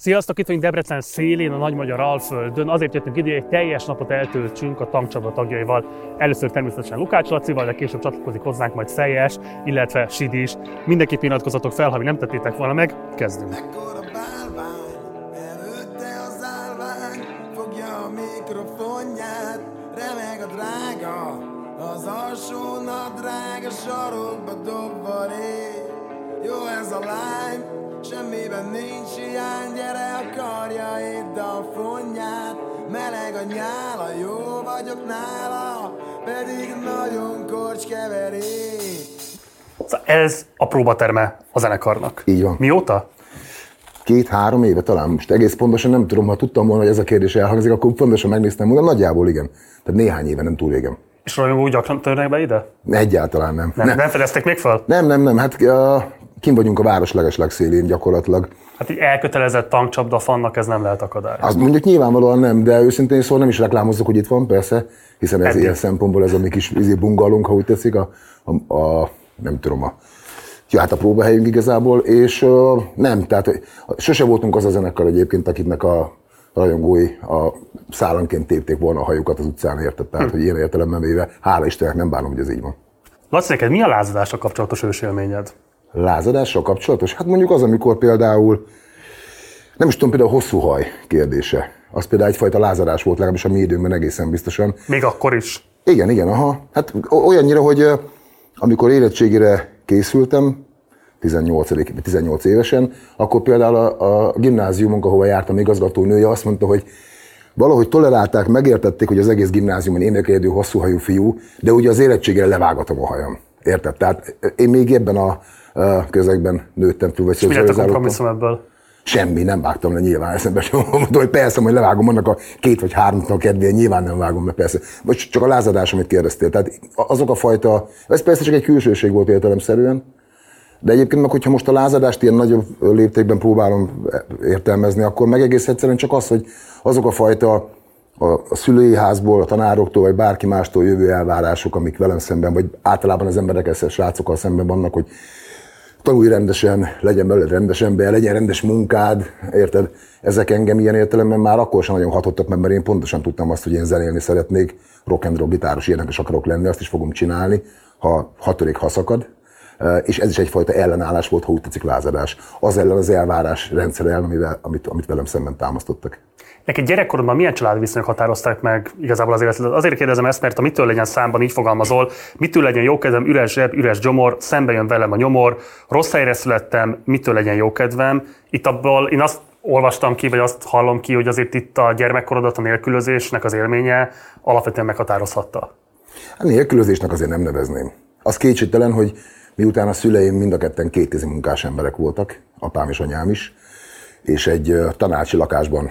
Sziasztok, itt vagyunk Debrecen szélén, a Nagy Magyar Alföldön. Azért jöttünk ide, hogy egy teljes napot eltöltsünk a tankcsapda tagjaival. Először természetesen Lukács Lacival, de később csatlakozik hozzánk majd Szejes, illetve Sid is. Mindenképp iratkozzatok fel, ha mi nem tettétek volna meg. Kezdünk. Az alsó nadrág a sarokba dobva rég. Jó ez a lány, semmiben nincs hiány, gyere akarja itt a fonját, meleg a nyála, jó vagyok nála, pedig nagyon korcskeverék. Szóval ez a próbaterme a zenekarnak. Így van. Mióta? Két-három éve talán. Most egész pontosan nem tudom, ha tudtam volna, hogy ez a kérdés elhangzik, akkor pontosan megnéztem volna. Nagyjából igen. Tehát néhány éve, nem túl régen. És rajongók gyakran törnek be ide? Egyáltalán nem. Nem, nem. nem fedezték még fel? nem, nem, nem. Hát uh, kim vagyunk a város legesleg szélén gyakorlatilag. Hát egy elkötelezett tankcsapda fannak ez nem lehet akadály. Az mondjuk nyilvánvalóan nem, de őszintén szóval nem is reklámozzuk, hogy itt van, persze, hiszen ez Eddig. ilyen szempontból ez a mi kis izé bungalunk, ha úgy tetszik, a, a, a nem tudom, a, ja, hát a próbahelyünk igazából, és uh, nem, tehát sose voltunk az a zenekar egyébként, akiknek a rajongói a szállanként tépték volna a hajukat az utcán, érted? Tehát, hogy ilyen értelemben véve, hála Istennek nem bánom, hogy ez így van. Laci, neked mi a lázadással kapcsolatos ősélményed? Lázadással kapcsolatos? Hát mondjuk az, amikor például, nem is tudom, például a hosszú haj kérdése. Az például egyfajta lázadás volt, legalábbis a mi időnkben egészen biztosan. Még akkor is. Igen, igen, aha. Hát olyannyira, hogy amikor érettségére készültem, 18, 18 évesen, akkor például a, a gimnáziumunk, ahova jártam igazgatónője, azt mondta, hogy valahogy tolerálták, megértették, hogy az egész gimnáziumon énekelődő hosszúhajú fiú, de ugye az érettségére levágatom a hajam. Érted? Tehát én még ebben a közegben nőttem túl, vagy És mi lett a kompromisszum ebből? Semmi, nem vágtam le nyilván eszembe sem. Mondom, hogy persze, hogy levágom annak a két vagy háromnak kedvéért, nyilván nem vágom le, persze. Most csak a lázadás, amit kérdeztél. Tehát azok a fajta, ez persze csak egy külsőség volt értelemszerűen, de egyébként meg, hogyha most a lázadást ilyen nagyobb léptékben próbálom értelmezni, akkor meg egész egyszerűen csak az, hogy azok a fajta a, a szülői házból, a tanároktól, vagy bárki mástól jövő elvárások, amik velem szemben, vagy általában az emberekkel, srácokkal szemben vannak, hogy tanulj rendesen, legyen belőle rendes ember, legyen rendes munkád, érted? Ezek engem ilyen értelemben már akkor sem nagyon hatottak meg, mert én pontosan tudtam azt, hogy én zenélni szeretnék, rock and roll gitáros énekes akarok lenni, azt is fogom csinálni, ha hatörik, ha szakad. Eh, És ez is egyfajta ellenállás volt, ha úgy tetszik lázadás. Az ellen az elvárás rendszer ellen, amivel, amit, amit velem szemben támasztottak. Neked gyerekkorodban milyen családi viszonyok határozták meg igazából az életedet? Azért kérdezem ezt, mert a mitől legyen számban így fogalmazol, mitől legyen jókedvem, üres zseb, üres gyomor, szembe jön velem a nyomor, rossz helyre születtem, mitől legyen jókedvem. Itt abból én azt olvastam ki, vagy azt hallom ki, hogy azért itt a gyermekkorodat a nélkülözésnek az élménye alapvetően meghatározhatta. Hát nélkülözésnek azért nem nevezném. Az kétségtelen, hogy miután a szüleim mind a ketten kétkézi munkás emberek voltak, apám és anyám is, és egy tanácsi lakásban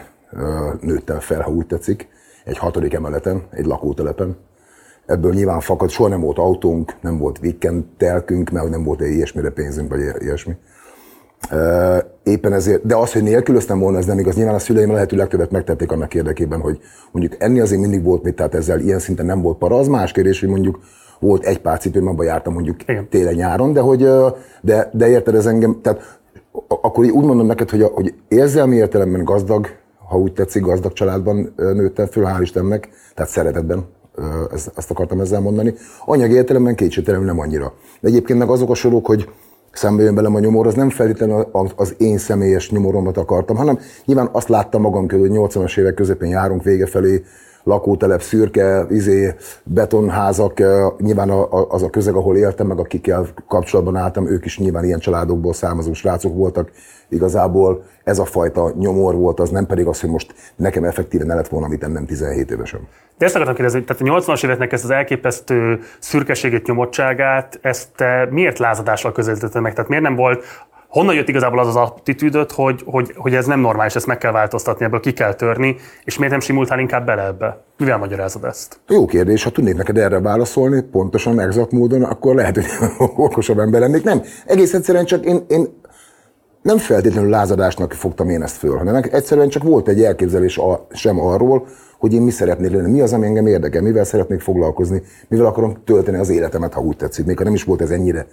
nőttem fel, ha úgy tetszik, egy hatodik emeleten, egy lakótelepen. Ebből nyilván fakad, soha nem volt autónk, nem volt weekendtelkünk, mert nem volt ilyesmire pénzünk, vagy ilyesmi. Éppen ezért, de az, hogy nélkülöztem volna, ez nem igaz. Nyilván a szüleim lehető legtöbbet megtették annak érdekében, hogy mondjuk enni azért mindig volt mit, tehát ezzel ilyen szinten nem volt para. Az más kérdés, hogy mondjuk volt egy pár cipőm, abban jártam mondjuk télen-nyáron, de hogy, de, de érted, ez engem, tehát akkor úgy mondom neked, hogy, a, hogy érzelmi értelemben gazdag, ha úgy tetszik, gazdag családban nőttem föl, hál' Istennek, tehát szeretetben, ezt, ezt akartam ezzel mondani. Anyagi értelemben kétségtelenül nem annyira. De egyébként meg azok a sorok, hogy szembe jön velem a nyomor, az nem feltétlenül az én személyes nyomoromat akartam, hanem nyilván azt láttam magam körül, hogy 80-as évek közepén járunk vége felé, lakótelep, szürke, izé, betonházak, eh, nyilván az a közeg, ahol éltem, meg akikkel kapcsolatban álltam, ők is nyilván ilyen családokból származó srácok voltak. Igazából ez a fajta nyomor volt, az nem pedig az, hogy most nekem effektíven ne lett volna mit ennem 17 évesen. De ezt akartam kérdezni, tehát a 80-as éveknek ezt az elképesztő szürkeségét, nyomottságát, ezt te miért lázadással közelítetted meg? Tehát miért nem volt, honnan jött igazából az az attitűdöt, hogy, hogy, hogy ez nem normális, ezt meg kell változtatni, ebből ki kell törni, és miért nem simultál inkább bele ebbe? Mivel magyarázod ezt? Jó kérdés, ha tudnék neked erre válaszolni, pontosan, exakt módon, akkor lehet, hogy okosabb ember lennék. Nem, egész egyszerűen csak én, én nem feltétlenül lázadásnak fogtam én ezt föl, hanem egyszerűen csak volt egy elképzelés a, sem arról, hogy én mi szeretnék lenni, mi az, ami engem érdekel, mivel szeretnék foglalkozni, mivel akarom tölteni az életemet, ha úgy tetszik, még ha nem is volt ez ennyire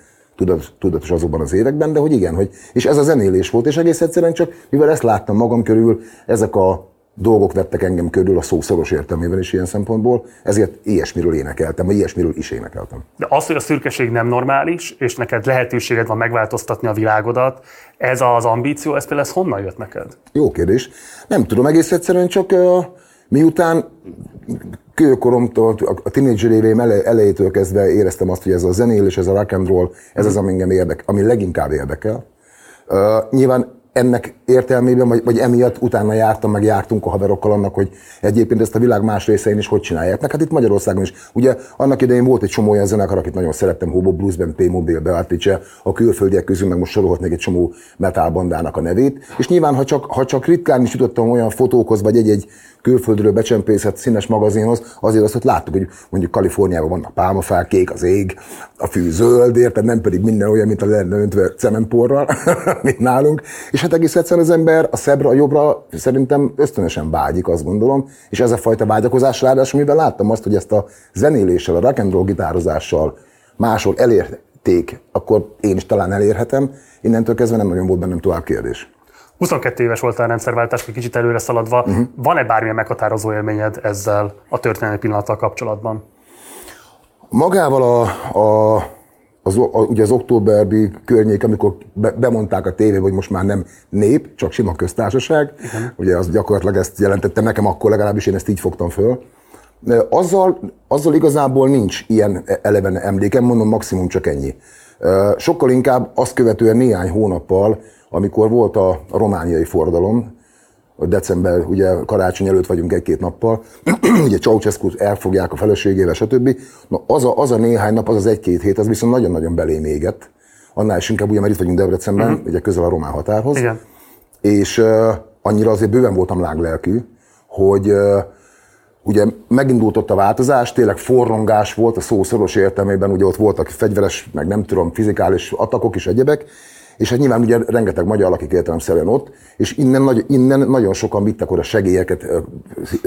tudatos, azokban az években, de hogy igen, hogy, és ez a zenélés volt, és egész egyszerűen csak, mivel ezt láttam magam körül, ezek a dolgok vettek engem körül a szó szoros értelmében is ilyen szempontból, ezért ilyesmiről énekeltem, vagy ilyesmiről is énekeltem. De az, hogy a szürkeség nem normális, és neked lehetőséged van megváltoztatni a világodat, ez az ambíció, ez például ez honnan jött neked? Jó kérdés. Nem tudom, egész egyszerűen csak uh, miután kőkoromtól, a tínédzser éveim elejétől kezdve éreztem azt, hogy ez a zenélés, ez a rock and roll, ez az, ami engem érdek, ami leginkább érdekel. Uh, nyilván ennek értelmében, vagy, vagy emiatt utána jártam, meg jártunk a haverokkal annak, hogy egyébként ezt a világ más részein is hogy csinálják. Meg hát itt Magyarországon is. Ugye annak idején volt egy csomó olyan zenekar, akit nagyon szerettem, Hobo Bluesben, P-Mobile, Beatrice, a külföldiek közül meg most sorolhatnék egy csomó metal bandának a nevét. És nyilván, ha csak, ha csak ritkán is jutottam olyan fotókhoz, vagy egy-egy külföldről becsempészett színes magazinhoz, azért azt, hogy láttuk, hogy mondjuk Kaliforniában vannak pálmafák, kék az ég, a fű zöld, érted, nem pedig minden olyan, mint a lenne öntve cementporral, mint nálunk. És hát egész egyszerűen az ember a szebbre, a jobbra szerintem ösztönösen vágyik, azt gondolom, és ez a fajta vágyakozás ráadásul, mivel láttam azt, hogy ezt a zenéléssel, a rock and roll gitározással máshol elérték, akkor én is talán elérhetem. Innentől kezdve nem nagyon volt bennem tovább kérdés. 22 éves volt a rendszerváltás, kicsit előre szaladva. Uh-huh. Van-e bármilyen meghatározó élményed ezzel a történelmi pillanattal kapcsolatban? Magával a, a, az, a, ugye az októberi környék, amikor be, bemondták a tévébe, hogy most már nem nép, csak sima köztársaság, uh-huh. ugye az gyakorlatilag ezt jelentette nekem akkor legalábbis, én ezt így fogtam föl. Azzal, azzal igazából nincs ilyen eleven emlékem, mondom maximum csak ennyi. Sokkal inkább azt követően néhány hónappal amikor volt a, a romániai forradalom, december, ugye karácsony előtt vagyunk egy-két nappal, ugye ceausescu elfogják a feleségével, stb. Na az a, az a néhány nap, az az egy-két hét, az viszont nagyon-nagyon belém égett. Annál is inkább, ugye, mert itt vagyunk Debrecenben, uh-huh. ugye közel a román határhoz. Igen. És uh, annyira azért bőven voltam láglelkű, hogy uh, ugye megindult ott a változás, tényleg forrongás volt a szó szoros értelmében, ugye ott voltak fegyveres, meg nem tudom, fizikális atakok és egyebek, és hát nyilván ugye rengeteg magyar lakik értelemszerűen ott, és innen, nagy, innen nagyon sokan vittek oda segélyeket,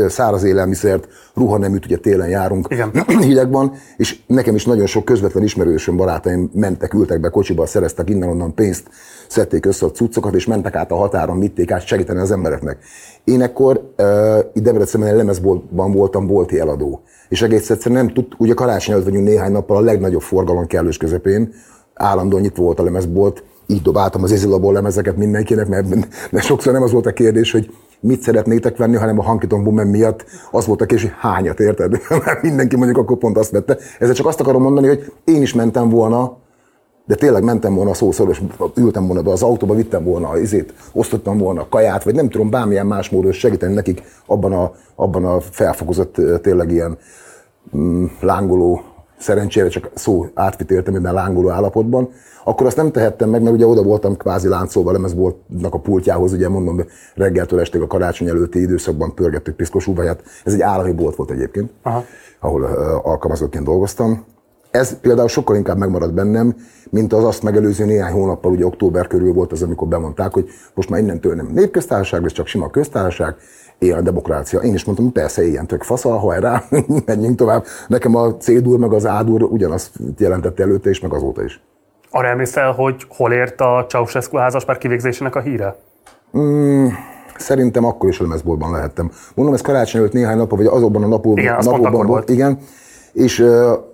száraz élelmiszert, ruhaneműt, ugye télen járunk Igen. hidegban, és nekem is nagyon sok közvetlen ismerősöm, barátaim mentek, ültek be kocsiba, szereztek innen-onnan pénzt, szedték össze a cuccokat, és mentek át a határon, vitték át segíteni az embereknek. Én akkor uh, itt Debrecenben lemezboltban voltam bolti eladó. És egész egyszerűen nem tud, ugye karácsony előtt vagyunk néhány nappal a legnagyobb forgalom kellős közepén, állandóan nyitva volt a lemezbolt, így dobáltam az izilabból lemezeket mindenkinek, mert, mert sokszor nem az volt a kérdés, hogy mit szeretnétek venni, hanem a Hankiton Boomen miatt az volt a kérdés, hogy hányat, érted? Mert mindenki mondjuk akkor pont azt vette. Ezzel csak azt akarom mondani, hogy én is mentem volna, de tényleg mentem volna szószoros, ültem volna be az autóba, vittem volna izét, osztottam volna kaját, vagy nem tudom, bármilyen más módon segíteni nekik abban a, abban a felfokozott, tényleg ilyen mm, lángoló, szerencsére csak szó átvitt értelmében lángoló állapotban, akkor azt nem tehettem meg, mert ugye oda voltam kvázi láncolva lemezboltnak a pultjához, ugye mondom, reggeltől estig a karácsony előtti időszakban pörgettük piszkos úvaját. Ez egy állami bolt volt egyébként, Aha. ahol uh, alkalmazottként dolgoztam. Ez például sokkal inkább megmaradt bennem, mint az azt megelőző néhány hónappal, ugye október körül volt az, amikor bemondták, hogy most már innentől nem népköztársaság, ez csak sima köztársaság, él a demokrácia. Én is mondtam, persze ilyen tök faszal, hajrá, menjünk tovább. Nekem a C-dur meg az A-dur ugyanazt jelentette előtte is, meg azóta is. Arra emlékszel, hogy hol ért a Ceausescu házaspár kivégzésének a híre? Mm, szerintem akkor is a lemezboltban lehettem. Mondom, ez karácsony előtt néhány nap, vagy azokban a napokban, igen, napokban volt, volt. Igen, és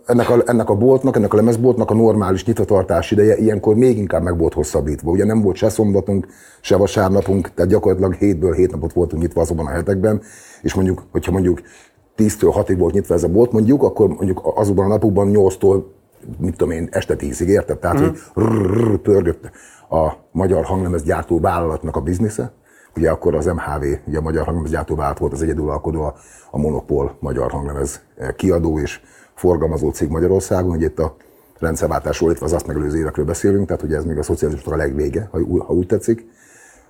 ennek, a, ennek a boltnak, ennek a lemezboltnak a normális nyitvatartás ideje ilyenkor még inkább meg volt hosszabbítva. Ugye nem volt se szombatunk, se vasárnapunk, tehát gyakorlatilag hétből hét napot voltunk nyitva azokban a hetekben, és mondjuk, hogyha mondjuk 10-től 6-ig volt nyitva ez a bolt, mondjuk, akkor mondjuk azokban a napokban 8-tól mit tudom én, este tízig, érted? Tehát, mm. hogy pörgött a magyar hanglemez gyártó vállalatnak a biznisze. Ugye akkor az MHV, ugye a Magyar Hanglemez Gyártó Vállalat volt az egyedülalkodó, a, a Monopol Magyar Hanglemez kiadó és forgalmazó cég Magyarországon. Ugye itt a rendszerváltásról, itt az azt megelőző évekről beszélünk, tehát ugye ez még a szocializmusnak a legvége, ha, ha úgy tetszik.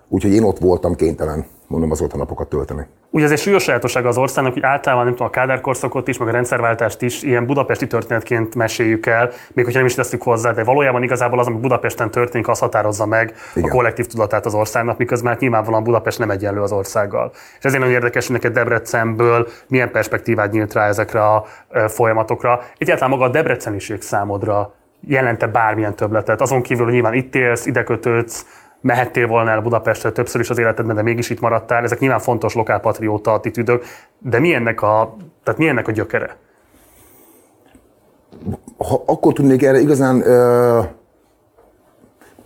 Úgyhogy én ott voltam kénytelen mondom, az a napokat tölteni. Ugye ez egy súlyos sajátosság az országnak, hogy általában nem tudom, a Kádár korszakot is, meg a rendszerváltást is ilyen budapesti történetként meséljük el, még hogyha nem is tesszük hozzá, de valójában igazából az, ami Budapesten történik, az határozza meg Igen. a kollektív tudatát az országnak, miközben hát nyilvánvalóan Budapest nem egyenlő az országgal. És ezért nagyon érdekes, hogy neked Debrecenből milyen perspektívát nyílt rá ezekre a folyamatokra. Egyáltalán maga a Debreceniség számodra jelente bármilyen többletet. Azon kívül, hogy nyilván itt élsz, ide kötődsz, mehettél volna el Budapestre többször is az életedben, de mégis itt maradtál. Ezek nyilván fontos lokálpatrióta attitűdök, de mi ennek a, tehát mi ennek a gyökere? Ha akkor tudnék erre igazán uh,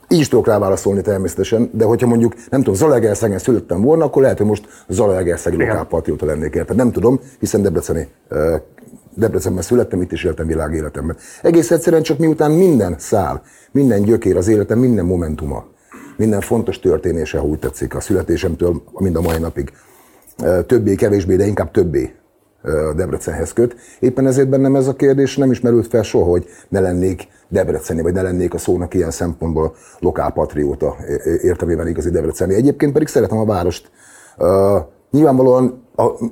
így is tudok rá válaszolni természetesen, de hogyha mondjuk, nem tudom, Zalaegerszegen születtem volna, akkor lehet, hogy most Zalaegerszegi lokálpatrióta lennék érte. Nem tudom, hiszen Debreceni uh, Debrecenben születtem, itt is éltem világéletemben. Egész egyszerűen csak miután minden szál, minden gyökér az életem, minden momentuma, minden fontos történése, ha úgy tetszik, a születésemtől mind a mai napig, többé, kevésbé, de inkább többé Debrecenhez köt. Éppen ezért bennem ez a kérdés nem is merült fel soha, hogy ne lennék Debreceni, vagy ne lennék a szónak ilyen szempontból lokálpatrióta értelmében igazi Debreceni. Egyébként pedig szeretem a várost. Nyilvánvalóan,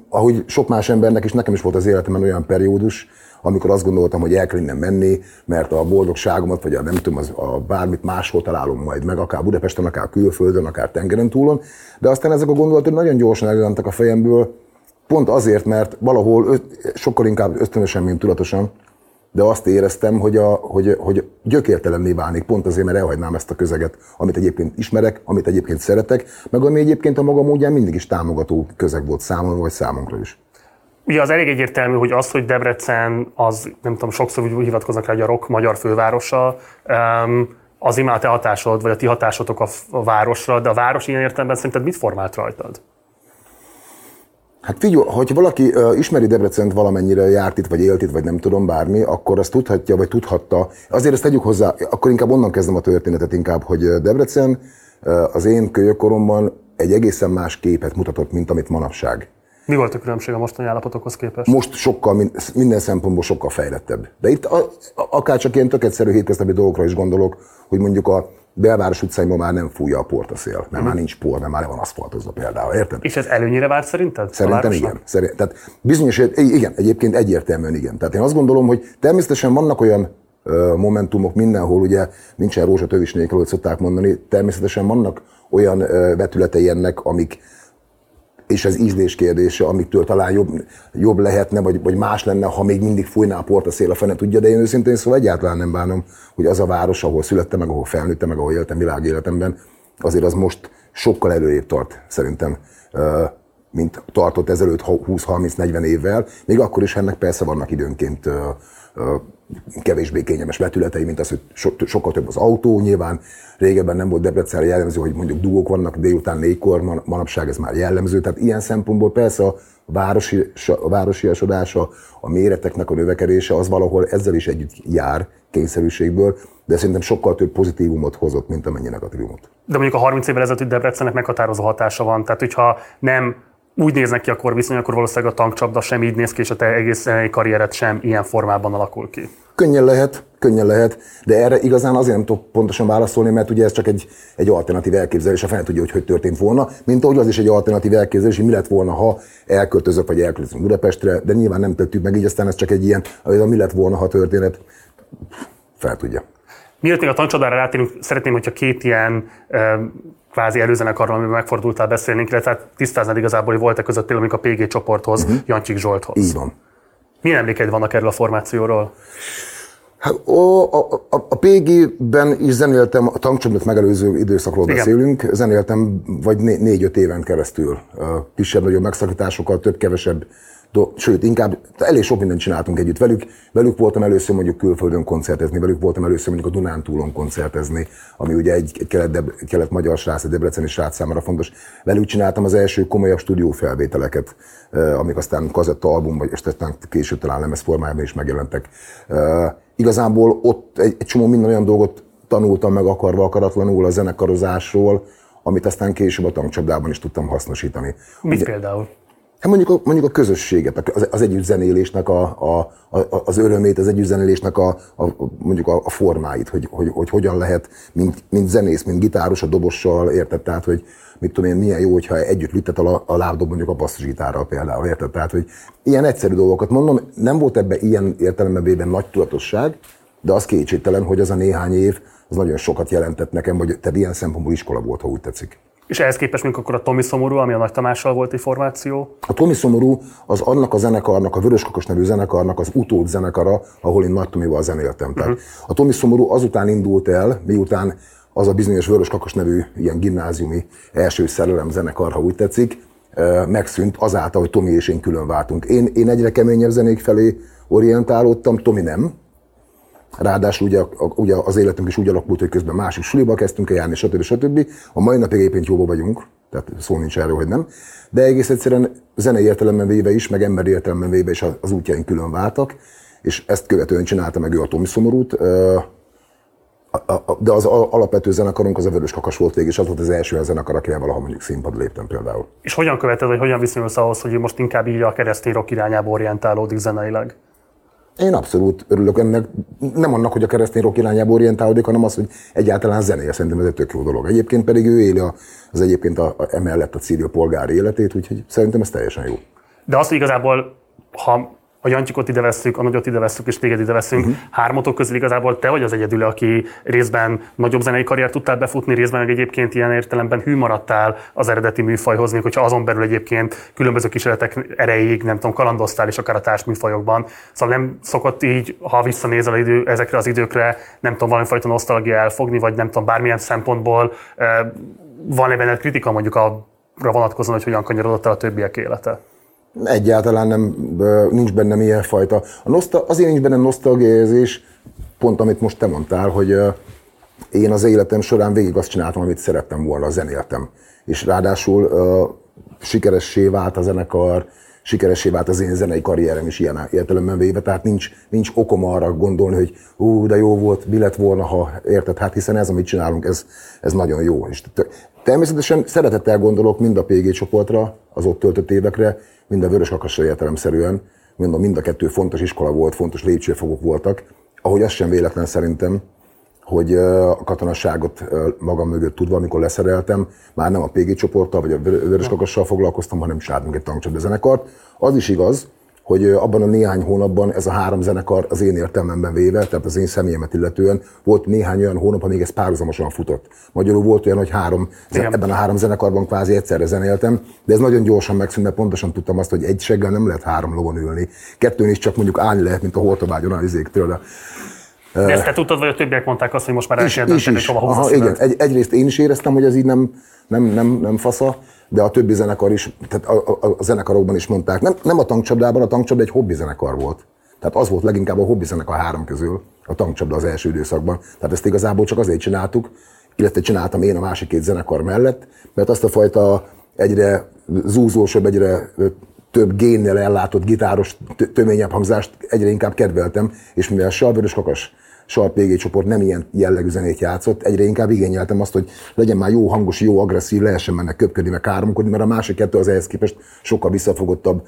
ahogy sok más embernek is, nekem is volt az életemben olyan periódus, amikor azt gondoltam, hogy el kell innen menni, mert a boldogságomat, vagy a nem tudom, az, a bármit máshol találom majd meg, akár Budapesten, akár külföldön, akár tengeren túlon. De aztán ezek a gondolatok nagyon gyorsan előrentek a fejemből, pont azért, mert valahol sokkal inkább ösztönösen, mint tudatosan, de azt éreztem, hogy, a, hogy, hogy gyökértelenné válnék, pont azért, mert elhagynám ezt a közeget, amit egyébként ismerek, amit egyébként szeretek, meg ami egyébként a maga módján mindig is támogató közeg volt számomra, vagy számunkra is. Ugye az elég egyértelmű, hogy az, hogy Debrecen, az nem tudom, sokszor úgy hivatkoznak rá, hogy a rock magyar fővárosa, az imád te hatásod, vagy a ti hatásotok a, városra, de a város ilyen értelemben szerinted mit formált rajtad? Hát figyelj, hogyha valaki uh, ismeri Debrecent valamennyire járt itt, vagy élt itt, vagy nem tudom bármi, akkor azt tudhatja, vagy tudhatta. Azért ezt tegyük hozzá, akkor inkább onnan kezdem a történetet inkább, hogy Debrecen az én kölyökkoromban egy egészen más képet mutatott, mint amit manapság. Mi volt a különbség a mostani állapotokhoz képest? Most sokkal, minden szempontból sokkal fejlettebb. De itt a, akár csak ilyen tök egyszerű hétköznapi dolgokra is gondolok, hogy mondjuk a belváros utcáimban már nem fújja a port a szél, mert uh-huh. már nincs por, mert már le van aszfaltozva például, érted? És ez előnyire várt szerinted? Szerintem igen. Szerint, tehát bizonyos, igen, egyébként egyértelműen igen. Tehát én azt gondolom, hogy természetesen vannak olyan momentumok mindenhol, ugye nincsen rózsatövis nélkül, hogy szokták mondani, természetesen vannak olyan vetületei ennek, amik, és ez ízlés kérdése, amitől talán jobb, jobb lehetne, vagy, vagy más lenne, ha még mindig fújná a port a szél, a fene tudja, de én őszintén szóval egyáltalán nem bánom, hogy az a város, ahol születtem, meg ahol felnőttem, meg ahol éltem világéletemben, azért az most sokkal előrébb tart szerintem, mint tartott ezelőtt 20-30-40 évvel, még akkor is ennek persze vannak időnként kevésbé kényelmes vetületei, mint az, hogy so, sokkal több az autó. Nyilván régebben nem volt Debrecenre jellemző, hogy mondjuk dugók vannak délután négykor, manapság ez már jellemző. Tehát ilyen szempontból persze a városi, a városiasodása, a méreteknek a növekedése az valahol ezzel is együtt jár kényszerűségből, de szerintem sokkal több pozitívumot hozott, mint amennyi negatívumot. De mondjuk a 30 évvel ezelőtt Debrecennek meghatározó hatása van. Tehát, hogyha nem úgy néznek ki akkor viszony, akkor valószínűleg a tankcsapda sem így néz ki, és a te egész karriered sem ilyen formában alakul ki. Könnyen lehet, könnyen lehet, de erre igazán azért nem tudok pontosan válaszolni, mert ugye ez csak egy, egy alternatív elképzelés, a fel tudja, hogy hogy történt volna, mint ahogy az is egy alternatív elképzelés, hogy mi lett volna, ha elköltözök vagy elköltözünk Budapestre, de nyilván nem tettük meg így, aztán ez csak egy ilyen, hogy a mi lett volna, ha történet, fel tudja. Miért még a tankcsodára rátérünk, szeretném, hogyha két ilyen kvázi előzenekarról, amiben megfordultál beszélnénk, illetve hát tisztáznod igazából, hogy volt-e között például a PG csoporthoz, uh-huh. Jancsik Zsolthoz. Így van. Milyen emlékeid vannak erről a formációról? Hát, a, a, a, a PG-ben is zenéltem, a tankcsapdát megelőző időszakról Igen. beszélünk, zenéltem vagy négy-öt éven keresztül. Kisebb-nagyobb megszakításokkal, több-kevesebb sőt, inkább elég sok mindent csináltunk együtt velük. Velük voltam először mondjuk külföldön koncertezni, velük voltam először mondjuk a Dunántúlon koncertezni, ami ugye egy, egy kelet, kelet-magyar srác, egy debreceni srác számára fontos. Velük csináltam az első komolyabb stúdiófelvételeket, amik aztán kazetta album, vagy aztán később talán lemez formájában is megjelentek. Igazából ott egy, egy csomó minden olyan dolgot tanultam meg akarva akaratlanul a zenekarozásról, amit aztán később a tankcsapdában is tudtam hasznosítani. Mit Ugye, például? Hát mondjuk a, mondjuk a közösséget, az, az együttzenélésnek a, a, a, az örömét, az együttzenélésnek a, a, mondjuk a, a formáit, hogy, hogy, hogy hogyan lehet, mint, mint zenész, mint gitáros a dobossal, érted? Tehát, hogy mit tudom én, milyen jó, hogyha együtt lüttet a, a lábdob mondjuk a basszusgitárral például, érted? Tehát, hogy ilyen egyszerű dolgokat mondom, nem volt ebben ilyen értelemben nagy tudatosság, de az kétségtelen, hogy az a néhány év, az nagyon sokat jelentett nekem, vagy tehát ilyen szempontból iskola volt, ha úgy tetszik. És ehhez képest mondjuk akkor a Tomi Szomorú, ami a Nagy Tamással volt egy formáció? A Tomi Szomorú az annak a zenekarnak, a Vöröskakos nevű zenekarnak az utód zenekara, ahol én Nagy Tomival zenéltem. Tehát uh-huh. a Tomi Szomorú azután indult el, miután az a bizonyos Vöröskakos nevű ilyen gimnáziumi első szerelem zenekar, ha úgy tetszik, megszűnt azáltal, hogy Tomi és én külön váltunk. Én, én egyre keményebb zenék felé orientálódtam, Tomi nem. Ráadásul ugye, ugye az életünk is úgy alakult, hogy közben másik suliba kezdtünk el járni, stb. stb. A mai napig egyébként jóba vagyunk, tehát szó nincs erről, hogy nem. De egész egyszerűen zenei értelemben véve is, meg emberi értelemben véve is az útjaink külön váltak, és ezt követően csinálta meg ő a Tomi Szomorút de az alapvető zenekarunk az a Vörös Kakas volt végig, és az volt az első zenekar, akivel valaha mondjuk színpad léptem például. És hogyan követed, vagy hogyan viszonyulsz ahhoz, hogy most inkább így a keresztény rock irányába orientálódik zeneileg? Én abszolút örülök ennek. Nem annak, hogy a keresztény rock irányába orientálódik, hanem az, hogy egyáltalán zenéje. Szerintem ez egy tök jó dolog. Egyébként pedig ő éli az egyébként a, a, emellett a civil polgári életét, úgyhogy szerintem ez teljesen jó. De azt, hogy igazából, ha a Jantyikot ide veszük, a nagyot ide veszük, és téged ide veszünk. Uh-huh. Hármatok közül igazából te vagy az egyedül, aki részben nagyobb zenei karriert tudtál befutni, részben meg egyébként ilyen értelemben hű maradtál az eredeti műfajhoz, még hogyha azon belül egyébként különböző kísérletek erejéig, nem tudom, kalandoztál is akár a társműfajokban. Szóval nem szokott így, ha visszanézel idő, ezekre az időkre, nem tudom, valamifajta nosztalgia elfogni, vagy nem tudom, bármilyen szempontból van-e benned kritika mondjuk a vonatkozóan, hogy hogyan kanyarodott el a többiek élete? Egyáltalán nem, nincs bennem ilyen fajta. A noszta, azért nincs bennem nosztalgiaérzés, pont amit most te mondtál, hogy én az életem során végig azt csináltam, amit szerettem volna, zenéltem. És ráadásul sikeressé vált a zenekar, sikeressé vált az én zenei karrierem is ilyen értelemben véve, tehát nincs, nincs okom arra gondolni, hogy ú, de jó volt, mi lett volna, ha érted, hát hiszen ez, amit csinálunk, ez, ez nagyon jó. És természetesen szeretettel gondolok mind a PG csoportra, az ott töltött évekre, mind a Vörös Kakasra értelemszerűen, mind a, mind a kettő fontos iskola volt, fontos lépcsőfogok voltak, ahogy az sem véletlen szerintem, hogy a katonasságot magam mögött tudva, amikor leszereltem, már nem a PG csoporttal vagy a Vörös Kakassal foglalkoztam, hanem csináltunk egy tankcsapda zenekart. Az is igaz, hogy abban a néhány hónapban ez a három zenekar az én értelmemben véve, tehát az én személyemet illetően volt néhány olyan hónap, amíg ez párhuzamosan futott. Magyarul volt olyan, hogy három, Igen. ebben a három zenekarban kvázi egyszerre zenéltem, de ez nagyon gyorsan megszűnt, mert pontosan tudtam azt, hogy egy seggel nem lehet három lovon ülni. Kettőn is csak mondjuk állni lehet, mint a hortobágyon a izéktől. De ezt te tudtad, vagy a többiek mondták azt, hogy most már is, is. hova Aha, igen. Egy, egyrészt én is éreztem, hogy ez így nem, nem, nem, nem fasza, de a többi zenekar is, tehát a, a, a zenekarokban is mondták. Nem, nem a tankcsapdában, a tankcsapda egy hobbi zenekar volt. Tehát az volt leginkább a hobbi zenekar három közül, a tankcsapda az első időszakban. Tehát ezt igazából csak azért csináltuk, illetve csináltam én a másik két zenekar mellett, mert azt a fajta egyre zúzósabb, egyre több génnel ellátott gitáros, töményebb hangzást egyre inkább kedveltem, és mivel Salvörös Kakas PG csoport nem ilyen jellegű zenét játszott, egyre inkább igényeltem azt, hogy legyen már jó hangos, jó agresszív, lehessen mennek köpködni, meg káromkodni, mert a másik kettő az ehhez képest sokkal visszafogottabb,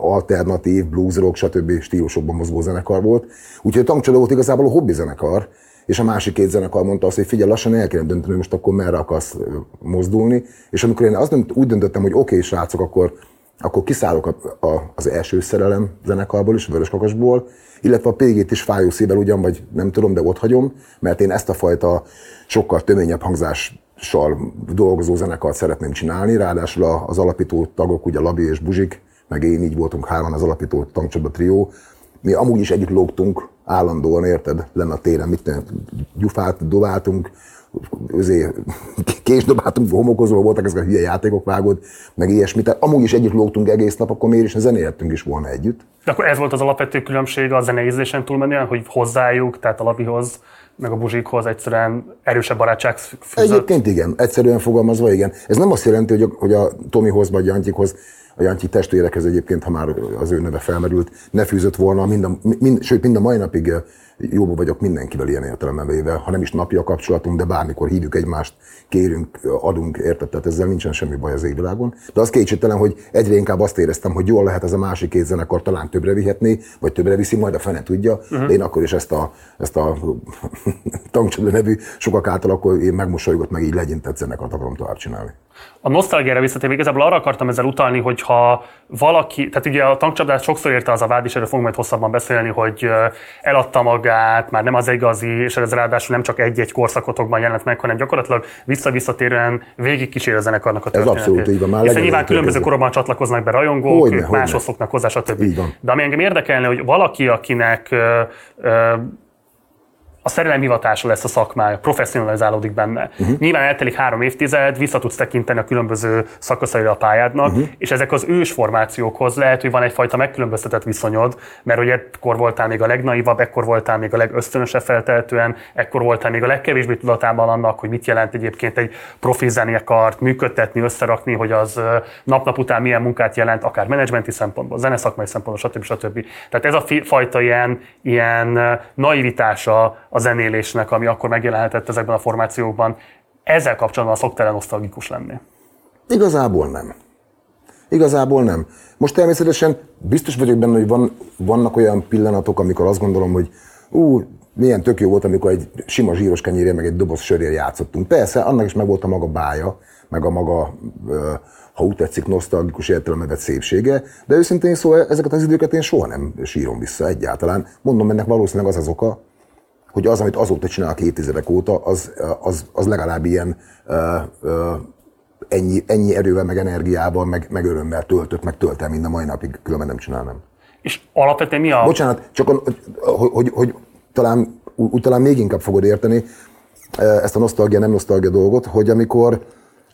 alternatív, blues rock, stb. stílusokban mozgó zenekar volt. Úgyhogy a tankcsoló volt igazából a hobbi zenekar, és a másik két zenekar mondta azt, hogy figyelj, lassan el kéne dönteni, hogy most akkor merre akarsz mozdulni. És amikor én azt dönt, úgy döntöttem, hogy oké, okay, srácok, akkor, akkor kiszállok a, a, az első szerelem zenekarból is, a Vörös Kakasból, illetve a PG-t is fájó szívvel ugyan, vagy nem tudom, de ott hagyom, mert én ezt a fajta sokkal töményebb hangzással dolgozó zenekart szeretném csinálni, ráadásul az alapító tagok, ugye Labi és Buzsik, meg én így voltunk hárman az alapító tankcsapda trió, mi amúgy is együtt lógtunk, állandóan, érted, lenne a téren, mit gyufát dobáltunk, azért késdobáltunk, homokozó voltak ezek a hülye játékok vágod, meg ilyesmi. Tehát amúgy is együtt lógtunk egész nap, akkor miért is zenéltünk is volna együtt. De akkor ez volt az alapvető különbség a zeneízésen túlmenően, hogy hozzájuk, tehát a Labihoz, meg a Buzsikhoz egyszerűen erősebb barátság fűzött? Egyébként igen, egyszerűen fogalmazva igen. Ez nem azt jelenti, hogy a, hogy a Tomihoz vagy Jantyikhoz a Jancsi testvérekhez egyébként, ha már az ő neve felmerült, ne fűzött volna, mind a, mind, sőt, mind a mai napig jóba vagyok mindenkivel ilyen értelemben véve, ha nem is napi a kapcsolatunk, de bármikor hívjuk egymást, kérünk, adunk, érted? Tehát ezzel nincsen semmi baj az égvilágon. De az kétségtelen, hogy egyre inkább azt éreztem, hogy jól lehet ez a másik két zenekar talán többre vihetni, vagy többre viszi, majd a fene tudja. Uh-huh. De én akkor is ezt a, ezt a tankcsodra nevű sokak által akkor én megmosolygott, meg így legyintett zenekart akarom tovább csinálni. A nosztalgiára visszatérve igazából arra akartam ezzel utalni, hogy hogyha valaki, tehát ugye a tankcsapdát sokszor érte az a vád, és erről fogunk majd hosszabban beszélni, hogy eladta magát, már nem az igazi, és ez ráadásul nem csak egy-egy korszakotokban jelent meg, hanem gyakorlatilag visszavisszatérően végig kísér a zenekarnak a történetét. Ez abszolút így van. Már Hiszen nyilván különböző korokban csatlakoznak be rajongók, Hogyne, ők hogyne. máshoz szoknak hozzá, stb. De ami engem érdekelne, hogy valaki, akinek a szerelemhivatása lesz a szakmája, professzionalizálódik benne. Uh-huh. Nyilván eltelik három évtized, vissza tudsz tekinteni a különböző szakaszaira a pályádnak, uh-huh. és ezek az ős formációkhoz lehet, hogy van egyfajta megkülönböztetett viszonyod, mert hogy ekkor voltál még a legnaivabb, ekkor voltál még a legösztönösebb feltehetően, ekkor voltál még a legkevésbé tudatában annak, hogy mit jelent egyébként egy profi zenekart működtetni, összerakni, hogy az nap-nap után milyen munkát jelent, akár menedzsmenti szempontból, zeneszakmai szempontból, stb. stb. Tehát ez a fajta ilyen, ilyen naivitása a zenélésnek, ami akkor megjelenhetett ezekben a formációkban, ezzel kapcsolatban szoktál nosztalgikus lenni. Igazából nem. Igazából nem. Most természetesen biztos vagyok benne, hogy van, vannak olyan pillanatok, amikor azt gondolom, hogy ú, milyen tök jó volt, amikor egy sima zsíros kenyérje, meg egy doboz sörért játszottunk. Persze, annak is meg volt a maga bája, meg a maga, ha úgy tetszik, nosztalgikus értelembe vett szépsége, de őszintén szóval ezeket az időket én soha nem sírom vissza egyáltalán. Mondom, ennek valószínűleg az az oka, hogy az, amit azóta csinálok évtizedek óta, az, az, az legalább ilyen ennyi, ennyi erővel, meg energiával, meg, meg örömmel töltött, meg tölt el, mint a mai napig, különben nem csinálnám. És alapvetően mi a... Bocsánat, csak hogy, hogy, hogy talán, úgy talán még inkább fogod érteni ezt a nosztalgia, nem nosztalgia dolgot, hogy amikor,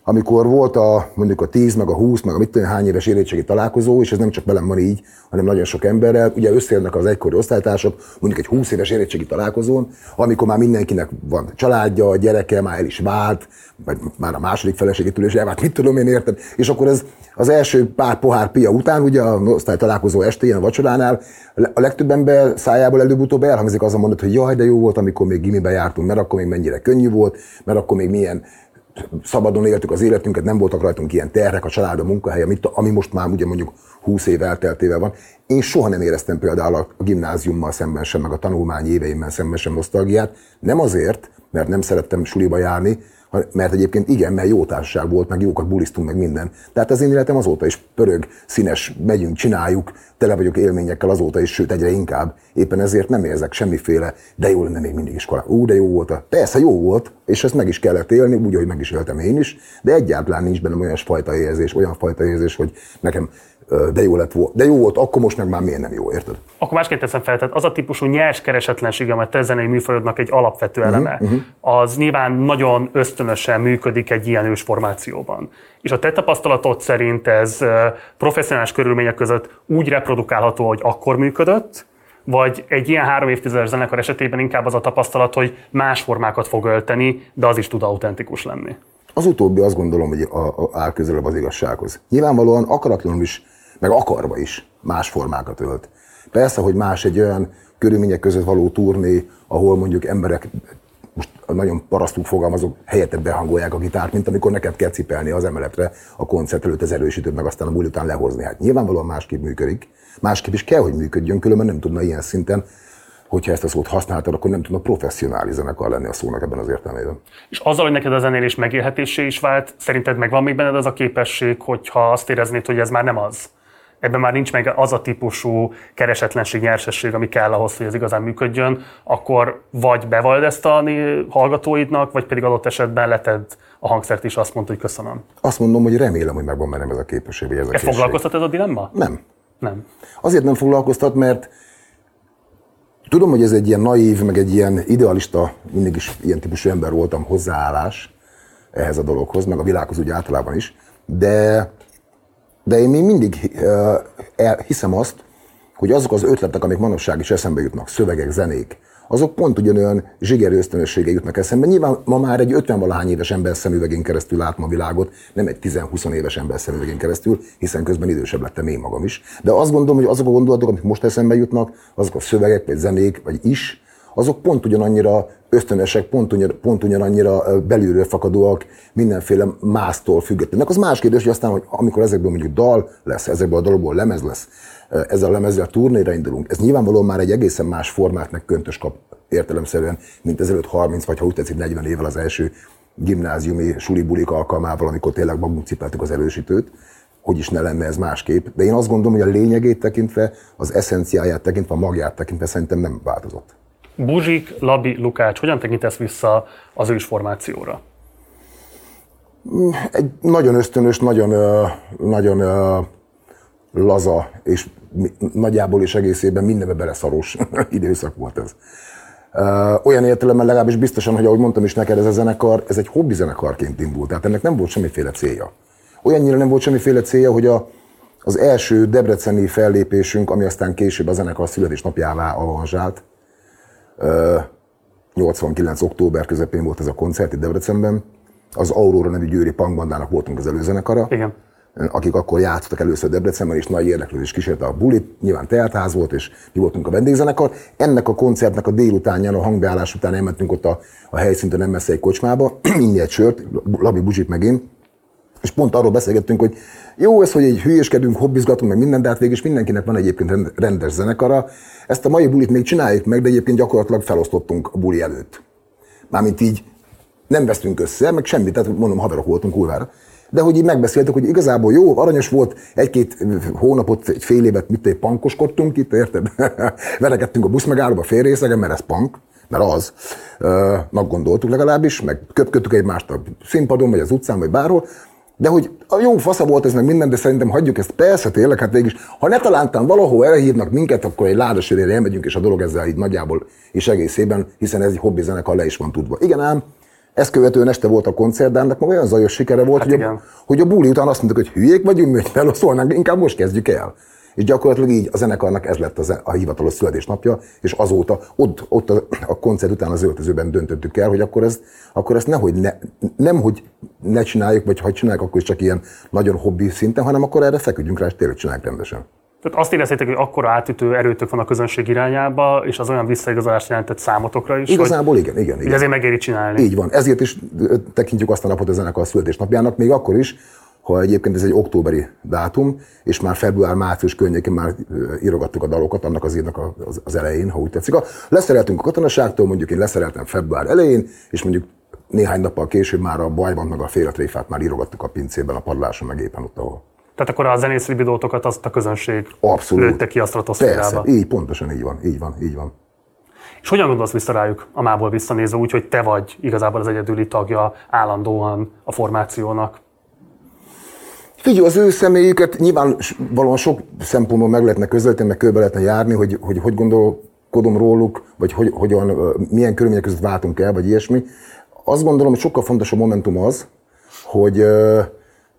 amikor volt a, mondjuk a 10, meg a 20, meg a mit tudom, hány éves érettségi találkozó, és ez nem csak velem van így, hanem nagyon sok emberrel, ugye összejönnek az egykori osztálytársak, mondjuk egy 20 éves érettségi találkozón, amikor már mindenkinek van családja, gyereke, már el is vált, vagy már a második feleségétől is elvált, mit tudom én érted, és akkor ez az első pár pohár pia után, ugye a osztály találkozó estén, a vacsoránál, a legtöbb ember szájából előbb-utóbb elhangzik az a mondat, hogy jaj, de jó volt, amikor még gimibe jártunk, mert akkor még mennyire könnyű volt, mert akkor még milyen szabadon éltük az életünket, nem voltak rajtunk ilyen terhek, a család, a munkahely, ami most már ugye mondjuk 20 év elteltével van. Én soha nem éreztem például a gimnáziummal szemben sem, meg a tanulmány éveimmel szemben sem nosztalgiát. Nem azért, mert nem szerettem suliba járni, mert egyébként igen, mert jó társaság volt, meg jókat bulisztunk, meg minden. Tehát az én életem azóta is pörög, színes, megyünk, csináljuk, tele vagyok élményekkel azóta is, sőt egyre inkább. Éppen ezért nem érzek semmiféle, de jó lenne még mindig iskola. Ú, de jó volt. a- Persze jó volt, és ezt meg is kellett élni, úgy, ahogy meg is éltem én is, de egyáltalán nincs bennem olyan fajta érzés, olyan fajta érzés, hogy nekem de jó lett volt. De jó volt, akkor most meg már miért nem jó, érted? Akkor másként teszem fel, tehát az a típusú nyers keresetlenség, amely te zenei műfajodnak egy alapvető eleme, uh-huh. az nyilván nagyon ösztönösen működik egy ilyen ős formációban. És a te tapasztalatod szerint ez professzionális körülmények között úgy reprodukálható, hogy akkor működött, vagy egy ilyen három évtizedes zenekar esetében inkább az a tapasztalat, hogy más formákat fog ölteni, de az is tud autentikus lenni. Az utóbbi azt gondolom, hogy a, a, áll közelebb az igazsághoz. Nyilvánvalóan akaratlanul is, meg akarva is más formákat ölt. Persze, hogy más egy olyan körülmények között való turné, ahol mondjuk emberek, most nagyon parasztul fogalmazok, helyetted behangolják a gitárt, mint amikor neked kell cipelni az emeletre a koncert előtt az erősítőt, meg aztán a buli után lehozni. Hát nyilvánvalóan másképp működik. Másképp is kell, hogy működjön, különben nem tudna ilyen szinten, hogyha ezt a szót használtad, akkor nem tudna professzionális zenekar lenni a szónak ebben az értelmében. És azzal, hogy neked a zenélés megélhetésé is vált, szerinted megvan még benned az a képesség, hogyha azt éreznéd, hogy ez már nem az? Ebben már nincs meg az a típusú keresetlenség, nyersesség, ami kell ahhoz, hogy ez igazán működjön, akkor vagy bevald ezt a hallgatóidnak, vagy pedig adott esetben leted a hangszert is, azt mondta, hogy köszönöm. Azt mondom, hogy remélem, hogy megvan bennem ez a képesség, vagy ez a Ez készség. foglalkoztat ez a dilemma? Nem. Nem. Azért nem foglalkoztat, mert tudom, hogy ez egy ilyen naív, meg egy ilyen idealista, mindig is ilyen típusú ember voltam, hozzáállás ehhez a dologhoz, meg a világhoz úgy általában is, de, de én még mindig hiszem azt, hogy azok az ötletek, amik manapság is eszembe jutnak, szövegek, zenék, azok pont ugyanolyan zsigerő ösztönössége jutnak eszembe. Nyilván ma már egy 50-valahány éves ember szemüvegén keresztül látom a világot, nem egy 10-20 éves ember szemüvegén keresztül, hiszen közben idősebb lettem én magam is. De azt gondolom, hogy azok a gondolatok, amik most eszembe jutnak, azok a szövegek, vagy zenék, vagy is, azok pont ugyanannyira ösztönösek, pont, ugyan, pont ugyanannyira belülről fakadóak, mindenféle másztól függetlenek. Az más kérdés, hogy aztán, hogy amikor ezekből mondjuk dal lesz, ezekből a dalokból lemez lesz, ezzel a lemezzel turnéra indulunk, ez nyilvánvalóan már egy egészen más formát, meg köntös kap értelemszerűen, mint ezelőtt 30, vagy ha úgy tetszik 40 évvel az első gimnáziumi sulibulik alkalmával, amikor tényleg magunk cipeltük az erősítőt. hogy is ne lenne ez másképp. De én azt gondolom, hogy a lényegét tekintve, az eszenciáját tekintve, a magját tekintve szerintem nem változott. Buzsik, Labi, Lukács, hogyan tekintesz vissza az ős formációra? Egy nagyon ösztönös, nagyon, nagyon laza, és nagyjából és egészében mindenbe beleszaros időszak volt ez. Olyan értelemben legalábbis biztosan, hogy ahogy mondtam is neked, ez a zenekar, ez egy hobbi zenekarként indult, tehát ennek nem volt semmiféle célja. Olyannyira nem volt semmiféle célja, hogy a, az első debreceni fellépésünk, ami aztán később a zenekar születésnapjává avanzsált, 89. október közepén volt ez a koncert itt Debrecenben. Az Aurora nevű győri punkbandának voltunk az előzenekara, Igen. akik akkor játszottak először Debrecenben, és nagy érdeklődés kísérte a bulit. Nyilván teltház volt, és mi voltunk a vendégzenekar. Ennek a koncertnek a délutánján, a hangbeállás után elmentünk ott a, a helyszíntől nem messze egy kocsmába, inni egy sört, Labi Buzsit meg én, és pont arról beszélgettünk, hogy jó ez, hogy egy hülyéskedünk, hobbizgatunk, meg minden, de hát végig mindenkinek van egyébként rend- rendes zenekara. Ezt a mai bulit még csináljuk meg, de egyébként gyakorlatilag felosztottunk a buli előtt. Mármint így nem vesztünk össze, meg semmit, tehát mondom, haverok voltunk kurvára. De hogy így megbeszéltük, hogy igazából jó, aranyos volt, egy-két hónapot, egy fél évet, mit egy pankoskodtunk itt, érted? Verekedtünk a buszmegállóba félrészegen, mert ez pank, mert az. Nak gondoltuk legalábbis, meg köpködtük egymást a színpadon, vagy az utcán, vagy bárhol. De hogy a jó fasza volt ez meg minden, de szerintem hagyjuk ezt. Persze, tényleg, hát végig is, ha ne talántán valahol elhívnak minket, akkor egy ládasörére elmegyünk, és a dolog ezzel így nagyjából és egészében, hiszen ez egy hobbi zenekar le is van tudva. Igen ám, ezt követően este volt a koncert, de meg olyan zajos sikere volt, Hát hogy, igen. a, hogy a buli után azt mondtuk, hogy hülyék vagyunk, hogy feloszolnánk, inkább most kezdjük el. És gyakorlatilag így a zenekarnak ez lett a, a hivatalos születésnapja, és azóta ott, ott a, a koncert után az öltözőben döntöttük el, hogy akkor ezt, akkor ezt nehogy ne, nem, hogy ne csináljuk, vagy ha csináljuk, akkor is csak ilyen nagyon hobbi szinten, hanem akkor erre feküdjünk rá, és tényleg csináljuk rendesen. Tehát azt éreztétek, hogy akkora átütő erőtök van a közönség irányába, és az olyan visszaigazolást jelentett számotokra is, Igazából igen, igen. igen. ezért megéri csinálni. Így van. Ezért is tekintjük azt a napot a zenekar születésnapjának, még akkor is, ha egyébként ez egy októberi dátum, és már február-március környékén már írogattuk a dalokat annak az évnek az, az elején, ha úgy tetszik. A, leszereltünk a katonaságtól, mondjuk én leszereltem február elején, és mondjuk néhány nappal később már a bajban meg a félretréfát már írogattuk a pincében, a padláson, meg éppen ott, ahol. Tehát akkor a zenész libidótokat azt a közönség Abszolút. lőtte ki a Persze, így, pontosan így van, így van, így van. És hogyan gondolsz vissza rájuk a mából visszanézve, úgy, hogy te vagy igazából az egyedüli tagja állandóan a formációnak? Figyelj, az ő személyüket nyilván valóan sok szempontból meg lehetne közelíteni, meg körbe lehetne járni, hogy hogy, hogy gondolkodom róluk, vagy hogy, hogyan, milyen körülmények között váltunk el, vagy ilyesmi. Azt gondolom, hogy sokkal fontosabb momentum az, hogy,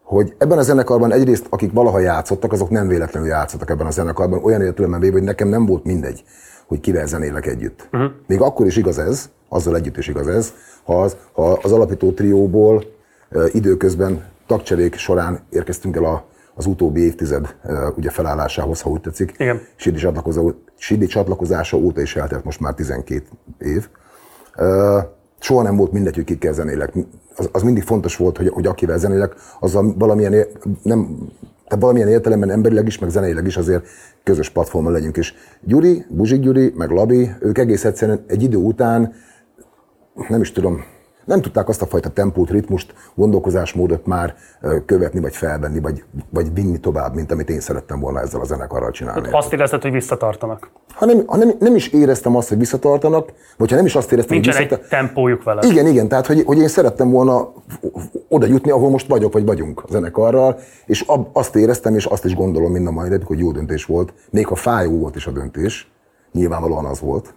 hogy ebben a zenekarban egyrészt, akik valaha játszottak, azok nem véletlenül játszottak ebben a zenekarban, olyan értelemben véve, hogy nekem nem volt mindegy, hogy kivel zenélek együtt. Uh-huh. Még akkor is igaz ez, azzal együtt is igaz ez, ha az, ha az alapító trióból időközben tagcserék során érkeztünk el a, az utóbbi évtized ugye felállásához, ha úgy tetszik. Igen. Sidi, csatlakozó, Sidi csatlakozása óta is eltelt most már 12 év. Soha nem volt mindegy, hogy kikkel zenélek. Az, az mindig fontos volt, hogy, hogy akivel zenélek, azzal valamilyen, nem, tehát valamilyen értelemben emberileg is, meg zeneileg is azért közös platformon legyünk. És Gyuri, Buzsik Gyuri, meg Labi, ők egész egyszerűen egy idő után nem is tudom, nem tudták azt a fajta tempót, ritmust, gondolkozásmódot már követni, vagy felvenni, vagy, vagy vinni tovább, mint amit én szerettem volna ezzel a zenekarral csinálni. Azt érezted, hogy visszatartanak. Ha nem, ha nem, nem is éreztem azt, hogy visszatartanak, vagy ha nem is azt éreztem, Nincsen hogy egy visszatartanak. tempójuk vele. Igen, igen, tehát hogy, hogy én szerettem volna oda jutni, ahol most vagyok, vagy vagyunk a zenekarral, és ab, azt éreztem, és azt is gondolom mind a mai napig, hogy jó döntés volt, még ha fájó volt is a döntés, nyilvánvalóan az volt,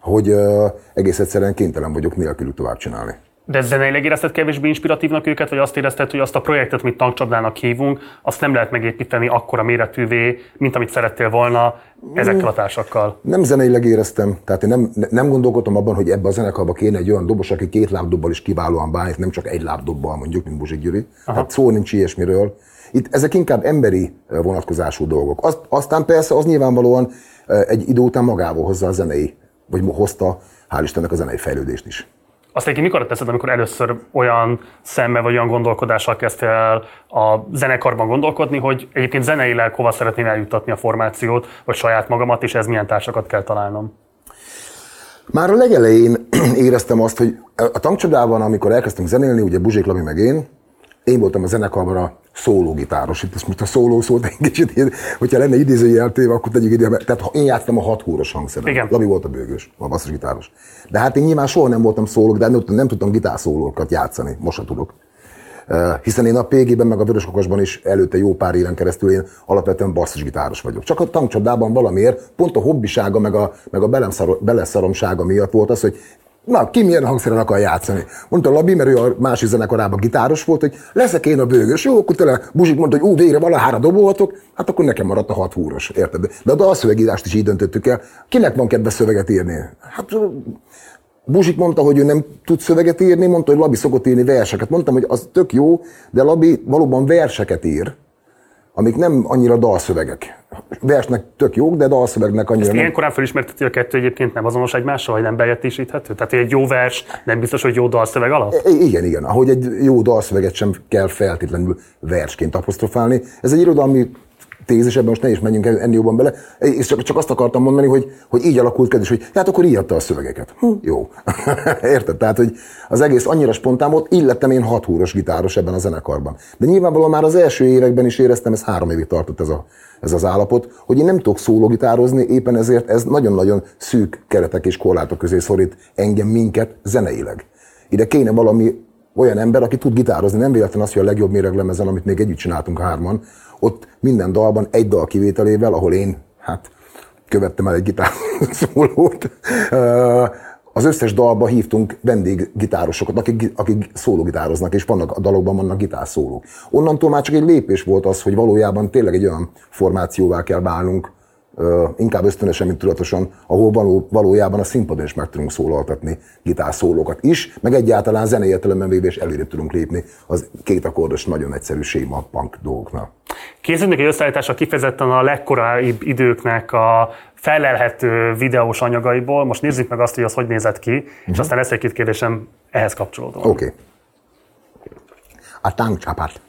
hogy uh, egész egyszerűen kénytelen vagyok nélkülük tovább csinálni. De zeneileg érezted kevésbé inspiratívnak őket, vagy azt érezted, hogy azt a projektet, amit tankcsapdának hívunk, azt nem lehet megépíteni akkora méretűvé, mint amit szerettél volna ezekkel a társakkal? Nem zeneileg éreztem, tehát én nem, nem gondolkodtam abban, hogy ebbe a zenekarba kéne egy olyan dobos, aki két lábdobbal is kiválóan bánik, nem csak egy lábdobbal mondjuk, mint Buzsik Gyuri. Tehát szó nincs ilyesmiről. Itt ezek inkább emberi eh, vonatkozású dolgok. Azt, aztán persze az nyilvánvalóan eh, egy idő után magával hozza a zenei, vagy hozta, hál' Istennek a zenei fejlődést is. Azt egyébként mikor teszed, amikor először olyan szemmel vagy olyan gondolkodással kezdtél el a zenekarban gondolkodni, hogy egyébként zeneileg hova szeretném eljuttatni a formációt, vagy saját magamat, és ez milyen társakat kell találnom? Már a legelején éreztem azt, hogy a tankcsodában, amikor elkezdtünk zenélni, ugye Buzsék Labi meg én, én voltam a zenekarban a szólógitáros. Itt most a szóló szót egy kicsit, hogyha lenne idézőjel téve, akkor tegyük ide. Tehát én játsztam a hat húros hangszeren. Igen. Labi volt a bőgős, a basszusgitáros. De hát én nyilván soha nem voltam szóló, de nem, nem tudtam gitárszólókat játszani. Most se tudok. Uh, hiszen én a PG-ben, meg a Vöröskakasban is előtte jó pár éven keresztül én alapvetően basszusgitáros vagyok. Csak a tankcsapdában valamiért pont a hobbisága, meg a, meg a beleszar, beleszaromsága miatt volt az, hogy Na, ki milyen hangszeren akar játszani? Mondta Labi, mert ő a másik zenekarában gitáros volt, hogy leszek én a bőgös. Jó, akkor tele Buzsik mondta, hogy ú, végre valahára dobolhatok, hát akkor nekem maradt a hat húros, érted? De a dalszövegírást is így döntöttük el. Kinek van kedve szöveget írni? Hát Buzsik mondta, hogy ő nem tud szöveget írni, mondta, hogy Labi szokott írni verseket. Mondtam, hogy az tök jó, de Labi valóban verseket ír, amik nem annyira dalszövegek. Versnek tök jók, de dalszövegnek annyira Ezt nem. ilyen korán felismerteti, a kettő egyébként nem azonos egymással, vagy nem bejetésíthető? Tehát egy jó vers nem biztos, hogy jó dalszöveg alatt? I- Igen, igen. Ahogy egy jó dalszöveget sem kell feltétlenül versként apostrofálni. Ez egy irodalmi tézis, ebben most ne is menjünk ennél jobban bele. És csak, csak azt akartam mondani, hogy, hogy így alakult kedves, hogy hát akkor írta a szövegeket. Hm, jó. Érted? Tehát, hogy az egész annyira spontán volt, így lettem én hat húros gitáros ebben a zenekarban. De nyilvánvalóan már az első években is éreztem, ez három évig tartott ez, a, ez az állapot, hogy én nem tudok szólógitározni, éppen ezért ez nagyon-nagyon szűk keretek és korlátok közé szorít engem, minket zeneileg. Ide kéne valami olyan ember, aki tud gitározni, nem véletlen az, hogy a legjobb méreglemezen, amit még együtt csináltunk hárman, ott minden dalban egy dal kivételével, ahol én, hát követtem el egy gitár szólót, ö, az összes dalba hívtunk vendéggitárosokat, akik, akik szólógitároznak, és vannak a dalokban vannak gitárszólók. Onnantól már csak egy lépés volt az, hogy valójában tényleg egy olyan formációvá kell válnunk, inkább ösztönösen, mint tudatosan, ahol való, valójában a színpadon is meg tudunk szólaltatni gitárszólókat is, meg egyáltalán zenei értelemben véve is előre tudunk lépni az két akkordos, nagyon egyszerű séma punk dolgoknál. Készülnek egy összeállítása kifejezetten a legkorábbi időknek a felelhető videós anyagaiból. Most nézzük meg azt, hogy az hogy nézett ki, és aztán lesz egy-két kérdésem ehhez kapcsolódóan. Oké. Okay. A tankcsapat.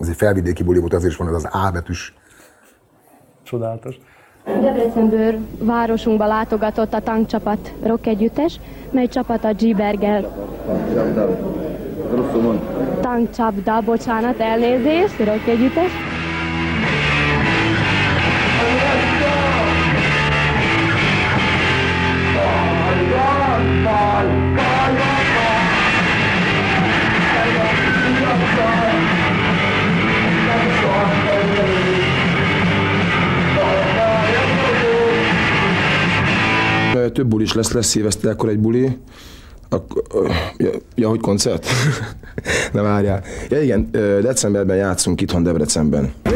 Ez egy felvidéki buli volt, azért is van ez az A betűs. Csodálatos. Debrecenből városunkba látogatott a tankcsapat rock együttes, mely csapat a G-Berger. Tankcsapda, bocsánat, elnézést, rock Több buli is lesz, lesz szilveszterkor egy buli. Ak- ja, ja, hogy koncert? Na várjál. Ja igen, decemberben játszunk itthon Debrecenben. Az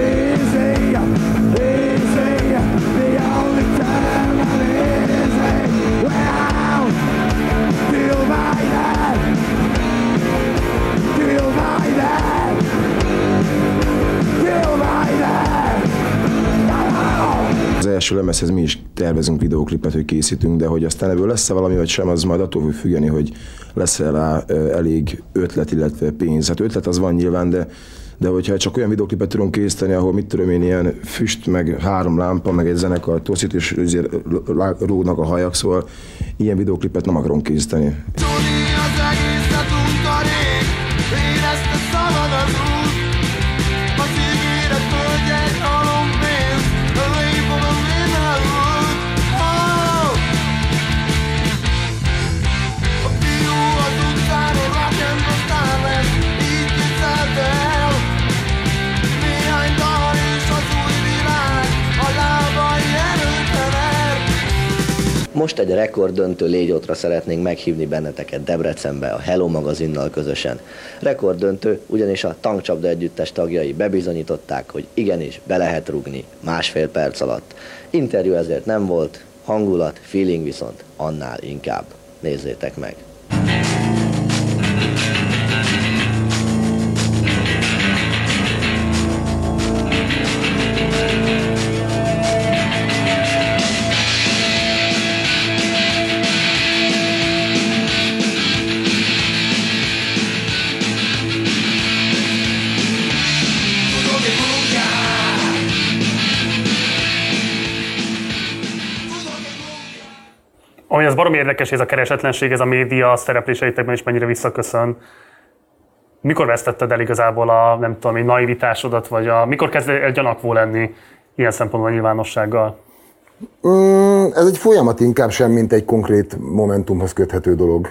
első lemezhez mi is tervezünk videóklipet, hogy készítünk, de hogy aztán ebből lesz-e valami vagy sem, az majd attól függeni, hogy lesz-e rá elég ötlet, illetve pénz. Hát ötlet az van nyilván, de de hogyha csak olyan videóklipet tudunk készíteni, ahol mit tudom én, ilyen füst, meg három lámpa, meg egy zenekar toszít, és rúgnak a hajak, szóval ilyen videóklipet nem akarom készíteni. Tudni Most egy rekorddöntő légyótra szeretnénk meghívni benneteket Debrecenbe a Hello magazinnal közösen. Rekorddöntő, ugyanis a tankcsapda együttes tagjai bebizonyították, hogy igenis be lehet rugni másfél perc alatt. Interjú ezért nem volt, hangulat, feeling viszont annál inkább. Nézzétek meg! Ami az baromi érdekes, ez a keresetlenség, ez a média szerepléseitekben is mennyire visszaköszön. Mikor vesztetted el igazából a, nem tudom, egy naivitásodat, vagy a, mikor kezd el gyanakvó lenni ilyen szempontból a nyilvánossággal? Mm, ez egy folyamat inkább sem, mint egy konkrét momentumhoz köthető dolog.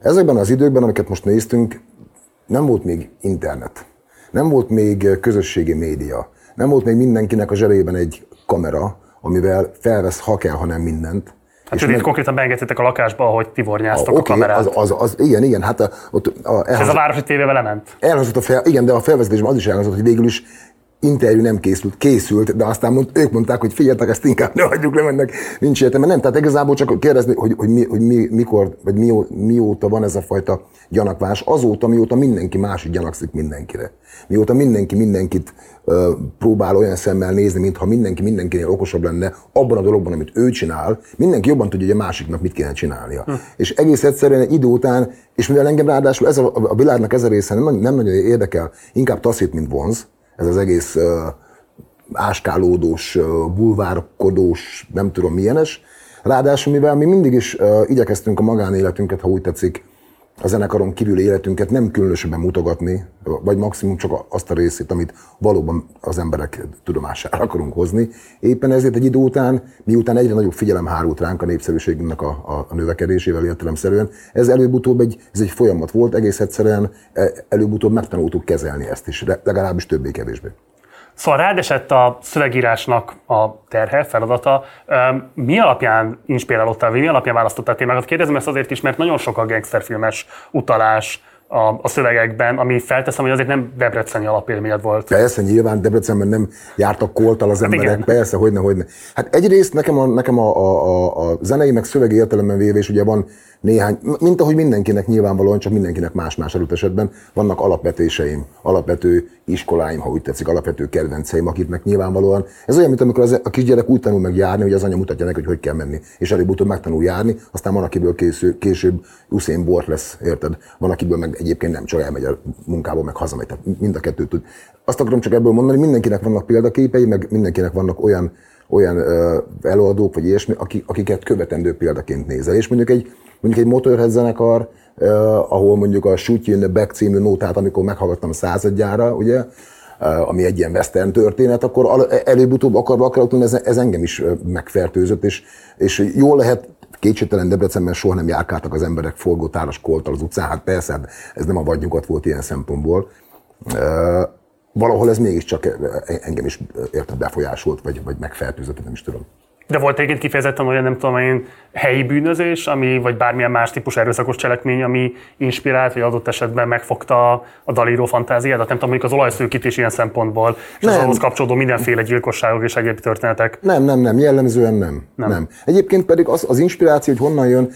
Ezekben az időkben, amiket most néztünk, nem volt még internet. Nem volt még közösségi média. Nem volt még mindenkinek a zsebében egy kamera, amivel felvesz, ha kell, ha nem mindent. Hát sőt, itt konkrétan beengedtétek a lakásba, ahogy tivornyáztak a Oké, kamerát. az, az, az, igen, igen, hát a, ott a, És ez a városi tévébe lement? elhangzott a fel, igen, de a felvezetésben az is elhangzott, hogy végül is interjú nem készült, készült, de aztán mond, ők mondták, hogy figyeljetek, ezt inkább ne hagyjuk le, ennek nincs értelme. Nem, tehát igazából csak kérdezni, hogy, hogy, mi, hogy mi, mikor, vagy mió, mióta van ez a fajta gyanakvás, azóta, mióta mindenki másik gyanakszik mindenkire. Mióta mindenki mindenkit ö, próbál olyan szemmel nézni, mintha mindenki mindenkinél okosabb lenne abban a dologban, amit ő csinál, mindenki jobban tudja, hogy a másiknak mit kéne csinálnia. Hm. És egész egyszerűen egy idő után, és mivel engem ráadásul ez a, a világnak ez a része nem, nem nagyon érdekel, inkább taszít, mint vonz, ez az egész uh, áskálódós, bulvárkodós, nem tudom milyenes. Ráadásul, mivel mi mindig is uh, igyekeztünk a magánéletünket, ha úgy tetszik, a zenekaron kívül életünket nem különösebben mutogatni, vagy maximum csak azt a részét, amit valóban az emberek tudomására akarunk hozni. Éppen ezért egy idő után, miután egyre nagyobb figyelem hárult ránk a népszerűségünknek a, a, a növekedésével értelemszerűen, ez előbb-utóbb egy, ez egy folyamat volt, egész egyszerűen e, előbb-utóbb megtanultuk kezelni ezt is, legalábbis többé-kevésbé. Szóval rád esett a szövegírásnak a terhe, feladata. Mi alapján inspirálódtál, mi alapján választottál témákat? Kérdezem ezt azért is, mert nagyon sok a gangsterfilmes utalás a, a szövegekben, ami felteszem, hogy azért nem debreceni alapélményed volt. Persze, nyilván Debrecenben nem jártak koltal az Hát emberek, igen. persze, hogyne, hogyne. Hát egyrészt nekem a, nekem a, a, a, a zenei, meg szövegi értelemben véve is ugye van néhány, mint ahogy mindenkinek nyilvánvalóan, csak mindenkinek más-más adott esetben, vannak alapvetéseim, alapvető iskoláim, ha úgy tetszik, alapvető kedvenceim, akiknek nyilvánvalóan, ez olyan, mint amikor az, a kisgyerek úgy tanul meg járni, hogy az anya mutatja neki, hogy hogy kell menni, és előbb-utóbb megtanul járni, aztán van, akiből készül, később Usain Bolt lesz, érted? Van, akiből meg egyébként nem csak elmegy a munkából, meg hazamegy, tehát mind a kettőt tud. Azt akarom csak ebből mondani, mindenkinek vannak példaképei, meg mindenkinek vannak olyan olyan ö, előadók, vagy ilyesmi, akik, akiket követendő példaként nézel. És mondjuk egy, mondjuk egy Motorhead zenekar, uh, ahol mondjuk a Shoot You in the Back című nótát, amikor meghallgattam századjára, ugye, uh, ami egy ilyen western történet, akkor al- előbb-utóbb akarva akarok ez, ez engem is megfertőzött, és, és jól lehet, kétségtelen Debrecenben soha nem járkáltak az emberek forgótáras kolttal az utcán, hát persze, hát ez nem a vadnyugat volt ilyen szempontból. Uh, valahol ez mégiscsak engem is érted befolyásolt, vagy, vagy megfertőzött, nem is tudom. De volt egyébként kifejezetten olyan, nem tudom én, helyi bűnözés, ami, vagy bármilyen más típusú erőszakos cselekmény, ami inspirált, vagy adott esetben megfogta a dalíró fantáziádat? Nem tudom, mondjuk az olajszőkítés ilyen szempontból, és az Nem. ahhoz kapcsolódó mindenféle gyilkosságok és egyéb történetek. Nem, nem, nem, jellemzően nem. Nem. nem. Egyébként pedig az, az inspiráció, hogy honnan jön,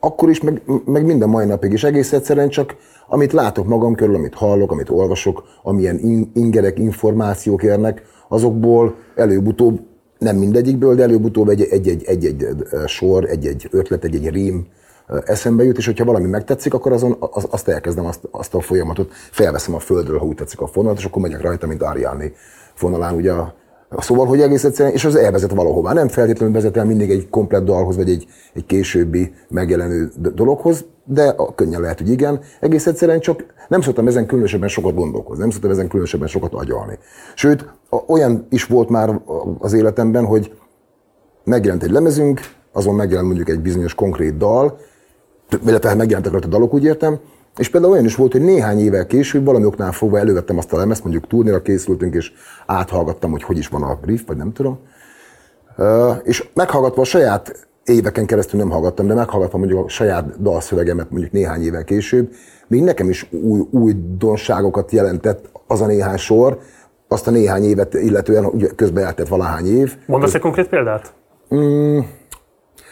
akkor is, meg, meg minden mai napig is egész egyszerűen csak amit látok magam körül, amit hallok, amit olvasok, amilyen in, ingerek, információk érnek, azokból előbb-utóbb, nem mindegyikből, de előbb-utóbb egy-egy, egy-egy, egy sor, egy-egy ötlet, egy-egy rím eszembe jut, és hogyha valami megtetszik, akkor azon, az, azt elkezdem, azt, azt a folyamatot, felveszem a földről, ha úgy tetszik a fonalat, és akkor megyek rajta, mint Ariani fonalán, ugye a, Szóval, hogy egész egyszerűen, és az elvezet valahová. Nem feltétlenül vezet el mindig egy komplett dalhoz, vagy egy, egy későbbi megjelenő dologhoz, de a- könnyen lehet, hogy igen. Egész egyszerűen csak nem szoktam ezen különösebben sokat gondolkozni, nem szoktam ezen különösebben sokat agyalni. Sőt, olyan is volt már az életemben, hogy megjelent egy lemezünk, azon megjelent mondjuk egy bizonyos konkrét dal, illetve megjelentek rajta dalok, úgy értem, és például olyan is volt, hogy néhány évvel később valami oknál fogva elővettem azt a lemezt, mondjuk turnéra készültünk, és áthallgattam, hogy hogy is van a riff, vagy nem tudom. És meghallgatva a saját éveken keresztül nem hallgattam, de meghallgatva mondjuk a saját dalszövegemet mondjuk néhány évvel később, még nekem is új, új donságokat jelentett az a néhány sor, azt a néhány évet illetően, ugye közben eltett valahány év. Mondasz egy konkrét példát?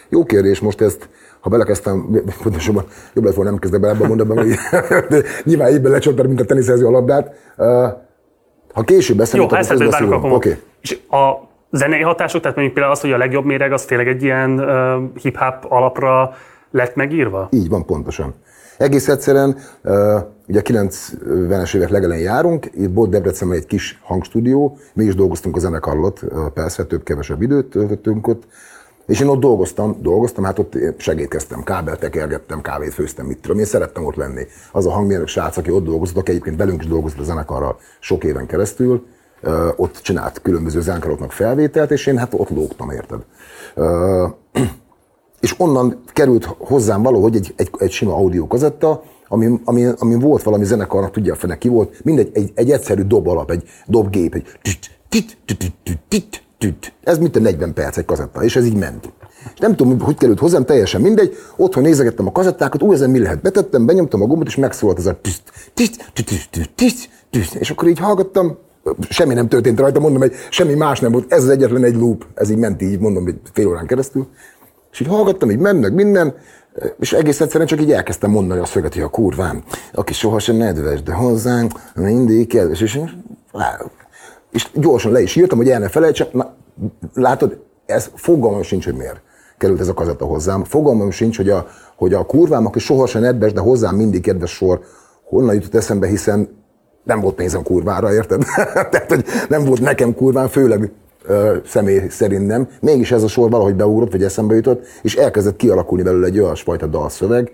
Jó kérdés most ezt, ha belekezdtem, pontosabban jobb lett volna nem kezdek bele ebbe a mondatban, hogy nyilván évben lecsaptad, mint a teniszező a labdát. Ha később beszélünk, ezt akkor közbeszélünk. akkor Oké. És a zenei hatások, tehát mondjuk például az, hogy a legjobb méreg, az tényleg egy ilyen uh, hip-hop alapra lett megírva? Így van, pontosan. Egész egyszerűen, uh, ugye a 90-es évek legelején járunk, itt volt Debrecenben egy kis hangstúdió, mi is dolgoztunk a zenekarlott, uh, persze több-kevesebb időt töltöttünk ott, És én ott dolgoztam, dolgoztam, hát ott segítkeztem, kábelt tekergettem, kávét főztem, mit tudom. Én szerettem ott lenni. Az a hangmérnök srác, aki ott dolgozott, aki egyébként velünk is dolgozott a zenekarra sok éven keresztül, ott csinált különböző zenekaroknak felvételt, és én hát ott lógtam, érted? És onnan került hozzám valahogy egy, egy, egy sima audio kazetta, ami, ami, ami volt valami zenekarnak, tudja a fene ki volt, mindegy, egy, egy egyszerű dob alap, egy dobgép, egy ez mint a 40 perc egy kazetta, és ez így ment. És nem tudom, hogy került hozzám, teljesen mindegy. Otthon nézegettem a kazettákat, úgy ezen mi lehet. Betettem, benyomtam a gombot, és megszólalt ez a tiszt, tiszt, tiszt, tiszt, tiszt, és akkor így hallgattam, semmi nem történt rajta, mondom, hogy semmi más nem volt, ez az egyetlen egy loop, ez így ment így, mondom, hogy fél órán keresztül. És így hallgattam, így mennek minden, és egész egyszerűen csak így elkezdtem mondani a szöget, hogy a kurvám, aki sohasem nedves, de hozzánk mindig kedves, és, és gyorsan le is írtam, hogy el ne felejtsem, na, látod, ez fogalmam sincs, hogy miért került ez a kazetta hozzám. Fogalmam sincs, hogy a, hogy a kurvám, aki sohasem nedves, de hozzám mindig kedves sor, honnan jutott eszembe, hiszen nem volt pénzem kurvára, érted? Tehát, hogy nem volt nekem kurván, főleg ö, személy szerint nem. Mégis ez a sor valahogy beugrott, vagy eszembe jutott, és elkezdett kialakulni belőle egy olyasfajta dalszöveg,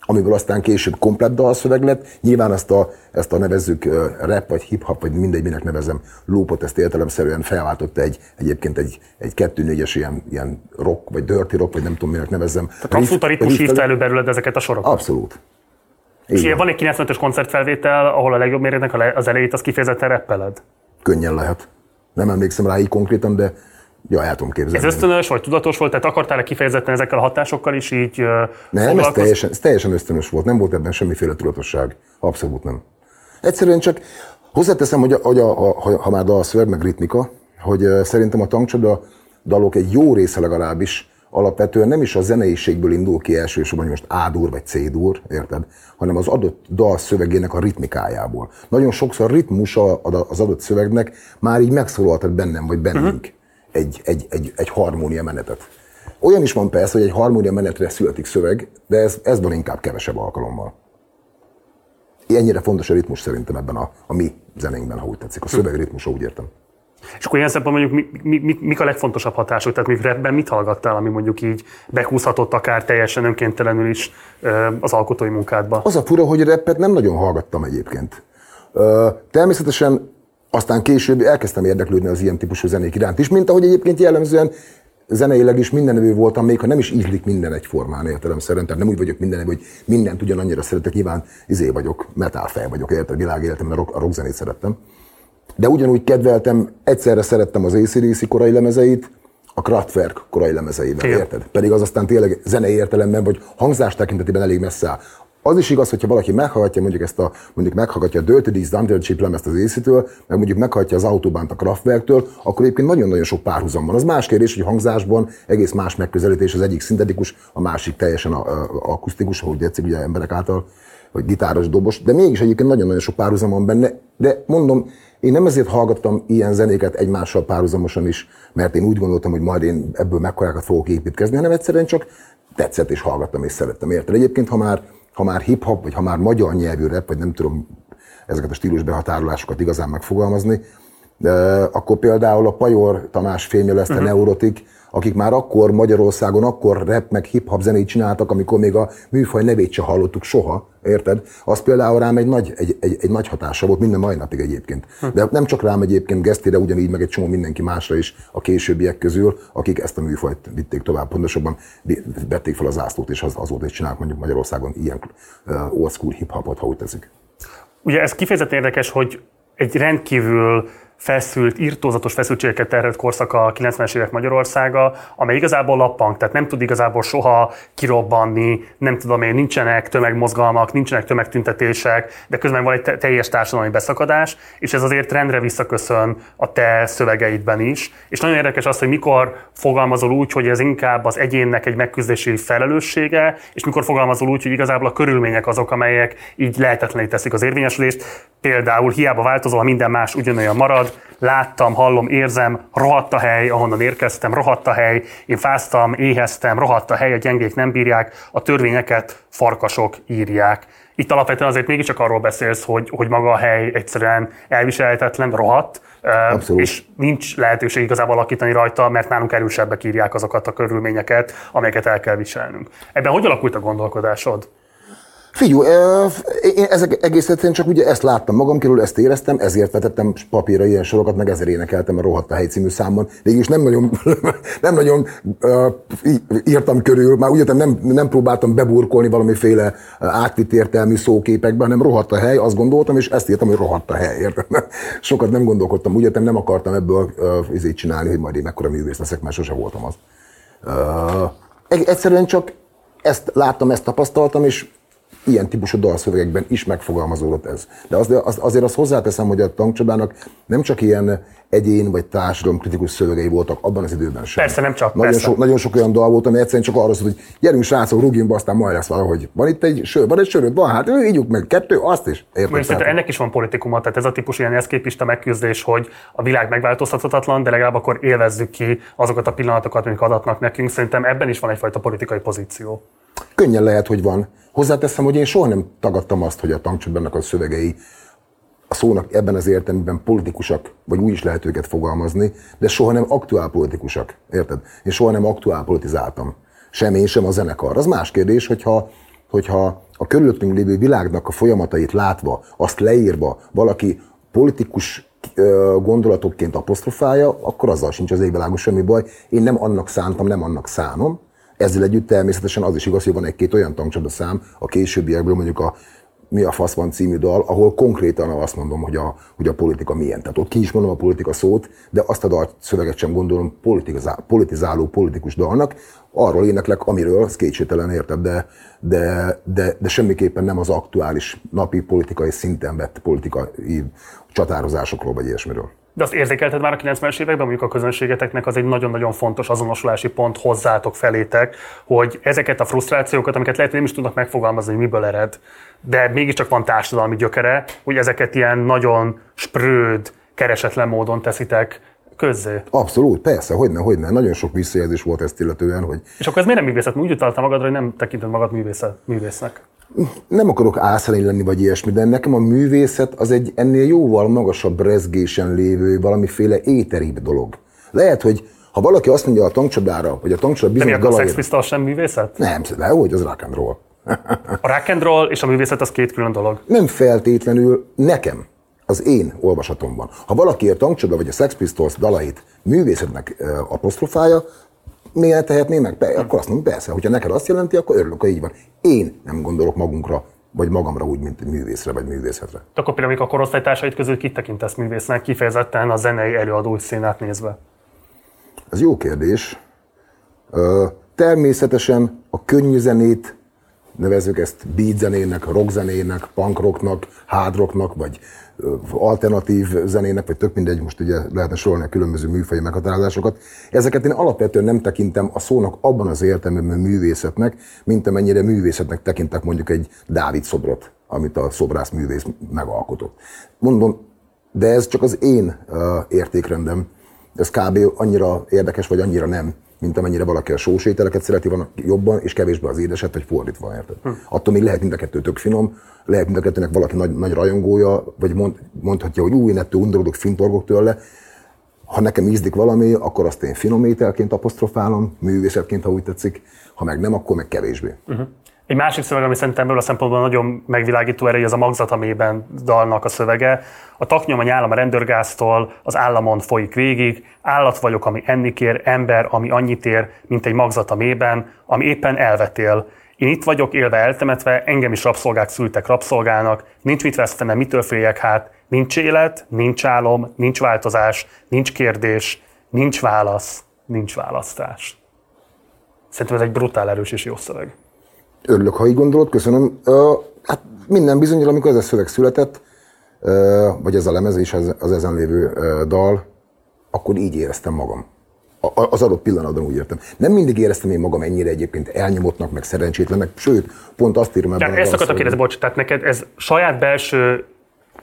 amiből aztán később komplett dalszöveg lett. Nyilván ezt a, ezt a nevezzük rap, vagy hip-hop, vagy mindegy, minek nevezem, loopot, ezt értelemszerűen felváltotta egy, egyébként egy, egy kettő négyes ilyen, ilyen rock, vagy dirty rock, vagy nem tudom, minek nevezem. Tehát abszolút a ritmus hívta elő belőled ezeket a sorokat? Abszolút. És Igen. van egy 95-ös koncertfelvétel, ahol a legjobb méretnek az elejét az kifejezetten reppeled? Könnyen lehet. Nem emlékszem rá így konkrétan, de ja, el tudom képzelni. Ez ösztönös vagy tudatos volt? Tehát akartál-e kifejezetten ezekkel a hatásokkal is így Nem, ez teljesen, ez teljesen ösztönös volt. Nem volt ebben semmiféle tudatosság. Abszolút nem. Egyszerűen csak hozzáteszem, hogy, a, hogy a, a, ha, már dal szöveg, meg ritmika, hogy szerintem a tankcsoda dalok egy jó része legalábbis alapvetően nem is a zeneiségből indul ki elsősorban, hogy most A-dur vagy C-dur, érted? Hanem az adott dal szövegének a ritmikájából. Nagyon sokszor a ritmus az adott szövegnek már így megszólaltat bennem vagy bennünk uh-huh. Egy, egy, egy, egy harmónia menetet. Olyan is van persze, hogy egy harmónia menetre születik szöveg, de ez, ez van inkább kevesebb alkalommal. Ennyire fontos a ritmus szerintem ebben a, a mi zenénkben, ha úgy tetszik. A szöveg ritmusa, úgy értem. És akkor ilyen szempontból mondjuk mi, mi, mik a legfontosabb hatások? Tehát mondjuk rapben mit hallgattál, ami mondjuk így bekúszhatott akár teljesen önkéntelenül is az alkotói munkádba? Az a fura, hogy rappet nem nagyon hallgattam egyébként. Természetesen aztán később elkezdtem érdeklődni az ilyen típusú zenék iránt is, mint ahogy egyébként jellemzően zeneileg is mindenevő voltam, még ha nem is ízlik minden egyformán értelemszerűen, tehát nem úgy vagyok mindenevő, hogy mindent ugyanannyira szeretek, nyilván izé vagyok, metal vagyok, érted, világéletemben a rock, a rock zenét szerettem de ugyanúgy kedveltem, egyszerre szerettem az ACDC korai lemezeit, a Kraftwerk korai lemezeiben, Igen. érted? Pedig az aztán tényleg zenei értelemben, vagy hangzás tekintetében elég messze áll. Az is igaz, hogyha valaki meghallgatja mondjuk ezt a, mondjuk meghallgatja a Dirty Deeds Dungeon Chip lemezt az AC-től, meg mondjuk meghallgatja az Autobahn a Kraftwerktől, akkor egyébként nagyon-nagyon sok párhuzam van. Az más kérdés, hogy hangzásban egész más megközelítés, az egyik szintetikus, a másik teljesen akusztikus, ahogy tetszik ugye emberek által, vagy gitáros, dobos, de mégis egyébként nagyon-nagyon sok párhuzam van benne, de mondom, én nem ezért hallgattam ilyen zenéket egymással párhuzamosan is, mert én úgy gondoltam, hogy majd én ebből mekkorákat fogok építkezni, hanem egyszerűen csak tetszett és hallgattam és szerettem. Érted? Egyébként, ha már, ha már hip-hop, vagy ha már magyar nyelvű rap, vagy nem tudom ezeket a stílus behatárolásokat igazán megfogalmazni, de akkor például a Pajor Tamás filmje lesz, uh-huh. Neurotik, akik már akkor Magyarországon akkor rap meg hip-hop zenét csináltak, amikor még a műfaj nevét se hallottuk soha, érted? Az például rám egy nagy, egy, egy, egy nagy hatása volt minden mai napig egyébként. De nem csak rám egyébként Gesztére, ugyanígy meg egy csomó mindenki másra is a későbbiek közül, akik ezt a műfajt vitték tovább, pontosabban vették fel az ászlót, és az, azóta is csinálnak mondjuk Magyarországon ilyen old school hip-hopot, ha úgy teszik. Ugye ez kifejezetten érdekes, hogy egy rendkívül feszült, írtózatos feszültségeket terhelt korszak a 90-es évek Magyarországa, amely igazából lappang, tehát nem tud igazából soha kirobbanni, nem tudom én, nincsenek tömegmozgalmak, nincsenek tömegtüntetések, de közben van egy teljes társadalmi beszakadás, és ez azért rendre visszaköszön a te szövegeidben is. És nagyon érdekes az, hogy mikor fogalmazol úgy, hogy ez inkább az egyénnek egy megküzdési felelőssége, és mikor fogalmazol úgy, hogy igazából a körülmények azok, amelyek így lehetetlené teszik az érvényesülést. Például hiába változol, ha minden más ugyanolyan marad, láttam, hallom, érzem, rohadt a hely, ahonnan érkeztem, rohadt a hely, én fáztam, éheztem, rohadt a hely, a gyengék nem bírják, a törvényeket farkasok írják. Itt alapvetően azért mégiscsak arról beszélsz, hogy, hogy maga a hely egyszerűen elviselhetetlen, rohadt, Abszolút. és nincs lehetőség igazából alakítani rajta, mert nálunk erősebbek írják azokat a körülményeket, amelyeket el kell viselnünk. Ebben hogy alakult a gondolkodásod? Figyú, én ezek egész egyszerűen csak ugye ezt láttam magam körül, ezt éreztem, ezért vetettem papírra ilyen sorokat, meg ezért énekeltem a Rohadt a hely című számon. Végülis nem nagyon, nem nagyon írtam körül, már úgy értem, nem, nem próbáltam beburkolni valamiféle átvitt értelmű szóképekbe, hanem rohadt a hely, azt gondoltam, és ezt írtam, hogy rohadt a hely, értem? Sokat nem gondolkodtam, úgy értem, nem akartam ebből izét csinálni, hogy majd én mekkora művész leszek, mert sose voltam az. Egyszerűen csak ezt láttam, ezt tapasztaltam, és ilyen típusú dalszövegekben is megfogalmazódott ez. De az, az, azért azt hozzáteszem, hogy a tankcsabának nem csak ilyen egyén vagy társadalom kritikus szövegei voltak abban az időben sem. Persze, nem csak, Nagyon, persze. So, nagyon sok olyan dal volt, ami egyszerűen csak arra szólt, hogy gyerünk srácok, rúgjunk be, aztán majd lesz valahogy. Van itt egy sör, van egy söröd, van, hát ígyuk meg kettő, azt is. Érted? Ennek is van politikuma, tehát ez a típusú ilyen eszképista megküzdés, hogy a világ megváltoztathatatlan, de legalább akkor élvezzük ki azokat a pillanatokat, amik adatnak nekünk. Szerintem ebben is van egyfajta politikai pozíció. Könnyen lehet, hogy van. Hozzáteszem, hogy én soha nem tagadtam azt, hogy a tankcsapdának a szövegei a szónak ebben az értelemben politikusak, vagy úgy is lehet őket fogalmazni, de soha nem aktuál politikusak. Érted? Én soha nem aktuál politizáltam. Sem én, sem a zenekar. Az más kérdés, hogyha, hogyha a körülöttünk lévő világnak a folyamatait látva, azt leírva valaki politikus gondolatokként apostrofálja, akkor azzal sincs az égvilágon semmi baj. Én nem annak szántam, nem annak szánom. Ezzel együtt természetesen az is igaz, hogy van egy-két olyan tankcsapda szám a későbbiekből, mondjuk a Mi a fasz van című dal, ahol konkrétan azt mondom, hogy a, hogy a politika milyen. Tehát ott ki is mondom a politika szót, de azt a dal szöveget sem gondolom politizáló, politizáló politikus dalnak. Arról éneklek, amiről, az kétségtelen érted, de, de, de, de semmiképpen nem az aktuális napi politikai szinten vett politikai csatározásokról vagy ilyesmiről. De azt érzékelted már a 90-es években, mondjuk a közönségeteknek az egy nagyon-nagyon fontos azonosulási pont hozzátok felétek, hogy ezeket a frusztrációkat, amiket lehet, hogy nem is tudnak megfogalmazni, hogy miből ered, de mégiscsak van társadalmi gyökere, hogy ezeket ilyen nagyon spröd, keresetlen módon teszitek közzé. Abszolút, persze, hogyne, hogyne. Nagyon sok visszajelzés volt ezt illetően, hogy És akkor ez miért nem művészet? Úgy utaltál magadra, hogy nem tekinted magad művészet, művésznek. nem akarok álszerény lenni, vagy ilyesmi, de nekem a művészet az egy ennél jóval magasabb rezgésen lévő, valamiféle éteribb dolog. Lehet, hogy ha valaki azt mondja a tankcsodára, hogy a tankcsoda bizonyos akkor a Sex. Pistols sem művészet? Nem, de hogy az rock and roll. A rock and roll és a művészet az két külön dolog. Nem feltétlenül nekem, az én olvasatomban. Ha valaki a tankcsoda vagy a Sex Pistols dalait művészetnek ö, apostrofálja, miért ne tehetné meg? Be, akkor azt mondom, persze, hogyha neked azt jelenti, akkor örülök, hogy így van. Én nem gondolok magunkra, vagy magamra úgy, mint művészre, vagy művészetre. De akkor például, a korosztálytársaid közül kit tekintesz művésznek, kifejezetten a zenei előadói színát nézve? Ez jó kérdés. Természetesen a könnyű zenét, nevezzük ezt beat zenének, rock zenének, punk rocknak, hard rocknak, vagy alternatív zenének, vagy tök mindegy, most ugye lehetne sorolni a különböző műfaji meghatározásokat. Ezeket én alapvetően nem tekintem a szónak abban az értelmében művészetnek, mint amennyire művészetnek tekintek mondjuk egy Dávid szobrot, amit a szobrász művész megalkotott. Mondom, de ez csak az én értékrendem. Ez kb. annyira érdekes, vagy annyira nem, mint amennyire valaki a sós ételeket szereti van jobban, és kevésbé az édeset, vagy fordítva, érted? Hm. Attól még lehet mind a kettő tök finom, lehet mind a kettőnek valaki nagy, nagy rajongója, vagy mond, mondhatja, hogy új, nettől undorodok, fintorgok tőle. Ha nekem ízlik valami, akkor azt én finom ételként apostrofálom, művészetként, ha úgy tetszik, ha meg nem, akkor meg kevésbé. Uh-huh. Egy másik szöveg, ami szerintem ebből a szempontból nagyon megvilágító erejű, az a magzatamében dalnak a szövege. A taknyom a nyálam a rendőrgáztól, az államon folyik végig, állat vagyok, ami enni kér, ember, ami annyit ér, mint egy magzat a mében, ami éppen elvetél. Én itt vagyok, élve eltemetve, engem is rabszolgák szültek rabszolgának, nincs mit vesztenem, mitől féljek hát, nincs élet, nincs álom, nincs változás, nincs kérdés, nincs válasz, nincs választás. Szerintem ez egy brutál erős és jó szöveg. Örülök, ha így gondolod, köszönöm. Hát minden bizonyal, amikor ez a szöveg született, vagy ez a lemez és az, az ezen lévő dal, akkor így éreztem magam. Az adott pillanatban úgy értem. Nem mindig éreztem én magam ennyire egyébként elnyomottnak, meg szerencsétlennek, sőt, pont azt írom ebben a ezt akartam kérdezni, bocs, tehát neked ez saját belső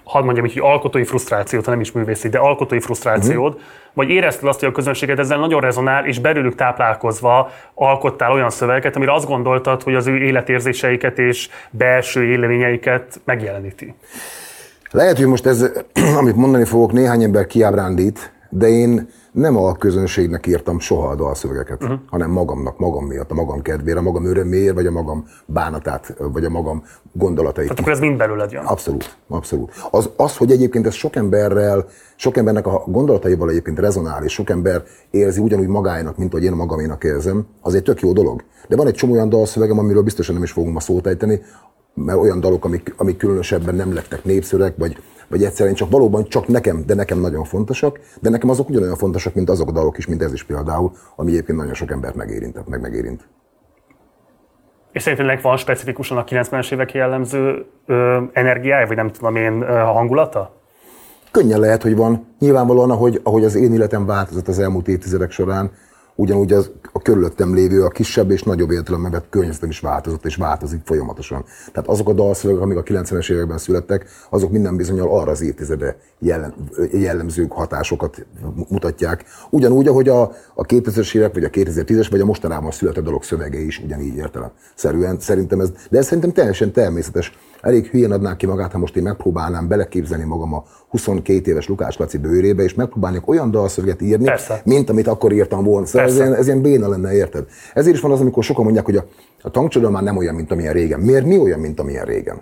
hadd mondjam így, hogy alkotói frusztrációt, nem is művészi, de alkotói frusztrációd, uh-huh. vagy érezted azt, hogy a közönséged ezzel nagyon rezonál, és belőlük táplálkozva alkottál olyan szövegeket, amire azt gondoltad, hogy az ő életérzéseiket és belső élményeiket megjeleníti? Lehet, hogy most ez, amit mondani fogok, néhány ember kiábrándít, de én nem a közönségnek írtam soha a dalszövegeket, uh-huh. hanem magamnak, magam miatt, a magam kedvére, a magam öröméért, vagy a magam bánatát, vagy a magam gondolatait. Tehát akkor ez mind belőled jön. Abszolút, abszolút. Az, az, hogy egyébként ez sok emberrel, sok embernek a gondolataival egyébként rezonál, és sok ember érzi ugyanúgy magának, mint hogy én magaménak érzem, az egy tök jó dolog. De van egy csomó olyan dalszövegem, amiről biztosan nem is fogunk ma szót ejteni, mert olyan dalok, amik, amik különösebben nem lettek népszerűek, vagy, vagy egyszerűen csak valóban csak nekem, de nekem nagyon fontosak, de nekem azok ugyanolyan fontosak, mint azok a dalok is, mint ez is például, ami egyébként nagyon sok embert megérintett, meg megérint. És szerinted van specifikusan a 90-es évek jellemző ö, energiája, vagy nem tudom én, ö, hangulata? Könnyen lehet, hogy van. Nyilvánvalóan, ahogy, ahogy az én életem változott az elmúlt évtizedek során, ugyanúgy az, a körülöttem lévő, a kisebb és nagyobb értelemben vett környezetem is változott és változik folyamatosan. Tehát azok a dalszövegek, amik a 90-es években születtek, azok minden bizonyal arra az évtizedre jellem, jellemző hatásokat mutatják. Ugyanúgy, ahogy a, a 2000-es évek, vagy a 2010-es, vagy a mostanában született dalok szövege is ugyanígy értelem. Szerűen, szerintem ez, de ez szerintem teljesen természetes. Elég hülyén adnák ki magát, ha most én megpróbálnám beleképzelni magam a 22 éves Lukács Laci bőrébe, és megpróbálnék olyan dalszöveget írni, Persze. mint amit akkor írtam volna. Szóval ez ilyen, ez ilyen béna lenne, érted? Ezért is van az, amikor sokan mondják, hogy a, a tankcsoda már nem olyan, mint amilyen régen. Miért mi olyan, mint amilyen régen?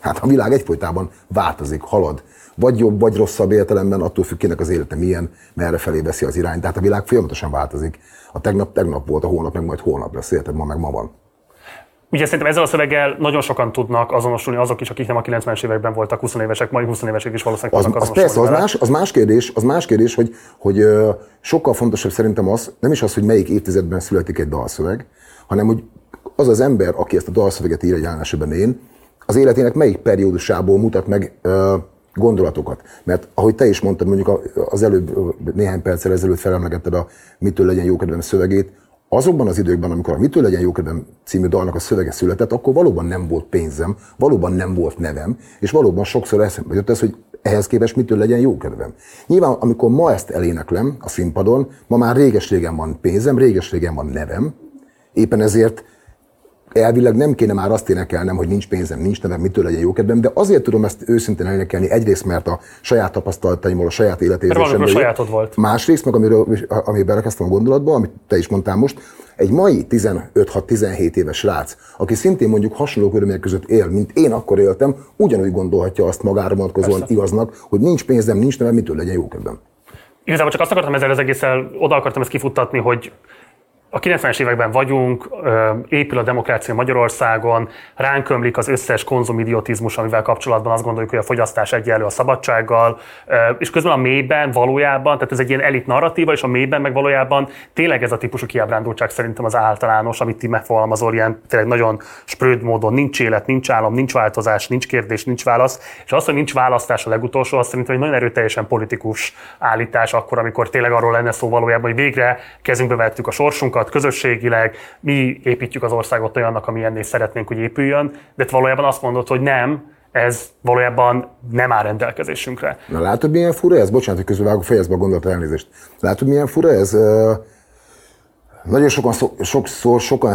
Hát a világ egyfolytában változik, halad. Vagy jobb, vagy rosszabb értelemben, attól függ, kinek az élete milyen, merre felé veszi az irányt. Tehát a világ folyamatosan változik. A tegnap tegnap volt, a holnap meg majd holnap lesz, érted? Ma meg ma van. Ugye szerintem ezzel a szöveggel nagyon sokan tudnak azonosulni azok is, akik nem a 90-es években voltak 20 évesek, mai 20 évesek is valószínűleg Az, tudnak az persze, az más, az más kérdés, az más kérdés, hogy, hogy ö, sokkal fontosabb szerintem az, nem is az, hogy melyik évtizedben születik egy dalszöveg, hanem hogy az az ember, aki ezt a dalszöveget írja, jelen én, az életének melyik periódusából mutat meg ö, gondolatokat. Mert ahogy te is mondtad, mondjuk az előbb, néhány perccel ezelőtt felemlegetted a Mitől legyen jókedvem szövegét, azokban az időkben, amikor a Mitől legyen jókedvem című dalnak a szövege született, akkor valóban nem volt pénzem, valóban nem volt nevem, és valóban sokszor eszembe jött ez, hogy ehhez képest mitől legyen jókedvem. Nyilván, amikor ma ezt eléneklem a színpadon, ma már réges-régen van pénzem, réges-régen van nevem, éppen ezért elvileg nem kéne már azt énekelnem, hogy nincs pénzem, nincs nevem, mitől legyen jókedvem, de azért tudom ezt őszintén elénekelni, egyrészt, mert a saját tapasztalataimból, a saját életérzésemből. sajátod volt. Másrészt, meg amiről, amiben belekezdtem a gondolatba, amit te is mondtál most, egy mai 15-6-17 éves srác, aki szintén mondjuk hasonló körülmények között él, mint én akkor éltem, ugyanúgy gondolhatja azt magára vonatkozóan Persze. igaznak, hogy nincs pénzem, nincs nevem, mitől legyen jókedvem. Igazából csak azt akartam ezzel az egésszel, oda akartam ezt kifuttatni, hogy a 90-es években vagyunk, épül a demokrácia Magyarországon, ránk ömlik az összes konzumidiotizmus, amivel kapcsolatban azt gondoljuk, hogy a fogyasztás egyenlő a szabadsággal, és közben a mélyben valójában, tehát ez egy ilyen elit narratíva, és a mélyben meg valójában tényleg ez a típusú kiábrándultság szerintem az általános, amit ti megfogalmazol, ilyen tényleg nagyon spröd módon, nincs élet, nincs állam, nincs változás, nincs kérdés, nincs válasz, és az, hogy nincs választás a legutolsó, az szerintem egy nagyon erőteljesen politikus állítás akkor, amikor tényleg arról lenne szó valójában, hogy végre kezünkbe vettük a sorsunkat, közösségileg, mi építjük az országot olyannak, amilyenné szeretnénk, hogy épüljön, de valójában azt mondod, hogy nem, ez valójában nem áll rendelkezésünkre. Na látod, milyen fura ez? Bocsánat, hogy közben vágok, fejezd be a gondolat elnézést. Látod, milyen fura ez? Nagyon sokan, sokszor, sokan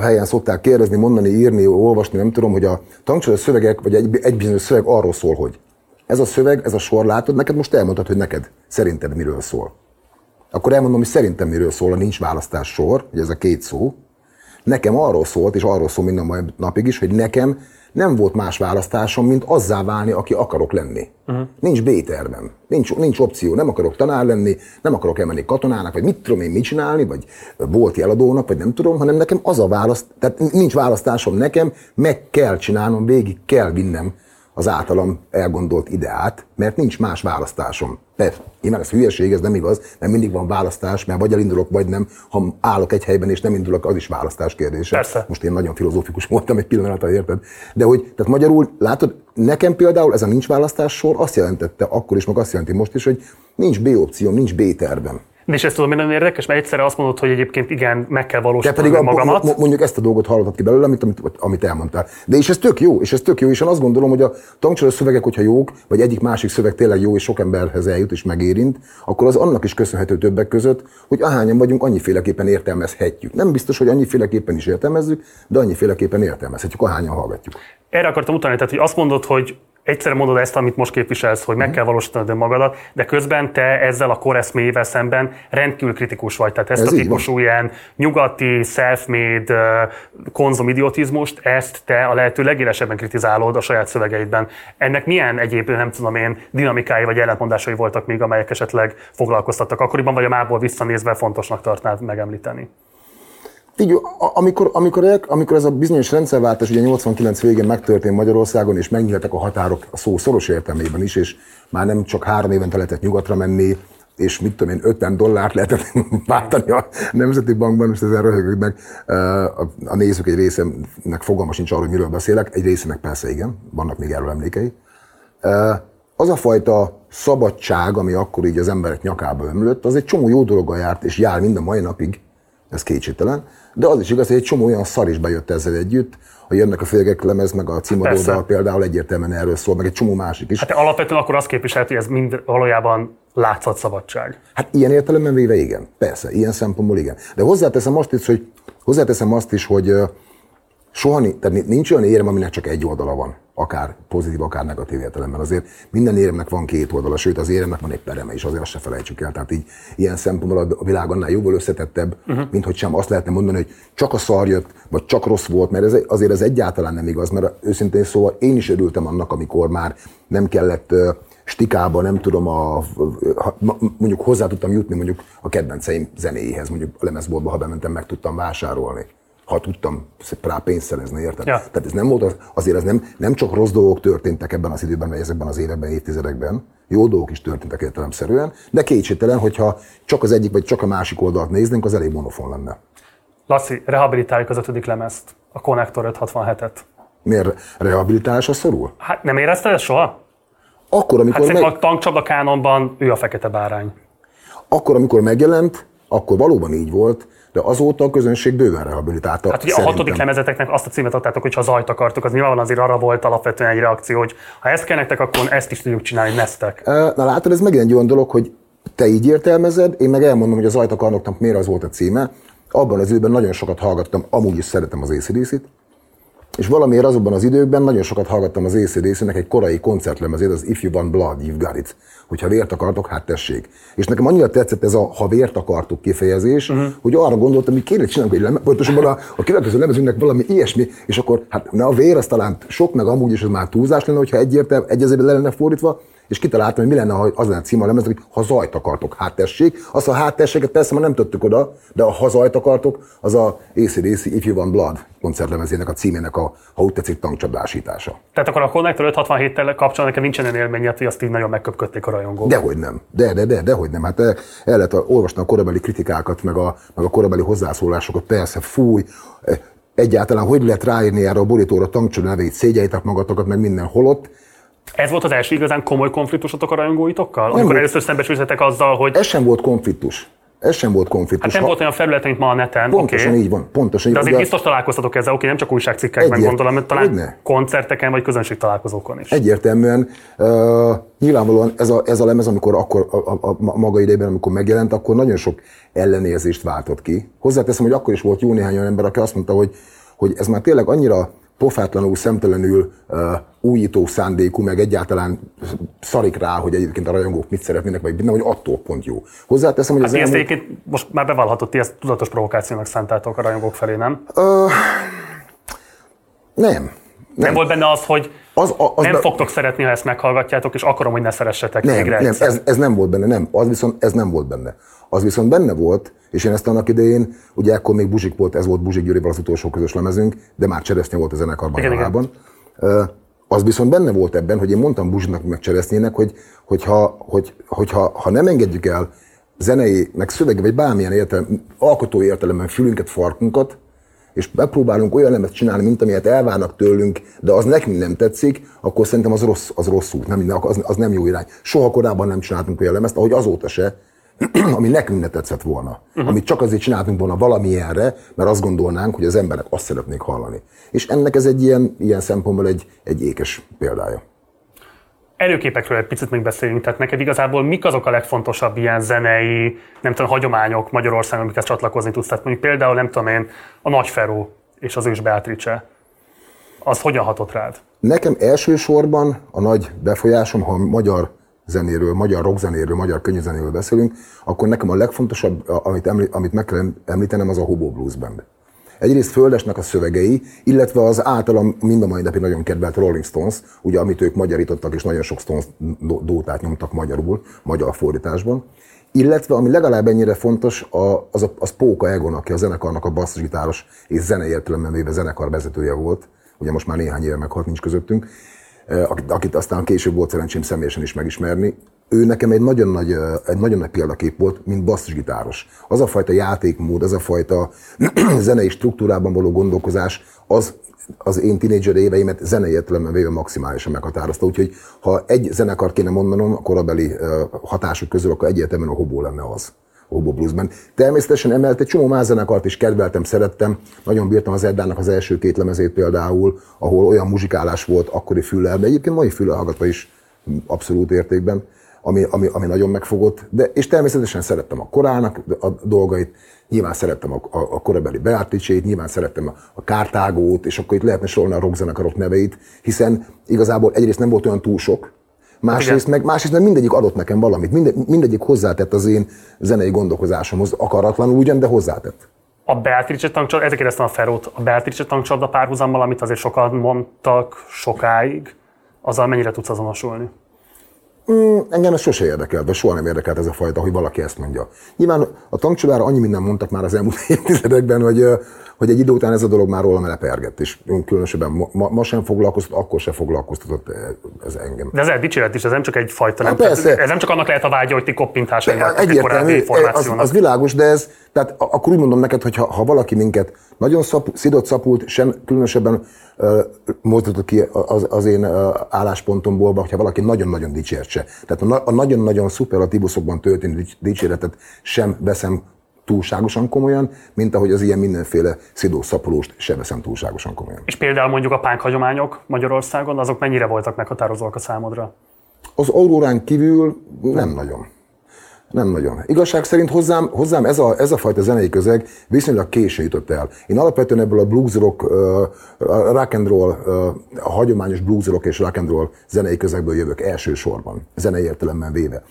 helyen szokták kérdezni, mondani, írni, olvasni, nem tudom, hogy a tankcsoda szövegek, vagy egy, egy bizonyos szöveg arról szól, hogy ez a szöveg, ez a sor, látod, neked most elmondtad, hogy neked szerinted miről szól. Akkor elmondom, hogy szerintem miről szól a nincs választás sor, hogy ez a két szó. Nekem arról szólt, és arról szól minden mai napig is, hogy nekem nem volt más választásom, mint azzá válni, aki akarok lenni. Uh-huh. Nincs B-tervem, nincs, nincs opció, nem akarok tanár lenni, nem akarok elmenni katonának, vagy mit tudom én mit csinálni, vagy bolti eladónak, vagy nem tudom, hanem nekem az a választ, tehát nincs választásom nekem, meg kell csinálnom, végig kell vinnem az általam elgondolt ideát, mert nincs más választásom. Persze, nyilván ez hülyeség, ez nem igaz, mert mindig van választás, mert vagy elindulok, vagy nem. Ha állok egy helyben és nem indulok, az is választás kérdése. Persze. Most én nagyon filozófikus voltam egy pillanatra, érted? De hogy, tehát magyarul, látod, nekem például ez a nincs választás sor azt jelentette akkor is, meg azt jelenti most is, hogy nincs B opcióm, nincs B tervem. És ezt tudom, hogy nagyon érdekes, mert egyszerre azt mondod, hogy egyébként igen, meg kell valósítani pedig a, magamat. mo- mondjuk ezt a dolgot hallottad ki belőle, amit, amit, amit elmondtál. De és ez tök jó, és ez tök jó, és én azt gondolom, hogy a tankcsoló szövegek, hogyha jók, vagy egyik másik szöveg tényleg jó, és sok emberhez eljut és megérint, akkor az annak is köszönhető többek között, hogy ahányan vagyunk, annyiféleképpen értelmezhetjük. Nem biztos, hogy annyiféleképpen is értelmezzük, de annyiféleképpen értelmezhetjük, ahányan hallgatjuk. Erre akartam utalni, tehát hogy azt mondod, hogy egyszerre mondod ezt, amit most képviselsz, hogy meg kell valósítanod önmagadat, de közben te ezzel a koreszmével szemben rendkívül kritikus vagy. Tehát ezt Ez a típusú ilyen nyugati, self-made konzumidiotizmust, ezt te a lehető legélesebben kritizálod a saját szövegeidben. Ennek milyen egyéb, nem tudom én, dinamikái vagy ellentmondásai voltak még, amelyek esetleg foglalkoztattak akkoriban, vagy a mából visszanézve fontosnak tartnád megemlíteni? Így, amikor, amikor, amikor ez a bizonyos rendszerváltás ugye 89 végén megtörtént Magyarországon, és megnyíltak a határok a szó szoros értelmében is, és már nem csak három évente lehetett nyugatra menni, és mit tudom én, 50 dollárt lehetett váltani a Nemzeti Bankban, most ezen röhögök meg. A, nézők egy részének fogalma sincs arról, hogy miről beszélek, egy részének persze igen, vannak még erről emlékei. Az a fajta szabadság, ami akkor így az emberek nyakába ömlött, az egy csomó jó dologgal járt, és jár mind a mai napig, ez kétségtelen, de az is igaz, hogy egy csomó olyan szar is bejött ezzel együtt, ha jönnek a félgek lemez, meg a címadódal például egyértelműen erről szól, meg egy csomó másik is. Hát alapvetően akkor azt képviselt, hogy ez mind valójában látszat szabadság. Hát ilyen értelemben véve igen, persze, ilyen szempontból igen. De hozzáteszem azt is, hogy, hozzáteszem azt is, hogy soha tehát nincs olyan érem, aminek csak egy oldala van, akár pozitív, akár negatív értelemben. Azért minden éremnek van két oldala, sőt az éremnek van egy pereme is, azért azt se felejtsük el. Tehát így ilyen szempontból a- világ annál jóval összetettebb, uh-huh. mint hogy sem azt lehetne mondani, hogy csak a szar jött, vagy csak rossz volt, mert ez, azért ez egyáltalán nem igaz, mert őszintén szóval én is örültem annak, amikor már nem kellett ö, stikába, nem tudom, a, mondjuk hozzá tudtam jutni mondjuk a kedvenceim zenéjéhez, mondjuk a lemezboltba, ha bementem, meg tudtam vásárolni. Ha tudtam rá pénzt szerezni, érted? Ja. Tehát ez nem volt, az, azért ez nem, nem csak rossz dolgok történtek ebben az időben, vagy ezekben az években, évtizedekben, jó dolgok is történtek értelemszerűen, de kétségtelen, hogyha csak az egyik vagy csak a másik oldalt néznénk, az elég monofon lenne. Laci, rehabilitáljuk az ötödik lemezt, a Connector 567-et. Miért rehabilitálásra szorul? Hát nem érezted ezt soha? Akkor, Hát amikor, szerintem meg, a tankcsapda kánonban ő a fekete bárány. akkor, amikor megjelent, akkor valóban így volt, de azóta a közönség bőven rehabilitálta. Hát ugye a hatodik lemezeteknek azt a címet adtátok, hogy ha zajt akartok, az nyilván azért arra volt alapvetően egy reakció, hogy ha ezt kell nektek, akkor ezt is tudjuk csinálni, neztek. Na látod, ez megint egy olyan dolog, hogy te így értelmezed, én meg elmondom, hogy az ajtakarnoknak miért az volt a címe. Abban az időben nagyon sokat hallgattam, amúgy is szeretem az acdc és valamiért azokban az időkben nagyon sokat hallgattam az ACDC-nek egy korai koncertlemezét, az If You Want Blood, You've Got It. Hogyha vért akartok, hát tessék. És nekem annyira tetszett ez a ha vért akartok kifejezés, uh-huh. hogy arra gondoltam, hogy kéne csinálni egy lemez, pontosabban a, a következő lemezünknek valami ilyesmi, és akkor hát ne a vér, az talán sok, meg amúgy is az már túlzás lenne, hogyha egyértelmű, egyezőben le lenne fordítva, és kitaláltam, hogy mi lenne, ha az lenne a cím a lemez, hogy ha zajt akartok, hát tessék. Azt a hát tesséket persze már nem tettük oda, de a ha zajt akartok, az a ACDC If You Want Blood koncertlemezének a címének a, ha úgy tetszik, tankcsapdásítása. Tehát akkor a Connector 567-tel kapcsolatban nekem nincsen olyan élményed, hogy azt így nagyon megköpködték a rajongók. Dehogy nem. De, de, de, dehogy nem. Hát el, el lehet olvasni a korabeli kritikákat, meg a, meg a korabeli hozzászólásokat. Persze, fúj, eh, egyáltalán hogy lehet ráírni erre a borítóra tankcső nevét, szégyeljétek magatokat, meg minden holott. Ez volt az első igazán komoly konfliktusotok a rajongóitokkal? Amikor volt. először szembesültetek azzal, hogy Ez sem volt konfliktus. Ez sem volt konfliktus. hát nem Ha- volt olyan felület, mint ma a neten, Pontosan oké. így van. Pontosan De így azért van. biztos találkoztatok ezzel, oké, nem csak újságcikkekben Egyért- gondolom, mert talán Hogyne. koncerteken vagy közönség találkozókon is. Egyértelműen uh, nyilvánvalóan ez a, ez a lemez, amikor akkor a, a, a maga idejében, amikor megjelent, akkor nagyon sok ellenérzést váltott ki. Hozzáteszem, hogy akkor is volt jó néhány olyan ember, aki azt mondta, hogy, hogy ez már tényleg annyira pofátlanul, szemtelenül uh, újító szándékú, meg egyáltalán szarik rá, hogy egyébként a rajongók mit szeretnének, vagy minden, hogy attól pont jó. Hozzáteszem, hogy Hát az ti ezt elmúlt... egyébként most már bevallhatod, ti ezt tudatos provokációnak szántátok a rajongók felé, nem? Nem. Nem. Nem volt benne az, hogy Az, az, az nem be- fogtok szeretni, ha ezt meghallgatjátok, és akarom, hogy ne szeressetek Nem, végre nem egyszer. ez, ez, nem volt benne, nem. Az viszont, ez nem volt benne. Az viszont benne volt, és én ezt annak idején, ugye ekkor még Buzsik volt, ez volt Buzsik Gyurival az utolsó közös lemezünk, de már Cseresznye volt a zenekarban Igen, igen. Az viszont benne volt ebben, hogy én mondtam Buzsiknak meg Cseresznyének, hogy, hogyha, hogy, hogyha ha nem engedjük el zenei, meg szövege, vagy bármilyen értelem, alkotó értelemben fülünket, farkunkat, és megpróbálunk olyan lemet csinálni, mint amilyet elvárnak tőlünk, de az nekünk nem tetszik, akkor szerintem az rossz, az rossz út, nem, az, az nem jó irány. Soha korábban nem csináltunk olyan lemezt, ahogy azóta se, ami nekünk ne tetszett volna. Uh-huh. Amit csak azért csináltunk volna valamilyenre, mert azt gondolnánk, hogy az emberek azt szeretnék hallani. És ennek ez egy ilyen, ilyen szempontból egy, egy ékes példája. Erőképekről egy picit még beszéljünk, tehát neked igazából mik azok a legfontosabb ilyen zenei, nem tudom, hagyományok Magyarországon, amiket csatlakozni tudsz? Tehát mondjuk például, nem tudom én, a Nagy Feró és az ős Beatrice. Az hogyan hatott rád? Nekem elsősorban a nagy befolyásom, ha magyar zenéről, magyar rockzenéről, magyar könnyűzenéről beszélünk, akkor nekem a legfontosabb, amit, emlí, amit meg kell említenem, az a Hobo Blues Band. Egyrészt Földesnek a szövegei, illetve az általam mind a mai napig nagyon kedvelt Rolling Stones, ugye amit ők magyarítottak, és nagyon sok Stones dótát nyomtak magyarul, magyar fordításban. Illetve, ami legalább ennyire fontos, a, az, a, az Póka Egon, aki a zenekarnak a basszusgitáros és zenei értelemben véve zenekar vezetője volt, ugye most már néhány éve meghalt, nincs közöttünk, akit, akit aztán később volt szerencsém személyesen is megismerni. Ő nekem egy nagyon nagy, egy nagyon nagy példakép volt, mint basszusgitáros. Az a fajta játékmód, az a fajta zenei struktúrában való gondolkozás, az az én tínédzser éveimet zenei értelemben véve maximálisan meghatározta. Úgyhogy ha egy zenekar kéne mondanom a korabeli hatások közül, akkor egyértelműen a hobó lenne az. Hobo Bluesben. Természetesen emellett egy csomó más zenekart is kedveltem, szerettem. Nagyon bírtam az Eddának az első két lemezét például, ahol olyan muzsikálás volt akkori füllel, de egyébként mai füllel is abszolút értékben, ami, ami, ami nagyon megfogott. De, és természetesen szerettem a korának a dolgait, nyilván szerettem a, a, a korabeli Beatrice-t, nyilván szerettem a, a Kártágót, és akkor itt lehetne sorolni a rockzenekarok neveit, hiszen igazából egyrészt nem volt olyan túl sok, Másrészt meg, másrészt meg mindegyik adott nekem valamit, Minde, mindegyik hozzátett az én zenei gondolkozásomhoz, akaratlanul ugyan, de hozzátett. A Beatrice tankcsapda, ezért kérdeztem a Ferót, a Beatrice tankcsapda párhuzammal, amit azért sokan mondtak sokáig, azzal mennyire tudsz azonosulni? Mm, engem ez sose érdekelt, vagy soha nem érdekelt ez a fajta, hogy valaki ezt mondja. Nyilván a tankcsodára annyi minden mondtak már az elmúlt évtizedekben, hogy hogy egy idő után ez a dolog már rólam lepergett, és különösebben ma, ma sem foglalkoztat, akkor sem foglalkoztatott ez engem. De ez egy dicséret is, ez nem csak egyfajta, nem, hát persze. ez nem csak annak lehet a vágya, hogy ti koppintás Egyértelmű, az, az, világos, de ez, tehát akkor úgy mondom neked, hogy ha, ha valaki minket nagyon szap, szidott, szapult, sem különösebben uh, mozgatott ki az, az én uh, álláspontomból, hogyha valaki nagyon-nagyon dicsértse. Tehát a, a nagyon-nagyon szuperlatívuszokban történő dicséretet sem veszem túlságosan komolyan, mint ahogy az ilyen mindenféle szidó szapolóst se veszem túlságosan komolyan. És például mondjuk a pánk hagyományok Magyarországon, azok mennyire voltak meghatározóak a számodra? Az aurórán kívül nem nagyon. Nem nagyon. Igazság szerint hozzám, hozzám ez, a, ez a fajta zenei közeg viszonylag késő jutott el. Én alapvetően ebből a blues rock, uh, rock and roll, uh, a hagyományos blues rock és rock and roll zenei közegből jövök elsősorban, zenei értelemben véve.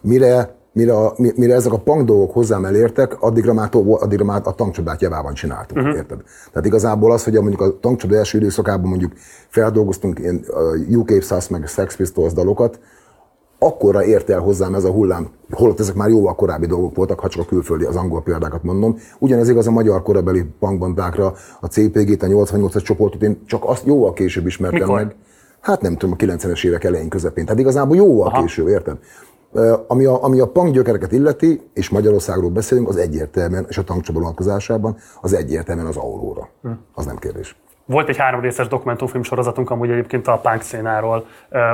Mire mire, a, mire ezek a punk dolgok hozzám elértek, addigra már, addigra már a tankcsodát javában csináltuk, uh-huh. érted? Tehát igazából az, hogy a, mondjuk a tankcsoda első időszakában mondjuk feldolgoztunk ilyen UK Sus meg Sex Pistols dalokat, akkorra ért el hozzám ez a hullám, holott ezek már jóval korábbi dolgok voltak, ha csak a külföldi, az angol példákat mondom. Ugyanez igaz a magyar korabeli punkbandákra, a CPG-t, a 88-as csoportot, én csak azt jóval később ismertem Mikor? meg. Hát nem tudom, a 90-es évek elején közepén. Tehát igazából jóval Aha. később, érted? Ami a, ami a punk gyökereket illeti, és Magyarországról beszélünk, az egyértelműen, és a tankcsoda vonatkozásában, az egyértelműen az Aurora. Hm. Az nem kérdés. Volt egy három részes dokumentumfilm sorozatunk amúgy egyébként a punk szénáról.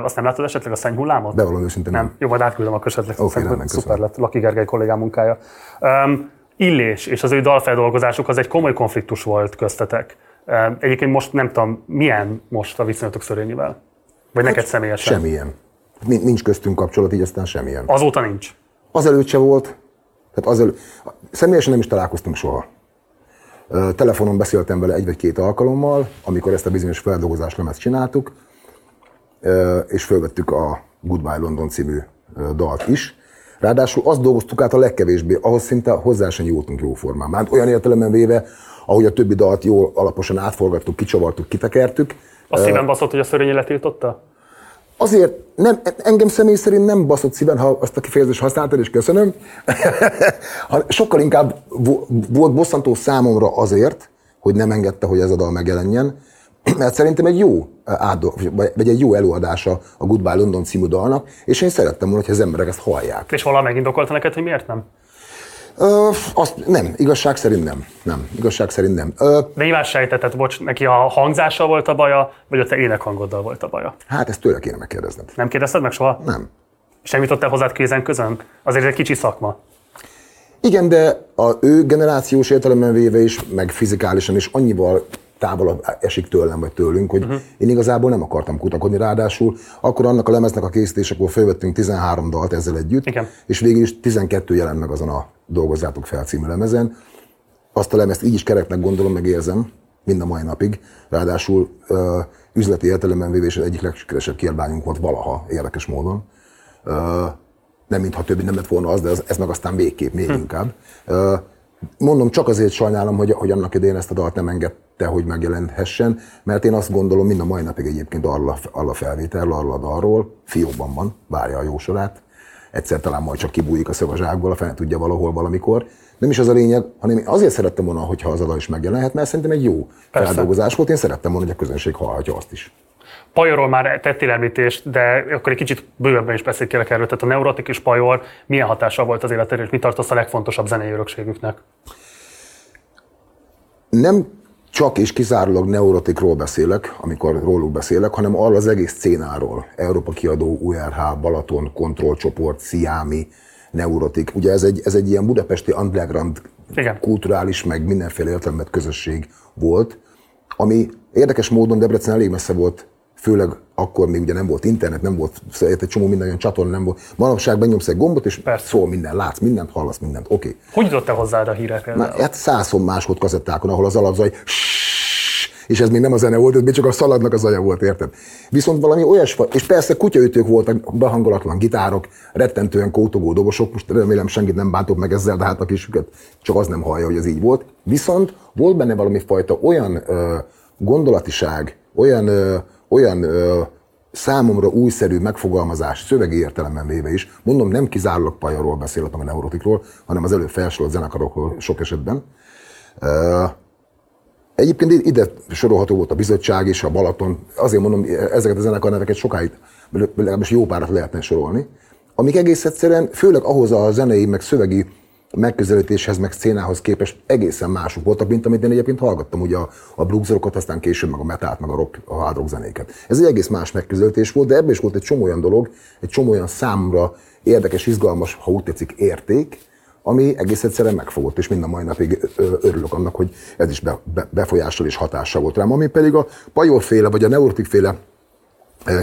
Azt nem láttad esetleg a szennyhullámot? Bevallom őszintén nem. nem. Jó, majd átküldöm a esetleg. Okay, nem, szuper lett, Laki Gergely kollégám munkája. Um, Illés és az ő dalfeldolgozásuk az egy komoly konfliktus volt köztetek. Um, egyébként most nem tudom, milyen most a viszonyatok Szörényivel? Vagy hát neked személyesen? Semmilyen. Nincs köztünk kapcsolat, így aztán semmilyen. Azóta nincs? Azelőtt se volt. Tehát azelőtt. Személyesen nem is találkoztunk soha. Telefonon beszéltem vele egy vagy két alkalommal, amikor ezt a bizonyos feldolgozás lemezt csináltuk, és fölvettük a Goodbye London című dalt is. Ráadásul azt dolgoztuk át a legkevésbé, ahhoz szinte hozzá sem nyúltunk jóformán. Már olyan értelemben véve, ahogy a többi dalt jól alaposan átforgattuk, kicsavartuk, kitekertük. A szívem baszott, hogy a szörényi letiltotta? Azért nem, engem személy szerint nem baszott szíven, ha azt a kifejezést használtad, és köszönöm. Sokkal inkább volt bosszantó számomra azért, hogy nem engedte, hogy ez a dal megjelenjen, mert szerintem egy jó átdo, vagy egy jó előadása a Goodbye London című dalnak, és én szerettem volna, hogy az emberek ezt hallják. És valami megindokolta neked, hogy miért nem? Ö, azt nem, igazság szerint nem. Nem, igazság szerint nem. Ö, De nyilván sejtetett, bocs, neki a hangzással volt a baja, vagy a te énekhangoddal volt a baja? Hát ezt tőle kéne megkérdezned. Nem kérdezted meg soha? Nem. És nem jutott el hozzád kézen közön? Azért egy kicsi szakma. Igen, de a ő generációs értelemben véve is, meg fizikálisan is annyival távolabb esik tőlem vagy tőlünk, hogy uh-huh. én igazából nem akartam kutakodni. Ráadásul akkor annak a lemeznek a készítésekor felvettünk 13 dalt ezzel együtt, Igen. és végül is 12 jelent meg azon a Dolgozzátok fel című lemezen. Azt a lemezt így is kereknek gondolom, meg érzem, mind a mai napig. Ráadásul ö, üzleti értelemben véve is egyik legsikeresebb kiadványunk volt valaha, érdekes módon. Ö, nem mintha többi nem lett volna az, de ez, ez meg aztán végképp még hm. inkább. Ö, mondom, csak azért sajnálom, hogy, hogy annak idején ezt a dalt nem engedte, hogy megjelenhessen, mert én azt gondolom, mind a mai napig egyébként arra, arra a felvétel, arra a dalról, fiókban van, várja a jó sorát, egyszer talán majd csak kibújik a szövazsákból, a fene tudja valahol valamikor. Nem is az a lényeg, hanem én azért szerettem volna, hogyha az a dal is megjelenhet, mert szerintem egy jó Persze. feldolgozás volt. Én szerettem volna, hogy a közönség hallhatja azt is. Pajorról már tettél említést, de akkor egy kicsit bővebben is beszélj erről. Tehát a neurotikus pajor milyen hatása volt az életedre, és mit tartasz a legfontosabb zenei örökségüknek? Nem csak és kizárólag neurotikról beszélek, amikor róluk beszélek, hanem arról az egész szénáról. Európa kiadó, URH, Balaton, kontrollcsoport, Sziámi, neurotik. Ugye ez egy, ez egy ilyen budapesti underground Igen. kulturális, meg mindenféle értelmet közösség volt, ami érdekes módon Debrecen elég messze volt főleg akkor még ugye nem volt internet, nem volt egy csomó minden olyan csatorna, nem volt. Manapság benyomsz egy gombot, és Persze. szól minden, látsz mindent, hallasz mindent, oké. Okay. Hogy jutott te hozzád a hírekre? Na, hát százszor másod kazettákon, ahol az alapzaj és ez még nem a zene volt, ez még csak a szaladnak az aja volt, érted? Viszont valami olyas, és persze kutyaütők voltak, behangolatlan gitárok, rettentően kótogó dobosok, most remélem senkit nem bántok meg ezzel, de hát a kisüket csak az nem hallja, hogy ez így volt. Viszont volt benne valami fajta olyan ö, gondolatiság, olyan ö, olyan ö, számomra újszerű megfogalmazás, szövegi értelemben véve is, mondom, nem kizárólag Pajarról beszéltem a neurotikról, hanem az előbb felsorolt zenekarokról sok esetben. Ö, egyébként ide sorolható volt a bizottság és a Balaton, azért mondom, ezeket a zenekarneveket sokáig, legalábbis jó párat lehetne sorolni, amik egész egyszerűen, főleg ahhoz a zenei, meg szövegi megközelítéshez, meg szcénához képest egészen mások voltak, mint amit én egyébként hallgattam, ugye a, a bluesrockot, aztán később meg a metált, meg a rock, a hard rock zenéket. Ez egy egész más megközelítés volt, de ebben is volt egy csomó olyan dolog, egy csomó olyan számra érdekes, izgalmas, ha úgy tetszik, érték, ami egész egyszerűen megfogott, és mind a mai napig örülök annak, hogy ez is be, be, befolyással és hatással volt rám. Ami pedig a pajorféle, vagy a neurotikféle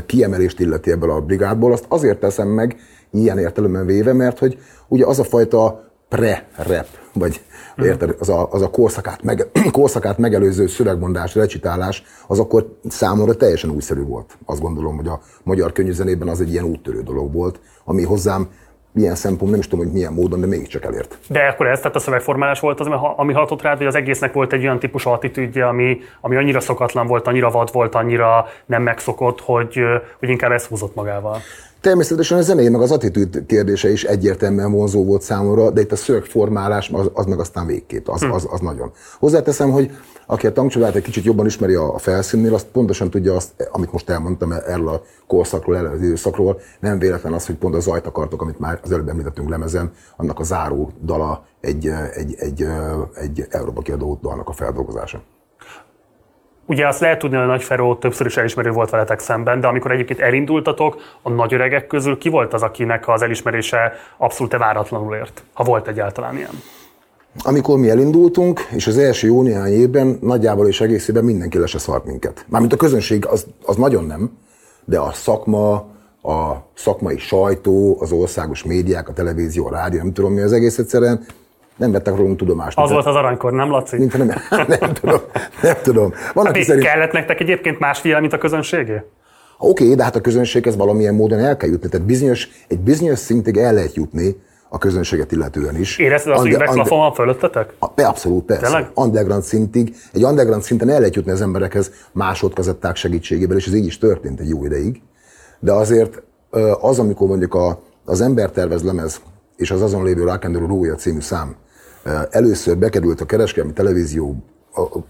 kiemelést illeti ebből a brigádból, azt azért teszem meg, ilyen értelemben véve, mert hogy ugye az a fajta pre-rap, vagy mm. érted, az a, az a korszakát, meg, korszakát megelőző szövegmondás, recitálás, az akkor számomra teljesen újszerű volt. Azt gondolom, hogy a magyar könyvzenében az egy ilyen úttörő dolog volt, ami hozzám milyen szempont, nem is tudom, hogy milyen módon, de mégiscsak elért. De akkor ez, tehát a szövegformálás volt az, ami hatott rád, hogy az egésznek volt egy olyan típusú attitűdje, ami, ami annyira szokatlan volt, annyira vad volt, annyira nem megszokott, hogy, hogy inkább ez húzott magával. Természetesen a zenei, meg az attitűd kérdése is egyértelműen vonzó volt számomra, de itt a szövegformálás az, az meg aztán végképp, az, hm. az, az nagyon. Hozzáteszem, hogy aki a tankcsodát egy kicsit jobban ismeri a felszínnél, azt pontosan tudja azt, amit most elmondtam erről a korszakról, erről az időszakról. Nem véletlen az, hogy pont a zajt akartok, amit már az előbb említettünk lemezen, annak a záró dala egy, egy, egy, egy, egy Európa kiadó dalnak a feldolgozása. Ugye azt lehet tudni, hogy a Nagy Feró többször is elismerő volt veletek szemben, de amikor egyébként elindultatok, a nagy öregek közül ki volt az, akinek az elismerése abszolút váratlanul ért, ha volt egyáltalán ilyen? Amikor mi elindultunk, és az első jó néhány évben nagyjából és egészében mindenki le se szart minket. Mármint a közönség az, az nagyon nem, de a szakma, a szakmai sajtó, az országos médiák, a televízió, a rádió, nem tudom mi, az egész egyszerűen nem vettek rólunk tudomást. Az volt az aranykor, nem Laci? Mint, nem, nem tudom, nem tudom. Van, hát szerint... Kellett nektek egyébként más figyelem, mint a közönségé? Oké, okay, de hát a közönséghez valamilyen módon el kell jutni. Tehát bizonyos, egy bizonyos szintig el lehet jutni a közönséget illetően is. Érezted azt, hogy üvegplafon van fölöttetek? Abszolút, persze. Tényleg? Underground szintig, egy underground szinten el lehet jutni az emberekhez másodkazetták segítségével, és ez így is történt egy jó ideig. De azért az, amikor mondjuk a, az ember tervez lemez, és az azon lévő Rock and Roll című szám. Először bekerült a kereskedelmi televízió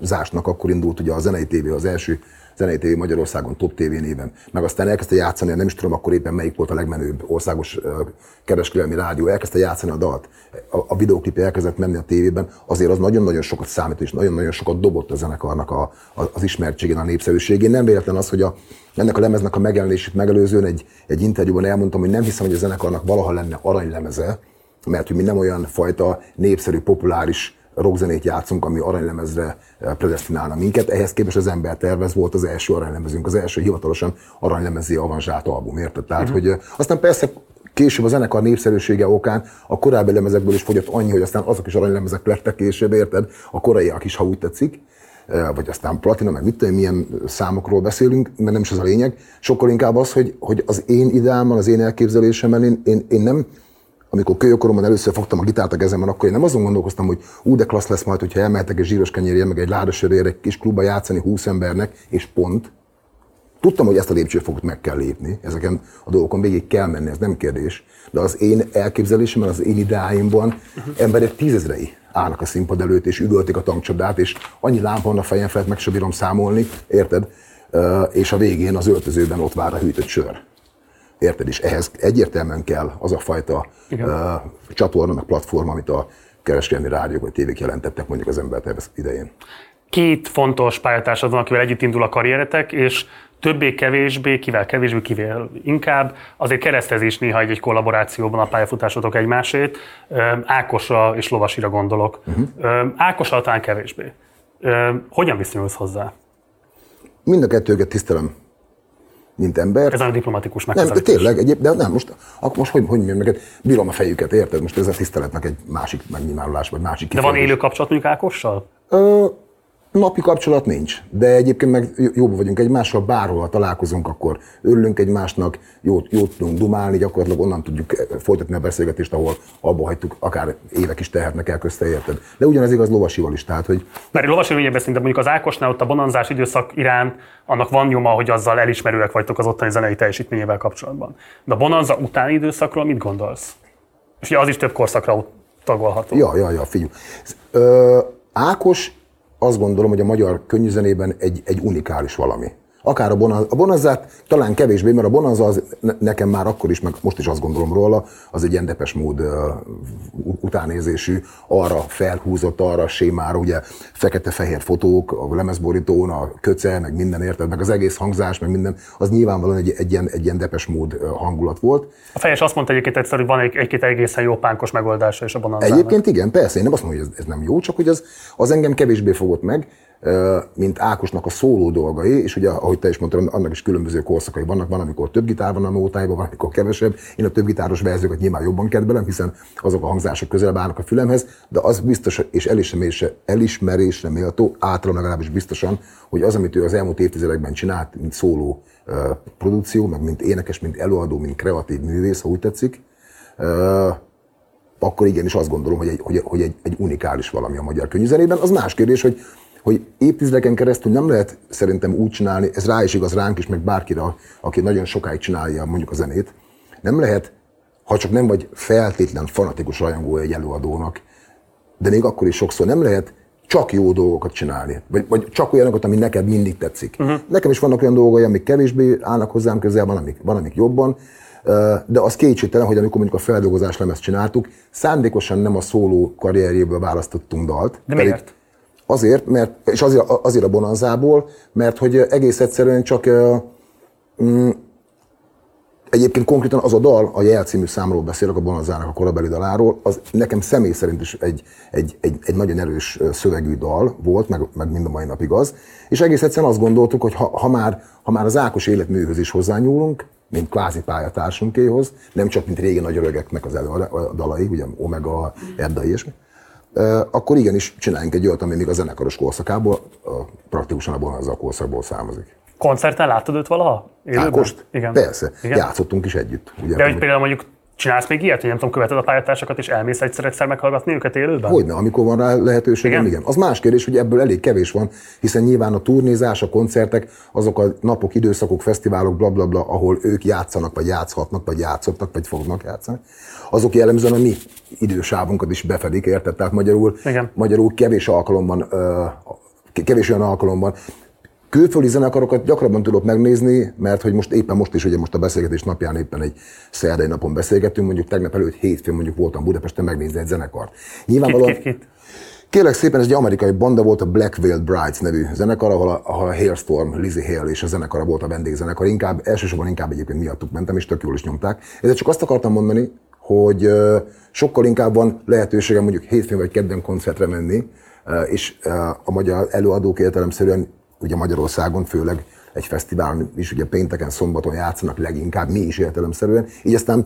zásnak, akkor indult ugye a zenei tévé az első zenei tévé Magyarországon top TV néven, meg aztán elkezdte játszani, nem is tudom akkor éppen melyik volt a legmenőbb országos kereskedelmi rádió, elkezdte játszani a dalt, a, a videóklip elkezdett menni a tévében, azért az nagyon-nagyon sokat számít, és nagyon-nagyon sokat dobott a zenekarnak a, a, az ismertségén, a népszerűségén. Nem véletlen az, hogy a, ennek a lemeznek a megjelenését megelőzően egy, egy interjúban elmondtam, hogy nem hiszem, hogy a zenekarnak valaha lenne aranylemeze, mert hogy mi nem olyan fajta népszerű, populáris rockzenét játszunk, ami aranylemezre eh, predestinálna minket. Ehhez képest az ember tervez volt az első aranylemezünk, az első hivatalosan aranylemezé avanzsált album, érted? Tehát, uh-huh. hogy eh, aztán persze később a zenekar népszerűsége okán a korábbi lemezekből is fogyott annyi, hogy aztán azok is aranylemezek lettek később, érted? A koraiak is, ha úgy tetszik vagy aztán platina, meg mit tudom, milyen számokról beszélünk, mert nem is az a lényeg. Sokkal inkább az, hogy, hogy az én ideámmal, az én elképzelésemmel én, én, én nem amikor kölyökoromban először fogtam a gitárt a kezemben, akkor én nem azon gondolkoztam, hogy ú, de klassz lesz majd, hogyha elmehetek egy zsíros kenyérje, meg egy ládasörére, egy kis klubba játszani 20 embernek, és pont. Tudtam, hogy ezt a lépcsőfokot meg kell lépni, ezeken a dolgokon végig kell menni, ez nem kérdés. De az én elképzelésemben, az én ideáimban uh-huh. emberek tízezrei állnak a színpad előtt, és üvöltik a tankcsodát, és annyi lámpa van a fejem felett, meg sem bírom számolni, érted? És a végén az öltözőben ott vár a hűtött sör. Érted? És ehhez egyértelműen kell az a fajta uh, csatorna, meg platform, amit a kereskedelmi rádiók vagy tévék jelentettek mondjuk az embertervez idején. Két fontos pályatársad van, akivel együtt indul a karrieretek, és többé-kevésbé, kivel kevésbé, kivel inkább, azért keresztezés néha egy, kollaborációban a pályafutásotok egymásét. Ákosra és Lovasira gondolok. Uh-huh. Ákosra talán kevésbé. Hogyan viszonyulsz hozzá? Mind a kettőket tisztelem mint ember. Ez a diplomatikus megközelítés. Nem, tényleg, egyéb, de nem, most, akkor most hogy, hogy mondjam neked, bírom a fejüket, érted? Most ez a tiszteletnek egy másik megnyilvánulás, vagy másik De van élő kapcsolat mondjuk Ákossal? Ö, Napi kapcsolat nincs, de egyébként meg jóban vagyunk egymással, bárhol találkozunk, akkor örülünk egymásnak, jót, jót tudunk dumálni, gyakorlatilag onnan tudjuk folytatni a beszélgetést, ahol abba hagytuk, akár évek is tehetnek el közte, érted. De ugyanez igaz Lovasival is, tehát hogy... Mert Lovasi beszélünk, de mondjuk az Ákosnál ott a bonanzás időszak irán, annak van nyoma, hogy azzal elismerőek vagytok az ottani zenei teljesítményével kapcsolatban. De a bonanza utáni időszakról mit gondolsz? És ugye az is több korszakra tagolható. Ja, ja, ja, figyelj. Ö, Ákos azt gondolom, hogy a magyar könnyűzenében egy, egy unikális valami. Akár a, bonaz, a bonazát talán kevésbé, mert a bonanza az nekem már akkor is, meg most is azt gondolom róla, az egy ilyen depes mód uh, utánézésű, arra felhúzott, arra sémára, ugye fekete-fehér fotók, a lemezborítón, a köce, meg minden érted, meg az egész hangzás, meg minden, az nyilvánvalóan egy, egy, ilyen, egy ilyen depes mód hangulat volt. A fejes azt mondta egyébként egyszer, hogy van egy, egy-két egészen jó pánkos megoldása is a bonanzának. Egyébként igen, persze, én nem azt mondom, hogy ez, ez nem jó, csak hogy az, az engem kevésbé fogott meg, mint Ákosnak a szóló dolgai, és ugye, ahogy te is mondtad, annak is különböző korszakai vannak, van, amikor több gitár van a nótájban, van, amikor kevesebb. Én a több gitáros verziókat nyilván jobban kedvelem, hiszen azok a hangzások közelebb állnak a fülemhez, de az biztos, és elismerésre, elismerésre méltó, általam legalábbis biztosan, hogy az, amit ő az elmúlt évtizedekben csinált, mint szóló produkció, meg mint énekes, mint előadó, mint kreatív művész, ha úgy tetszik, akkor igenis azt gondolom, hogy egy, hogy, hogy egy, egy unikális valami a magyar könyvzenében. Az más kérdés, hogy hogy évtizedeken keresztül nem lehet szerintem úgy csinálni, ez rá is igaz ránk is, meg bárkire, aki nagyon sokáig csinálja mondjuk a zenét, nem lehet, ha csak nem vagy feltétlen fanatikus rajongó egy előadónak, de még akkor is sokszor nem lehet csak jó dolgokat csinálni, vagy, vagy csak olyanokat, ami neked mindig tetszik. Uh-huh. Nekem is vannak olyan dolgok, amik kevésbé állnak hozzám közel, van amik, van, amik jobban, de az kétségtelen, hogy amikor mondjuk a feldolgozás lemezt csináltuk, szándékosan nem a szóló karrierjéből választottunk dalt. De miért? Azért, mert, és azért, azért a bonanzából, mert hogy egész egyszerűen csak mm, Egyébként konkrétan az a dal, a Jel című számról beszélek, a Bonanzának a korabeli daláról, az nekem személy szerint is egy, egy, egy, egy nagyon erős szövegű dal volt, meg, meg mind a mai napig az. És egész egyszerűen azt gondoltuk, hogy ha, ha, már, ha már az Ákos életműhöz is hozzányúlunk, mint kvázi pályatársunkéhoz, nem csak mint régen nagy öregeknek az dalai, ugye Omega, Edda és akkor igenis csináljunk egy olyat, ami még a zenekaros korszakából, praktikusan abból az a korszakból származik. Koncerten láttad őt valaha? Élőben? Ákost? Igen. Persze. Igen? Játszottunk is együtt. Ugye, De hogy például mondjuk Csinálsz még ilyet, hogy nem tudom, követed a pályatársakat, és elmész egyszer-egyszer meghallgatni őket élőben? Hogyne, amikor van rá lehetőség, igen? igen. Az más kérdés, hogy ebből elég kevés van, hiszen nyilván a turnézás, a koncertek, azok a napok, időszakok, fesztiválok, blablabla, bla, bla, ahol ők játszanak, vagy játszhatnak, vagy játszottak, vagy fognak játszani. Azok jellemzően a mi idősávunkat is befedik, érted? Tehát magyarul, igen. magyarul kevés alkalomban, kevés olyan alkalomban Külföldi zenekarokat gyakrabban tudok megnézni, mert hogy most éppen most is, ugye most a beszélgetés napján éppen egy szerdai napon beszélgettünk, mondjuk tegnap előtt hétfőn mondjuk voltam Budapesten megnézni egy zenekart. Nyilvánvalóan, kit, kit, kit? Kérlek szépen, ez egy amerikai banda volt, a Black Veiled Brides nevű zenekar, ahol a, ahol a Hailstorm, Lizzie Hale és a zenekara volt a vendégzenekar. Inkább, elsősorban inkább egyébként miattuk mentem, és tök jól is nyomták. Ezért csak azt akartam mondani, hogy sokkal inkább van lehetőségem mondjuk hétfőn vagy kedden koncertre menni, és a magyar előadók értelemszerűen ugye Magyarországon főleg egy fesztiválon is ugye pénteken, szombaton játszanak leginkább, mi is értelemszerűen. Így aztán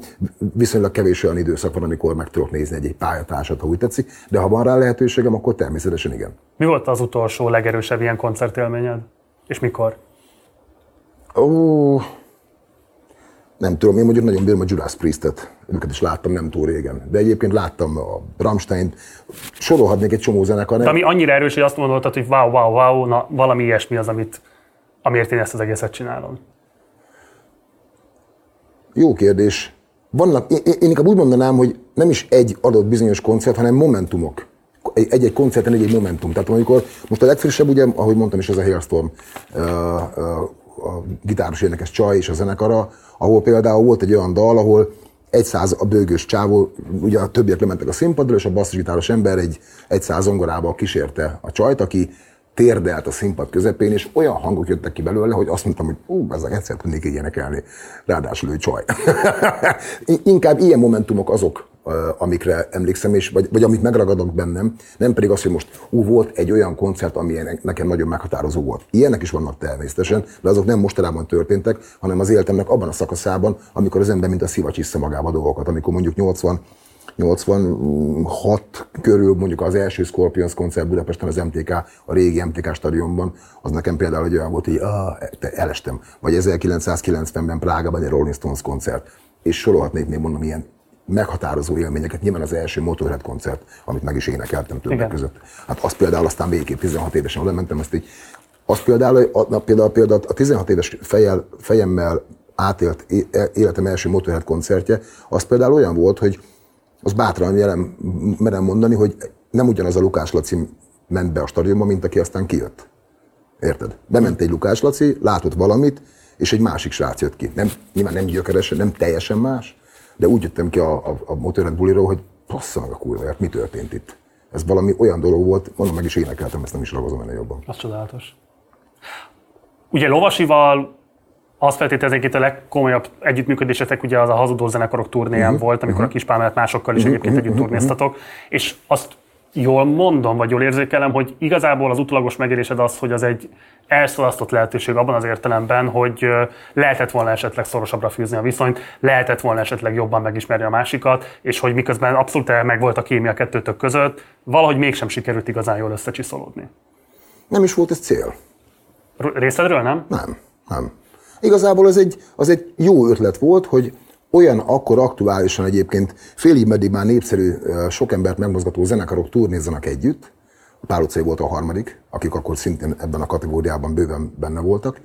viszonylag kevés olyan időszak van, amikor meg tudok nézni egy, egy pályatársat, ha úgy tetszik, de ha van rá lehetőségem, akkor természetesen igen. Mi volt az utolsó legerősebb ilyen koncertélményed? És mikor? Ó, nem tudom, én mondjuk nagyon bírom a Judas Priestet, őket is láttam nem túl régen. De egyébként láttam a Rammstein, sorolhatnék egy csomó zenekar. De ami annyira erős, hogy azt mondod, hogy wow, wow, wow, na valami ilyesmi az, amit, amiért én ezt az egészet csinálom. Jó kérdés. Vannak, én, én inkább úgy mondanám, hogy nem is egy adott bizonyos koncert, hanem momentumok. Egy-egy koncerten egy-egy momentum. Tehát amikor most a legfrissebb, ugye, ahogy mondtam is, az a Hailstorm, uh, uh, a gitáros énekes csaj és a zenekara, ahol például volt egy olyan dal, ahol egy száz a bőgős csávó, ugye a többiek lementek a színpadra, és a basszusgitáros ember egy, egy száz zongorába kísérte a csajt, aki térdelt a színpad közepén, és olyan hangok jöttek ki belőle, hogy azt mondtam, hogy ú, ezek egyszer tudnék így énekelni. Ráadásul ő csaj. Inkább ilyen momentumok azok, amikre emlékszem, és, vagy, vagy amit megragadok bennem, nem pedig az, hogy most ú, volt egy olyan koncert, ami nekem nagyon meghatározó volt. Ilyenek is vannak természetesen, de azok nem mostanában történtek, hanem az életemnek abban a szakaszában, amikor az ember mint a szivacs vissza magába dolgokat, amikor mondjuk 80 86 körül mondjuk az első Scorpions koncert Budapesten az MTK, a régi MTK stadionban, az nekem például egy olyan volt, hogy ah, elestem. Vagy 1990-ben Prágában egy Rolling Stones koncert. És sorolhatnék még mondom ilyen meghatározó élményeket. Nyilván az első Motorhead koncert, amit meg is énekeltem többek Igen. között. Hát az például aztán végképp 16 évesen oda mentem, ezt így, az például, a, például, például a 16 éves fejjel, fejemmel átélt életem első Motorhead koncertje, az például olyan volt, hogy az bátran jelen merem mondani, hogy nem ugyanaz a Lukás Laci ment be a stadionba, mint aki aztán kijött. Érted? Bement egy Lukás Laci, látott valamit, és egy másik srác jött ki. Nem, nyilván nem gyökeresen, nem teljesen más, de úgy jöttem ki a, a, a Motorhead buliról, hogy passza meg a kurva, mi történt itt. Ez valami olyan dolog volt, mondom, meg is énekeltem, ezt nem is ragozom ennél jobban. Az csodálatos. Ugye Lovasival azt feltételeznék itt a legkomolyabb együttműködésetek ugye az a hazudó zenekarok turnéján uh-huh, volt, amikor uh-huh. a Kispál mellett másokkal is uh-huh, egyébként együtt uh-huh, turnéztatok, és azt jól mondom, vagy jól érzékelem, hogy igazából az utolagos megérésed az, hogy az egy elszalasztott lehetőség abban az értelemben, hogy lehetett volna esetleg szorosabbra fűzni a viszonyt, lehetett volna esetleg jobban megismerni a másikat, és hogy miközben abszolút meg volt a kémia kettőtök között, valahogy mégsem sikerült igazán jól összecsiszolódni. Nem is volt ez cél. Részedről nem? Nem, nem. Igazából az egy, az egy jó ötlet volt, hogy olyan akkor aktuálisan egyébként félig meddig már népszerű, sok embert megmozgató zenekarok turnézzanak együtt. A Pál utcai volt a harmadik, akik akkor szintén ebben a kategóriában bőven benne voltak.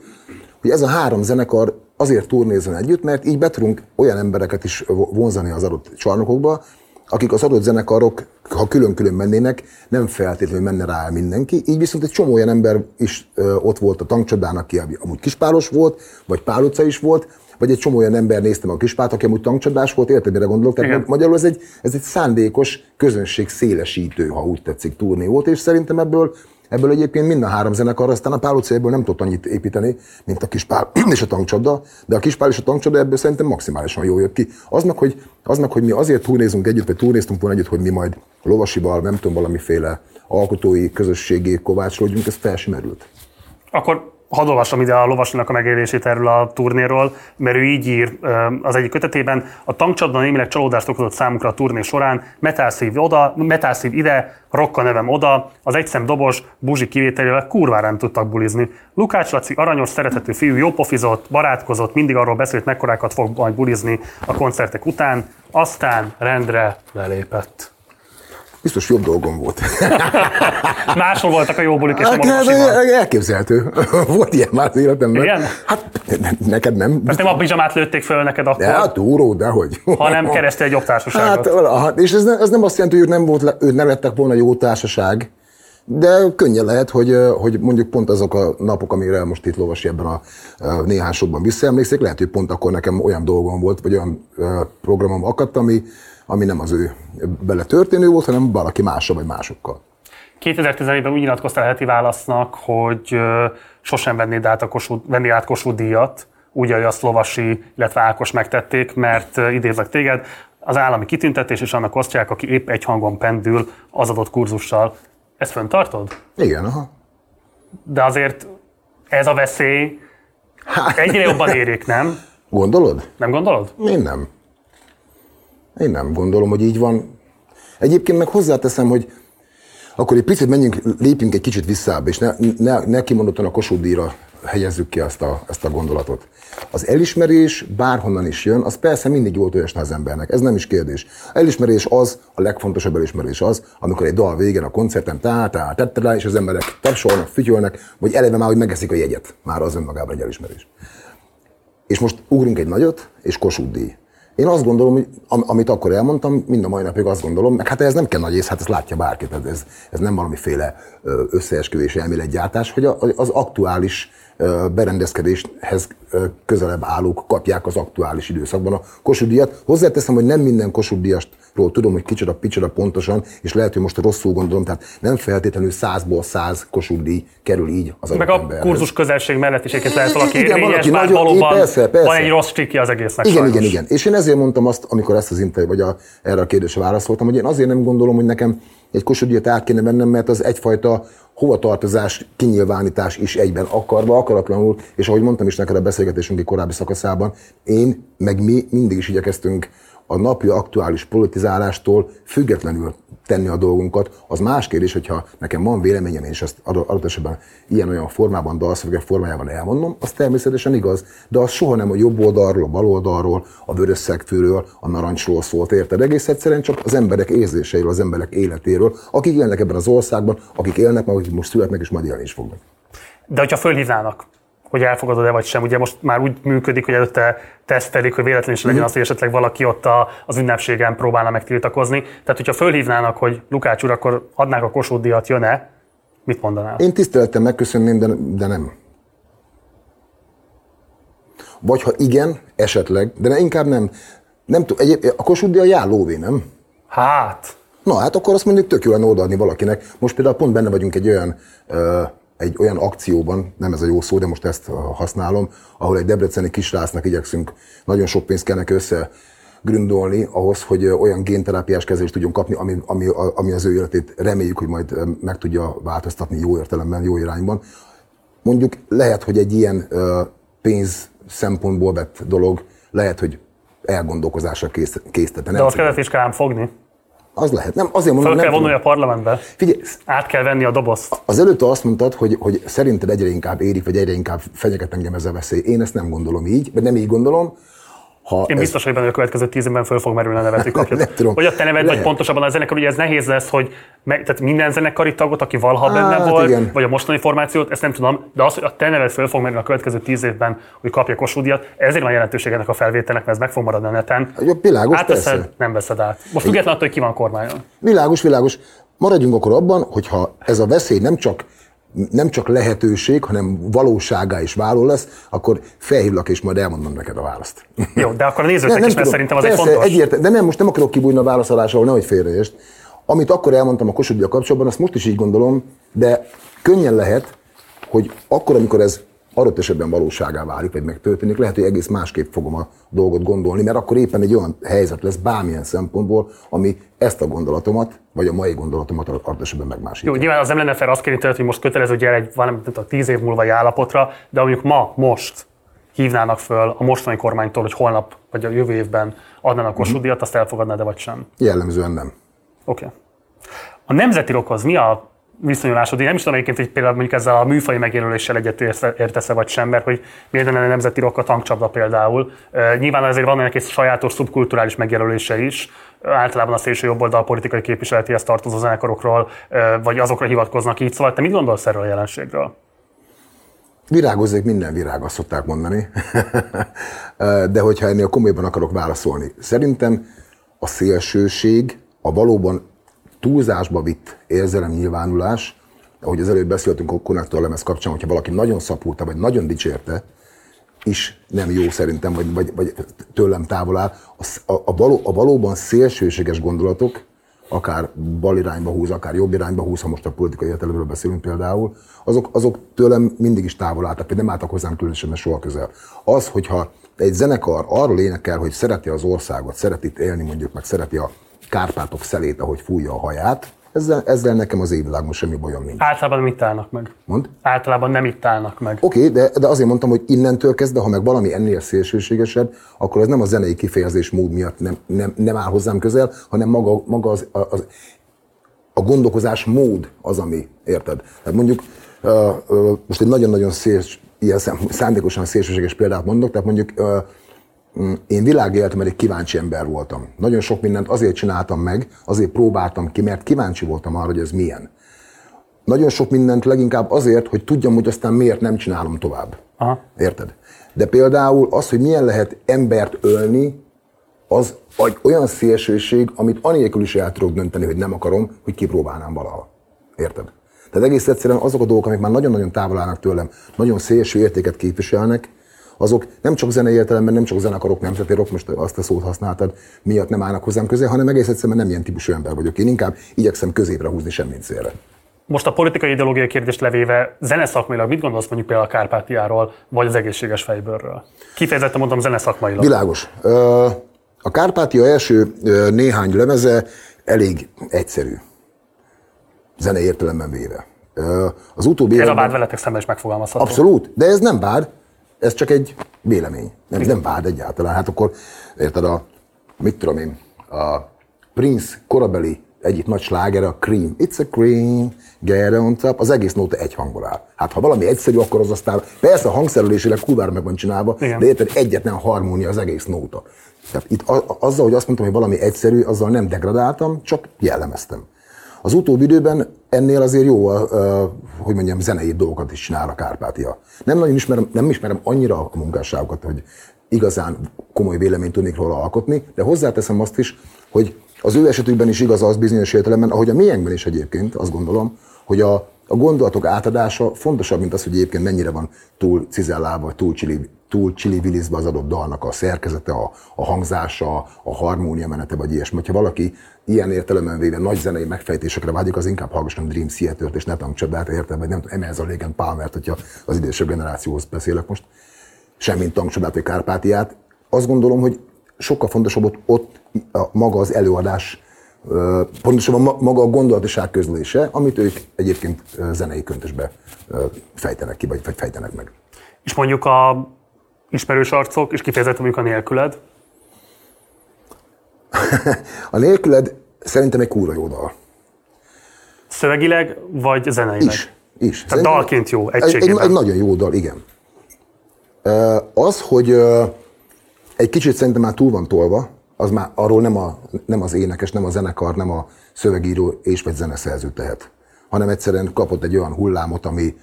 Hogy ez a három zenekar azért turnézzen együtt, mert így be tudunk olyan embereket is vonzani az adott csarnokokba, akik az adott zenekarok, ha külön-külön mennének, nem feltétlenül menne rá mindenki. Így viszont egy csomó olyan ember is ö, ott volt a tankcsodának, aki amúgy kispáros volt, vagy pál utca is volt, vagy egy csomó olyan ember néztem a kispát, aki amúgy tankcsodás volt, érted, mire gondolok? Tehát Igen. magyarul ez egy, ez egy szándékos közönség szélesítő, ha úgy tetszik, turné volt, és szerintem ebből Ebből egyébként mind a három zenekar, aztán a Pál utcájából nem tudott annyit építeni, mint a Kispál és a tankcsapda, de a Kispál és a tankcsapda ebből szerintem maximálisan jól jött ki. Aznak, hogy, aznak, hogy mi azért turnézunk együtt, vagy turnéztunk volna együtt, hogy mi majd lovasival, nem tudom, valamiféle alkotói közösségi kovácsolódjunk, ez felsimerült. Akkor hadd olvasom ide a lovasnak a megélését erről a turnéról, mert ő így ír az egyik kötetében, a tankcsapda némileg csalódást okozott számukra a turné során, metálszív oda, metálszív ide, rokka nevem oda, az egyszem dobos, buzsi kivételével kurvára nem tudtak bulizni. Lukács Laci aranyos, szeretető fiú, jó pofizott, barátkozott, mindig arról beszélt, mekkorákat fog majd bulizni a koncertek után, aztán rendre lelépett biztos jobb dolgom volt. Máshol voltak a jó bulik, és hát, nem a Elképzelhető. volt ilyen már az életemben. Igen? Hát neked nem. Mert nem a bizsamát lőtték föl neked akkor. Ja, hát túró, dehogy. Hanem keresztél egy jobb társaságot. Hát, és ez, ez nem azt jelenti, hogy nem, volt, ők nem lettek volna jó társaság, de könnyen lehet, hogy, hogy mondjuk pont azok a napok, amire most itt lovasi ebben a néhány sokban visszaemlékszik, lehet, hogy pont akkor nekem olyan dolgom volt, vagy olyan programom akadt, ami, ami nem az ő bele történő volt, hanem valaki mással vagy másokkal. 2011-ben úgy nyilatkoztál a heti válasznak, hogy sosem vennéd át a Kossuth, vennéd át Kossuth díjat, úgy, ahogy azt Lovasi, illetve Ákos megtették, mert idézlek téged, az állami kitüntetés, és annak osztják, aki épp egy hangon pendül az adott kurzussal. Ezt föntartod? Igen, aha. De azért ez a veszély egyre jobban érik, nem? Gondolod? Nem gondolod? Én nem. Én nem gondolom, hogy így van. Egyébként meg hozzáteszem, hogy akkor egy picit menjünk, lépjünk egy kicsit visszább, és ne, ne, ne kimondottan a Kossuth helyezzük ki ezt a, ezt a gondolatot. Az elismerés bárhonnan is jön, az persze mindig jól esne az embernek, ez nem is kérdés. Elismerés az, a legfontosabb elismerés az, amikor egy dal végén a koncerten tá, tá, tette rá, és az emberek tapsolnak, fütyölnek, vagy eleve már, hogy megeszik a jegyet. Már az önmagában egy elismerés. És most ugrunk egy nagyot, és Kossuth. Én azt gondolom, hogy amit akkor elmondtam, mind a mai napig azt gondolom, meg hát ez nem kell nagy ész, hát ezt látja bárki, tehát ez, ez nem valamiféle összeesküvési elméletgyártás, hogy az aktuális berendezkedéshez közelebb állók kapják az aktuális időszakban a Kossuth Hozzáteszem, hogy nem minden Kossuth tudom, hogy kicsoda, picsoda pontosan, és lehet, hogy most rosszul gondolom, tehát nem feltétlenül százból száz Kossuth kerül így az Meg a emberhez. kurzus közelség mellett is egyébként lehet valaki igen, érvényes, valaki nagyon, valóban persze, persze. van egy rossz csikki az egésznek Igen, sajnos. igen, igen. És én ezért mondtam azt, amikor ezt az interjú, vagy a, erre a kérdésre válaszoltam, hogy én azért nem gondolom, hogy nekem egy Kossuth át kéne vennem, mert az egyfajta hovatartozás, kinyilvánítás is egyben akarva, akaratlanul, és ahogy mondtam is neked a beszélgetésünk egy korábbi szakaszában, én, meg mi mindig is igyekeztünk a napi aktuális politizálástól függetlenül tenni a dolgunkat. Az más kérdés, hogyha nekem van véleményem, és ezt adott esetben ilyen-olyan formában, dalszövegek formájában elmondom, az természetesen igaz, de az soha nem a jobb oldalról, a bal oldalról, a vörös szegfűről, a narancsról szólt, érted? Egész egyszerűen csak az emberek érzéseiről, az emberek életéről, akik élnek ebben az országban, akik élnek, akik most születnek, és majd élni is fognak. De hogyha fölhívnának, hogy elfogadod-e vagy sem. Ugye most már úgy működik, hogy előtte tesztelik, hogy véletlenül is legyen mhm. az, hogy esetleg valaki ott a, az ünnepségen próbálna megtiltakozni. Tehát, hogyha fölhívnának, hogy Lukács úr, akkor adnák a Kossuth díjat, jön-e? Mit mondanál? Én tisztelettel megköszönném, de, de nem. Vagy ha igen, esetleg, de ne, inkább nem. nem tud, egy, a Kossuth díj a járlóvé, nem? Hát. Na hát akkor azt mondjuk tök jó lenne odaadni valakinek. Most például pont benne vagyunk egy olyan uh, egy olyan akcióban, nem ez a jó szó, de most ezt használom, ahol egy debreceni kisrácnak igyekszünk, nagyon sok pénzt kell neki össze gründolni ahhoz, hogy olyan génterápiás kezelést tudjon kapni, ami, ami, ami az ő életét reméljük, hogy majd meg tudja változtatni jó értelemben, jó irányban. Mondjuk lehet, hogy egy ilyen pénz szempontból vett dolog, lehet, hogy elgondolkozásra készítette. De azt kellett is kell fogni. Az lehet. Nem, azért mondom, Fel kell vonulni a parlamentbe. Figyelj, át kell venni a dobozt. Az előtt azt mondtad, hogy, hogy szerinted egyre inkább érik, vagy egyre inkább fenyeget engem ez a veszély. Én ezt nem gondolom így, vagy nem így gondolom. Ha Én ez... biztos vagyok benne, hogy a következő tíz évben föl fog merülni a nevet, hogy kapja. nem tudom. Vagy a te neved, vagy pontosabban a zenekar, ugye ez nehéz lesz, hogy me, tehát minden zenekari tagot, aki valaha benne hát, volt, igen. vagy a mostani formációt, ezt nem tudom, de az, hogy a te neved föl fog merülni a következő tíz évben, hogy kapja Kossuth ezért van jelentőség ennek a felvételnek, mert ez meg fog maradni a neten. Jó, világos, Átveszed, persze. nem veszed át. Most függetlenül attól, hogy ki van kormányon. Világos, világos. Maradjunk akkor abban, hogyha ez a veszély nem csak nem csak lehetőség, hanem valóságá is váló lesz, akkor felhívlak és majd elmondom neked a választ. Jó, de akkor a nézőknek nem, nem is, mert szerintem az Persze, egy fontos. Egyért, de nem, most nem akarok kibújni a válaszolásról, nehogy félreértsd. Amit akkor elmondtam a Kossuth kapcsolatban, azt most is így gondolom, de könnyen lehet, hogy akkor, amikor ez adott esetben valóságá válik, vagy megtörténik, lehet, hogy egész másképp fogom a dolgot gondolni, mert akkor éppen egy olyan helyzet lesz bármilyen szempontból, ami ezt a gondolatomat, vagy a mai gondolatomat adott esetben megmásítja. Jó, nyilván az nem lenne fel azt kérni hogy most kötelező gyere egy valami, a tíz év múlva állapotra, de mondjuk ma, most hívnának föl a mostani kormánytól, hogy holnap vagy a jövő évben adnának Kossuth díjat, azt elfogadnád, de vagy sem? Jellemzően nem. Oké. Okay. A nemzeti rokhoz mi a viszonyulásod. Én nem is tudom egyébként, hogy például mondjuk ezzel a műfai megjelöléssel egyet értesz vagy sem, mert hogy miért lenne nemzeti rock a tankcsapda például. nyilván azért van ennek egy sajátos szubkulturális megjelölése is, általában a szélső jobboldal politikai képviseletéhez tartozó zenekarokról, vagy azokra hivatkoznak így. Szóval te mit gondolsz erről a jelenségről? Virágozzék minden virág, azt szokták mondani. De hogyha ennél komolyban akarok válaszolni, szerintem a szélsőség a valóban túlzásba vitt érzelem nyilvánulás, ahogy az előbb beszéltünk a konnektor lemez kapcsán, hogyha valaki nagyon szapulta, vagy nagyon dicsérte, is nem jó szerintem, vagy, vagy, vagy tőlem távol áll. A, a, való, a valóban szélsőséges gondolatok, akár bal irányba húz, akár jobb irányba húz, ha most a politikai értelemről beszélünk például, azok, azok tőlem mindig is távol álltak, nem álltak hozzám különösen soha közel. Az, hogyha egy zenekar arról énekel, hogy szereti az országot, szereti élni mondjuk, meg szereti a Kárpátok szelét, ahogy fújja a haját, ezzel, ezzel nekem az évvilágon semmi bajom nincs. Általában nem itt állnak meg. Mond? Általában nem itt állnak meg. Oké, okay, de, de azért mondtam, hogy innentől kezdve, ha meg valami ennél szélsőségesebb, akkor az nem a zenei kifejezés mód miatt nem, nem, nem áll hozzám közel, hanem maga, maga az, az, a gondolkozás mód az, ami, érted? Tehát mondjuk, uh, uh, most egy nagyon-nagyon széls, ilyen szám- szándékosan szélsőséges példát mondok, tehát mondjuk uh, én világéletemben egy kíváncsi ember voltam. Nagyon sok mindent azért csináltam meg, azért próbáltam ki, mert kíváncsi voltam arra, hogy ez milyen. Nagyon sok mindent leginkább azért, hogy tudjam, hogy aztán miért nem csinálom tovább. Aha. Érted? De például az, hogy milyen lehet embert ölni, az egy olyan szélsőség, amit anélkül is el tudok dönteni, hogy nem akarom, hogy kipróbálnám valaha. Érted? Tehát egész egyszerűen azok a dolgok, amik már nagyon-nagyon távol állnak tőlem, nagyon szélső értéket képviselnek, azok nem csak zenei értelemben, nem csak zenekarok, nemzeti rock, most azt a szót használtad, miatt nem állnak hozzám közel, hanem egész egyszerűen nem ilyen típusú ember vagyok. Én inkább igyekszem középre húzni semmit célra. Most a politikai ideológiai kérdést levéve, zeneszakmailag mit gondolsz mondjuk például a Kárpátiáról, vagy az egészséges fejbőrről? Kifejezetten mondom zeneszakmailag. Világos. A Kárpátia első néhány lemeze elég egyszerű. Zenei értelemben véve. Az utóbbi Ez a években- vád veletek szemben is megfogalmazható. Abszolút, de ez nem vád, ez csak egy vélemény. Nem, nem vád egyáltalán. Hát akkor, érted, a, mit tudom én, a Prince korabeli egyik nagy slágere, a Cream. It's a cream, get on top. Az egész nóta egy hangból áll. Hát ha valami egyszerű, akkor az aztán, persze a hangszerelésileg kurvára meg van csinálva, Igen. de érted, egyetlen harmónia az egész nóta. Tehát itt a, azzal, hogy azt mondtam, hogy valami egyszerű, azzal nem degradáltam, csak jellemeztem. Az utóbbi időben ennél azért jó, hogy mondjam, zenei dolgokat is csinál a Kárpátia. Nem nagyon ismerem, nem ismerem annyira a munkásságokat, hogy igazán komoly véleményt tudnék róla alkotni, de hozzáteszem azt is, hogy az ő esetükben is igaz az bizonyos értelemben, ahogy a miénkben is egyébként, azt gondolom, hogy a, a gondolatok átadása fontosabb, mint az, hogy egyébként mennyire van túl cizellálva, túl csili, túl csili az adott dalnak a szerkezete, a, a hangzása, a harmónia menete, vagy ilyesmi. Ha valaki ilyen értelemben véve nagy zenei megfejtésekre vágyik, az inkább hallgasson Dream Theater-t, és ne tankcsodát érted, vagy nem tudom, Emerson Lake and Palmert, hogyha az idősebb generációhoz beszélek most, semmint tankcsodát vagy Kárpátiát. Azt gondolom, hogy sokkal fontosabb ott, ott a, maga az előadás, pontosabban ma- maga a gondolatiság közlése, amit ők egyébként zenei köntösbe fejtenek ki, vagy fejtenek meg. És mondjuk a ismerős arcok, és kifejezetten mondjuk a nélküled, A nélküled szerintem egy kúra jó dal. szövegileg vagy zeneileg? Is. is. Tehát dalként jó, egy, egy, egységében. egy nagyon jó dal, igen. Az, hogy egy kicsit szerintem már túl van tolva, az már arról nem, a, nem az énekes, nem a zenekar, nem a szövegíró és vagy zeneszerző tehet, hanem egyszerűen kapott egy olyan hullámot, ami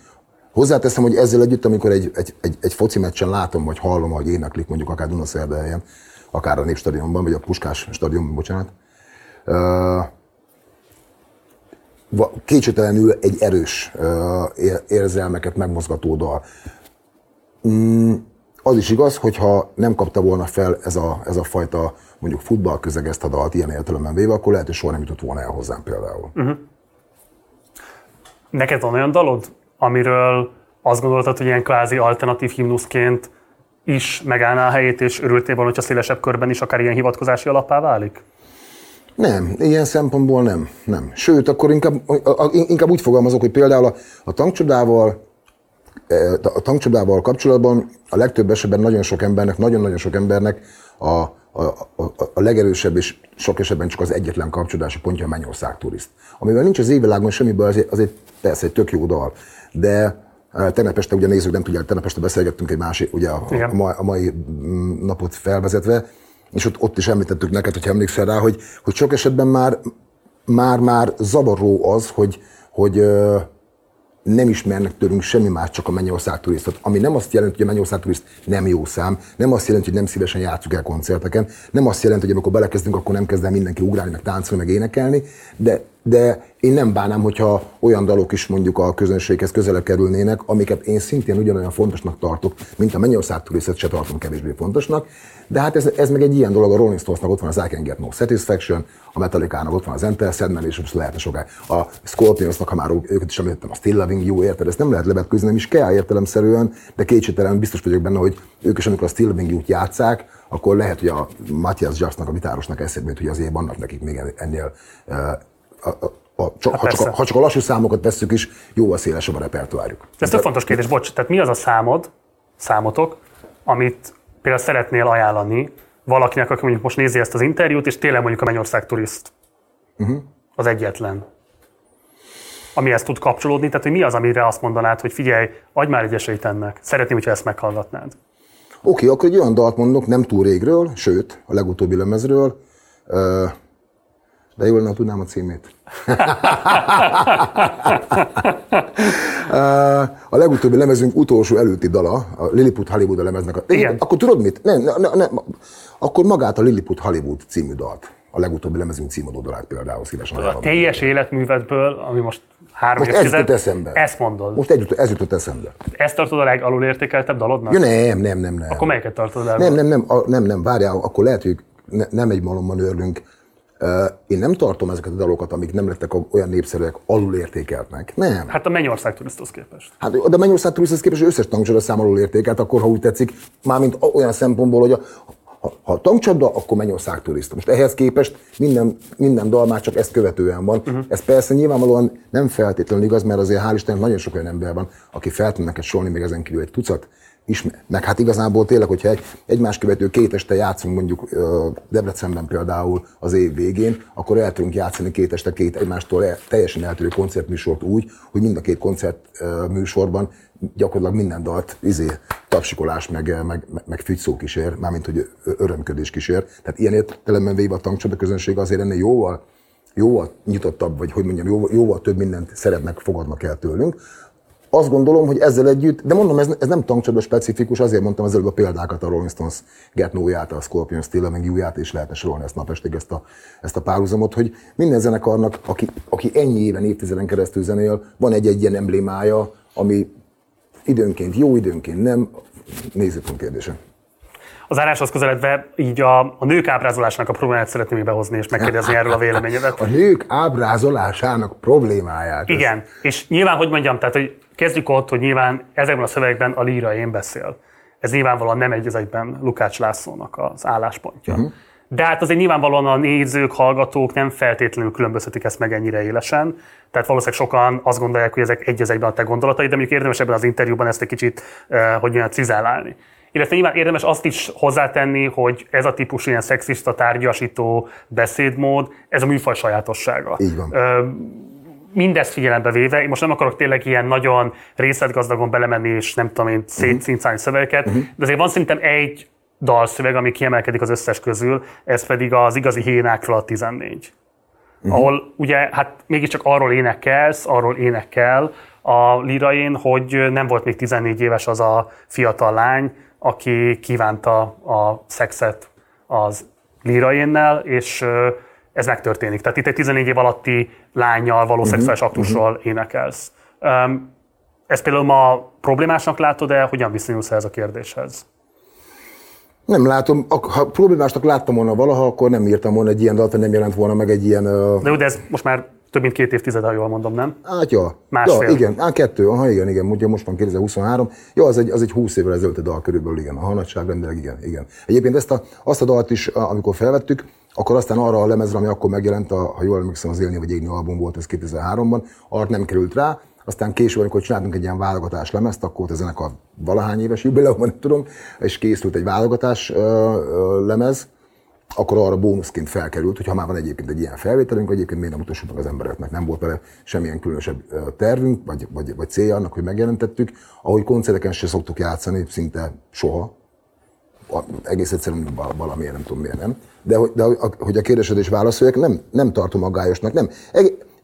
Hozzáteszem, hogy ezzel együtt, amikor egy, egy, egy, egy foci meccsen látom, vagy hallom, hogy éneklik mondjuk akár Dunaszerdahelyen, akár a Népstadionban, vagy a Puskás stadionban, bocsánat, kétségtelenül egy erős érzelmeket megmozgató dal. Mm, az is igaz, hogyha nem kapta volna fel ez a, ez a fajta mondjuk futballközeg ezt a dalt ilyen értelemben véve, akkor lehet, hogy soha nem jutott volna el hozzám például. Neked van olyan dalod, amiről azt gondoltad, hogy ilyen kvázi alternatív himnuszként is megállná a helyét, és örültél volna, hogyha szélesebb körben is akár ilyen hivatkozási alappá válik? Nem, ilyen szempontból nem. nem. Sőt, akkor inkább, inkább úgy fogalmazok, hogy például a, a tankcsodával eh, a tankcsodával kapcsolatban a legtöbb esetben nagyon sok embernek, nagyon-nagyon sok embernek a, a, a, a legerősebb és sok esetben csak az egyetlen kapcsolódási pontja a Mennyország turiszt. Amivel nincs az évvilágon semmiből, az egy, az egy persze egy tök jó dal, de eh, tegnap este, ugye nézzük, nem tudják, tegnap este beszélgettünk egy másik, ugye a, Igen. a, mai, a mai mm, napot felvezetve, és ott, ott is említettük neked, hogy emlékszel rá, hogy, hogy sok esetben már, már, már zavaró az, hogy, hogy ö, nem ismernek tőlünk semmi más, csak a Mennyország turistot. Ami nem azt jelenti, hogy a Mennyország turiszt nem jó szám, nem azt jelenti, hogy nem szívesen játszuk el koncerteken, nem azt jelenti, hogy amikor belekezdünk, akkor nem kezd el mindenki ugrálni, meg táncolni, meg énekelni, de de én nem bánám, hogyha olyan dalok is mondjuk a közönséghez közelebb kerülnének, amiket én szintén ugyanolyan fontosnak tartok, mint a Mennyország turistet se tartom kevésbé fontosnak. De hát ez, ez meg egy ilyen dolog, a Rolling Stonesnak ott van az I Can Get No Satisfaction, a Metallica-nak ott van az Enter Sandman, és most lehetne soká. A Scorpionsnak, ha már őket is említettem, a Still Loving You, érted? Ezt nem lehet levetkőzni, nem is kell értelemszerűen, de kétségtelen biztos vagyok benne, hogy ők is, amikor a Still Loving You-t játszák, akkor lehet, hogy a Matthias Jarsnak, a vitárosnak eszébe jut, hogy azért vannak nekik még ennél uh, a, a, a, csak, hát ha, csak a, ha csak a lassú számokat vesszük is, jóval szélesebb a repertoárjuk. Ez tök fontos kérdés, bocs, tehát mi az a számod, számotok, amit például szeretnél ajánlani valakinek, aki mondjuk most nézi ezt az interjút, és tényleg mondjuk a Mennyország turiszt uh-huh. az egyetlen, amihez tud kapcsolódni, tehát hogy mi az, amire azt mondanád, hogy figyelj, adj már egy esélyt ennek, szeretném, hogyha ezt meghallgatnád. Oké, okay, akkor egy olyan dalt mondok, nem túl régről, sőt, a legutóbbi lemezről, de jól nem tudnám a címét. a legutóbbi lemezünk utolsó előtti dala, a Lilliput Hollywood a lemeznek. A... Igen. Akkor tudod mit? Nem, nem, nem. Akkor magát a Lilliput Hollywood című dalt. A legutóbbi lemezünk címadó dalát például szívesen. A teljes életművedből, ami most három most ez jutott eszembe. Ezt mondod. Most egy, ez jutott eszembe. Ezt tartod a legalul értékeltebb dalodnak? Ja, nem, nem, nem, nem. Akkor melyiket tartod el? Nem, nem, nem, a, nem, nem, várjál, akkor lehet, hogy ne, nem egy malomban őrlünk én nem tartom ezeket a dalokat, amik nem lettek olyan népszerűek, alulértékeltnek. Nem. Hát a Mennyország turiszthoz képest. Hát de a Mennyország turiszthoz képest összes tankcsapda szám alulértékelt, akkor ha úgy tetszik, mármint olyan szempontból, hogy a, ha, ha tankcsapda, akkor Mennyország turista. Most ehhez képest minden, minden dal már csak ezt követően van. Uh-huh. Ez persze nyilvánvalóan nem feltétlenül igaz, mert azért hál' Istennek nagyon sok olyan ember van, aki fel tud neked solni még ezen kívül egy tucat ismer. Meg hát igazából tényleg, hogyha egy, egymás követő két este játszunk mondjuk Debrecenben például az év végén, akkor el tudunk játszani két este két egymástól el, teljesen eltérő koncertműsort úgy, hogy mind a két koncert műsorban gyakorlatilag minden dalt izé, tapsikolás, meg, meg, meg fügyszó kísér, mármint hogy örömködés kísér. Tehát ilyen értelemben véve a tankcsapda közönség azért ennél jóval, jóval nyitottabb, vagy hogy mondjam, jóval, jóval több mindent szeretnek, fogadnak el tőlünk azt gondolom, hogy ezzel együtt, de mondom, ez, ez nem tankcsapda specifikus, azért mondtam az előbb a példákat, a Rolling Stones Get No-ját, a Scorpion Still meg You-ját, és lehetne sorolni ezt napestig ezt a, ezt a párhuzamot, hogy minden zenekarnak, aki, aki ennyi éven, évtizeden keresztül zenél, van egy-egy ilyen emblémája, ami időnként jó, időnként nem, nézőpont kérdése. Az áráshoz közeledve így a, a nők ábrázolásának a problémáját szeretném behozni és megkérdezni erről a véleményedet. A nők ábrázolásának problémáját. Igen, és nyilván, hogy mondjam, tehát hogy kezdjük ott, hogy nyilván ezekben a szövegekben a líra én beszél. Ez nyilvánvalóan nem egy egyben Lukács Lászlónak az álláspontja. Uh-huh. De hát azért nyilvánvalóan a nézők, hallgatók nem feltétlenül különböztetik ezt meg ennyire élesen. Tehát valószínűleg sokan azt gondolják, hogy ezek egy a te gondolataid, de mondjuk érdemes ebben az interjúban ezt egy kicsit, uh, hogy mondjam, cizellálni. Illetve nyilván érdemes azt is hozzátenni, hogy ez a típusú ilyen szexista, tárgyasító beszédmód, ez a műfaj sajátossága. Így van. Mindezt figyelembe véve, én most nem akarok tényleg ilyen nagyon részletgazdagon belemenni, és nem tudom én szétcincálni szövegeket, uh-huh. de azért van szerintem egy dalszöveg, ami kiemelkedik az összes közül, ez pedig az igazi hénákról a 14. Uh-huh. Ahol ugye, hát mégiscsak arról énekelsz, arról énekel a lirain, hogy nem volt még 14 éves az a fiatal lány, aki kívánta a szexet az líraénnel, és ez megtörténik. Tehát itt egy 14 év alatti lányjal való uh-huh. szexuális aktusról uh-huh. énekelsz. Um, ezt például ma problémásnak látod-e? Hogyan viszonyulsz ez a kérdéshez? Nem látom. Ha problémásnak láttam volna valaha, akkor nem írtam volna egy ilyen dalt, nem jelent volna meg egy ilyen... Uh... De, de ez most már több mint két évtized, ha jól mondom, nem? Hát ja. Másfél. Ja, igen, hát kettő, aha, igen, igen, ugye most van 2023. Ja, az egy, az egy 20 évvel ezelőtt a dal körülbelül, igen, a nagyságrendileg, igen, igen. Egyébként ezt a, azt a dalt is, amikor felvettük, akkor aztán arra a lemezre, ami akkor megjelent, a, ha jól emlékszem, az Élni vagy Égni album volt, ez 2003-ban, arra nem került rá, aztán később, amikor csináltunk egy ilyen válogatás lemezt, akkor a zenekar valahány éves jubileum, nem tudom, és készült egy válogatás uh, uh, lemez, akkor arra bónuszként felkerült, hogy ha már van egyébként egy ilyen felvételünk, egyébként miért nem mutassuk meg az embereknek. Nem volt vele semmilyen különösebb tervünk, vagy, vagy, vagy célja annak, hogy megjelentettük. Ahogy koncerteken se szoktuk játszani, szinte soha. Egész egyszerűen valamiért, nem tudom miért nem. De, de hogy a kérdésedés válaszoljak, nem, nem tartom aggályosnak. Nem.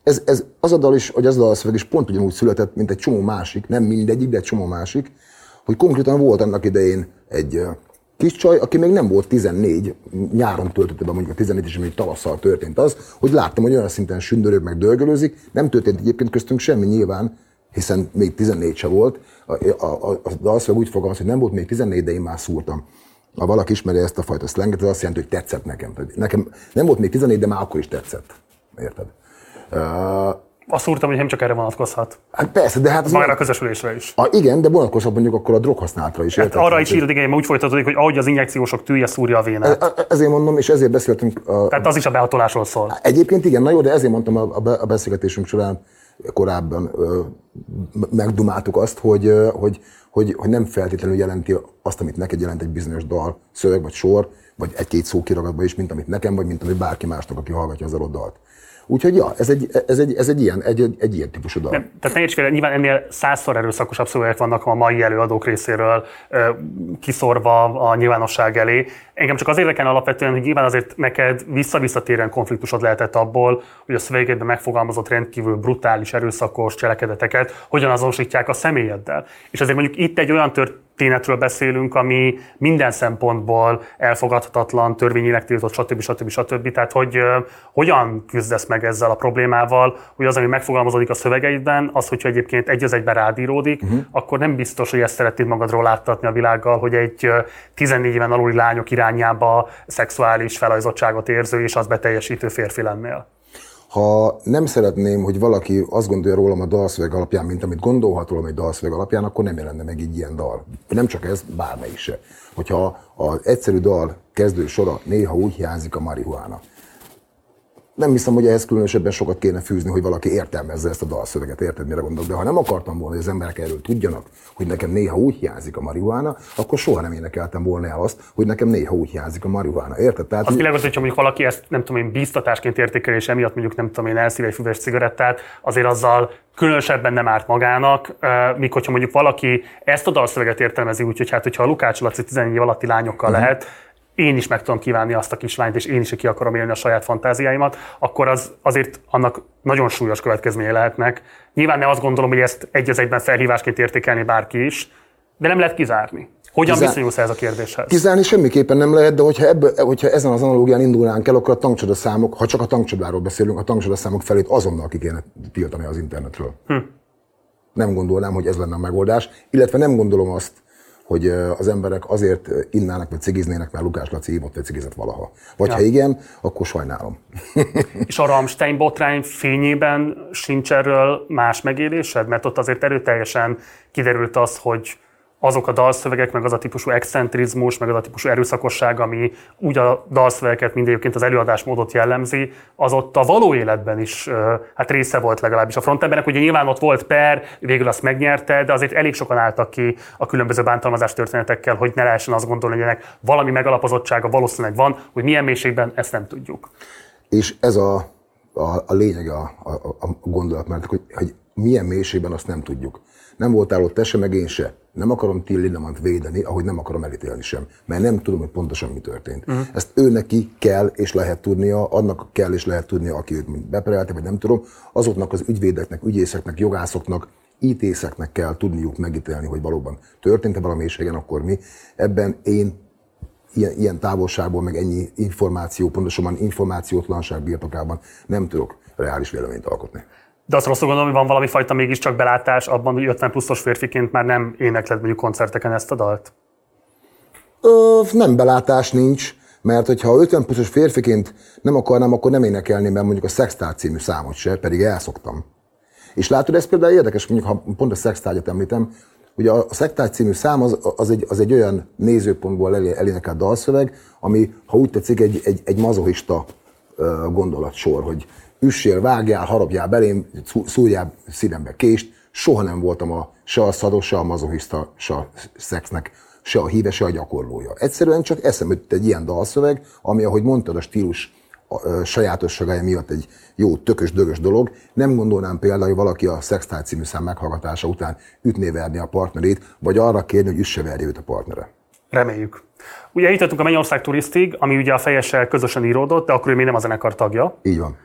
Ez, ez, az a dal is, hogy az a dal szöveg is pont ugyanúgy született, mint egy csomó másik, nem mindegyik, de egy csomó másik, hogy konkrétan volt annak idején egy kis csaj, aki még nem volt 14, nyáron töltötte be mondjuk a 14 és még tavasszal történt az, hogy láttam, hogy olyan szinten sündörög, meg dölgölőzik, nem történt egyébként köztünk semmi nyilván, hiszen még 14 se volt. A, a, a, a dalszöveg úgy fogalmaz, hogy nem volt még 14, de én már szúrtam. Ha valaki ismeri ezt a fajta szlenget, az azt jelenti, hogy tetszett nekem. Nekem nem volt még 14, de már akkor is tetszett. Érted? Uh, azt szúrtam, hogy nem csak erre vonatkozhat. Hát persze, de hát... Az Magára a közösülésre is. A, igen, de vonatkozhat mondjuk akkor a droghasználatra is. Hát arra is írod, igen, mert úgy folytatódik, hogy ahogy az injekciósok tűje szúrja a vénát. E, e, ezért mondom, és ezért beszéltünk. A, Tehát az is a behatolásról szól. Egyébként igen, na jó, de ezért mondtam a, a beszélgetésünk során korábban megdumáltuk azt, hogy, hogy, hogy, hogy nem feltétlenül jelenti azt, amit neked jelent egy bizonyos dal, szöveg vagy sor, vagy egy-két szó kiragadva is, mint amit nekem, vagy mint amit bárki másnak, aki hallgatja az adott dalt. Úgyhogy ja, ez egy, ez egy, ez egy, ilyen, egy, egy, egy ilyen típusú dal. Nem, tehát ne félre, nyilván ennél százszor erőszakosabb szövegek vannak a mai előadók részéről kiszorva a nyilvánosság elé. Engem csak az érdekel alapvetően, hogy nyilván azért neked visszavisszatérően konfliktusod lehetett abból, hogy a szövegedben megfogalmazott rendkívül brutális, erőszakos cselekedeteket hogyan azonosítják a személyeddel. És azért mondjuk itt egy olyan tört, történetről beszélünk, ami minden szempontból elfogadhatatlan, törvényileg tiltott, stb. stb. stb. Tehát, hogy uh, hogyan küzdesz meg ezzel a problémával, hogy az, ami megfogalmazódik a szövegeidben, az, hogyha egyébként egy az egyben rádíródik, uh-huh. akkor nem biztos, hogy ezt szeretnéd magadról láttatni a világgal, hogy egy 14 éven aluli lányok irányába szexuális felajzottságot érző és az beteljesítő férfi lennél ha nem szeretném, hogy valaki azt gondolja rólam a dalszöveg alapján, mint amit gondolhat rólam egy dalszöveg alapján, akkor nem jelenne meg így ilyen dal. Nem csak ez, bármelyik se. Hogyha az egyszerű dal kezdő sora néha úgy hiányzik a marihuána, nem hiszem, hogy ehhez különösebben sokat kéne fűzni, hogy valaki értelmezze ezt a dalszöveget, érted, mire gondolok. De ha nem akartam volna, hogy az emberek erről tudjanak, hogy nekem néha úgy hiányzik a marihuána, akkor soha nem énekeltem volna el azt, hogy nekem néha úgy hiányzik a marihuána. Érted? Tehát, az világos, hogyha mondjuk valaki ezt nem tudom én bíztatásként értékel, és emiatt mondjuk nem tudom én elszív egy füves cigarettát, azért azzal különösebben nem árt magának, míg hogyha mondjuk valaki ezt a dalszöveget értelmezi úgy, hogy hát hogyha a Lukács Laci 14 év alatti lányokkal uh-huh. lehet, én is meg tudom kívánni azt a kislányt, és én is ki akarom élni a saját fantáziáimat, akkor az azért annak nagyon súlyos következménye lehetnek. Nyilván nem azt gondolom, hogy ezt egy az egyben felhívásként értékelni bárki is, de nem lehet kizárni. Hogyan Kizár... viszonyulsz ez a kérdéshez? Kizárni semmiképpen nem lehet, de hogyha, ebből, hogyha ezen az analógián indulnánk el, akkor a tankcsoda számok, ha csak a tankcsodáról beszélünk, a tankcsoda számok felét azonnal ki kéne tiltani az internetről. Hm. Nem gondolnám, hogy ez lenne a megoldás, illetve nem gondolom azt, hogy az emberek azért innának, vagy cigiznének, mert Lukás Laci hívott, vagy cigizett valaha. Vagy ja. ha igen, akkor sajnálom. És a Ramstein botrány fényében sincs erről más megélésed? Mert ott azért erőteljesen kiderült az, hogy azok a dalszövegek, meg az a típusú excentrizmus, meg az a típusú erőszakosság, ami úgy a dalszövegeket, mint egyébként az előadásmódot jellemzi, az ott a való életben is hát része volt legalábbis a frontembernek. Ugye nyilván ott volt per, végül azt megnyerte, de azért elég sokan álltak ki a különböző bántalmazás történetekkel, hogy ne lehessen azt gondolni, hogy ennek valami megalapozottsága valószínűleg van, hogy milyen mélységben ezt nem tudjuk. És ez a, a, a lényeg a, a, a gondolat, mert hogy, hogy milyen mélységben azt nem tudjuk. Nem voltál ott te se, meg én se. Nem akarom Till Lindemant védeni, ahogy nem akarom elítélni sem, mert nem tudom, hogy pontosan mi történt. Uh-huh. Ezt ő neki kell és lehet tudnia, annak kell és lehet tudnia, aki őt beperelte, vagy nem tudom, azoknak az ügyvédeknek, ügyészeknek, jogászoknak, ítészeknek kell tudniuk megítélni, hogy valóban történt-e valami igen, akkor mi. Ebben én ilyen, ilyen távolságból, meg ennyi információ, pontosabban információtlanság birtokában nem tudok reális véleményt alkotni. De azt rosszul gondolom, hogy van valami fajta mégiscsak belátás abban, hogy 50 pluszos férfiként már nem énekled mondjuk koncerteken ezt a dalt? Ö, nem belátás nincs, mert hogyha 50 pluszos férfiként nem akarnám, akkor nem énekelném mert mondjuk a Sextár című számot se, pedig elszoktam. És látod, ez például érdekes, mondjuk ha pont a Sextárgyat említem, Ugye a Szektár című szám az, az, egy, az egy olyan nézőpontból elénekelt dalszöveg, ami, ha úgy tetszik, egy, egy, egy mazohista gondolatsor, hogy üssél, vágjál, harapjál belém, szúrjál szívembe kést. Soha nem voltam a, se a szados, se a mazohista, se a szexnek, se a híve, se a gyakorlója. Egyszerűen csak eszembe jutott egy ilyen dalszöveg, ami, ahogy mondtad, a stílus a sajátosságája miatt egy jó, tökös, dögös dolog. Nem gondolnám például, hogy valaki a Sextile című szám meghallgatása után ütné verni a partnerét, vagy arra kérni, hogy üsse verje őt a partnere. Reméljük. Ugye eljutottunk a Mennyország turisztig, ami ugye a fejessel közösen íródott, de akkor ő még nem a zenekar tagja. Így van.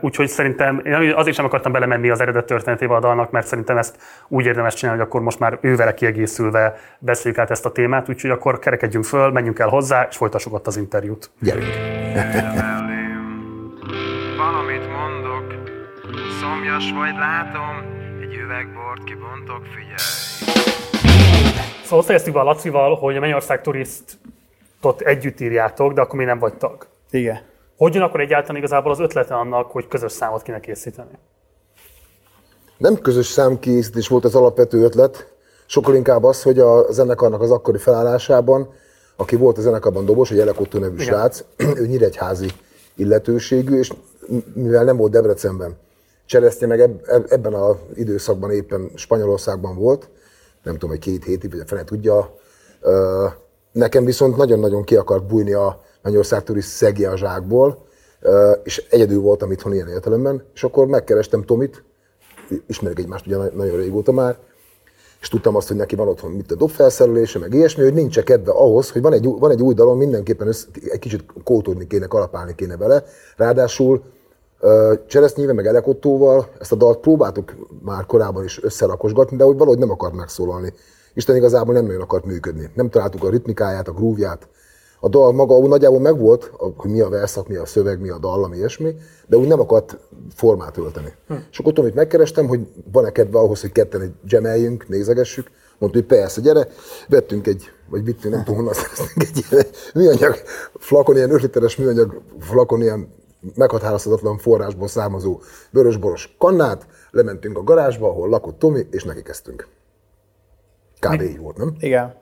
Úgyhogy szerintem én azért sem akartam belemenni az eredet történetébe a dalnak, mert szerintem ezt úgy érdemes csinálni, hogy akkor most már ővele kiegészülve beszéljük át ezt a témát, úgyhogy akkor kerekedjünk föl, menjünk el hozzá, és folytassuk ott az interjút. Gyerünk! Valamit mondok, szomjas vagy látom, egy üvegbort kibontok, figyelj. Szóval azt éreztük be a Lacival, hogy a Mennyország turistot együtt írjátok, de akkor még nem vagy tag. Igen. Hogy jön akkor egyáltalán igazából az ötlete annak, hogy közös számot kéne készíteni? Nem közös számkészítés volt az alapvető ötlet, sokkal inkább az, hogy a zenekarnak az akkori felállásában, aki volt a zenekarban dobos, egy Elekotto nevű Igen. srác, ő nyíregyházi illetőségű, és mivel nem volt Debrecenben, Cseresztje meg eb- eb- ebben az időszakban éppen Spanyolországban volt, nem tudom, hogy két hétig, vagy a fene tudja. Nekem viszont nagyon-nagyon ki akart bújni a Mennyország turist szegje a zsákból, és egyedül voltam itthon ilyen értelemben, és akkor megkerestem Tomit, ismerjük egymást ugye na- nagyon régóta már, és tudtam azt, hogy neki van otthon mit a dobfelszerelése, meg ilyesmi, hogy nincs kedve ahhoz, hogy van egy, van egy új dalom, mindenképpen össze, egy kicsit kótolni kéne, kalapálni kéne vele. Ráadásul Cseresznyével, meg Elekottóval ezt a dalt próbáltuk már korábban is összerakosgatni, de hogy valahogy nem akart megszólalni. Isten igazából nem nagyon akart működni. Nem találtuk a ritmikáját, a grúvját. A dal maga úgy nagyjából megvolt, hogy mi a verszak, mi a szöveg, mi a dallam, ilyesmi, de úgy nem akart formát ölteni. Hm. És akkor Tomit megkerestem, hogy van-e kedve ahhoz, hogy ketten egy gemeljünk, nézegessük. Mondta, hogy persze, gyere. Vettünk egy, vagy vittünk, nem tudom honnan szereztünk egy ilyen műanyag flakon, ilyen 5 literes műanyag flakon, ilyen meghatározhatatlan forrásból származó vörösboros kannát, lementünk a garázsba, ahol lakott Tomi, és neki kezdtünk. Kb. így volt, nem? Igen.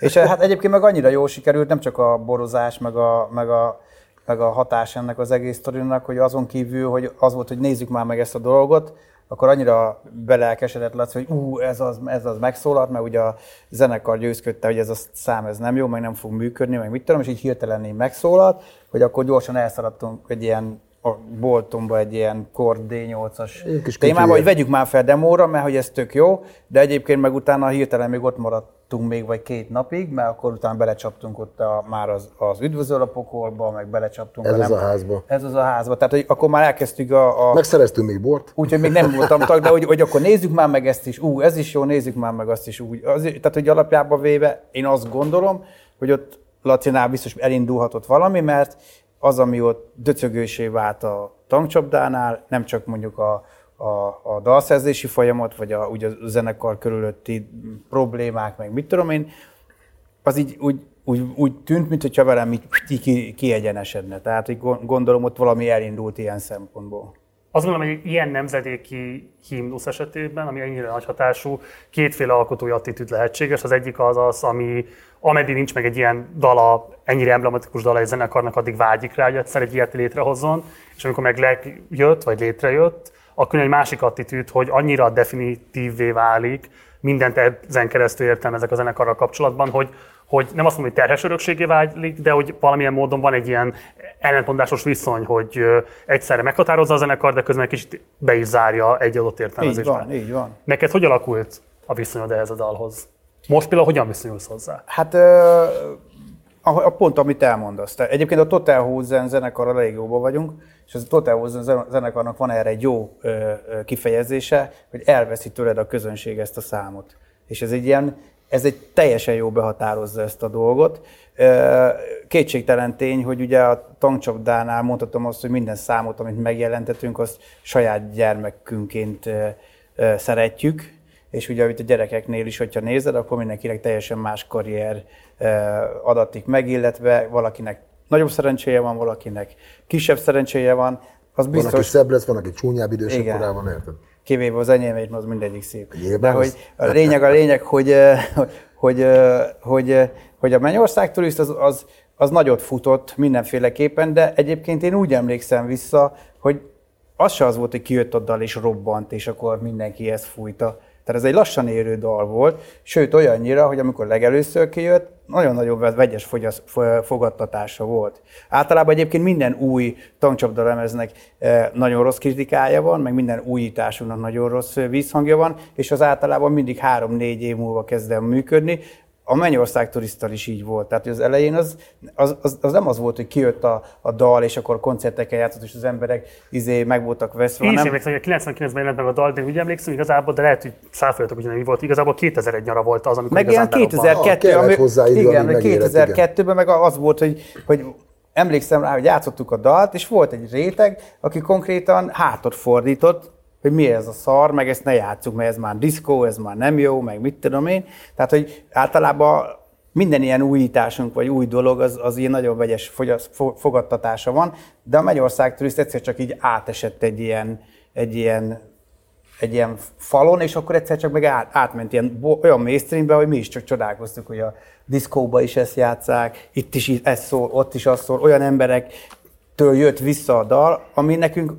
És eh, hát egyébként meg annyira jól sikerült, nem csak a borozás, meg a, meg a, meg a hatás ennek az egész sztorinak, hogy azon kívül, hogy az volt, hogy nézzük már meg ezt a dolgot, akkor annyira belelkesedett Laci, hogy ú, ez az, ez az megszólalt, mert ugye a zenekar győzködte, hogy ez a szám ez nem jó, meg nem fog működni, meg mit tudom, és így hirtelen így megszólalt, hogy akkor gyorsan elszaladtunk egy ilyen a boltomba egy ilyen Cord D8-as Egy kis témába, hogy vegyük már fel demóra, mert hogy ez tök jó, de egyébként meg utána hirtelen még ott maradtunk még vagy két napig, mert akkor utána belecsaptunk ott a, már az, az üdvözöl a pokolba, meg belecsaptunk. Ez a az a házba. Ez az a házba. Tehát, hogy akkor már elkezdtük a, a Megszereztünk még bort. Úgyhogy még nem voltam tag, de hogy, hogy akkor nézzük már meg ezt is, ú, ez is jó, nézzük már meg azt is úgy. Az, tehát, hogy alapjában véve én azt gondolom, hogy ott Lacinál biztos elindulhatott valami, mert az, ami ott döcögősé vált a tankcsapdánál, nem csak mondjuk a, a, a dalszerzési folyamat, vagy a, ugye a zenekar körülötti problémák, meg mit tudom én, az így úgy, úgy, úgy tűnt, mintha velem így ki, ki, kiegyenesedne. Tehát gond- gondolom ott valami elindult ilyen szempontból. Azt gondolom, hogy egy ilyen nemzedéki himnusz esetében, ami ennyire nagy hatású, kétféle alkotói attitűd lehetséges. Az egyik az az, ami ameddig nincs meg egy ilyen dala, ennyire emblematikus dala egy zenekarnak, addig vágyik rá, hogy egyszer egy ilyet létrehozzon, és amikor meg megjött, vagy létrejött, akkor egy másik attitűd, hogy annyira definitívvé válik, mindent ezen keresztül értelmezek a zenekarral kapcsolatban, hogy, hogy nem azt mondom, hogy terhes örökségé válik, de hogy valamilyen módon van egy ilyen ellentmondásos viszony, hogy egyszerre meghatározza a zenekar, de közben egy kicsit be is zárja egy adott Így értelmezésben. van, így van. Neked hogy alakult a viszonyod ehhez a dalhoz? Most például hogyan viszonyulsz hozzá? Hát ö, a, a pont, amit elmondasz. Te, egyébként a Total Hosen zenekarral elég jóban vagyunk, és az a Total Hosen zen- zenekarnak van erre egy jó ö, ö, kifejezése, hogy elveszi tőled a közönség ezt a számot. És ez egy ilyen, ez egy teljesen jó behatározza ezt a dolgot. Kétségtelen tény, hogy ugye a tankcsapdánál mondhatom azt, hogy minden számot, amit megjelentetünk, azt saját gyermekünként szeretjük, és ugye itt a gyerekeknél is, hogyha nézed, akkor mindenkinek teljesen más karrier adatik meg, illetve valakinek nagyobb szerencséje van, valakinek kisebb szerencséje van, az Van, aki biztos, szebb lesz, van, aki csúnyább idősebb Igen. korában, érted? kivéve az enyémét, az mindegyik szép. Nyilván De hogy a lényeg, a lényeg, hogy, hogy, hogy, hogy a Mennyország turiszt az, az, az nagyot futott mindenféleképpen, de egyébként én úgy emlékszem vissza, hogy az se az volt, hogy kijött a dal és robbant, és akkor mindenki ezt fújta. Tehát ez egy lassan érő dal volt, sőt olyannyira, hogy amikor legelőször kijött, nagyon-nagyon vegyes fogyasz- fo- fogadtatása volt. Általában egyébként minden új tankcsapdalemeznek eh, nagyon rossz kritikája van, meg minden újításunknak nagyon rossz eh, vízhangja van, és az általában mindig három-négy év múlva kezd el működni. A Mennyország turisztal is így volt. Tehát az elején az, az, az, az nem az volt, hogy kijött a, a dal, és akkor koncerteken játszott, és az emberek izé meg voltak veszve. Én is emlékszem, hogy a 99-ben jelent meg a dal, de úgy emlékszem igazából, de lehet, hogy száfoljatok, hogy nem volt. Igazából 2001 nyara volt az, amikor Meg ilyen igazán berobbant. 2002, Ah, kellett hozzá igen, megérett, 2002-ben meg az volt, hogy, hogy emlékszem rá, hogy játszottuk a dalt, és volt egy réteg, aki konkrétan hátot fordított, hogy mi ez a szar, meg ezt ne játsszuk, mert ez már diszkó, ez már nem jó, meg mit tudom én. Tehát, hogy általában minden ilyen újításunk, vagy új dolog, az, az ilyen nagyon vegyes fogadtatása van, de a Magyarország turiszt egyszer csak így átesett egy ilyen, egy ilyen egy ilyen falon, és akkor egyszer csak meg át, átment ilyen olyan mainstreambe, hogy mi is csak csodálkoztuk, hogy a diszkóba is ezt játszák, itt is ez szól, ott is az szól, olyan emberektől jött vissza a dal, ami nekünk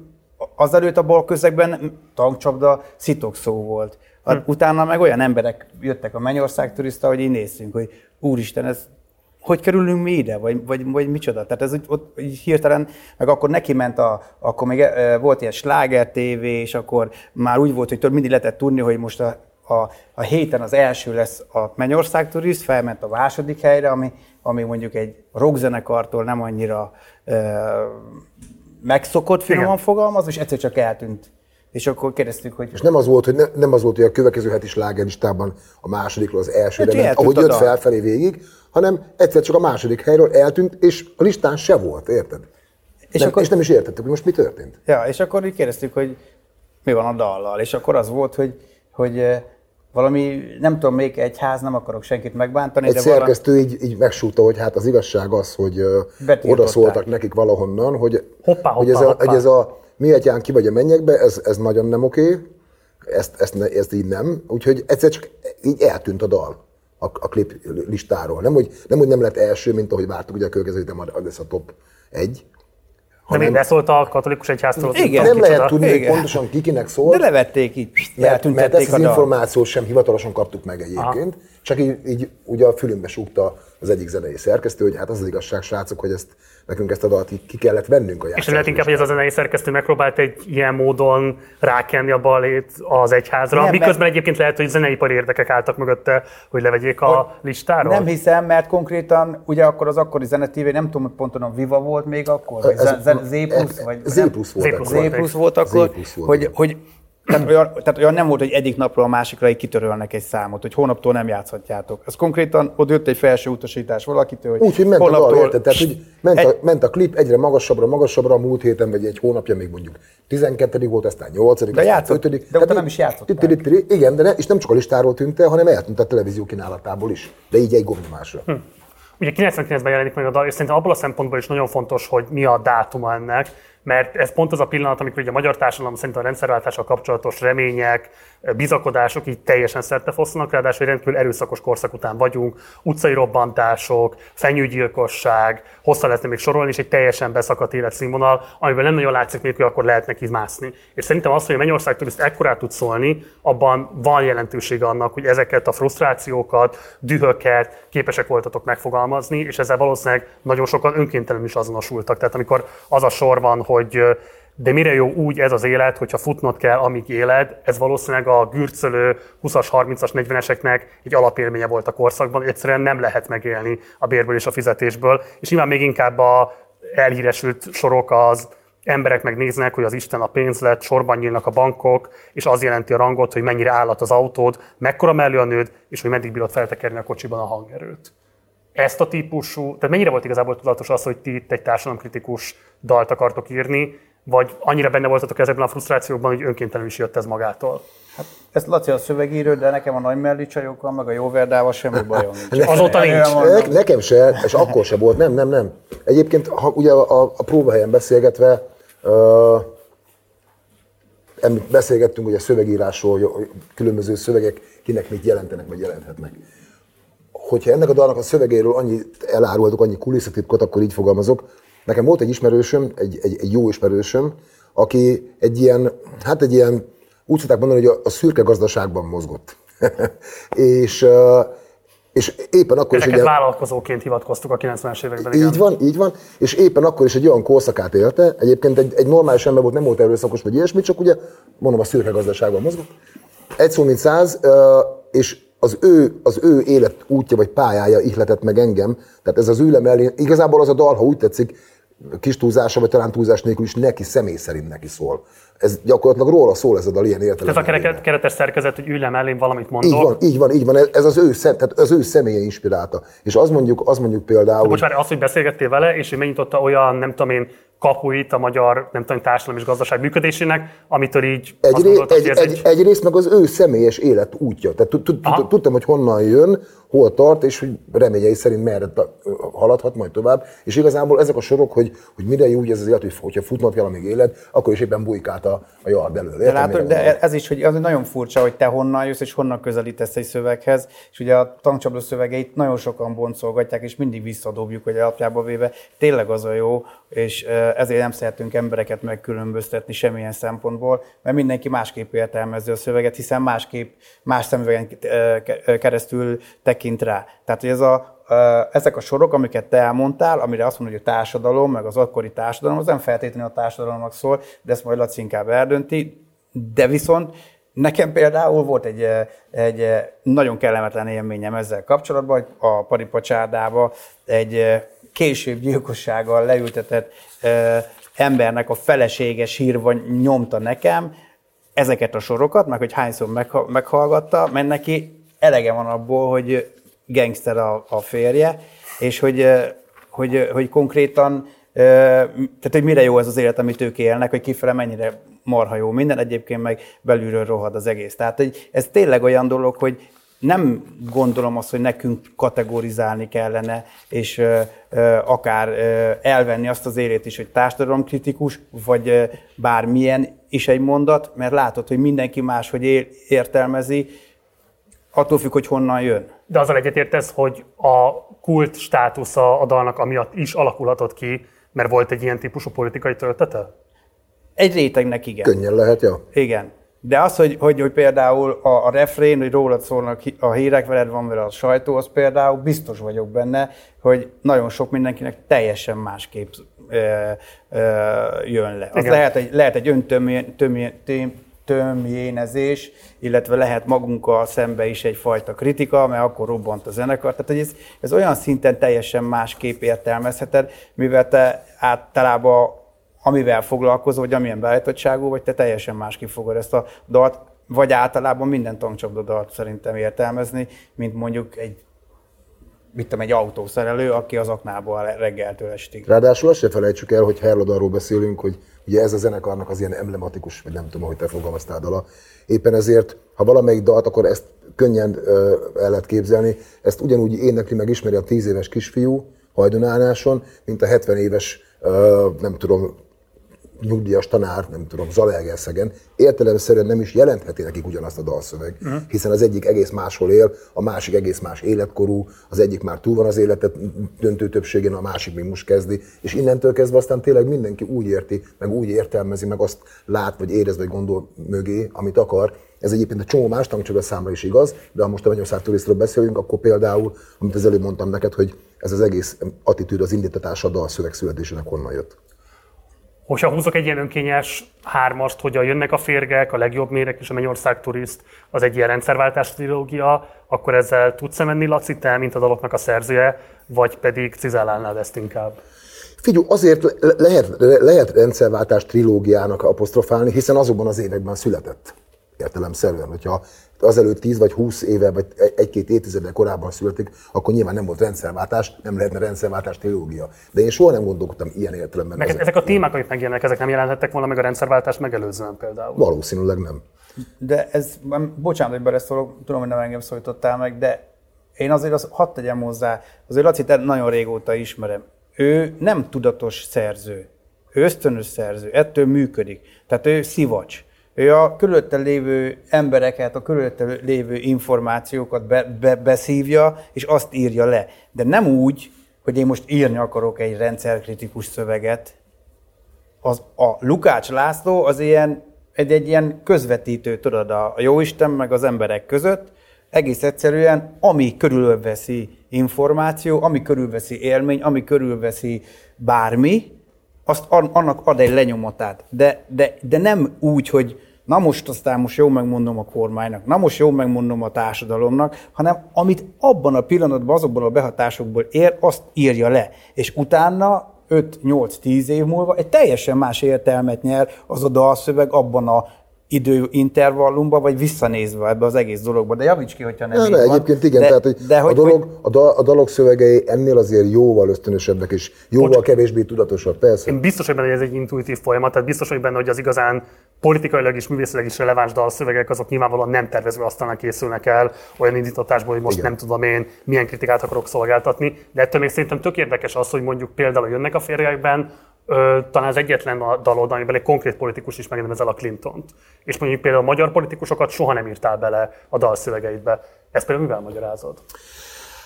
azelőtt a bal közegben tankcsapda szitok szó volt. A, Utána meg olyan emberek jöttek a Mennyország turista, hogy így nézzünk, hogy úristen, ez hogy kerülünk mi ide, vagy, vagy, vagy micsoda. Tehát ez úgy, ott így hirtelen, meg akkor neki ment a, akkor még eh, volt ilyen sláger TV, és akkor már úgy volt, hogy tudod, mindig lehetett tudni, hogy most a, a, a héten az első lesz a Mennyország Turist, felment a második helyre, ami, ami mondjuk egy rockzenekartól nem annyira e, megszokott, finoman Igen. fogalmaz, és egyszer csak eltűnt. És akkor kérdeztük, hogy És nem az volt, hogy ne, nem az volt, hogy a következő heti slágerlistában a másodikról az elsőre Hát, ment, ahogy jött felfelé végig, hanem egyszer csak a második helyről eltűnt, és a listán se volt, érted? És És, nem, akkor- és nem is értettük, hogy most mi történt. Ja, és akkor így kérdeztük, hogy mi van a dallal, és akkor az volt, hogy, hogy eh, valami, nem tudom, még egy ház, nem akarok senkit megbántani, Egy de valami, szerkesztő így, így megsúgta, hogy hát az igazság az, hogy oda szóltak nekik valahonnan, hogy, Hoppá, hogy, hoppá, ez a, hogy ez a mi atyán ki vagy a mennyekbe, ez, ez nagyon nem oké, ezt, ezt, ne, ezt így nem, úgyhogy egyszer csak így eltűnt a dal a, a klip listáról. Nem hogy, nem, hogy nem lett első, mint ahogy vártuk, ugye a következő majd az lesz a top egy, De még beszólt a katolikus egyháztól. Igen. nem lehet tudni, hogy pontosan kikinek de szól, levették így, mert, mert ezt az információt sem hivatalosan kaptuk meg egyébként, csak így, így ugye a fülünkbe súgta az egyik zenei szerkesztő, hogy hát az az igazság, srácok, hogy ezt nekünk ezt a dalt ki kellett vennünk a És lehet inkább, hogy ez a zenei szerkesztő megpróbált egy ilyen módon rákenni a balét az egyházra, Nem, miközben mert- egyébként lehet, hogy zeneipari érdekek álltak mögötte, hogy levegyék a listáról. Nem hiszem, mert konkrétan, ugye akkor az akkori zenetívé, nem tudom, hogy pontosan a Viva volt még akkor, vagy Ez- Z- Z- Z plusz, ez- vagy Z plusz volt Z plusz akkor. volt. Z plusz volt akkor, Z plusz volt, hogy, hogy tehát olyan, tehát olyan nem volt, hogy egyik napról a másikra így kitörölnek egy számot, hogy hónaptól nem játszhatjátok. Ez konkrétan, ott jött egy felső utasítás valakitől, hogy Úgy, hogy ment a holnaptól- érted? Tehát, hogy ment, a, ment a klip egyre magasabbra, magasabbra a múlt héten, vagy egy hónapja még mondjuk 12 volt, aztán 8 De aztán játszott- 5 de utána nem is játszották. Igen, de ne, és nem csak a listáról tűnt el, hanem eltűnt a televízió kínálatából is. De így egy gomnyomásra. Hm. Ugye 99-ben jelenik meg a dal, és szerintem abból a szempontból is nagyon fontos, hogy mi a dátuma ennek, mert ez pont az a pillanat, amikor ugye a magyar társadalom szerint a rendszerváltással kapcsolatos remények, bizakodások így teljesen szertefoszlanak, ráadásul egy rendkívül erőszakos korszak után vagyunk, utcai robbantások, fenyőgyilkosság, hosszá lehetne még sorolni, és egy teljesen beszakadt életszínvonal, amiben nem nagyon látszik még, hogy akkor lehet neki mászni. És szerintem az, hogy a Mennyország turiszt ekkorát tud szólni, abban van jelentősége annak, hogy ezeket a frusztrációkat, dühöket képesek voltatok megfogalmazni, és ezzel valószínűleg nagyon sokan önkéntelenül is azonosultak. Tehát amikor az a sor van, hogy de mire jó úgy ez az élet, hogyha futnod kell, amíg éled, ez valószínűleg a gürcölő 20-as, 30-as, 40-eseknek egy alapélménye volt a korszakban, egyszerűen nem lehet megélni a bérből és a fizetésből, és nyilván még inkább a elhíresült sorok az emberek megnéznek, hogy az Isten a pénz lett, sorban nyílnak a bankok, és az jelenti a rangot, hogy mennyire állat az autód, mekkora mellő a nőd, és hogy meddig bírod feltekerni a kocsiban a hangerőt. Ezt a típusú, tehát mennyire volt igazából tudatos az, hogy ti itt egy társadalomkritikus dalt akartok írni, vagy annyira benne voltatok ezekben a frusztrációkban, hogy önkéntelenül is jött ez magától? Ezt Laci a szövegírő, de nekem a nagy mellű csajokkal, meg a Jóverdával semmi bajom nincs. Azóta nincs. Ne, nekem se, és akkor se volt, nem, nem, nem. Egyébként, ha ugye a, a próbahelyen beszélgetve, uh, beszélgettünk ugye szövegírásról, hogy különböző szövegek kinek mit jelentenek, vagy jelenthetnek. Hogyha ennek a dalnak a szövegéről annyit elárultok, annyi kulisszatitkot, akkor így fogalmazok. Nekem volt egy ismerősöm, egy, egy, egy jó ismerősöm, aki egy ilyen, hát egy ilyen, úgy szokták mondani, hogy a, a szürke gazdaságban mozgott. és, és éppen akkor is Ezeket egy ilyen- vállalkozóként hivatkoztuk a 90-es években. igen. így van, így van, és éppen akkor is egy olyan korszakát élte, egyébként egy, egy normális ember volt, nem volt erőszakos vagy ilyesmi, csak ugye, mondom, a szürke gazdaságban mozgott. Egy szó, mint száz, és az ő, az ő élet útja vagy pályája ihletett meg engem, tehát ez az ülem elé, igazából az a dal, ha úgy tetszik, kis túlzása, vagy talán túlzás nélkül is neki személy szerint neki szól. Ez gyakorlatilag róla szól ez a dal ilyen Ez értelemben. a kereket, keretes szerkezet, hogy ülj le mellém, valamit Így mondok. van, így van, így van. Ez az ő, szem, tehát az ő személye inspirálta. És az mondjuk, az mondjuk például... Bocs, várj, azt, hogy beszélgettél vele, és ő megnyitotta olyan, nem tudom én, kapuit a magyar, nem tudom, társadalom és gazdaság működésének, amitől így azt Egy, gondoltad, egy, hogy ez egy, egy, egyrészt meg az ő személyes élet útja. Tehát tudtam, hogy honnan jön, hol tart, és hogy reményei szerint merre haladhat majd tovább. És igazából ezek a sorok, hogy, hogy mire jó ez az élet, hogy hogyha futnod kell, amíg éled, akkor is éppen bujkált a, a yard elől. De látod, de ez is, hogy az nagyon furcsa, hogy te honnan jössz, és honnan közelítesz egy szöveghez, és ugye a tankcsapda szövegeit nagyon sokan boncolgatják, és mindig visszadobjuk, hogy alapjába véve tényleg az a jó, és ezért nem szeretünk embereket megkülönböztetni semmilyen szempontból, mert mindenki másképp értelmezi a szöveget, hiszen másképp, más szemüvegen ke- keresztül tekint rá. Tehát, hogy ez a, ezek a sorok, amiket te elmondtál, amire azt mondod, hogy a társadalom, meg az akkori társadalom, az nem feltétlenül a társadalomnak szól, de ezt majd Laci inkább eldönti. De viszont nekem például volt egy, egy nagyon kellemetlen élményem ezzel kapcsolatban, hogy a paripacsádába egy később gyilkossággal leültetett embernek a felesége sírva nyomta nekem ezeket a sorokat, meg hogy hányszor megha- meghallgatta, mert neki elege van abból, hogy gangster a, a férje, és hogy, hogy, hogy konkrétan, eh, tehát hogy mire jó ez az élet, amit ők élnek, hogy kifele mennyire marha jó minden, egyébként meg belülről rohad az egész. Tehát hogy ez tényleg olyan dolog, hogy nem gondolom azt, hogy nekünk kategorizálni kellene, és ö, ö, akár ö, elvenni azt az élét is, hogy társadalomkritikus, vagy ö, bármilyen is egy mondat, mert látod, hogy mindenki máshogy él, értelmezi, attól függ, hogy honnan jön. de azzal egyetértesz, hogy a kult státusza a dalnak amiatt is alakulhatott ki, mert volt egy ilyen típusú politikai töltete? Egy rétegnek igen. Könnyen lehet, ja. Igen. De az, hogy, hogy, hogy például a, a refrén, hogy rólad szólnak a hírek, veled van vele a sajtó, az például biztos vagyok benne, hogy nagyon sok mindenkinek teljesen másképp ö, ö, jön le. Az Igen. lehet egy, lehet egy tém- tömjénezés, illetve lehet magunkkal szembe is egyfajta kritika, mert akkor robbant a zenekar. Tehát hogy ez, ez olyan szinten teljesen másképp értelmezheted, mivel te általában amivel foglalkozol, vagy amilyen beállítottságú, vagy te teljesen másképp fogod ezt a dalt, vagy általában minden tankcsapda dalt szerintem értelmezni, mint mondjuk egy mit tudom, egy autószerelő, aki az aknából reggeltől estig. Ráadásul azt se felejtsük el, hogy Herlod arról beszélünk, hogy ugye ez a zenekarnak az ilyen emblematikus, vagy nem tudom, hogy te fogalmaztál dala. Éppen ezért, ha valamelyik dalt, akkor ezt könnyen el lehet képzelni. Ezt ugyanúgy énekli meg ismeri a 10 éves kisfiú hajdonáláson, mint a 70 éves, nem tudom, nyugdíjas tanár, nem tudom, Zalaegerszegen, értelemszerűen nem is jelentheti nekik ugyanazt a dalszöveg, hiszen az egyik egész máshol él, a másik egész más életkorú, az egyik már túl van az életet döntő többségén, a másik még most kezdi, és innentől kezdve aztán tényleg mindenki úgy érti, meg úgy értelmezi, meg azt lát, vagy érez, vagy gondol mögé, amit akar. Ez egyébként egy csomó más tankcsapda számra is igaz, de ha most a Magyarország turisztról beszélünk, akkor például, amit az előbb mondtam neked, hogy ez az egész attitűd, az indítatása a dalszöveg születésének honnan jött. Hogyha húzok egy ilyen önkényes hármast, hogy a jönnek a férgek, a legjobb mérek és a Mennyország turiszt, az egy ilyen rendszerváltás trilógia, akkor ezzel tudsz -e menni, Laci, te, mint a daloknak a szerzője, vagy pedig cizellálnád ezt inkább? Figyelj, azért le- lehet, le- lehet rendszerváltás trilógiának apostrofálni, hiszen azokban az években született értelemszerűen. Hogyha azelőtt 10 vagy 20 éve, vagy egy-két évtizedel korábban születik, akkor nyilván nem volt rendszerváltás, nem lehetne rendszerváltás trilógia. De én soha nem gondolkodtam ilyen értelemben. Meg ezek- ezek a témák, amik megjelennek, ezek nem jelenhettek volna meg a rendszerváltást megelőzően például. Valószínűleg nem. De ez, bocsánat, hogy beleszólok, tudom, hogy nem engem szólítottál meg, de én azért azt hadd tegyem hozzá, azért Laci, te nagyon régóta ismerem. Ő nem tudatos szerző. Ő ösztönös szerző, ettől működik. Tehát ő szivacs. Ő a körülötte lévő embereket, a körülötte lévő információkat be, be, beszívja, és azt írja le. De nem úgy, hogy én most írni akarok egy rendszerkritikus szöveget, az, a Lukács László az ilyen, egy, egy ilyen közvetítő, tudod, a jóisten meg az emberek között, egész egyszerűen, ami körülveszi információ, ami körülveszi élmény, ami körülveszi bármi, azt an- annak ad egy lenyomatát. De, de, de nem úgy, hogy na most aztán most jó megmondom a kormánynak, na most jó megmondom a társadalomnak, hanem amit abban a pillanatban, azokból a behatásokból ér, azt írja le. És utána 5-8-10 év múlva egy teljesen más értelmet nyer az a dalszöveg abban a időintervallumban, vagy visszanézve ebbe az egész dologba. De javíts ki, hogyha nem Ne, így ne, van. egyébként igen, de, tehát hogy, de hogy, a, dolog, a, dal, a dalok szövegei ennél azért jóval ösztönösebbek, és jóval Bocs. kevésbé tudatosak, persze. Én biztos vagyok benne, hogy ez egy intuitív folyamat, tehát biztos vagyok benne, hogy az igazán politikailag és művészileg is releváns dalszövegek, azok nyilvánvalóan nem tervezve aztán készülnek el olyan indítatásból, hogy most Igen. nem tudom én milyen kritikát akarok szolgáltatni, de ettől még szerintem tök érdekes az, hogy mondjuk például jönnek a férjekben, ö, talán az egyetlen a dalod, amiben egy konkrét politikus is megnevezel a Clintont. És mondjuk például a magyar politikusokat soha nem írtál bele a dalszövegeidbe. Ezt például mivel magyarázod?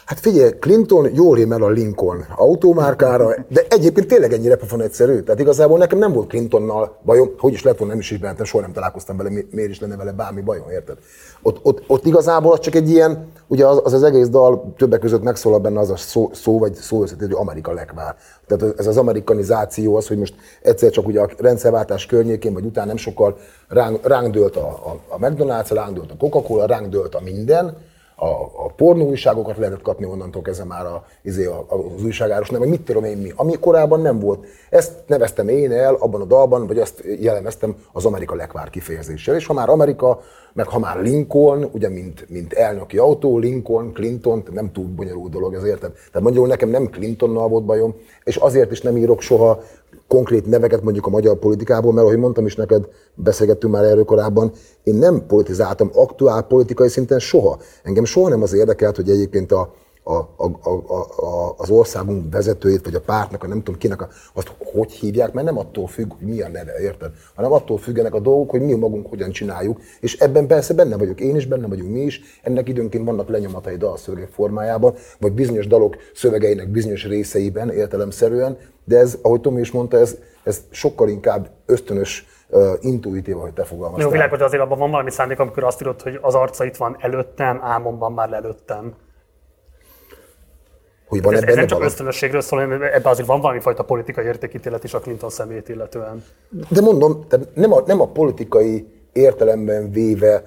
Hát figyelj, Clinton jól rímel a Lincoln automárkára, de egyébként tényleg ennyire pofon egyszerű. Tehát igazából nekem nem volt Clintonnal bajom, hogy is lett volna, nem is ismertem, soha nem találkoztam vele, mi- miért is lenne vele bármi bajom, érted? Ott, ott, ott igazából az csak egy ilyen, ugye az az, az egész dal többek között megszólal benne az a szó, szó vagy szó összetét, hogy Amerika lekvár. Tehát ez az amerikanizáció az, hogy most egyszer csak ugye a rendszerváltás környékén, vagy utána nem sokkal ránk, ránk dőlt a, a, a McDonald's, ránk dőlt a Coca-Cola, ránk dőlt a minden, a, a pornó újságokat lehetett kapni onnantól kezdve már a, izé, a, az újságáros, nem, mit tudom én mi, ami korábban nem volt. Ezt neveztem én el abban a dalban, vagy ezt jellemeztem az Amerika lekvár kifejezéssel. És ha már Amerika, meg ha már Lincoln, ugye mint, mint elnöki autó, Lincoln, Clinton, nem túl bonyolult dolog ez érted. Tehát magyarul nekem nem Clintonnal volt bajom, és azért is nem írok soha konkrét neveket mondjuk a magyar politikából, mert ahogy mondtam is neked, beszélgettünk már erről korábban, én nem politizáltam aktuál politikai szinten soha. Engem soha nem az érdekelt, hogy egyébként a, a, a, a, a, az országunk vezetőjét, vagy a pártnak, a nem tudom kinek, a, azt hogy hívják, mert nem attól függ, hogy mi a neve, érted? Hanem attól függenek a dolgok, hogy mi magunk hogyan csináljuk, és ebben persze benne vagyok én is, benne vagyunk mi is, ennek időnként vannak lenyomatai dalszövegek formájában, vagy bizonyos dalok szövegeinek bizonyos részeiben értelemszerűen, de ez, ahogy Tomi is mondta, ez, ez sokkal inkább ösztönös, intuitív, ahogy te Jó, fogalmaztál. világos, de azért abban van valami szándék, amikor azt írod, hogy az arca itt van előttem, álmomban már lelőttem. Hogy van Ez, ez ebben nem csak valami. ösztönösségről szól, hanem ebben azért van valami fajta politikai értékítélet is a Clinton személyét illetően. De mondom, tehát nem a, nem a politikai értelemben véve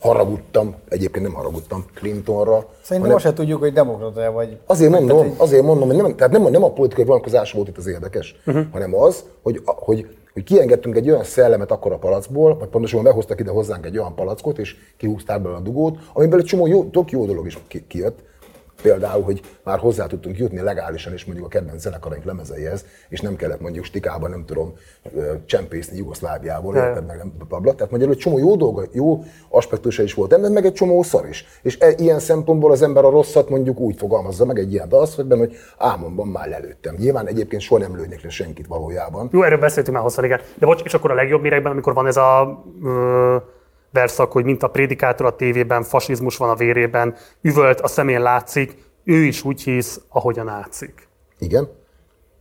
haragudtam, egyébként nem haragudtam Clintonra. Szerintem hanem azt se tudjuk, hogy demokrata vagy. azért Tehát, mondom, hogy- azért mondom, hogy nem, tehát nem, a- nem a politikai vonatkozás volt itt az érdekes, uh-huh. hanem az, hogy, a- hogy, hogy kiengedtünk egy olyan szellemet akkor a palacból, vagy pontosabban behoztak ide hozzánk egy olyan palackot, és kihúzták belőle a dugót, amiből egy csomó jó, tök jó dolog is ki, kijött. Például, hogy már hozzá tudtunk jutni legálisan is mondjuk a kedvenc zenekaraink lemezeihez, és nem kellett mondjuk stikában, nem tudom, csempészni Jugoszláviából, érted meg, nem babla. Tehát magyarul egy csomó jó dolga, jó aspektusa is volt ennek, meg egy csomó szar is. És e, ilyen szempontból az ember a rosszat mondjuk úgy fogalmazza meg egy ilyen dalszövegben, hogy álmomban már lelőttem. Nyilván egyébként soha nem lőnék le senkit valójában. Jó, erről beszéltünk már hosszan, igen. De bocs, és akkor a legjobb méregben, amikor van ez a ö, verszak, hogy mint a prédikátor a tévében, fasizmus van a vérében, üvölt, a szemén látszik, ő is úgy hisz, ahogy a nácik. Igen?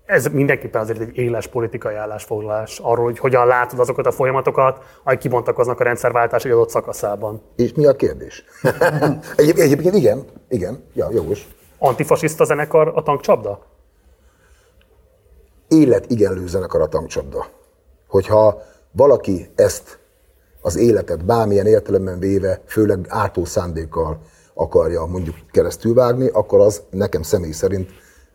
Ez mindenképpen azért egy éles politikai állásfoglalás arról, hogy hogyan látod azokat a folyamatokat, amik kibontakoznak a rendszerváltás egy adott szakaszában. És mi a kérdés? Egyéb, egyébként igen, igen, ja, jogos. Antifasiszta zenekar a tankcsapda? életigenlő zenekar a tankcsapda. Hogyha valaki ezt az életet bármilyen értelemben véve, főleg ártó szándékkal akarja mondjuk keresztülvágni, akkor az nekem személy szerint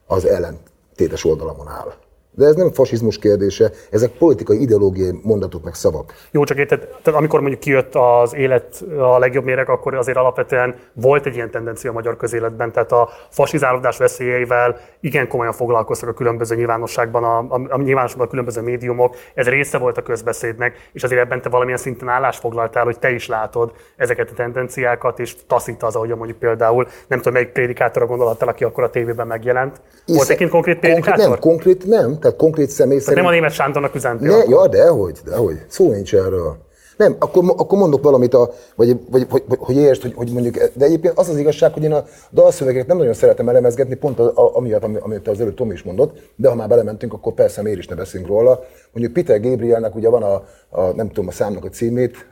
az ellentétes oldalamon áll. De ez nem fasizmus kérdése, ezek politikai ideológiai mondatok meg szavak. Jó, csak érted, tehát amikor mondjuk kijött az élet a legjobb méreg, akkor azért alapvetően volt egy ilyen tendencia a magyar közéletben, tehát a fasizálódás veszélyeivel igen komolyan foglalkoztak a különböző nyilvánosságban, a, a, a nyilvánosságban a különböző médiumok, ez része volt a közbeszédnek, és azért ebben te valamilyen szinten állás foglaltál, hogy te is látod ezeket a tendenciákat, és taszít az, ahogy mondjuk például, nem tudom, melyik prédikátorra gondolhattál, aki akkor a tévében megjelent. Volt egy konkrét prédikátor? Nem, konkrét nem, tehát konkrét személy Tehát szerint... nem a német Sándornak üzentél. Ne, ja, dehogy, dehogy. Szó nincs erről. Nem, akkor, akkor mondok valamit, a, vagy, vagy, vagy, vagy hogy értsd, hogy, hogy mondjuk, de egyébként az az igazság, hogy én a dalszövegeket nem nagyon szeretem elemezgetni, pont a, a, amiatt, ami- amit az előtt Tomi is mondott, de ha már belementünk, akkor persze miért is ne beszélünk róla. Mondjuk Peter Gabrielnek ugye van a, a nem tudom a számnak a címét,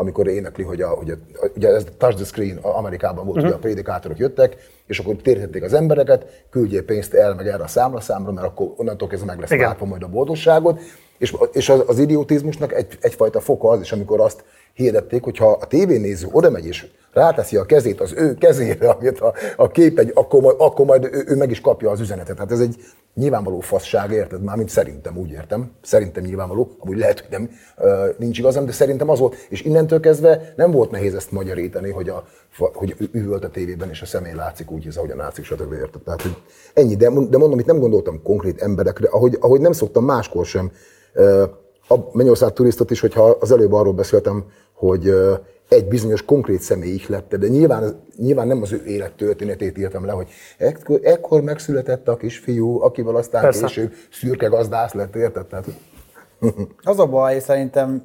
amikor énekli, hogy, a, hogy a, ugye ez a touch the screen Amerikában volt, uh-huh. ugye a prédikátorok jöttek, és akkor térhették az embereket, küldjél pénzt el meg erre a számlaszámra, mert akkor onnantól kezdve meg lesz látva majd a boldogságot. És, és az, az idiotizmusnak egy, egyfajta foka az is, amikor azt hirdették, hogyha a tévénéző oda megy és ráteszi a kezét az ő kezére, amit a, a kép egy, akkor, majd, akkor majd ő, ő, meg is kapja az üzenetet. Hát ez egy nyilvánvaló fasság, érted? Mármint szerintem, úgy értem. Szerintem nyilvánvaló, amúgy lehet, hogy nem, nincs igazam, de szerintem az volt. És innentől kezdve nem volt nehéz ezt magyarítani, hogy, a, hogy üvölt a tévében, és a személy látszik úgy, ahogy a nácik, stb. érted. Tehát, hogy ennyi, de, de mondom, itt nem gondoltam konkrét emberekre, ahogy, ahogy nem szoktam máskor sem. A Mennyország turistot is, hogyha az előbb arról beszéltem, hogy egy bizonyos konkrét személy ihlette, de nyilván, nyilván nem az ő élettörténetét írtam le, hogy ekkor, ekkor megszületett a kisfiú, akivel aztán Persze. később szürke gazdász lett, érted? Tehát... Az a baj, szerintem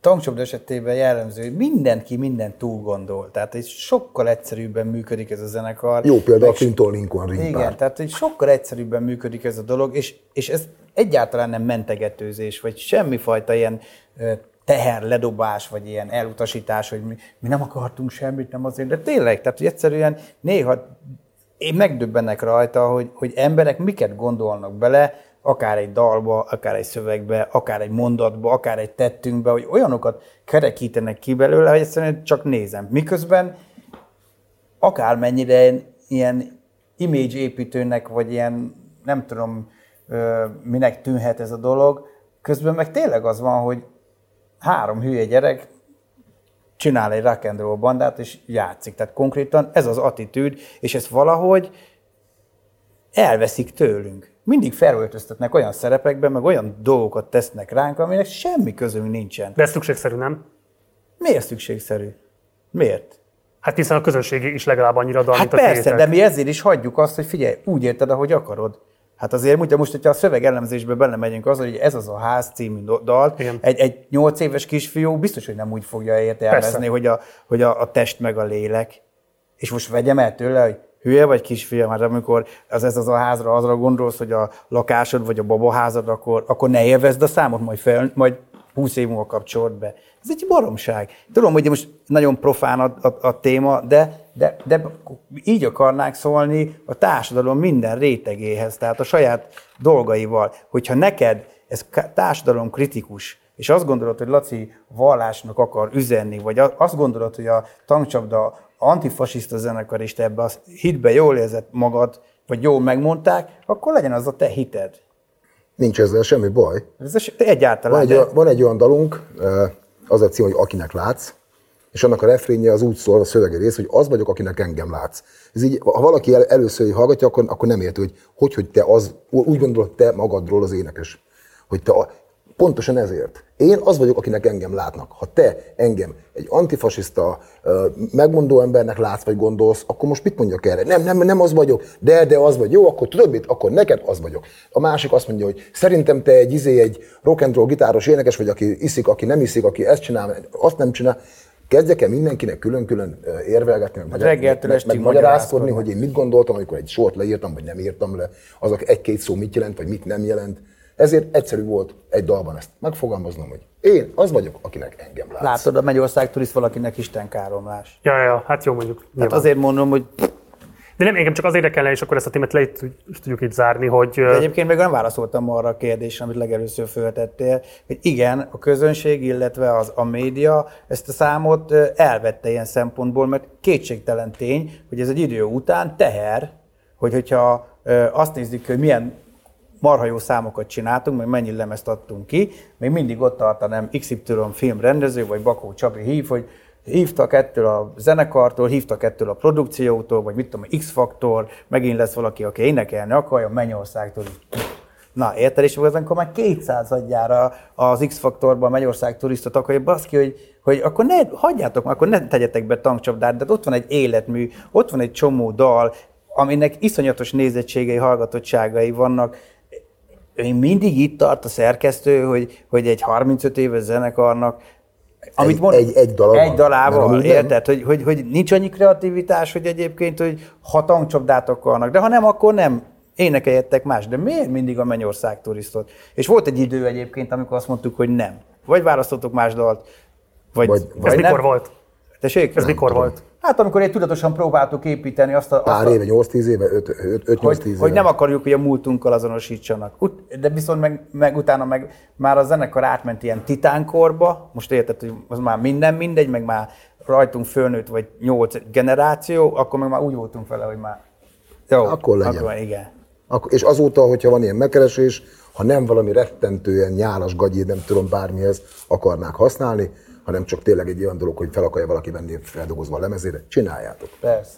tankcsapda esetében jellemző, hogy mindenki mindent túl gondol. Tehát egy sokkal egyszerűbben működik ez a zenekar. Jó példa a Clinton Lincoln ring Igen, tehát egy sokkal egyszerűbben működik ez a dolog, és, és ez egyáltalán nem mentegetőzés, vagy semmifajta ilyen teherledobás, vagy ilyen elutasítás, hogy mi, mi nem akartunk semmit, nem azért, de tényleg, tehát hogy egyszerűen néha én megdöbbennek rajta, hogy, hogy emberek miket gondolnak bele, akár egy dalba, akár egy szövegbe, akár egy mondatba, akár egy tettünkbe, hogy olyanokat kerekítenek ki belőle, hogy egyszerűen csak nézem. Miközben akármennyire ilyen image építőnek, vagy ilyen nem tudom, minek tűnhet ez a dolog, közben meg tényleg az van, hogy három hülye gyerek csinál egy rock and roll bandát, és játszik. Tehát konkrétan ez az attitűd, és ezt valahogy elveszik tőlünk. Mindig felöltöztetnek olyan szerepekben, meg olyan dolgokat tesznek ránk, aminek semmi közünk nincsen. De ez szükségszerű, nem? Miért szükségszerű? Miért? Hát hiszen a közönség is legalább annyira dal, Hát mint a persze, de mi ezért is hagyjuk azt, hogy figyelj, úgy érted, ahogy akarod. Hát azért, ugye most, hogyha a szöveg elemzésbe belemegyünk az, hogy ez az a ház című dal, Igen. egy, egy 8 éves kisfiú biztos, hogy nem úgy fogja értelmezni, hogy, a, hogy a, a test meg a lélek. És most vegyem el tőle, hogy hülye vagy kisfiam, hát amikor az ez az a házra azra gondolsz, hogy a lakásod vagy a babaházad, akkor, akkor ne élvezd a számot, majd, fel, majd 20 év múlva kapcsolod be. Ez egy baromság. Tudom, hogy most nagyon profán a, a, a téma, de, de, de így akarnák szólni a társadalom minden rétegéhez, tehát a saját dolgaival. Hogyha neked ez társadalom kritikus, és azt gondolod, hogy Laci vallásnak akar üzenni, vagy azt gondolod, hogy a tankcsapda antifasiszta zenekar, és te ebbe a hitbe jól érzed magad, vagy jól megmondták, akkor legyen az a te hited. Nincs ezzel semmi baj. Ez egyáltalán. Van egy, de- van egy olyan dalunk, eh, az a cím, hogy Akinek látsz, és annak a refrénje az úgy szól, a szövegi rész, hogy az vagyok, akinek engem látsz. Ez így, ha valaki el, először így hallgatja, akkor, akkor nem érti, hogy, hogy hogy te az, úgy gondolod te magadról az énekes. Hogy te a, pontosan ezért. Én az vagyok, akinek engem látnak. Ha te engem egy antifasiszta, megmondó embernek látsz vagy gondolsz, akkor most mit mondjak erre? Nem, nem, nem az vagyok, de, de az vagy. Jó, akkor tudod mit? Akkor neked az vagyok. A másik azt mondja, hogy szerintem te egy izé, egy rock and roll gitáros énekes vagy, aki iszik, aki nem iszik, aki ezt csinál, azt nem csinál. Kezdjek el mindenkinek külön-külön érvelgetni, meg, reggeltől meg, meg magyarázkodni, hogy én mit gondoltam, amikor egy sort leírtam, vagy nem írtam le, azok egy-két szó mit jelent, vagy mit nem jelent. Ezért egyszerű volt egy dalban ezt megfogalmaznom, hogy én az vagyok, akinek engem látsz. Látod, a Mennyország turiszt valakinek Isten káromlás. Ja, ja, hát jó mondjuk. Hát azért mondom, hogy De nem, engem csak az érdekelne, és akkor ezt a témát le tud- tudjuk itt zárni, hogy De egyébként még nem válaszoltam arra a kérdésre, amit legelőször föltettél, hogy igen, a közönség, illetve az, a média ezt a számot elvette ilyen szempontból, mert kétségtelen tény, hogy ez egy idő után teher, hogy hogyha azt nézzük, hogy milyen marha jó számokat csináltunk, meg mennyi lemezt adtunk ki, még mindig ott tart a nem XY filmrendező, vagy Bakó Csabi hív, hogy hívtak ettől a zenekartól, hívtak ettől a produkciótól, vagy mit tudom, X-faktor, megint lesz valaki, aki énekelni akarja, Mennyországtól. Na, érted? És akkor már 200 adjára az X-faktorban Mennyország turistot akarja, baszki, hogy, hogy akkor ne, hagyjátok akkor ne tegyetek be tankcsapdát, de ott van egy életmű, ott van egy csomó dal, aminek iszonyatos nézettségei, hallgatottságai vannak, én mindig itt tart a szerkesztő, hogy, hogy egy 35 éves zenekarnak, amit Egy- mond, egy- egy dala van. egy dalával, érted? Hogy, hogy, hogy nincs annyi kreativitás, hogy egyébként, hogy ha tankcsapdát akarnak, de ha nem, akkor nem énekeljettek más. De miért mindig a Mennyország turisztot? És volt egy idő egyébként, amikor azt mondtuk, hogy nem. Vagy választottuk más dalt, Vagy, Vagy- Ez vagy mikor nem. volt? Tessék? Ez mikor tudom. volt? Hát amikor egy tudatosan próbáltuk építeni azt a... Azt Pár a éve, 8-10 éve, 5-8-10 hogy, éve. hogy nem akarjuk, hogy a múltunkkal azonosítsanak. De viszont meg, meg utána meg már a zenekar átment ilyen titánkorba, most érted, hogy az már minden mindegy, meg már rajtunk fölnőtt vagy nyolc generáció, akkor meg már úgy voltunk vele, hogy már jó, Akkor legyen. Akkor, igen. Akkor, és azóta, hogyha van ilyen megkeresés, ha nem valami rettentően nyálas gagyi, nem tudom bármihez akarnák használni, hanem csak tényleg egy olyan dolog, hogy fel akarja valaki venni feldolgozva a lemezére, csináljátok. Persze.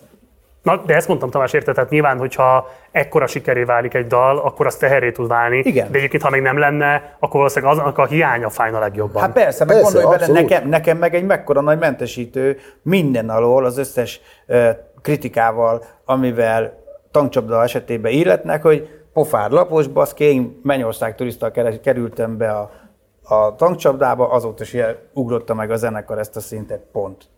Na, de ezt mondtam Tamás, érted? Tehát nyilván, hogyha ekkora sikeré válik egy dal, akkor az teheré tud válni. Igen. De egyébként, ha még nem lenne, akkor valószínűleg aznak a hiánya fájna legjobban. Hát persze, meg Persze, gondolj bele, nekem, nekem meg egy mekkora nagy mentesítő minden alól az összes uh, kritikával, amivel tankcsapda esetében illetnek, hogy pofár lapos, baszki, én Mennyország turista kerültem be a, a tankcsapdába, azóta is ilyen ugrotta meg a zenekar ezt a szintet, pont.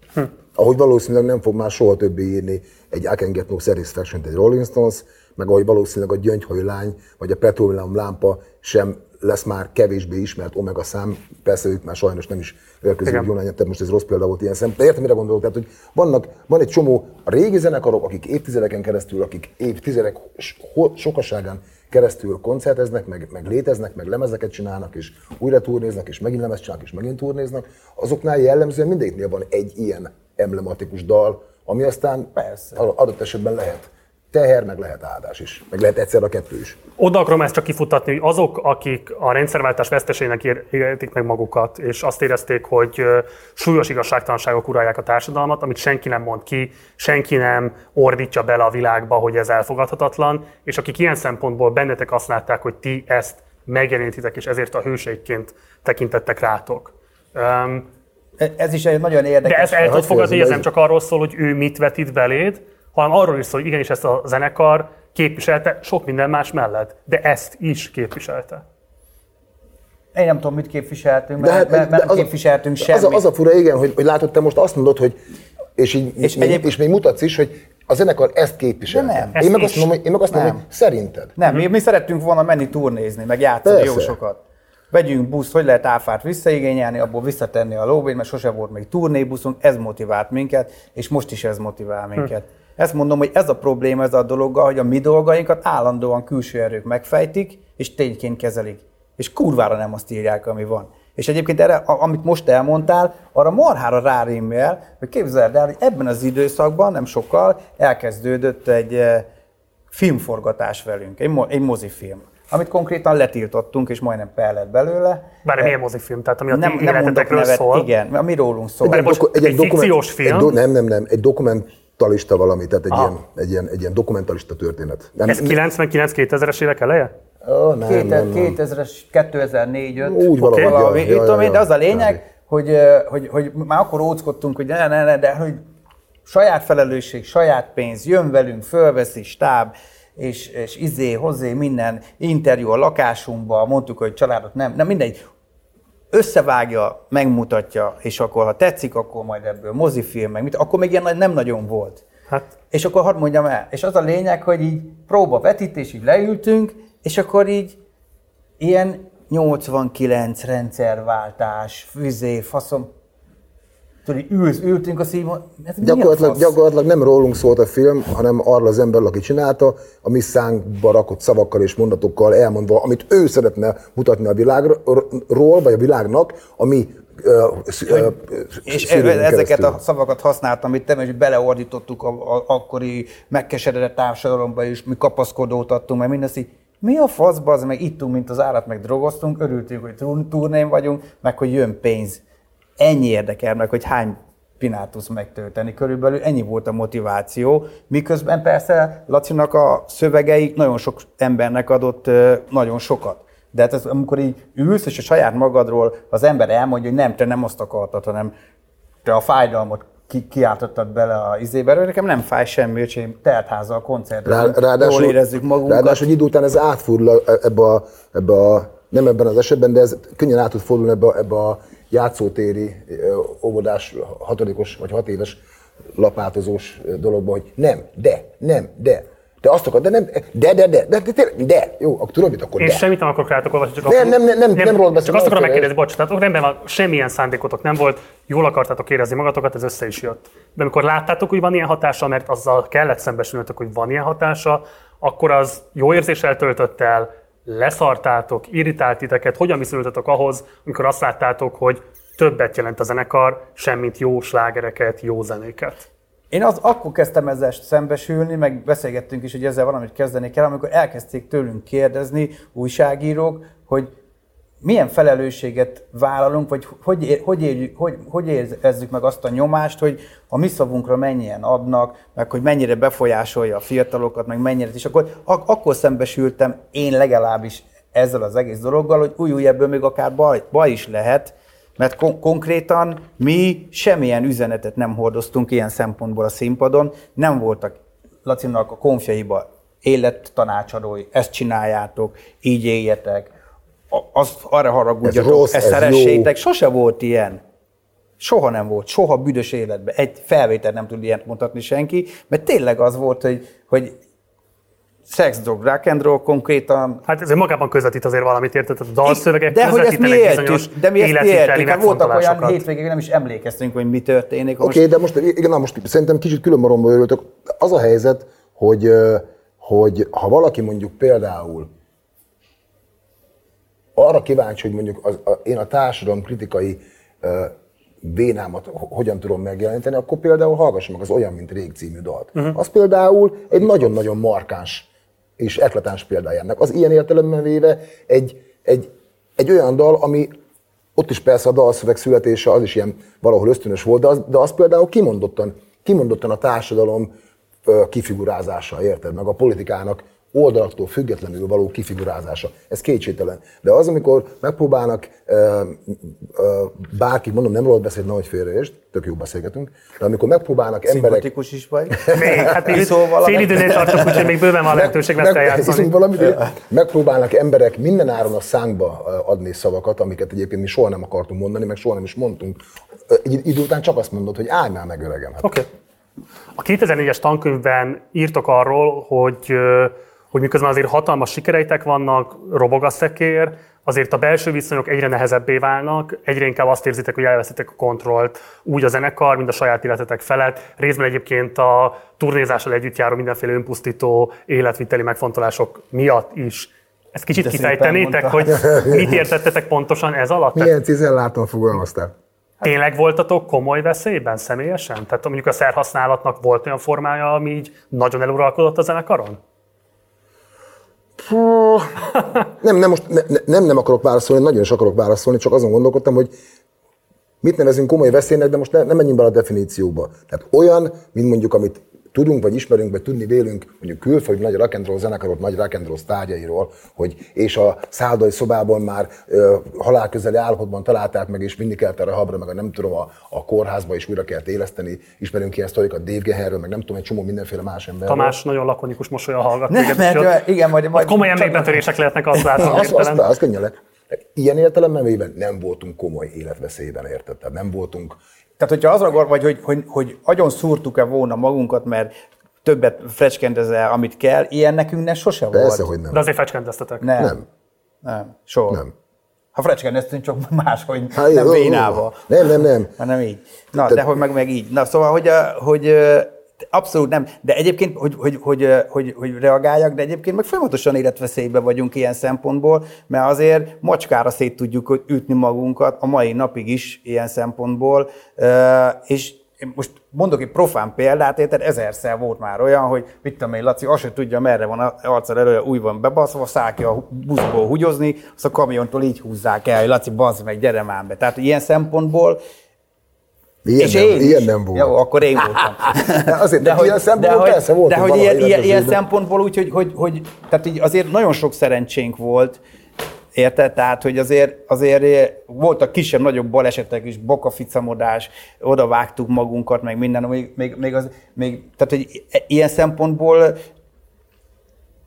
Ahogy valószínűleg nem fog már soha többé írni egy I Can Get No Satisfaction, egy Rolling Stones, meg ahogy valószínűleg a gyöngyhajú lány, vagy a petroleum lámpa sem lesz már kevésbé ismert omega szám, persze ők már sajnos nem is Igen. jól tehát most ez rossz példa volt ilyen szem. De értem, mire gondolok, tehát hogy vannak, van egy csomó a régi zenekarok, akik évtizedeken keresztül, akik évtizedek sokaságán keresztül koncerteznek, meg, meg léteznek, meg lemezeket csinálnak, és újra turnéznak, és megint lemez csinálnak, és megint turnéznak, azoknál jellemzően mindegyiknél van egy ilyen emblematikus dal, ami aztán Persze. adott esetben lehet teher, meg lehet áldás is, meg lehet egyszer a kettő is. Oda akarom ezt csak kifutatni, hogy azok, akik a rendszerváltás veszteségnek ér- élték meg magukat, és azt érezték, hogy súlyos igazságtalanságok uralják a társadalmat, amit senki nem mond ki, senki nem ordítja bele a világba, hogy ez elfogadhatatlan, és akik ilyen szempontból bennetek azt látták, hogy ti ezt megjelenítitek, és ezért a hőségként tekintettek rátok. Um, Ez is egy nagyon érdekes. de ezt el tudod fogadni, ez nem csak arról szól, hogy ő mit vetít beléd, hanem arról is szól, hogy igenis ezt a zenekar képviselte sok minden más mellett, de ezt is képviselte. Én nem tudom, mit képviseltünk, De mert, hát- mert, mert de nem az a- képviseltünk Az semmit. a, az a fura, igen, hogy, hogy látod, te most azt mondod, hogy és, így, És még, egyéb- és még mutatsz is, hogy a zenekar ezt képvisel. De nem. Én meg Ezt azt mondom, hogy, én meg azt mondom, Nem. hogy szerinted. Nem, mi, mi szerettünk volna menni turnézni, meg játszani Persze. jó sokat. Vegyünk buszt, hogy lehet áfát visszaigényelni, abból visszatenni a lóvét, mert sose volt még turnébuszunk, ez motivált minket, és most is ez motivál minket. Ezt mondom, hogy ez a probléma ez a dologgal, hogy a mi dolgainkat állandóan külső erők megfejtik, és tényként kezelik. És kurvára nem azt írják, ami van. És egyébként erre, amit most elmondtál, arra marhára rárimmel, hogy képzeld el, hogy ebben az időszakban, nem sokkal, elkezdődött egy eh, filmforgatás velünk, egy, mo- egy mozifilm, amit konkrétan letiltottunk, és majdnem per lett belőle. Bár milyen mozifilm, tehát ami a ti Nem, nem életetekről nevet, szól. igen, ami rólunk szól. Egy bocs, egy dokumen- fikciós film? Egy do, nem, nem, nem, egy dokumentalista valami, tehát egy, Aha. ilyen, egy, ilyen, egy ilyen dokumentalista történet. Nem, Ez 99-2000-es évek eleje? Ó, nem, nem, nem. 2000-es, 2004 5 Úgy valahogy, valami, ja, ja, tudom ja, én, de az a ja, lényeg, hogy, hogy, hogy már akkor óckodtunk, hogy ne, ne, ne, de hogy saját felelősség, saját pénz, jön velünk, fölveszi stáb, és, és izé, hozzé minden interjú a lakásunkba, mondtuk, hogy családot nem, nem mindegy, összevágja, megmutatja, és akkor ha tetszik, akkor majd ebből mozifilm, meg mit, akkor még ilyen nem nagyon volt. Hát És akkor hadd mondjam el, és az a lényeg, hogy így próba vetítés, így leültünk, és akkor így ilyen 89 rendszerváltás, füzé, faszom, tudod, ülsz, ültünk a szívon, ez Gyakorlatilag, gyakorlatilag nem rólunk szólt a film, hanem arról az emberről, aki csinálta, a mi szánkba rakott szavakkal és mondatokkal elmondva, amit ő szeretne mutatni a világról, vagy a világnak, ami És szűrőn ezeket keresztül. a szavakat használtam itt, és beleordítottuk a, a akkori megkeseredett társadalomba, és mi kapaszkodót adtunk, meg mindezt így, mi a faszba, az meg ittunk, mint az árat, meg drogoztunk, örültünk, hogy tur- turnén vagyunk, meg hogy jön pénz. Ennyi érdekel meg, hogy hány pinát tudsz megtölteni. Körülbelül ennyi volt a motiváció, miközben persze Lacinak a szövegei nagyon sok embernek adott nagyon sokat. De hát ez, amikor így ülsz, és a saját magadról az ember elmondja, hogy nem, te nem azt akartad, hanem te a fájdalmat ki, kiáltottad bele a izébe, nekem nem fáj semmi, hogy én teltházzal a koncertre, Rá, ráadásul, jól érezzük magunkat. Ráadásul egy idő után ez átfordul a- ebbe a, ebbe a, nem ebben az esetben, de ez könnyen át tud fordulni ebbe, a- ebbe a játszótéri óvodás, hatodikos vagy hat éves lapátozós dologba, hogy nem, de, nem, de. Te azt akarod, de nem, de, de, de, de, de, de, jó, akkor tudod mit, akkor Én de. semmit nem akarok rátok olvasni, csak Nem, nem, nem, nem, nem rólad beszélek, Csak azt akarom megkérdezni, bocs, tehát rendben van, semmilyen szándékotok nem volt, jól akartátok érezni magatokat, ez össze is jött. De amikor láttátok, hogy van ilyen hatása, mert azzal kellett szembesülnötök, hogy van ilyen hatása, akkor az jó érzéssel töltött el, leszartátok, irritált titeket, hogyan viszonyultatok ahhoz, amikor azt láttátok, hogy többet jelent a zenekar, semmint jó slágereket, jó zenéket. Én az, akkor kezdtem ezzel szembesülni, meg beszélgettünk is, hogy ezzel valamit kezdeni kell, amikor elkezdték tőlünk kérdezni újságírók, hogy milyen felelősséget vállalunk, vagy hogy, ér, hogy, érjük, hogy, hogy érezzük meg azt a nyomást, hogy a mi szavunkra mennyien adnak, meg hogy mennyire befolyásolja a fiatalokat, meg mennyire, és akkor ak- akkor szembesültem én legalábbis ezzel az egész dologgal, hogy új, ebből még akár baj, baj is lehet, mert kon- konkrétan mi semmilyen üzenetet nem hordoztunk ilyen szempontból a színpadon, nem voltak Lacinak a konfjaiba élettanácsadói, ezt csináljátok, így éljetek, az, arra haragudjatok, Ez rossz, ezt ez szeressétek, sose volt ilyen. Soha nem volt, soha büdös életben. Egy felvétel nem tud ilyet mutatni senki, mert tényleg az volt, hogy, hogy sex, drog, rock and roll konkrétan, Hát ez magában közvetít azért valamit, érted? A dalszövegek de hogy ezt mi éltük, de mi ezt éltük, hát voltak olyan hétvégén, nem is emlékeztünk, hogy mi történik. Oké, okay, de most, igen, na most szerintem kicsit külön maromba örültök. Az a helyzet, hogy, hogy ha valaki mondjuk például arra kíváncsi, hogy mondjuk az, a, én a társadalom kritikai ö, vénámat ho- hogyan tudom megjeleníteni, akkor például hallgassa meg az Olyan, mint Rég című dalt. Uh-huh. Az például egy nagyon-nagyon markáns és eklatáns példája ennek. Az ilyen értelemben véve egy, egy, egy olyan dal, ami ott is persze a dalszöveg születése az is ilyen valahol ösztönös volt, de az, de az például kimondottan, kimondottan a társadalom ö, kifigurázása, érted? Meg a politikának oldalaktól függetlenül való kifigurázása. Ez kétségtelen. De az, amikor megpróbálnak ö, ö, bárki, mondom, nem rólad beszélt, nagy félreést, tök jó beszélgetünk, de amikor megpróbálnak emberek... Szimpatikus is vagy. Még, hát még Iszol valamit? fél időnél tartok, úgyhogy még bőven van lehetőség meg, meg, valamit, megpróbálnak emberek minden áron a szánkba adni szavakat, amiket egyébként mi soha nem akartunk mondani, meg soha nem is mondtunk. Egy idő után csak azt mondod, hogy állj már meg öregem. Hát. Okay. A 2004-es tankönyvben írtok arról, hogy, hogy miközben azért hatalmas sikereitek vannak, robog a szekér, azért a belső viszonyok egyre nehezebbé válnak, egyre inkább azt érzitek, hogy elveszitek a kontrollt úgy a zenekar, mint a saját életetek felett. Részben egyébként a turnézással együtt járó mindenféle önpusztító életviteli megfontolások miatt is. Ezt kicsit De kifejtenétek, hogy mit értettetek pontosan ez alatt? Milyen cizelláton fogalmaztál? Tényleg voltatok komoly veszélyben személyesen? Tehát mondjuk a szerhasználatnak volt olyan formája, ami így nagyon eluralkodott a zenekaron? Nem, nem, most ne- nem, nem akarok válaszolni, nagyon is akarok válaszolni, csak azon gondolkodtam, hogy mit nevezünk komoly veszélynek, de most ne, nem menjünk bele a definícióba. Tehát olyan, mint mondjuk, amit tudunk, vagy ismerünk, vagy tudni vélünk, mondjuk külföldi nagy rock and roll zenekarok, nagy rock and roll sztárjairól, hogy és a szállodai szobában már ö, halálközeli állapotban találták meg, és vinni kellett a rehabra, meg a nem tudom, a, a kórházba is újra kellett éleszteni. Ismerünk ilyen sztorikat Dave Geherről, meg nem tudom, egy csomó mindenféle más emberről. Tamás nagyon lakonikus mosolya hallgat. Nem, téged, mert, úgyhogy ott- igen, majd, majd komoly emlékbetörések lehetnek, azt látom. Az, az, hirtelen. az, az könnyen lett. Ilyen értelemben véve nem voltunk komoly életveszélyben, érted? Tehát nem voltunk Tehát, hogyha azra gond vagy, hogy, hogy, hogy agyon szúrtuk-e volna magunkat, mert többet frecskendezel, amit kell, ilyen nekünk ne sose Persze, volt. hogy nem. De azért fecskendeztetek. Nem. Nem. Nem. Soha. Nem. Ha frecskendeztünk, csak máshogy, Hát, nem jó. Nem, nem, nem. hanem így. Na, de hogy meg, meg így. Na, szóval, hogy, a- hogy ö, abszolút nem. De egyébként, hogy, hogy, hogy, hogy, hogy reagáljak, de egyébként meg folyamatosan életveszélyben vagyunk ilyen szempontból, mert azért macskára szét tudjuk ütni magunkat a mai napig is ilyen szempontból, és most mondok egy profán példát, érted, ezerszer volt már olyan, hogy mit tudom én, Laci, azt se tudja, merre van arccal előre, új van bebaszva, száll ki a buszból húgyozni, azt a kamiontól így húzzák el, hogy Laci, bazd meg, gyere már be. Tehát ilyen szempontból Ilyen, és nem, én ilyen is. nem volt. Jó, akkor én voltam. De azért, de ilyen szempontból hogy, persze voltunk de hogy ilyen, ilyen, ilyen szempontból úgy, hogy, hogy, hogy tehát így azért nagyon sok szerencsénk volt, Érted? Tehát, hogy azért, azért voltak kisebb-nagyobb balesetek is, bokaficamodás, oda vágtuk magunkat, meg minden, még, még, még, az, még tehát, hogy ilyen szempontból,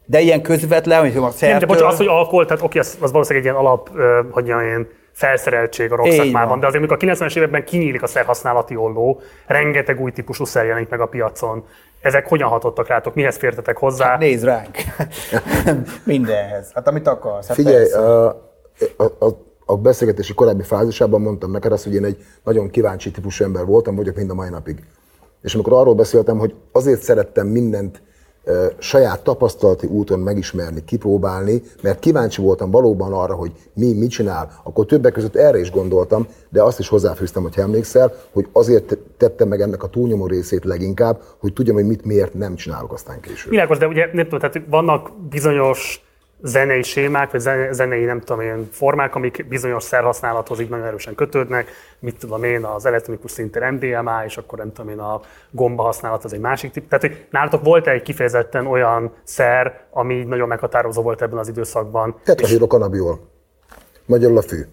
de ilyen közvetlen, hogy a Nem, de szertől... bocs, az, hogy alkohol, tehát oké, az, az valószínűleg egy ilyen alap, hogy én, felszereltség a rock Így szakmában, van. de azért, amikor a 90-es években kinyílik a szerhasználati olló, rengeteg új típusú szer jelenik meg a piacon. ezek hogyan hatottak rátok, mihez fértetek hozzá? Hát nézd ránk. Mindenhez. Hát amit akarsz. Hát Figyelj, a, a, a, a beszélgetési korábbi fázisában mondtam neked azt, hogy én egy nagyon kíváncsi típusú ember voltam, vagyok mind a mai napig. És amikor arról beszéltem, hogy azért szerettem mindent saját tapasztalati úton megismerni, kipróbálni, mert kíváncsi voltam valóban arra, hogy mi mit csinál, akkor többek között erre is gondoltam, de azt is hozzáfűztem, hogy emlékszel, hogy azért tettem meg ennek a túlnyomó részét leginkább, hogy tudjam, hogy mit miért nem csinálok aztán később. Világos, de ugye nem tudom, tehát vannak bizonyos zenei sémák, vagy zene- zenei, nem tudom én, formák, amik bizonyos szerhasználathoz így nagyon erősen kötődnek. Mit tudom én, az elektronikus szinten MDMA, és akkor nem tudom én, a gomba használat az egy másik tip. Tehát, hogy nálatok volt egy kifejezetten olyan szer, ami így nagyon meghatározó volt ebben az időszakban. Tetrahidro kanabiol. Magyarul a fű.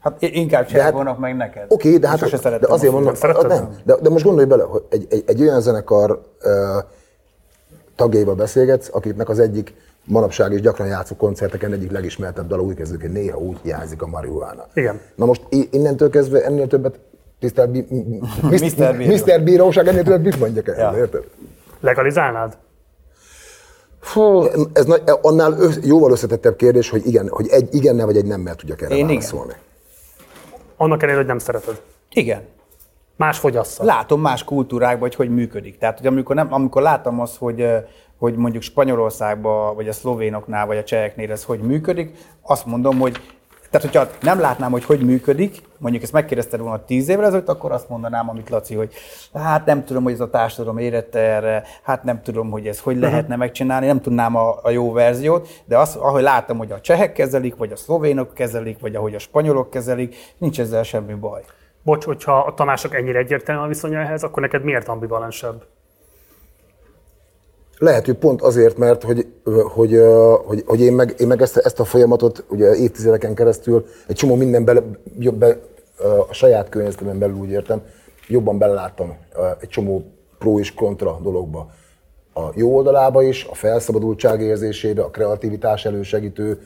Hát inkább De hát- meg neked. Oké, de, hát, de azért a mondom. Szeretted? nem, de, de most gondolj bele, hogy egy, egy, egy olyan zenekar ö, tagjaival beszélgetsz, akiknek az egyik manapság is gyakran játszó koncerteken egyik legismertebb dala úgy kezdődik, hogy néha úgy hiányzik a marihuána. Igen. Na most innentől kezdve ennél többet tisztelt Bi- Mr. Bíró. Mr. Bíróság, ennél többet mit mondjak el, Ja. érted? Legalizálnád? Fú, ez nagy, annál össz, jóval összetettebb kérdés, hogy igen, hogy egy igennel vagy egy nemmel tudjak erre Én igen. válaszolni. Annak ellenére, hogy nem szereted. Igen. Más fogyassza. Látom más kultúrákban, hogy hogy működik. Tehát, hogy amikor, nem, amikor látom azt, hogy, hogy mondjuk Spanyolországban, vagy a szlovénoknál, vagy a cseheknél ez hogy működik, azt mondom, hogy tehát, hogyha nem látnám, hogy hogy működik, mondjuk ezt megkérdezted volna tíz évvel ezelőtt, akkor azt mondanám, amit Laci, hogy hát nem tudom, hogy ez a társadalom érette erre, hát nem tudom, hogy ez hogy lehetne megcsinálni, nem tudnám a, a jó verziót, de azt, ahogy látom, hogy a csehek kezelik, vagy a szlovénok kezelik, vagy ahogy a spanyolok kezelik, nincs ezzel semmi baj. Bocs, hogyha a Tamások ennyire egyértelmű a viszonya ehhez, akkor neked miért ambivalensebb? Lehet, hogy pont azért, mert hogy, hogy, hogy, hogy én meg, én meg ezt, ezt a folyamatot ugye évtizedeken keresztül egy csomó minden bele, be, a saját környezetemben belül úgy értem, jobban beleláttam ö, egy csomó pro és kontra dologba. A jó oldalába is, a felszabadultság érzésébe, a kreativitás elősegítő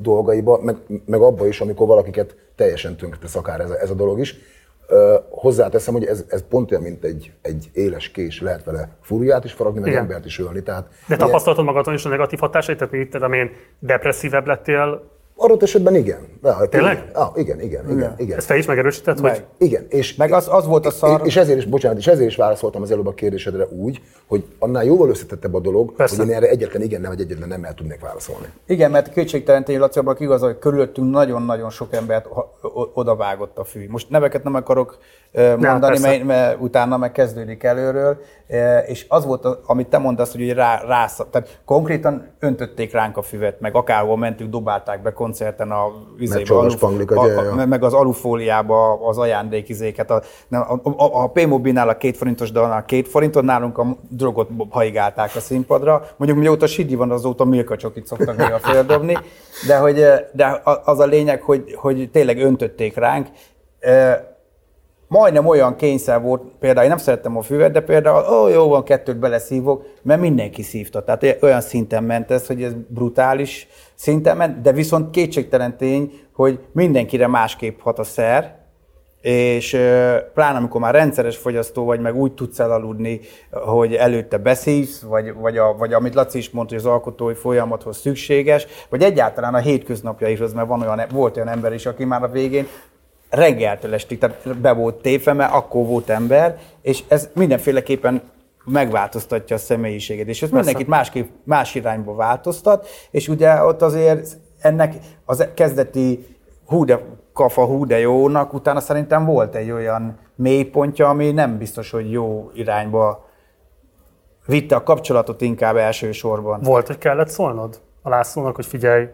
dolgaiba, meg, meg abba is, amikor valakiket teljesen tönkretesz akár ez a, ez a dolog is. Hozzáteszem, hogy ez, ez pont olyan, mint egy, egy éles kés, lehet vele fúriát is faragni, meg Igen. embert is ölni. Tehát, De tapasztaltad magadon is a negatív hatásait? Tehát mit tudom én, depresszívebb lettél? Adott esetben igen. Ja, Tényleg? Ah, igen, igen, igen, igen. Ezt te is megerősíted, hogy Meg. Igen, és, Meg az- az volt a szar- És ezért is, bocsánat, és ezért is válaszoltam az előbb a kérdésedre úgy, hogy annál jóval összetettebb a dolog, Persze. hogy én erre egyetlen igen, vagy egyetlen nem el tudnék válaszolni. Igen, mert kétségtelen tény, Laci, abban igaz, hogy körülöttünk nagyon-nagyon sok embert odavágott a fű. Most neveket nem akarok mondani, persze. mert, mert utána meg kezdődik előről, és az volt, a- amit te mondasz, hogy rá, rá, tehát konkrétan öntötték ránk a füvet, meg akárhol mentünk, dobálták be koncerten a vizébe, Panglik, a, a, meg az alufóliába az ajándékizéket. A, a, a, a P-mobilnál a két forintos dalnál két forintot, nálunk a drogot haigálták a színpadra. Mondjuk mióta Sidi van, azóta Milka csokit szoktak néha földobni, de, hogy, de az a lényeg, hogy, hogy tényleg öntötték ránk. Majdnem olyan kényszer volt, például én nem szerettem a füvet, de például, ó, jó van, kettőt beleszívok, mert mindenki szívta. Tehát olyan szinten ment ez, hogy ez brutális szinten ment, de viszont kétségtelen tény, hogy mindenkire másképp hat a szer, és pláne amikor már rendszeres fogyasztó vagy, meg úgy tudsz elaludni, hogy előtte beszívsz, vagy, vagy, a, vagy amit Laci is mondta, hogy az alkotói folyamathoz szükséges, vagy egyáltalán a hétköznapjaikhoz, mert van olyan, volt olyan ember is, aki már a végén reggeltől estig, tehát be volt téve, mert akkor volt ember, és ez mindenféleképpen megváltoztatja a személyiséget, és ez mindenkit másképp, más irányba változtat, és ugye ott azért ennek az kezdeti hú de kafa, hú de jónak, utána szerintem volt egy olyan mélypontja, ami nem biztos, hogy jó irányba vitte a kapcsolatot inkább elsősorban. volt, hogy kellett szólnod a Lászlónak, hogy figyelj,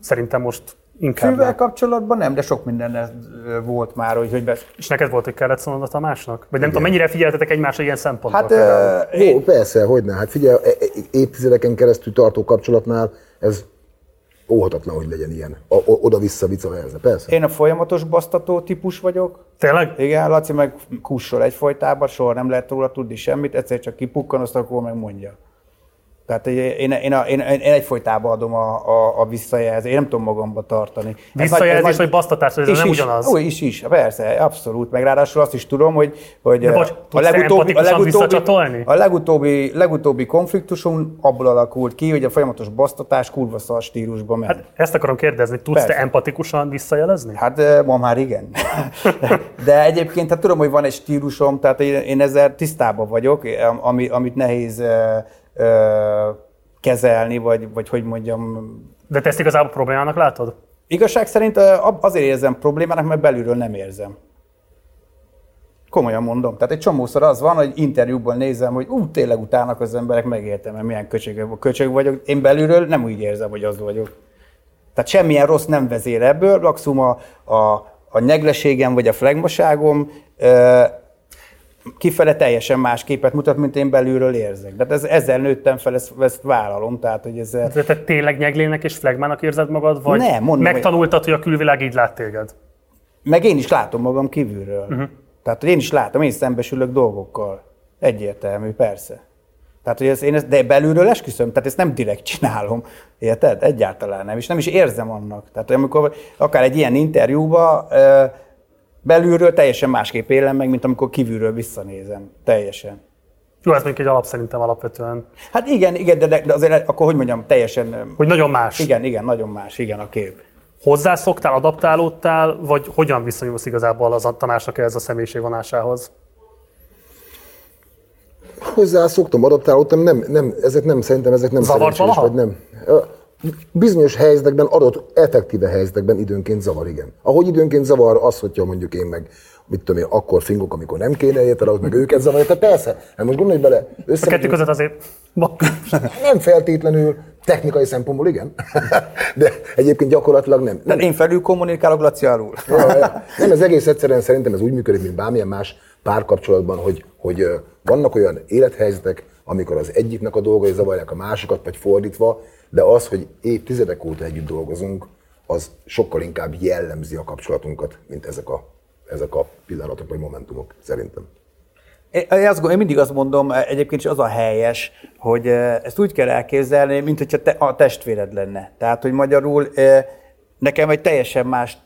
szerintem most inkább Fűvel nem. kapcsolatban nem, de sok minden volt már, hogy, hogy besz... És neked volt, hogy kellett szólnod a Tamásnak? Vagy nem tudom, mennyire figyeltetek egymásra ilyen szempontból? Hát ö, Ó, persze, hogy ne. Hát figyelj, e- e- évtizedeken keresztül tartó kapcsolatnál ez óhatatlan, hogy legyen ilyen. Oda-vissza, vice versa, persze. én a folyamatos basztató típus vagyok, Tényleg? igen, Laci meg kussol egyfolytában, soha nem lehet róla tudni semmit, egyszer csak kipukkan, azt akkor megmondja. Tehát én, én, én, én, én egyfolytában adom a, a, a visszajelzést, én nem tudom magamba tartani. Visszajelzés vagy basztatás, ez is, nem is, ugyanaz. Ó, is, is, persze, abszolút. Meg ráadásul azt is tudom, hogy, hogy De bocs, a legutóbbi, a legutóbbi, a legutóbbi, legutóbbi konfliktusunk abból alakult ki, hogy a folyamatos basztatás kurva szar stílusban ment. Hát ezt akarom kérdezni, tudsz Persze. te empatikusan visszajelezni? Hát ma már igen. De egyébként hát tudom, hogy van egy stílusom, tehát én, én ezzel tisztában vagyok, ami, amit nehéz ö, kezelni, vagy, vagy hogy mondjam. De te ezt igazából problémának látod? Igazság szerint azért érzem problémának, mert belülről nem érzem. Komolyan mondom. Tehát egy csomószor az van, hogy interjúban nézem, hogy ú, tényleg utálnak az emberek, megértem, mert milyen köcsög, köcsög vagyok. Én belülről nem úgy érzem, hogy az vagyok. Tehát semmilyen rossz nem vezér ebből, maximum a, a, a nyegleségem vagy a flegmaságom kifele teljesen más képet mutat, mint én belülről érzek. De ez, ezzel nőttem fel, ezt, ezt vállalom, tehát hogy ez... De te tényleg nyeglének és flegmának érzed magad, vagy Nem, mondom, megtanultad, hogy a külvilág így lát téged? Meg én is látom magam kívülről. Uh-huh. Tehát, hogy én is látom, én szembesülök dolgokkal. Egyértelmű, persze. Tehát, hogy ez, én ezt, de belülről esküszöm, tehát ezt nem direkt csinálom, érted? Egyáltalán nem, és nem is érzem annak. Tehát, amikor akár egy ilyen interjúba ö, belülről teljesen másképp élem meg, mint amikor kívülről visszanézem. Teljesen. Jó, ez mondjuk egy alap szerintem alapvetően. Hát igen, igen, de, de azért akkor hogy mondjam, teljesen... Hogy nagyon más. Igen, igen, nagyon más, igen a kép. Hozzászoktál, adaptálódtál, vagy hogyan viszonyulsz igazából az Tamásnak ehhez a személyiségvonásához? Hozzászoktam, adaptálódtam, nem, nem, ezek nem, szerintem ezek nem Zavart szerencsés, valaha? vagy nem. Bizonyos helyzetekben, adott effektíve helyzetekben időnként zavar, igen. Ahogy időnként zavar az, hogyha mondjuk én meg, mit tudom én, akkor fingok, amikor nem kéne, érted, az meg őket zavarja. Tehát persze, hát most gondolj bele, A össze kettő között azért nem feltétlenül, technikai szempontból igen, de egyébként gyakorlatilag nem. nem. Tehát én felül kommunikálok Laci alul. Ja, ja. Nem, ez egész egyszerűen szerintem ez úgy működik, mint bármilyen más párkapcsolatban, hogy, hogy vannak olyan élethelyzetek, amikor az egyiknek a dolgai zavarják a másikat, vagy fordítva, de az, hogy évtizedek óta együtt dolgozunk, az sokkal inkább jellemzi a kapcsolatunkat, mint ezek a, ezek a pillanatok vagy momentumok, szerintem. Én, azt, én mindig azt mondom, egyébként is az a helyes, hogy eh, ezt úgy kell elképzelni, mint hogyha te, a testvéred lenne. Tehát, hogy magyarul eh, nekem egy teljesen más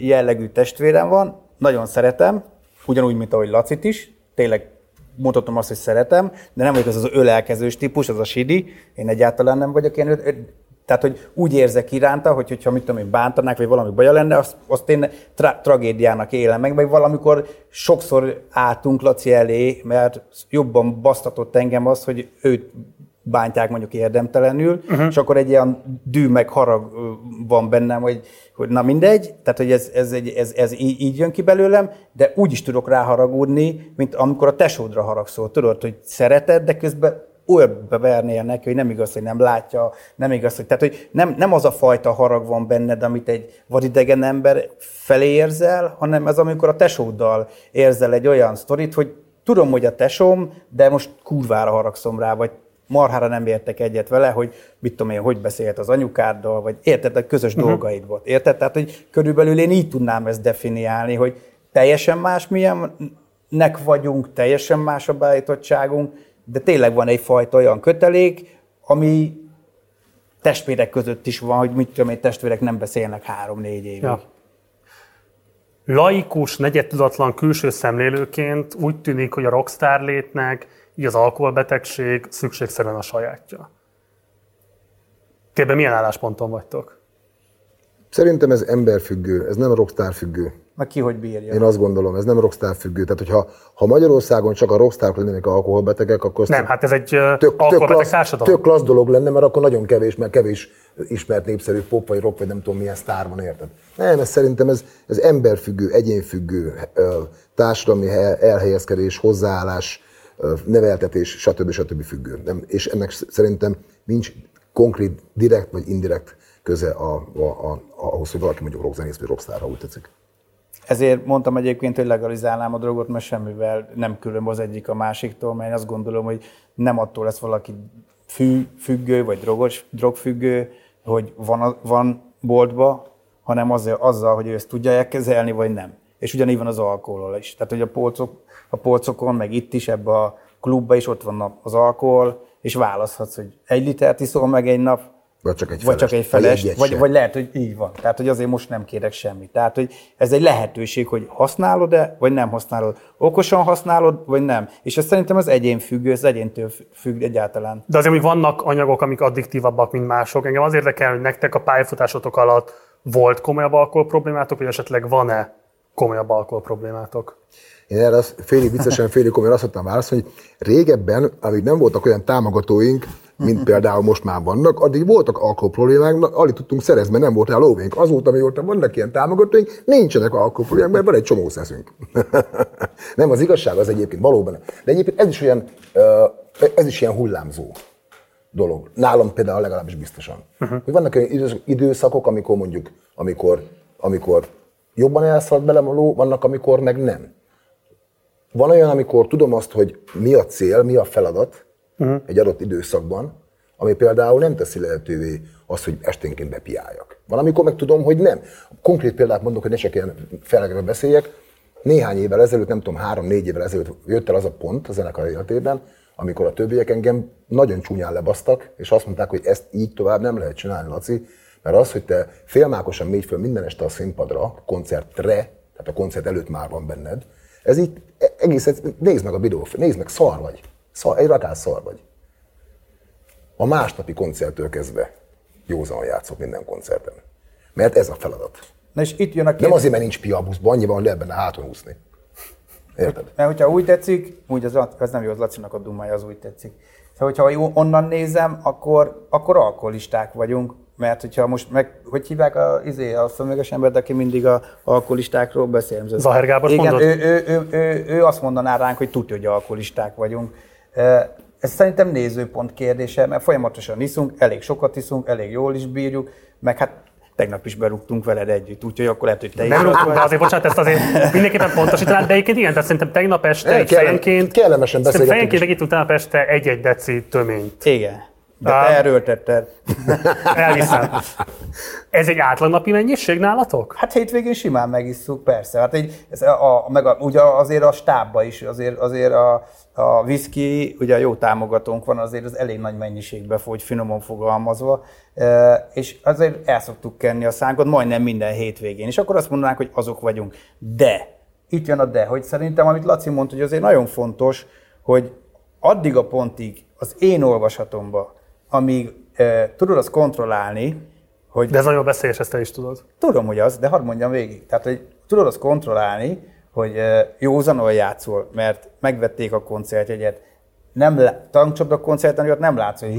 jellegű testvérem van, nagyon szeretem, ugyanúgy, mint ahogy Lacit is, tényleg mondhatom azt, hogy szeretem, de nem vagyok az az ölelkezős típus, az a sidi, én egyáltalán nem vagyok ilyen, tehát, hogy úgy érzek iránta, hogy, hogyha mit tudom én, bántanák, vagy valami baja lenne, azt, azt én tra- tragédiának élem meg, vagy valamikor sokszor álltunk Laci elé, mert jobban basztatott engem az, hogy őt bántják mondjuk érdemtelenül, uh-huh. és akkor egy ilyen dű meg harag van bennem, hogy, hogy na mindegy, tehát hogy ez, ez, egy, ez, ez így, így jön ki belőlem, de úgy is tudok rá haragudni, mint amikor a tesódra haragszol. Tudod, hogy szereted, de közben olyan vernél neki, hogy nem igaz, hogy nem látja, nem igaz, hogy... Tehát, hogy nem, nem az a fajta harag van benned, amit egy vadidegen ember felé érzel, hanem ez amikor a tesóddal érzel egy olyan sztorit, hogy tudom, hogy a tesóm, de most kurvára haragszom rá, vagy marhára nem értek egyet vele, hogy mit tudom én, hogy beszélt az anyukáddal, vagy érted, a közös uh-huh. dolgaid volt. Érted? Tehát, hogy körülbelül én így tudnám ezt definiálni, hogy teljesen más milyennek vagyunk, teljesen más a beállítottságunk, de tényleg van egyfajta olyan kötelék, ami testvérek között is van, hogy mit tudom én, testvérek nem beszélnek három-négy évig. Ja. Laikus, negyedtudatlan külső szemlélőként úgy tűnik, hogy a rockstar létnek így az alkoholbetegség szükségszerűen a sajátja. Ebben milyen állásponton vagytok? Szerintem ez emberfüggő, ez nem rockstar függő. Meg ki hogy bírja. Én azt gondolom, ez nem rockstar függő. Tehát, hogyha ha Magyarországon csak a rockstarok lennének alkoholbetegek, akkor Nem, hát ez egy tök, tök, klassz, társadalom. tök klassz dolog lenne, mert akkor nagyon kevés, mert kevés ismert népszerű pop, vagy rock, vagy nem tudom milyen sztár van, érted? Nem, ez szerintem ez, ez emberfüggő, egyénfüggő, társadalmi he- elhelyezkedés, hozzáállás, neveltetés, stb. stb. függő. Nem, és ennek szerintem nincs konkrét, direkt vagy indirekt köze a, a, a, ahhoz, hogy valaki mondjuk rockzenész vagy rockstar, úgy tetszik. Ezért mondtam egyébként, hogy legalizálnám a drogot, mert semmivel nem különb az egyik a másiktól, mert én azt gondolom, hogy nem attól lesz valaki fű, függő, vagy drogos, drogfüggő, hogy van, van boltba, hanem azzal, azzal, hogy ő ezt tudja kezelni, vagy nem. És ugyanígy van az alkoholol is. Tehát, hogy a polcok, a polcokon, meg itt is, ebbe a klubba is ott van az alkohol, és választhatsz, hogy egy litert iszol meg egy nap, Vagy csak egy vagy csak felest, egy vagy felest, vagy, se. vagy lehet, hogy így van. Tehát, hogy azért most nem kérek semmit. Tehát, hogy ez egy lehetőség, hogy használod-e, vagy nem használod. Okosan használod, vagy nem. És ez szerintem az egyén függő, az egyéntől függ egyáltalán. De azért még vannak anyagok, amik addiktívabbak, mint mások. Engem az érdekel, hogy nektek a pályafutásotok alatt volt komolyabb alkohol problémátok, vagy esetleg van-e komolyabb alkohol problémátok? Én erre azt félig viccesen, félig komolyan azt tudtam válaszolni, hogy régebben, amíg nem voltak olyan támogatóink, mint például most már vannak, addig voltak alkohol problémák, na, alig tudtunk szerezni, mert nem volt rá lóvénk. Azóta, mióta vannak ilyen támogatóink, nincsenek alkohol problémák, mert van egy csomó szeszünk. nem, az igazság az egyébként valóban. De egyébként ez is olyan, ez is ilyen hullámzó dolog. Nálam például legalábbis biztosan. Uh-huh. Hogy vannak olyan időszak- időszakok, amikor mondjuk, amikor, amikor jobban elszalad belem a ló, vannak, amikor meg nem. Van olyan, amikor tudom azt, hogy mi a cél, mi a feladat uh-huh. egy adott időszakban, ami például nem teszi lehetővé azt, hogy esténként bepiáljak. Van, amikor meg tudom, hogy nem. Konkrét példát mondok, hogy ne csak ilyen felekről beszéljek. Néhány évvel ezelőtt, nem tudom, három-négy évvel ezelőtt jött el az a pont a zenekar életében, amikor a többiek engem nagyon csúnyán lebasztak, és azt mondták, hogy ezt így tovább nem lehet csinálni, Laci, mert az, hogy te félmákosan mégy föl minden este a színpadra, koncertre, tehát a koncert előtt már van benned, ez így egész, nézd meg a videót, nézd meg, szar vagy. Szar, egy rakás szar vagy. A másnapi koncerttől kezdve józan játszok minden koncerten. Mert ez a feladat. Na és itt jön a Nem kérdés. azért, mert nincs piabuszban, annyi van, lehet benne háton úszni. Érted? Mert hogyha úgy tetszik, úgy az, az nem jó, az Lacinak a dumája, az úgy tetszik. Szóval, hogyha jó- onnan nézem, akkor, akkor alkoholisták vagyunk, mert hogyha most meg, hogy hívják a, izé, a szemüveges embert, aki mindig a alkoholistákról beszél? Zahár Gábor Igen, mondod? ő, ő, ő, ő, ő, azt mondaná ránk, hogy tudja, hogy alkoholisták vagyunk. Ez szerintem nézőpont kérdése, mert folyamatosan iszunk, elég sokat iszunk, elég jól is bírjuk, meg hát tegnap is berúgtunk veled együtt, úgyhogy akkor lehet, hogy te is Nem rúgtuk, vagy. de azért bocsánat, ezt azért mindenképpen pontosítanám, de egyébként igen, tehát szerintem tegnap este egy kellem- fejenként, kellemesen fejenként is. meg itt utána este egy-egy deci töményt. Igen. De Á. te erőltetted. Elhiszem. Ez egy átlag napi mennyiség nálatok? Hát hétvégén simán megisszuk, persze. Hát egy, ez a, a, meg a, ugye azért a stábba is, azért, azért a, a whisky, ugye jó támogatónk van, azért az elég nagy mennyiségbe fogy, finoman fogalmazva, e, és azért el szoktuk kenni a szánkot majdnem minden hétvégén, és akkor azt mondanánk, hogy azok vagyunk. De, itt jön a de, hogy szerintem, amit Laci mondta, hogy azért nagyon fontos, hogy addig a pontig az én olvasatomba, amíg e, tudod azt kontrollálni, hogy De ez nagyon veszélyes, ezt te is tudod. Tudom, hogy az, de hadd mondjam végig. Tehát, hogy tudod azt kontrollálni, hogy eh, józanul játszol, mert megvették a koncertjegyet, nem lá- tankcsapda koncerten olyat nem látsz, hogy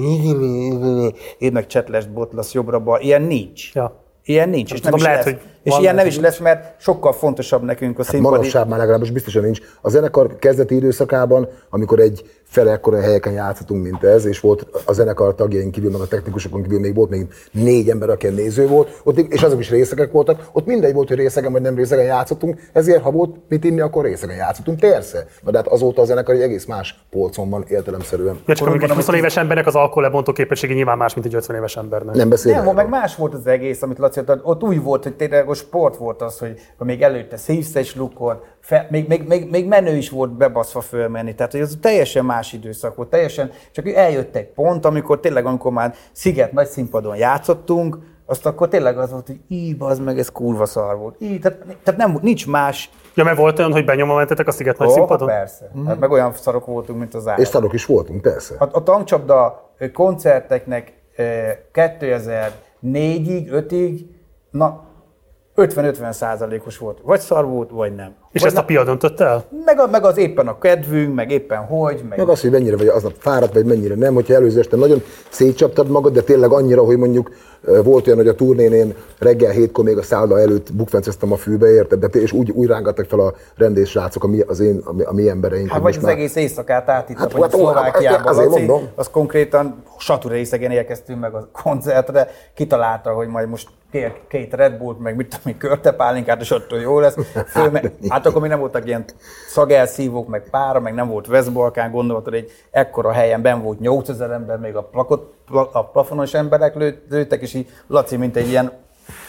én meg csetlest botlasz jobbra ilyen nincs. Ja. Ilyen nincs, és nem tudom, is lehet, lesz. hogy és ilyen nem is lesz, mert sokkal fontosabb nekünk a színpadi... Manapság már legalábbis biztosan nincs. A zenekar kezdeti időszakában, amikor egy fele ekkora helyeken játszhatunk, mint ez, és volt a zenekar tagjaink kívül, meg a technikusokon kívül még volt még négy ember, aki néző volt, ott, és azok is részegek voltak, ott mindegy volt, hogy részegen vagy nem részegen játszottunk, ezért ha volt mit inni, akkor részegen játszottunk. Persze, mert hát azóta a zenekar egy egész más polcon van értelemszerűen. Ja, csak amikor egy 20 éves embernek az alkohol lebontó képessége nyilván más, mint egy 50 éves embernek. Nem beszélve. Nem, meg más volt az egész, amit Laci. Ott úgy volt, hogy tényleg a sport volt az, hogy, hogy még előtte szívsz egy slukkor, fe, még, még, még, még, menő is volt bebaszva fölmenni. Tehát, hogy ez teljesen más időszak volt. Teljesen, csak eljött egy pont, amikor tényleg, amikor már Sziget nagy színpadon játszottunk, azt akkor tényleg az volt, hogy így, az meg, ez kurva szar volt. Így, tehát, tehát nem, nincs más. Ja, mert volt olyan, hogy benyomva mentetek a Sziget nagy Ó, színpadon? Persze. Hát meg olyan szarok voltunk, mint az állat. És szarok is voltunk, persze. A, a tankcsapda koncerteknek ö, 2004-ig, 5-ig, na 50-50 százalékos volt. Vagy szar volt, vagy nem. És vagy ezt a pia döntött el? meg, a, meg az éppen a kedvünk, meg éppen hogy, meg, Meg az, hogy mennyire vagy aznap fáradt, vagy mennyire nem, hogyha előző este nagyon szétcsaptad magad, de tényleg annyira, hogy mondjuk volt olyan, hogy a turnén én reggel hétkor még a szálloda előtt bukfenceztem a fűbe, érted? De és úgy, úgy rángattak fel a rendés srácok, a mi, az én, a mi, a mi embereink. Hát hogy vagy az egész éjszakát át itt, Hát, hát, vagy hát, Szlovákiában, azért Laci, mondom. az konkrétan Satura részegen érkeztünk meg a koncertre, kitalálta, hogy majd most kér két Red Bullt, meg mit tudom körtepálinkát, és attól jó lesz. Fölme, hát akkor még nem voltak ilyen szagelszívók, meg pára, meg nem volt West-Balkán, gondolatod, egy ekkora helyen ben volt 8000 ember, még a, plakot, pla, a plafonos emberek lőtt, lőttek, és így Laci, mint egy ilyen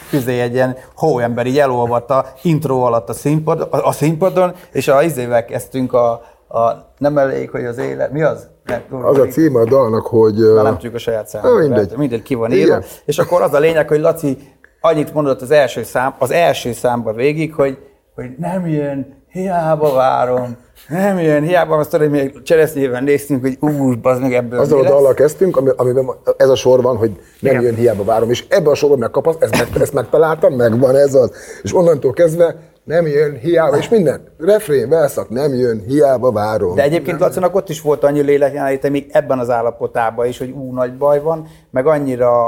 közé egy ilyen hóember így elolvadt a intro alatt a, színpad, a, a színpadon, és a izével kezdtünk a, a nem elég, hogy az élet, mi az? Nem, Az a címe a dalnak, hogy... Na, nem tudjuk a saját számot. Mindegy. mindegy ki van írva. És akkor az a lényeg, hogy Laci annyit mondott az első, szám, az első számban végig, hogy, hogy nem jön, hiába várom, nem jön, hiába, azt hogy még cseresznyéven néztünk, hogy ú, bazd meg ebből Azzal a dallal kezdtünk, ami, amiben ez a sor van, hogy nem Igen. jön, hiába várom, és ebben a sorban megkapasz, ezt, meg, ezt megtaláltam, megvan ez az. És onnantól kezdve nem jön, hiába, és minden. Refrén, verszak, nem jön, hiába várom. De egyébként Lacinak ott is volt annyi lélekjelenléte még ebben az állapotában is, hogy ú, nagy baj van, meg annyira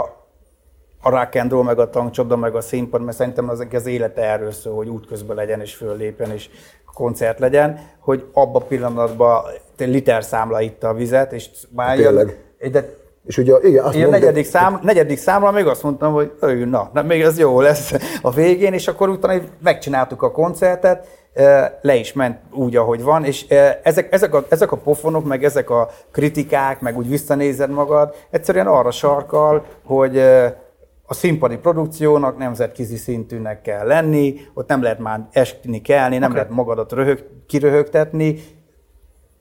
a rock and roll, meg a tankcsapda, meg a színpad, mert szerintem az, az élete erről szól, hogy útközben legyen, és föllépjen, és koncert legyen, hogy abba a pillanatban te liter számla itta a vizet, és már Tényleg. jön- de És ugye, igen, azt a mondom, negyedik, szám, negyedik számra még azt mondtam, hogy ő, na, na, még ez jó lesz a végén, és akkor utána megcsináltuk a koncertet, le is ment úgy, ahogy van, és ezek, ezek, a, ezek a pofonok, meg ezek a kritikák, meg úgy visszanézed magad, egyszerűen arra sarkal, hogy a színpadi produkciónak nemzetközi szintűnek kell lenni, ott nem lehet már esni kelni, nem okay. lehet magadat röhög, kiröhögtetni,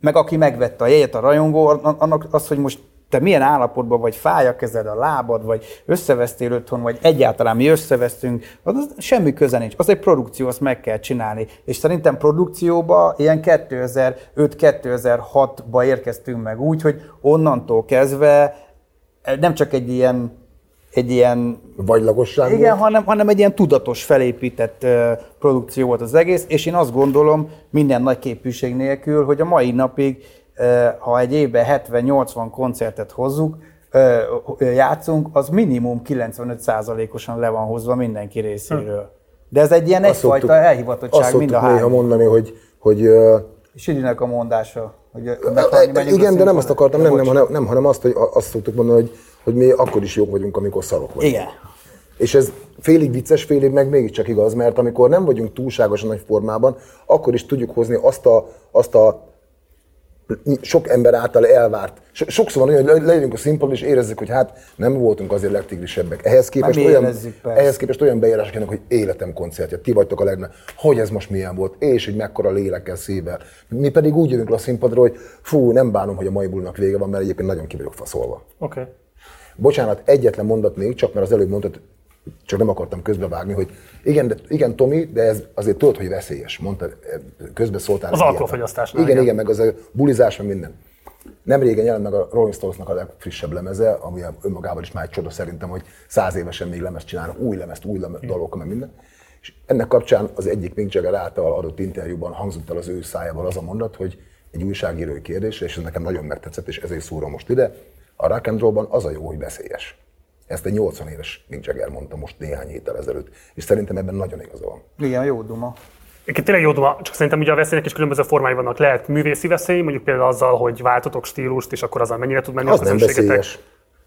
meg aki megvette a jegyet, a rajongó, annak az, hogy most te milyen állapotban vagy, fáj a kezed, a lábad, vagy összevesztél otthon, vagy egyáltalán mi összevesztünk, az, az semmi köze nincs. Az egy produkció, azt meg kell csinálni. És szerintem produkcióba ilyen 2005-2006-ba érkeztünk meg úgy, hogy onnantól kezdve nem csak egy ilyen egy ilyen Vagylagosság igen, volt. hanem, hanem egy ilyen tudatos, felépített uh, produkció volt az egész, és én azt gondolom, minden nagy képűség nélkül, hogy a mai napig, uh, ha egy évben 70-80 koncertet hozzuk, uh, játszunk, az minimum 95%-osan le van hozva mindenki részéről. De ez egy ilyen Azt egyfajta szoktuk- elhivatottság mind a szoktuk néha három. mondani, hogy, hogy Südinek a mondása. Hogy Igen, de nem azt akartam, nem, nem, hanem, nem, hanem azt, hogy azt szoktuk mondani, hogy, hogy mi akkor is jók vagyunk, amikor szarok vagyunk. Igen. És ez félig vicces, félig meg mégiscsak igaz, mert amikor nem vagyunk túlságosan nagy formában, akkor is tudjuk hozni azt a, azt a sok ember által elvárt. So- sokszor van olyan, hogy le- lejövünk a színpadon, és érezzük, hogy hát nem voltunk azért legtigrisebbek. Ehhez képest, mi olyan, ehhez képest olyan beírások jönnek, hogy életem koncertje, ti vagytok a legnagyobb, hogy ez most milyen volt, és hogy mekkora lélekkel, szívvel. Mi pedig úgy jövünk le a színpadra, hogy fú, nem bánom, hogy a mai bulnak vége van, mert egyébként nagyon ki vagyok faszolva. Oké. Okay. Bocsánat, egyetlen mondat még, csak mert az előbb mondtad, csak nem akartam közbevágni, hogy igen, de, igen, Tomi, de ez azért tudod, hogy veszélyes, mondta, közbeszóltál. Az egy alkoholfogyasztásnál, Igen, igen. igen, meg az a bulizás, meg minden. Nem régen jelent meg a Rolling Stonesnak a legfrissebb lemeze, ami önmagában is már egy csoda szerintem, hogy száz évesen még lemezt csinálnak, új lemezt, új lemez, dalokkal, meg minden. És ennek kapcsán az egyik Mick Jagger által adott interjúban hangzott el az ő szájából az a mondat, hogy egy újságírói kérdés, és ez nekem nagyon megtetszett, és ezért szúrom most ide, a rock and rollban az a jó, hogy veszélyes. Ezt egy 80 éves Mick Jagger mondta most néhány héttel ezelőtt, és szerintem ebben nagyon igaza van. Igen, jó duma. Egyébként tényleg jó duma, csak szerintem ugye a veszélynek is különböző formái vannak. Lehet művészi veszély, mondjuk például azzal, hogy váltotok stílust, és akkor azzal mennyire tud menni Az a nem közönségetek. veszélyes.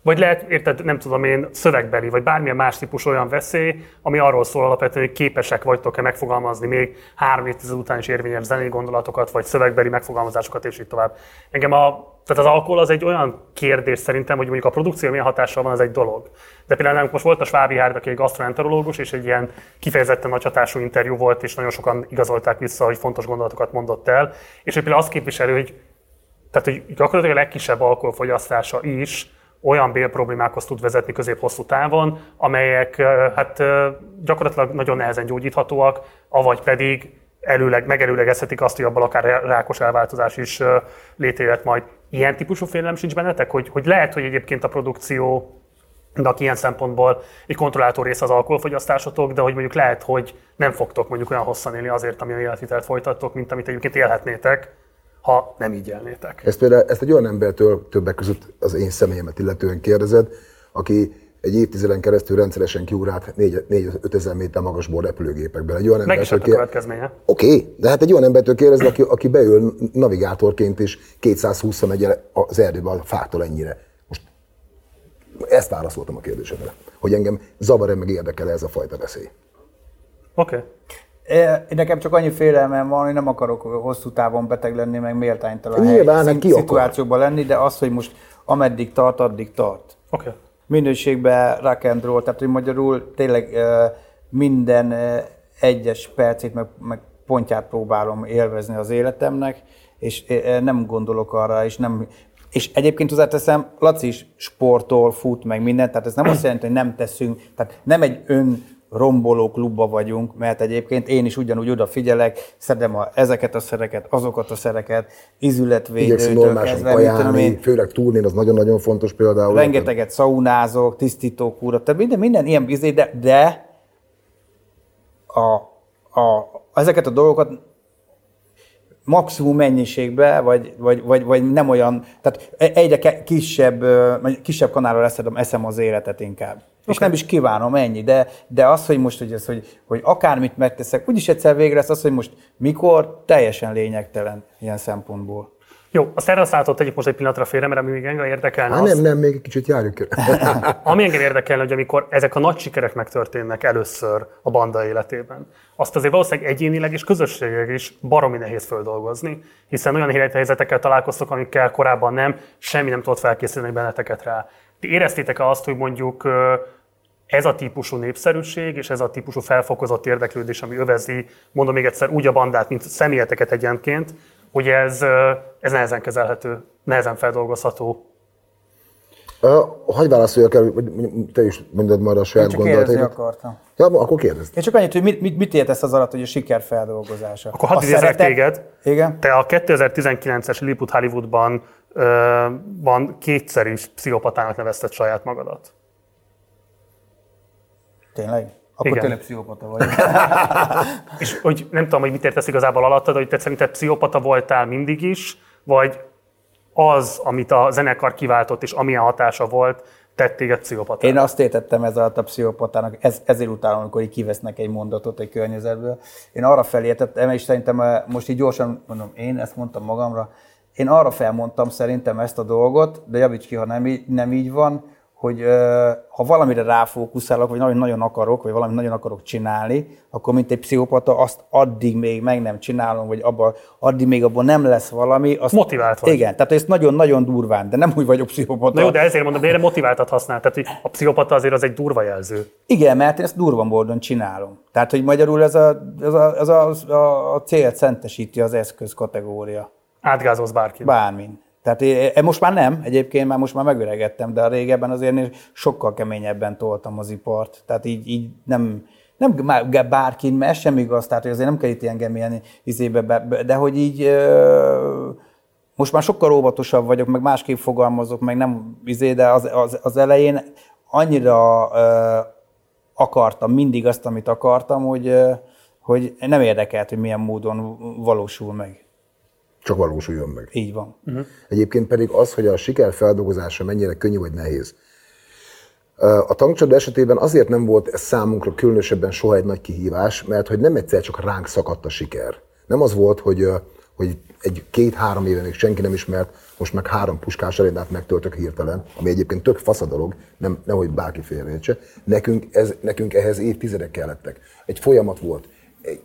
Vagy lehet, érted, nem tudom én, szövegbeli, vagy bármilyen más típus olyan veszély, ami arról szól alapvetően, hogy képesek vagytok-e megfogalmazni még három évtized után is érvényes zenei gondolatokat, vagy szövegbeli megfogalmazásokat, és így tovább. Engem a, tehát az alkohol az egy olyan kérdés szerintem, hogy mondjuk a produkció milyen hatással van, az egy dolog. De például nálunk most volt a Svábi Hárd, aki egy gastroenterológus, és egy ilyen kifejezetten nagy hatású interjú volt, és nagyon sokan igazolták vissza, hogy fontos gondolatokat mondott el. És ő például azt képviseli, hogy tehát, hogy gyakorlatilag a legkisebb alkoholfogyasztása is olyan bélproblémákhoz tud vezetni közép-hosszú távon, amelyek hát gyakorlatilag nagyon nehezen gyógyíthatóak, avagy pedig előleg, megelőlegezhetik azt, hogy abban akár rákos elváltozás is létrejöhet majd. Ilyen típusú félelem sincs bennetek, hogy, hogy lehet, hogy egyébként a produkció de ilyen szempontból egy kontrolláltó része az alkoholfogyasztásotok, de hogy mondjuk lehet, hogy nem fogtok mondjuk olyan hosszan élni azért, amilyen életvitelt folytattok, mint amit egyébként élhetnétek, ha nem így élnétek. Ezt például ezt egy olyan embertől többek között az én személyemet illetően kérdezed, aki egy évtizeden keresztül rendszeresen kiugrált 4-5 ezer méter magasból repülőgépekben. Egy olyan Meg is embertől lett a kér- következménye. Oké, okay, de hát egy olyan embertől kérdezni, aki, aki beül navigátorként is 220 megy az erdőbe a fától ennyire. Most ezt válaszoltam a kérdésedre, hogy engem zavar-e meg érdekel ez a fajta veszély. Oké. Okay. É, Nekem csak annyi félelmem van, hogy nem akarok hosszú távon beteg lenni, meg méltánytalan Nyilván, hely- hát szituációban lenni, de az, hogy most ameddig tart, addig tart. Oké. Okay. Minőségben rock and roll, tehát hogy magyarul tényleg minden egyes percét, meg, meg pontját próbálom élvezni az életemnek, és nem gondolok arra, és nem, és egyébként hozzáteszem, Laci is sportol, fut, meg mindent, tehát ez nem azt jelenti, hogy nem teszünk, tehát nem egy ön romboló klubba vagyunk, mert egyébként én is ugyanúgy odafigyelek, szedem a, ezeket a szereket, azokat a szereket, izületvédőtől kezdve, kajálni, én, főleg túlnén, az nagyon-nagyon fontos például. rengeteget szaunázok, tisztítókúra, tehát minden, minden ilyen izé, de, de a, a, ezeket a dolgokat maximum mennyiségbe, vagy, vagy, vagy, vagy nem olyan, tehát egyre ke- kisebb, kisebb kanálra leszedem, eszem az életet inkább. És nem is kívánom ennyi, de, de az, hogy most, hogy, ez, hogy, hogy akármit megteszek, úgyis egyszer végre lesz az, hogy most mikor, teljesen lényegtelen ilyen szempontból. Jó, azt erre szálltott egyik most egy pillanatra félre, mert ami még engem érdekelne, Hát az, nem, nem, még egy kicsit járjuk körül. ami engem érdekelne, hogy amikor ezek a nagy sikerek megtörténnek először a banda életében, azt azért valószínűleg egyénileg és közösségileg is baromi nehéz földolgozni, hiszen olyan helyzetekkel találkoztok, amikkel korábban nem, semmi nem tudott felkészíteni benneteket rá. Ti éreztétek -e azt, hogy mondjuk ez a típusú népszerűség és ez a típusú felfokozott érdeklődés, ami övezi, mondom még egyszer, úgy a bandát, mint személyeteket egyenként, hogy ez, ez nehezen kezelhető, nehezen feldolgozható. Ö, Hagyj válaszoljak el, hogy te is mondod majd a saját Csak kérdezni gondolataidat. akartam. Ja, akkor kérdezd. Én csak annyit, hogy mit, mit, mit értesz az alatt, hogy a siker feldolgozása? Akkor hadd idézek téged. Igen. Te a 2019-es Lilliput Hollywoodban ö, van kétszer is pszichopatának nevezted saját magadat. Tényleg? Akkor Igen. tényleg pszichopata vagy. És hogy nem tudom, hogy mit értesz igazából alattad, hogy te szerinted pszichopata voltál mindig is, vagy az, amit a zenekar kiváltott, és amilyen hatása volt, tett téged pszichopatá. Én azt értettem ez alatt a pszichopatának, ez, ezért utálom, amikor így kivesznek egy mondatot egy környezetből. Én arra felé értettem, és szerintem eh, most így gyorsan mondom, én ezt mondtam magamra, én arra felmondtam szerintem ezt a dolgot, de javíts ki, ha nem így, nem így van, hogy ha valamire ráfókuszálok, vagy nagyon, nagyon akarok, vagy valamit nagyon akarok csinálni, akkor mint egy pszichopata azt addig még meg nem csinálom, vagy abba, addig még abban nem lesz valami. Azt, Motivált vagy. Igen, tehát ez nagyon-nagyon durván, de nem úgy vagyok pszichopata. Na jó, de ezért mondom, de erre motiváltat használ. Tehát, hogy a pszichopata azért az egy durva jelző. Igen, mert én ezt durva módon csinálom. Tehát, hogy magyarul ez a, ez a, ez a, a, a célt szentesíti az eszköz kategória. Átgázolsz bárki. Bármin. Tehát én, most már nem, egyébként már most már megöregettem, de a régebben azért én sokkal keményebben toltam az ipart. Tehát így, így nem, nem bárki, mert ez sem igaz, tehát azért nem kell itt ilyen izébe, be, be- de hogy így most már sokkal óvatosabb vagyok, meg másképp fogalmazok, meg nem izé, de az, az, az elején annyira ö, akartam mindig azt, amit akartam, hogy, hogy nem érdekelt, hogy milyen módon valósul meg. Csak valósuljon meg. Így van. Egyébként pedig az, hogy a siker feldolgozása mennyire könnyű vagy nehéz. A tankcsapda esetében azért nem volt ez számunkra különösebben soha egy nagy kihívás, mert hogy nem egyszer csak ránk szakadt a siker. Nem az volt, hogy, hogy egy két-három éve még senki nem ismert, most meg három puskás arénát megtöltök hirtelen, ami egyébként tök fasz a dolog, nem, nehogy bárki félreértse. Nekünk, ez, nekünk ehhez évtizedek kellettek. Egy folyamat volt.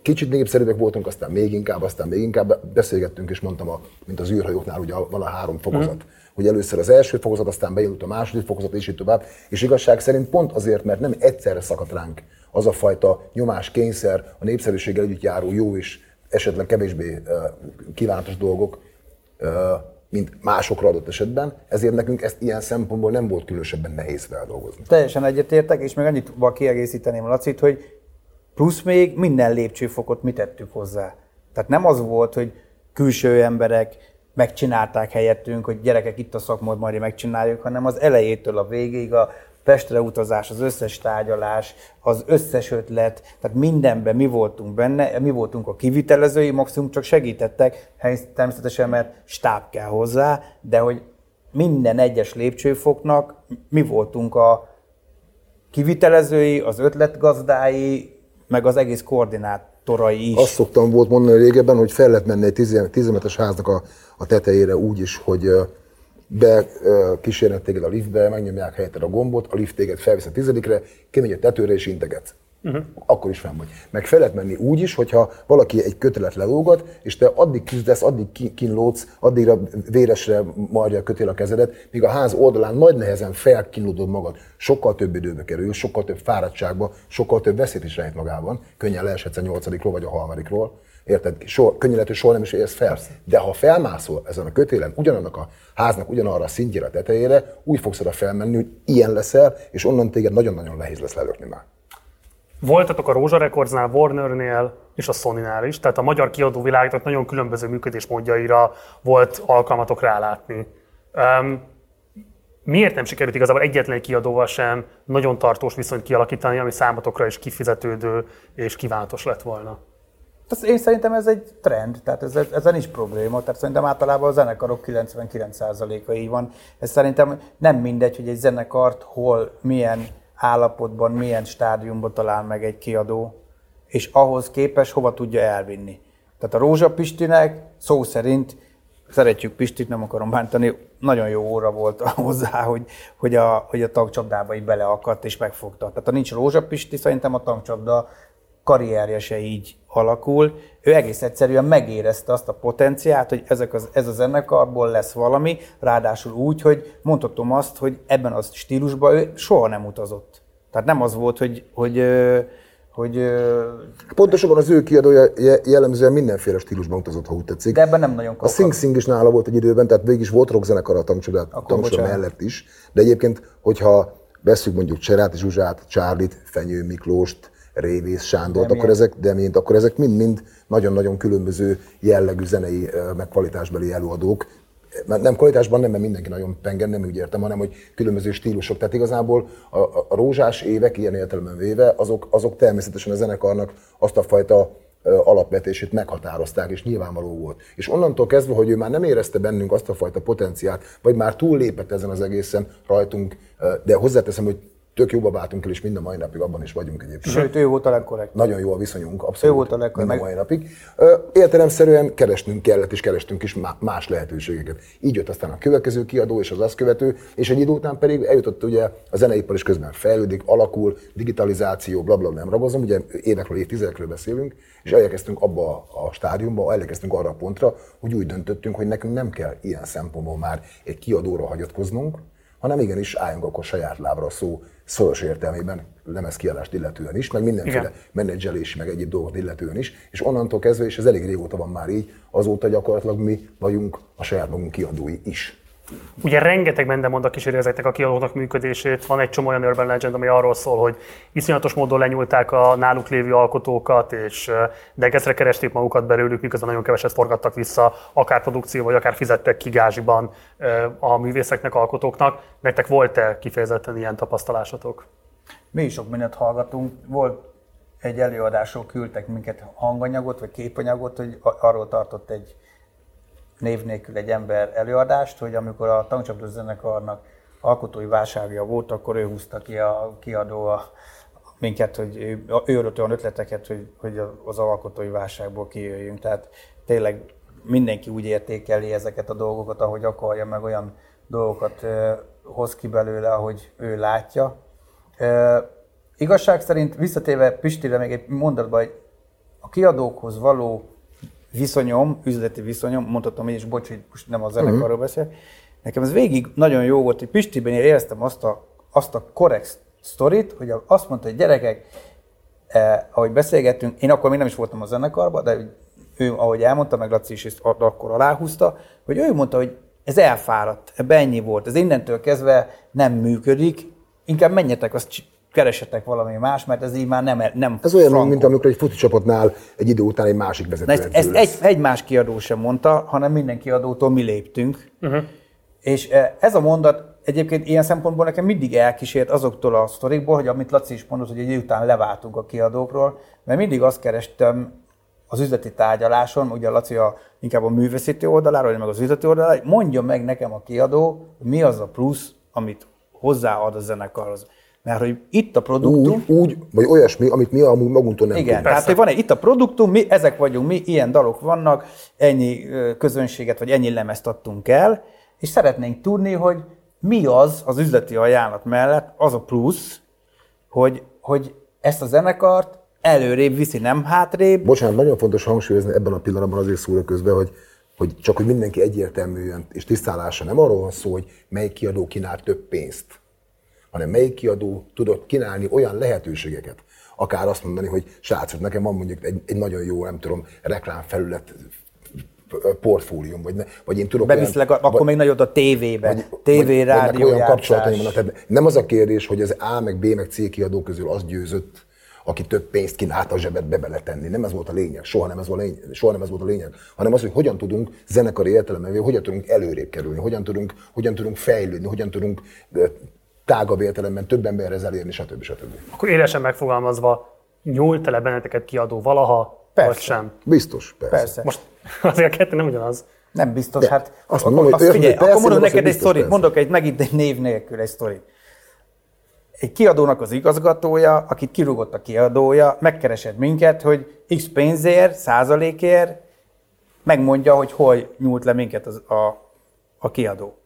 Kicsit népszerűbbek voltunk, aztán még inkább, aztán még inkább beszélgettünk, és mondtam, a, mint az űrhajóknál, ugye van a három fokozat. Mm. Hogy először az első fokozat, aztán beindult a második fokozat, és így tovább. És igazság szerint pont azért, mert nem egyszerre szakadt ránk az a fajta nyomás, kényszer, a népszerűséggel együtt járó jó és esetleg kevésbé kívánatos dolgok, mint másokra adott esetben, ezért nekünk ezt ilyen szempontból nem volt különösebben nehéz feldolgozni. Teljesen egyetértek, és még annyit kiegészíteném Lacit, hogy plusz még minden lépcsőfokot mi tettük hozzá. Tehát nem az volt, hogy külső emberek megcsinálták helyettünk, hogy gyerekek itt a szakmod, majd megcsináljuk, hanem az elejétől a végéig a Pestre utazás, az összes tárgyalás, az összes ötlet, tehát mindenben mi voltunk benne, mi voltunk a kivitelezői, maximum csak segítettek, természetesen, mert stáb kell hozzá, de hogy minden egyes lépcsőfoknak mi voltunk a kivitelezői, az ötletgazdái, meg az egész koordinátorai is. Azt szoktam volt mondani régebben, hogy fel lehet menni egy 10 emetes háznak a, a tetejére úgy is, hogy be kísérnek téged a liftbe, megnyomják helyetted a gombot, a lift téged felvisz a tizedikre, kimegy a tetőre és integet. Uh-huh. Akkor is fenn vagy. Meg fel lehet menni úgy is, hogyha valaki egy kötelet lelógat, és te addig küzdesz, addig kínlódsz, addigra véresre marja a kötél a kezedet, míg a ház oldalán nagy nehezen felkínlódod magad. Sokkal több időbe kerül, sokkal több fáradtságba, sokkal több veszélyt is rejt magában. Könnyen leeshetsz a nyolcadikról vagy a harmadikról. Érted? Könnyen lehet, hogy soha nem is érsz fel. De ha felmászol ezen a kötélen, ugyanannak a háznak ugyanarra a szintjére, a tetejére, úgy fogsz oda felmenni, hogy ilyen leszel, és onnan téged nagyon-nagyon nehéz lesz lelökni már. Voltatok a Rózsa Recordsnál, Warnernél és a Sonynál is, tehát a magyar kiadó világnak nagyon különböző működésmódjaira volt alkalmatok rálátni. Um, miért nem sikerült igazából egyetlen egy kiadóval sem nagyon tartós viszonyt kialakítani, ami számotokra is kifizetődő és kívánatos lett volna? Én szerintem ez egy trend, tehát ez, ezen is probléma. Tehát szerintem általában a zenekarok 99%-a így van. Ez szerintem nem mindegy, hogy egy zenekart hol, milyen állapotban, milyen stádiumban talál meg egy kiadó, és ahhoz képes hova tudja elvinni. Tehát a Rózsa Pistinek szó szerint, szeretjük Pistit, nem akarom bántani, nagyon jó óra volt hozzá, hogy, hogy a, hogy a tankcsapdába így beleakadt és megfogta. Tehát ha nincs Rózsa Pisti, szerintem a tankcsapda karrierje se így alakul. Ő egész egyszerűen megérezte azt a potenciált, hogy ezek az, ez a zenekarból lesz valami, ráadásul úgy, hogy mondhatom azt, hogy ebben a stílusban ő soha nem utazott. Tehát nem az volt, hogy, hogy, hogy Pontosabban az ő kiadója jellemzően mindenféle stílusban utazott, ha úgy tetszik. De ebben nem nagyon A Sing Sing is nála volt egy időben, tehát végig is volt rockzenekar a tankcsoda mellett is. De egyébként, hogyha veszük mondjuk Cserát, Zsuzsát, Csárlit, Fenyő Miklóst, Révész Sándort, akkor ezek, Demint, akkor ezek mind-mind nagyon-nagyon különböző jellegű zenei, meg kvalitásbeli előadók. Nem kvalitásban nem, mert mindenki nagyon pengen, nem úgy értem, hanem hogy különböző stílusok. Tehát igazából a, a, a rózsás évek, ilyen értelemben véve, azok, azok természetesen a zenekarnak azt a fajta alapvetését meghatározták, és nyilvánvaló volt. És onnantól kezdve, hogy ő már nem érezte bennünk azt a fajta potenciált, vagy már túllépett ezen az egészen rajtunk, de hozzáteszem, hogy tök jóba váltunk el, és mind a mai napig abban is vagyunk egyébként. Sőt, ő volt a legkorrekt. Nagyon jó a viszonyunk, abszolút. Ő volt a legkorrekt. Mind a mai napig. Értelemszerűen keresnünk kellett, és kerestünk is más lehetőségeket. Így jött aztán a következő kiadó, és az azt követő, és egy idő után pedig eljutott ugye a zeneipar is közben fejlődik, alakul, digitalizáció, bla bla, nem ragozom, ugye évekről, évtizedekről beszélünk, és elkezdtünk abba a stádiumba, elkezdtünk arra a pontra, hogy úgy döntöttünk, hogy nekünk nem kell ilyen szempontból már egy kiadóra hagyatkoznunk, hanem igenis álljunk akkor saját lábra szó szoros értelmében lemezkiadást illetően is, meg mindenféle Igen. menedzselési, meg egyéb dolgot illetően is, és onnantól kezdve, és ez elég régóta van már így, azóta gyakorlatilag mi vagyunk a saját magunk kiadói is. Ugye rengeteg mendemondak kíséri ezeknek a kiadóknak működését. Van egy csomó olyan urban legend, ami arról szól, hogy iszonyatos módon lenyúlták a náluk lévő alkotókat, és degezre keresték magukat belőlük, miközben nagyon keveset forgattak vissza, akár produkció, vagy akár fizettek ki gázsiban a művészeknek, alkotóknak. Nektek volt-e kifejezetten ilyen tapasztalásatok? Mi is sok mindent hallgatunk. Volt egy előadásról küldtek minket hanganyagot, vagy képanyagot, hogy arról tartott egy név nélkül egy ember előadást, hogy amikor a tankcsapdó zenekarnak alkotói válságja volt, akkor ő húzta ki a kiadó a, minket, hogy ő, ő adott olyan ötleteket, hogy, hogy az alkotói válságból kijöjjünk. Tehát tényleg mindenki úgy értékeli ezeket a dolgokat, ahogy akarja, meg olyan dolgokat uh, hoz ki belőle, ahogy ő látja. Uh, igazság szerint visszatérve Pistire még egy mondatban, hogy a kiadókhoz való viszonyom, üzleti viszonyom, mondhatom én is, bocs, hogy most nem a zenekarról uh-huh. beszél, nekem ez végig nagyon jó volt, hogy Pistiben én éreztem azt a, azt a korrekt sztorit, hogy azt mondta, hogy gyerekek, eh, ahogy beszélgettünk, én akkor még nem is voltam a zenekarban, de ő, ahogy elmondta, meg Laci is ezt akkor aláhúzta, hogy ő mondta, hogy ez elfáradt, ebbe ennyi volt, ez innentől kezdve nem működik, inkább menjetek, azt keresetek valami más, mert ez így már nem, nem Ez olyan, frankon. mint amikor egy foci csapatnál egy idő után egy másik vezető. ezt, ezt egy, egy más kiadó sem mondta, hanem minden kiadótól mi léptünk. Uh-huh. És e, ez a mondat egyébként ilyen szempontból nekem mindig elkísért azoktól a sztorikból, hogy amit Laci is mondott, hogy egy után leváltunk a kiadókról, mert mindig azt kerestem az üzleti tárgyaláson, ugye a Laci a, inkább a művészeti oldaláról, meg az üzleti oldaláról, mondja meg nekem a kiadó, mi az a plusz, amit hozzáad a zenekarhoz. Mert hogy itt a produktum... Úgy, úgy vagy olyasmi, amit mi amúgy magunktól nem Igen, tudunk. tehát hogy van egy, itt a produktum, mi ezek vagyunk, mi ilyen dalok vannak, ennyi közönséget, vagy ennyi lemezt adtunk el, és szeretnénk tudni, hogy mi az az üzleti ajánlat mellett, az a plusz, hogy, hogy ezt a zenekart előrébb viszi, nem hátrébb. Bocsánat, nagyon fontos hangsúlyozni ebben a pillanatban azért szóra közben, hogy hogy csak hogy mindenki egyértelműen és tisztálása nem arról van szó, hogy melyik kiadó kínál több pénzt, hanem melyik kiadó tudott kínálni olyan lehetőségeket, akár azt mondani, hogy srácok, nekem van mondjuk egy, egy nagyon jó, nem tudom, reklámfelület portfólium, vagy, ne, vagy én tudok Beviszlek, akkor vagy- még nagyot a tévébe. vagy, vagy rádió, olyan kapcsolataim vannak. Tehát nem az a kérdés, hogy az A meg B meg C kiadó közül az győzött, aki több pénzt kínált a zsebedbe beletenni. Nem ez volt a lényeg, soha nem ez volt a lényeg, soha nem ez volt a lényeg, hanem az, hogy hogyan tudunk zenekari értelemben, hogyan tudunk előrébb kerülni, hogyan tudunk, hogyan tudunk fejlődni, hogyan tudunk tágabb értelemben több emberhez elérni, stb. stb. Akkor élesen megfogalmazva, nyúlt le benneteket kiadó valaha, Persze. vagy sem? Biztos, persze. Persze. Most azért a kettő nem ugyanaz. Nem biztos, De hát azt mondom, hogy azt figyelj, hogy persze, akkor azt, neked egy sztorit, mondok egy, megint egy név nélkül egy sztorit. Egy kiadónak az igazgatója, akit kirúgott a kiadója, megkeresett minket, hogy x pénzért, százalékért megmondja, hogy hol nyúlt le minket az, a, a kiadó.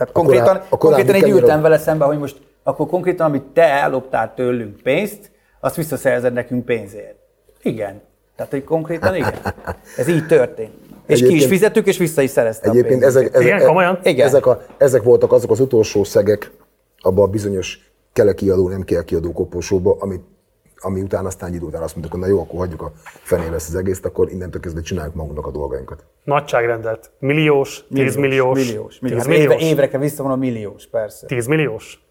Tehát A konkrétan, korábbi- a korábbi konkrétan így ültem vele szembe, hogy most akkor konkrétan, amit te elloptál tőlünk pénzt, azt visszaszerzed nekünk pénzért. Igen. Tehát, hogy konkrétan igen. Ez így történt. És ki is Egyébként- fizettük, és vissza is szerezte a Egyébként ezek, ezek, Igen, komolyan? Igen. Ezek, a, ezek voltak azok az utolsó szegek abban a bizonyos kell kiadó, nem kell kiadó koposóba, amit, ami után aztán egy idő után azt mondtuk, hogy na jó, akkor hagyjuk a fenébe ezt az egészet, akkor innentől kezdve csináljuk magunknak a dolgainkat. Nagyságrendet. Milliós, 10 milliós, Milliós. 10 milliós. Hát milliós, Éve, évre kell visszavonom milliós, persze. 10 milliós.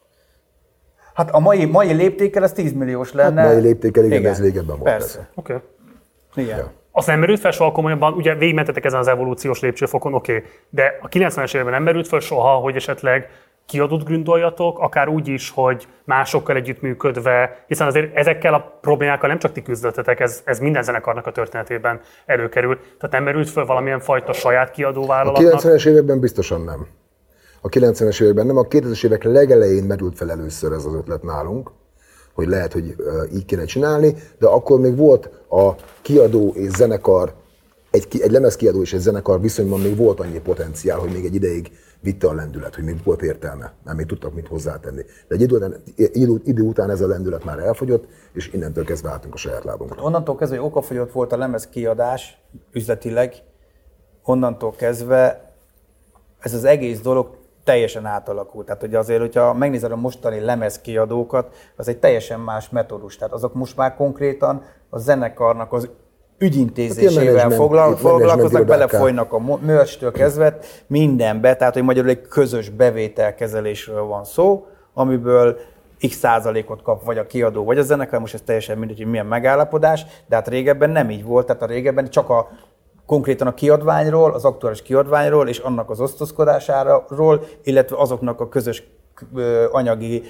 Hát a mai, mai léptékkel az 10 milliós lenne. mai léptékkel igen, ez régebben volt, Persze. persze. Oké. Okay. Igen. Ja. Azt nem merült fel soha komolyabban, ugye végigmentetek ezen az evolúciós lépcsőfokon, oké, okay. de a 90-es években nem merült fel soha, hogy esetleg kiadót gründoljatok, akár úgy is, hogy másokkal együttműködve, hiszen azért ezekkel a problémákkal nem csak ti küzdöttetek, ez, ez minden zenekarnak a történetében előkerül. Tehát nem merült fel valamilyen fajta saját A kiadóvállalatnak? 90-es években biztosan nem. A 90-es években nem, a 2000-es évek legelején merült fel először ez az ötlet nálunk, hogy lehet, hogy így kéne csinálni, de akkor még volt a kiadó és zenekar, egy, egy lemezkiadó és egy zenekar viszonyban még volt annyi potenciál, hogy még egy ideig vitte a lendület, hogy még volt értelme, mert még tudtak mit hozzátenni. De egy idő után, idő, idő után ez a lendület már elfogyott, és innentől kezdve álltunk a saját lábunkra. Onnantól kezdve, hogy okafogyott volt a lemez kiadás üzletileg, onnantól kezdve ez az egész dolog teljesen átalakult. Tehát ugye azért, hogyha megnézed a mostani lemezkiadókat, az egy teljesen más metódus. Tehát azok most már konkrétan a zenekarnak az ügyintézésével management- foglal, management foglalkoznak, belefolynak a merch-től kezdve mindenbe, tehát hogy magyarul egy közös bevételkezelésről van szó, amiből x százalékot kap vagy a kiadó, vagy a zenekar, most ez teljesen mindegy, hogy milyen megállapodás, de hát régebben nem így volt, tehát a régebben csak a konkrétan a kiadványról, az aktuális kiadványról és annak az osztozkodásáról, illetve azoknak a közös anyagi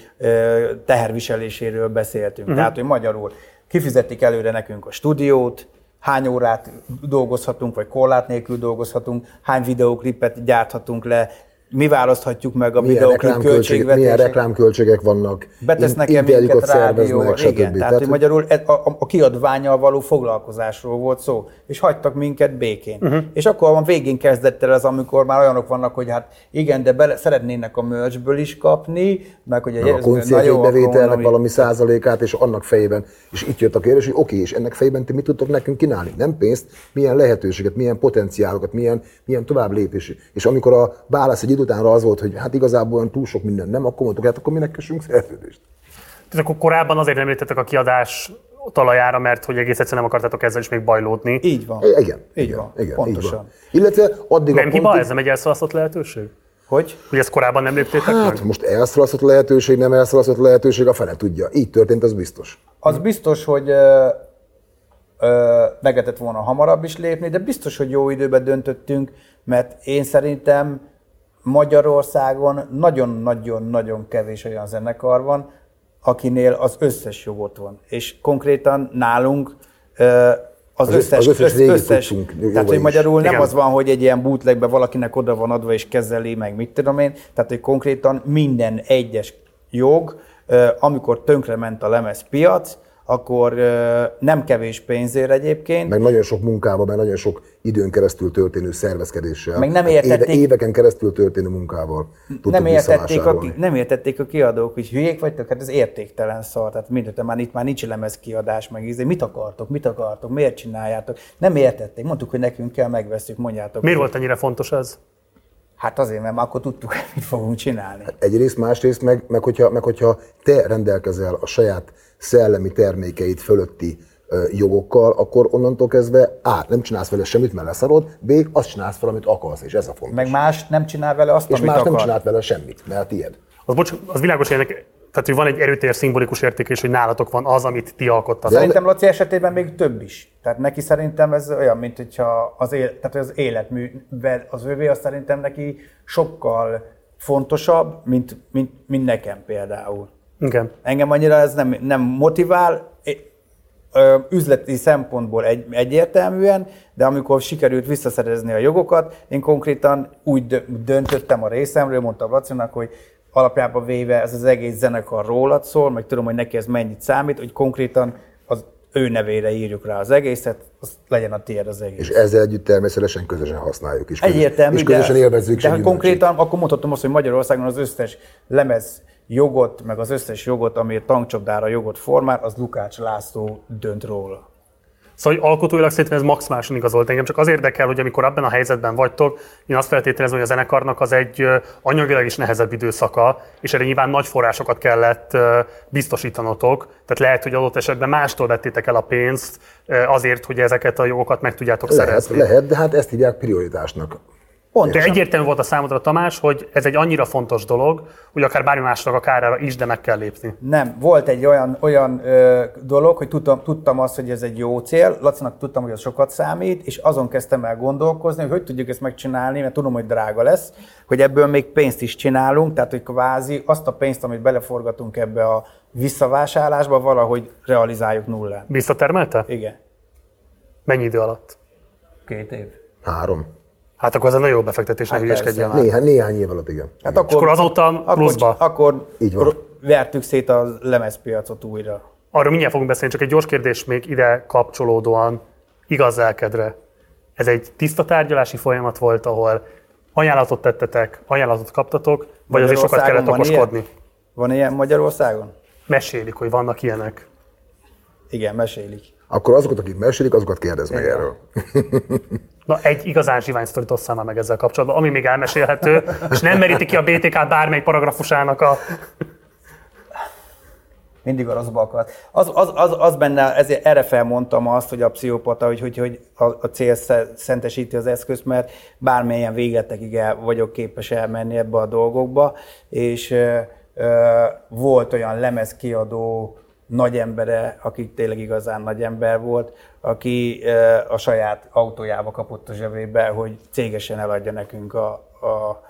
teherviseléséről beszéltünk. Uh-huh. Tehát, hogy magyarul kifizetik előre nekünk a stúdiót, hány órát dolgozhatunk, vagy korlát nélkül dolgozhatunk, hány videóklipet gyárthatunk le, mi választhatjuk meg a videóklip reklámköltségek, milyen költségvetését. reklámköltségek vannak, Betesznek el minket rádióval, szerveznek, igen, stb. tehát, hogy magyarul a, a, a kiadványal való foglalkozásról volt szó, és hagytak minket békén. Uh-huh. És akkor van végén kezdett el az, amikor már olyanok vannak, hogy hát igen, de bele, szeretnének a merchből is kapni, meg hogy a ez- na jó, koncertjegy akkor bevételnek mondom, valami százalékát, és annak fejében, és itt jött a kérdés, hogy oké, és ennek fejében ti mit tudtok nekünk kínálni? Nem pénzt, milyen lehetőséget, milyen potenciálokat, milyen, milyen tovább lépés. És amikor a válasz egy idő utánra az volt, hogy hát igazából olyan túl sok minden nem, akkor mondtuk, hát akkor minek kössünk szerződést. Tehát akkor korábban azért nem léptetek a kiadás talajára, mert hogy egész egyszerűen nem akartátok ezzel is még bajlódni. Így van. I- Igen. Így igen, van, igen, pontosan. Így van. Illetve addig Nem a hiba, pontig, ez nem egy elszalasztott lehetőség? Hogy? Hogy ezt korábban nem léptétek Hát meg? most elszalasztott lehetőség, nem elszalasztott lehetőség, a fele tudja. Így történt, az biztos. Az biztos, hogy ö, ö, meg lehetett volna hamarabb is lépni, de biztos, hogy jó időben döntöttünk, mert én szerintem Magyarországon nagyon-nagyon-nagyon kevés olyan zenekar van, akinél az összes jog ott van. És konkrétan nálunk az, Az össz- összes, az összes régi összes tudtunk tehát, hogy is. magyarul nem Igen. az van, hogy egy ilyen bootlegbe valakinek oda van adva és kezeli, meg mit tudom én, tehát, hogy konkrétan minden egyes jog, amikor tönkrement a lemezpiac, akkor nem kevés pénzért egyébként, Meg nagyon sok munkával, meg nagyon sok időn keresztül történő szervezkedéssel. Meg nem meg értették- Éve, éveken keresztül történő munkával nem értették, a, nem értették a kiadók, hogy hülyék vagytok, hát ez értéktelen szar, tehát mindent, már itt már nincs lemezkiadás, meg ízé, mit akartok, mit akartok, miért csináljátok, nem értették, mondtuk, hogy nekünk kell, megveszünk, mondjátok. Miért volt ennyire fontos ez? Hát azért, mert már akkor tudtuk, hogy mit fogunk csinálni. Egyrészt, másrészt meg, meg, hogyha, meg hogyha te rendelkezel a saját szellemi termékeid fölötti jogokkal, akkor onnantól kezdve A. nem csinálsz vele semmit, mert leszarod, B. azt csinálsz fel, amit akarsz, és ez a fontos. Meg más nem csinál vele azt, és amit más akar. nem csinált vele semmit, mert a tiéd. Az, bocs, az világos, hogy ennek, tehát, hogy van egy erőteljes szimbolikus értékés, hogy nálatok van az, amit ti alkottatok. Szerintem Laci esetében még több is. Tehát neki szerintem ez olyan, mint hogyha az, él, tehát az életmű, az övé, az szerintem neki sokkal fontosabb, mint, mint, mint nekem például. Igen. Engem annyira ez nem, nem motivál, üzleti szempontból egy, egyértelműen, de amikor sikerült visszaszerezni a jogokat, én konkrétan úgy dö- döntöttem a részemről, mondtam Lacinak, hogy alapjában véve ez az egész zenekar rólad szól, meg tudom, hogy neki ez mennyit számít, hogy konkrétan az ő nevére írjuk rá az egészet, az legyen a tiéd az egész. És ezzel együtt természetesen közösen használjuk is. Egyértelmű, És közösen de, élvezzük de gyümölcsét. konkrétan akkor mondhatom azt, hogy Magyarországon az összes lemez jogot, meg az összes jogot, ami a tankcsapdára jogot formál, az Lukács László dönt róla. Szóval hogy alkotóilag szerintem ez maximálisan igazolt engem, csak az érdekel, hogy amikor abban a helyzetben vagytok, én azt feltételezem, hogy a zenekarnak az egy anyagilag is nehezebb időszaka, és erre nyilván nagy forrásokat kellett biztosítanotok, tehát lehet, hogy adott esetben mástól vettétek el a pénzt azért, hogy ezeket a jogokat meg tudjátok Lehet, szerezni. lehet, de hát ezt hívják prioritásnak. Pont, De egyértelmű volt a számodra, Tamás, hogy ez egy annyira fontos dolog, hogy akár bármi másnak a kárára is, de meg kell lépni. Nem, volt egy olyan, olyan ö, dolog, hogy tudtam, tudtam azt, hogy ez egy jó cél, Lacinak tudtam, hogy az sokat számít, és azon kezdtem el gondolkozni, hogy hogy tudjuk ezt megcsinálni, mert tudom, hogy drága lesz, hogy ebből még pénzt is csinálunk, tehát hogy kvázi azt a pénzt, amit beleforgatunk ebbe a visszavásárlásba, valahogy realizáljuk nullán. Visszatermelte? Igen. Mennyi idő alatt? Két év. Három. Hát akkor ez egy nagyon jó befektetés, ne Hát hülyeskedjél persze. már. Néhány, néhány év alatt, igen. Hát igen. akkor, akkor azóta pluszba. Akkor, akkor Így van. vertük szét a lemezpiacot újra. Arról mindjárt fogunk beszélni, csak egy gyors kérdés még ide kapcsolódóan, igaz lelkedre. Ez egy tiszta tárgyalási folyamat volt, ahol ajánlatot tettetek, ajánlatot kaptatok, vagy azért sokat kellett van okoskodni? Ilyen? Van ilyen Magyarországon? Mesélik, hogy vannak ilyenek. Igen, mesélik. Akkor azokat, akik mesélik, azokat kérdez meg erről. Na, egy igazán zsivány sztorit osszál már meg ezzel kapcsolatban, ami még elmesélhető, és nem meríti ki a BTK bármely paragrafusának a... Mindig a rosszba akart. Az, az, az, az benne, ezért erre felmondtam azt, hogy a pszichopata, hogy, hogy, hogy a, a cél sze- szentesíti az eszközt, mert bármilyen végletekig el vagyok képes elmenni ebbe a dolgokba, és ö, ö, volt olyan lemezkiadó nagy embere, aki tényleg igazán nagy ember volt, aki a saját autójába kapott a zsebébe, hogy cégesen eladja nekünk a, a,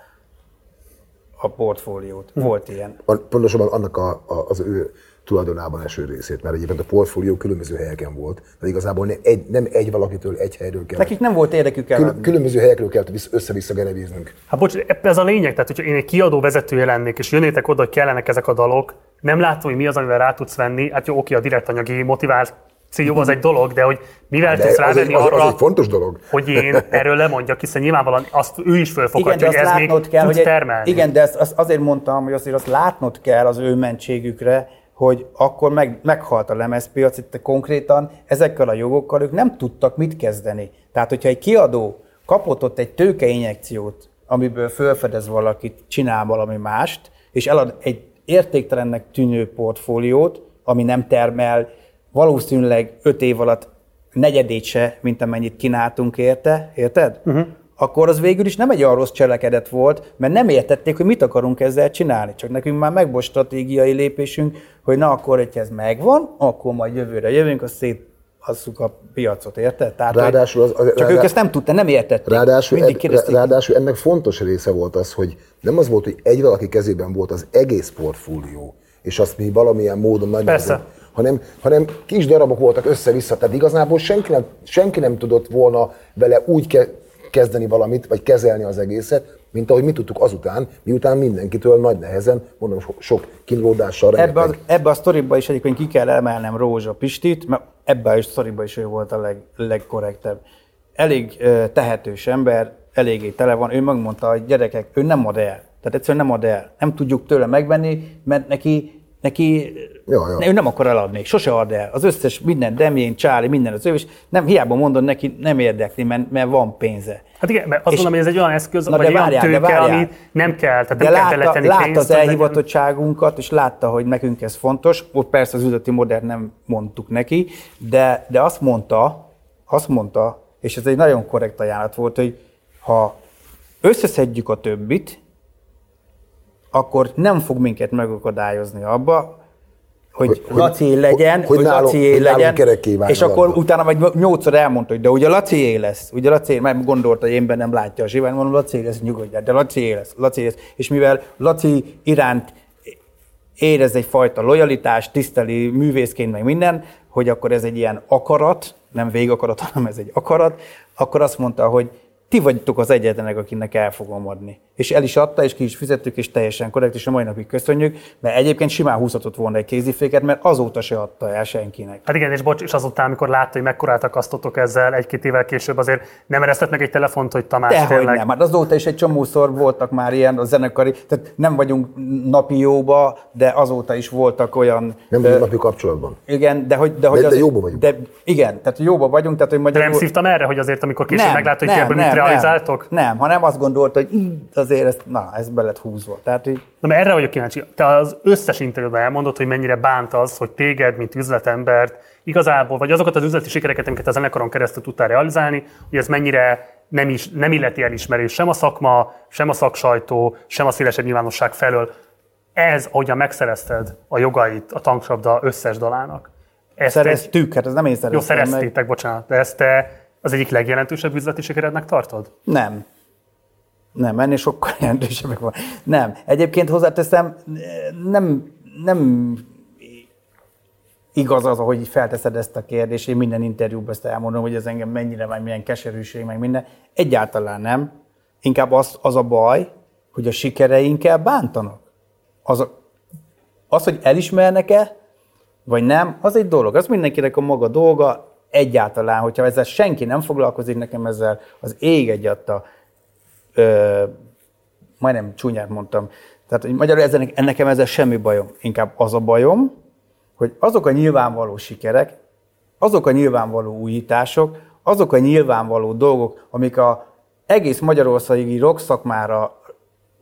a portfóliót. Volt ilyen. Pontosabban annak a, a, az ő tulajdonában eső részét, mert egyébként a portfólió különböző helyeken volt, de igazából nem egy, nem egy valakitől, egy helyről kell. Nekik nem volt érdekük Kül, eladni. különböző helyekről kell vissza- össze-vissza genevíznünk. Hát bocs, ez a lényeg, tehát hogyha én egy kiadó vezetője lennék, és jönnétek oda, hogy kellenek ezek a dalok, nem látom, hogy mi az, amivel rá tudsz venni, hát jó, oké, a direkt anyagi motiváció az egy dolog, de hogy mivel De tudsz egy, rávenni az, arra, az egy fontos dolog. hogy én erről lemondjak, hiszen nyilvánvalóan azt ő is Igen, fölfoghatja, de hogy ez még kell, tudsz hogy termelni. igen, de ezt, azt azért mondtam, hogy azért azt látnod kell az ő mentségükre, hogy akkor meg, meghalt a lemezpiac, itt konkrétan ezekkel a jogokkal ők nem tudtak mit kezdeni. Tehát, hogyha egy kiadó kapott ott egy tőkeinjekciót, amiből felfedez valakit, csinál valami mást, és elad egy értéktelennek tűnő portfóliót, ami nem termel valószínűleg öt év alatt negyedét se, mint amennyit kínáltunk érte, érted? Uh-huh. Akkor az végül is nem egy olyan rossz cselekedet volt, mert nem értették, hogy mit akarunk ezzel csinálni. Csak nekünk már meg volt stratégiai lépésünk, hogy na akkor, hogyha ez megvan, akkor majd jövőre jövünk, azt széthasszuk a piacot, érted? Tehát, Ráadásul az- az- csak rádá- ők ezt nem tudták, nem értették. Ráadásul, Mindig ed, ráadásul ennek fontos része volt az, hogy nem az volt, hogy egy valaki kezében volt az egész portfólió, és azt mi valamilyen módon nagy Persze. nehezen- hanem, hanem kis darabok voltak össze-vissza, tehát igazából senki nem, senki nem tudott volna vele úgy ke- kezdeni valamit, vagy kezelni az egészet, mint ahogy mi tudtuk azután, miután mindenkitől nagy nehezen, mondom, so- sok kínlódással, Ebbe, rengeteg. a, ebbe a sztoriba is egyébként ki kell emelnem Rózsa Pistit, mert ebbe a sztoriba is ő volt a leg, legkorrektebb. Elég ö, tehetős ember, eléggé tele van. Ő megmondta, hogy gyerekek, ő nem ad el. Tehát egyszerűen nem ad el. Nem tudjuk tőle megvenni, mert neki neki Ja, ja. ő nem akar eladni, sose ad el. Az összes minden, Demjén, Csáli, minden az ő, és nem, hiába mondod neki, nem érdekli, mert, mert van pénze. Hát igen, mert azt És- mondom, hogy ez egy olyan eszköz, Na vagy de várjál, de tőke, várjál. ami nem kell, tehát De nem kell látta, beletenni látta pénzt. az elhivatottságunkat, és látta, hogy nekünk ez fontos. Ott persze az üzleti modern nem mondtuk neki, de, de azt mondta, azt mondta, és ez egy nagyon korrekt ajánlat volt, hogy ha összeszedjük a többit, akkor nem fog minket megakadályozni abba, hogy, Hogy- Laci legyen, hogy- hogy, Laci legyen, és akkor abba. utána vagy nyolcszor elmondta, hogy de ugye Laci lesz, ugye Laci, mert gondolta, hogy én bennem látja a zsivány, mondom, Laci lesz, nyugodjál, de Laci lesz, Laci lesz. És mivel Laci iránt érez egyfajta lojalitást, tiszteli művészként, meg minden, hogy akkor ez egy ilyen akarat, nem végakarat, hanem ez egy akarat, akkor azt mondta, hogy ti vagytok az egyetlenek, akinek el fogom adni. És el is adta, és ki is fizettük, és teljesen korrekt, és a mai napig köszönjük, mert egyébként simán húzhatott volna egy kéziféket, mert azóta se adta el senkinek. Hát igen, és bocs, és azután, amikor látta, hogy mekkorát akasztottok ezzel egy-két évvel később, azért nem eresztett meg egy telefont, hogy Tamás Dehogy tényleg. nem, hát azóta is egy csomószor voltak már ilyen a zenekari, tehát nem vagyunk napi jóba, de azóta is voltak olyan... Nem vagyunk napi kapcsolatban. Igen, de hogy... De, hogy de az- jóba vagyunk. De, igen, tehát jóba vagyunk, tehát hogy De magyarul... nem szívtam erre, hogy azért, amikor később meglátta, hogy mit realizáltok? Nem, nem, hanem azt gondolta, hogy így azért ezt, na, ez be lett húzva. Tehát így, Na, mert erre vagyok kíváncsi. Te az összes interjúban elmondod, hogy mennyire bánt az, hogy téged, mint üzletembert, igazából, vagy azokat az üzleti sikereket, amiket a zenekaron keresztül tudtál realizálni, hogy ez mennyire nem, is, nem illeti elismerés sem a szakma, sem a szaksajtó, sem a szélesebb nyilvánosság felől. Ez, ahogyan megszerezted a jogait a tanksabda összes dalának. Ezt egy, szereztük, hát ez nem én jó, szereztem meg. szereztétek, bocsánat, de ezt te az egyik legjelentősebb üzleti sikerednek tartod? Nem. Nem, ennél sokkal jelentősebbek van. Nem. Egyébként hozzáteszem, nem, nem igaz az, ahogy felteszed ezt a kérdést, én minden interjúban ezt elmondom, hogy ez engem mennyire, vagy milyen keserűség, meg minden. Egyáltalán nem. Inkább az, az a baj, hogy a sikereinkkel bántanak. Az, a, az, hogy elismernek-e, vagy nem, az egy dolog. Az mindenkinek a maga dolga, egyáltalán, hogyha ezzel senki nem foglalkozik, nekem ezzel az ég egyatta, ö, majdnem csúnyát mondtam, tehát hogy magyarul ezzel, nekem ezzel semmi bajom. Inkább az a bajom, hogy azok a nyilvánvaló sikerek, azok a nyilvánvaló újítások, azok a nyilvánvaló dolgok, amik a egész magyarországi rock szakmára,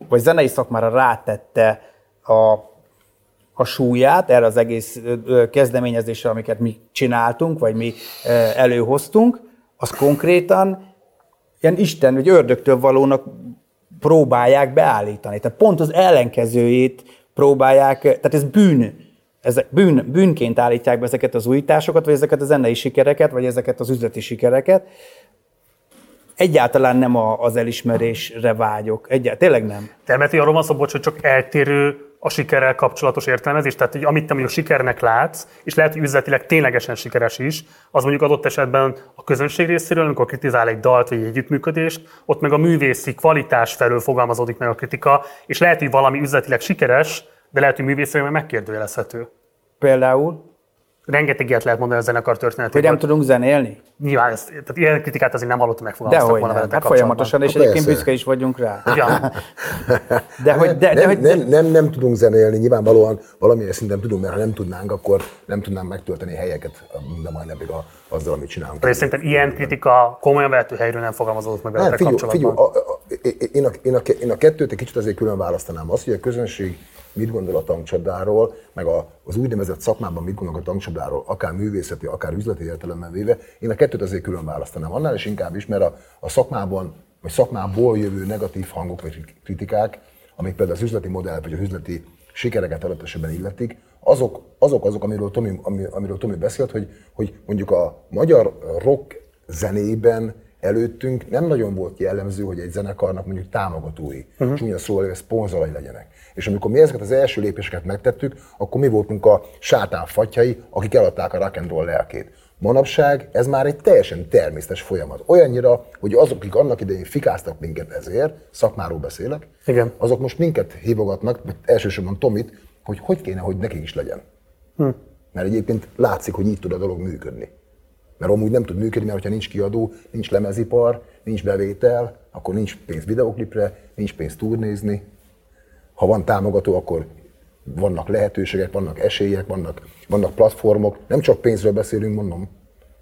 vagy zenei szakmára rátette a, a súlyát erre az egész kezdeményezésre, amiket mi csináltunk, vagy mi előhoztunk, az konkrétan ilyen Isten vagy ördögtől valónak próbálják beállítani. Tehát pont az ellenkezőjét próbálják, tehát ez bűn. Ezek bűn, bűnként állítják be ezeket az újításokat, vagy ezeket a zenei sikereket, vagy ezeket az üzleti sikereket. Egyáltalán nem a, az elismerésre vágyok. Egyáltalán, tényleg nem. De mert arról van szó, bocs, hogy csak eltérő a sikerrel kapcsolatos értelmezés, tehát hogy amit te mondjuk sikernek látsz, és lehet, hogy üzletileg ténylegesen sikeres is, az mondjuk adott esetben a közönség részéről, amikor kritizál egy dalt vagy egy együttműködést, ott meg a művészi kvalitás felől fogalmazódik meg a kritika, és lehet, hogy valami üzletileg sikeres, de lehet, hogy művészileg meg megkérdőjelezhető. Például, Rengeteg ilyet lehet mondani a zenekar hogy történetében. nem tudunk zenélni? Nyilván, ezt, tehát ilyen kritikát azért nem hallottam megfogalmaztak volna nem. veletek Hát folyamatosan, és Hát egyébként büszke is vagyunk rá. Ja. De hogy, de, de, nem, hogy, nem, nem, nem tudunk zenélni, nyilvánvalóan valamilyen szinten tudunk, mert ha nem tudnánk, akkor nem tudnánk megtölteni helyeket mind a mai napig a, azzal, amit csinálunk. De szerintem ilyen kritika komolyan vehető helyről nem fogalmazódott meg veletek figyelj, figyelj kapcsolatban. a, a, én, a, én, a, én a kettőt egy kicsit azért külön választanám. Az, hogy a közönség mit gondol a tankcsapdáról, meg a, az úgynevezett szakmában mit gondolnak a tankcsapdáról, akár művészeti, akár üzleti értelemben véve, én a kettőt azért külön választanám. Annál is inkább is, mert a, a szakmában, vagy szakmából jövő negatív hangok vagy kritikák, amik például az üzleti modellt, vagy az üzleti sikereket adott esetben illetik, azok azok, azok amiről, Tomi, ami, amiről Tomi beszélt, hogy, hogy mondjuk a magyar rock zenében előttünk nem nagyon volt jellemző, hogy egy zenekarnak mondjuk támogatói, uh-huh. csúnya szóval hogy szponzorai legyenek. És amikor mi ezeket az első lépéseket megtettük, akkor mi voltunk a sátán fatjai, akik eladták a rock and roll lelkét. Manapság ez már egy teljesen természetes folyamat. Olyannyira, hogy azok, akik annak idején fikáztak minket ezért, szakmáról beszélek, Igen. azok most minket hívogatnak, elsősorban Tomit, hogy hogy kéne, hogy nekik is legyen. Hm. Mert egyébként látszik, hogy így tud a dolog működni. Mert amúgy nem tud működni, mert ha nincs kiadó, nincs lemezipar, nincs bevétel, akkor nincs pénz videoklipre, nincs pénz turnézni. Ha van támogató, akkor vannak lehetőségek, vannak esélyek, vannak, vannak platformok. Nem csak pénzről beszélünk, mondom,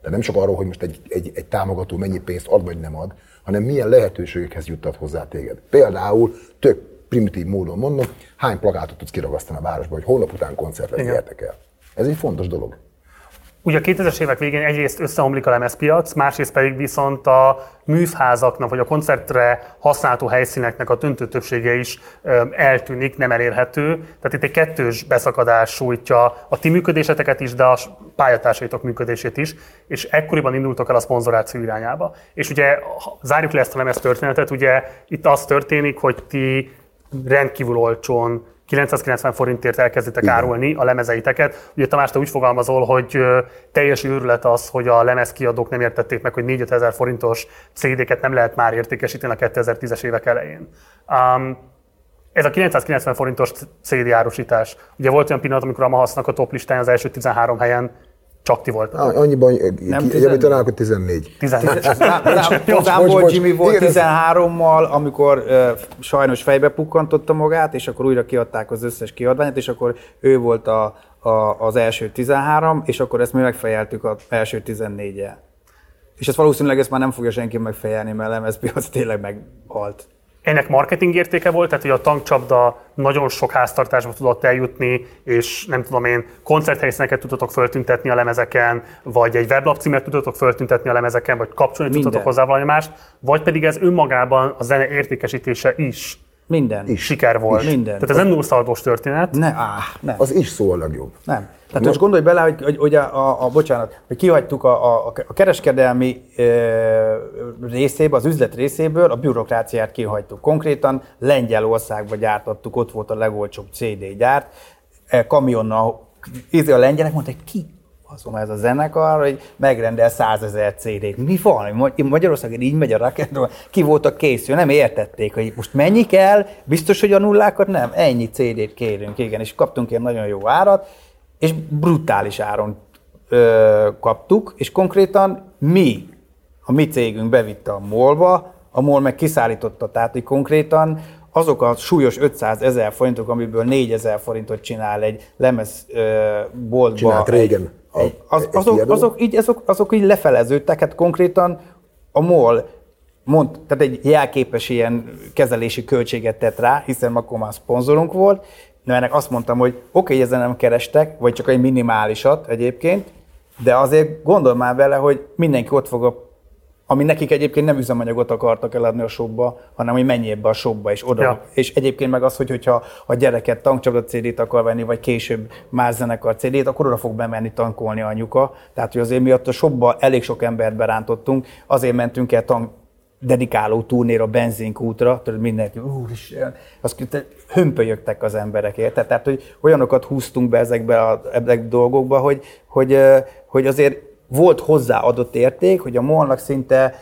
de nem csak arról, hogy most egy, egy, egy támogató mennyi pénzt ad vagy nem ad, hanem milyen lehetőségekhez juttat hozzá téged. Például tök primitív módon mondom, hány plakátot tudsz kiragasztani a városba, hogy holnap után koncertre gyertek el. Ez egy fontos dolog. Ugye a 2000-es évek végén egyrészt összeomlik a lemezpiac, másrészt pedig viszont a műfházaknak vagy a koncertre használható helyszíneknek a döntő többsége is eltűnik, nem elérhető. Tehát itt egy kettős beszakadás sújtja a ti működéseteket is, de a pályatársaitok működését is, és ekkoriban indultok el a szponzoráció irányába. És ugye zárjuk le ezt a lemez történetet, ugye itt az történik, hogy ti rendkívül olcsón 990 forintért elkezditek Igen. árulni a lemezeiteket. Ugye Tamás, te úgy fogalmazol, hogy teljes őrület az, hogy a lemezkiadók nem értették meg, hogy 4 ezer forintos CD-ket nem lehet már értékesíteni a 2010-es évek elején. Um, ez a 990 forintos CD árusítás. Ugye volt olyan pillanat, amikor a Mahasznak a top listáján az első 13 helyen csak ti voltatok. Ah, Annyiban, Nem ki- 14. javítanál, hogy 14. 14. bocs, Hozámból. Jimmy volt Igen, ez- 13-mal, amikor uh, sajnos fejbe pukkantotta magát, és akkor újra kiadták az összes kiadványt, és akkor ő volt a, a, az első 13, és akkor ezt mi megfejeltük az első 14-el. És ezt valószínűleg ezt már nem fogja senki megfejelni, mert a lemezpiac tényleg meghalt. Ennek marketing értéke volt, tehát hogy a tankcsapda nagyon sok háztartásba tudott eljutni, és nem tudom én, koncerthelyszíneket tudtatok föltüntetni a lemezeken, vagy egy weblap címet tudtatok föltüntetni a lemezeken, vagy kapcsolni Minden. tudtatok hozzá valami mást, vagy pedig ez önmagában a zene értékesítése is Minden. Is. siker volt. Minden. Tehát ez nem nullszaldós történet. Ne, áh, nem. Az is szó a legjobb. Nem. Tehát most gondolj bele, hogy, hogy, hogy a, a, a, bocsánat, hogy kihagytuk a, a, a kereskedelmi e, részéből, az üzlet részéből a bürokráciát kihagytuk. Konkrétan Lengyelországba gyártottuk, ott volt a legolcsóbb CD gyárt, e, kamionnal, ízé a lengyelek mondták, ki azon ez a zenekar, hogy megrendel százezer CD-t. Mi van? Magy- Magyarországon így megy a rakettról, ki voltak készül, nem értették, hogy most mennyi kell, biztos, hogy a nullákat nem, ennyi CD-t kérünk, igen, és kaptunk ilyen nagyon jó árat, és brutális áron ö, kaptuk, és konkrétan mi, a mi cégünk bevitte a molba, a MOL meg kiszállította, tehát hogy konkrétan azok a súlyos 500 ezer forintok, amiből 4 ezer forintot csinál egy lemez boltba. Csinált régen a- az, azok, azok, így, azok, azok így lefeleződtek, hát konkrétan a MOL mond, tehát egy jelképes ilyen kezelési költséget tett rá, hiszen akkor már szponzorunk volt, de ennek azt mondtam, hogy oké, okay, ezen nem kerestek, vagy csak egy minimálisat egyébként, de azért gondol már vele, hogy mindenki ott fog a ami nekik egyébként nem üzemanyagot akartak eladni a shopba, hanem hogy mennyi ebbe a shopba és oda. Ja. És egyébként meg az, hogy, hogyha a gyereket tankcsapda CD-t akar venni, vagy később más zenekar CD-t, akkor oda fog bemenni tankolni anyuka. Tehát, hogy azért miatt a shopba elég sok embert berántottunk, azért mentünk el tank dedikáló turnéra, benzinkútra, tudod, mindenki, úristen, azt te- hömpölyögtek az emberek, érted? Tehát, hogy olyanokat húztunk be ezekbe a, ezekbe a dolgokba, hogy, hogy, hogy azért volt hozzáadott érték, hogy a molnak szinte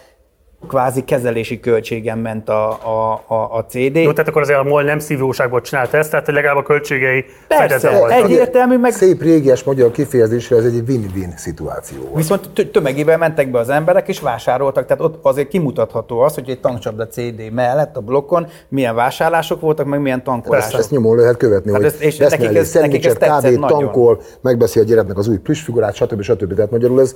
kvázi kezelési költségen ment a, a, a, a CD. Jó, tehát akkor azért a MOL nem szívóságból csinálta ezt, tehát legalább a költségei Persze, egyértelmű, meg Szép régies magyar kifejezésre ez egy win-win szituáció volt. Viszont tö- tömegében mentek be az emberek, és vásároltak. Tehát ott azért kimutatható az, hogy egy tankcsapda CD mellett a blokkon milyen vásárlások voltak, meg milyen tankolások. Ezt nyomon lehet követni, Hát hogy és nekik mellé ez- nekik ez kávét, nagyon. tankol, megbeszél a gyereknek az új plüssfigurát, stb. stb. Tehát magyarul ez,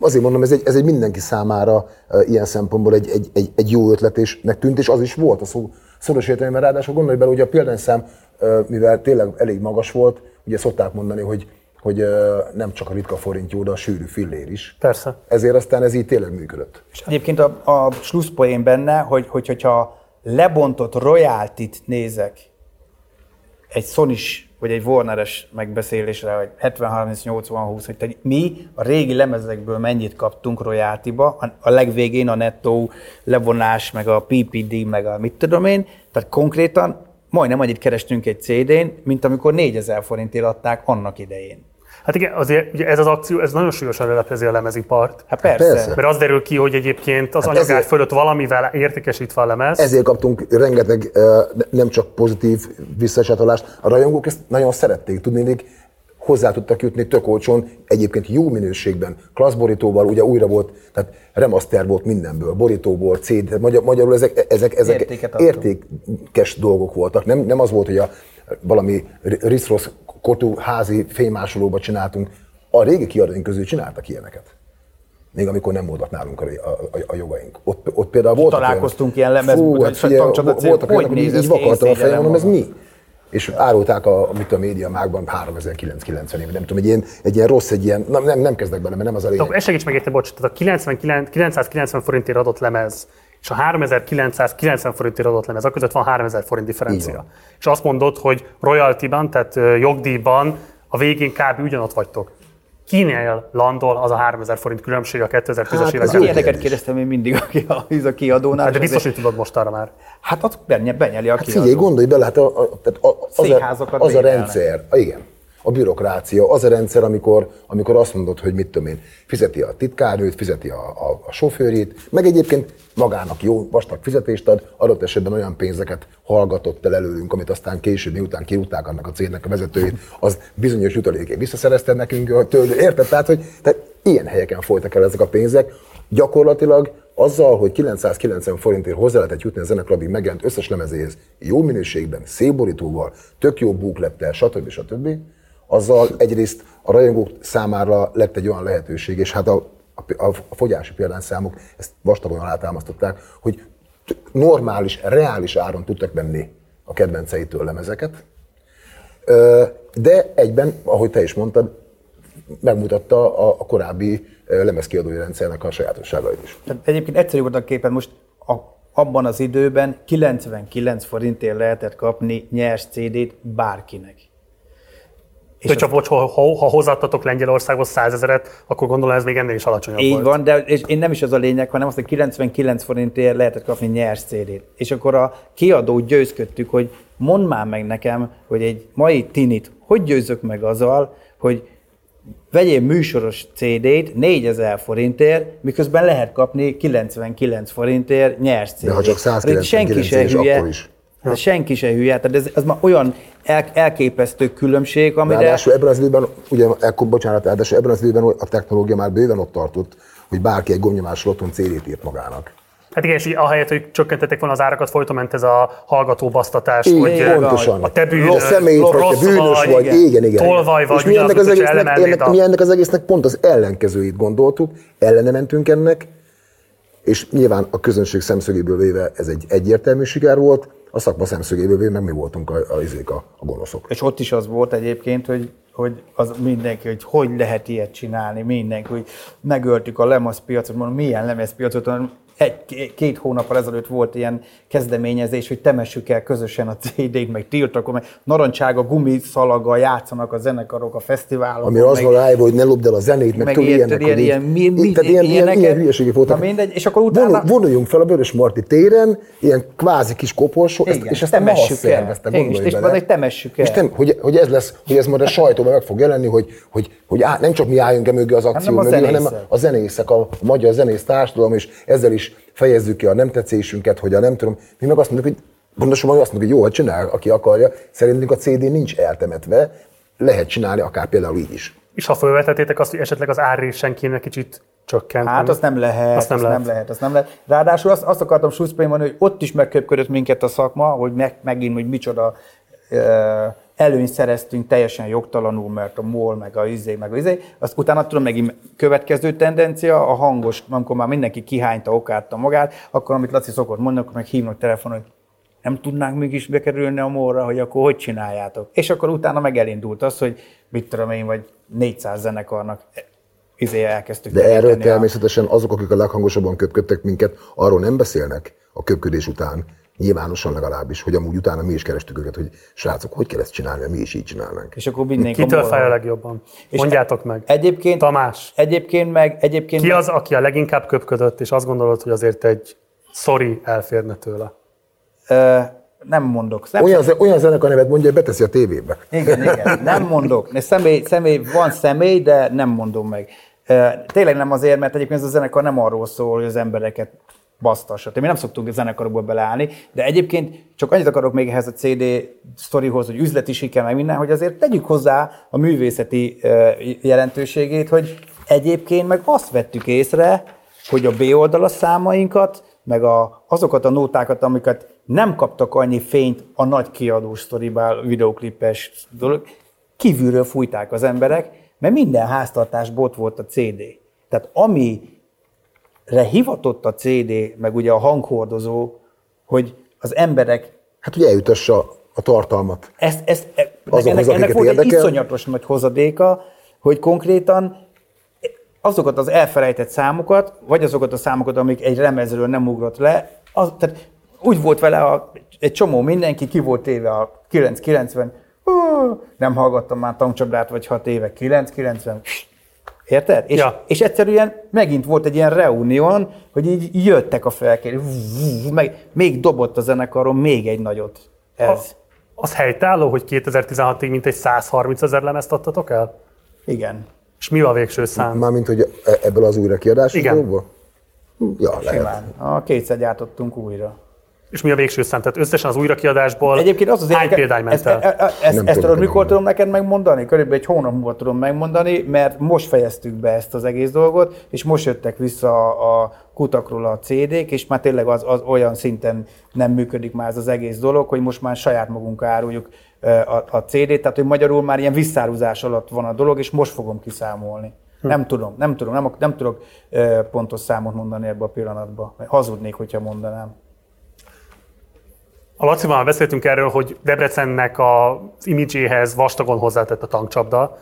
azért mondom, ez egy, ez egy mindenki számára ilyen szempontból egy, egy, egy, egy jó ötletésnek tűnt, és az is volt a szó szoros értelemben. Ráadásul gondolj bele, hogy a példányszám, mivel tényleg elég magas volt, ugye szokták mondani, hogy hogy nem csak a ritka forint jó, de a sűrű fillér is. Persze. Ezért aztán ez így tényleg működött. És egyébként a, a slusszpoén benne, hogy, hogy, hogyha lebontott royaltit nézek egy sony vagy egy Warneres megbeszélésre, hogy 70-30-80-20, hogy te, mi a régi lemezekből mennyit kaptunk royaltiba, a legvégén a nettó levonás, meg a PPD, meg a mit tudom én, tehát konkrétan majdnem annyit kerestünk egy CD-n, mint amikor 4000 forintért adták annak idején. Hát igen, azért ugye ez az akció, ez nagyon súlyosan leleplezi a lemezipart. Hát persze. persze. Mert az derül ki, hogy egyébként az Hát anyagár ezért- fölött valamivel értékesítve a lemez. Ezért kaptunk rengeteg nem csak pozitív visszacsatolást. A rajongók ezt nagyon szerették. Tudnék, hozzá tudtak jutni tök olcsón, egyébként jó minőségben, klassz borítóval, ugye újra volt, tehát remaster volt mindenből, borítóból, CD, magyar, magyarul ezek, ezek, ezek értékes dolgok voltak. Nem, nem az volt, hogy a valami Riszrosz kotú házi fénymásolóba csináltunk. A régi kiadóink közül csináltak ilyeneket. Még amikor nem voltak nálunk a, a, a jogaink. Ott, ott például voltak Találkoztunk ilyen lemezben, Fú, hogy hát cég, voltak hogy olyanok, néz így, vakartam a fejem, mondom, ez mi? És árulták a, mit a média mágban 3990 év, nem tudom, egy ilyen, egy ilyen rossz, egy ilyen, nem, nem, nem kezdek bele, mert nem az a lényeg. ezt segíts meg érteni, bocs, tehát a 99, 990 forintért adott lemez és a 3990 forintért adott lemez, akkor között van 3000 forint differencia. És azt mondod, hogy royalty-ban, tehát jogdíjban a végén kb. ugyanott vagytok. Kinél landol az a 3000 forint különbség a 2010-es Hát, évek az Ilyeneket kérdeztem én mindig aki a, a kiadónál. Hát De biztos, hogy tudod most arra már. Hát az benyeli, a Hát kiadó. figyelj, gondolj bele, hát a, a, tehát a, az, a, az a rendszer, a, igen, a bürokrácia, az a rendszer, amikor, amikor azt mondod, hogy mit tudom én, fizeti a titkárnőt, fizeti a, a, a sofőrét, meg egyébként magának jó vastag fizetést ad, adott esetben olyan pénzeket hallgatott el előlünk, amit aztán később, miután kirúgták annak a cégnek a vezetőjét, az bizonyos jutalékét visszaszerezte nekünk tőle. Érted? Tehát, hogy tehát ilyen helyeken folytak el ezek a pénzek. Gyakorlatilag azzal, hogy 990 forintért hozzá lehetett jutni a zenekarabig megjelent összes lemezéhez, jó minőségben, szép borítóval, tök jó búklettel, stb. stb. Azzal egyrészt a rajongók számára lett egy olyan lehetőség, és hát a, a, a fogyási példányszámok ezt vastagon alátámasztották, hogy normális, reális áron tudtak venni a kedvenceitől lemezeket, de egyben, ahogy te is mondtad, megmutatta a, a korábbi lemezkiadói rendszernek a sajátosságait is. Tehát egyébként egyszerű volt a képen, most a, abban az időben 99 forintért lehetett kapni nyers CD-t bárkinek. És hogyha bocs, ha, ha, ha hozzáadtatok Lengyelországhoz 100 ezeret, akkor gondolom ez még ennél is alacsonyabb Így volt. van, de és én nem is az a lényeg, hanem azt, hogy 99 forintért lehetett kapni nyers CD-t. És akkor a kiadót győzködtük, hogy mondd már meg nekem, hogy egy mai tinit hogy győzök meg azzal, hogy vegyél műsoros CD-t 4000 forintért, miközben lehet kapni 99 forintért nyers CD-t. De ha csak Hát itt 199 senki se és hülye, akkor is. De senki se hülye, tehát ez, ez már olyan el, elképesztő különbség, amire... Ráadásul ebben az időben, ugye, ekkor, bocsánat, ráadásul ebben az időben a technológia már bőven ott tartott, hogy bárki egy gomnyomásról otthon CD-t írt magának. Hát igen, és így ahelyett, hogy csökkentették volna az árakat, folyton ment ez a hallgatóbasztatás, Így, hogy pontosan. a te bűnöd, Rossz szemét vagy, rossz te bűnös vagy, igen. igen, igen. Tolvaj vagy, és mi ennek, az egésznek, ennek, a- mi ennek az egésznek pont az ellenkezőit gondoltuk, ellene mentünk ennek, és nyilván a közönség szemszögéből véve ez egy egyértelmű siker volt, a szakma szemszögéből meg mi voltunk a, a, a, a gonoszok. És ott is az volt egyébként, hogy, hogy az mindenki, hogy hogy lehet ilyet csinálni, mindenki, hogy megöltük a lemezpiacot, mondom, milyen lemezpiacot, egy, két hónappal ezelőtt volt ilyen kezdeményezés, hogy temessük el közösen a CD-t, meg tiltakom, meg narancsága gumiszalaggal játszanak a zenekarok a fesztiválokon. Ami az van rájva, hogy ne lopd el a zenét, meg, meg tudod, ilyen, ilyenek, ilyen, hogy ilyen, ilyen, tehát ilyen, ilyen, ilyeneket- ilyen hülyeségek voltak. Mindegy, és akkor utána... Vonul, vonuljunk fel a Vörös Marti téren, ilyen kvázi kis koporsó, ezt, és ezt temessük el. szervezte, gondolj és bele. majd temessük el. És nem, hogy, hogy, ez lesz, hogy ez majd a sajtóban meg fog jelenni, hogy, hogy, hogy á, nem csak mi álljunk e mögé az akció a mögé, hanem a zenészek, a magyar zenész társadalom, és ezzel is fejezzük ki a nem tetszésünket, hogy a nem tudom, mi meg azt mondjuk, hogy pontosabban azt mondjuk, hogy jó, hát csinál, aki akarja. Szerintünk a CD nincs eltemetve, lehet csinálni akár például így is. És ha felvetettétek azt, hogy esetleg az árrésen kéne kicsit csökkenteni. Hát azt nem lehet, Azt nem azt lehet. nem lehet, azt nem lehet. Ráadásul azt, azt akartam Suszpén mondani, hogy ott is megköpködött minket a szakma, hogy meg, megint, hogy micsoda ö, előnyt szereztünk teljesen jogtalanul, mert a MOL, meg a izé, meg a izé. Azt utána tudom megint következő tendencia, a hangos, amikor már mindenki kihányta, okárta magát, akkor amit Laci szokott mondani, akkor meg hívnak telefonon, hogy nem tudnánk mégis bekerülni a morra, hogy akkor hogy csináljátok. És akkor utána meg elindult az, hogy mit tudom én, vagy 400 zenekarnak izé elkezdtük. De erről teríteni a- természetesen azok, akik a leghangosabban köpködtek minket, arról nem beszélnek a köpködés után, nyilvánosan legalábbis, hogy amúgy utána mi is kerestük őket, hogy srácok, hogy kell ezt csinálni, mert mi is így csinálnánk. És akkor mindenki Kitől fáj a legjobban? És Mondjátok meg. Egyébként, Tamás. Egyébként meg, egyébként Ki meg, az, aki a leginkább köpködött, és azt gondolod, hogy azért egy sorry elférne tőle? Ö, nem mondok. Nem, Olyan, ze- olyan zenekar nevet mondja, hogy beteszi a tévébe. Igen, igen. Nem mondok. Személy, személy, van személy, de nem mondom meg. Tényleg nem azért, mert egyébként ez a zenekar nem arról szól, hogy az embereket basztassa. Tehát mi nem szoktunk zenekarokba beleállni, de egyébként csak annyit akarok még ehhez a CD sztorihoz, hogy üzleti siker, meg minden, hogy azért tegyük hozzá a művészeti jelentőségét, hogy egyébként meg azt vettük észre, hogy a B oldal a számainkat, meg a, azokat a nótákat, amiket nem kaptak annyi fényt a nagy kiadós sztoribál, videoklipes dolog, kívülről fújták az emberek, mert minden háztartásból ott volt a CD. Tehát amire hivatott a CD, meg ugye a hanghordozó, hogy az emberek Hát, hogy eljutassa a tartalmat. ezt, ezt, e- Azokhoz, ennek, ennek volt egy érdekel? iszonyatos nagy hozadéka, hogy konkrétan azokat az elfelejtett számokat, vagy azokat a számokat, amik egy lemezről nem ugrott le, az, tehát úgy volt vele a, egy csomó mindenki, ki volt téve a 990, Hú, nem hallgattam már tankcsapdát, vagy 6 éve, 990, Érted? És, Ja. és egyszerűen megint volt egy ilyen reunión, hogy így jöttek a felkérő, meg még dobott a zenekaron még egy nagyot. Ez. Az helytálló, hogy 2016-ig mintegy 130 ezer lemezt adtatok el? Igen. És mi a végső szám? Mármint, hogy e- ebből az újrakiadásból? Igen. dologból? Hm, Ja, lehet. Simán. A kétszer gyártottunk újra. És mi a végső szám? Tehát összesen az újrakiadásból Egyébként az az hány példány ment ezt, el? e- e- ezt, Nem ezt, tudom tudod, mikor tudom neked megmondani? Körülbelül egy hónap múlva tudom megmondani, mert most fejeztük be ezt az egész dolgot, és most jöttek vissza a kutakról a CD-k, és már tényleg az, az olyan szinten nem működik már ez az egész dolog, hogy most már saját magunk áruljuk a, a CD-t, tehát hogy magyarul már ilyen visszáruzás alatt van a dolog, és most fogom kiszámolni. Hm. Nem tudom, nem tudom, nem, nem tudok pontos számot mondani ebbe a pillanatban. Hazudnék, hogyha mondanám. A Lacival már beszéltünk erről, hogy Debrecennek az imidzséhez vastagon hozzátett a tankcsapda,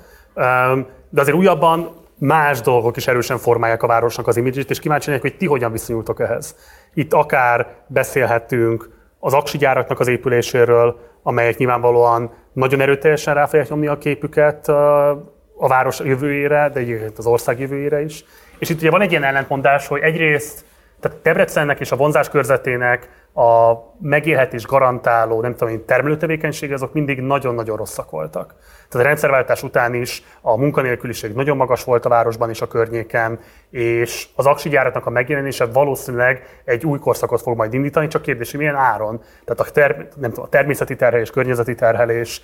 de azért újabban más dolgok is erősen formálják a városnak az imidzsét, és kíváncsi hogy ti hogyan viszonyultok ehhez. Itt akár beszélhetünk az aksi gyáraknak az épüléséről, amelyek nyilvánvalóan nagyon erőteljesen rá fogják nyomni a képüket a város jövőjére, de egyébként az ország jövőjére is. És itt ugye van egy ilyen ellentmondás, hogy egyrészt tehát Debrecennek és a vonzás körzetének a megélhetés garantáló, nem tudom én, termelőtevékenysége, azok mindig nagyon-nagyon rosszak voltak. Tehát a rendszerváltás után is a munkanélküliség nagyon magas volt a városban és a környéken, és az aksi gyáratnak a megjelenése valószínűleg egy új korszakot fog majd indítani, csak kérdés, hogy milyen áron. Tehát a, ter, nem tudom, a természeti terhelés, környezeti terhelés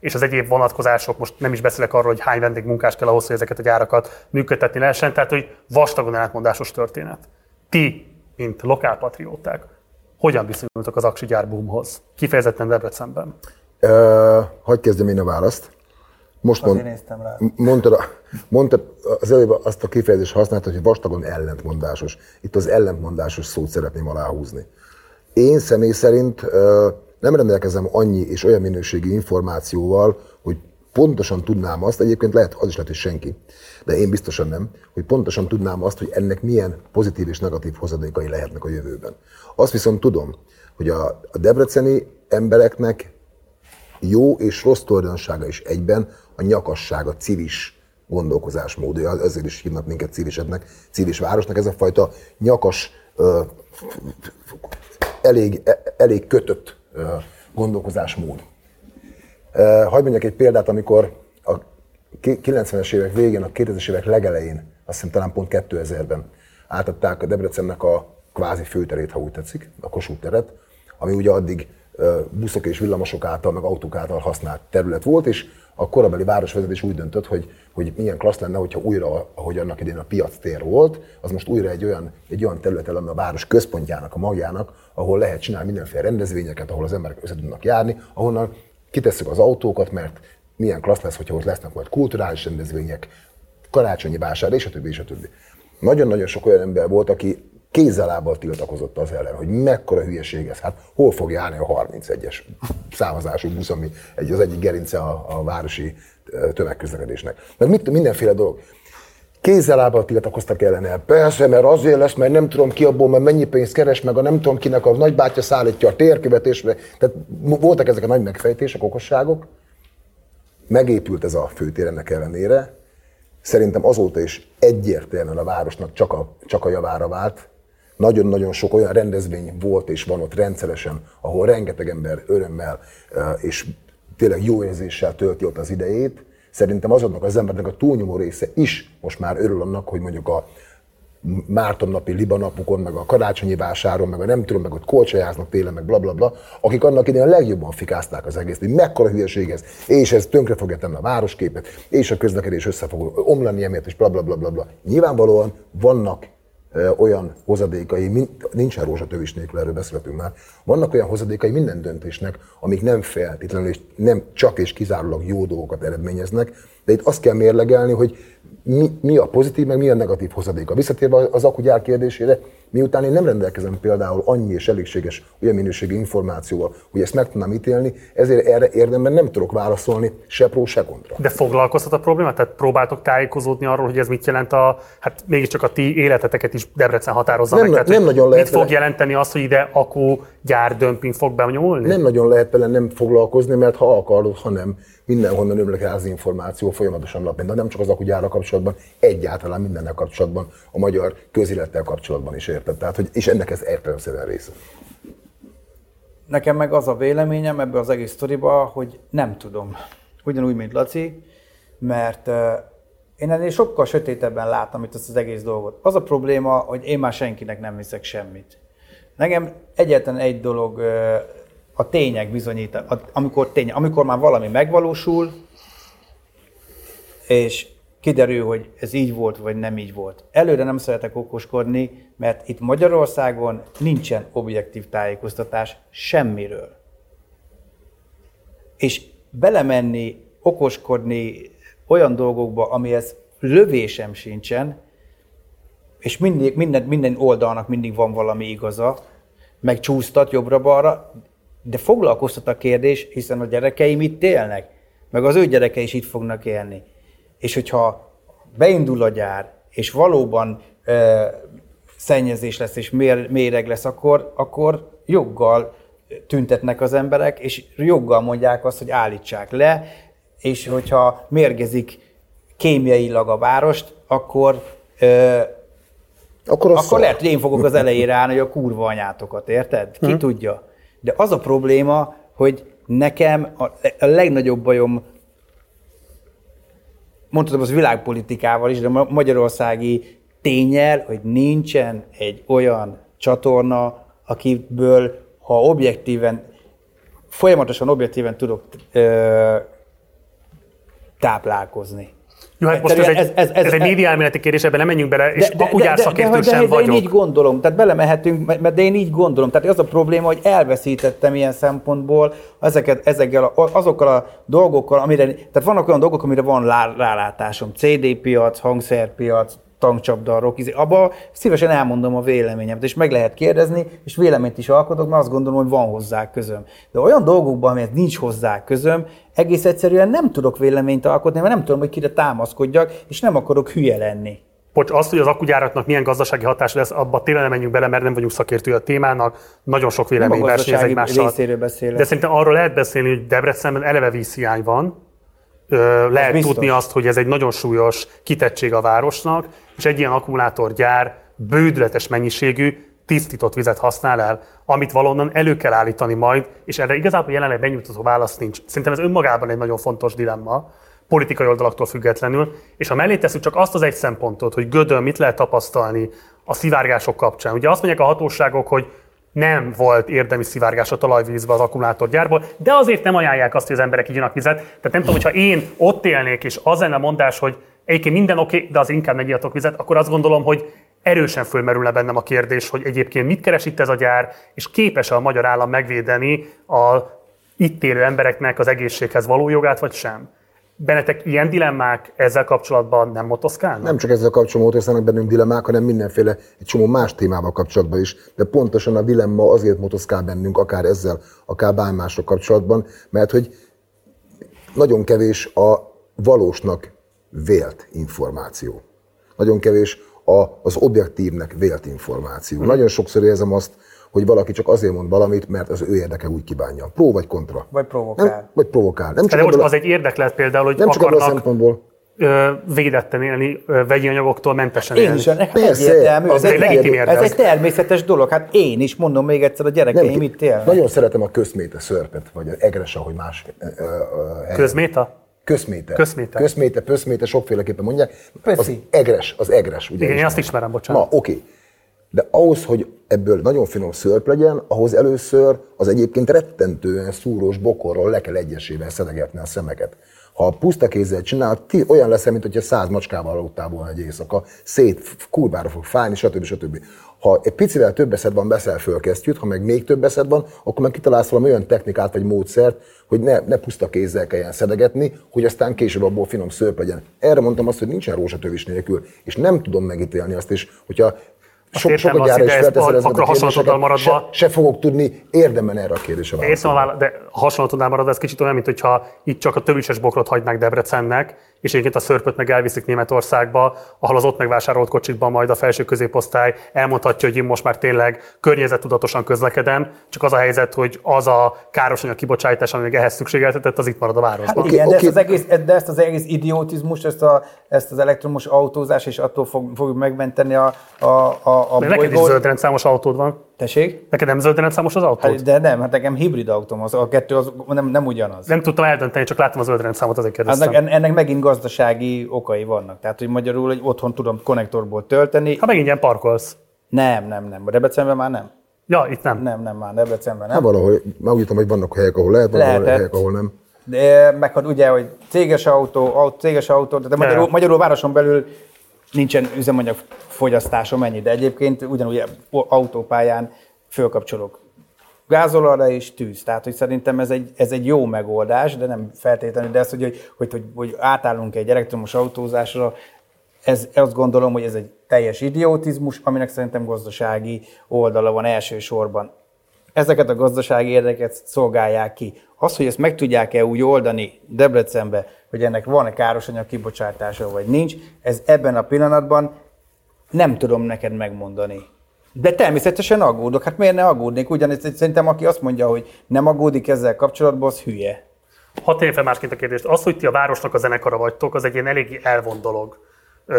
és az egyéb vonatkozások, most nem is beszélek arról, hogy hány vendégmunkás kell ahhoz, hogy ezeket a gyárakat működtetni lehessen, tehát hogy vastagon ellentmondásos történet. Ti, mint lokálpatrióták, hogyan viszonyultak az aksi gyár boomhoz? Kifejezetten Debrecenben. Uh, hagyj kezdjem én a választ. Most mond, Azért néztem rá. mondtad, a- mondtad az előbb azt a kifejezést használtad, hogy vastagon ellentmondásos. Itt az ellentmondásos szót szeretném aláhúzni. Én személy szerint ö, nem rendelkezem annyi és olyan minőségi információval, hogy pontosan tudnám azt, egyébként lehet, az is lehet, hogy senki, de én biztosan nem, hogy pontosan tudnám azt, hogy ennek milyen pozitív és negatív hozadékai lehetnek a jövőben. Azt viszont tudom, hogy a, a debreceni embereknek jó és rossz tulajdonsága is egyben a nyakasság, a civis gondolkozásmódja, ezért is hívnak minket civiseknek, civis városnak, ez a fajta nyakas, elég, e- elég kötött gondolkozásmód. Hadd mondjak egy példát, amikor a ki- 90-es évek végén, a 2000-es évek legelején, azt hiszem talán pont 2000-ben átadták a Debrecennek a kvázi főterét, ha úgy tetszik, a Kossuth teret, ami ugye addig buszok és villamosok által, meg autók által használt terület volt, és a korabeli városvezetés úgy döntött, hogy, hogy milyen klassz lenne, hogyha újra, ahogy annak idén a piac tér volt, az most újra egy olyan, egy olyan terület lenne a város központjának, a magjának, ahol lehet csinálni mindenféle rendezvényeket, ahol az emberek össze tudnak járni, ahonnan kitesszük az autókat, mert milyen klassz lesz, hogyha ott lesznek majd kulturális rendezvények, karácsonyi vásár, és a többi, és a többi. Nagyon-nagyon sok olyan ember volt, aki kézzelábbal tiltakozott az ellen, hogy mekkora hülyeség ez. Hát hol fog járni a 31-es szávazású busz, ami egy, az egyik gerince a, a városi tömegközlekedésnek. Meg mit, mindenféle dolog. Kézzelábbal tiltakoztak ellene. Persze, mert azért lesz, mert nem tudom ki abból, mert mennyi pénzt keres, meg a nem tudom kinek a nagybátyja szállítja a térkövetésre. Tehát voltak ezek a nagy megfejtések, okosságok. Megépült ez a főtér ennek ellenére. Szerintem azóta is egyértelműen a városnak csak a, csak a javára vált. Nagyon-nagyon sok olyan rendezvény volt és van ott rendszeresen, ahol rengeteg ember örömmel és tényleg jó érzéssel tölti ott az idejét. Szerintem azoknak az embernek a túlnyomó része is most már örül annak, hogy mondjuk a Mártonnapi libanapukon, meg a karácsonyi vásáron, meg a nem tudom, meg ott kolcsajáznak télen, meg blablabla, bla, bla, akik annak idején a legjobban fikázták az egész, hogy mekkora hülyeség ez, és ez tönkre fogja tenni a városképet, és a közlekedés össze fog omlani emiatt, és blablabla. Bla, bla, bla. Nyilvánvalóan vannak olyan hozadékai, min- nincsen rózsatövis nélkül, erről beszéltünk már, vannak olyan hozadékai minden döntésnek, amik nem feltétlenül és nem csak és kizárólag jó dolgokat eredményeznek, de itt azt kell mérlegelni, hogy mi, mi a pozitív, meg mi a negatív hozadéka. Visszatérve az akugyár kérdésére, miután én nem rendelkezem például annyi és elégséges olyan minőségű információval, hogy ezt meg tudnám ítélni, ezért erre érdemben nem tudok válaszolni se pró, se kontra. De foglalkoztat a probléma? Tehát próbáltok tájékozódni arról, hogy ez mit jelent a, hát mégiscsak a ti életeteket is Debrecen határozza Nem meg. Tehát, nem nagyon lehet Mit fog jelenteni az, hogy ide akú gyár dömping fog benyomulni? Nem nagyon lehet vele nem foglalkozni, mert ha akarod, hanem mindenhonnan ömlik rá az információ folyamatosan nap, mint nem csak az akugyára kapcsolatban, egyáltalán mindennel kapcsolatban, a magyar közélettel kapcsolatban is érted. Tehát, hogy, és ennek ez értelemszerűen része. Nekem meg az a véleményem ebbe az egész sztoriba, hogy nem tudom. Ugyanúgy, mint Laci, mert én ennél sokkal sötétebben látom itt ezt az egész dolgot. Az a probléma, hogy én már senkinek nem hiszek semmit. Nekem egyetlen egy dolog a tények bizonyít, amikor, tény, amikor már valami megvalósul, és kiderül, hogy ez így volt, vagy nem így volt. Előre nem szeretek okoskodni, mert itt Magyarországon nincsen objektív tájékoztatás semmiről. És belemenni, okoskodni olyan dolgokba, amihez lövésem sincsen, és mindig, minden, minden oldalnak mindig van valami igaza, meg csúsztat jobbra-balra, de foglalkoztat a kérdés, hiszen a gyerekeim itt élnek, meg az ő gyerekei is itt fognak élni. És hogyha beindul a gyár, és valóban ö, szennyezés lesz, és mér, méreg lesz, akkor, akkor joggal tüntetnek az emberek, és joggal mondják azt, hogy állítsák le, és hogyha mérgezik kémiailag a várost, akkor ö, Akkor, akkor szar. lehet, hogy én fogok az elejére állni, hogy a kurva anyátokat, érted? Ki tudja. De az a probléma, hogy nekem a, a legnagyobb bajom, mondhatom az világpolitikával is, de a magyarországi tényel, hogy nincsen egy olyan csatorna, akiből, ha objektíven, folyamatosan objektíven tudok ö, táplálkozni. Jó, hát most ez ez, ez, ez, ez egy médiaelméleti kérdés, ebben nem menjünk bele, és de, de, sem de, de vagyok. én így gondolom, tehát belemehetünk, de én így gondolom. Tehát az a probléma, hogy elveszítettem ilyen szempontból ezeket, ezekkel azokkal a dolgokkal, amire, tehát vannak olyan dolgok, amire van lá, rálátásom. CD piac, hangszerpiac, tankcsapda, rock, izé. abba szívesen elmondom a véleményemet, és meg lehet kérdezni, és véleményt is alkotok, mert azt gondolom, hogy van hozzá közöm. De olyan dolgokban, amihez nincs hozzá közöm, egész egyszerűen nem tudok véleményt alkotni, mert nem tudom, hogy kire támaszkodjak, és nem akarok hülye lenni. Bocs, azt, hogy az akugyáraknak milyen gazdasági hatása lesz, abba tényleg nem menjünk bele, mert nem vagyunk szakértői a témának, nagyon sok vélemény versenyez egymással. beszélek. De szerintem arról lehet beszélni, hogy Debrecenben eleve vízhiány van, lehet tudni azt, hogy ez egy nagyon súlyos kitettség a városnak, és egy ilyen akkumulátorgyár bődületes mennyiségű tisztított vizet használ el, amit valonnan elő kell állítani majd, és erre igazából jelenleg benyújtható válasz nincs. Szerintem ez önmagában egy nagyon fontos dilemma, politikai oldalaktól függetlenül, és ha mellé tesszük csak azt az egy szempontot, hogy Gödön mit lehet tapasztalni a szivárgások kapcsán. Ugye azt mondják a hatóságok, hogy nem volt érdemi szivárgás a talajvízbe az akkumulátorgyárból, de azért nem ajánlják azt, hogy az emberek igyanak vizet. Tehát nem tudom, hogyha én ott élnék, és az lenne a mondás, hogy egyébként minden oké, okay, de az inkább megíjatok vizet, akkor azt gondolom, hogy erősen fölmerülne bennem a kérdés, hogy egyébként mit keres itt ez a gyár, és képes-e a magyar állam megvédeni a itt élő embereknek az egészséghez való jogát, vagy sem. Bennetek ilyen dilemmák ezzel kapcsolatban nem motoszkálnak? Nem csak ezzel kapcsolatban osztanak bennünk dilemmák, hanem mindenféle egy csomó más témával kapcsolatban is. De pontosan a dilemma azért motoszkál bennünk, akár ezzel, akár bármásra kapcsolatban, mert hogy nagyon kevés a valósnak vélt információ. Nagyon kevés a, az objektívnek vélt információ. Hmm. Nagyon sokszor érzem azt, hogy valaki csak azért mond valamit, mert az ő érdeke úgy kívánja. Pró vagy kontra. Vagy provokál. Nem, vagy provokál. Nem csak, De most az egy érdeklet például, hogy nem csak abból a akarnak szempontból. ö, védetten élni, ö, vegyi anyagoktól mentesen Én élni. is, hát Persze, egyértelmű. az Ez, egy egy, legitim ez érdek. egy természetes dolog. Hát én is, mondom még egyszer, a gyerekeim itt élnek. Nagyon szeretem a közméte szörpet, vagy egres, ahogy más ö, ö, ö, helyen. Közméta? Közméte. Közméte. Közméte, pöszméte, sokféleképpen mondják. Az Pöszi. egres, az egres. Ugye Igen, én azt ismerem, bocsánat. Na, oké. De ahhoz, hogy ebből nagyon finom szörp legyen, ahhoz először az egyébként rettentően szúrós bokorról le kell egyesével szedegetni a szemeket. Ha puszta kézzel csinálod, ti olyan leszel, mint hogyha száz macskával aludtál volna egy éjszaka, szét, kurvára fog fájni, stb. stb. Ha egy picivel több eszed van, beszel föl kesztyűt, ha meg még több eszed van, akkor meg kitalálsz valami olyan technikát vagy módszert, hogy ne, ne puszta kézzel kelljen szedegetni, hogy aztán később abból finom szőp legyen. Erre mondtam azt, hogy nincsen rózsatövis nélkül, és nem tudom megítélni azt is, hogyha so, értem sokat gyára is felteszed ezeket a kérdéseket, maradva- se, se, fogok tudni érdemben erre a kérdésre Értem, válaszolni. a vála- de ha hasonlatodnál marad, ez kicsit olyan, mint hogyha itt csak a tövises bokrot hagynák Debrecennek, és egyébként a szörpöt meg elviszik Németországba, ahol az ott megvásárolt kocsikban majd a felső középosztály elmondhatja, hogy én most már tényleg környezettudatosan közlekedem, csak az a helyzet, hogy az a károsanyag kibocsátás, ami még ehhez szükségeltetett, az itt marad a városban. Hát igen, de, oké. ezt az egész, de ezt az egész idiotizmus, ezt, a, ezt az elektromos autózás, és attól fog, fogjuk megmenteni a, a, a, a De neked is bolygót. zöld rendszámos autód van. Tessék? Neked nem zöld rendszámos az autód? Hát, de nem, hát nekem hibrid autóm, az, a kettő az nem, nem ugyanaz. Nem tudtam eldönteni, csak láttam a zöld rendszámot, azért Hát kérdeztem. ennek, ennek megint gazdasági okai vannak. Tehát, hogy magyarul egy otthon tudom konnektorból tölteni. Ha megint ilyen parkolsz. Nem, nem, nem. A Debrecenben már nem. Ja, itt nem. Nem, nem, már Debrecenben nem. Hát valahol, már úgy tudom, hogy vannak helyek, ahol lehet, vannak Lehetett. helyek, ahol nem. De meg hát ugye, hogy céges autó, autó céges autó, de magyarul, magyarul városon belül nincsen üzemanyag fogyasztásom ennyi, de egyébként ugyanúgy autópályán fölkapcsolok gázolajra és tűz. Tehát, hogy szerintem ez egy, ez egy jó megoldás, de nem feltétlenül, de ez, hogy, hogy, hogy, hogy, átállunk egy elektromos autózásra, ez, azt gondolom, hogy ez egy teljes idiotizmus, aminek szerintem gazdasági oldala van elsősorban. Ezeket a gazdasági érdeket szolgálják ki. Az, hogy ezt meg tudják-e úgy oldani Debrecenbe, hogy ennek van-e károsanyag kibocsátása, vagy nincs, ez ebben a pillanatban nem tudom neked megmondani. De természetesen aggódok. Hát miért ne aggódnék? Ugyanis szerintem aki azt mondja, hogy nem aggódik ezzel kapcsolatban, az hülye. Hadd tegyem másként a kérdést. Az, hogy ti a városnak a zenekara vagytok, az egy ilyen elég elvont dolog.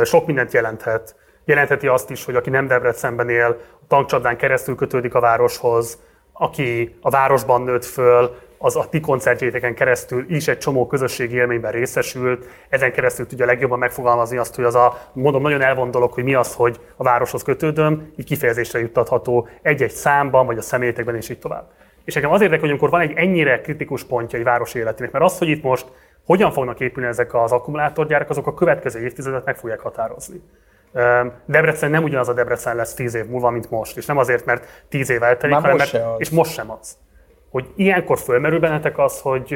Sok mindent jelenthet. Jelentheti azt is, hogy aki nem Debrecenben él, a tankcsapdán keresztül kötődik a városhoz, aki a városban nőtt föl, az a ti koncertjéteken keresztül is egy csomó közösségi élményben részesült, ezen keresztül tudja legjobban megfogalmazni azt, hogy az a, mondom, nagyon elvont dolog, hogy mi az, hogy a városhoz kötődöm, így kifejezésre juttatható egy-egy számban, vagy a személyekben, és így tovább. És nekem az érdekel, hogy amikor van egy ennyire kritikus pontja egy város életének, mert az, hogy itt most hogyan fognak épülni ezek az akkumulátorgyárak, azok a következő évtizedet meg fogják határozni. Debrecen nem ugyanaz a Debrecen lesz tíz év múlva, mint most, és nem azért, mert tíz év eltelik, Már hanem most mert, és most sem az. Hogy ilyenkor fölmerül bennetek az, hogy,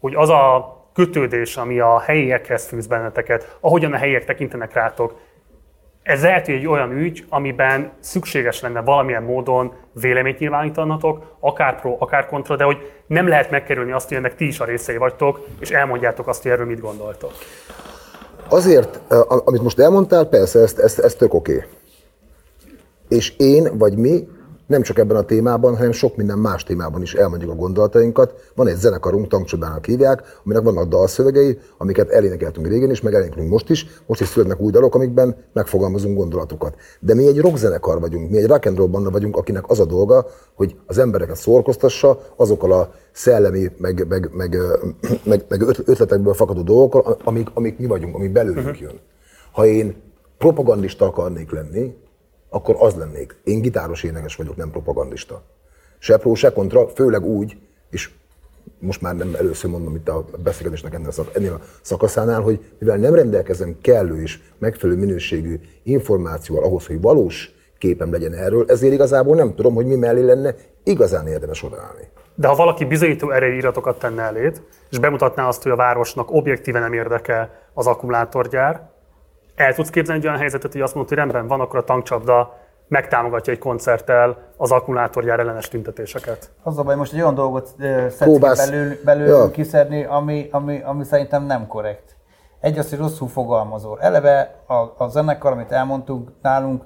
hogy az a kötődés, ami a helyiekhez fűz benneteket, ahogyan a helyiek tekintenek rátok, ez lehet, hogy egy olyan ügy, amiben szükséges lenne valamilyen módon véleményt nyilvánítanatok, akár pro, akár kontra, de hogy nem lehet megkerülni azt, hogy ennek ti is a részei vagytok, és elmondjátok azt, hogy erről mit gondoltok. Azért, amit most elmondtál, persze, ez, ez, ez tök oké. És én, vagy mi, nem csak ebben a témában, hanem sok minden más témában is elmondjuk a gondolatainkat. Van egy zenekarunk, tankcsodának hívják, aminek vannak dalszövegei, amiket elénekeltünk régen is, meg elénekelünk most is. Most is születnek új dalok, amikben megfogalmazunk gondolatokat. De mi egy rockzenekar vagyunk, mi egy rock and roll banda vagyunk, akinek az a dolga, hogy az embereket szórakoztassa azokkal a szellemi, meg, meg, meg, meg, meg öt- ötletekből fakadó dolgokkal, amik, amik mi vagyunk, ami belőlünk jön. Ha én propagandista akarnék lenni, akkor az lennék. Én gitáros énekes vagyok, nem propagandista. Se pró, se kontra, főleg úgy, és most már nem először mondom itt a beszélgetésnek ennél a, szak, szakaszánál, hogy mivel nem rendelkezem kellő és megfelelő minőségű információval ahhoz, hogy valós képem legyen erről, ezért igazából nem tudom, hogy mi mellé lenne igazán érdemes odaállni. De ha valaki bizonyító erejű iratokat tenne eléd, és bemutatná azt, hogy a városnak objektíve nem érdekel az akkumulátorgyár, el tudsz képzelni egy olyan helyzetet, hogy azt mondod, hogy rendben van, akkor a tankcsapda megtámogatja egy koncerttel az akkumulátorgyár ellenes tüntetéseket. Az a baj, most egy olyan dolgot Próbálsz- belül, belül Ja. kiszedni, ami, ami, ami szerintem nem korrekt. Egy az, hogy rosszul fogalmazol. Eleve a, a zenekar, amit elmondtuk nálunk,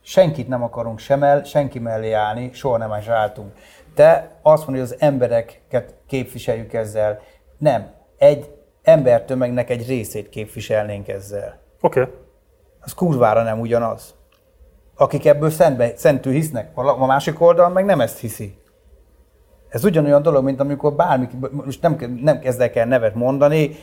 senkit nem akarunk sem el, senki mellé állni, soha nem is álltunk. Te azt mondod, hogy az embereket képviseljük ezzel. Nem. Egy embertömegnek egy részét képviselnénk ezzel. Oké. Okay. Az kurvára nem ugyanaz. Akik ebből szentbe, szentül hisznek, a másik oldal meg nem ezt hiszi. Ez ugyanolyan dolog, mint amikor bármi, most nem, nem kezdek el nevet mondani,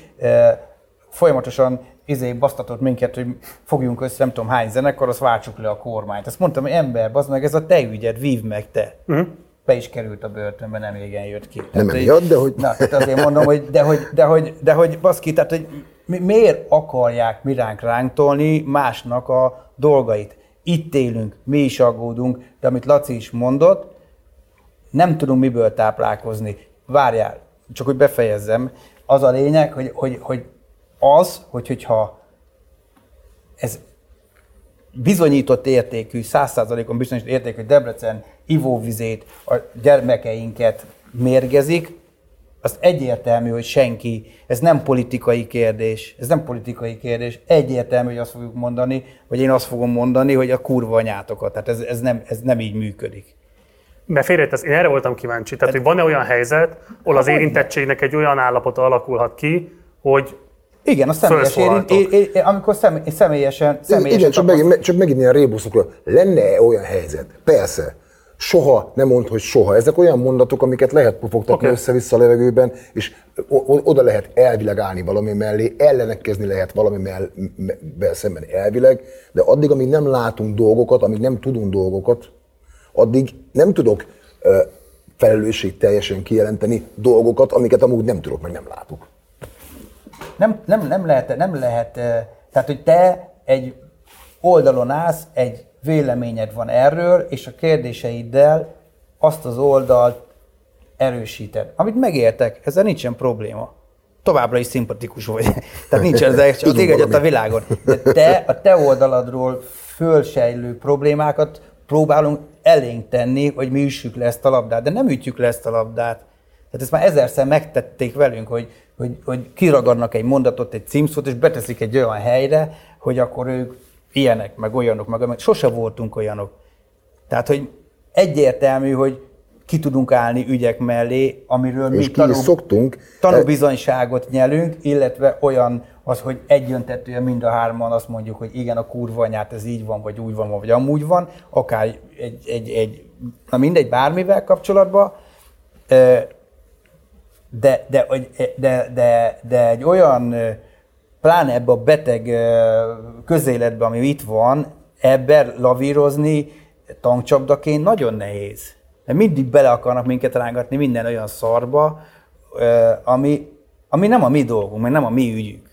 folyamatosan izé basztatott minket, hogy fogjunk össze, nem tudom hány zenekar, azt váltsuk le a kormányt. Azt mondtam, hogy ember, az meg ez a te ügyed, vív meg te. Uh-huh. be is került a börtönbe, nem régen jött ki. Nem Tehát, emiatt, de hogy- Na, tehát azért mondom, hogy de hogy, de hogy, de hogy baszki, tehát hogy mi- miért akarják mi ránk ránktolni másnak a dolgait? Itt élünk, mi is aggódunk, de amit Laci is mondott, nem tudunk miből táplálkozni. Várjál, csak hogy befejezzem. Az a lényeg, hogy, hogy, hogy az, hogy, hogyha ez bizonyított értékű, száz százalékon bizonyított értékű, Debrecen ivóvizét, a gyermekeinket mérgezik, az egyértelmű, hogy senki, ez nem politikai kérdés, ez nem politikai kérdés, egyértelmű, hogy azt fogjuk mondani, vagy én azt fogom mondani, hogy a kurva anyátokat, tehát ez, ez, nem, ez nem így működik. Mert félretesz, én erre voltam kíváncsi. Tehát, hogy van-e olyan helyzet, ahol az érintettségnek egy olyan állapota alakulhat ki, hogy Igen, a személyes érint, Felszólaltok. é, é, amikor személy, személyesen, személyesen Igen, csak megint, csak megint ilyen rébuszokról. Lenne olyan helyzet? Persze. Soha, nem mond, hogy soha. Ezek olyan mondatok, amiket lehet pofogtatni okay. össze-vissza a levegőben, és oda lehet elvileg állni valami mellé, ellenekkezni lehet valami mell- me- szemben elvileg, de addig, amíg nem látunk dolgokat, amíg nem tudunk dolgokat, addig nem tudok ö, felelősség teljesen kijelenteni dolgokat, amiket amúgy nem tudok, meg nem látok. nem, nem, nem, lehet, nem lehet, eh, tehát hogy te egy oldalon állsz, egy véleményed van erről, és a kérdéseiddel azt az oldalt erősíted. Amit megértek, ezzel nincsen probléma. Továbbra is szimpatikus vagy. Tehát nincsen ez az Tudunk ég a világon. De te, a te oldaladról fölsejlő problémákat próbálunk elénk tenni, hogy mi üssük le ezt a labdát. De nem ütjük le ezt a labdát. Tehát ezt már ezerszer megtették velünk, hogy, hogy, hogy kiragadnak egy mondatot, egy címszót, és beteszik egy olyan helyre, hogy akkor ők ilyenek, meg olyanok, meg. Sose voltunk olyanok. Tehát, hogy egyértelmű, hogy ki tudunk állni ügyek mellé, amiről És mi is szoktunk. tanúbizonyságot nyelünk, illetve olyan az, hogy egyöntetően mind a hárman azt mondjuk, hogy igen, a kurva anyát ez így van, vagy úgy van, vagy amúgy van, akár egy, egy, egy na mindegy, bármivel kapcsolatban, de, de, de, de, de egy olyan, pláne ebbe a beteg közéletbe, ami itt van, ebben lavírozni tankcsapdaként nagyon nehéz. Mert mindig bele akarnak minket rángatni minden olyan szarba, ami, ami nem a mi dolgunk, meg nem a mi ügyünk.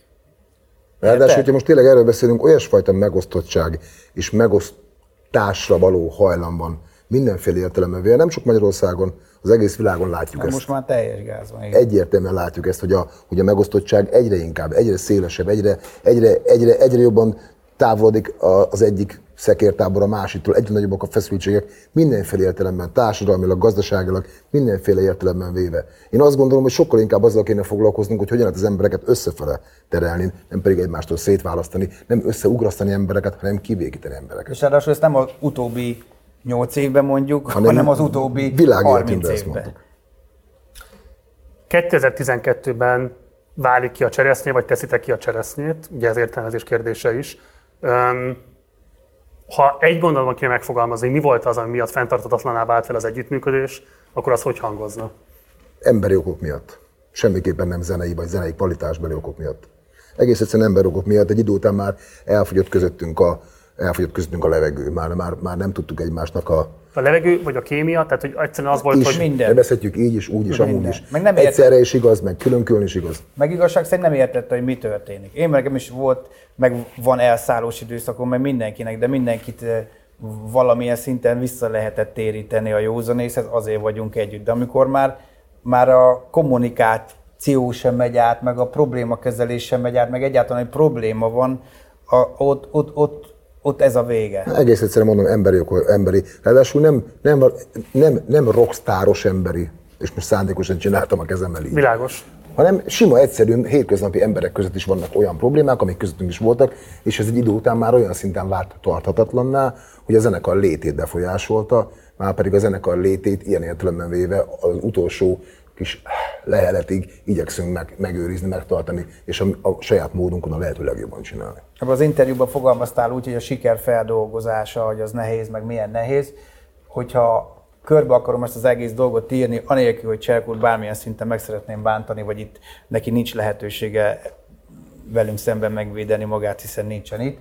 Ráadásul, hogyha most tényleg erről beszélünk, olyasfajta megosztottság és megosztásra való hajlam van mindenféle értelemben véve, nem csak Magyarországon, az egész világon látjuk Na, ezt. most már teljes gáz van. igen. Egyértelműen látjuk ezt, hogy a, hogy a megosztottság egyre inkább, egyre szélesebb, egyre, egyre, egyre, egyre jobban távolodik az egyik szekértábor a másiktól, egyre nagyobbak a feszültségek, mindenféle értelemben, társadalmilag, gazdaságilag, mindenféle értelemben véve. Én azt gondolom, hogy sokkal inkább azzal kéne foglalkoznunk, hogy hogyan lehet az embereket összefele terelni, nem pedig egymástól szétválasztani, nem összeugrasztani embereket, hanem kivékíteni embereket. És ráadásul ezt nem az utóbbi 8 évben mondjuk, hanem, hanem az utóbbi 30 világéletünkben ezt évben. mondtuk. 2012-ben válik ki a cseresznye, vagy teszitek ki a cseresznyét, ugye ez értelmezés kérdése is. Öm, ha egy gondolatban kéne megfogalmazni, mi volt az, ami miatt fenntartatatlaná vált fel az együttműködés, akkor az hogy hangozna? emberi okok miatt. Semmiképpen nem zenei vagy zenei kvalitásbeli okok miatt. Egész egyszerűen emberi okok miatt egy idő után már elfogyott közöttünk a, elfogyott közöttünk a levegő. Már, már, már nem tudtuk egymásnak a... A levegő, vagy a kémia, tehát hogy egyszerűen az volt, is, hogy minden. Nevezhetjük így is, úgy is, amúgy is. Meg nem. Egyszerre is igaz, meg külön-külön is igaz. Meg igazság szerint nem értette, hogy mi történik. Én meg is volt, meg van elszállós időszakom, meg mindenkinek, de mindenkit eh, valamilyen szinten vissza lehetett téríteni a józanészhez, azért vagyunk együtt. De amikor már, már a kommunikáció sem megy át, meg a problémakezelés sem megy át, meg egyáltalán egy probléma van, a, ott, ott, ott, ott ez a vége. Egész egyszerűen mondom, emberi emberi. Ráadásul nem, nem, nem, nem rockstáros emberi, és most szándékosan csináltam a kezemmel így. világos. hanem sima, egyszerű, hétköznapi emberek között is vannak olyan problémák, amik közöttünk is voltak, és ez egy idő után már olyan szinten vált tarthatatlanná, hogy a zenekar létét befolyásolta, már pedig a zenekar létét ilyen értelemben véve az utolsó kis leheletig igyekszünk meg, megőrizni, megtartani, és a, a saját módunkon a lehető legjobban csinálni. Ebben az interjúban fogalmaztál úgy, hogy a siker feldolgozása, hogy az nehéz, meg milyen nehéz. Hogyha körbe akarom ezt az egész dolgot írni, anélkül, hogy Cserkút bármilyen szinten meg szeretném bántani, vagy itt neki nincs lehetősége velünk szemben megvédeni magát, hiszen nincsen itt.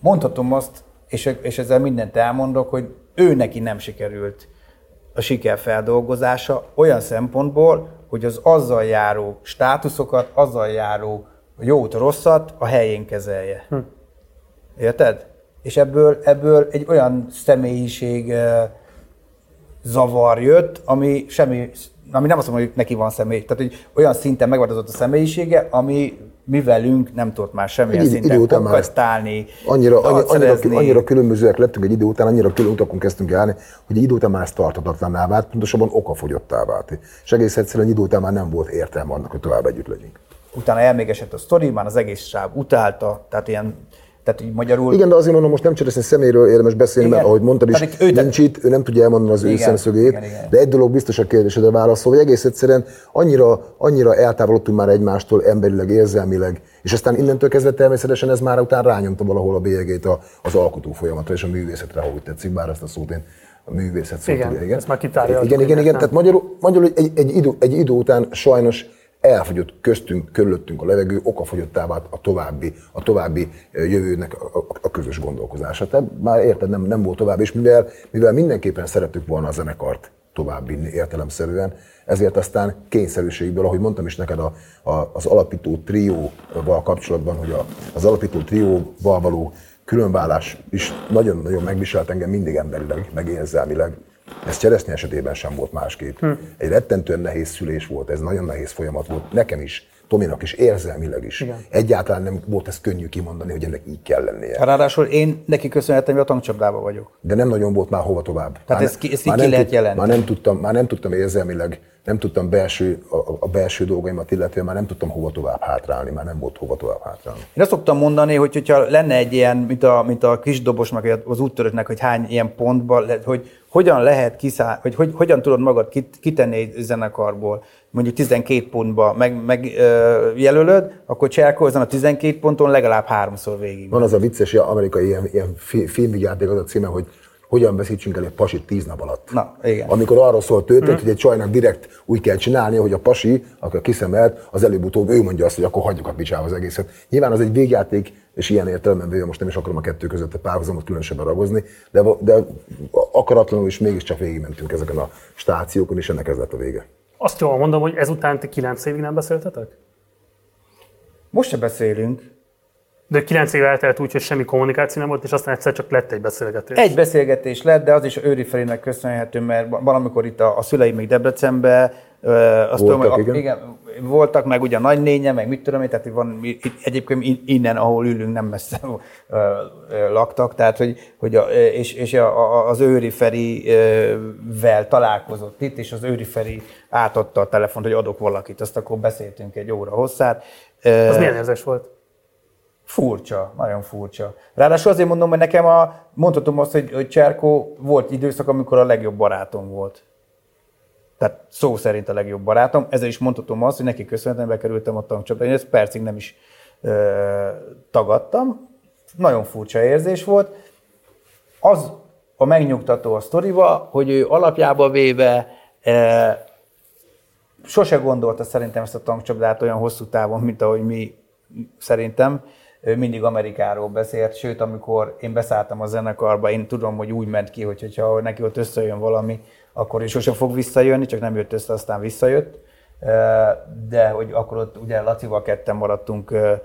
Mondhatom azt, és, és ezzel mindent elmondok, hogy ő neki nem sikerült a siker feldolgozása olyan szempontból, hogy az azzal járó státuszokat, azzal járó jót, rosszat a helyén kezelje. Hm. Érted? És ebből, ebből egy olyan személyiség zavar jött, ami semmi, ami nem azt mondom, hogy neki van személy, tehát hogy olyan szinten megváltozott a személyisége, ami mi velünk nem tudott már semmilyen Egy szinten idő konkasztálni, Annyira, annyi, annyira, annyira különbözőek lettünk egy idő után, annyira külön utakon kezdtünk járni, hogy egy idő után már ez tartatatlanná vált, pontosabban okafogyottá vált. És egész egyszerűen egy idő után már nem volt értelme annak, hogy tovább együtt legyünk. utána elmégesett a sztori, már az egész sáv utálta, tehát ilyen, tehát így magyarul... Igen, de azért mondom, most nem cseresznyi személyről érdemes beszélni, Igen. mert ahogy mondtad is, Pedig ő nincs itt, ő nem tudja elmondani az ő Igen, szemszögét, igen, igen. de egy dolog biztos a kérdésedre válaszol, hogy egész egyszerűen annyira, annyira eltávolodtunk már egymástól emberileg, érzelmileg, és aztán innentől kezdve természetesen ez már után rányomta valahol a bélyegét a- az alkotó folyamatra és a művészetre, ha úgy tetszik, bár ezt a szót én a művészet szót Igen, tudja, ezt már Igen, igen, igen, nem. tehát magyarul, magyarul egy, egy, idő, egy idő után sajnos elfogyott köztünk, körülöttünk a levegő, okafogyottá vált a további, a további jövőnek a, a, a közös gondolkozása. Tehát már érted, nem, nem volt tovább, és mivel, mivel mindenképpen szerettük volna a zenekart tovább vinni értelemszerűen, ezért aztán kényszerűségből, ahogy mondtam is neked a, a, az alapító trióval kapcsolatban, hogy a, az alapító trióval való különvállás is nagyon-nagyon megviselt engem mindig emberileg, meg érzelmileg. Ez Cseresznye esetében sem volt másképp. Hm. Egy rettentően nehéz szülés volt, ez nagyon nehéz folyamat volt nekem is, Tominak is, érzelmileg is. Igen. Egyáltalán nem volt ez könnyű kimondani, hogy ennek így kell lennie. Ráadásul én neki köszönhetem, hogy a tankcsapdában vagyok. De nem nagyon volt már hova tovább. Tehát már ezt ki- ezt már ki nem lehet tud- jelenteni. Már nem, tudtam, már nem tudtam érzelmileg, nem tudtam belső, a, a belső dolgaimat illetően, már nem tudtam hova tovább hátrálni, már nem volt hova tovább hátrálni. Én azt szoktam mondani, hogy hogyha lenne egy ilyen, mint a, mint a kis dobosnak, az úttörőknek, hogy hány ilyen pontban, hogy hogyan lehet kiszáll, hogy, hogy hogyan tudod magad kit- kitenni egy zenekarból, mondjuk 12 pontba meg, meg ö, jelölöd, akkor Cserko ezen a 12 ponton legalább háromszor végig. Van az a vicces ilyen amerikai ilyen, ilyen fi- filmvigyáték az a címe, hogy hogyan veszítsünk el egy pasit tíz nap alatt. Na, igen. Amikor arról szólt történet, hogy egy csajnak direkt úgy kell csinálni, hogy a pasi, aki kiszemelt, az előbb-utóbb ő mondja azt, hogy akkor hagyjuk a picsába az egészet. Nyilván az egy végjáték, és ilyen értelemben véve most nem is akarom a kettő között a párhuzamot különösebben ragozni, de, de akaratlanul is mégiscsak végigmentünk ezeken a stációkon, és ennek ez lett a vége. Azt jól mondom, hogy ezután ti kilenc évig nem beszéltetek? Most se beszélünk. De kilenc év eltelt úgy, hogy semmi kommunikáció nem volt, és aztán egyszer csak lett egy beszélgetés. Egy beszélgetés lett, de az is Őri Felének köszönhető, mert valamikor itt a, a szüleim még Debrecenben, azt Voltak, tudom, hogy a- igen. voltak, meg ugye a nagynénye, meg mit tudom én, tehát van, egyébként in- innen, ahol ülünk, nem messze ö, ö, laktak, tehát hogy, hogy a, és, és a, a, az Őri Ferivel találkozott itt, és az Őri Feri átadta a telefont, hogy adok valakit, azt akkor beszéltünk egy óra hosszát. Az milyen érzés volt? Furcsa, nagyon furcsa. Ráadásul azért mondom, hogy nekem a, mondhatom azt, hogy, hogy Cserkó volt időszak, amikor a legjobb barátom volt. Tehát szó szerint a legjobb barátom. Ezzel is mondhatom azt, hogy neki köszönhetően bekerültem a tankcsapdába. Én ezt percig nem is ö, tagadtam. Nagyon furcsa érzés volt. Az a megnyugtató a sztoriba, hogy ő alapjába véve e, sose gondolta szerintem ezt a tankcsapdát olyan hosszú távon, mint ahogy mi szerintem. Ő mindig Amerikáról beszélt, sőt, amikor én beszálltam a zenekarba, én tudom, hogy úgy ment ki, hogy hogyha neki ott összejön valami, akkor is sosem fog visszajönni, csak nem jött össze, aztán visszajött. De hogy akkor ott ugye Lacival ketten maradtunk e,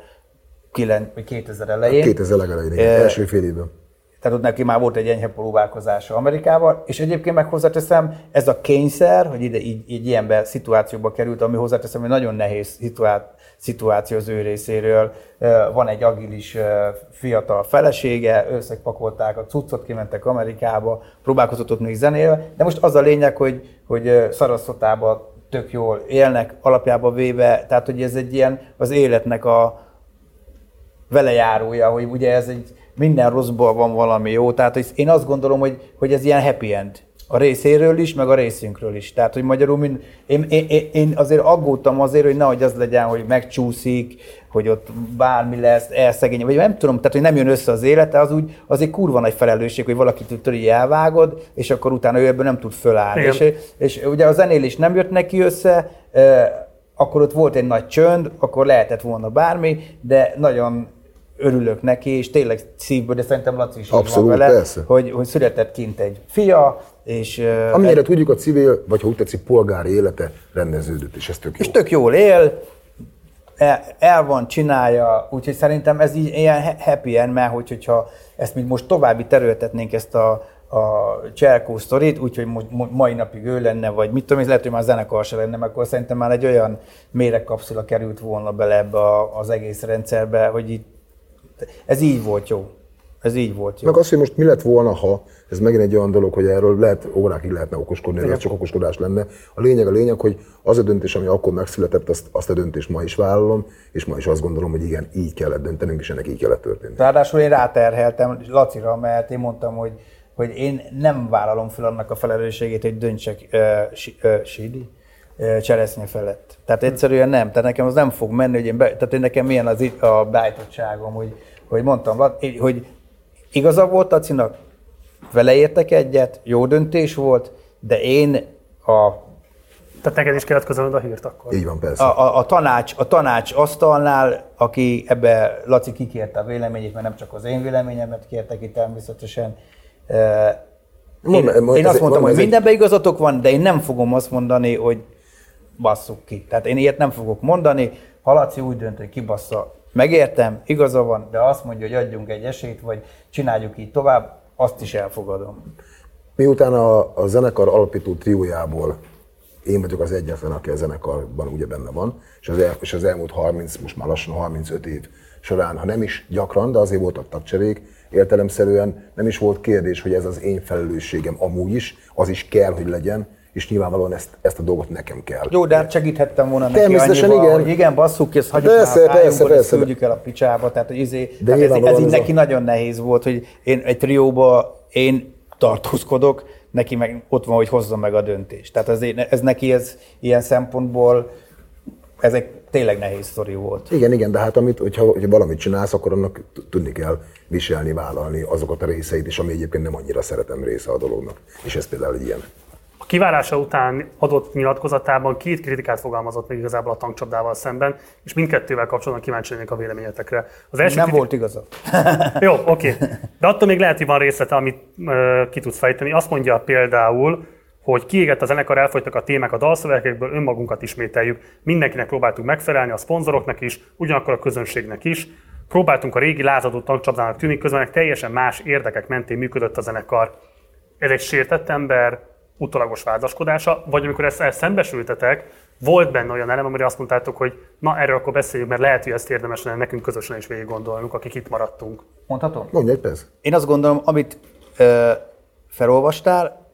kilen- vagy 2000 elején. 2000 legelején, igen, első fél évben. Tehát ott neki már volt egy enyhe próbálkozása Amerikával, és egyébként meg hozzáteszem, ez a kényszer, hogy ide így, így ilyenbe szituációba került, ami hozzáteszem, hogy nagyon nehéz szituá- szituáció az ő részéről. Van egy agilis fiatal felesége, összepakolták a cuccot, kimentek Amerikába, próbálkozott ott még zenélve, de most az a lényeg, hogy, hogy ö, Saraszotában tök jól élnek, alapjába véve, tehát hogy ez egy ilyen az életnek a, velejárója, hogy ugye ez egy minden rosszból van valami jó. Tehát én azt gondolom, hogy, hogy ez ilyen happy end. A részéről is, meg a részünkről is. Tehát, hogy magyarul mind, én, én, én, azért aggódtam azért, hogy nehogy az legyen, hogy megcsúszik, hogy ott bármi lesz, elszegény, vagy nem tudom, tehát, hogy nem jön össze az élete, az úgy, az egy kurva nagy felelősség, hogy valakit tudod, elvágod, és akkor utána ő ebből nem tud fölállni. Igen. És, és ugye a zenélés nem jött neki össze, akkor ott volt egy nagy csönd, akkor lehetett volna bármi, de nagyon örülök neki, és tényleg szívből, de szerintem Laci is Abszolút, van vele, persze. hogy, hogy született kint egy fia, és, Amennyire tudjuk, a civil, vagy ha úgy tetszik, polgári élete rendeződött, és ez tök jó. és tök jól él, el, el van, csinálja, úgyhogy szerintem ez így ilyen ha- happy end, mert hogy, hogyha ezt még most további terültetnénk ezt a, a Cselkó sztorit, úgyhogy mai napig ő lenne, vagy mit tudom, én, lehet, hogy már zenekar se lenne, mert akkor szerintem már egy olyan méregkapszula került volna bele ebbe az egész rendszerbe, hogy így, ez így volt jó. Ez így volt jó. Meg az, hogy most mi lett volna, ha, ez megint egy olyan dolog, hogy erről lehet, órákig lehetne okoskodni, de ez csak okoskodás lenne. A lényeg a lényeg, hogy az a döntés, ami akkor megszületett, azt, azt a döntést ma is vállalom, és ma is azt gondolom, hogy igen, így kellett döntenünk, és ennek így kellett történni. Ráadásul én ráterheltem Lacira, mert én mondtam, hogy, hogy én nem vállalom fel annak a felelősségét, hogy döntsek uh, si, uh, Sidi uh, cseresznye felett. Tehát egyszerűen nem. Tehát nekem az nem fog menni, hogy én be, tehát én nekem milyen az a beállítottságom, hogy, hogy mondtam, Laci, hogy igaza volt Lacinak, vele értek egyet, jó döntés volt, de én a Tehát neked is kellett közölnöd a hírt akkor. Így van, persze. a, a, a, tanács, a tanács asztalnál, aki ebbe, Laci kikérte a véleményét, mert nem csak az én véleményemet kérte ki természetesen. Én, én azt mondtam, hogy mindenben igazatok van, de én nem fogom azt mondani, hogy basszuk ki. Tehát én ilyet nem fogok mondani. Ha Laci úgy dönt, hogy kibassza, megértem, igaza van, de azt mondja, hogy adjunk egy esélyt, vagy csináljuk így tovább, azt is elfogadom. Miután a, a zenekar alapító triójából én vagyok az egyetlen, aki a zenekarban ugye benne van, és az, el, és az elmúlt 30, most már lassan 35 év során, ha nem is gyakran, de azért voltak tagcserék, értelemszerűen nem is volt kérdés, hogy ez az én felelősségem amúgy is, az is kell, hogy legyen, és nyilvánvalóan ezt, ezt a dolgot nekem kell. Jó, de hát segíthettem volna neki Természetesen annyival, igen. hogy igen, basszuk ezt hagyjuk Persze, már a persze, ezt persze. küldjük el a picsába, tehát hogy izé, De tehát ez, ez így ez a- neki nagyon nehéz volt, hogy én egy trióba én tartózkodok, neki meg ott van, hogy hozza meg a döntést. Tehát ez, ez neki ez ilyen szempontból ez egy tényleg nehéz sztori volt. Igen, igen, de hát amit, hogyha, hogyha valamit csinálsz, akkor annak tudni kell viselni, vállalni azokat a részeit is, ami egyébként nem annyira szeretem része a dolognak. És ez például egy ilyen. A kiválása után adott nyilatkozatában két kritikát fogalmazott meg igazából a tankcsapdával szemben, és mindkettővel kapcsolatban kíváncsi lennék a véleményetekre. Az első Nem kritik- volt igaza. Jó, oké. De attól még lehet, hogy van részlete, amit ö, ki tudsz fejteni. Azt mondja például, hogy kiégett a zenekar, elfogytak a témák a dalszövegekből, önmagunkat ismételjük. Mindenkinek próbáltunk megfelelni, a szponzoroknak is, ugyanakkor a közönségnek is. Próbáltunk a régi lázadó tankcsapdának tűnik, közben teljesen más érdekek mentén működött a zenekar. Ez egy sértett ember utolagos vádaskodása, vagy amikor ezt, ezt szembesültetek, volt benne olyan elem, amire azt mondtátok, hogy na erről akkor beszéljünk, mert lehet, hogy ezt érdemes lenne nekünk közösen is végig gondolnunk, akik itt maradtunk. Mondhatom? Mondj egy persze. Én azt gondolom, amit ö, felolvastál,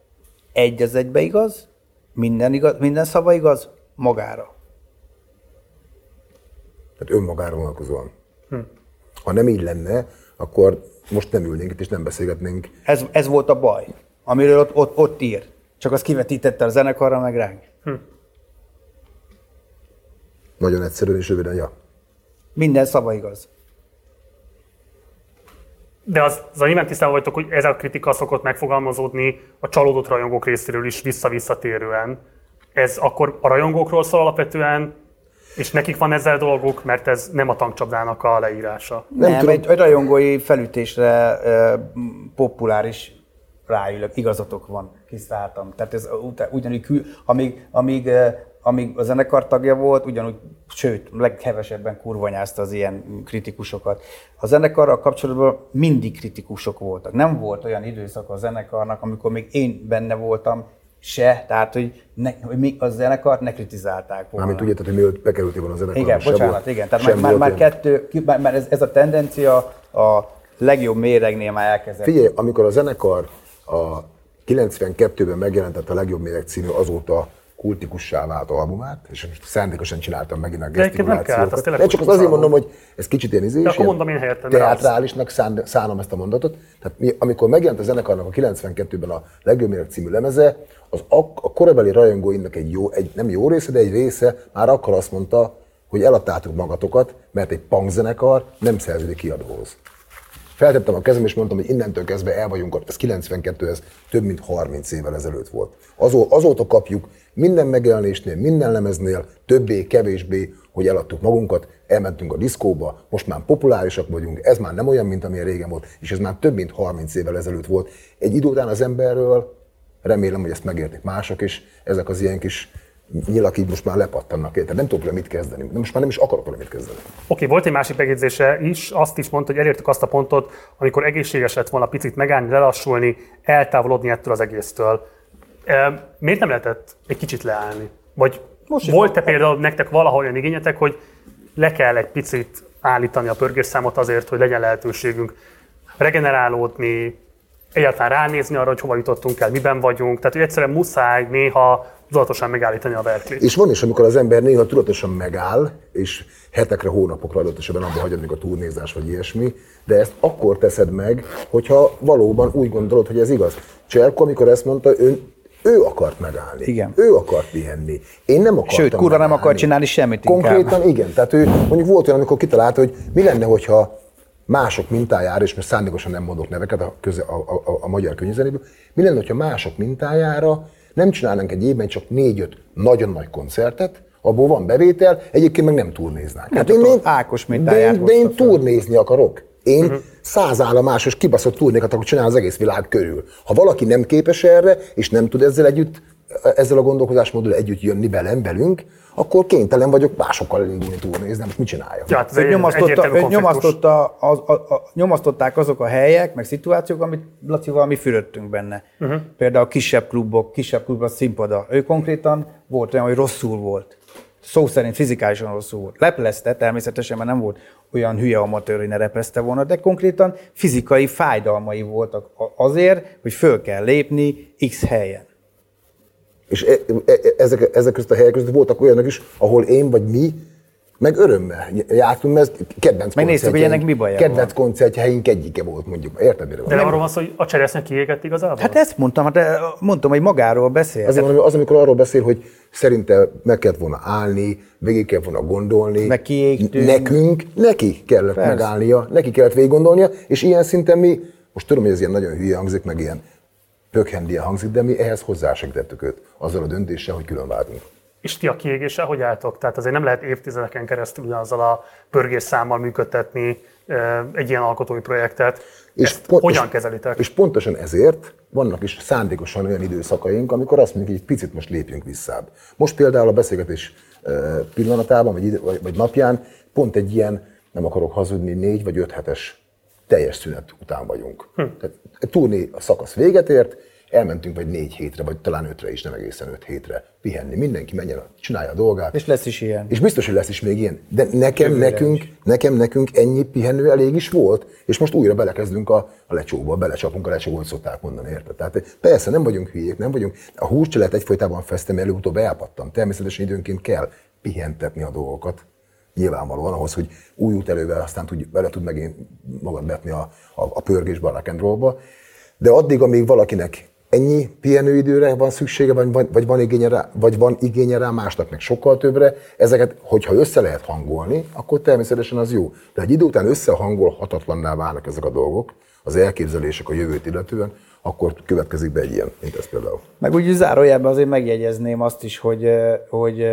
egy az egybe igaz, minden, igaz, minden szava igaz, magára. Tehát önmagára vonatkozóan. Ha nem így lenne, akkor most nem ülnénk itt és nem beszélgetnénk. Ez, ez volt a baj, amiről ott, ott, ott ír. Csak azt kivetítette a zenekarra, meg ránk. Nagyon egyszerűen és röviden, ja. Minden szava igaz. De az, az nyilván tisztában vagytok, hogy ez a kritika szokott megfogalmazódni a csalódott rajongók részéről is vissza-visszatérően. Ez akkor a rajongókról szól alapvetően, és nekik van ezzel dolguk, mert ez nem a tankcsapdának a leírása. Nem, nem tudom. egy, egy rajongói felütésre ö, populáris ráülök, igazatok van, kiszálltam. Tehát ez ut- ugyanúgy, kül, amíg, amíg, ö, amíg a zenekar tagja volt, ugyanúgy, sőt, leghevesebben kurvanyázta az ilyen kritikusokat. A zenekarral kapcsolatban mindig kritikusok voltak. Nem volt olyan időszak a zenekarnak, amikor még én benne voltam, se, tehát hogy, ne, hogy mi a zenekart ne kritizálták volna. Mármint érted, hogy mielőtt bekerültél volna a zenekarba. Igen, bocsánat, volt- igen. Tehát már, már, már kettő, már, már ez, ez a tendencia a legjobb méregnél már elkezdett. Figyelj, amikor a zenekar a 92-ben megjelentett a Legjobb Méreg című azóta kultikussá vált albumát, és most szándékosan csináltam megint a hát tényleg De csak az azért mondom, hogy ez kicsit ilyen izé, akkor mondom én helyette, mert az- teátrálisnak szán, szánom ezt a mondatot. Tehát mi, amikor megjelent a zenekarnak a 92-ben a Legjobb Méreg című lemeze, az a, a korabeli rajongóinak egy jó, egy, nem jó része, de egy része már akkor azt mondta, hogy eladtátok magatokat, mert egy punk zenekar nem szerződik kiadóhoz. Feltettem a kezem, és mondtam, hogy innentől kezdve el vagyunk, ez 92, ez több mint 30 évvel ezelőtt volt. Azó, azóta kapjuk minden megjelenésnél, minden lemeznél, többé, kevésbé, hogy eladtuk magunkat, elmentünk a diszkóba, most már populárisak vagyunk, ez már nem olyan, mint amilyen régen volt, és ez már több mint 30 évvel ezelőtt volt. Egy idő után az emberről remélem, hogy ezt megértik mások, és ezek az ilyen kis nyilak így most már lepattannak Tehát nem tudok vele mit kezdeni. De most már nem is akarok vele mit kezdeni. Oké, okay, volt egy másik megjegyzése is, azt is mondta, hogy elértük azt a pontot, amikor egészséges lett volna picit megállni, lelassulni, eltávolodni ettől az egésztől. E, miért nem lehetett egy kicsit leállni? Vagy most volt-e például nektek valahol olyan igényetek, hogy le kell egy picit állítani a pörgésszámot azért, hogy legyen lehetőségünk regenerálódni, egyáltalán ránézni arra, hogy hova jutottunk el, miben vagyunk. Tehát, hogy egyszerűen muszáj néha tudatosan megállítani a verklit. És van is, amikor az ember néha tudatosan megáll, és hetekre, hónapokra adott esetben abba hagyod, a turnézás vagy ilyesmi, de ezt akkor teszed meg, hogyha valóban úgy gondolod, hogy ez igaz. Cserko, amikor ezt mondta, ön ő akart megállni. Igen. Ő akart pihenni. Én nem akartam Sőt, kurva nem akart csinálni semmit Konkrétan inkább. igen. Tehát ő mondjuk volt olyan, amikor kitalálta, hogy mi lenne, hogyha mások mintájára, és most szándékosan nem mondok neveket a, köze, a, a, a, a magyar könyvzenéből, mi lenne, hogyha mások mintájára nem csinálnánk egy évben csak négy-öt nagyon nagy koncertet, abból van bevétel, egyébként meg nem turnéznánk. Hát én, én, Ákos de én, de én turnézni akarok. Én uh-huh. száz állomásos kibaszott turnékat akarok csinálni az egész világ körül. Ha valaki nem képes erre, és nem tud ezzel együtt, ezzel a gondolkodásmóddal együtt jönni belem, belünk, akkor kénytelen vagyok másokkal elindulni turnézni, most mit csinálja? Ja, hát nyomasztotta, nyomasztotta, az, a, a, nyomasztották azok a helyek, meg szituációk, amit Lacival mi fürödtünk benne. Uh-huh. Például a kisebb klubok, kisebb klubok színpada. Ő konkrétan volt olyan, hogy rosszul volt. Szó szerint fizikálisan rosszul volt. Leplezte, természetesen, mert nem volt olyan hülye amatőr, hogy ne replezte volna, de konkrétan fizikai fájdalmai voltak azért, hogy föl kell lépni X helyen. És e, e, e, ezek, ezek között a helyek között voltak olyanok is, ahol én vagy mi, meg örömmel jártunk, mert kedvenc Megnéztük, hogy ennek mi baj Kedvenc koncertjeink egyike volt, mondjuk. Érted, mire De arról van szó, hogy a cseresznek kiégett igazából? Hát ezt mondtam, hát mondtam, hogy magáról beszél. Azért mondom, az, amikor arról beszél, hogy szerinte meg kellett volna állni, végig kellett volna gondolni. Meg kiégtünk. Nekünk, neki kellett Persze. megállnia, neki kellett végig gondolnia, és ilyen szinten mi, most tudom, hogy ez ilyen nagyon hülye hangzik, meg ilyen pökhendien hangzik, de mi ehhez hozzásegítettük őt azzal a döntéssel, hogy külön váltunk. És ti a kiégéssel hogy álltok? Tehát azért nem lehet évtizedeken keresztül ugyanazzal a pörgésszámmal működtetni egy ilyen alkotói projektet. És Ezt pont, hogyan kezelitek? És pontosan ezért vannak is szándékosan olyan időszakaink, amikor azt mondjuk, hogy egy picit most lépjünk vissza. Most például a beszélgetés pillanatában, vagy, vagy, vagy napján pont egy ilyen, nem akarok hazudni, négy vagy öt hetes teljes szünet után vagyunk. Hm. Tehát a turné a szakasz véget ért, elmentünk vagy négy hétre, vagy talán ötre is, nem egészen öt hétre pihenni. Mindenki menjen, csinálja a dolgát. És lesz is ilyen. És biztos, hogy lesz is még ilyen. De nekem, nekünk, nekem, nekünk ennyi pihenő elég is volt, és most újra belekezdünk a, a lecsóba, belecsapunk a lecsóba, hogy szokták mondani, érted? Tehát persze nem vagyunk hülyék, nem vagyunk. A húst lehet egyfolytában feszteni, előbb-utóbb elpattam. Természetesen időnként kell pihentetni a dolgokat nyilvánvalóan ahhoz, hogy új útelővel aztán tud, bele tud megint magad betni a, a, a pörgésbe, a rock and rollba. De addig, amíg valakinek ennyi pihenőidőre van szüksége, vagy vagy van, igénye rá, vagy van igénye rá, másnak meg sokkal többre, ezeket, hogyha össze lehet hangolni, akkor természetesen az jó. De egy idő után összehangolhatatlanná válnak ezek a dolgok, az elképzelések a jövőt illetően, akkor következik be egy ilyen, mint ez például. Meg úgy zárójelben azért megjegyezném azt is, hogy, hogy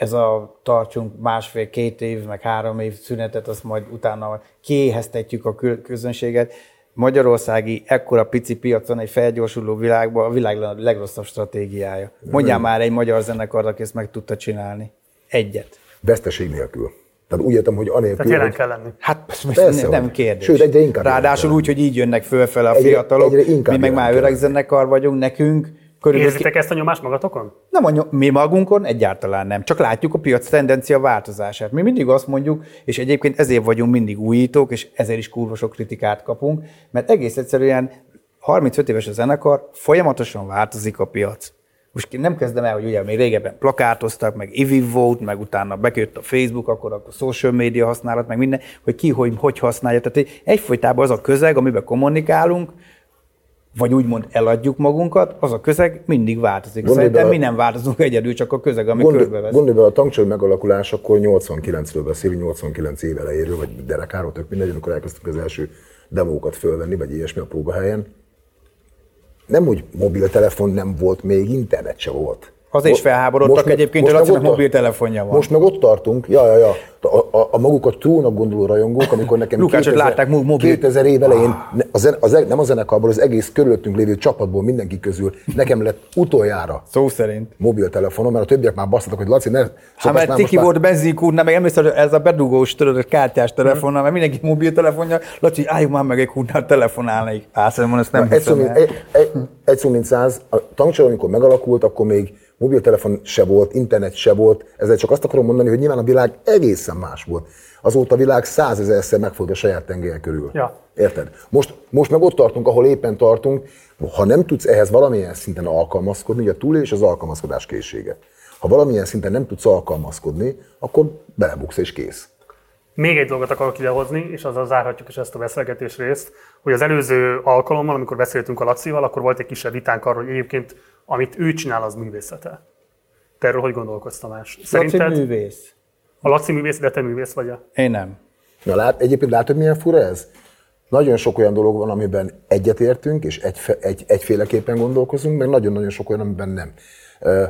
ez a tartsunk másfél-két év, meg három év szünetet, azt majd utána kiéheztetjük a közönséget. Magyarországi ekkora pici piacon, egy felgyorsuló világban a világ legrosszabb stratégiája. Mondjál már egy magyar zenekar, aki ezt meg tudta csinálni. Egyet. Veszteség nélkül. Tehát úgy értem, hogy anélkül... Tehát jelen kell lenni. Hát Persze, nem, nem kérdés. Sőt, egyre inkább. Ráadásul úgy, hogy így jönnek fölfele a egyre, fiatalok. Egyre mi meg már öreg zenekar vagyunk, nekünk Körülbelül Érzitek ezt a nyomást magatokon? Nem a nyom, mi magunkon egyáltalán nem. Csak látjuk a piac tendencia változását. Mi mindig azt mondjuk, és egyébként ezért vagyunk mindig újítók, és ezért is kurva sok kritikát kapunk, mert egész egyszerűen 35 éves a zenekar, folyamatosan változik a piac. Most nem kezdem el, hogy ugye még régebben plakátoztak, meg Ivi volt, meg utána bekött a Facebook, akkor a social media használat, meg minden, hogy ki, hogy, hogy használja. Tehát egyfolytában az a közeg, amiben kommunikálunk, vagy úgymond eladjuk magunkat, az a közeg mindig változik. Gondolj Szerintem bele- mi nem változunk egyedül, csak a közeg, ami Gondolj, körbevesz. gondolj bele, a tankcső megalakulás, akkor 89-ről beszélünk, 89 év elejéről, vagy derekáról, tök mindegy, amikor elkezdtük az első demókat fölvenni, vagy ilyesmi a próbahelyen. Nem, hogy mobiltelefon nem volt, még internet se volt. Az is felháborodtak most egyébként, most hogy Lacinak mobiltelefonja van. Most meg ott tartunk, ja, ja, ja, a, a, a magukat trónak gondoló rajongók, amikor nekem Lukácsot látták mo- mobil- 2000 év elején, ne- a zen, a zen, nem a zenekarból, az egész körülöttünk lévő csapatból, mindenki közül, nekem lett utoljára Szó szerint. mobiltelefonom, mert a többiek már basztatok, hogy Laci, ne... Hát mert már ciki most volt benzinkúrnál, meg emlékszel, hogy ez a bedugós, tudod, a kártyás telefonnal, mert mindenki mobiltelefonja, Laci, álljunk már meg egy kútnál telefonálni. Á, szerintem ezt nem Na, hiszem egy, szó mint száz, a tankcsere, amikor megalakult, akkor még mobiltelefon se volt, internet se volt, ezzel csak azt akarom mondani, hogy nyilván a világ egészen más volt. Azóta a világ százezerszer megfog a saját tengelye körül. Ja. Érted? Most, most meg ott tartunk, ahol éppen tartunk, ha nem tudsz ehhez valamilyen szinten alkalmazkodni, ugye a túlélés az alkalmazkodás készsége. Ha valamilyen szinten nem tudsz alkalmazkodni, akkor belebuksz és kész. Még egy dolgot akarok idehozni, és azzal zárhatjuk is ezt a beszélgetés részt, hogy az előző alkalommal, amikor beszéltünk a Lacival, akkor volt egy kisebb vitánk arról, hogy egyébként amit ő csinál, az művészete. Te erről hogy gondolkodsz, Tamás? Laci Szerinted művész. a Laci művész, de te művész vagy -e? Én nem. Na lát, egyébként látod, milyen fura ez? Nagyon sok olyan dolog van, amiben egyetértünk, és egy, egy, egyféleképpen gondolkozunk, meg nagyon-nagyon sok olyan, amiben nem.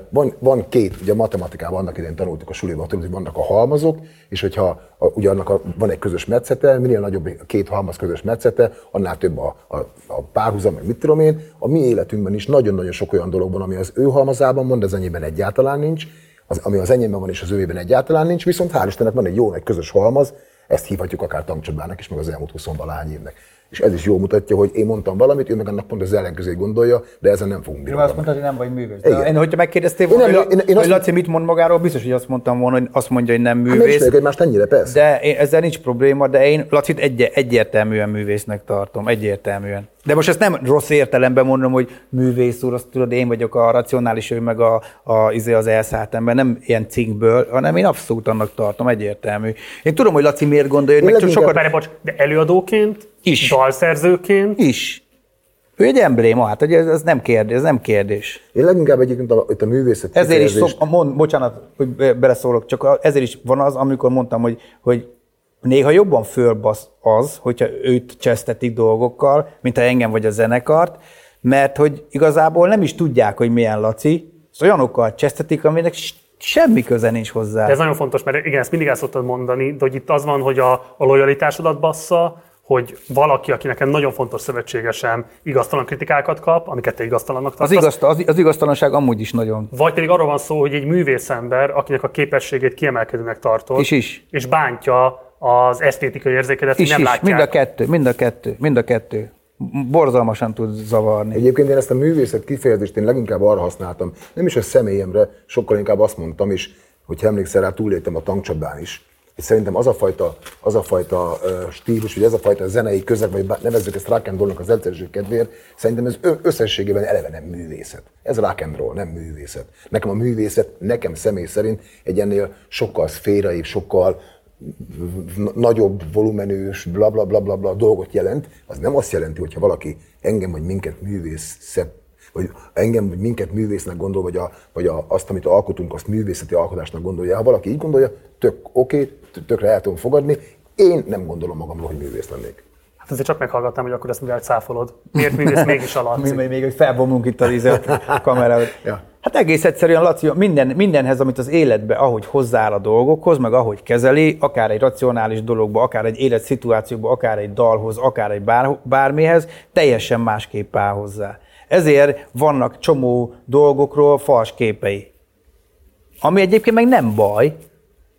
Van, van két, ugye a matematikában annak idején tanultuk a suliban, tudod, hogy vannak a halmazok, és hogyha a, ugye annak a, van egy közös metszete, minél nagyobb a két halmaz közös metszete, annál több a, a, a párhuzam, meg mit tudom én. A mi életünkben is nagyon-nagyon sok olyan dolog van, ami az ő halmazában van, de az enyében egyáltalán nincs, az, ami az enyémben van és az őében egyáltalán nincs, viszont hál' Istennek van egy jó nagy közös halmaz, ezt hívhatjuk akár tankcsodának is, meg az elmúlt 20 valahány évnek. És ez is jól mutatja, hogy én mondtam valamit, ő meg annak pont az ellenkezőjét gondolja, de ezen nem fogunk Én azt bírni. mondtad, hogy nem vagy művész. Igen. De én, hogyha megkérdeztél Én volna, nem- hogy, én- én hogy Laci mit mond magáról, biztos, hogy azt mondtam volna, hogy azt mondja, hogy nem Hát művész. ismerjük egymást ennyire, persze. De én, ezzel nincs probléma, de én Lacit egy, egyértelműen művésznek tartom, egyértelműen. De most ezt nem rossz értelemben mondom, hogy művész úr, azt tudod, én vagyok a racionális, ő meg a, a, izé az elszállt ember, nem ilyen cinkből, hanem én abszolút annak tartom, egyértelmű. Én tudom, hogy Laci miért gondolja, hogy Én meg csak sokat Várj, bocs, de előadóként, Is. dalszerzőként, is. Ő egy embléma, hát hogy ez, ez nem kérdés, ez nem kérdés. Én leginkább egyébként a, itt a művészet Ezért is, szok, mond, bocsánat, hogy be- beleszólok, csak ezért is van az, amikor mondtam, hogy, hogy néha jobban fölbasz az, hogyha őt csesztetik dolgokkal, mint ha engem vagy a zenekart, mert hogy igazából nem is tudják, hogy milyen Laci, és olyanokkal csesztetik, aminek semmi köze nincs hozzá. De ez nagyon fontos, mert igen, ezt mindig el szoktad mondani, de hogy itt az van, hogy a, a lojalitásodat bassza, hogy valaki, aki nekem nagyon fontos szövetségesem, igaztalan kritikákat kap, amiket te igaztalannak Az, tartasz. igaz, az, az igaztalanság amúgy is nagyon. Vagy pedig arról van szó, hogy egy művészember, akinek a képességét kiemelkedőnek tartod, És is. és bántja az esztétikai érzékedet, hogy Is, nem is, látják. mind a kettő, mind a kettő, mind a kettő. Borzalmasan tud zavarni. Egyébként én ezt a művészet kifejezést én leginkább arra használtam, nem is a személyemre, sokkal inkább azt mondtam is, hogy emlékszel rá, túléltem a tankcsapdán is. Szerintem az a fajta, az a fajta stílus, vagy ez a fajta zenei közeg, vagy nevezzük ezt rock and az egyszerűség kedvéért, szerintem ez összességében eleve nem művészet. Ez rock and roll, nem művészet. Nekem a művészet, nekem személy szerint egy ennél sokkal szféraibb, sokkal nagyobb volumenős, bla bla bla bla bla dolgot jelent, az nem azt jelenti, hogyha valaki engem vagy minket művészet, vagy engem vagy minket művésznek gondol, vagy, a, vagy a, azt, amit alkotunk, azt művészeti alkotásnak gondolja. Ha valaki így gondolja, tök oké, okay, tökre el tudom fogadni. Én nem gondolom magamról, hogy művész lennék. Hát azért csak meghallgattam, hogy akkor ezt mivel cáfolod. Miért művész mégis a Mi, Laci? még, még hogy felbomlunk itt az izet kamerával. Ja. Hát egész egyszerűen, Laci, minden, mindenhez, amit az életbe, ahogy hozzááll a dolgokhoz, meg ahogy kezeli, akár egy racionális dologba, akár egy életszituációba, akár egy dalhoz, akár egy bár, bármihez, teljesen másképp áll hozzá. Ezért vannak csomó dolgokról fals képei. Ami egyébként meg nem baj,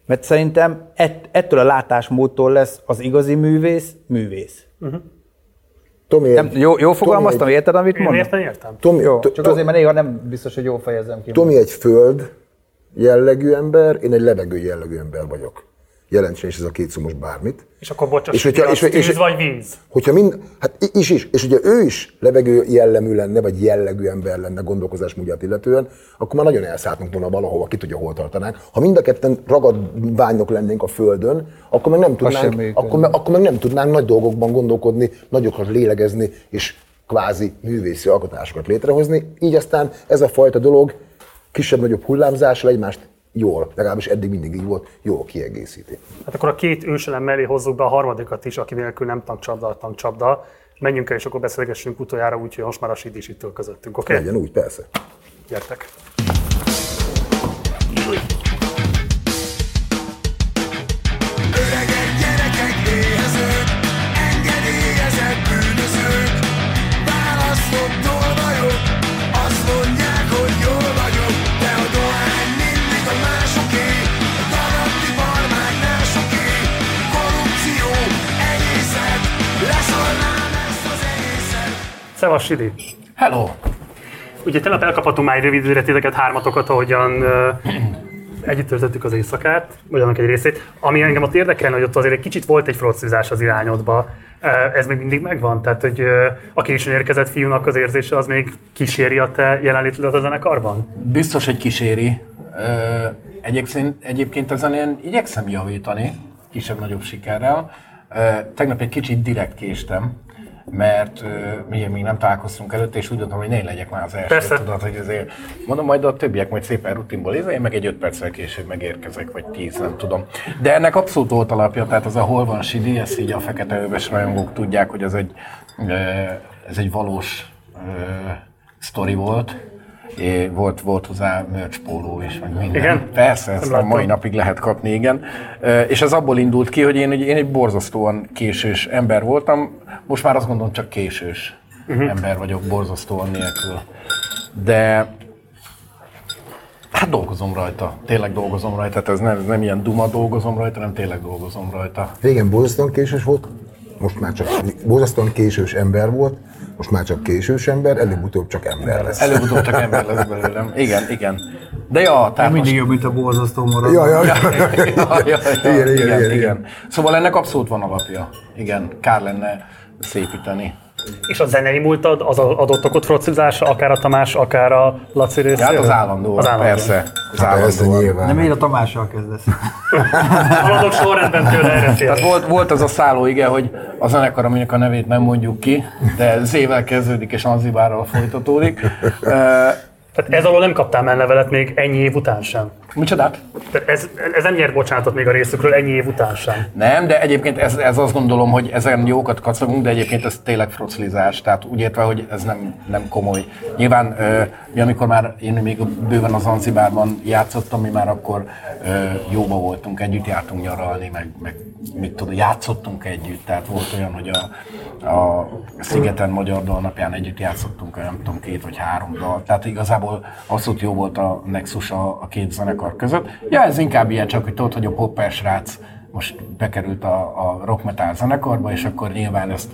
mert szerintem ett, ettől a látásmódtól lesz az igazi művész művész. Tomi, Nem, jó, jó Tomi fogalmaztam, egy- érted, amit Én mondom? értem, értem. Tomi, Jó, csak to- azért, mert néha nem biztos, hogy jól fejezem ki. Tomi egy föld jellegű ember, én egy levegő jellegű ember vagyok. Jelentsen is ez a két szó most bármit. És akkor bocsás, És hogyha- és- és- vagy víz? Hogyha mind, hát is is, és ugye ő is levegő jellemű lenne, vagy jellegű ember lenne gondolkozásmódját illetően, akkor már nagyon elszálltunk volna valahova, ki tudja, hol tartanánk. Ha mind a ketten ragadványok lennénk a Földön, akkor meg nem tudnánk, működne. akkor meg, akkor meg nem tudnánk nagy dolgokban gondolkodni, nagyokat lélegezni, és kvázi művészi alkotásokat létrehozni, így aztán ez a fajta dolog kisebb-nagyobb hullámzással egymást jól, legalábbis eddig mindig így volt, jól kiegészíti. Hát akkor a két őselem mellé hozzuk be a harmadikat is, aki nélkül nem tankcsapda, a tankcsapda. Menjünk el, és akkor beszélgessünk utoljára, úgyhogy most már a Sid is itt közöttünk, oké? Okay? Legyen úgy, persze. Gyertek! Szevasz, Sidi! Hello! Ugye tegnap elkaphatunk már egy rövid időre titeket hármatokat, ahogyan együtt töltöttük az éjszakát, vagy annak egy részét. Ami engem ott érdekelne, hogy ott azért egy kicsit volt egy frocizás az irányodba. Ez még mindig megvan? Tehát, hogy a későn érkezett fiúnak az érzése az még kíséri a te jelenlétedet a zenekarban? Biztos, hogy kíséri. Egyébként, egyébként ezen én igyekszem javítani, kisebb-nagyobb sikerrel. Tegnap egy kicsit direkt késtem, mert ö, mi még nem találkoztunk előtte, és úgy gondoltam, hogy ne legyek már az első. Persze. Tudod, hogy azért, mondom, majd a többiek majd szépen rutinból éve, én meg egy 5 perccel később megérkezek, vagy 10, nem tudom. De ennek abszolút volt alapja, tehát az a hol van Sidi, ezt így a fekete öves rajongók tudják, hogy ez egy, ez egy valós sztori volt. É, volt, volt hozzá merch póló is, meg minden. Igen? Persze, ezt Nem a mai napig lehet kapni, igen. És ez abból indult ki, hogy én, egy- én egy borzasztóan késős ember voltam, most már azt gondolom csak késős uh-huh. ember vagyok, borzasztóan nélkül. De hát dolgozom rajta, tényleg dolgozom rajta, tehát ez nem, ez nem ilyen duma dolgozom rajta, hanem tényleg dolgozom rajta. Régen borzasztóan késős volt, most már csak borzasztóan késős ember volt, most már csak késős ember, előbb-utóbb csak ember lesz. Előbb-utóbb csak ember lesz belőlem. Igen, igen. De ja, tehát Mindig most- jobb, mint a borzasztó marad. Ja, ja, ja. ja, ja, ja, Igen, igen, igen, igen. Szóval ennek abszolút van alapja. Igen, kár lenne szépíteni. És a zenei múltad az adott okot frocizása, akár a Tamás, akár a Laci részéről? Hát az állandó, Az állandó. persze. Az Hát állandó. De nyilván. miért a Tamással kezdesz? Haladok sorrendben tőle erre. Tehát volt, volt az a szálló, igen, hogy a zenekar, aminek a nevét nem mondjuk ki, de Z-vel kezdődik és Anzibárral folytatódik. Tehát ez alól nem kaptál menlevelet még ennyi év után sem. Micsodát? Tehát ez, ez nem nyert bocsánatot még a részükről ennyi év után sem. Nem, de egyébként ez, ez azt gondolom, hogy ezen jókat kacagunk, de egyébként ez tényleg froclizás, tehát úgy értve, hogy ez nem, nem komoly. Nyilván mi amikor már én még bőven az Zanzibárban játszottam, mi már akkor jóba voltunk, együtt jártunk nyaralni, meg, meg mit tudom, játszottunk együtt, tehát volt olyan, hogy a, a Szigeten Magyar Dal napján együtt játszottunk, nem tudom, két vagy három dal, tehát igazából abszolút jó volt a Nexus a, a két zenekar között. Ja, ez inkább ilyen csak, hogy tudod, hogy a popper srác most bekerült a, a rock metal zenekarba, és akkor nyilván ezt,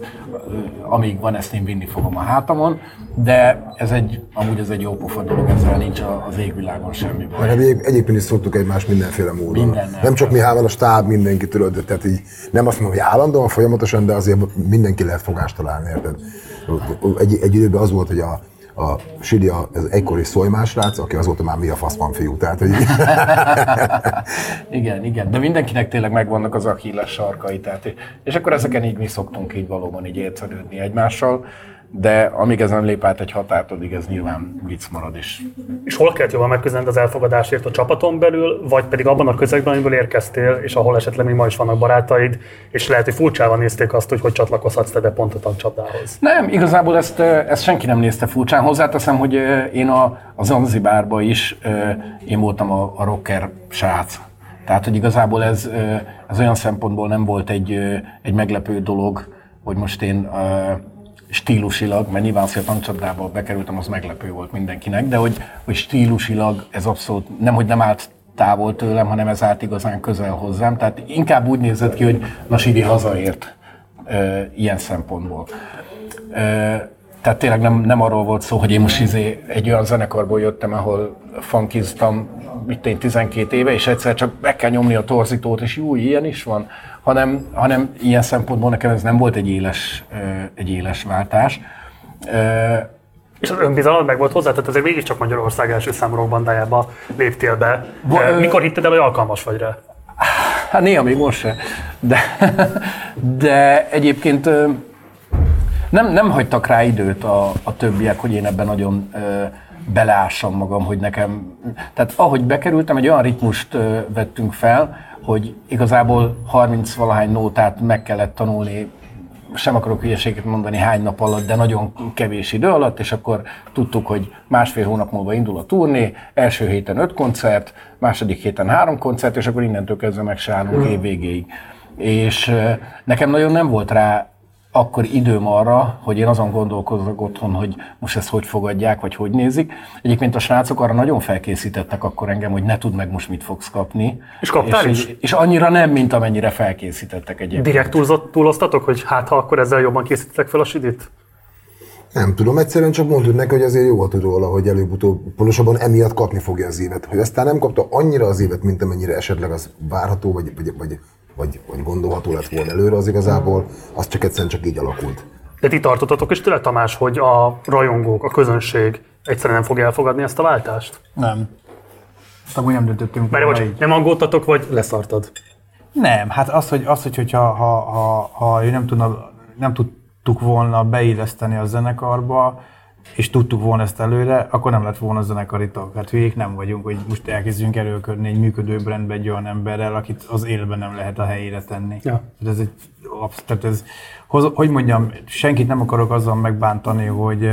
amíg van, ezt én vinni fogom a hátamon, de ez egy, amúgy ez egy jó pofa dolog, ezzel nincs az égvilágon semmi baj. Hát egyéb, egyébként is szoktuk egymást mindenféle módon. Mindennel. nem csak mi hárman, a stáb, mindenki tudod, tehát így nem azt mondom, hogy állandóan, folyamatosan, de azért mindenki lehet fogást találni, érted? Egy, egy időben az volt, hogy a, a Sidi a- az egykori szolymás rác, aki azóta már mi a fasz van fiú, tehát hogy Igen, igen, de mindenkinek tényleg megvannak az achilles sarkai, tehát, és akkor ezeken így mi szoktunk így valóban így értszerődni egymással, de amíg ez nem lép át egy határt, addig ez nyilván vicc marad is. És hol kellett jobban megküzdened az elfogadásért a csapaton belül, vagy pedig abban a közegben, amiből érkeztél, és ahol esetleg még ma is vannak barátaid, és lehet, hogy furcsával nézték azt, hogy hogy csatlakozhatsz te be pont a tankcsapdához. Nem, igazából ezt, ö, ezt senki nem nézte furcsán. Hozzáteszem, hogy ö, én a, a Zanzibárban is ö, én voltam a, a rocker srác. Tehát, hogy igazából ez, ez olyan szempontból nem volt egy, egy meglepő dolog, hogy most én stílusilag, mert nyilván szépen tankcsapdába bekerültem, az meglepő volt mindenkinek, de hogy, hogy stílusilag ez abszolút nem, hogy nem állt távol tőlem, hanem ez állt igazán közel hozzám. Tehát inkább úgy nézett ki, hogy na Sidi hazaért ö, ilyen szempontból. Ö, tehát tényleg nem, nem arról volt szó, hogy én most izé egy olyan zenekarból jöttem, ahol funkiztam, mit én 12 éve, és egyszer csak meg kell nyomni a torzítót, és jó, ilyen is van, hanem, hanem ilyen szempontból nekem ez nem volt egy éles, egy éles váltás. És az önbizalom meg volt hozzá, tehát azért mégiscsak Magyarország első számú rockbandájába léptél be. Ö- Mikor hitted el, hogy alkalmas vagy rá? Hát néha még most se. De, de egyébként nem, nem hagytak rá időt a, a többiek, hogy én ebben nagyon beleássam magam, hogy nekem... Tehát ahogy bekerültem, egy olyan ritmust vettünk fel, hogy igazából 30 valahány nótát meg kellett tanulni, sem akarok hülyeséget mondani hány nap alatt, de nagyon kevés idő alatt, és akkor tudtuk, hogy másfél hónap múlva indul a turné, első héten öt koncert, második héten három koncert, és akkor innentől kezdve meg se állunk év végéig. És nekem nagyon nem volt rá akkor időm arra, hogy én azon gondolkozok otthon, hogy most ezt hogy fogadják, vagy hogy nézik. Egyébként a srácok arra nagyon felkészítettek akkor engem, hogy ne tudd meg most mit fogsz kapni. És kaptál és, is? És annyira nem, mint amennyire felkészítettek egyébként. Direkt túlzott, túloztatok, hogy hát ha akkor ezzel jobban készítettek fel a sidit? Nem tudom, egyszerűen csak mondod neki, hogy azért jó tud róla, hogy előbb-utóbb pontosabban emiatt kapni fogja az évet. Hogy aztán nem kapta annyira az évet, mint amennyire esetleg az várható, vagy, vagy, vagy, vagy, vagy gondolható lett volna előre az igazából, az csak egyszerűen csak így alakult. De ti tartottatok is tőle, Tamás, hogy a rajongók, a közönség egyszerűen nem fogja elfogadni ezt a váltást? Nem. Azt amúgy nem döntöttünk. Mert így. nem aggódtatok, vagy leszartad? Nem, hát az, hogy, az, hogy hogyha, ha, ha, ha ő nem, tudna, nem tudtuk volna beilleszteni a zenekarba, és tudtuk volna ezt előre, akkor nem lett volna zenekari tag. Hát hülyék nem vagyunk, hogy most elkezdjünk erőködni egy működő brandbe egy olyan emberrel, akit az életben nem lehet a helyére tenni. Ja. Tehát ez egy, tehát ez, hogy mondjam, senkit nem akarok azzal megbántani, hogy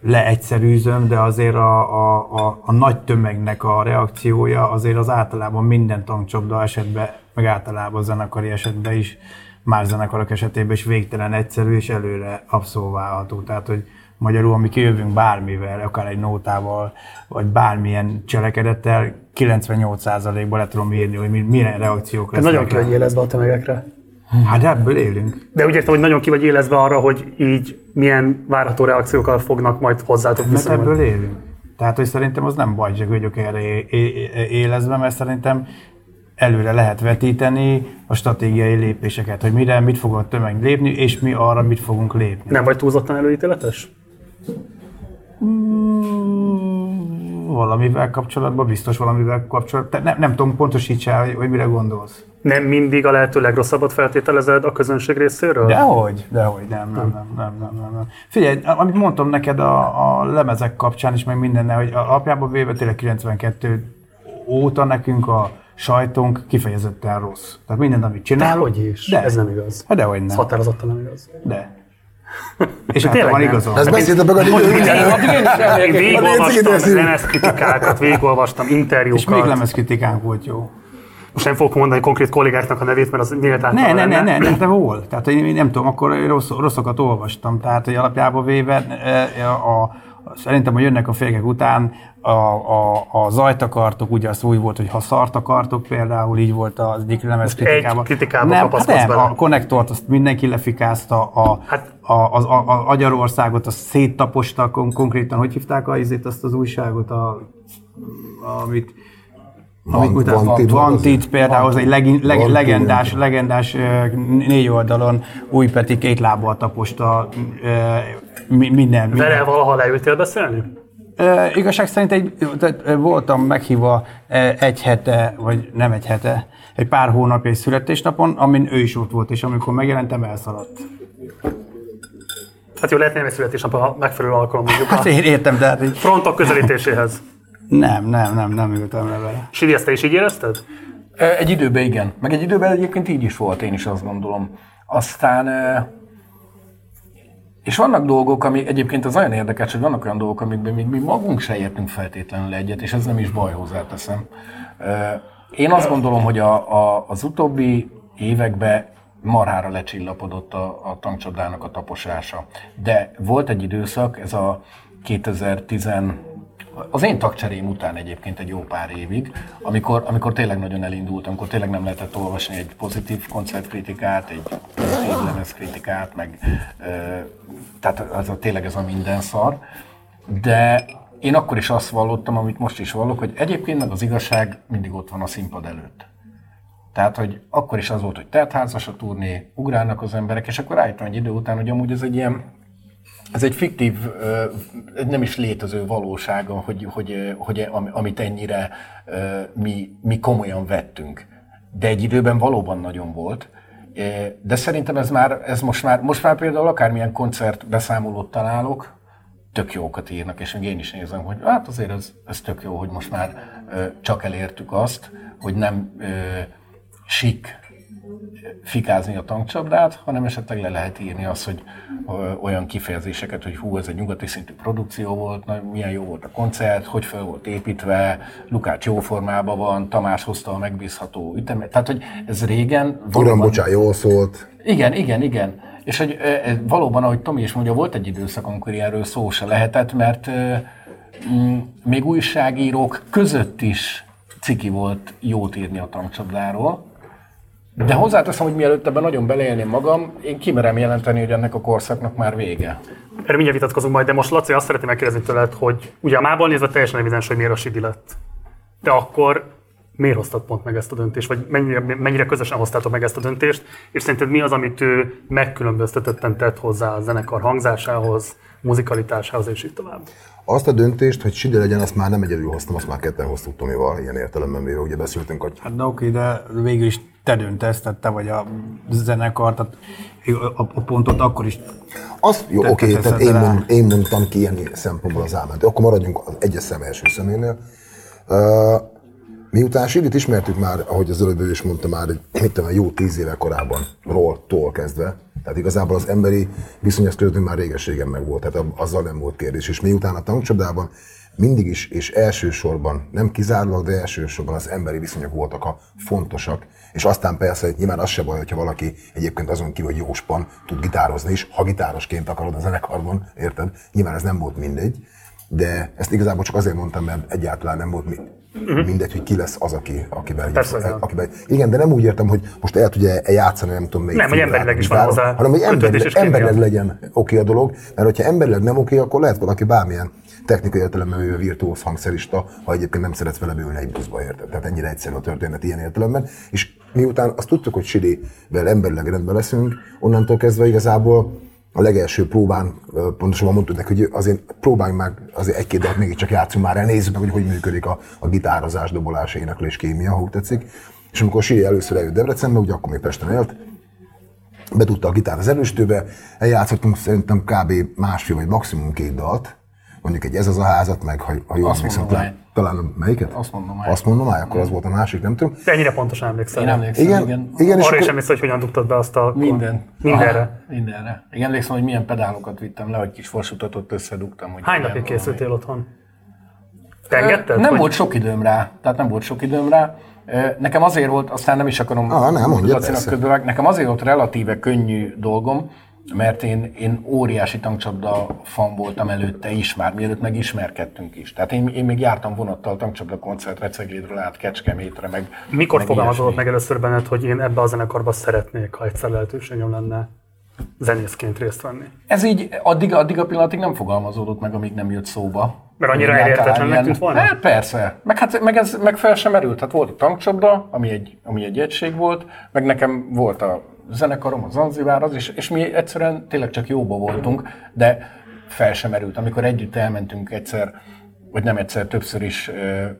leegyszerűzöm, de azért a, a, a, a nagy tömegnek a reakciója azért az általában minden tankcsapda esetben, meg általában zenekari esetben is, más zenekarok esetében is végtelen egyszerű és előre abszolválható. Tehát, hogy magyarul, ami kijövünk bármivel, akár egy nótával, vagy bármilyen cselekedettel, 98%-ban le tudom írni, hogy mi- milyen reakciók Te lesznek. nagyon vagy élezve a tömegekre. Hát ebből élünk. De úgy értem, hogy nagyon ki vagy élezve arra, hogy így milyen várható reakciókkal fognak majd hozzátok Mert viszonyulni. ebből élünk. Tehát, hogy szerintem az nem baj, hogy vagyok erre élezve, mert szerintem előre lehet vetíteni a stratégiai lépéseket, hogy mire, mit fog a tömeg lépni, és mi arra mit fogunk lépni. Nem vagy túlzottan előítéletes? Valamivel kapcsolatban, biztos valamivel kapcsolatban. Nem, nem tudom, pontosítsál, hogy, hogy mire gondolsz. Nem mindig a lehető legrosszabbat feltételezed a közönség részéről? Dehogy, dehogy, nem, nem, nem, nem, nem, nem, nem. Figyelj, amit mondtam neked a, a lemezek kapcsán is, meg mindennel, hogy alapjában véve tényleg 92 óta nekünk a sajtónk kifejezetten rossz. Tehát mindent, amit csinálunk. Dehogy is. De. Ez nem igaz. Hát dehogy Ez nem. határozottan nem igaz. De. És hát Tényleg van igazam. Ezt beszéltem meg a Én végigolvastam lemezkritikákat, végigolvastam És még interjúkat. lemezkritikánk volt jó. Most nem fogok mondani konkrét kollégáknak a nevét, mert az méltánytalan Ne, ne, ne, ne, ne, de hol? Tehát én nem tudom, akkor rossz, rosszakat olvastam. Tehát, hogy alapjában véve eh, a, a, szerintem, hogy jönnek a fékek után, a, a, a zajtakartok, ugye az úgy volt, hogy ha szart akartok, például így volt az egyik lemez kritikában. egy kritikában nem, hát nem, bele. a konnektort azt mindenki lefikázta, a, Hát- a, az, a, a Agyarországot azt széttaposta kon, konkrétan, hogy hívták a, izét, azt az újságot, a, amit amit Van- Vantit van, magazin. Vantit például, az egy leg, leg, legendás, legendás négy oldalon új Peti két lábbal taposta mi- minden. minden. Vele valaha leültél beszélni? Ö, igazság szerint egy, tehát, voltam meghívva egy hete, vagy nem egy hete, egy pár hónapja egy születésnapon, amin ő is ott volt, és amikor megjelentem, elszaladt. Hát jó, lehetne egy születésnap a megfelelő alkalom mondjuk Hát én értem, de hát így, frontok közelítéséhez. nem, nem, nem, nem ültem le vele. Sidi, ezt te is így érezted? Egy időben igen, meg egy időben egyébként így is volt, én is azt gondolom. Aztán, és vannak dolgok, ami egyébként az olyan érdekes, hogy vannak olyan dolgok, amikben még mi magunk se értünk feltétlenül egyet, és ez nem is baj, hozzáteszem. Én azt gondolom, hogy a, a, az utóbbi években marhára lecsillapodott a, a tankcsodának a taposása. De volt egy időszak, ez a 2010 az én tagcserém után egyébként egy jó pár évig, amikor, amikor tényleg nagyon elindult, amikor tényleg nem lehetett olvasni egy pozitív koncertkritikát, egy pozitív lemezkritikát, meg ö, tehát az a, tényleg ez a minden szar. De én akkor is azt vallottam, amit most is vallok, hogy egyébként meg az igazság mindig ott van a színpad előtt. Tehát, hogy akkor is az volt, hogy teltházas a turné, ugrálnak az emberek, és akkor rájöttem egy idő után, hogy amúgy ez egy ilyen, ez egy fiktív, nem is létező valósága, hogy, hogy, hogy am- amit ennyire mi, mi komolyan vettünk. De egy időben valóban nagyon volt, De szerintem ez már, ez most már, most már például akármilyen koncert beszámolót találok, tök jókat írnak, és még én is nézem, hogy hát azért ez, ez tök jó, hogy most már csak elértük azt, hogy nem ö, sik fikázni a tankcsapdát, hanem esetleg le lehet írni azt, hogy olyan kifejezéseket, hogy hú, ez egy nyugati szintű produkció volt, na, milyen jó volt a koncert, hogy fel volt építve, Lukács jó formában van, Tamás hozta a megbízható ütemet. Tehát, hogy ez régen... Uram, bocsán, jól szólt. Igen, igen, igen. És hogy valóban, ahogy Tomi is mondja, volt egy időszak, amikor erről szó se lehetett, mert még újságírók között is ciki volt jót írni a tankcsapdáról, de hozzáteszem, hogy mielőtt ebben nagyon beleélném magam, én kimerem jelenteni, hogy ennek a korszaknak már vége. Erről mindjárt vitatkozunk majd, de most Laci azt szeretném megkérdezni tőled, hogy ugye a mából nézve teljesen evidens, hogy miért a Sidi lett. De akkor miért hoztad pont meg ezt a döntést, vagy mennyire, mennyire közösen hoztátok meg ezt a döntést, és szerinted mi az, amit ő megkülönböztetetten tett hozzá a zenekar hangzásához, muzikalitásához, és így tovább? Azt a döntést, hogy Sidi legyen, azt már nem egyedül hoztam, azt már ketten hoztuk Tomival, ilyen értelemben véve, ugye beszéltünk, hogy... Hát de oké, de végül is te döntesz, tehát te vagy a zenekar, tehát a, a pontot akkor is az, jó, oké, okay, tehát én, mond, én mondtam ki ilyen szempontból az álmát. Akkor maradjunk az egyes szem első szeménél. Uh, miután Sidit ismertük már, ahogy az előbb is mondta már, mit tudom, jó tíz éve korábban, ról, tól kezdve, tehát igazából az emberi viszony közöttünk már régességen meg volt, tehát azzal nem volt kérdés. És miután a tankcsodában mindig is, és elsősorban, nem kizárólag, de elsősorban az emberi viszonyok voltak a fontosak, és aztán persze, hogy nyilván az se baj, hogyha valaki egyébként azon kívül, hogy jóspan tud gitározni is, ha gitárosként akarod a zenekarban, érted? Nyilván ez nem volt mindegy, de ezt igazából csak azért mondtam, mert egyáltalán nem volt uh-huh. mindegy, hogy ki lesz az, aki, akivel, Persze, akivel. Igen, de nem úgy értem, hogy most el tudja -e játszani, nem tudom még. Nem, hogy emberileg is van hozzá. Hanem, hogy emberileg, emberileg legyen oké a dolog, mert hogyha emberileg nem oké, akkor lehet valaki bármilyen technikai értelemben ő virtuóz hangszerista, ha egyébként nem szeretsz vele bőlni egy buszba, érted? Tehát ennyire egyszerű a történet ilyen értelemben. És miután azt tudtuk, hogy Sidivel emberileg rendben leszünk, onnantól kezdve igazából a legelső próbán, pontosabban mondtuk neki, hogy azért próbáljunk meg azért egy-két dalt mégiscsak játszunk már el, nézzük meg, hogy hogy működik a, a gitározás, dobolás, éneklés, kémia, ha úgy tetszik. És amikor Siri először eljött Debrecenbe, ugye akkor még Pesten élt, bedugta a gitár az erősítőbe, eljátszottunk szerintem kb. másfél vagy maximum két dalt, mondjuk egy ez az a házat, meg ha, ha jól emlékszem, talán, talán melyiket? Azt mondom már. Azt mondom már, akkor az volt a másik, nem tudom. De ennyire pontosan emlékszem. Én emlékszem, igen. igen, igen és Arra is emlékszem, hogy hogyan dugtad be azt a... Minden. Mindenre. Aha, mindenre. Igen, emlékszem, hogy milyen pedálokat vittem le, hogy kis forsutatot összedugtam. Hogy Hány napig készültél otthon? Te Nem hogy... volt sok időm rá. Tehát nem volt sok időm rá. Nekem azért volt, aztán nem is akarom ah, nem, mondja, közben, nekem azért volt relatíve könnyű dolgom, mert én, én óriási tankcsapda fan voltam előtte is már, mielőtt megismerkedtünk is. Tehát én, én még jártam vonattal tankcsapda koncertre, Ceglédről át Kecskemétre, meg Mikor fogalmazott meg először benned, hogy én ebbe a zenekarba szeretnék, ha egyszer lehetőségem lenne zenészként részt venni? Ez így addig, addig a pillanatig nem fogalmazódott meg, amíg nem jött szóba. Mert annyira elértetlennek tűnt volna? Hát persze. Meg, hát, meg, ez, meg fel sem merült. Hát volt a tankcsapda, ami egy, ami egy egység volt, meg nekem volt a zenekarom, a Zanzibár, az, és, és mi egyszerűen tényleg csak jóba voltunk, de fel sem merült. Amikor együtt elmentünk egyszer, vagy nem egyszer, többször is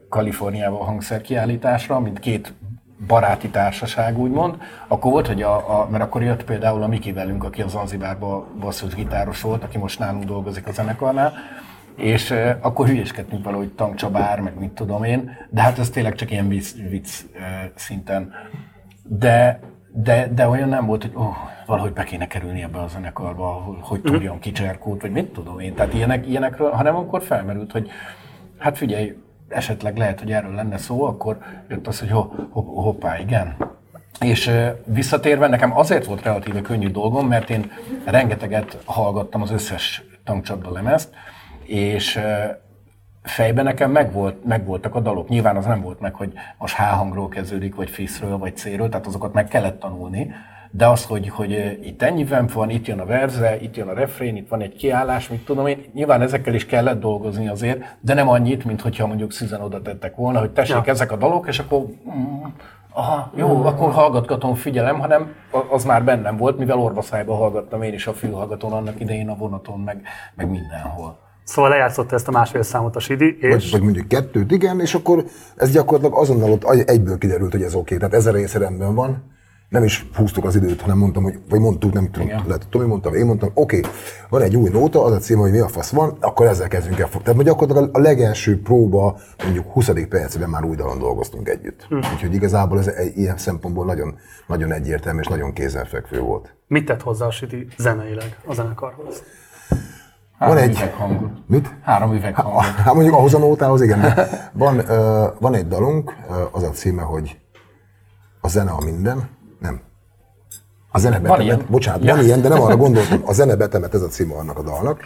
Kaliforniába a hangszerkiállításra, mint két baráti társaság, úgymond, akkor volt, hogy a, a, mert akkor jött például a Miki velünk, aki az Zanzibárban basszus gitáros volt, aki most nálunk dolgozik a zenekarnál, és uh, akkor hülyeskedtünk valahogy tankcsabár, meg mit tudom én, de hát ez tényleg csak ilyen vicc, vicc uh, szinten. De de, de olyan nem volt, hogy oh, valahogy be kéne kerülni ebbe a zenekarba, hogy, hogy mhm. tudjon kicserkót, vagy mit tudom én. Tehát ilyenek, ilyenekről, hanem akkor felmerült, hogy hát figyelj, esetleg lehet, hogy erről lenne szó, akkor jött az, hogy ho, ho, hoppá, igen. És visszatérve, nekem azért volt relatíve könnyű dolgom, mert én rengeteget hallgattam az összes tankcsapda lemezt, és fejben nekem megvolt, megvoltak a dalok. Nyilván az nem volt meg, hogy most H hangról kezdődik, vagy Fiszről, vagy C-ről, tehát azokat meg kellett tanulni. De az, hogy, hogy itt ennyi van, itt jön a verze, itt jön a refrén, itt van egy kiállás, mit tudom én, nyilván ezekkel is kellett dolgozni azért, de nem annyit, mint hogyha mondjuk Szüzen oda tettek volna, hogy tessék ja. ezek a dalok, és akkor mm, aha, jó, mm. akkor hallgatgatom, figyelem, hanem az már bennem volt, mivel orvaszájba hallgattam én is a fülhallgatón annak idején a vonaton, meg, meg mindenhol. Szóval lejátszott ezt a másfél számot a Sidi, és... Vagy, vagy mondjuk kettőt, igen, és akkor ez gyakorlatilag azonnal ott egyből kiderült, hogy ez oké, okay. tehát ez a része rendben van, nem is húztuk az időt, hanem mondtam, hogy, vagy mondtuk, nem tudom, Igen. lehet, Tomi mondtam, én mondtam, oké, okay, van egy új nóta, az a cím, hogy mi a fasz van, akkor ezzel kezdünk el. Tehát gyakorlatilag a legelső próba, mondjuk 20. percben már új dalon dolgoztunk együtt. Hm. Úgyhogy igazából ez egy, ilyen szempontból nagyon, nagyon egyértelmű és nagyon kézenfekvő volt. Mit tett hozzá a Sidi zeneileg a zenekarhoz? Három Van egy- üveghangot. Mit? Három üveghangot. Hát mondjuk ahhoz a nótához, igen. De van, ö, van egy dalunk, ö, az a címe, hogy a zene a minden. Nem. A zene betemet. ilyen? Bocsánat, van ilyen, de nem arra gondoltam. A zene betemet, ez a címe annak a dalnak.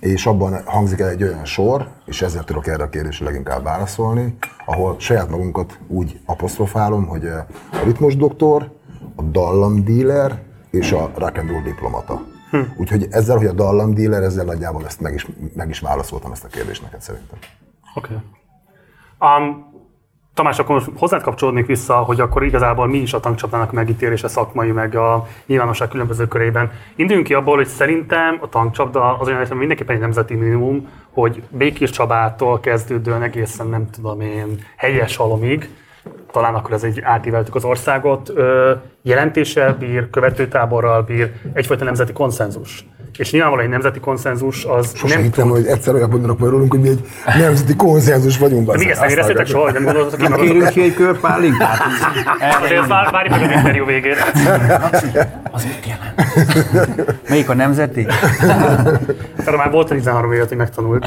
És abban hangzik el egy olyan sor, és ezzel tudok erre a kérdésre leginkább válaszolni, ahol saját magunkat úgy apostrofálom, hogy a ritmus doktor, a dallamdíler és a rock and roll diplomata. Hm. Úgyhogy ezzel, hogy a dallamdíler, ezzel nagyjából ezt meg is, meg is válaszoltam ezt a kérdést neked szerintem. Oké. Okay. Um, Tamás, akkor most hozzád kapcsolódnék vissza, hogy akkor igazából mi is a tankcsapdának megítélése szakmai, meg a nyilvánosság különböző körében. Induljunk ki abból, hogy szerintem a tankcsapda az olyan, hogy mindenképpen egy nemzeti minimum, hogy Békés Csabától kezdődően egészen nem tudom én, helyes halomig, talán akkor ez egy átíveltük az országot, jelentéssel bír, követőtáborral bír, egyfajta nemzeti konszenzus. És nyilvánvalóan egy nemzeti konszenzus az Sose nem hittem, hogy egyszer olyan mondanak majd rólunk, hogy mi egy nemzeti konszenzus vagyunk. Bazzeg. még ezt nem éreztétek soha, hogy nem gondoltatok ki Kérünk magatokat? ki egy kör pálinkát? Azért ezt vár- várjuk meg az interjú végét. Az mit jelent? Melyik a nemzeti? Tehát már volt 13 évet, hogy megtanult.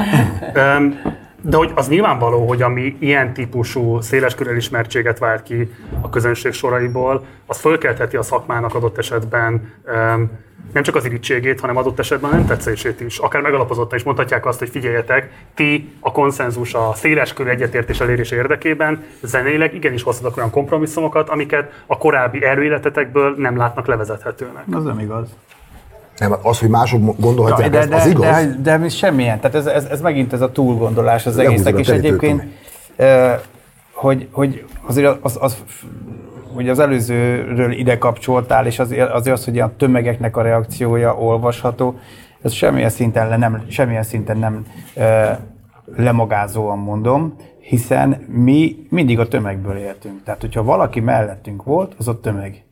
De hogy az nyilvánvaló, hogy ami ilyen típusú széleskörű elismertséget vált ki a közönség soraiból, az fölkeltheti a szakmának adott esetben nem csak az irítségét, hanem adott esetben nem tetszését is. Akár megalapozottan is mondhatják azt, hogy figyeljetek, ti a konszenzus, a széleskörű egyetértés elérés érdekében zeneileg igenis hoztatok olyan kompromisszumokat, amiket a korábbi erőéletetekből nem látnak levezethetőnek. Az nem igaz. Nem, az, hogy mások gondolhatják, de, de, az igaz. de, de, de semmilyen. Tehát ez, ez, ez megint ez a túlgondolás az Lehúzod egésznek. És egyébként, eh, hogy, hogy azért az, az, hogy az előzőről ide kapcsoltál, és azért, azért az, hogy a tömegeknek a reakciója olvasható, ez semmilyen szinten, le nem, semmilyen szinten nem eh, lemagázóan mondom, hiszen mi mindig a tömegből éltünk. Tehát, hogyha valaki mellettünk volt, az a tömeg.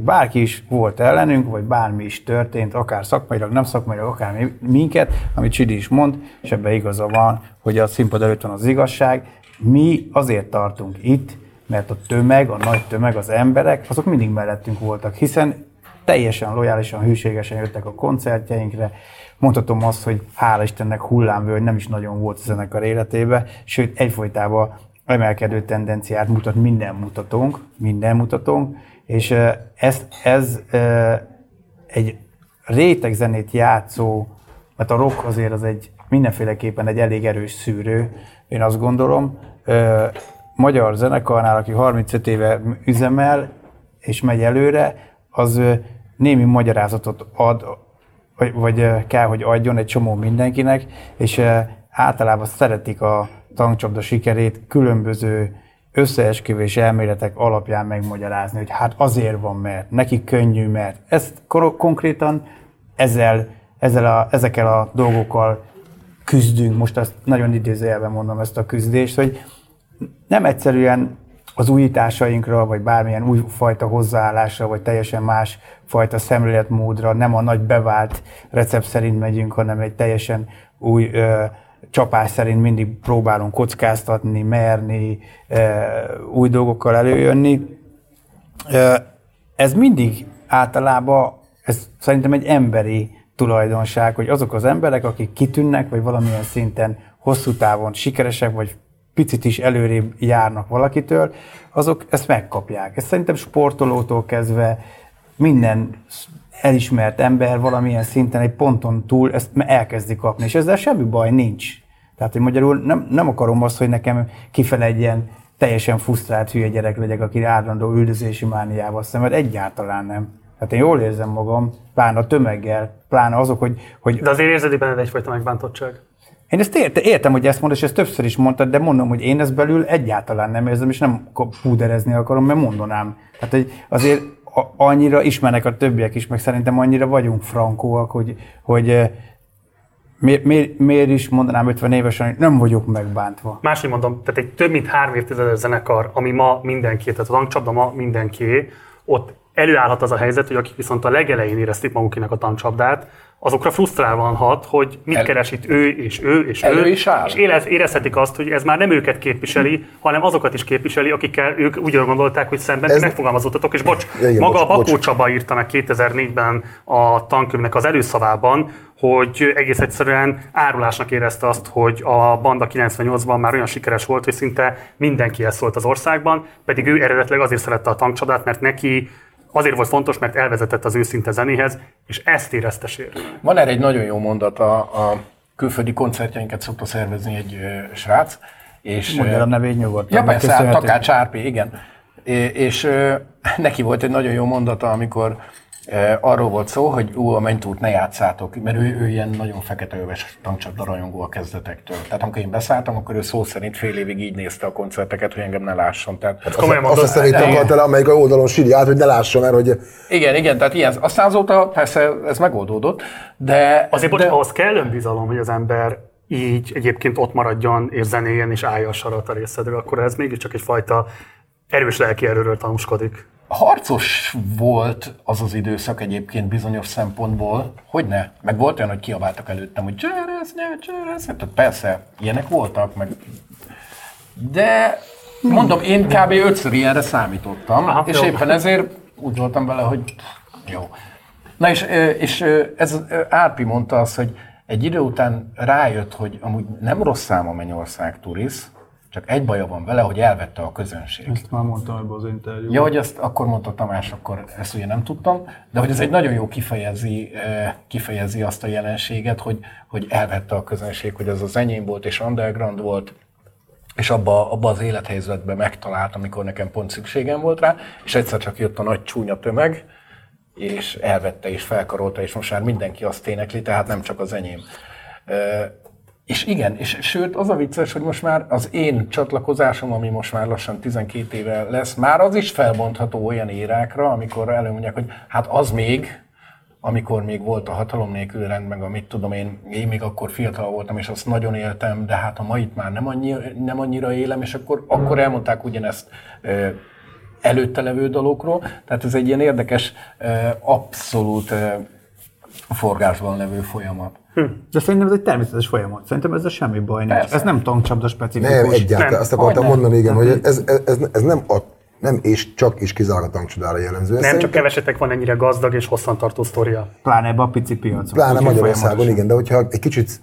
Bárki is volt ellenünk, vagy bármi is történt, akár szakmailag, nem szakmailag, akár mi- minket, amit Csidi is mond, és ebben igaza van, hogy a színpad előtt van az igazság. Mi azért tartunk itt, mert a tömeg, a nagy tömeg, az emberek, azok mindig mellettünk voltak, hiszen teljesen lojálisan, hűségesen jöttek a koncertjeinkre. Mondhatom azt, hogy hála Istennek hullámvölgy nem is nagyon volt a zenekar életébe, sőt egyfolytában emelkedő tendenciát mutat minden mutatónk, minden mutatónk, és ez, ez egy rétegzenét játszó, mert a rock azért az egy mindenféleképpen egy elég erős szűrő, én azt gondolom. Magyar zenekarnál, aki 35 éve üzemel és megy előre, az némi magyarázatot ad, vagy, vagy kell, hogy adjon egy csomó mindenkinek, és általában szeretik a tankcsapda sikerét különböző összeesküvés elméletek alapján megmagyarázni, hogy hát azért van, mert neki könnyű, mert ezt konkrétan ezzel, ezzel a, ezekkel a dolgokkal küzdünk, most ezt nagyon idézőjelben mondom ezt a küzdést, hogy nem egyszerűen az újításainkra, vagy bármilyen újfajta hozzáállásra, vagy teljesen más fajta szemléletmódra, nem a nagy bevált recept szerint megyünk, hanem egy teljesen új ö, csapás szerint mindig próbálunk kockáztatni, merni, új dolgokkal előjönni. Ez mindig általában, ez szerintem egy emberi tulajdonság, hogy azok az emberek, akik kitűnnek, vagy valamilyen szinten hosszú távon sikeresek, vagy picit is előrébb járnak valakitől, azok ezt megkapják. Ez szerintem sportolótól kezdve minden elismert ember valamilyen szinten egy ponton túl ezt elkezdi kapni, és ezzel semmi baj nincs. Tehát, hogy magyarul nem, nem akarom azt, hogy nekem kifele egy ilyen teljesen frusztrált hülye gyerek legyek, aki állandó üldözési mániával szemed, egyáltalán nem. Tehát én jól érzem magam, pláne a tömeggel, pláne azok, hogy, hogy De azért érzed itt benned egyfajta megbántottság. én ezt érte, értem, hogy ezt mondod, és ezt többször is mondtad, de mondom, hogy én ezt belül egyáltalán nem érzem, és nem púderezni akarom, mert mondanám. Tehát hogy azért annyira ismernek a többiek is, meg szerintem annyira vagyunk frankóak, hogy, hogy eh, miért, miért, miért is mondanám 50 évesen, hogy nem vagyok megbántva. Máshogy mondom, tehát egy több mint három évtizedes zenekar, ami ma mindenki, tehát a tankcsapda ma mindenki, ott előállhat az a helyzet, hogy akik viszont a legelején érezték magukének a tankcsapdát, azokra frusztrálvan hat, hogy mit El- keres itt ő és ő és Elő ő, is áll. és érez, érezhetik azt, hogy ez már nem őket képviseli, hanem azokat is képviseli, akikkel ők úgy gondolták, hogy szemben Ez- megfogalmazódtatok, és bocs, igen, maga bocs, Bakó bocs. Csaba írta meg 2004-ben a tankönyvnek az előszavában, hogy egész egyszerűen árulásnak érezte azt, hogy a Banda 98-ban már olyan sikeres volt, hogy szinte mindenkihez szólt az országban, pedig ő eredetileg azért szerette a tankcsapdát, mert neki azért volt fontos, mert elvezetett az őszinte zenéhez, és ezt érezte sérülni. Van erre egy nagyon jó mondat, a, a külföldi koncertjeinket szokta szervezni egy ö, srác. És, Mondja a nevét nyugodtan. Ja persze, hát. Takács Árpi, igen. É- És ö, neki volt egy nagyon jó mondata, amikor arról volt szó, hogy ú, a mentút ne játszátok, mert ő, ő ilyen nagyon feketeöves tankcsapda rajongó a kezdetektől. Tehát amikor én beszálltam, akkor ő szó szerint fél évig így nézte a koncerteket, hogy engem ne lásson. Tehát, Azt, komolyan azt a mondod? szemét Igen. akarta le, amelyik a oldalon sírja át, hogy ne lássa, mert hogy igen, igen, tehát ilyen. Aztán azóta persze ez megoldódott, de... Azért bocs, de, ahhoz kell önbizalom, hogy az ember így egyébként ott maradjon, és zenéjen, és állja a sarat a részedről, akkor ez mégiscsak egyfajta erős lelki erőről tanúskodik. Harcos volt az az időszak egyébként bizonyos szempontból, hogy ne. Meg volt olyan, hogy kiabáltak előttem, hogy cseresznye, cseresznye. Tehát persze, ilyenek voltak, meg... De mondom, én kb. ötször ilyenre számítottam, Aha, és jó. éppen ezért úgy voltam vele, hogy jó. Na és, és ez Árpi mondta azt, hogy egy idő után rájött, hogy amúgy nem rossz szám a Mennyország turisz, csak egy baja van vele, hogy elvette a közönség. Ezt már mondtam ebben az interjúban. Ja, hogy ezt akkor mondta Tamás, akkor ezt ugye nem tudtam, de hogy ez egy nagyon jó kifejezi, kifejezi azt a jelenséget, hogy, hogy elvette a közönség, hogy ez az enyém volt és underground volt, és abba, abba az élethelyzetben megtalált, amikor nekem pont szükségem volt rá, és egyszer csak jött a nagy csúnya tömeg, és elvette és felkarolta, és most már mindenki azt énekli, tehát nem csak az enyém. És igen, és sőt, az a vicces, hogy most már az én csatlakozásom, ami most már lassan 12 éve lesz, már az is felbontható olyan érákra, amikor előmondják, hogy hát az még, amikor még volt a hatalom nélkül rend, meg amit tudom én, én még akkor fiatal voltam, és azt nagyon éltem, de hát a mait már nem, annyi, nem annyira élem, és akkor, akkor elmondták ugyanezt ö, előtte levő dologról. Tehát ez egy ilyen érdekes, ö, abszolút ö, forgásban levő folyamat. De szerintem ez egy természetes folyamat. Szerintem ezzel semmi baj nincs. Persze. Ez nem tankcsapda specifikus. nem, egyáltalán. Nem. Azt akartam Hogyne. mondani, igen, hogy ez, ez, ez, ez nem, a, nem és csak és kizárólag a tankcsodára jellemző. Nem csak szerintem- kevesetek van ennyire gazdag és hosszantartó sztoria. Pláne ebbe a pici piacon. Pláne Magyarországon, igen, de hogyha egy kicsit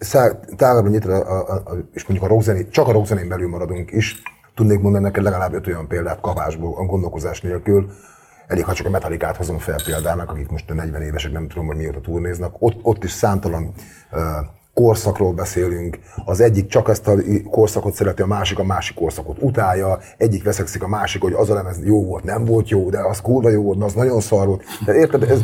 távolabb nyitva, a, a, a, és mondjuk a rockzenét, csak a rockzenén belül maradunk is, tudnék mondani neked legalább öt olyan példát kapásból, a gondolkozás nélkül, elég, ha csak a Metallicát hozom fel példának, akik most a 40 évesek, nem tudom, hogy mióta turnéznak, ott, ott is számtalan uh, korszakról beszélünk, az egyik csak ezt a korszakot szereti, a másik a másik korszakot utálja, egyik veszekszik a másik, hogy az a lemez jó volt, nem volt jó, de az kurva jó volt, az nagyon szar volt. De érted, ez,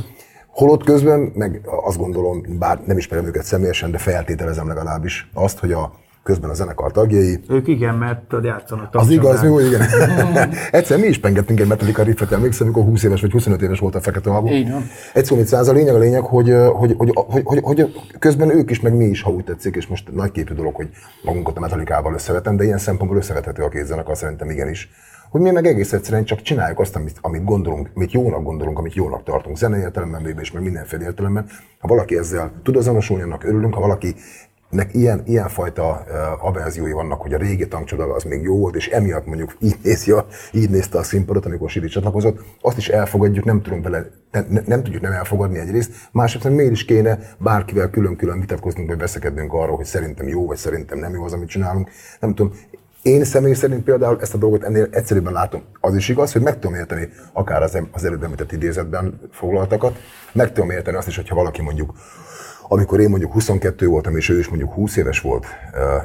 Holott közben, meg azt gondolom, bár nem ismerem őket személyesen, de feltételezem legalábbis azt, hogy a közben a zenekar tagjai, Ők igen, mert játszanak az igaz, jó, igen. Egyszer mi is pengettünk egy Metallica riffet, emlékszem, amikor 20 éves vagy 25 éves volt a fekete. Így van. Egy szó, száz, a lényeg a lényeg, hogy, hogy, hogy, hogy, hogy, hogy, közben ők is, meg mi is, ha úgy tetszik, és most nagyképű dolog, hogy magunkat a Metallicával összevetem, de ilyen szempontból összevethető a két zenekar, szerintem igenis. Hogy mi meg egész egyszerűen csak csináljuk azt, amit, amit gondolunk, amit jónak gondolunk, amit jónak tartunk, zenei értelemben véve és meg mindenféle értelemben. Ha valaki ezzel tud azonosulni, annak örülünk, ha valaki nek ilyen, ilyen fajta averziói vannak, hogy a régi tankcsoda az még jó volt, és emiatt mondjuk így, nézi a, így nézte a színpadot, amikor Siri csatlakozott, azt is elfogadjuk, nem tudunk vele, nem, nem, tudjuk nem elfogadni egyrészt, másrészt miért is kéne bárkivel külön-külön vitatkoznunk, vagy veszekednünk arról, hogy szerintem jó, vagy szerintem nem jó az, amit csinálunk. Nem tudom, én személy szerint például ezt a dolgot ennél egyszerűbben látom. Az is igaz, hogy meg tudom érteni akár az, az előbb említett idézetben foglaltakat, meg tudom érteni azt is, hogyha valaki mondjuk amikor én mondjuk 22 voltam, és ő is mondjuk 20 éves volt,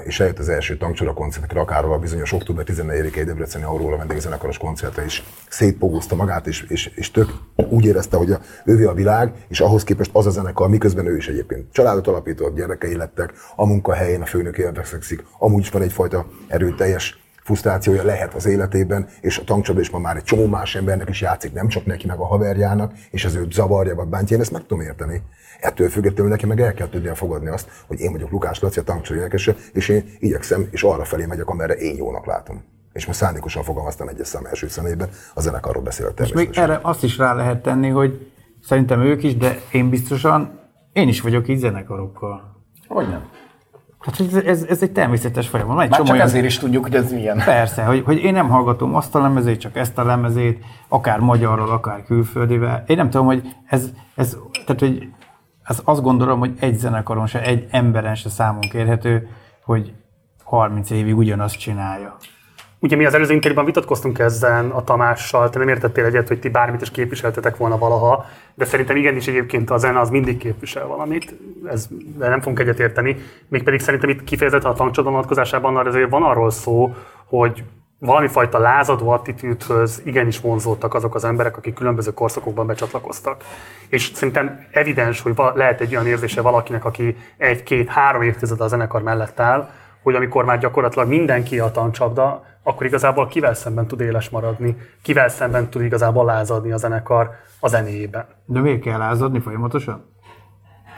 és eljött az első tankcsoda koncertre, akár a bizonyos október 14-i Debreceni Aurora vendégzenekaros koncertre is szétpogózta magát, és, és, és tök úgy érezte, hogy a, ővé a világ, és ahhoz képest az a zenekar, miközben ő is egyébként családot alapított, gyerekei lettek, a munkahelyén a főnökével veszekszik, amúgy is van egyfajta erőteljes frusztrációja lehet az életében, és a tankcsapda is ma már egy csomó más embernek is játszik, nem csak neki meg a haverjának, és ez őt zavarja vagy bántja, én ezt meg tudom érteni. Ettől függetlenül neki meg el kell tudnia fogadni azt, hogy én vagyok Lukás Laci, a tankcsapda énekese, és én igyekszem, és arra felé megyek, amerre én jónak látom. és most szándékosan fogalmaztam egyes szám első személyben, a zenekarról beszélek És még erre azt is rá lehet tenni, hogy szerintem ők is, de én biztosan, én is vagyok így zenekarokkal. Hogy nem? Tehát ez, ez, egy természetes folyamat. Egy Már csak olyan- ezért is tudjuk, hogy ez milyen. Persze, hogy, hogy én nem hallgatom azt a lemezét, csak ezt a lemezét, akár magyarról, akár külföldivel. Én nem tudom, hogy ez, ez tehát, hogy ez azt gondolom, hogy egy zenekaron se, egy emberen se számon kérhető, hogy 30 évig ugyanazt csinálja. Ugye mi az előző interjúban vitatkoztunk ezzel a Tamással, te nem értettél egyet, hogy ti bármit is képviseltetek volna valaha, de szerintem igenis egyébként a zene az mindig képvisel valamit, ez, de nem fogunk egyet érteni. Mégpedig szerintem itt kifejezetten a tankcsoda vonatkozásában azért van arról szó, hogy valami fajta lázadó attitűdhöz igenis vonzódtak azok az emberek, akik különböző korszakokban becsatlakoztak. És szerintem evidens, hogy lehet egy olyan érzése valakinek, aki egy, két, három évtized a zenekar mellett áll, hogy amikor már gyakorlatilag mindenki a tancsapda, akkor igazából kivel szemben tud éles maradni, kivel szemben tud igazából lázadni a zenekar a zenéjében. De miért kell lázadni folyamatosan?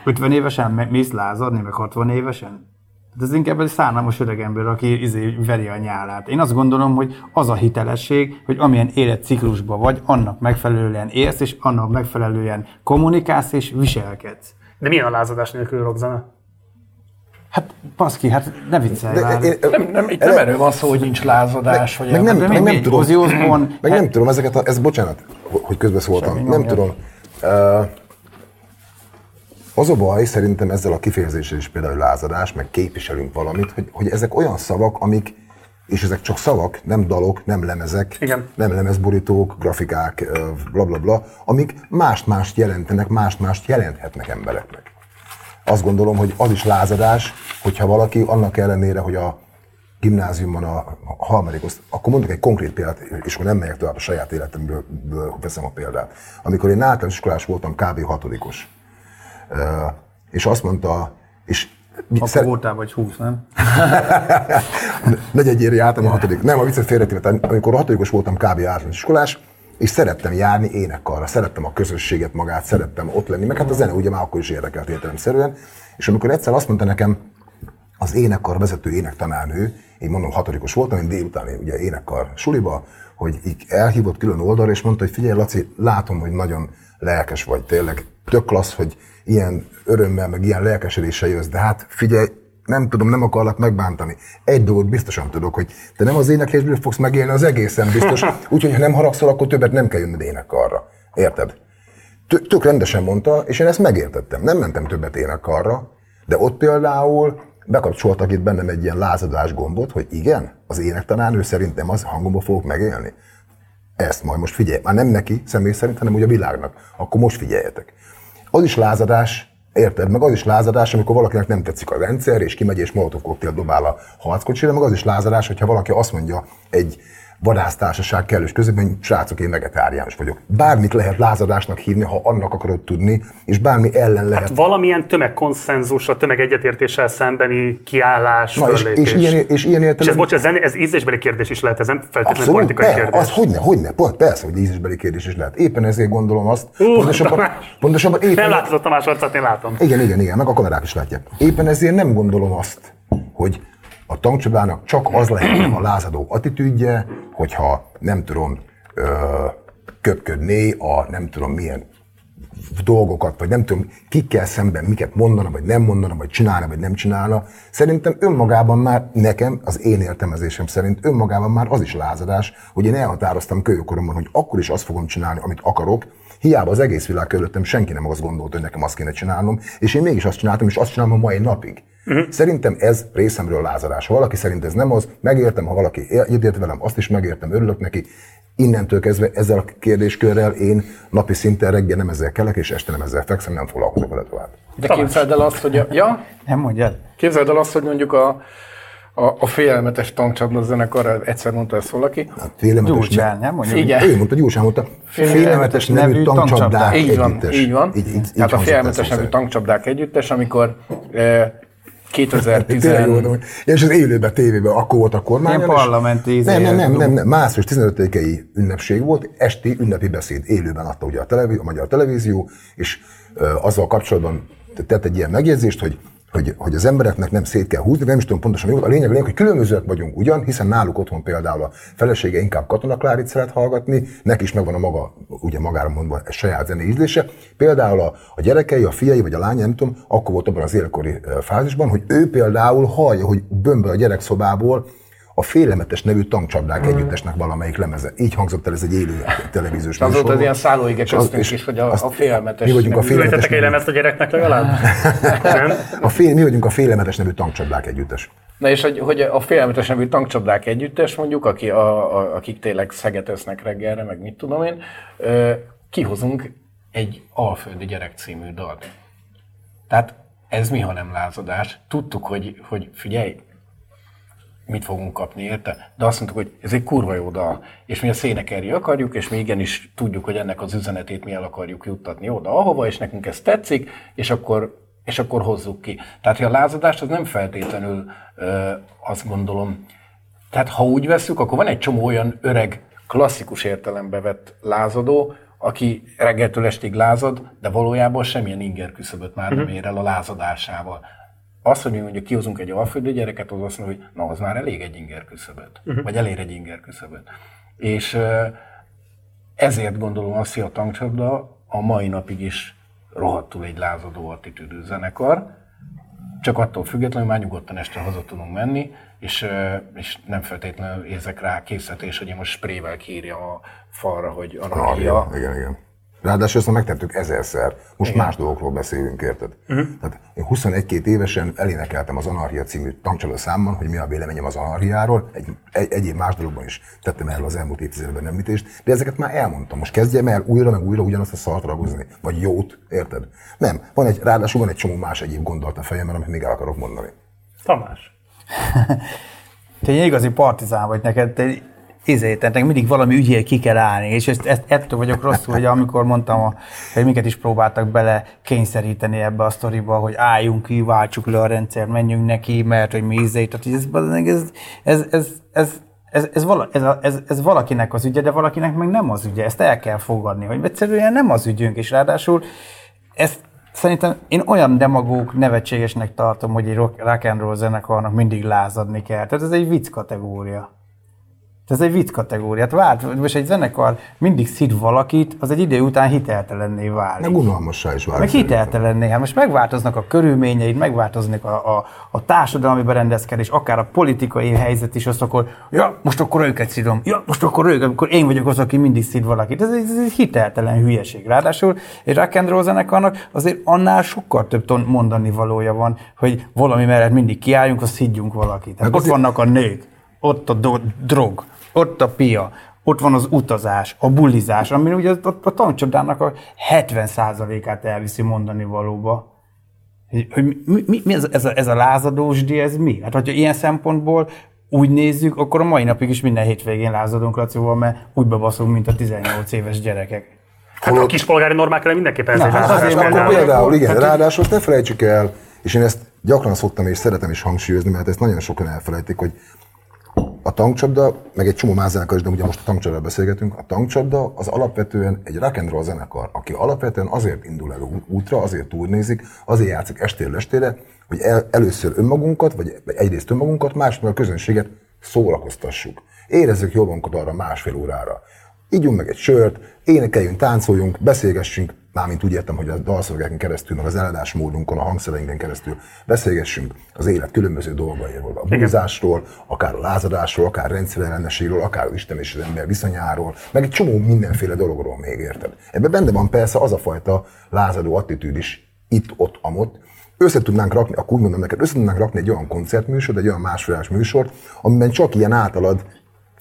50 évesen mész lázadni, meg 60 évesen? De ez inkább egy szánalmas öreg ember, aki izé veri a nyálát. Én azt gondolom, hogy az a hitelesség, hogy amilyen életciklusban vagy, annak megfelelően élsz, és annak megfelelően kommunikálsz és viselkedsz. De milyen a lázadás nélkül rockzene? Hát baszki, hát ne viccelj De már. én- Nem, nem, itt nem erről van szó, hogy nincs lázadás, vagy meg nem, meg nem mi? tudom, Ozzy Osbourne? meg Hát- nem tudom ezeket, a, ez bocsánat, hogy közbeszóltam, Semmi nem tudom. Uh, az a baj szerintem ezzel a kifejezéssel is például lázadás, meg képviselünk valamit, hogy, hogy ezek olyan szavak, amik, és ezek csak szavak, nem dalok, nem lemezek, Igen. nem lemezborítók, grafikák, ö, bla bla bla, amik mást-mást jelentenek, mást-mást jelenthetnek embereknek. Azt gondolom, hogy az is lázadás, hogyha valaki annak ellenére, hogy a gimnáziumban a harmadik akkor mondok egy konkrét példát, és akkor nem megyek tovább a saját életemből ből veszem a példát. Amikor én általános iskolás voltam, kb. hatodikos, és azt mondta, és Akkor szer- voltál vagy 20, nem? negyedjére jártam a hatodik. Nem, a viccet félretéve, amikor a hatodikos voltam kb. általános iskolás, és szerettem járni énekkarra, szerettem a közösséget magát, szerettem ott lenni, meg hát a zene ugye már akkor is érdekelt értelemszerűen. És amikor egyszer azt mondta nekem az énekkar vezető énektanárnő, én mondom hatodikos voltam, én délutáni ugye énekkar suliba, hogy így elhívott külön oldalra, és mondta, hogy figyelj Laci, látom, hogy nagyon lelkes vagy, tényleg tök klassz, hogy ilyen örömmel, meg ilyen lelkesedéssel jössz, de hát figyelj, nem tudom, nem akarlak megbántani. Egy dolgot biztosan tudok, hogy te nem az éneklésből fogsz megélni az egészen biztos, úgyhogy ha nem haragszol, akkor többet nem kell jönnöd énekkarra. Érted? Tö- tök rendesen mondta, és én ezt megértettem. Nem mentem többet énekkarra, de ott például bekapcsoltak itt bennem egy ilyen lázadás gombot, hogy igen, az énektanárnő szerint nem az hangomba fogok megélni. Ezt majd most figyelj, már nem neki személy szerint, hanem úgy a világnak. Akkor most figyeljetek. Az is lázadás, érted? Meg az is lázadás, amikor valakinek nem tetszik a rendszer, és kimegy és molotov koktél dobál a harckocsira, meg az is lázadás, hogyha valaki azt mondja egy vadásztársaság kellős közében, srácok, én vegetáriánus vagyok. Bármit lehet lázadásnak hívni, ha annak akarod tudni, és bármi ellen lehet. Valamilyen tömegkonszenzus, a tömegegyetértéssel szembeni kiállás, Na, és, és, ilyen, és ilyen És ez, értelemben... bocs, ez, ez ízlésbeli kérdés is lehet, ez nem feltétlenül Abszolút, politikai per, kérdés. az hogyne, hogyne, pont, persze, hogy ízésbeli kérdés is lehet. Éppen ezért gondolom azt, Ú, pontosabban, Tamás! pontosabban éppen, Nem látod a Tamás arcát, én látom. Igen, igen, igen, meg a kamerák is látják. Éppen ezért nem gondolom azt, hogy a tankcsapdának csak az lehet a lázadó attitűdje, hogyha nem tudom ö, köpködné a nem tudom milyen dolgokat, vagy nem tudom, kikkel szemben miket mondana, vagy nem mondana, vagy csinálna, vagy nem csinálna. Szerintem önmagában már nekem, az én értelmezésem szerint önmagában már az is lázadás, hogy én elhatároztam kölyökoromban, hogy akkor is azt fogom csinálni, amit akarok, Hiába az egész világ körülöttem senki nem azt gondolta, hogy nekem azt kéne csinálnom, és én mégis azt csináltam, és azt csinálom a mai napig. Uh-huh. Szerintem ez részemről lázadás. Ha valaki szerint ez nem az, megértem, ha valaki egyetért velem, azt is megértem, örülök neki. Innentől kezdve ezzel a kérdéskörrel én napi szinten reggel nem ezzel kelek, és este nem ezzel fekszem, nem foglalkozok vele tovább. De képzeld el azt, hogy a, ja, Nem mondjad? képzeld el azt, hogy mondjuk a, a, a félelmetes tankcsapda zenekar, egyszer mondta ezt valaki. Hát félelmetes, Gyurcsán, nem mondjad? Igen. Ő mondta, Gyurcsán mondta, félelmetes nevű nevű tankcsapdák tankcsapdák. Így van, együttes. így van. Így, így, így Tehát a félelmetes nevű tankcsapdák együttes, amikor eh, 2010... Tényleg jó mondom, hogy- és az élőben, tévében, akkor volt a kormány. Ilyen parlamenti Nem, nem, nem, nem, nem, március 15-i ünnepség volt, esti ünnepi beszéd, élőben adta ugye a, televí- a magyar televízió, és ö, azzal kapcsolatban tett egy ilyen megjegyzést, hogy hogy, hogy az embereknek nem szét kell húzni, nem is tudom pontosan mi volt. A lényeg, a lényeg, hogy különbözőek vagyunk ugyan, hiszen náluk otthon például a felesége inkább katonaklárit szeret hallgatni, neki is megvan a maga, ugye magára mondva, a saját zenei ízlése. Például a, a gyerekei, a fiai vagy a lánya, nem tudom, akkor volt abban az életkori fázisban, hogy ő például hallja, hogy bömböl a gyerekszobából a Félelmetes nevű tankcsapdák együttesnek valamelyik lemeze. Így hangzott el ez egy élő televíziós Az volt műsorban. az ilyen szállóige köztünk is, hogy a, azt- a félelmetes... Mi vagyunk a nevű- félelmetes Ültetek egy nevű- lemezt a gyereknek legalább? Nem? a fél, mi vagyunk a Félelmetes nevű tankcsapdák együttes. Na és hogy, hogy a félelmetes nevű tankcsapdák együttes mondjuk, aki a, a, akik tényleg szeget esznek reggelre, meg mit tudom én, ö, kihozunk egy Alföldi gyerek című dalt. Tehát ez mi, ha nem lázadás? Tudtuk, hogy, hogy figyelj, mit fogunk kapni érte, de azt mondtuk, hogy ez egy kurva jó dal, és mi a szénekelni akarjuk, és mi igenis tudjuk, hogy ennek az üzenetét mi el akarjuk juttatni oda, ahova, és nekünk ez tetszik, és akkor, és akkor hozzuk ki. Tehát, hogy a lázadás az nem feltétlenül ö, azt gondolom, tehát ha úgy veszük, akkor van egy csomó olyan öreg, klasszikus értelembe vett lázadó, aki reggeltől estig lázad, de valójában semmilyen inger küszöböt már nem ér el a lázadásával. Az, hogy mi mondjuk kihozunk egy alföldi gyereket, az azt mondja, hogy na, az már elég egy inger küszöböt, vagy elér egy inger küszöböt. És ezért gondolom azt, hogy a tankcsapda a mai napig is rohadtul egy lázadó attitűdű zenekar, csak attól függetlenül már nyugodtan este haza tudunk menni, és, és nem feltétlenül érzek rá készítés, hogy én most sprével kírjam a falra, hogy anarchia. Anarchia. Igen, igen. Ráadásul ezt megtettük ezerszer. Most más dolgokról beszélünk, érted? Uh-huh. Tehát én 21-2 évesen elénekeltem az Anarchia című tankcsaló számban, hogy mi a véleményem az anarchiáról. Egy, egy, egyéb más dologban is tettem el az elmúlt évtizedben említést, de ezeket már elmondtam. Most kezdjem el újra meg újra ugyanazt a szart ragozni, vagy jót, érted? Nem. Van egy, ráadásul van egy csomó más egyéb gondolat a fejemben, amit még el akarok mondani. Tamás. Te egy igazi partizán vagy neked, te izé, tehát mindig valami ügyél ki kell állni, és ezt, ezt, ettől vagyok rosszul, hogy amikor mondtam, a, hogy minket is próbáltak bele kényszeríteni ebbe a sztoriba, hogy álljunk ki, váltsuk le a rendszer, menjünk neki, mert hogy mi izé, tehát ez, ez, ez, ez, ez ez, ez, vala, ez, a, ez, ez valakinek az ügye, de valakinek meg nem az ügye. Ezt el kell fogadni, hogy egyszerűen nem az ügyünk, és ráadásul ezt szerintem én olyan demagóg nevetségesnek tartom, hogy egy rock, rock and roll zenekarnak mindig lázadni kell. Tehát ez egy vicc kategória. Ez egy vicc kategória. Hát vált, most egy zenekar mindig szid valakit, az egy idő után hiteltelenné válik. Meg unalmassá is válik. Meg hiteltelenné. Hát most megváltoznak a körülményeid, megváltoznak a, a, a társadalmi berendezkedés, akár a politikai helyzet is, azt akkor, ja, most akkor őket szidom, ja, most akkor őket, akkor én vagyok az, aki mindig szid valakit. Ez, egy- ez egy hiteltelen hülyeség. Ráadásul egy rock and roll zenekarnak azért annál sokkal több mondani valója van, hogy valami mellett mindig kiálljunk, azt higgyünk valakit. Meg ott azért- vannak a nők, ott a do- drog, ott a pia, ott van az utazás, a bulizás, ami ugye ott a tankcsapdának a 70%-át elviszi mondani valóba. Hogy, mi, mi, mi ez, a- ez, a, ez a lázadósdi, ez mi? Hát, hogyha ilyen szempontból úgy nézzük, akkor a mai napig is minden hétvégén lázadunk Lacival, mert úgy bebaszunk, mint a 18 éves gyerekek. Hát a kispolgári normák ellen mindenképpen ez Na, egy hát lázadás azért, mert Akkor például. igen, ráadásul azt ne felejtsük el, és én ezt gyakran szoktam és szeretem is hangsúlyozni, mert ezt nagyon sokan elfelejtik, hogy a tankcsapda, meg egy csomó más zenekar is, de ugye most a tankcsapdáról beszélgetünk, a tankcsapda az alapvetően egy rock and roll zenekar, aki alapvetően azért indul el útra, azért turnézik, azért játszik estéről estére, hogy el, először önmagunkat, vagy egyrészt önmagunkat, másrészt a közönséget szórakoztassuk. Érezzük jól magunkat arra másfél órára. Ígyunk meg egy sört, énekeljünk, táncoljunk, beszélgessünk, mármint úgy értem, hogy a dalszövegeken keresztül, meg az eladásmódunkon, a hangszereinken keresztül beszélgessünk az élet különböző dolgairól, a bulizásról, akár a lázadásról, akár rendszerellenességről, akár az Isten és az ember viszonyáról, meg egy csomó mindenféle dologról még érted. Ebben benne van persze az a fajta lázadó attitűd is, itt, ott, amott, össze tudnánk rakni, akkor úgy mondom neked, össze tudnánk rakni egy olyan koncertműsort, egy olyan másfélás műsort, amiben csak ilyen általad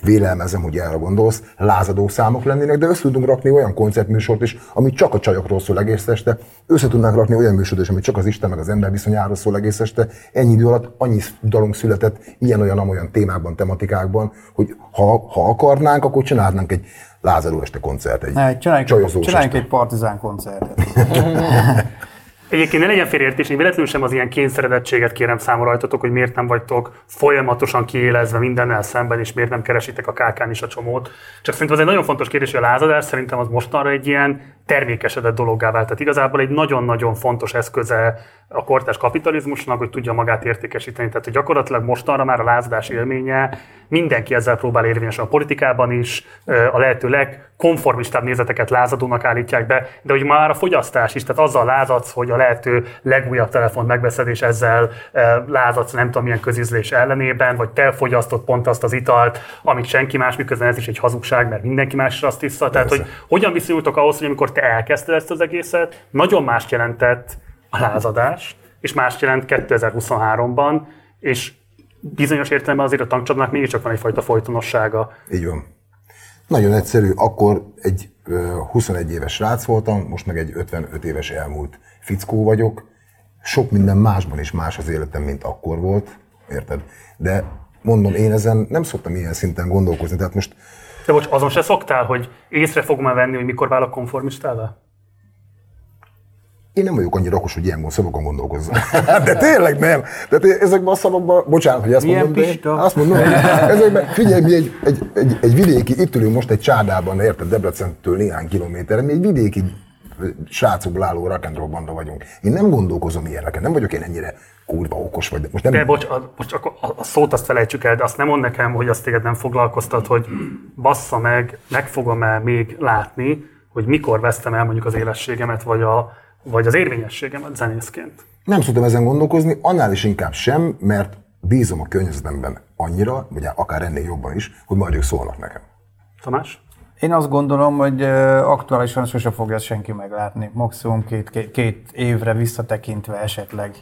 vélelmezem, hogy erre gondolsz, lázadó számok lennének, de össze tudunk rakni olyan koncertműsort is, ami csak a csajokról szól egész este, össze tudnánk rakni olyan műsort is, ami csak az Isten meg az ember viszonyáról szól egész este. Ennyi idő alatt annyi dalunk született ilyen-olyan-olyan témákban, tematikákban, hogy ha, ha akarnánk, akkor csinálnánk egy lázadó este koncert, egy Ne, csináljuk, csajozós csináljunk este. egy partizán koncertet. Egyébként ne legyen félreértés, én véletlenül sem az ilyen kényszeredettséget kérem rajtatok, hogy miért nem vagytok folyamatosan kiélezve mindennel szemben, és miért nem keresitek a kákán is a csomót. Csak szerintem az egy nagyon fontos kérdés, hogy a lázadás szerintem az mostanra egy ilyen termékesedett dologgá vált. Tehát igazából egy nagyon-nagyon fontos eszköze a kortás kapitalizmusnak, hogy tudja magát értékesíteni. Tehát hogy gyakorlatilag mostanra már a lázadás élménye mindenki ezzel próbál érvényesen a politikában is, a lehető legkonformistább nézeteket lázadónak állítják be, de hogy már a fogyasztás is, tehát azzal lázadsz, hogy a lehető legújabb telefon megveszed, és ezzel lázadsz nem tudom milyen közizlés ellenében, vagy te fogyasztott pont azt az italt, amit senki más, miközben ez is egy hazugság, mert mindenki más is azt iszza. Tehát, hogy hogyan viszonyultok ahhoz, hogy amikor te elkezdted ezt az egészet, nagyon más jelentett a lázadás, és más jelent 2023-ban, és bizonyos értelemben azért a tankcsapnak mégiscsak van egyfajta folytonossága. Így van. Nagyon egyszerű, akkor egy 21 éves srác voltam, most meg egy 55 éves elmúlt fickó vagyok. Sok minden másban is más az életem, mint akkor volt, érted? De mondom, én ezen nem szoktam ilyen szinten gondolkozni, tehát most... De bocs, azon se szoktál, hogy észre fogom venni, hogy mikor válok konformistává? Én nem vagyok annyira okos, hogy ilyen szavakon gondolkozzak. de tényleg nem. De ezekben a szavakban, bocsánat, hogy ezt Milyen mondom, pista? de azt mondom, hogy ezekben, figyelj, mi egy, egy, egy, egy, vidéki, itt ülünk most egy csárdában, érted, Debrecentől néhány kilométerre, mi egy vidéki srácokból álló rock banda vagyunk. Én nem gondolkozom ilyeneket, nem vagyok én ennyire kurva okos vagy. Most nem... De bocs, a, most akkor a, a szót azt felejtsük el, de azt nem mond nekem, hogy azt téged nem foglalkoztat, hogy bassza meg, meg fogom-e még látni, hogy mikor vesztem el mondjuk az élességemet, vagy a, vagy az érvényességemet zenészként. Nem szoktam ezen gondolkozni, annál is inkább sem, mert bízom a környezetemben annyira, vagy akár ennél jobban is, hogy majd ők szólnak nekem. Tamás? Én azt gondolom, hogy aktuálisan sose fogja ezt senki meglátni. Maximum két, két, két évre visszatekintve esetleg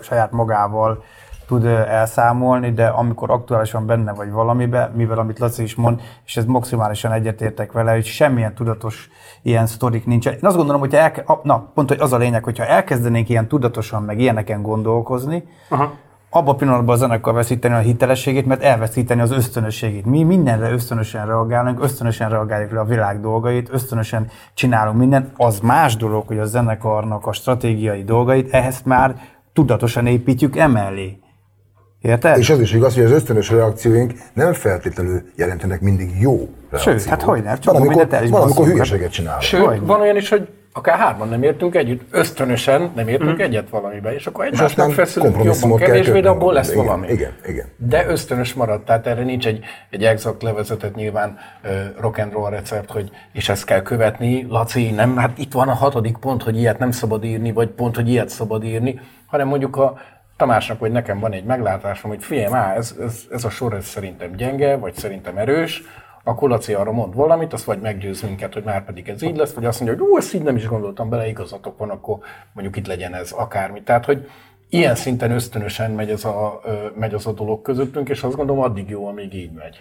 saját magával tud elszámolni, de amikor aktuálisan benne vagy valamibe, mivel amit Laci is mond, és ez maximálisan egyetértek vele, hogy semmilyen tudatos ilyen sztorik nincs. Én azt gondolom, hogy elke, na, pont hogy az a lényeg, hogyha elkezdenénk ilyen tudatosan, meg ilyeneken gondolkozni, Aha. abban a pillanatban a zenekar veszíteni a hitelességét, mert elveszíteni az ösztönösségét. Mi mindenre ösztönösen reagálunk, ösztönösen reagáljuk le a világ dolgait, ösztönösen csinálunk mindent. Az más dolog, hogy a zenekarnak a stratégiai dolgait, ehhez már tudatosan építjük emellé. Érted? És az is igaz, hogy az ösztönös reakcióink nem feltétlenül jelentenek mindig jó reakciót. Sőt, hát hogy nem? Csak valamikor, valamikor hülyeséget csinálunk. Sőt, hogy van olyan is, hogy akár hárman nem értünk együtt, ösztönösen nem értünk mm. egyet valamiben, és akkor egymásnak feszülünk jobban, kevésbé, de abból lesz igen, valami. Igen, igen. De ösztönös maradt, tehát erre nincs egy, egy exakt levezetett nyilván uh, rock and roll recept, hogy és ezt kell követni. Laci, nem, hát itt van a hatodik pont, hogy ilyet nem szabad írni, vagy pont, hogy ilyet szabad írni, hanem mondjuk a Tamásnak vagy nekem van egy meglátásom, hogy figyelj már, ez, ez, ez a sor ez szerintem gyenge, vagy szerintem erős, akkor Laci arra mond valamit, azt vagy meggyőz minket, hogy már pedig ez így lesz, vagy azt mondja, hogy ú, ezt így nem is gondoltam bele, igazatok van, akkor mondjuk itt legyen ez akármi. Tehát, hogy ilyen szinten ösztönösen megy, ez a, megy az a dolog közöttünk, és azt gondolom addig jó, amíg így megy.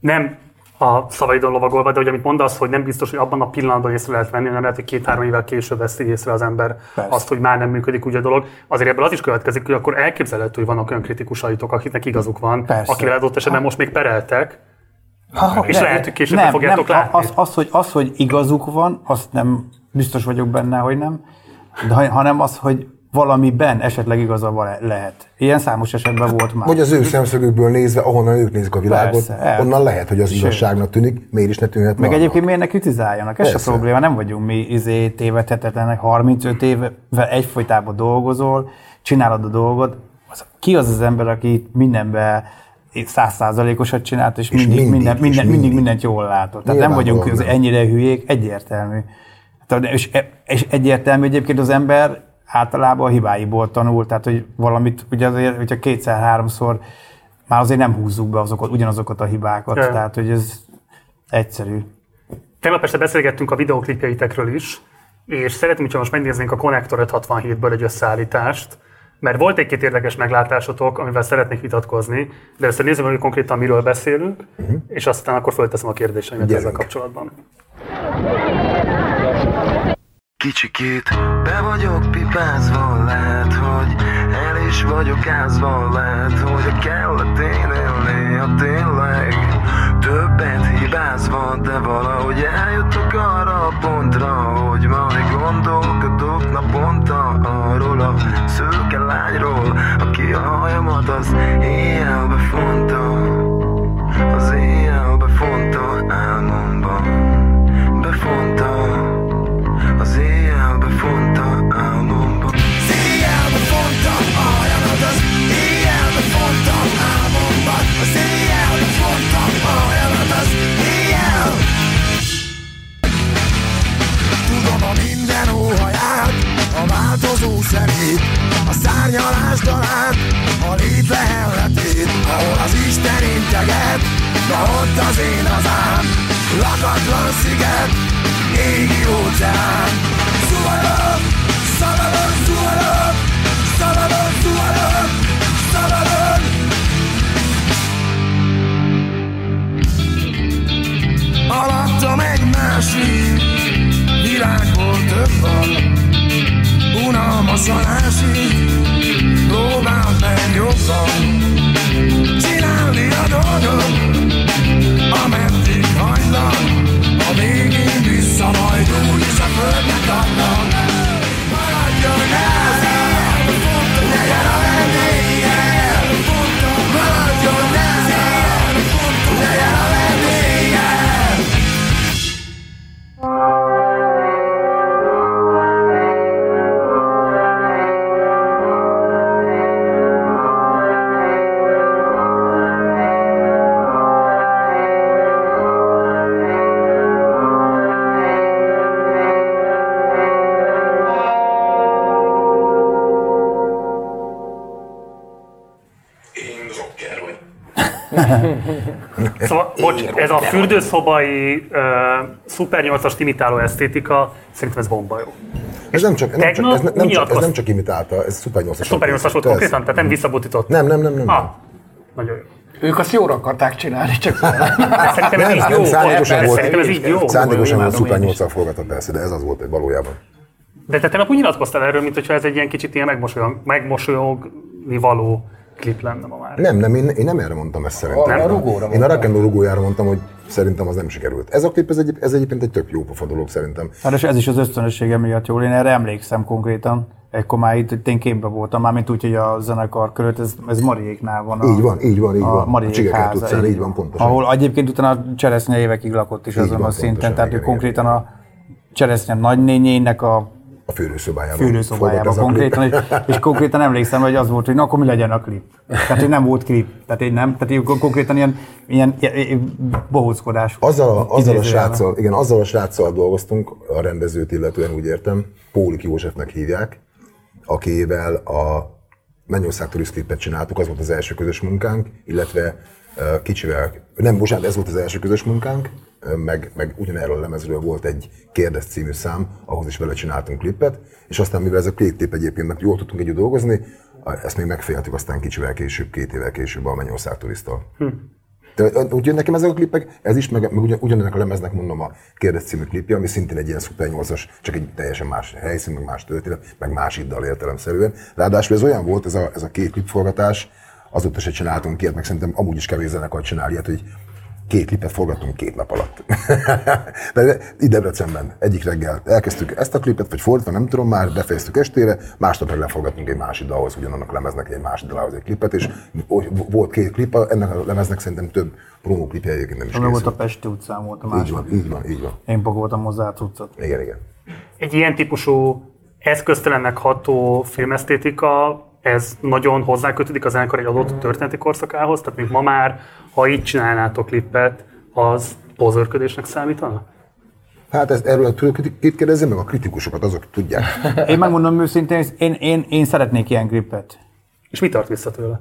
Nem a szavaidon lovagolva, de hogy amit mondasz, hogy nem biztos, hogy abban a pillanatban észre lehet venni, nem lehet, hogy két-három évvel később veszi észre az ember Persze. azt, hogy már nem működik úgy a dolog. Azért ebből az is következik, hogy akkor elképzelhető, hogy vannak olyan kritikusaitok, akiknek igazuk van, Persze. akivel adott esetben most még pereltek, ha, és ne, lehet, hogy később nem, fogjátok nem, látni. Az, az, hogy, az, hogy igazuk van, azt nem biztos vagyok benne, hogy nem, de, hanem az, hogy valamiben esetleg igaza lehet. Ilyen számos esetben volt már. Vagy az ő szemszögükből nézve, ahonnan ők nézik a világot, Persze, el. onnan lehet, hogy az igazságnak tűnik, miért is ne tűnhet Meg egyébként miért ne kritizáljanak? Ez Persze. a probléma, nem vagyunk mi izé tévedhetetlenek, 35 éve egyfolytában dolgozol, csinálod a dolgot. Ki az az ember, aki mindenben százszázalékosat csinált, és mindig, mindig, minden, minden, mindig, mindig mindent jól látott. Tehát nem vagyunk nem. ennyire hülyék, egyértelmű. És, és egyértelmű egyébként az ember általában a hibáiból tanul, tehát hogy valamit, ugye azért, hogyha kétszer-háromszor már azért nem húzzuk be azokat, ugyanazokat a hibákat, ja. tehát hogy ez egyszerű. Tegnap este beszélgettünk a videoklipjeitekről is, és szeretném, hogyha most megnéznénk a Connector 567-ből egy összeállítást, mert volt egy-két érdekes meglátásotok, amivel szeretnék vitatkozni, de először nézzük hogy konkrétan miről beszélünk, uh-huh. és aztán akkor fölteszem a kérdéseimet ezzel kapcsolatban. Kicsikét be vagyok pipázva, lehet, hogy el is vagyok ázva, lehet, hogy a kelletén élni, a tényleg többet hibázva, de valahogy eljutok arra a pontra, hogy majd gondolkodok napon szőke lányról Aki a hajamat az éjjel befonta Az éjjel befonta álmomban Befonta befonta álmomban Az éjjel befonta a hajamat az éjjel befonta álmomban Az éjjel befonta a éjjel Tudom minden óhaját, a változó szemét, a szárnyalás dalát, a lét lehelletét, ahol az Isten integet, na ott az én hazám, lakatlan sziget, égi óceán. Másik világból több van. Unalmasan ásik, próbáld meg jobban. Csinálni a dolgot, ameddig hajlan A majd úgyis a földnek adnak ez a fürdőszobai uh, Super 8-as imitáló esztétika, szerintem ez bomba jó. Ez nem csak, nem csak, ez, nem, csak, ez nem csak imitálta, ez Super 8-as. Super 8-as volt konkrétan, tehát nem visszabutított. Nem, nem, nem, nem. Ah, nagyon jó. Ők azt jóra akarták csinálni, csak Szerintem ez Nem, így nem, jó. szándékosan volt. Szerintem ez így jó. Szándékosan volt is. 8-al forgatott persze, de ez az volt valójában. De te tegnap úgy nyilatkoztál erről, mintha ez egy ilyen kicsit ilyen megmosolyog, megmosolyogni való klip lenne ma már. Nem, nem, én, én nem erre mondtam ezt szerintem. A- a rugóra Én a roll rugójára mondtam, hogy szerintem az nem sikerült. Ez a klip, ez, egy, ez egyébként egy tök jó pofa dolog szerintem. Hát és ez is az ösztönössége miatt jól, én erre emlékszem konkrétan. Ekkor már itt, én képbe voltam, mármint úgy, hogy a zenekar körött, ez, ez Mariéknál van. A, Így van, így van, így a van. A háza, utcán, így van, pontosan. Ahol egyébként utána a Cseresznye évekig lakott is Így azon van, a szinten, pontosan, tehát ő igen, konkrétan igen. a Cseresznye nagynényének a A a klip. konkrétan, és, és konkrétan emlékszem, hogy az volt, hogy na akkor mi legyen a klip. Tehát, hogy nem volt klip. Tehát, hogy nem, tehát hogy konkrétan ilyen, ilyen, ilyen bohóckodás. Azzal a, azzal a sráccal, igen, azzal a sráccal dolgoztunk, a rendezőt illetően úgy értem, Pólik Józsefnek hívják, akivel a Mennyország Turist klipet csináltuk, az volt az első közös munkánk, illetve kicsivel, nem, bocsánat, ez volt az első közös munkánk, meg, meg ugyanerről a lemezről volt egy Kérdez című szám, ahhoz is vele csináltunk klipet, és aztán mivel ez a két klip egyébként, mert jól tudtunk együtt dolgozni, ezt még megfejltük aztán kicsivel később, két évvel később a Mennyország Turisttal. De úgy nekem ezek a klipek, ez is, meg, meg ugyan, ugyanennek a lemeznek mondom a Kérdez című klipje, ami szintén egy ilyen Super 8-as, csak egy teljesen más helyszín, meg más történet, meg más iddal értelemszerűen. Ráadásul ez olyan volt, ez a, ez a két klipforgatás, azóta se csináltunk ilyet, meg szerintem amúgy is kevés zenekar csinál ilyet, hogy két klipet forgattunk két nap alatt. De itt Debrecenben egyik reggel elkezdtük ezt a klipet, vagy fordítva, nem tudom már, befejeztük estére, másnap meg leforgattunk egy másik dalhoz, ugyanannak a lemeznek egy másik dalhoz egy klipet, és volt két klip, ennek a lemeznek szerintem több promó klipje egyébként nem is Ami volt a készült. Pesti utcán volt a Így másik. van, így van, így van. Én pakoltam hozzá a cuccot. Igen, igen. Egy ilyen típusú eszköztelennek ható filmesztétika, ez nagyon hozzákötődik a zenekar egy adott történeti korszakához, tehát mint ma már, ha így csinálnátok klippet, az pozörködésnek számítana? Hát ezt, erről tudok kit kérdezni, meg a kritikusokat, azok tudják. Én megmondom őszintén, én, én, én szeretnék ilyen gripet. És mi tart vissza tőle?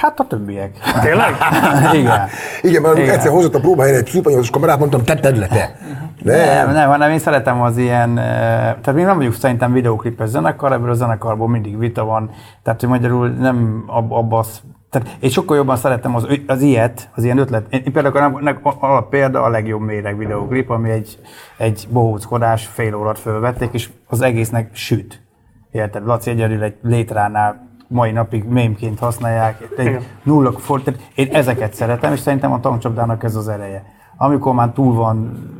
Hát a többiek. Tényleg? Igen. Igen, mert Igen. egyszer hozott a próbahelyre egy szupanyos kamerát, mondtam, te tedd le, te. Nem, Nem, nem, hanem én szeretem az ilyen, eh, tehát mi nem vagyunk szerintem videóklipes zenekar, ebből a zenekarból mindig vita van, tehát hogy magyarul nem ab, abba az, tehát én sokkal jobban szeretem az, az ilyet, az ilyen ötlet. Én én például a, a, a példa a legjobb méreg videóklip, ami egy, egy bohóckodás fél órát fölvették, és az egésznek süt. Érted? Laci egyedül egy létránál mai napig mémként használják, egy nulla tehát én ezeket szeretem, és szerintem a tankcsapdának ez az ereje. Amikor már túl van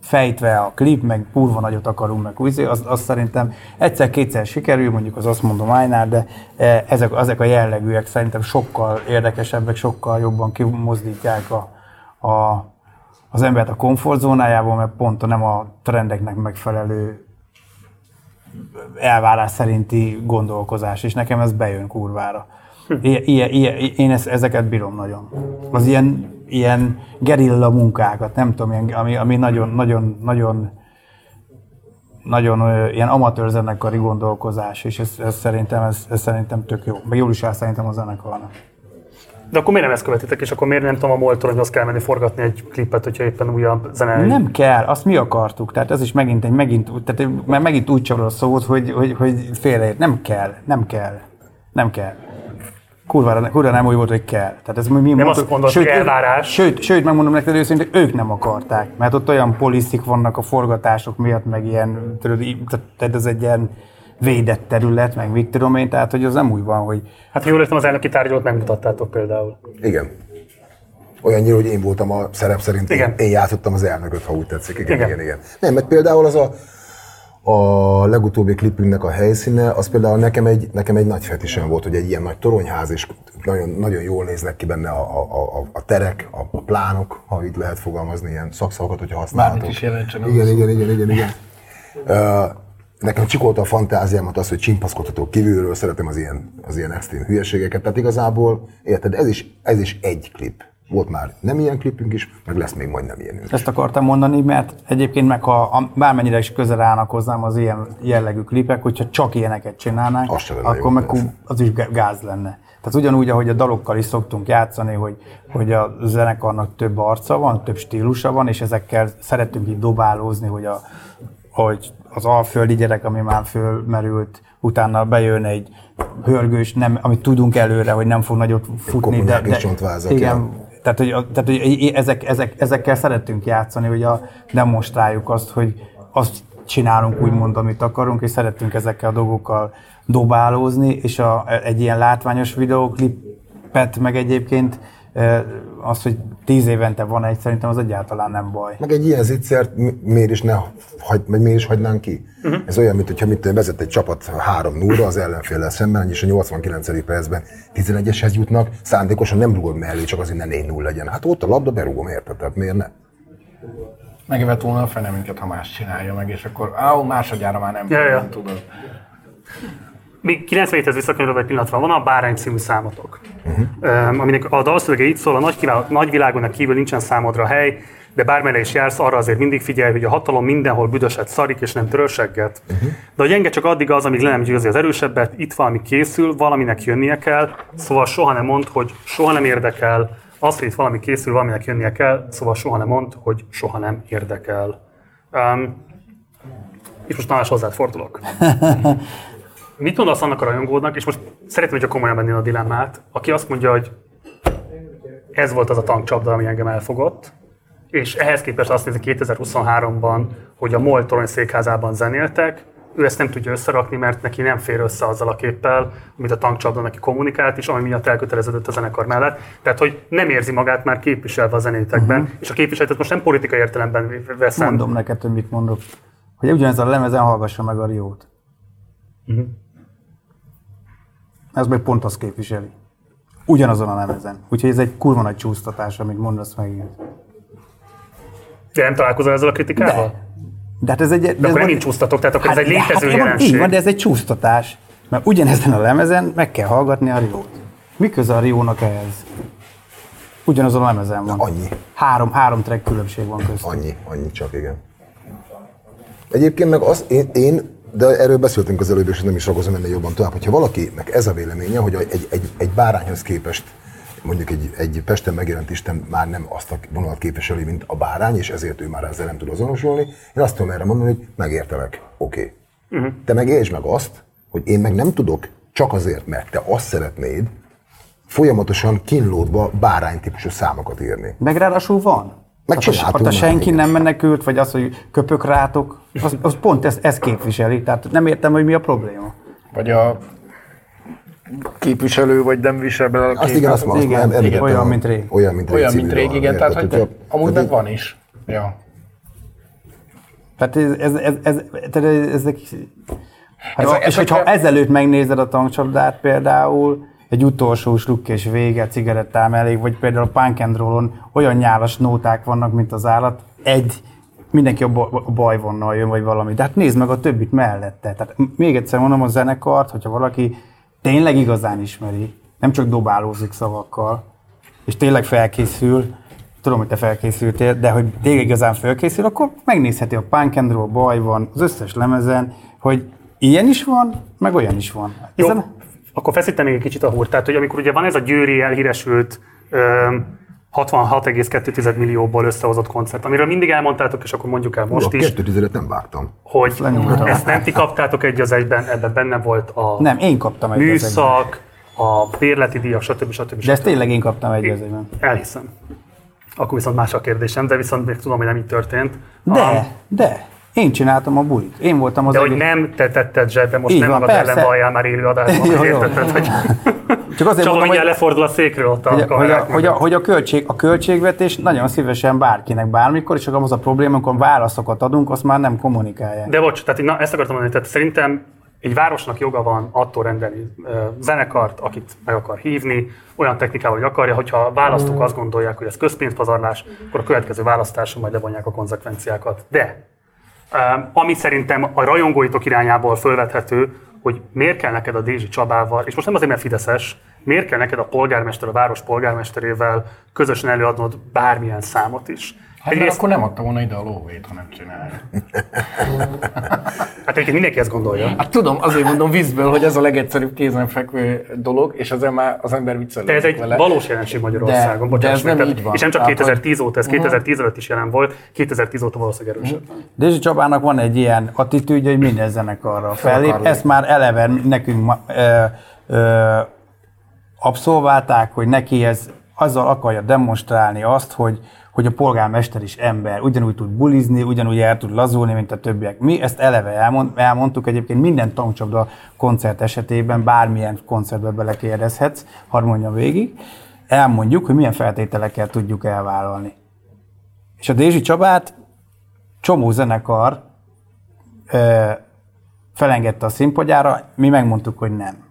fejtve a klip, meg kurva nagyot akarunk, meg úgy, azt, azt szerintem egyszer-kétszer sikerül, mondjuk az azt mondom Ájnál, de eh, ezek, ezek a jellegűek szerintem sokkal érdekesebbek, sokkal jobban kimozdítják a, a, az embert a komfortzónájából, mert pont a nem a trendeknek megfelelő elvárás szerinti gondolkozás, és nekem ez bejön kurvára. Ilyen, ilyen, ilyen, én ezt, ezeket bírom nagyon. Az ilyen, ilyen gerilla munkákat, nem tudom, ilyen, ami, ami nagyon, nagyon, nagyon, nagyon ö, ilyen amatőr zenekari gondolkozás, és ez, ez, szerintem, ez, ez szerintem tök jó. Meg jól is áll szerintem a zenekarnak. De akkor miért nem ezt követitek, és akkor miért nem tudom a Moltoronyhoz kell menni forgatni egy klipet, hogyha éppen újabb zene? Nem kell, azt mi akartuk. Tehát ez is megint egy, megint, tehát, mert megint úgy csavar a szót, hogy, hogy, hogy félreért. Nem kell, nem kell, nem kell. Kurvára, kurva nem úgy volt, hogy kell. Tehát ez mi Nem mondtuk- azt mondod, hogy elvárás. Sőt, sőt, megmondom neked őszintén, ők nem akarták. Mert ott olyan poliszik vannak a forgatások miatt, meg ilyen, tudod, tehát ez egy ilyen védett terület, meg mit tudom én, tehát hogy az nem úgy van, hogy Hát ha jól értem, az elnöki tárgyalót megmutattátok például. Igen. Olyannyira, hogy én voltam a szerep szerint, Igen. én, játszottam az elnököt, ha úgy tetszik. Igen, Igen. igen, igen. Nem, mert például az a, a legutóbbi klipünknek a helyszíne, az például nekem egy, nekem egy nagy fetisem volt, hogy egy ilyen nagy toronyház, és nagyon, nagyon jól néznek ki benne a, a, a, a terek, a, a plánok, ha így lehet fogalmazni, ilyen szakszavakat, hogyha használhatok. Bármit is jelentsen. Igen, igen, igen, igen, igen. Uh, nekem csikolta a fantáziámat az, hogy csimpaszkodhatok kívülről, szeretem az ilyen, az ilyen extrém hülyeségeket, tehát igazából, érted, ez is, ez is egy klip. Volt már nem ilyen klipünk is, meg lesz még majd nem ilyenünk. Ezt akartam mondani, mert egyébként meg ha a- bármennyire is közel állnak hozzám az ilyen jellegű klipek, hogyha csak ilyeneket csinálnánk, akkor jó, meg kú- az is gá- gáz lenne. Tehát ugyanúgy, ahogy a dalokkal is szoktunk játszani, hogy, hogy a zenekarnak több arca van, több stílusa van, és ezekkel szeretünk így dobálózni, hogy, a, hogy az alföldi gyerek, ami már fölmerült, utána bejön egy hörgős, nem, amit tudunk előre, hogy nem fog nagyot futni, de, de igen, tehát, hogy, tehát, hogy ezek, ezek, ezekkel szeretünk játszani, hogy a, demonstráljuk azt, hogy azt csinálunk úgymond, amit akarunk, és szeretünk ezekkel a dolgokkal dobálózni, és a, egy ilyen látványos videoklipet meg egyébként az, hogy tíz évente van egy, szerintem az egyáltalán nem baj. Meg egy ilyen zicsert mi- miért is, ne hagy, meg miért is hagynánk ki? Uh-huh. Ez olyan, mint hogyha mit vezet egy csapat 3 0 az ellenféllel szemben, és a 89. percben 11-eshez jutnak, szándékosan nem rugod mellé, csak azért ne 4 0 legyen. Hát ott a labda berúgom, érted? Tehát miért ne? Megevett volna a fene minket, ha más csinálja meg, és akkor áó, másodjára már nem, Ja, ja. nem tudod. Még 97-hez visszakanyarodva egy pillanatra, van a Bárány című számotok, uh-huh. aminek a dalszövege így szól, a nagy, kivál, nagy világon kívül nincsen számodra hely, de bármelyre is jársz, arra azért mindig figyelj, hogy a hatalom mindenhol büdöset szarik, és nem törölsegget. Uh-huh. De a gyenge csak addig az, amíg le nem győzi az erősebbet, itt valami készül, valaminek jönnie kell, szóval soha nem mond, hogy soha nem érdekel, az, hogy itt valami készül, valaminek jönnie kell, szóval soha nem mond, hogy soha nem érdekel. Um, és most Tamás hozzád fordulok. Mit mondasz annak a rajongódnak, és most szeretném, hogyha komolyan venni a dilemmát, aki azt mondja, hogy ez volt az a tankcsapda, ami engem elfogott, és ehhez képest azt nézi 2023-ban, hogy a MOL torony székházában zenéltek, ő ezt nem tudja összerakni, mert neki nem fér össze azzal a képpel, amit a tankcsapda neki kommunikált, és ami miatt elköteleződött a zenekar mellett. Tehát, hogy nem érzi magát már képviselve a zenétekben, uh-huh. és a képviseletet most nem politikai értelemben veszem. Mondom neked, hogy mit mondok. Hogy ugyanez a lemezen hallgassa meg a Riót. Uh-huh. Ez meg pont azt képviseli. Ugyanazon a lemezen. Úgyhogy ez egy kurva nagy csúsztatás, amit mondasz meg. De nem találkozol ezzel a kritikával? De. De hát ez egy... De akkor nem így csúsztatok, tehát akkor ez egy de létező hát, jelenség. Így van, de ez egy csúsztatás. Mert ugyanezen a lemezen meg kell hallgatni a Riót. Mi köze a Riónak ehhez? Ugyanazon a lemezen van. Annyi. Három, három track különbség van köztük. Annyi, annyi csak, igen. Egyébként meg az, én, én de erről beszéltünk az előbb, és nem is ragozom ennél jobban tovább, hogyha valakinek ez a véleménye, hogy egy, egy, egy bárányhoz képest mondjuk egy, egy Pesten megjelent Isten már nem azt a vonalat képviseli, mint a bárány, és ezért ő már ezzel nem tud azonosulni. Én azt tudom erre mondani, hogy megértelek, oké. Okay. Uh-huh. Te meg értsd meg azt, hogy én meg nem tudok csak azért, mert te azt szeretnéd, folyamatosan kínlódva bárány típusú számokat írni. Meg ráadásul van. Meg Hát a, csináltunk hát a már, senki igen. nem menekült, vagy az, hogy köpök rátok, az, az pont ezt, ezt képviseli. Tehát nem értem, hogy mi a probléma. Vagy a képviselő, vagy nem visel bele a Azt igen, azt mondom, Igen, azt igen, olyan, a- mint rég. Olyan, mint rég. Olyan, mint rég, igen, tehát hogy Hogyha- amúgy meg van is. Ja. Tehát ez, ez, ez, ez, tehát ez, ezek, hát, Ezek- és hogyha ezekre- ezelőtt megnézed a tankcsapdát például, egy utolsó sluk és vége, cigarettám elég, vagy például a punk and rollon olyan nyálas nóták vannak, mint az állat, egy, mindenki a ba- a bajvonnal jön, vagy valami. De hát nézd meg a többit mellette. Tehát még egyszer mondom a zenekart, hogyha valaki tényleg igazán ismeri, nem csak dobálózik szavakkal, és tényleg felkészül, tudom, hogy te felkészültél, de hogy tényleg igazán felkészül, akkor megnézheti a Punk and Roll, baj van, az összes lemezen, hogy ilyen is van, meg olyan is van. Jó, Ezen- akkor feszítenék egy kicsit a húrt. Tehát, hogy amikor ugye van ez a győri elhíresült öm, 66,2 millióból összehozott koncert, amiről mindig elmondtátok, és akkor mondjuk el most a is, kettő tizedet nem vágtam. hogy lenyomtam. ezt nem ti kaptátok egy az egyben, ebben benne volt a Nem, én kaptam egy műszak, a bérleti díjak, stb. stb. De ezt tényleg én kaptam egy az egyben. Elhiszem. Akkor viszont más a kérdésem, de viszont még tudom, hogy nem így történt. De, Um, de, én csináltam a bulit. Én voltam az de hogy egész- nem te tetted zsebbe, most Így nem van, magad persze. ellen valljál már élő adásban, Jó, hogy jó. értetted, hogy Csak azért Csaba mondom, mindjárt hogy, lefordul a székről ott a hogy, a, hogy, a, hogy, a, hogy a, költség, a költségvetés nagyon szívesen bárkinek bármikor, és akkor az a probléma, amikor válaszokat adunk, azt már nem kommunikálják. De bocs, tehát na, ezt akartam mondani, tehát szerintem egy városnak joga van attól rendelni zenekart, akit meg akar hívni, olyan technikával, hogy akarja, hogyha a választók azt gondolják, hogy ez közpénzpazarlás, akkor a következő választáson majd levonják a konzekvenciákat. De ami szerintem a rajongóitok irányából fölvethető, hogy miért kell neked a Dézsi Csabával, és most nem azért, mert Fideszes, miért kell neked a polgármester, a város polgármesterével közösen előadnod bármilyen számot is. Hát mert akkor nem adta volna ide a lóvét, ha nem csinálja. hát egyébként mindenki ezt gondolja. Hát tudom, azért mondom vízből, hogy ez a legegyszerűbb kézenfekvő dolog, és ezen már az ember viccelődik De ez egy vele. valós jelenség Magyarországon. De- bocsáss de ez meg, nem így van. És nem csak Tehát, 2010 óta, ez 2010 előtt is jelen volt, 2010 óta valószínűleg erősebb. Dézsi Csabának van egy ilyen attitűdje, hogy minden zenekarra fellép. akar Ezt már eleve nekünk ma- ö, ö, abszolválták, hogy neki ez azzal akarja demonstrálni azt, hogy, hogy a polgármester is ember, ugyanúgy tud bulizni, ugyanúgy el tud lazulni, mint a többiek. Mi ezt eleve elmond, elmondtuk, egyébként minden tankcsapda koncert esetében, bármilyen koncertbe belekérdezhetsz, hadd végig, elmondjuk, hogy milyen feltételekkel tudjuk elvállalni. És a Dézsi Csabát csomó zenekar ö, felengedte a színpadjára, mi megmondtuk, hogy nem.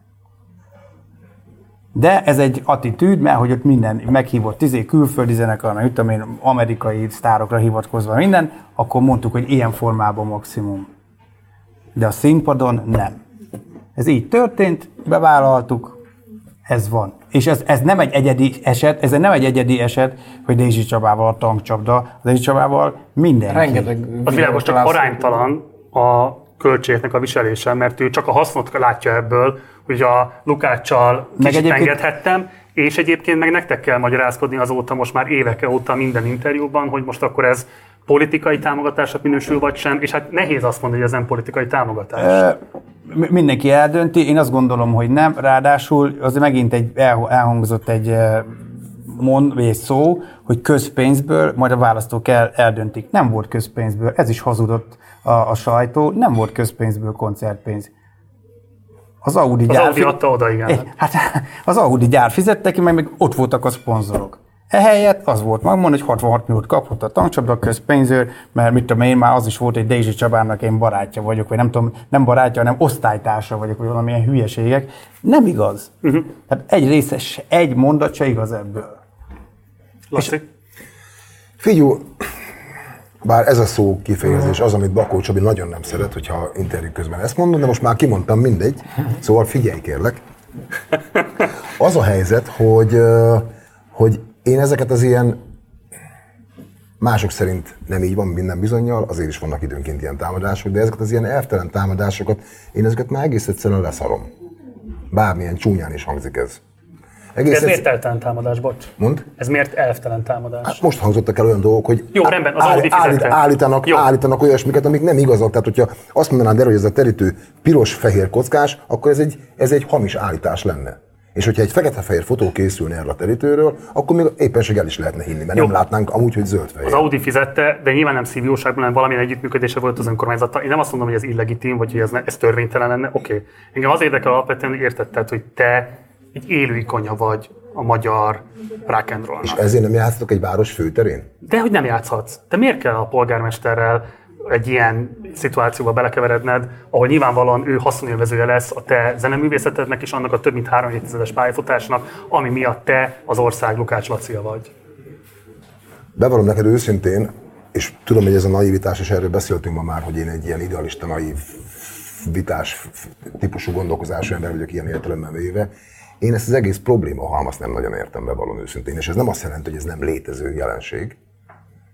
De ez egy attitűd, mert hogy ott minden meghívott tizé külföldi zenekar, meg tudom én, amerikai sztárokra hivatkozva minden, akkor mondtuk, hogy ilyen formában maximum. De a színpadon nem. Ez így történt, bevállaltuk, ez van. És ez, ez nem egy egyedi eset, ez nem egy egyedi eset, hogy Dézsi Csabával a tankcsapda, a Dézsi Csabával mindenki. Rengeteg Az világos, csak aránytalan a költségnek a viselése, mert ő csak a hasznot látja ebből, hogy a Lukáccsal kicsit egyébként- és egyébként meg nektek kell magyarázkodni azóta most már évek óta minden interjúban, hogy most akkor ez politikai támogatásnak minősül vagy sem, és hát nehéz azt mondani, hogy ez nem politikai támogatás. Mi- Mindenki eldönti, én azt gondolom, hogy nem. Ráadásul az megint egy, el- elhangzott egy mond, egy szó, hogy közpénzből majd a választók el, eldöntik. Nem volt közpénzből, ez is hazudott a, a sajtó, nem volt közpénzből koncertpénz. Az Audi Az gyár... Audi adta oda, igen. Hát az Audi gyár fizette ki, meg még ott voltak a szponzorok. Ehelyett az volt megmondani, hogy 66 milliót kapott a tankcsapda közpénzőr, mert mit tudom én, már az is volt, hogy Dézsi Csabának én barátja vagyok, vagy nem tudom, nem barátja, hanem osztálytársa vagyok, vagy valamilyen hülyeségek. Nem igaz. Uh-huh. Tehát egy részes, egy mondat se igaz ebből. Laci? Figyú, bár ez a szó kifejezés az, amit Bakó Csabi nagyon nem szeret, hogyha interjú közben ezt mondom, de most már kimondtam mindegy, szóval figyelj kérlek. Az a helyzet, hogy, hogy én ezeket az ilyen mások szerint nem így van minden bizonyal, azért is vannak időnként ilyen támadások, de ezeket az ilyen elvtelen támadásokat, én ezeket már egész egyszerűen leszarom. Bármilyen csúnyán is hangzik ez. Egész ez miért egyszer- eltelen támadás, bocs? Mond? Ez miért elvtelen támadás? Hát most hangzottak el olyan dolgok, hogy Jó, rendben, az Audi fizette. állítanak, Jó. állítanak olyasmiket, amik nem igazak. Tehát, hogyha azt mondanád erre, hogy ez a terítő piros-fehér kockás, akkor ez egy, ez egy hamis állítás lenne. És hogyha egy fekete-fehér fotó készülne erről a terítőről, akkor még éppenség el is lehetne hinni, mert Jó. nem látnánk amúgy, hogy zöld-fehér. Az Audi fizette, de nyilván nem szívjóságban, hanem valamilyen együttműködése volt az önkormányzattal. Én nem azt mondom, hogy ez illegitim, vagy hogy ez, ne, ez törvénytelen lenne. Oké. Okay. Engem az érdekel alapvetően, értetted, hogy te egy élő ikonya vagy a magyar rock and És rollnak. ezért nem játszhatok egy város főterén? De hogy nem játszhatsz. Te miért kell a polgármesterrel egy ilyen szituációba belekeveredned, ahol nyilvánvalóan ő haszonélvezője lesz a te zeneművészetednek és annak a több mint három évtizedes pályafutásnak, ami miatt te az ország Lukács Lacia vagy. Bevallom neked őszintén, és tudom, hogy ez a naivitás, és erről beszéltünk ma már, hogy én egy ilyen idealista, naív, vitás típusú gondolkozású ember vagyok ilyen értelemben véve. Én ezt az egész probléma halmazt nem nagyon értem, bevallom őszintén, és ez nem azt jelenti, hogy ez nem létező jelenség.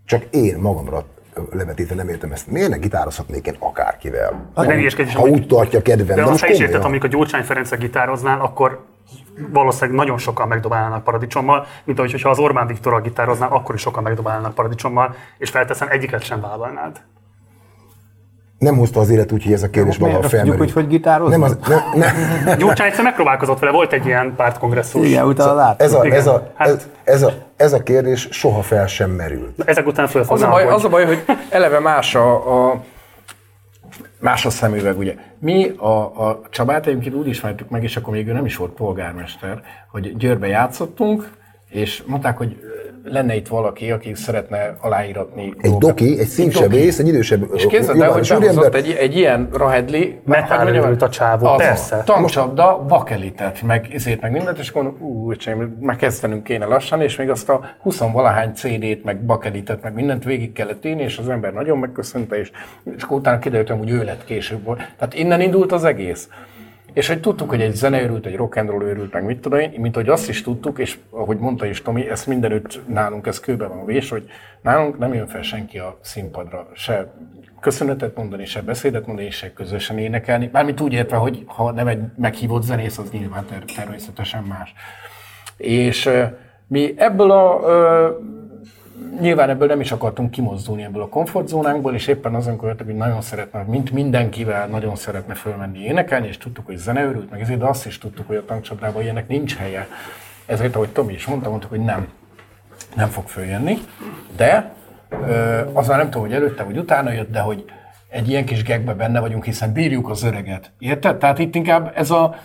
Csak én magamra levetítve nem értem ezt. Miért ne gitározhatnék én akárkivel? De nem ilyeskedj, ha úgy tartja kedvem. De most azt is érted, amikor Gyurcsány Ferencre gitároznál, akkor valószínűleg nagyon sokan megdobálnának paradicsommal, mint ahogy ha az Orbán Viktorral gitároznál, akkor is sokan megdobálnának paradicsommal, és felteszem, egyiket sem vállalnád. Nem hozta az élet úgy, hogy ez a kérdés maga felmerül. tudjuk, hogy hogy gitároznak? Nem, az, nem, nem. Gyurcsány egyszer megpróbálkozott vele, volt egy ilyen pártkongresszus. Igen, utána láttuk. Ez a, ez, a, hát- ez, ez, a, ez a kérdés soha fel sem merült. Ezek után Az a, baj, hogy az a baj, hogy eleve más a, a más a szemüveg, ugye. Mi a, a Csabát egyébként úgy ismertük meg, és akkor még ő nem is volt polgármester, hogy Győrbe játszottunk, és mondták, hogy lenne itt valaki, aki szeretne aláíratni Egy dolgokat. doki, egy színsebész, egy idősebb És képzeld el, hogy behozott egy, egy ilyen rahedli, mondjam, örült a csávó, az, persze. Tankcsapda, bakelitet, meg ezért, meg mindent, és akkor ú, öcsém, már kezdenünk kéne lassan, és még azt a 20 valahány CD-t, meg bakelitet, meg mindent végig kellett írni, és az ember nagyon megköszönte, és, és akkor utána kiderült, hogy ő lett később. Tehát innen indult az egész. És hogy tudtuk, hogy egy zeneőrült, egy rock and roll őrült, meg mit tudom én, mint hogy azt is tudtuk, és ahogy mondta is Tomi, ezt mindenütt nálunk, ez kőbe van vés, hogy nálunk nem jön fel senki a színpadra, se köszönetet mondani, se beszédet mondani, se közösen énekelni. Mármint úgy értve, hogy ha nem egy meghívott zenész, az nyilván ter- természetesen más. És mi ebből a nyilván ebből nem is akartunk kimozdulni ebből a komfortzónánkból, és éppen azon követek, hogy nagyon szeretne, mint mindenkivel nagyon szeretne fölmenni énekelni, és tudtuk, hogy zeneőrült, meg ezért, de azt is tudtuk, hogy a tankcsapdában ilyenek nincs helye. Ezért, ahogy Tomi is mondta, mondtuk, hogy nem, nem fog följönni, de ö, az már nem tudom, hogy előtte vagy utána jött, de hogy egy ilyen kis gegbe benne vagyunk, hiszen bírjuk az öreget. Érted? Tehát itt inkább ez a,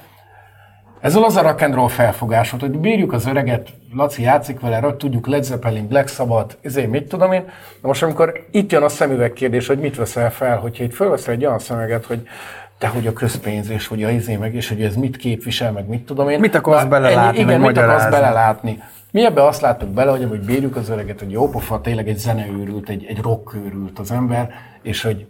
ez az a rock and roll felfogás volt, hogy bírjuk az öreget, Laci játszik vele, rögt tudjuk Led Zeppelin, Black Sabbath, ezért mit tudom én. De most amikor itt jön a szemüveg kérdés, hogy mit veszel fel, hogyha itt fölveszel egy olyan szemüveget, hogy te hogy a közpénz, és hogy a izé meg, és hogy ez mit képvisel, meg mit tudom én. Mit akarsz belelátni, igen, meg mit akarsz belelátni. Mi ebbe azt láttuk bele, hogy, hogy bírjuk az öreget, hogy jó pofa, tényleg egy zeneőrült, egy, egy rockőrült az ember, és hogy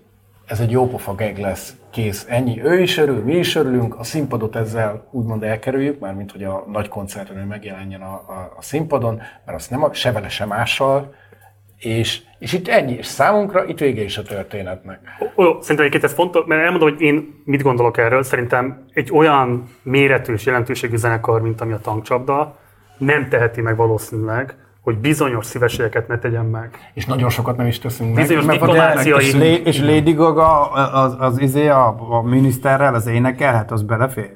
ez egy jó pofa geg lesz, kész, ennyi. Ő is örül, mi is örülünk, a színpadot ezzel úgymond elkerüljük, mármint hogy a nagy koncerten ő megjelenjen a, a, a színpadon, mert azt nem a, se vele, se mással, és, és itt ennyi, és számunkra itt vége is a történetnek. Ó, szerintem egyébként ez fontos, mert elmondom, hogy én mit gondolok erről. Szerintem egy olyan méretű és jelentőségű zenekar, mint ami a tankcsapda, nem teheti meg valószínűleg, hogy bizonyos szívességeket ne tegyen meg. És nagyon sokat nem is teszünk meg. Bizonyos diplomáciai- És, Lé- és Lady Gaga az, az, izé a, a miniszterrel, az énekelhet, az belefér?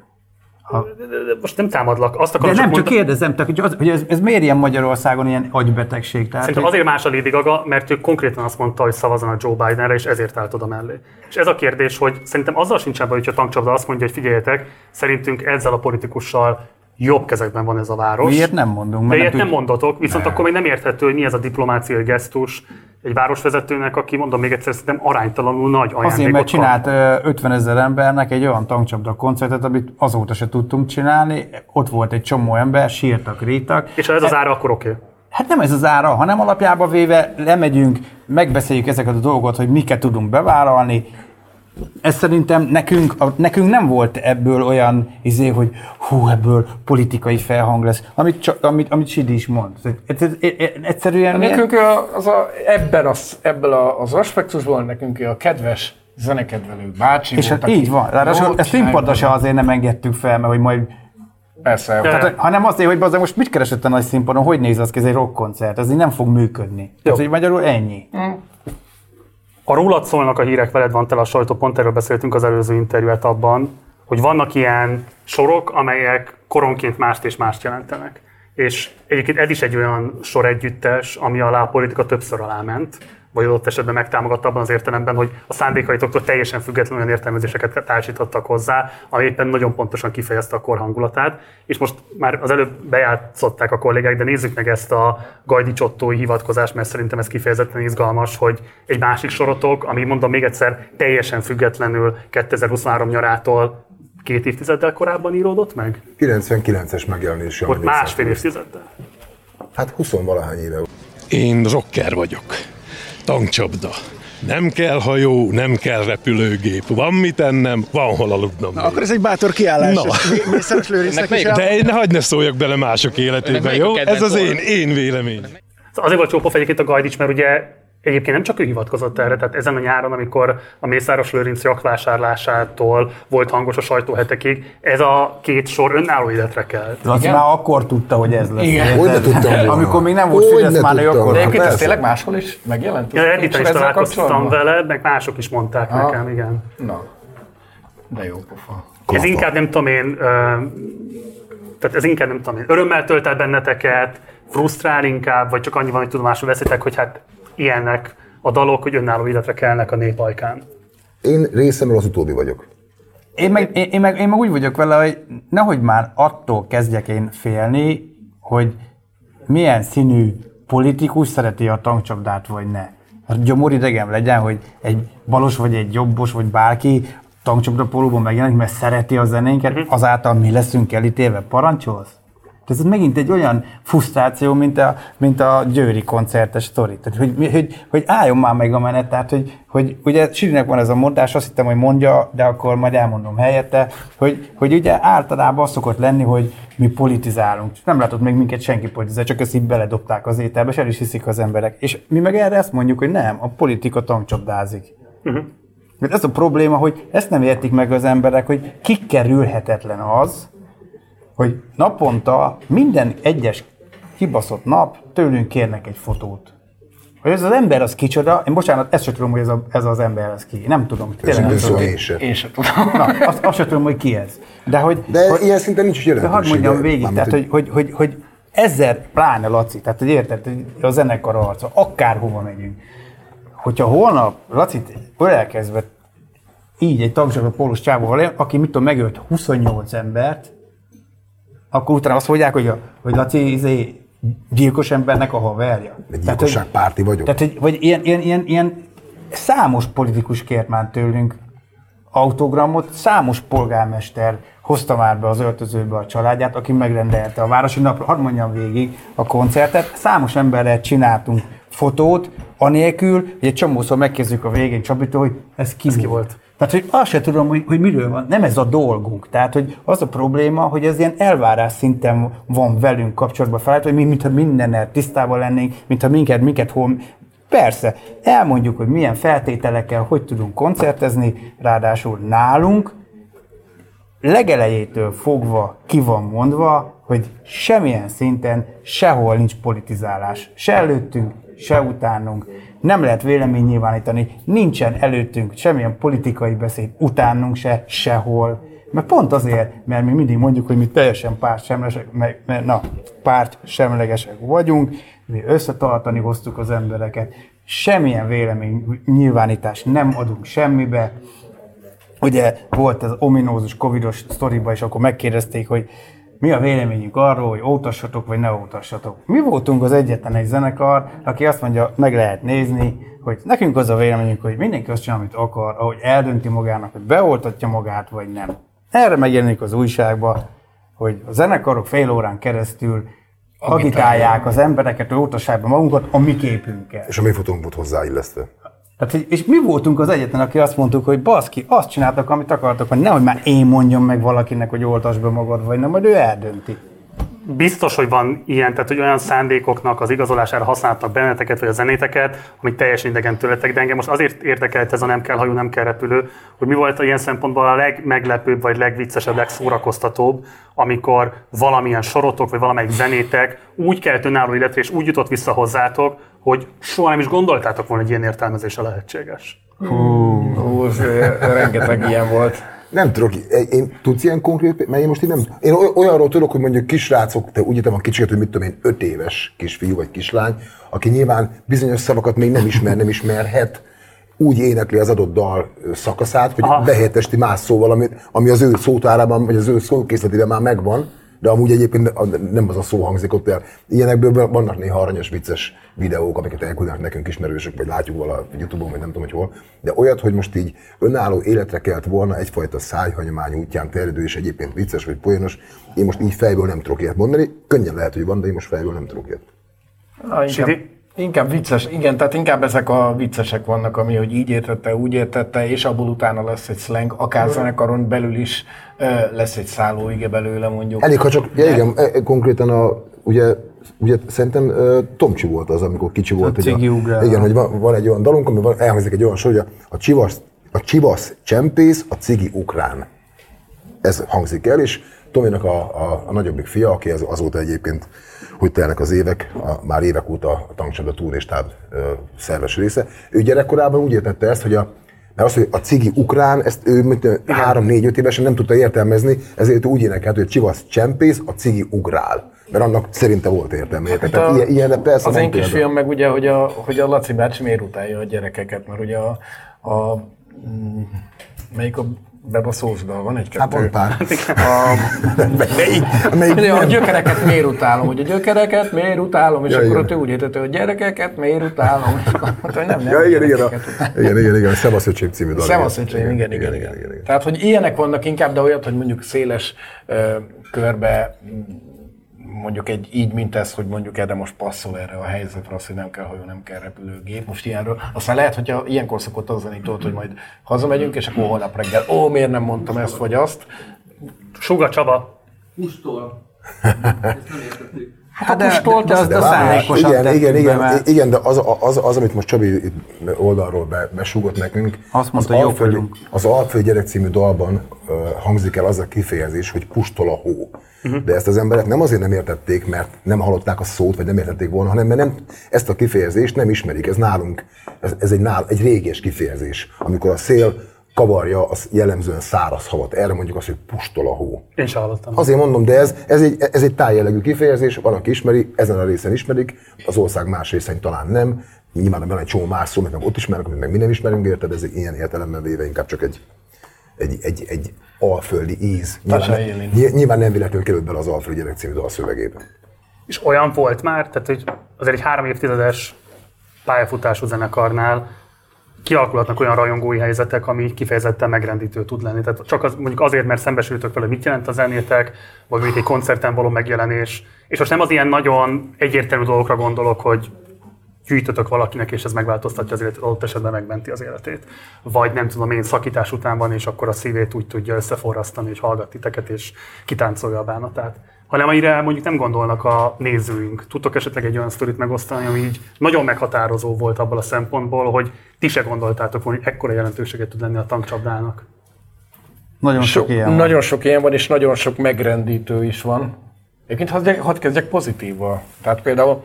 De- de- de Most nem támadlak, azt De akarom nem, csak mondani- kérdezem, tehát, hogy, az, hogy ez, ez miért ilyen Magyarországon ilyen agybetegség? Tehát, Szerintem hogy- azért más a Lady Gaga, mert ő konkrétan azt mondta, hogy szavazzanak Joe Bidenre, és ezért állt oda mellé. És ez a kérdés, hogy szerintem azzal sincs baj, hogyha a tankcsapda azt mondja, hogy figyeljetek, szerintünk ezzel a politikussal jobb kezekben van ez a város. Miért nem mondunk? De ilyet nem tudjuk. mondotok, viszont akkor még nem érthető, hogy mi ez a diplomáciai gesztus egy városvezetőnek, aki mondom még egyszer, szerintem aránytalanul nagy ajándékot Azért, mert csinált ö, 50 ezer embernek egy olyan tankcsapda koncertet, amit azóta se tudtunk csinálni. Ott volt egy csomó ember, sírtak, rítak. És ha ez az ára, akkor oké. Okay. Hát nem ez az ára, hanem alapjába véve lemegyünk, megbeszéljük ezeket a dolgokat, hogy miket tudunk bevállalni. Ez szerintem nekünk, a, nekünk nem volt ebből olyan izé, hogy hú, ebből politikai felhang lesz, amit, csak, amit, amit Sidi is mond. Ez, ez, ez, ez, egyszerűen ilyen- Nekünk a- az a, ebben az, ebből a, az aspektusból nekünk a kedves zenekedvelő bácsi és volt, hát így van. Ráadásul ezt színpadra se azért nem engedtük fel, mert hogy majd Persze. De- Tehát, hanem azért, hogy bazdmeg most mit keresett a nagy színpadon, hogy néz az ki, ez egy rockkoncert, ez így nem fog működni. Tehát, hogy magyarul ennyi. A rólad szólnak a hírek, veled van tele a sajtó, pont erről beszéltünk az előző interjú etapban, hogy vannak ilyen sorok, amelyek koronként mást és mást jelentenek. És egyébként ez is egy olyan sor együttes, ami alá a politika többször aláment, vagy adott esetben megtámogatta abban az értelemben, hogy a szándékaitoktól teljesen függetlenül olyan értelmezéseket társítottak hozzá, ami éppen nagyon pontosan kifejezte a kor hangulatát. És most már az előbb bejátszották a kollégák, de nézzük meg ezt a Gajdi Csottói hivatkozást, mert szerintem ez kifejezetten izgalmas, hogy egy másik sorotok, ami mondom még egyszer teljesen függetlenül 2023 nyarától két évtizeddel korábban íródott meg? 99-es megjelenése. Ott másfél évtizeddel. Hát 20 valahány éve. Én rocker vagyok. Tankcsapda. Nem kell hajó, nem kell repülőgép. Van mit ennem, van hol aludnom. Na, akkor ez egy bátor kiállás. Na. Mé- Mészáros Lőrincnek is el... De én ne hagyd ne szóljak bele mások életébe, jó? Ez az én, én vélemény. Szóval azért volt csópof egyébként a Gajdics, mert ugye egyébként nem csak ő hivatkozott erre, tehát ezen a nyáron, amikor a Mészáros Lőrinc jakvásárlásától volt hangos a sajtóhetekig, ez a két sor önálló életre kelt. Laci már akkor tudta, hogy ez lesz. Igen. Hogy ne tudtam volna? Amikor még nem volt Hogy Fidesz, már akkor... De egyébként ez tényleg máshol is megjelent? Ja, Redditen is találkoztam vele, meg mások is mondták Aha. nekem, igen. Na, de jó pofa. Ez inkább nem tudom én, tehát ez inkább nem tudom én, örömmel tölt el benneteket, frusztrál inkább, vagy csak annyi van, hogy tudomásul veszitek, hogy hát ilyenek a dalok, hogy önálló életre kelnek a nép ajkán. Én részemről az utóbbi vagyok. Én meg, én, én, meg, én meg úgy vagyok vele, hogy nehogy már attól kezdjek én félni, hogy milyen színű politikus szereti a tankcsapdát, vagy ne. Hát gyomor idegem legyen, hogy egy balos, vagy egy jobbos, vagy bárki tankcsapda pólóban megjelenik, mert szereti a zenénket, azáltal mi leszünk elítélve. Parancsolsz? Tehát ez megint egy olyan frusztráció, mint a, mint a Győri koncertes sztori. Tehát, hogy, hogy, hogy álljon már meg a menet, tehát, hogy, hogy ugye Sirinek van ez a mondás, azt hittem, hogy mondja, de akkor majd elmondom helyette, hogy, hogy ugye általában az szokott lenni, hogy mi politizálunk. Nem látott még minket senki politizál, csak ezt így beledobták az ételbe, és el is hiszik az emberek. És mi meg erre ezt mondjuk, hogy nem, a politika tankcsapdázik. Mert ez a probléma, hogy ezt nem értik meg az emberek, hogy kikerülhetetlen az, hogy naponta minden egyes kibaszott nap tőlünk kérnek egy fotót. Hogy ez az ember az kicsoda, én bocsánat, ezt sem tudom, hogy ez, a, ez az ember az ki. Nem tudom. Tényleg nem tudom. én sem. Én sem tudom. Na, azt, azt sem tudom, hogy ki ez. De hogy, De hogy, ilyen szinten nincs is de hadd mondjam végig, tehát, hogy, hogy, hogy, hogy ezer, pláne Laci, tehát hogy érted, hogy a zenekar arca, akárhova megyünk. Hogyha holnap Lacit ölelkezve így egy tagzsakra pólus csávóval, aki mit tudom, megölt 28 embert, akkor utána azt mondják, hogy, a, hogy Laci izé, gyilkos embernek a haverja. Egy gyilkosságpárti vagyok. tehát, hogy, vagy ilyen, ilyen, ilyen, ilyen számos politikus kért már tőlünk autogramot, számos polgármester hozta már be az öltözőbe a családját, aki megrendelte a Városi Napra, hadd mondjam végig a koncertet, számos emberrel csináltunk fotót, anélkül, hogy egy csomószor megkezdjük a végén Csabitól, hogy ez ki, ez ki volt. Tehát, hogy azt se tudom, hogy, hogy miről van. Nem ez a dolgunk. Tehát, hogy az a probléma, hogy ez ilyen elvárás szinten van velünk kapcsolatban felállt, hogy mi, mintha mindennel tisztában lennénk, mintha minket, minket hol... Persze, elmondjuk, hogy milyen feltételekkel, hogy tudunk koncertezni, ráadásul nálunk, legelejétől fogva ki van mondva, hogy semmilyen szinten sehol nincs politizálás. Se előttünk, se utánunk. Nem lehet vélemény nyilvánítani, nincsen előttünk semmilyen politikai beszéd, utánunk se, sehol. Mert pont azért, mert mi mindig mondjuk, hogy mi teljesen pártsemlegesek, mert, mert na, pártsemlegesek vagyunk, mi összetartani hoztuk az embereket, semmilyen vélemény nyilvánítást nem adunk semmibe, ugye volt az ominózus covidos sztoriba, és akkor megkérdezték, hogy mi a véleményünk arról, hogy ótassatok, vagy ne ótassatok. Mi voltunk az egyetlen egy zenekar, aki azt mondja, meg lehet nézni, hogy nekünk az a véleményünk, hogy mindenki azt csinál, amit akar, ahogy eldönti magának, hogy beoltatja magát, vagy nem. Erre megjelenik az újságba, hogy a zenekarok fél órán keresztül agitálják az embereket, hogy oltassák be magunkat a mi képünkkel. És a mi fotónk volt hozzáillesztve. Tehát, és mi voltunk az egyetlen, aki azt mondtuk, hogy baszki, azt csináltak, amit akartak, hogy nehogy már én mondjam meg valakinek, hogy oltasd be magad, vagy nem, majd ő eldönti. Biztos, hogy van ilyen, tehát hogy olyan szándékoknak az igazolására használtak benneteket, vagy a zenéteket, amik teljesen idegen tőletek, de engem most azért érdekelt ez a nem kell hajó, nem kell repülő, hogy mi volt ilyen szempontból a legmeglepőbb, vagy legviccesebb, legszórakoztatóbb, amikor valamilyen sorotok, vagy valamelyik zenétek úgy kelt önálló életre, és úgy jutott vissza hozzátok, hogy soha nem is gondoltátok volna, hogy ilyen értelmezése lehetséges. Hú, ez, ö, rengeteg ilyen volt. Nem tudok, én, én tudsz ilyen konkrét, mert én most így nem, én oly- olyanról tudok, hogy mondjuk kisrácok, te úgy értem a kicsiket, hogy mit tudom én, öt éves kisfiú vagy kislány, aki nyilván bizonyos szavakat még nem ismer, nem ismerhet, úgy énekli az adott dal ö, szakaszát, hogy Aha. behelyettesti más szóval, ami, ami az ő szótárában, vagy az ő szókészletében már megvan, de amúgy egyébként nem az a szó hangzik ott el. Ilyenekből vannak néha aranyos, vicces videók, amiket elküldenek nekünk ismerősök, vagy látjuk vala Youtube-on, vagy nem tudom, hogy hol. De olyat, hogy most így önálló életre kelt volna egyfajta szájhagyomány útján terjedő, és egyébként vicces vagy poénos, én most így fejből nem tudok ilyet mondani. Könnyen lehet, hogy van, de én most fejből nem tudok ilyet. Na, inkább, Sidi? Inkább vicces, igen, tehát inkább ezek a viccesek vannak, ami, hogy így értette, úgy értette, és abból utána lesz egy slang, akár zenekaron belül is lesz egy szállóige belőle mondjuk. Elég, ha csak, ja, igen, e- konkrétan a, ugye, ugye szerintem uh, Tomcsi volt az, amikor kicsi volt. hogy Cigi a, igen, hogy van, van, egy olyan dalunk, ami van, elhangzik egy olyan sor, hogy a, a, csivasz, a csivasz csempész, a cigi ukrán. Ez hangzik el, és Tominak a, a, a nagyobbik fia, aki az, azóta egyébként, hogy telnek az évek, a, már évek óta a tankcsapda túr és táv ö, szerves része, ő gyerekkorában úgy értette ezt, hogy a mert az, hogy a cigi ukrán, ezt ő mint, ö, három-négy-öt évesen nem tudta értelmezni, ezért úgy énekelt, hogy a csivasz csempész, a cigi ugrál. Mert annak szerinte volt értelme. érted? Tehát ilyen, ilyen, persze az én kisfiam meg ugye, hogy a, hogy a Laci bácsi miért utálja a gyerekeket, mert ugye a, a melyik a bebaszós dal, van egy Hát van pár. A, Melyik? Melyik a gyökereket miért utálom, hogy a gyökereket miért utálom, és Ja, akkor igen. ott úgy értette, hogy gyerekeket miért utálom, mondta, hogy nem, nem. Ja, igen, igen, a, igen, igen, igen, a Szevaszöcsém című dal. Szevaszöcsém, igen, igen, igen, igen, Tehát, hogy ilyenek vannak inkább, de olyat, hogy mondjuk széles ö, körbe mondjuk egy így, mint ez, hogy mondjuk erre most passzol erre a helyzetre, az, hogy nem kell hajó, nem kell repülőgép, most ilyenről. Aztán lehet, hogyha ilyenkor szokott az tudod, hogy majd hazamegyünk, és akkor holnap reggel, ó, miért nem mondtam ezt vagy azt. Suga Csaba. Pustól. Ezt nem értettük. Hát de, de, de, azt De a várjál, szándékosan igen, igen, igen, mert- igen, de az, az, az, amit most Csabi oldalról be, besúgott nekünk, Azt mondta, az Alföld, vagyunk. az Alföld gyerek című dalban uh, hangzik el az a kifejezés, hogy pustol a hó. Mhm. De ezt az emberek nem azért nem értették, mert nem hallották a szót, vagy nem értették volna, hanem mert nem, ezt a kifejezést nem ismerik. Ez nálunk, ez, ez egy, nál, egy réges kifejezés, amikor a szél kavarja az jellemzően száraz havat. Erre mondjuk azt, hogy pustol a hó. Én sem hallottam. Azért mondom, de ez, ez egy, ez egy tájjellegű kifejezés, van, aki ismeri, ezen a részen ismerik, az ország más részein talán nem. Nyilván van egy csomó más szó, meg ott ismernek, amit meg mi nem ismerünk, érted? Ez ilyen értelemben véve inkább csak egy, egy, egy, egy alföldi íz. Nyilván, ny- nyilván nem véletlenül került bele az Alföldi gyerek című dal szövegébe. És olyan volt már, tehát hogy azért egy három évtizedes pályafutású zenekarnál kialakulhatnak olyan rajongói helyzetek, ami kifejezetten megrendítő tud lenni. Tehát csak az, mondjuk azért, mert szembesültök vele, mit jelent a zenétek, vagy mondjuk egy koncerten való megjelenés. És most nem az ilyen nagyon egyértelmű dolgokra gondolok, hogy gyűjtötök valakinek, és ez megváltoztatja az életét, adott esetben megmenti az életét. Vagy nem tudom én, szakítás után van, és akkor a szívét úgy tudja összeforrasztani, és hallgat titeket, és kitáncolja a bánatát. Hanem amire mondjuk nem gondolnak a nézőink. Tudtok esetleg egy olyan sztorit megosztani, ami így nagyon meghatározó volt abból a szempontból, hogy ti se gondoltátok volna, hogy ekkora jelentőséget tud lenni a tankcsapdának. Nagyon sok, Sok, ilyen van. nagyon sok ilyen van, és nagyon sok megrendítő is van. Egyébként hadd, hadd kezdjek pozitívval. Tehát például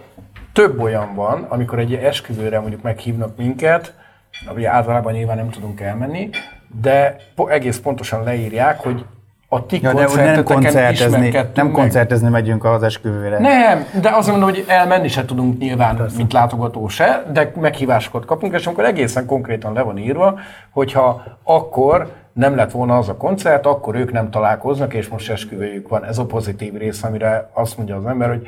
több olyan van, amikor egy esküvőre mondjuk meghívnak minket, ami általában nyilván nem tudunk elmenni, de egész pontosan leírják, hogy a ti Ja, de nem koncertezni, nem meg. koncertezni megyünk az esküvőre. Nem, de azt mondom, hogy elmenni se tudunk nyilván, Persze. mint látogató se, de meghívásokat kapunk, és amikor egészen konkrétan le van írva, hogyha akkor nem lett volna az a koncert, akkor ők nem találkoznak, és most esküvőjük van. Ez a pozitív rész, amire azt mondja az ember, hogy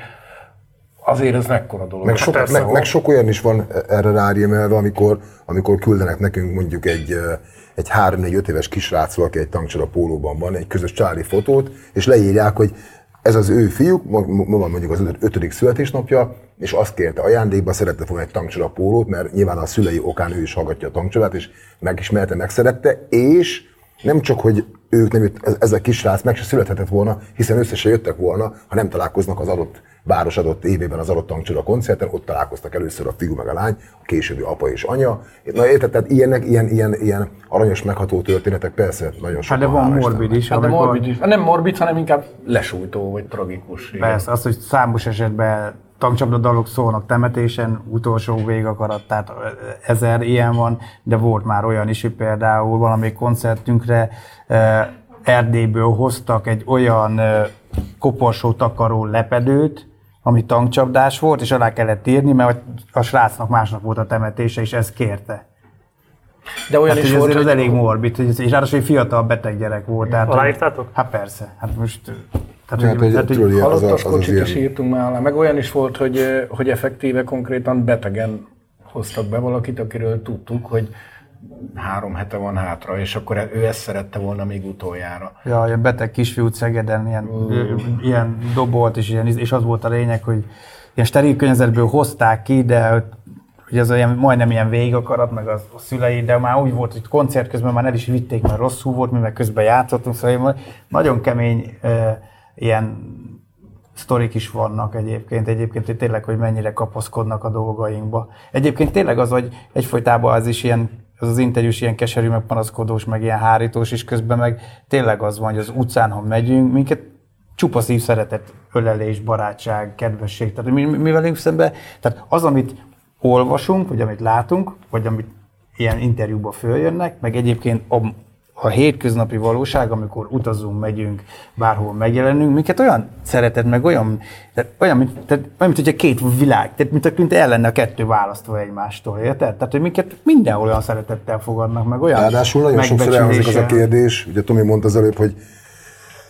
azért ez mekkora dolog. Meg Hát sok, persze, meg, meg sok olyan is van erre rárémelve, amikor, amikor küldenek nekünk mondjuk egy, egy 3-4-5 éves kisrácról, aki egy tankcsora pólóban van, egy közös családi fotót, és leírják, hogy ez az ő fiúk, ma, van mondjuk az öt- ötödik születésnapja, és azt kérte ajándékba, szerette volna egy tankcsora pólót, mert nyilván a szülei okán ő is hallgatja a tankcsorát, és megismerte, megszerette, és nem csak, hogy ők nem jött, ez, ez a kisrác meg se születhetett volna, hiszen össze se jöttek volna, ha nem találkoznak az adott város adott évében az adott tankcsoda koncerten, ott találkoztak először a fiú meg a lány, a későbbi apa és anya. Na érted, tehát ilyenek, ilyen, ilyen, ilyen aranyos megható történetek persze nagyon sok. Hát de van morbid is, Hát de amikor- morbid is. Nem morbid, hanem inkább lesújtó, vagy tragikus. igen. Persze, az, hogy számos esetben tankcsapda dalok szólnak temetésen, utolsó végakarat, tehát ezer ilyen van, de volt már olyan is, hogy például valami koncertünkre Erdélyből hoztak egy olyan koporsó takaró lepedőt, ami tankcsapdás volt, és alá kellett írni, mert a srácnak másnap volt a temetése, és ezt kérte. De olyan hát, is hogy volt, azért hogy az elég morbid, hogy- és ráadásul egy fiatal beteg gyerek volt. Tehát, Aláírtátok? Hát persze. Hát most... Tehát, Hát, hogy az a- halottas az az kocsit is ilyen- írtunk már alá, meg olyan is volt, hogy, hogy effektíve konkrétan betegen hoztak be valakit, akiről tudtuk, hogy három hete van hátra, és akkor ő ezt szerette volna még utoljára. Ja, ilyen beteg kisfiút Szegeden, ilyen, mm. ilyen dobolt, és, ilyen, és az volt a lényeg, hogy ilyen steril környezetből hozták ki, de hogy az olyan, majdnem ilyen végakarat, meg az, a szülei, de már úgy volt, hogy koncert közben már el is vitték, mert rosszul volt, mi meg közben játszottunk, szóval nagyon kemény e, ilyen sztorik is vannak egyébként, egyébként hogy tényleg, hogy mennyire kapaszkodnak a dolgainkba. Egyébként tényleg az, hogy egyfolytában az is ilyen, az az interjús ilyen keserű, meg panaszkodós, meg ilyen hárítós is közben, meg tényleg az van, hogy az utcán, ha megyünk, minket csupa szív szeretet, ölelés, barátság, kedvesség. Tehát mi, mi velünk szemben, tehát az, amit olvasunk, vagy amit látunk, vagy amit ilyen interjúba följönnek, meg egyébként a, a hétköznapi valóság, amikor utazunk, megyünk, bárhol megjelenünk, minket olyan szeretet, meg olyan, tehát olyan, mint, tehát, olyan, mint hogyha két világ, tehát mint, mint el lenne a kettő választva egymástól, érted? Tehát, hogy minket mindenhol olyan szeretettel fogadnak, meg olyan Ráadásul nagyon sokszor elhangzik az a kérdés, ugye Tomi mondta az előbb, hogy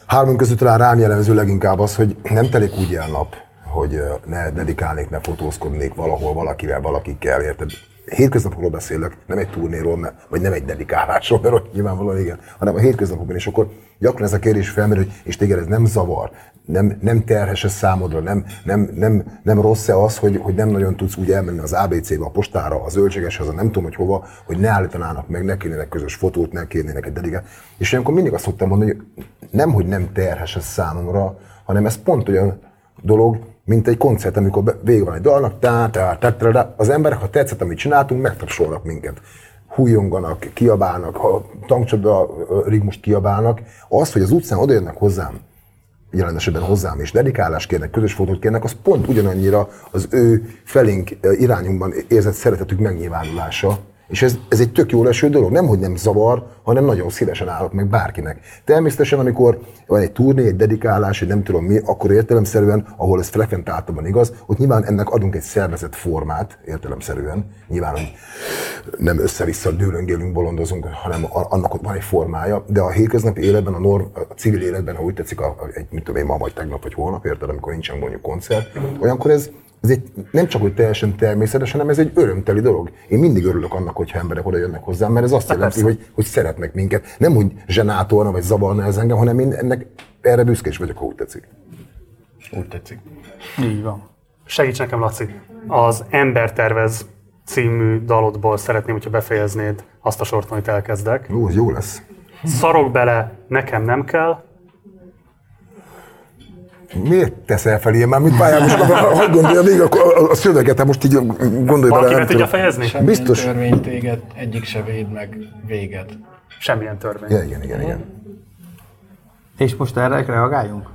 hármunk között talán rám jellemző leginkább az, hogy nem telik úgy el nap, hogy ne dedikálnék, ne fotózkodnék valahol valakivel, valakikkel, érted? Hétköznapokról beszélek, nem egy turnéról, vagy nem egy dedikálásról, mert nyilvánvalóan igen, hanem a hétköznapokban, és akkor gyakran ez a kérdés felmerül, hogy és téged ez nem zavar, nem, nem terhes ez számodra, nem, nem, nem, nem rossz-e az, hogy, hogy nem nagyon tudsz úgy elmenni az ABC-be, a postára, az zöldségeshez, a nem tudom, hogy hova, hogy ne állítanának meg, ne kérnének közös fotót, ne kérnének egy dedikát. És ilyenkor mindig azt szoktam mondani, hogy nem, hogy nem terhes ez számomra, hanem ez pont olyan dolog, mint egy koncert, amikor be- vége van egy dalnak, tá, tá, tá, tá, tá. az emberek, ha tetszett, amit csináltunk, megtapsolnak minket. Hújonganak, kiabálnak, ha tankcsapda rigmust kiabálnak. Az, hogy az utcán odajönnek hozzám, jelen esetben hozzám is dedikálást kérnek, közös fotót kérnek, az pont ugyanannyira az ő felénk irányunkban érzett szeretetük megnyilvánulása. És ez, ez egy tök jól eső dolog, nem hogy nem zavar, hanem nagyon szívesen állok meg bárkinek. Természetesen, amikor van egy turné, egy dedikálás, egy nem tudom mi, akkor értelemszerűen, ahol ez frekventáltabban igaz, ott nyilván ennek adunk egy szervezett formát, értelemszerűen. Nyilván, hogy nem össze-vissza dőlöngélünk, bolondozunk, hanem annak ott van egy formája, de a hétköznapi életben, a, norm, a civil életben, ha úgy tetszik, a, a- egy, mit tudom én, ma vagy tegnap vagy holnap, érted, amikor nincsen mondjuk koncert, olyankor ez, ez egy, nem csak hogy teljesen természetes, hanem ez egy örömteli dolog. Én mindig örülök annak, hogyha emberek oda jönnek hozzám, mert ez azt jelenti, hogy, hogy szeretnek minket. Nem, hogy zsenátolna vagy zavarna ez engem, hanem én ennek erre büszkés vagyok, ha úgy tetszik. Úgy tetszik. Így van. Segíts nekem, Laci. Az Ember tervez című dalodból szeretném, hogyha befejeznéd azt a sort, amit elkezdek. Jó, az jó lesz. Szarok bele, nekem nem kell. Miért teszel fel ilyen már, mit pályán most, hogy gondolja végig a, a, a szöveget, hát most így gondolj Valaki bele. be tudja fejezni? Semmilyen Biztos. törvény téged, egyik se véd meg véged. Semmilyen törvény. Ja, igen, igen, igen. És most erre reagáljunk?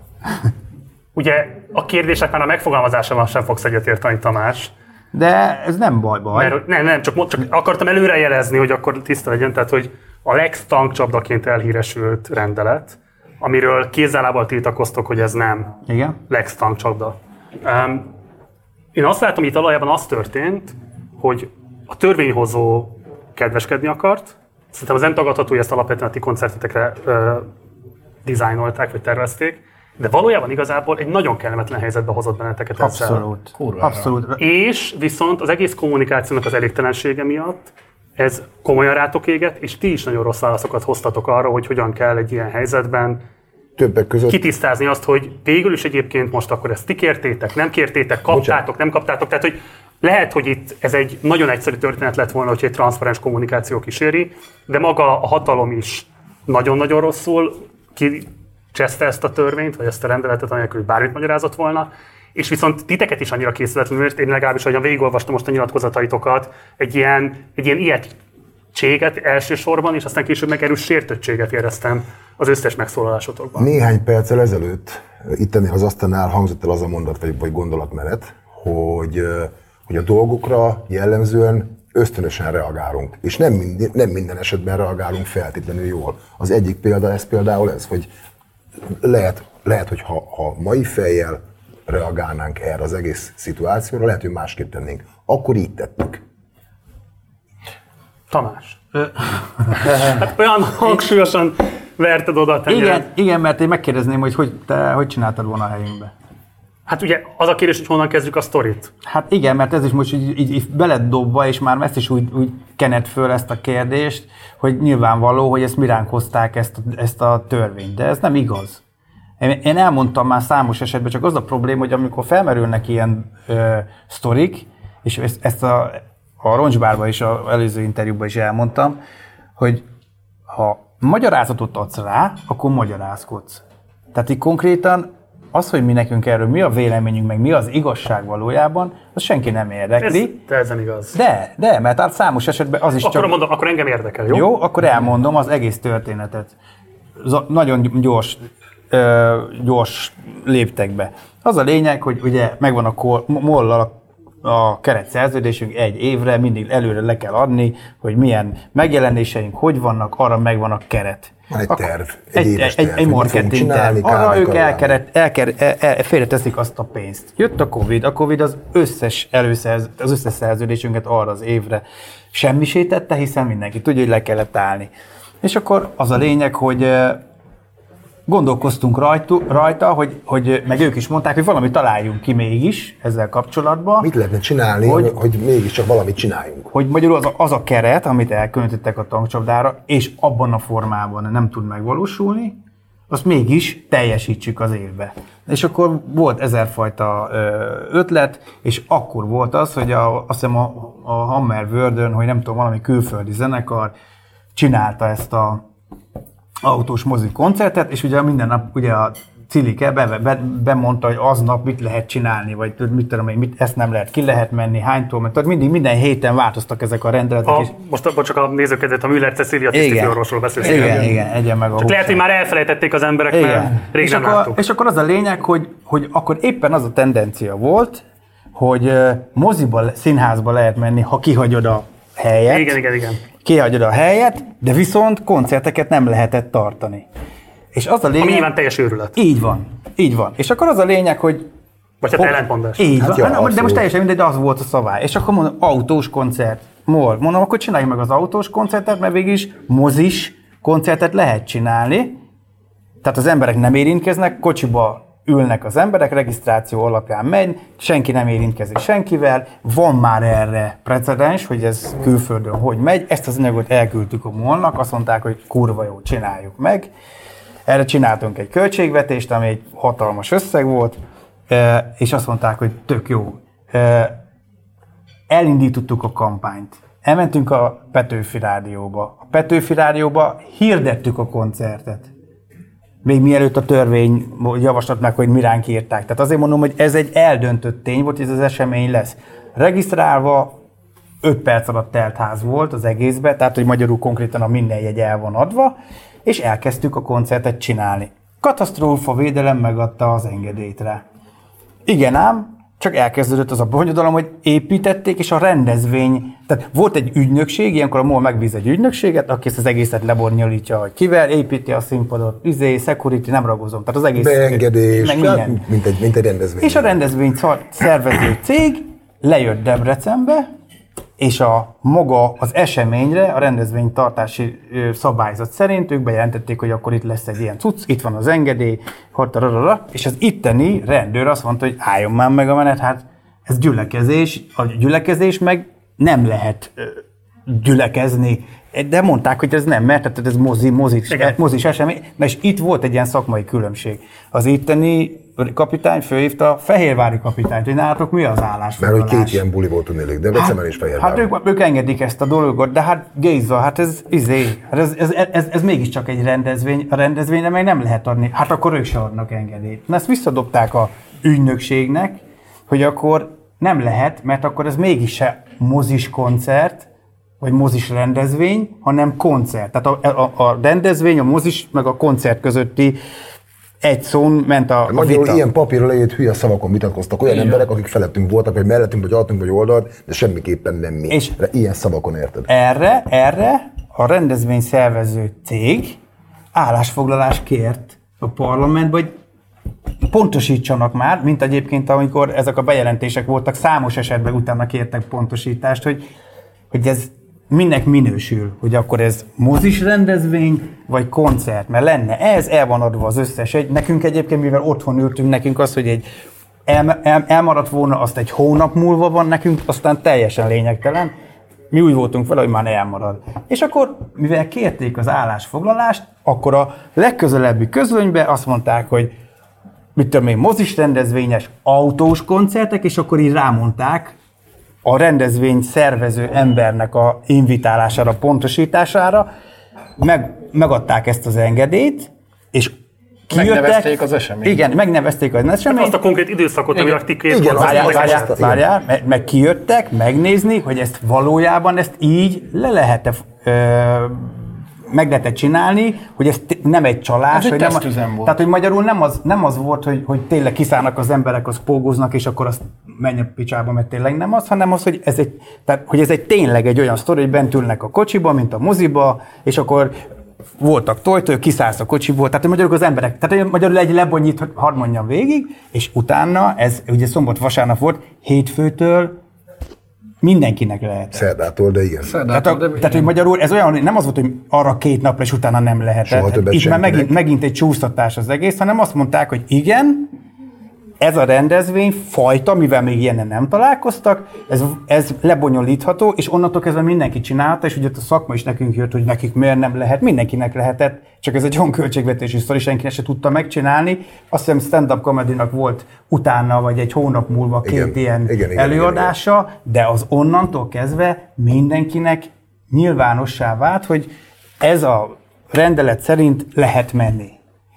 Ugye a kérdések már a megfogalmazásával sem fogsz egyetérteni, Tamás. De ez nem baj, baj. Mert, nem, nem, csak, csak akartam előrejelezni, hogy akkor tiszta legyen, tehát hogy a Lex tankcsapdaként elhíresült rendelet, amiről kézzálábbal tiltakoztok, hogy ez nem Igen? Lex tankcsapda. Um, én azt látom, hogy itt valójában az történt, hogy a törvényhozó kedveskedni akart. Szerintem az nem tagadható, hogy ezt alapvetően a ti koncertetekre ö, dizájnolták, vagy tervezték, de valójában igazából egy nagyon kellemetlen helyzetbe hozott benneteket ezzel. Abszolút. Abszolút. És viszont az egész kommunikációnak az elégtelensége miatt ez komolyan rátok éget, és ti is nagyon rossz válaszokat hoztatok arra, hogy hogyan kell egy ilyen helyzetben Többek között kitisztázni azt, hogy végül is egyébként most akkor ezt ti kértétek, nem kértétek, kaptátok, nem kaptátok. Tehát, hogy lehet, hogy itt ez egy nagyon egyszerű történet lett volna, hogy egy transzparens kommunikáció kíséri, de maga a hatalom is nagyon-nagyon rosszul kicseszte ezt a törvényt, vagy ezt a rendeletet, anélkül, hogy bármit magyarázott volna. És viszont titeket is annyira készületlenül ért, én legalábbis, ahogyan végigolvastam most a nyilatkozataitokat, egy ilyen, egy ilyen ijegységet elsősorban, és aztán később meg erős sértöttséget éreztem az összes megszólalásotokban. néhány perccel ezelőtt itt ennél az asztalnál hangzott el az a mondat vagy, vagy gondolatmenet, hogy, ö, hogy a dolgokra jellemzően ösztönösen reagálunk, és nem minden, nem minden esetben reagálunk feltétlenül jól. Az egyik példa ez például ez, hogy lehet, lehet hogy ha, ha mai fejjel reagálnánk erre az egész szituációra, lehet, hogy másképp tennénk. Akkor így tettük. Tamás. hát olyan hangsúlyosan verted oda a. Igen, igen, mert én megkérdezném, hogy, hogy te hogy csináltad volna a helyünkbe. Hát ugye az a kérdés, hogy honnan kezdjük a sztorit. Hát igen, mert ez is most így, így, így beled dobva, és már ezt is úgy, úgy kenet föl ezt a kérdést, hogy nyilvánvaló, hogy ezt mi ránk hozták ezt, a- ezt a törvényt, de ez nem igaz. Én, elmondtam már számos esetben, csak az a probléma, hogy amikor felmerülnek ilyen ö, sztorik, és ezt, ezt a, a roncsbárban is, az előző interjúban is elmondtam, hogy ha magyarázatot adsz rá, akkor magyarázkodsz. Tehát így konkrétan az, hogy mi nekünk erről mi a véleményünk, meg mi az igazság valójában, az senki nem Ez, érdekli. de ez nem igaz. De, de, mert hát számos esetben az is Akkor csak... mondom, akkor engem érdekel, jó? Jó, akkor elmondom az egész történetet. Z- nagyon gyors, ö, gyors léptekbe. Az a lényeg, hogy ugye megvan a kor, mollal a a keretszerződésünk egy évre, mindig előre le kell adni, hogy milyen megjelenéseink, hogy vannak, arra megvan a keret. Van egy terv, egy egy, éves egy, terv, egy fogunk marketing terv. Arra ők elkeret, elker, el, el, félreteszik azt a pénzt. Jött a Covid, a Covid az összes előszerz, az összes szerződésünket arra az évre semmisítette, hiszen mindenki tudja, hogy le kellett állni. És akkor az a lényeg, hogy gondolkoztunk rajta, rajta hogy, hogy, meg ők is mondták, hogy valamit találjunk ki mégis ezzel kapcsolatban. Mit lehetne csinálni, Hogy- hogy, mégiscsak valamit csináljunk? hogy magyarul az a, az a keret, amit elkülönítettek a tankcsapdára, és abban a formában nem tud megvalósulni, azt mégis teljesítsük az évbe. És akkor volt ezerfajta ötlet, és akkor volt az, hogy a, azt hiszem a, a Hammer Wordön, hogy nem tudom, valami külföldi zenekar csinálta ezt a autós mozi koncertet, és ugye minden nap ugye a Cilike be, be, bemondta, hogy aznap mit lehet csinálni, vagy mit tudom én, mit, ezt nem lehet, ki lehet menni, hánytól, mert mindig minden héten változtak ezek a rendeletek. A, és most akkor csak a nézőkedvet, a Müller Cecilia tisztifőorvosról beszélsz. igen, igen, egyen meg a Csak lehet, hogy már elfelejtették az emberek, mert Igen. rég és, nem akkor, láttuk. és akkor az a lényeg, hogy, hogy akkor éppen az a tendencia volt, hogy moziba, színházba lehet menni, ha kihagyod a helyet. Igen, igen, igen. Kihagyod a helyet, de viszont koncerteket nem lehetett tartani. És az a lényeg... Ami nyilván teljes őrület. Így van, így van. És akkor az a lényeg, hogy Vagy hát ellentmondás. így Hát van. ja, Hát, de most teljesen mindegy, de az volt a szabály. És akkor mondom, autós koncert. Mol. Mondom, akkor csináljuk meg az autós koncertet, mert végig is mozis koncertet lehet csinálni. Tehát az emberek nem érintkeznek, kocsiba ülnek az emberek, regisztráció alapján megy, senki nem érintkezik senkivel, van már erre precedens, hogy ez külföldön hogy megy, ezt az anyagot elküldtük a molnak, azt mondták, hogy kurva jó, csináljuk meg. Erre csináltunk egy költségvetést, ami egy hatalmas összeg volt, eh, és azt mondták, hogy tök jó. Eh, Elindítottuk a kampányt. Elmentünk a Petőfi Rádióba. A Petőfi Rádióba hirdettük a koncertet. Még mielőtt a törvény javaslat meg, hogy mi ránk írták. Tehát azért mondom, hogy ez egy eldöntött tény volt, hogy ez az esemény lesz. Regisztrálva 5 perc alatt telt ház volt az egészben, tehát hogy magyarul konkrétan a minden jegy el van adva, és elkezdtük a koncertet csinálni. Katasztrófa védelem megadta az engedélyt rá. Igen ám, csak elkezdődött az a bonyodalom, hogy építették, és a rendezvény, tehát volt egy ügynökség, ilyenkor a MOL megbíz egy ügynökséget, aki ezt az egészet lebonyolítja, hogy kivel építi a színpadot, izé, security, nem ragozom, tehát az egész... Beengedés, meg minden. mint egy, mint egy rendezvény. És a rendezvény szervező cég lejött Debrecenbe, és a maga az eseményre, a rendezvény tartási szabályzat szerint ők bejelentették, hogy akkor itt lesz egy ilyen cucc, itt van az engedély, hortararara, és az itteni rendőr azt mondta, hogy álljon már meg a menet, hát ez gyülekezés, a gyülekezés meg nem lehet gyülekezni. De mondták, hogy ez nem, mert tehát ez mozi, mozis, Igen. mozis esemény. Na és itt volt egy ilyen szakmai különbség. Az itteni kapitány fölhívta a fehérvári kapitányt, hogy nálatok mi az Mert állásfoglalás. hogy két ilyen buli volt tudnélik, de Becemen és Hát Fehérváron. ők, ők engedik ezt a dolgot, de hát Géza, hát ez, izé, hát ez, ez, ez, ez, mégiscsak egy rendezvény, a rendezvényre meg nem lehet adni, hát akkor ők se adnak engedélyt. Na ezt visszadobták a ügynökségnek, hogy akkor nem lehet, mert akkor ez mégis se mozis koncert, vagy mozis rendezvény, hanem koncert. Tehát a, a, a rendezvény, a mozis, meg a koncert közötti egy szón ment a, a Magyarul vita. ilyen papírra leírt hülye szavakon vitatkoztak olyan emberek, akik felettünk voltak, vagy mellettünk, vagy alattunk, vagy oldalt, de semmiképpen nem mi. És- De ilyen szavakon érted. Erre, erre a rendezvény szervező cég állásfoglalás kért a parlamentbe, hogy pontosítsanak már, mint egyébként amikor ezek a bejelentések voltak, számos esetben utána kértek pontosítást, hogy, hogy ez minek minősül, hogy akkor ez mozis rendezvény, vagy koncert, mert lenne ez, el van adva az összes egy. Nekünk egyébként, mivel otthon ültünk, nekünk az, hogy egy el, el, elmaradt volna, azt egy hónap múlva van nekünk, aztán teljesen lényegtelen. Mi úgy voltunk vele, hogy már elmarad. És akkor, mivel kérték az állásfoglalást, akkor a legközelebbi közönybe azt mondták, hogy mit tudom én, mozis rendezvényes autós koncertek, és akkor így rámondták a rendezvény szervező embernek a invitálására, pontosítására, meg, megadták ezt az engedélyt, és kijöttek, Megnevezték az eseményt. Igen, megnevezték az eseményt. Azt a konkrét időszakot, amire ti két Igen, Várjál, meg, meg kijöttek megnézni, hogy ezt valójában ezt így le lehet-e ö, meg lehet csinálni, hogy ez nem egy csalás. Ez egy nem, volt. Tehát, hogy magyarul nem az, nem az volt, hogy, hogy tényleg kiszállnak az emberek, az pógóznak, és akkor azt menj a picsába, mert tényleg nem az, hanem az, hogy ez egy, tehát, hogy ez egy tényleg egy olyan sztori, hogy bent ülnek a kocsiba, mint a moziba, és akkor voltak tojtő, kiszállsz a kocsiból, tehát magyarul az emberek, tehát magyarul egy lebonyít, hadd mondjam végig, és utána, ez ugye szombat vasárnap volt, hétfőtől mindenkinek lehet. Szerdától, de igen. Tehát, a, tehát, hogy magyarul ez olyan, nem az volt, hogy arra két napra, és utána nem lehetett. Soha többet Itt már megint, megint egy csúsztatás az egész, hanem azt mondták, hogy igen, ez a rendezvény fajta, mivel még ilyenen nem találkoztak, ez, ez lebonyolítható, és onnantól kezdve mindenki csinálta, és ugye a szakma is nekünk jött, hogy nekik miért nem lehet, mindenkinek lehetett, csak ez egy olyan költségvetési sztori, senki se tudta megcsinálni. Azt hiszem stand-up comedy volt utána, vagy egy hónap múlva két Igen, ilyen igen, igen, igen, előadása, de az onnantól kezdve mindenkinek nyilvánossá vált, hogy ez a rendelet szerint lehet menni.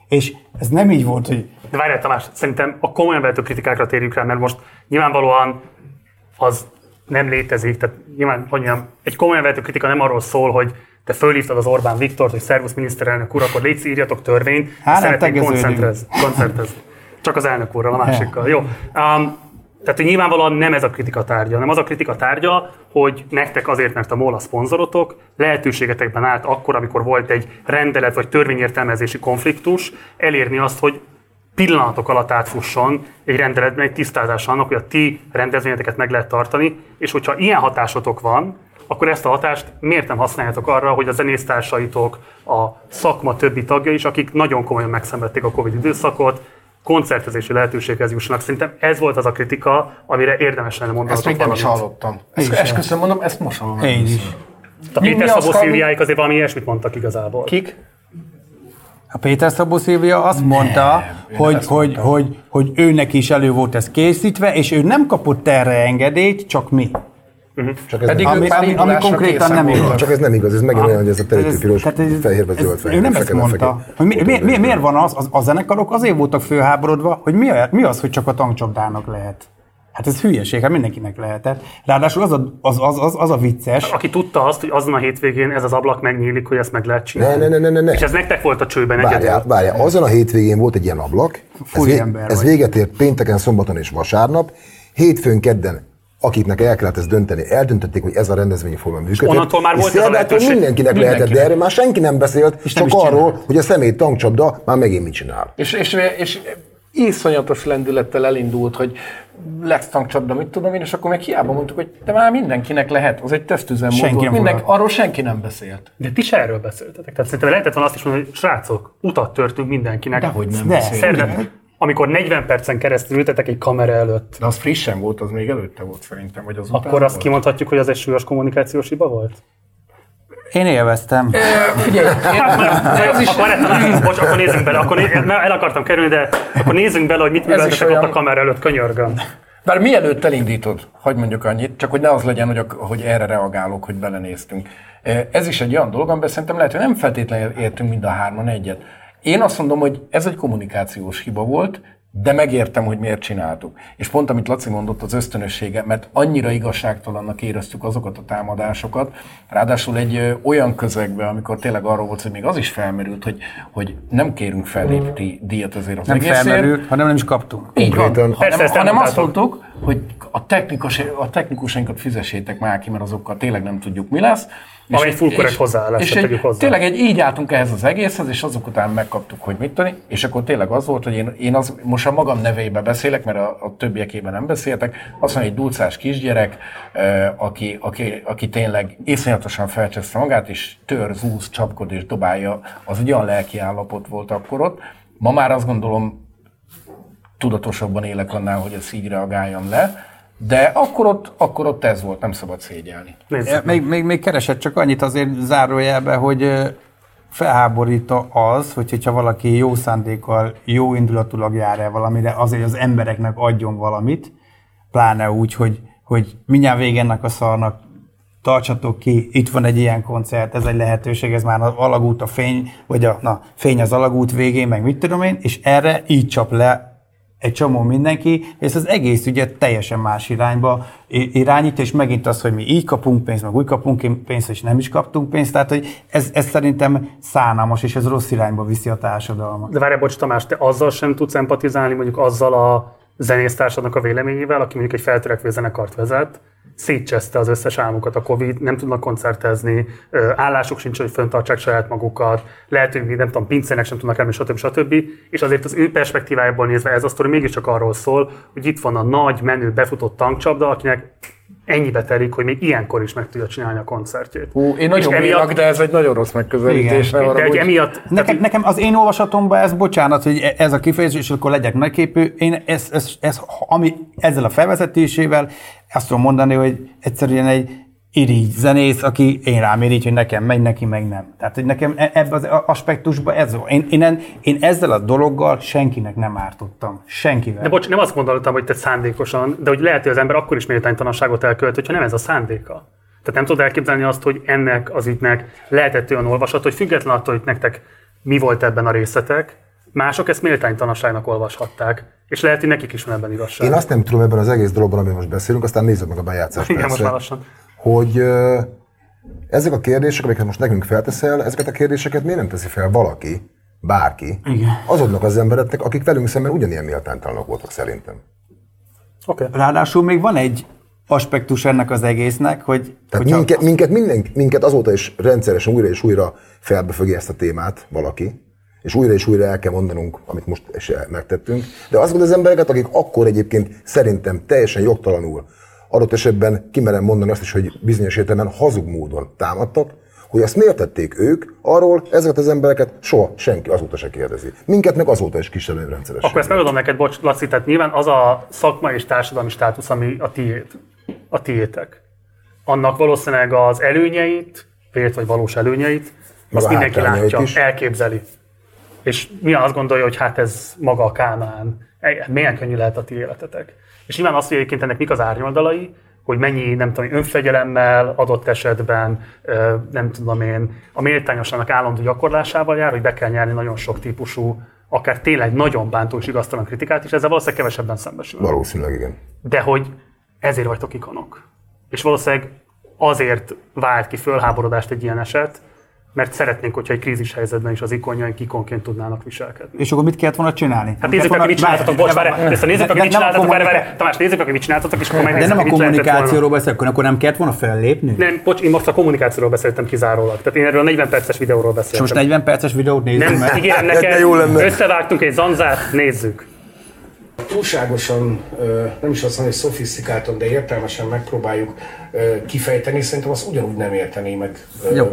És ez nem így volt, hogy De várjál Tamás, szerintem a komolyan vehető kritikákra térjük rá, mert most nyilvánvalóan az nem létezik, tehát nyilván, hogy mondjam, egy komolyan vehető kritika nem arról szól, hogy te fölhívtad az Orbán Viktort, hogy szervusz miniszterelnök úr, akkor légy írjatok törvényt, Hát, szeretnénk koncentrez, koncertezni. Csak az elnök úrral, a másikkal. Jó. Um, tehát, hogy nyilvánvalóan nem ez a kritika tárgya, hanem az a kritika tárgya, hogy nektek azért, mert a MOL a szponzorotok, lehetőségetekben állt akkor, amikor volt egy rendelet vagy törvényértelmezési konfliktus, elérni azt, hogy pillanatok alatt átfusson egy rendeletben egy tisztázás annak, hogy a ti rendezvényeteket meg lehet tartani, és hogyha ilyen hatásotok van, akkor ezt a hatást miért nem használjátok arra, hogy a zenésztársaitok, a szakma többi tagja is, akik nagyon komolyan megszenvedték a Covid időszakot, koncertezési lehetőséghez jussanak. Szerintem ez volt az a kritika, amire érdemes lenne mondani. Ezt még nem is hallottam. Ezt, esküszöm mondom, ezt most hallom. én is. A Mi- mi Péter Szabó Szilviáik azért valami ilyesmit mondtak igazából. Kik? A Péter Szabó Szilvia azt mondta, hogy, hogy, hogy, hogy őnek is elő volt ez készítve, és ő nem kapott erre engedélyt, csak mi. Csak ez, Pedig nem, Ami, ami, ami konkrétan nem igaz. csak ez nem igaz, ez megint olyan, hogy ez a terítő piros, tehát ez- fehérbe zöld, Ő fehér, nem ezt mondta. Hogy mi, mi, mi, miért van az, az, a zenekarok azért voltak főháborodva, hogy mi, a- mi az, hogy csak a tankcsapdának lehet? Hát ez hülyeség, hát mindenkinek lehetett. Ráadásul az a, az, az, az, az a vicces, Aki tudta azt, hogy azon a hétvégén ez az ablak megnyílik, hogy ezt meg lehet csinálni. Ne, ne, ne, ne, ne. És ez nektek volt a csőben Várjál, egyedül. várjál, azon a hétvégén volt egy ilyen ablak, ez, Furi vé- ember ez vagy. véget ért pénteken, szombaton és vasárnap, hétfőn, kedden akiknek el kellett ezt dönteni, eldöntötték, hogy ez a rendezvény fog működni. onnantól már volt ez a lehetőség. mindenkinek lehetett, de erről már senki nem beszélt, És nem csak is arról, csinál. hogy a személy tankcsapda már megint mit csinál. És, és, és iszonyatos lendülettel elindult, hogy lesz tankcsapda, mit tudom én, és akkor meg hiába mondtuk, hogy de már mindenkinek lehet, az egy tesztüzemmód Senki volt. Minden, arról senki nem beszélt. De ti se erről beszéltetek. Tehát szerintem lehetett volna azt is mondani, hogy srácok, utat törtünk mindenkinek. Dehogy nem De. beszélt. Szerdán, amikor 40 percen keresztül ültetek egy kamera előtt, De az frissen volt, az még előtte volt szerintem, vagy az akkor azt volt. kimondhatjuk, hogy az egy súlyos kommunikációs hiba volt? Én élveztem. Figyelj, Ez is... Bocs, akkor nézzünk bele, akkor né- el akartam kerülni, de akkor nézzünk bele, hogy mit műveltetek ott a kamera előtt, könyörgöm. Bár mielőtt elindítod, hagyd mondjuk annyit, csak hogy ne az legyen, hogy, hogy erre reagálok, hogy belenéztünk. Ez is egy olyan dolog, amiben szerintem lehet, hogy nem feltétlenül értünk mind a hárman egyet. Én azt mondom, hogy ez egy kommunikációs hiba volt, de megértem, hogy miért csináltuk. És pont amit Laci mondott, az ösztönössége, mert annyira igazságtalannak éreztük azokat a támadásokat, ráadásul egy ö, olyan közegben, amikor tényleg arról volt, hogy még az is felmerült, hogy, hogy nem kérünk fellépti díjat azért az Nem egészért. felmerült, hanem nem is kaptunk. Így van, Konkrétan. Persze, hanem, ezt hanem azt elmondtátok. mondtuk, hogy a, technikus, a technikusainkat fizessétek már ki, mert azokkal tényleg nem tudjuk, mi lesz. Ami egy full correct hozzáállás, és egy, hozzá. tényleg egy, így álltunk ehhez az egészhez, és azok után megkaptuk, hogy mit tenni, és akkor tényleg az volt, hogy én, én az, most a magam nevébe beszélek, mert a, a többiekében nem beszéltek, azt mondja, egy dulcás kisgyerek, aki, aki, aki tényleg iszonyatosan felcseszte magát, és tör, zúz, csapkod és dobálja, az egy olyan lelki állapot volt akkor ott. Ma már azt gondolom, tudatosabban élek annál, hogy ezt így reagáljam le, de akkor ott, akkor ott ez volt, nem szabad szégyelni. Nézzük. Még, még, még keresett csak annyit azért zárójelbe, hogy felháborít az, hogy, hogyha valaki jó szándékkal, jó indulatulag jár el valamire, azért az embereknek adjon valamit, pláne úgy, hogy, hogy mindjárt vége ennek a szarnak, tartsatok ki, itt van egy ilyen koncert, ez egy lehetőség, ez már az alagút a fény, vagy a na, fény az alagút végén, meg mit tudom én, és erre így csap le egy csomó mindenki, és az egész ügyet teljesen más irányba irányít, és megint az, hogy mi így kapunk pénzt, meg úgy kapunk pénzt, és nem is kaptunk pénzt, tehát hogy ez, ez szerintem szánalmas, és ez rossz irányba viszi a társadalmat. De várjál, bocs Tamás, te azzal sem tudsz empatizálni, mondjuk azzal a zenésztársadnak a véleményével, aki mondjuk egy feltörekvő zenekart vezet, szétcseszte az összes álmukat a Covid, nem tudnak koncertezni, állásuk sincs, hogy föntartsák saját magukat, lehet, hogy nem tudom, pincének sem tudnak elmenni, stb. stb. És azért az ő perspektívájából nézve ez a sztori mégiscsak arról szól, hogy itt van a nagy, menő, befutott tankcsapda, akinek ennyibe telik, hogy még ilyenkor is meg tudja csinálni a koncertjét. Hú, én nagyon És emiatt- bírlak, de ez egy nagyon rossz megközelítés. Igen. ne De hogy emiatt, Nekem, nekem az én olvasatomban ez, bocsánat, hogy e- ez a kifejezés, és akkor legyek nagyképű, én ez, ez, ez, ami ezzel a felvezetésével azt tudom mondani, hogy egyszerűen egy irigy zenész, aki én rám irigy, hogy nekem megy, neki meg nem. Tehát, hogy nekem e- ebben az aspektusban ez van. Én, én, én ezzel a dologgal senkinek nem ártottam. Senkivel. De bocs, nem azt gondoltam, hogy te szándékosan, de hogy lehet, hogy az ember akkor is méltánytalanságot elkövet, hogyha nem ez a szándéka. Tehát nem tudod elképzelni azt, hogy ennek az ügynek lehetett olyan olvasat, hogy független attól, hogy nektek mi volt ebben a részletek, mások ezt méltánytalanságnak olvashatták, és lehet, hogy nekik is van ebben igazság. Én azt nem tudom ebben az egész dologban, amiről most beszélünk, aztán nézzük meg a bejátszást Igen, most persze, már lassan. hogy ezek a kérdések, amiket most nekünk felteszel, ezeket a kérdéseket miért nem teszi fel valaki, bárki, Igen. azoknak az embereknek, akik velünk szemben ugyanilyen méltánytalanok voltak szerintem. Oké. Ráadásul még van egy aspektus ennek az egésznek, hogy Tehát hogyha- minket, minket, minden, minket azóta is rendszeresen újra és újra felbefögi ezt a témát valaki, és újra és újra el kell mondanunk, amit most megtettünk. De azokat az embereket, akik akkor egyébként szerintem teljesen jogtalanul, adott esetben kimerem mondani azt is, hogy bizonyos értelemben hazug módon támadtak, hogy ezt miért tették ők, arról ezeket az embereket soha senki azóta se kérdezi. Minket meg azóta is kísérlően rendszeresen. Akkor ezt megadom neked, bocs, Laci, tehát nyilván az a szakmai és társadalmi státusz, ami a tiéd, a tiétek. Annak valószínűleg az előnyeit, vélt vagy valós előnyeit, azt mindenki látja, is. elképzeli. És mi azt gondolja, hogy hát ez maga a Kálmán, E- milyen könnyű lehet a ti életetek. És nyilván azt, hogy egyébként ennek mik az árnyoldalai, hogy mennyi, nem tudom, önfegyelemmel adott esetben, nem tudom én, a méltányosnak állandó gyakorlásával jár, hogy be kell nyerni nagyon sok típusú, akár tényleg nagyon bántó és igaztalan kritikát, és ezzel valószínűleg kevesebben szembesülnek. Valószínűleg igen. De hogy ezért vagytok ikonok. És valószínűleg azért vált ki fölháborodást egy ilyen eset, mert szeretnénk, hogyha egy krízis helyzetben is az ikonjaink ikonként tudnának viselkedni. És akkor mit kellett volna csinálni? Hát nézzük, aki mit csináltatok, bocs, várj, ezt nézzük, aki mit csináltatok, várj, várj, Tamás, nézzük, aki mit csináltatok, és akkor De nem a kommunikációról beszélek, akkor nem kellett volna fellépni? Nem, bocs, én most a kommunikációról beszéltem kizárólag. Tehát én erről a 40 perces videóról És beszéltem. most 40 perces videót nézzük nem, meg. ígérem De neked, jó lenne. összevágtunk egy zanzát, nézzük. Túlságosan, nem is azt mondom, hogy szofisztikáltan, de értelmesen megpróbáljuk kifejteni, szerintem azt ugyanúgy nem értené meg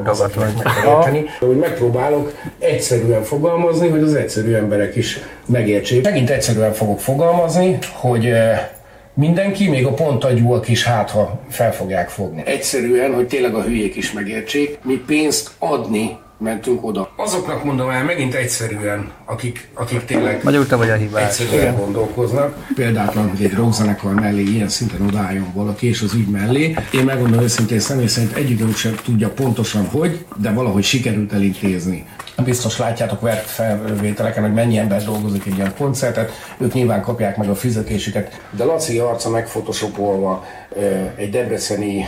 az, akinek meg. Hogy megpróbálok egyszerűen fogalmazni, hogy az egyszerű emberek is megértsék. Megint egyszerűen fogok fogalmazni, hogy mindenki, még a pontagyúak is hát, ha fel fogják fogni. Egyszerűen, hogy tényleg a hülyék is megértsék, mi pénzt adni mentünk oda. Azoknak mondom el megint egyszerűen, akik, akik tényleg Magyar te vagy a hibás. egyszerűen gondolkoznak. Példátlan, hogy egy rockzenekar mellé ilyen szinten odálljon valaki, és az ügy mellé. Én megmondom őszintén, személy szerint egy időt sem tudja pontosan hogy, de valahogy sikerült elintézni. Biztos látjátok vert felvételeken, hogy mennyi ember dolgozik egy ilyen koncertet, ők nyilván kapják meg a fizetésüket. De Laci arca megfotoshopolva eh, egy debreceni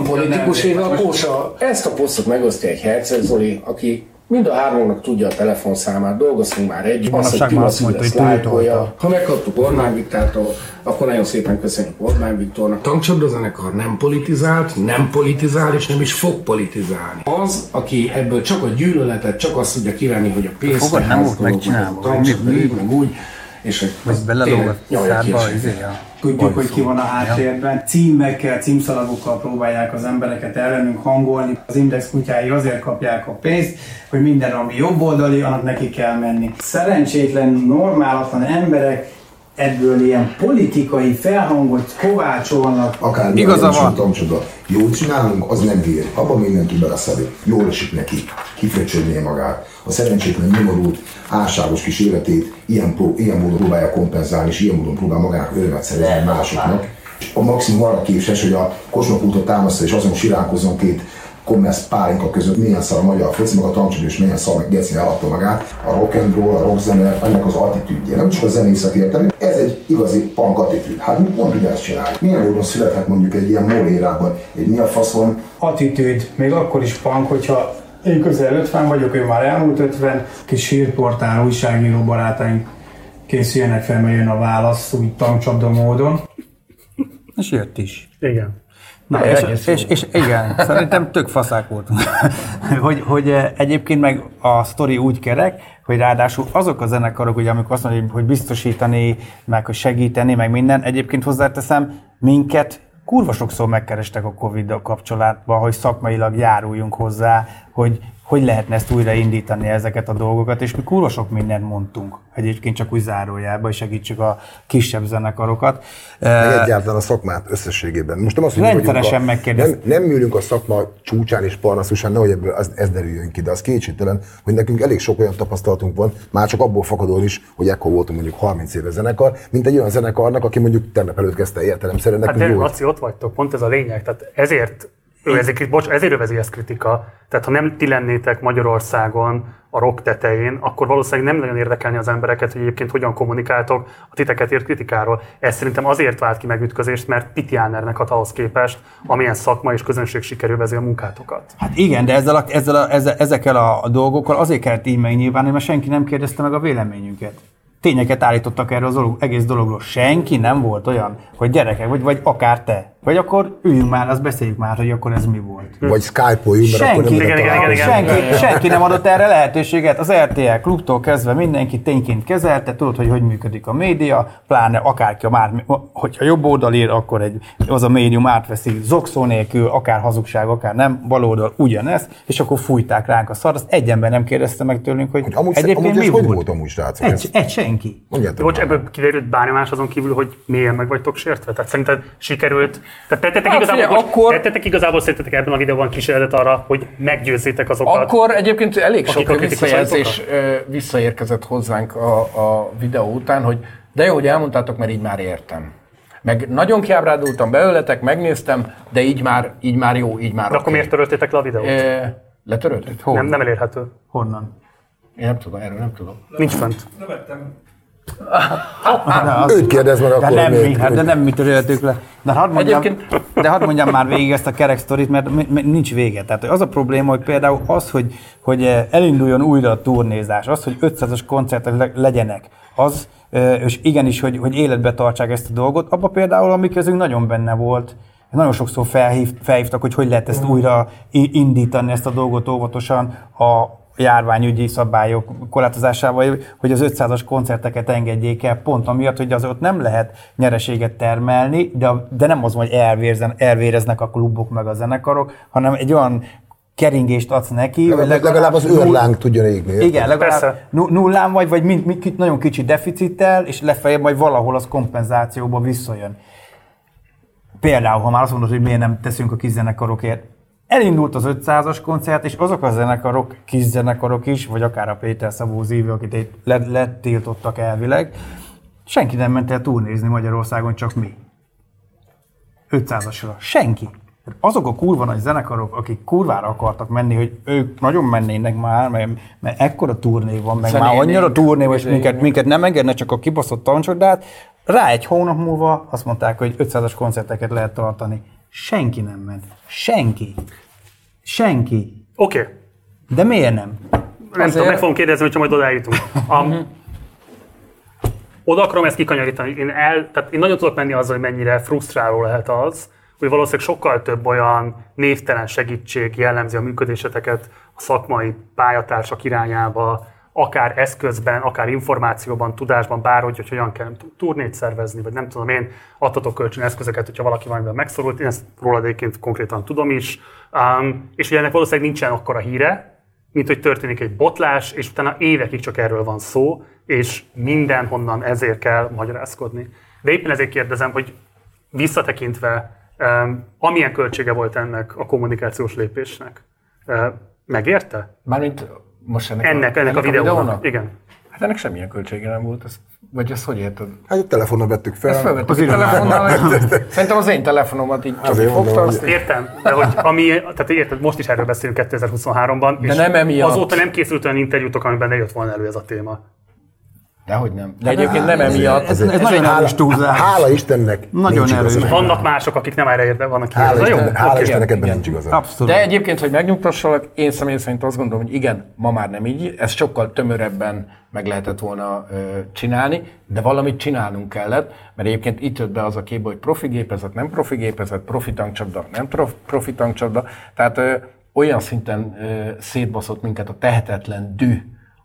politikuséval, Kósa ezt a posztot megosztja egy Herceg Zoli, aki mind a háromnak tudja a telefonszámát, dolgoztunk már együtt, azt, hogy Manapság ki már azt azt mondta, mondta, hogy lájkolja. Ha megkaptuk Orbán Viktától, akkor nagyon szépen köszönjük Orbán Viktornak. Tankcsapda zenekar nem politizált, nem politizál, és nem is fog politizálni. Az, aki ebből csak a gyűlöletet, csak azt tudja kivenni, hogy a pénzt Fogad nem volt megcsinálva, tankcsapda, meg úgy, és hogy Vagy belelóg a izé, a- Tudjuk, hogy ki van a háttérben. Címekkel, címszalagokkal próbálják az embereket ellenünk hangolni. Az Index kutyái azért kapják a pénzt, hogy minden, ami jobboldali, annak neki kell menni. Szerencsétlen, normálatlan emberek ebből ilyen politikai felhangot kovácsolnak. Akár Igaza van. Tomcsoda. Jól csinálunk, az nem bír. Abban mindent tud beleszedni. Jól esik neki. Kifröcsölné magát. A szerencsétlen nyomorult, álságos kis életét ilyen, pró- ilyen módon próbálja kompenzálni, és ilyen módon próbál magának örömet szerezni másoknak. És a maximum arra késes, hogy a kosmokútot támasztja, és azon siránkozzon két kommersz pálinka között milyen szar a magyar foci, meg a tankcsodó, és milyen szar meg Geci eladta magát. A rock and roll, a rock zene, ennek az attitűdje. Nem csak a zenészek érteni, ez egy igazi punk attitűd. Hát mi pont ugyanezt csináljuk. Milyen módon születhet mondjuk egy ilyen morérában, egy mi a faszon, attitűd, még akkor is punk, hogyha én közel 50 vagyok, ő már elmúlt 50, kis hírportál, újságíró barátaink készüljenek fel, mert jön a válasz úgy tankcsapda módon. És jött is. Igen. Na, és, egész és, és, igen, szerintem tök faszák voltunk. hogy, hogy eh, egyébként meg a sztori úgy kerek, hogy ráadásul azok a zenekarok, ugye, amikor azt mondja, hogy biztosítani, meg hogy segíteni, meg minden, egyébként hozzáteszem, minket kurva sokszor megkerestek a Covid-dal kapcsolatban, hogy szakmailag járuljunk hozzá, hogy hogy lehetne ezt újraindítani ezeket a dolgokat, és mi kurva sok mindent mondtunk. Egyébként csak úgy zárójelben, hogy segítsük a kisebb zenekarokat. meg egyáltalán a szakmát összességében. Most nem azt, hogy Rendszeresen a- Nem, nem ülünk a szakma csúcsán és parnaszusán, nehogy ebből az, ez derüljön ki, de az kétségtelen, hogy nekünk elég sok olyan tapasztalatunk van, már csak abból fakadóan is, hogy ekkor voltunk mondjuk 30 éve zenekar, mint egy olyan zenekarnak, aki mondjuk tegnap előtt kezdte értelemszerűen Hát de jó. Laci, ott vagytok, pont ez a lényeg. Tehát ezért, ő ezért, bocs, ezért övezi ezt kritika. Tehát ha nem ti lennétek Magyarországon a rock tetején, akkor valószínűleg nem nagyon érdekelni az embereket, hogy egyébként hogyan kommunikáltok a titeket ért kritikáról. Ez szerintem azért vált ki megütközést, mert Piti Ánernek ad ahhoz képest, amilyen szakma és közönség sikerül vezé a munkátokat. Hát igen, de ezzel a, ezzel a, ezzel, ezekkel a dolgokkal azért kellett így megnyilvánulni, mert senki nem kérdezte meg a véleményünket. Tényeket állítottak erről az egész dologról. Senki nem volt olyan, hogy gyerekek, vagy, vagy akár te. Vagy akkor üljünk már, azt beszéljük már, hogy akkor ez mi volt. Vagy Skype-oljunk, mert akkor nem Senki, lehet találkozni. senki, senki nem adott erre lehetőséget. Az RTL klubtól kezdve mindenki tényként kezelte, tudod, hogy hogy működik a média, pláne akárki, már, hogyha jobb oldal ír, akkor egy, az a médium átveszi zokszó nélkül, akár hazugság, akár nem, bal oldal ugyanezt, és akkor fújták ránk a szart. Azt egy ember nem kérdezte meg tőlünk, hogy, hogy Amúgy, egyébként amúgy mi ez hogy volt. volt amúgy, srácok? Egy, egy senki. Bocs, ebből kiderült bármi más azon kívül, hogy milyen meg vagytok sértve? Tehát szerinted sikerült? Tehát tettetek, Hát igazából, figyelj, akkor- tettetek igazából szerintetek ebben a videóban kísérletet arra, hogy meggyőzzétek azokat? Akkor egyébként elég sok visszajelzés visszaérkezett hozzánk a, a videó után, hogy de jó, hogy elmondtátok, mert így már értem. Meg nagyon kiábrándultam belőletek, megnéztem, de így már, így már jó, így már De akkor oké. miért töröltétek le a videót? E, letöröltük? Nem, nem elérhető. Honnan? Én nem tudom, erről nem tudom. Nincs fönt. Őt kérdez meg De akkor, nem, mi, hát de nem mi töröltük le. De hadd mondjam, de hadd mondjam már végig ezt a kerek sztorit, mert nincs vége. Tehát az a probléma, hogy például az, hogy, hogy eh, elinduljon újra a turnézás, az, hogy 500-as koncertek le- legyenek, az, eh, és igenis, hogy, hogy életbe tartsák ezt a dolgot, abban például a mi közünk nagyon benne volt. Nagyon sokszor felhív, felhívtak, hogy hogy lehet ezt újra indítani, ezt a dolgot óvatosan a járványügyi szabályok korlátozásával, hogy az 500-as koncerteket engedjék el, pont amiatt, hogy az ott nem lehet nyereséget termelni, de, de nem az, hogy elvérzen, elvéreznek a klubok meg a zenekarok, hanem egy olyan keringést adsz neki, hogy Legalább, legalább az őrláng tudjon égni. igen, legalább Persze. nu- nullán vagy, vagy mind, mind, nagyon kicsi deficittel, és lefeljebb majd valahol az kompenzációba visszajön. Például, ha már azt mondod, hogy miért nem teszünk a kis zenekarokért, elindult az 500-as koncert, és azok a zenekarok, kis zenekarok is, vagy akár a Péter Szabó Zívő, akit letiltottak elvileg, senki nem ment el turnézni Magyarországon, csak mi. 500-asra. Senki. Azok a kurva nagy zenekarok, akik kurvára akartak menni, hogy ők nagyon mennének már, mert, mert ekkora turné van, meg már Zenénénk, annyira turné van, és minket, minket nem engedne csak a kibaszott tancsodát, rá egy hónap múlva azt mondták, hogy 500-as koncerteket lehet tartani. Senki nem ment. Senki. Senki. Oké. Okay. De miért nem? Nem tudom, meg fogom kérdezni, hogyha majd odájutunk. A, oda akarom ezt kikanyarítani. Én, el, tehát én nagyon tudok menni azzal, hogy mennyire frusztráló lehet az, hogy valószínűleg sokkal több olyan névtelen segítség jellemzi a működéseteket a szakmai pályatársak irányába, akár eszközben, akár információban, tudásban, bárhogy, hogy hogyan kell turnét szervezni, vagy nem tudom én, adhatok kölcsön eszközöket, hogyha valaki valamiben megszorult, én ezt rólad egyébként konkrétan tudom is, um, és ugye ennek valószínűleg nincsen akkora híre, mint hogy történik egy botlás, és utána évekig csak erről van szó, és mindenhonnan ezért kell magyarázkodni. De éppen ezért kérdezem, hogy visszatekintve, um, amilyen költsége volt ennek a kommunikációs lépésnek, uh, megérte? Mármint most ennek, Ennek, ennek a videónak. Igen. Hát ennek semmilyen költsége nem volt. Ez, vagy ezt hogy érted? Hát egy telefonnal vettük fel. Ezt felvettük Az a telefonnal. Szerintem az én telefonomat így csak Azért fogta, mondom, azt Értem, de hogy ami, tehát érted, most is erről beszélünk 2023-ban, De és nem emiatt. azóta nem készült olyan interjútok, amiben ne jött volna elő ez a téma. Dehogy nem. De egyébként nem emiatt. Ez, ez nagyon hála, erős túlzás. hála Istennek Nagyon erős. igaza. Vannak mások, akik nem erre érve vannak Hála, Ez a jó? Isten, hála Oké. Istennek ebben nincs igaza. Abszolút. De egyébként, hogy megnyugtassalak, én személy szerint azt gondolom, hogy igen, ma már nem így, ezt sokkal tömörebben meg lehetett volna ö, csinálni, de valamit csinálnunk kellett, mert egyébként itt jött be az a képbe, hogy profi gépezet, nem profi gépezet, profi tankcsapda, nem prof, profi tankcsapda, tehát ö, olyan szinten ö, szétbaszott minket a tehetetlen dű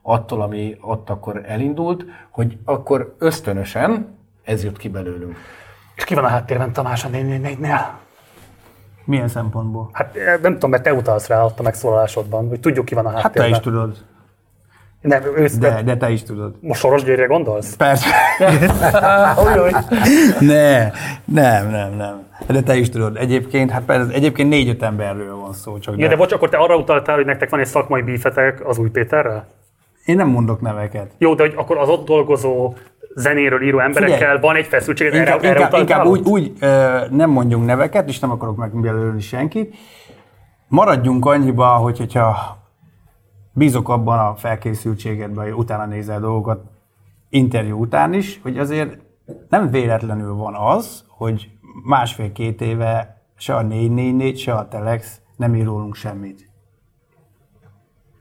attól, ami ott akkor elindult, hogy akkor ösztönösen ez jött ki belőlünk. És ki van a háttérben Tamás a 444-nél? Milyen szempontból? Hát eh, nem tudom, mert te utalsz rá ott a megszólalásodban, hogy tudjuk ki van a Hát te háttérben. is tudod. Nem, ősz, De, de te is tudod. Most Soros Györgyre gondolsz? Persze. ne, nem, nem, nem. De te is tudod. Egyébként, hát persze, egyébként négy-öt emberről van szó. Csak Ja, de bocs, akkor te arra utaltál, hogy nektek van egy szakmai bífetek az új Péterrel? Én nem mondok neveket. Jó, de hogy akkor az ott dolgozó zenéről író emberekkel Figyelj, van egy feszültség, erre, Inkább, erre inkább, utaltál inkább ott? úgy, úgy ö, nem mondjunk neveket, és nem akarok megjelölni senkit. Maradjunk annyiba, hogy, hogyha bízok abban a felkészültségedben, hogy utána nézel dolgokat interjú után is, hogy azért nem véletlenül van az, hogy másfél-két éve se a 444, se a Telex nem ír rólunk semmit.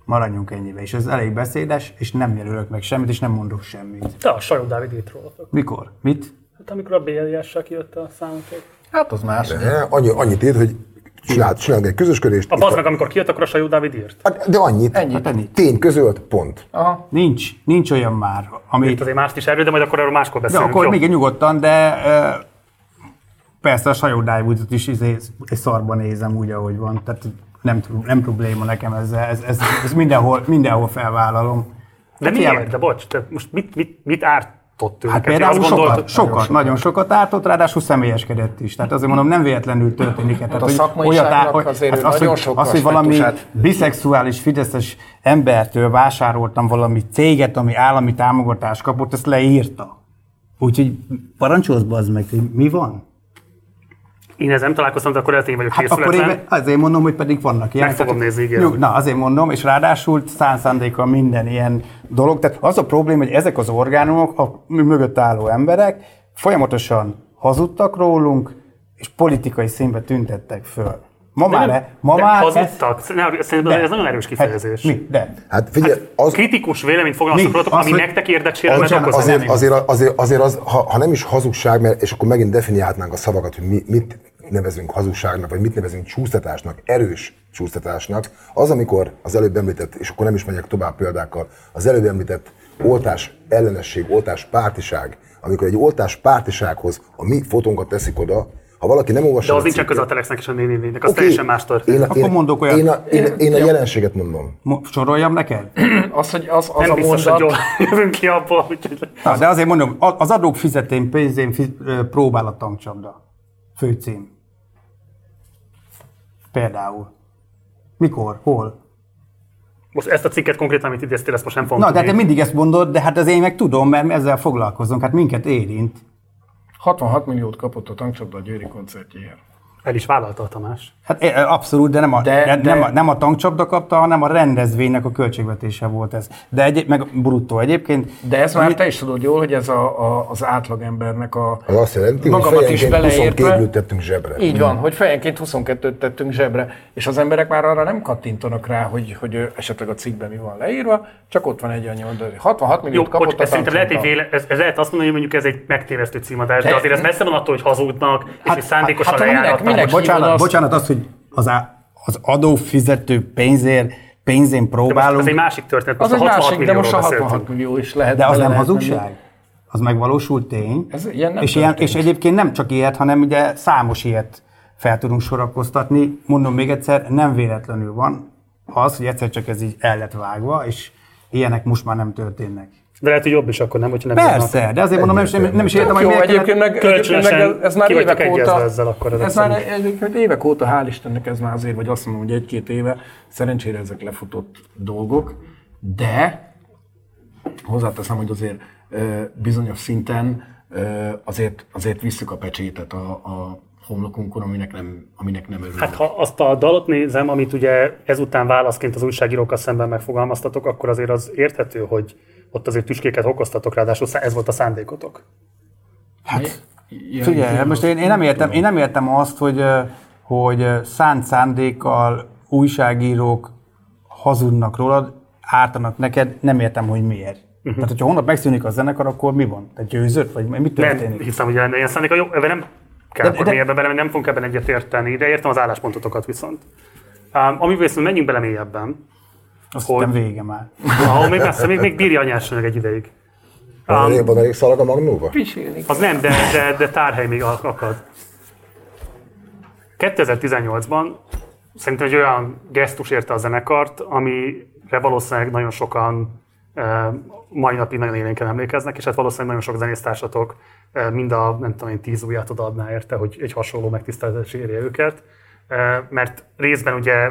Maradjunk ennyibe, és ez elég beszédes, és nem jelölök meg semmit, és nem mondok semmit. Te a Sajó Dávid írt rólatok. Mikor? Mit? Hát amikor a BLS-sel kijött a számotok. Hát az más. De Annyi, annyit írt, hogy csinált, csinálunk egy közösködést. A bazd meg, amikor kijött, akkor a Sajó Dávid írt. Hát, De annyit. Ennyit. Hát ennyit. Tény közölt, pont. Aha. Nincs, nincs olyan már, ami... Itt azért mást is erről, de majd akkor erről máskor De beszélünk. akkor jó? még nyugodtan, de ö, persze a sajó is izé, egy szarban nézem úgy, ahogy van. Tehát nem, nem probléma nekem ezzel. Ez, ez, ez mindenhol, mindenhol felvállalom. De Hát miért? hiába- De bocs, te most mit, mit, mit ártott ő Hát például Azt sokat, gondoltad- sokat, nagyon sokat ártott, ráadásul személyeskedett is. Tehát azért mondom, nem véletlenül történik. Tehát, a hogy szakmaiságnak át- hogy- azért hát az, nagyon hogy, sok az, hogy valami biszexuális fideszes embertől vásároltam valami céget, ami állami támogatást kapott, ezt leírta. Úgyhogy parancsolsz bazd meg, hogy mi van? Én ezzel nem találkoztam, de akkor én vagyok Hát akkor én azért mondom, hogy pedig vannak ilyen. Meg fogom nézni, nyug- Na, azért mondom, és ráadásul száz szándékkal minden ilyen dolog. Tehát az a probléma, hogy ezek az orgánumok, a mögött álló emberek folyamatosan hazudtak rólunk, és politikai színbe tüntettek föl. Ma De már, nem- e- ma de már hazudtak. Ne, Szerintem De. ez nagyon erős kifejezés. Hát, mi? De. Hát figyelj, az, Kritikus véleményt fogalmaztak rólatok, ami hogy- nektek érdeksérelmet az, okoz. azért, azért, azért, azért az, ha, ha nem is hazugság, mert, és akkor megint definiálhatnánk a szavakat, hogy mi, mit nevezünk hazugságnak, vagy mit nevezünk csúsztatásnak, erős csúsztatásnak, az, amikor az előbb említett, és akkor nem is megyek tovább példákkal, az előbb említett oltás ellenesség, oltás pártiság, amikor egy oltás pártisághoz a mi fotónkat teszik oda, ha valaki nem olvassa De az a cikket- köze a Telexnek és a 444-nek, az Oké, teljesen más Én, történet. a- Akkor én, mondok olyat. én, a, én, én a jelenséget mondom. Mo- Soroljam neked? Az, hogy az, az Nem a biztos, hogy mondat, jól jövünk ki abból, úgyhogy... Na, de azért mondom, a- az adók fizetén pénzén fiz, próbál a tankcsapda. főcím. Például. Mikor? Hol? Most ezt a cikket konkrétan, amit idéztél, ezt most nem fogom Na, de tudni. te mindig ezt mondod, de hát az én meg tudom, mert ezzel foglalkozunk, hát minket érint. 66 milliót kapott a tankcsapda a Győri koncertjéért. El is vállalta a Tamás. Hát abszolút, de nem a, De- de, de- Nem, a, nem a tankcsapda kapta, hanem a rendezvénynek a költségvetése volt ez. De egy, meg bruttó egyébként. De ez már te is tudod jól, hogy ez a, a, az átlagembernek a... Az azt jelenti, hogy magamat is fejenként 22 beleértve. lőt tettünk zsebre. Így van, hogy fejenként 22-t tettünk zsebre, és az emberek már arra nem kattintanak rá, hogy, hogy esetleg a cikkben mi van leírva, csak ott van egy annyi oldal. 66 Jó, milliót kapott bocs, a ez szerintem lehet, egy véle, ez, ez, lehet azt mondani, hogy mondjuk ez egy megtévesztő címadás, de De- azért ez messze van attól, hogy hazudnak, és hogy szándékosan hát, minek- hívod Bocsánat, azt- bocsánat, az, hogy az, á, az adófizető pénzért, pénzén próbálunk, ez egy másik történet, Az most egy a 66 másik, de most a millióról 66 beszéltünk. millió is lehet. de az nem hazugság. menni. Az megvalósult tény. Ez ilyen nem és, ilyen, és egyébként nem csak ilyet, hanem ugye számos ilyet fel tudunk sorakoztatni. Mondom még egyszer, nem véletlenül van az, hogy egyszer csak ez így el lett vágva, és ilyenek most már nem történnek. De lehet, hogy jobb is akkor, nem? Hogyha nem Persze, de azért mondom, nem, is- nem, nem is értem, hogy miért egyébként meg, egyébként meg ez, ez már évek óta, ezzel akkor ezek ez már egyébként évek óta, hál' Istennek ez már azért, vagy azt mondom, hogy egy-két éve, szerencsére ezek lefutott dolgok, de hozzáteszem, hogy azért bizonyos szinten azért, azért visszük a pecsétet a, a homlokunkon, aminek nem, aminek nem örülünk. Hát ha azt a dalot nézem, amit ugye ezután válaszként az újságírókkal szemben megfogalmaztatok, akkor azért az érthető, hogy ott azért tüskéket okoztatok, ráadásul ez volt a szándékotok. Hát, Ilyen Figyelj, most én, én, nem értem, én nem értem azt, hogy, hogy szánt szándékkal újságírók hazudnak rólad, ártanak neked, nem értem, hogy miért. Uh-huh. Tehát, hogyha holnap megszűnik a zenekar, akkor mi van? Te győzött? Vagy mi Nem történik? hiszem, hogy lenne ilyen szándéka. Jó, ebben nem kell De- akkor de- mélyebben bele, nem fogunk ebben egyet érteni, de értem az álláspontotokat viszont. Um, amivel viszont menjünk bele mélyebben, Azt hogy- vége már. ahol még messze, még, még bírja a nyersanyag egy ideig. Van elég, van elég szalag a magnóba? Pisilni. Az nem, de, de, de tárhely még ak- akad. 2018-ban szerintem egy olyan gesztus érte a zenekart, amire valószínűleg nagyon sokan mai napig nagyon élénken emlékeznek, és hát valószínűleg nagyon sok zenésztársatok mind a, nem tudom én, tíz ujját odaadná érte, hogy egy hasonló megtiszteltetés érje őket. Mert részben ugye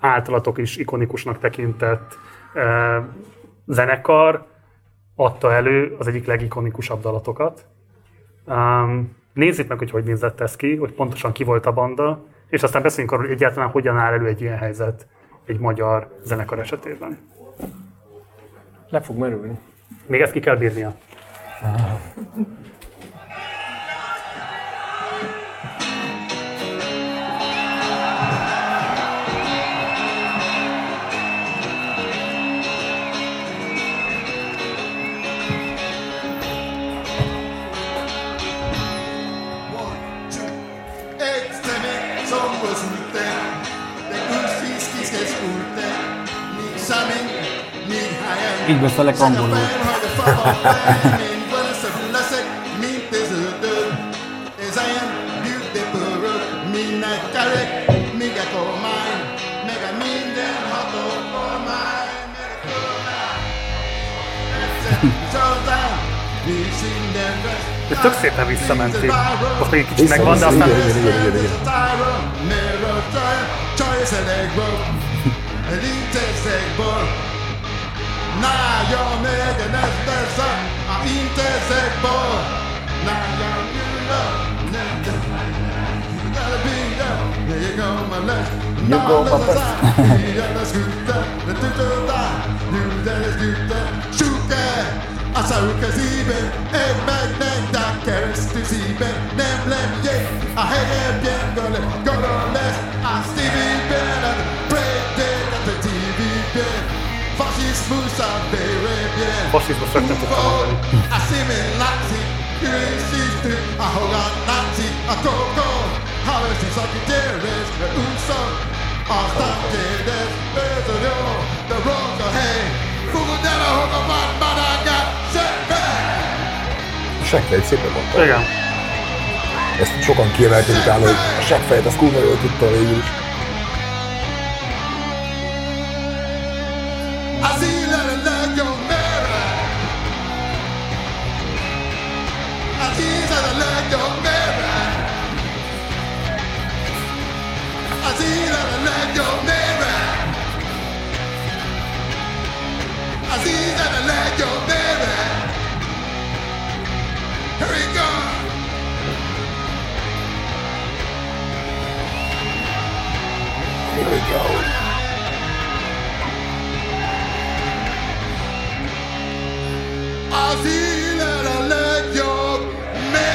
általatok is ikonikusnak tekintett eh, zenekar adta elő az egyik legikonikusabb dalatokat. Um, nézzük meg, hogy hogy nézett ez ki, hogy pontosan ki volt a banda, és aztán beszéljünk arról, hogy egyáltalán hogyan áll elő egy ilyen helyzet egy magyar zenekar esetében. Le fog merülni. Még ezt ki kell bírnia. Extreme mi minden vesz, Ez tök szépen visszamentél. Most még egy kicsit megvan, de aztán... igen, igen, igen, igen, igen. När jag med en nästan har inte sett på När jag bjuder You go my best. You Nämligen, jag hänger bjängole, går och läs Asti vid benen veszi szakítérés De úszok Aztán kérdez jó De rossz a hely Fogod el ahol a vad madágát Szebbe Seggfejt szépen mondta. Igen. Ezt sokan kiemelték utána, hogy a seggfejt az kurva jól tudta végül is. Az a legjobb No!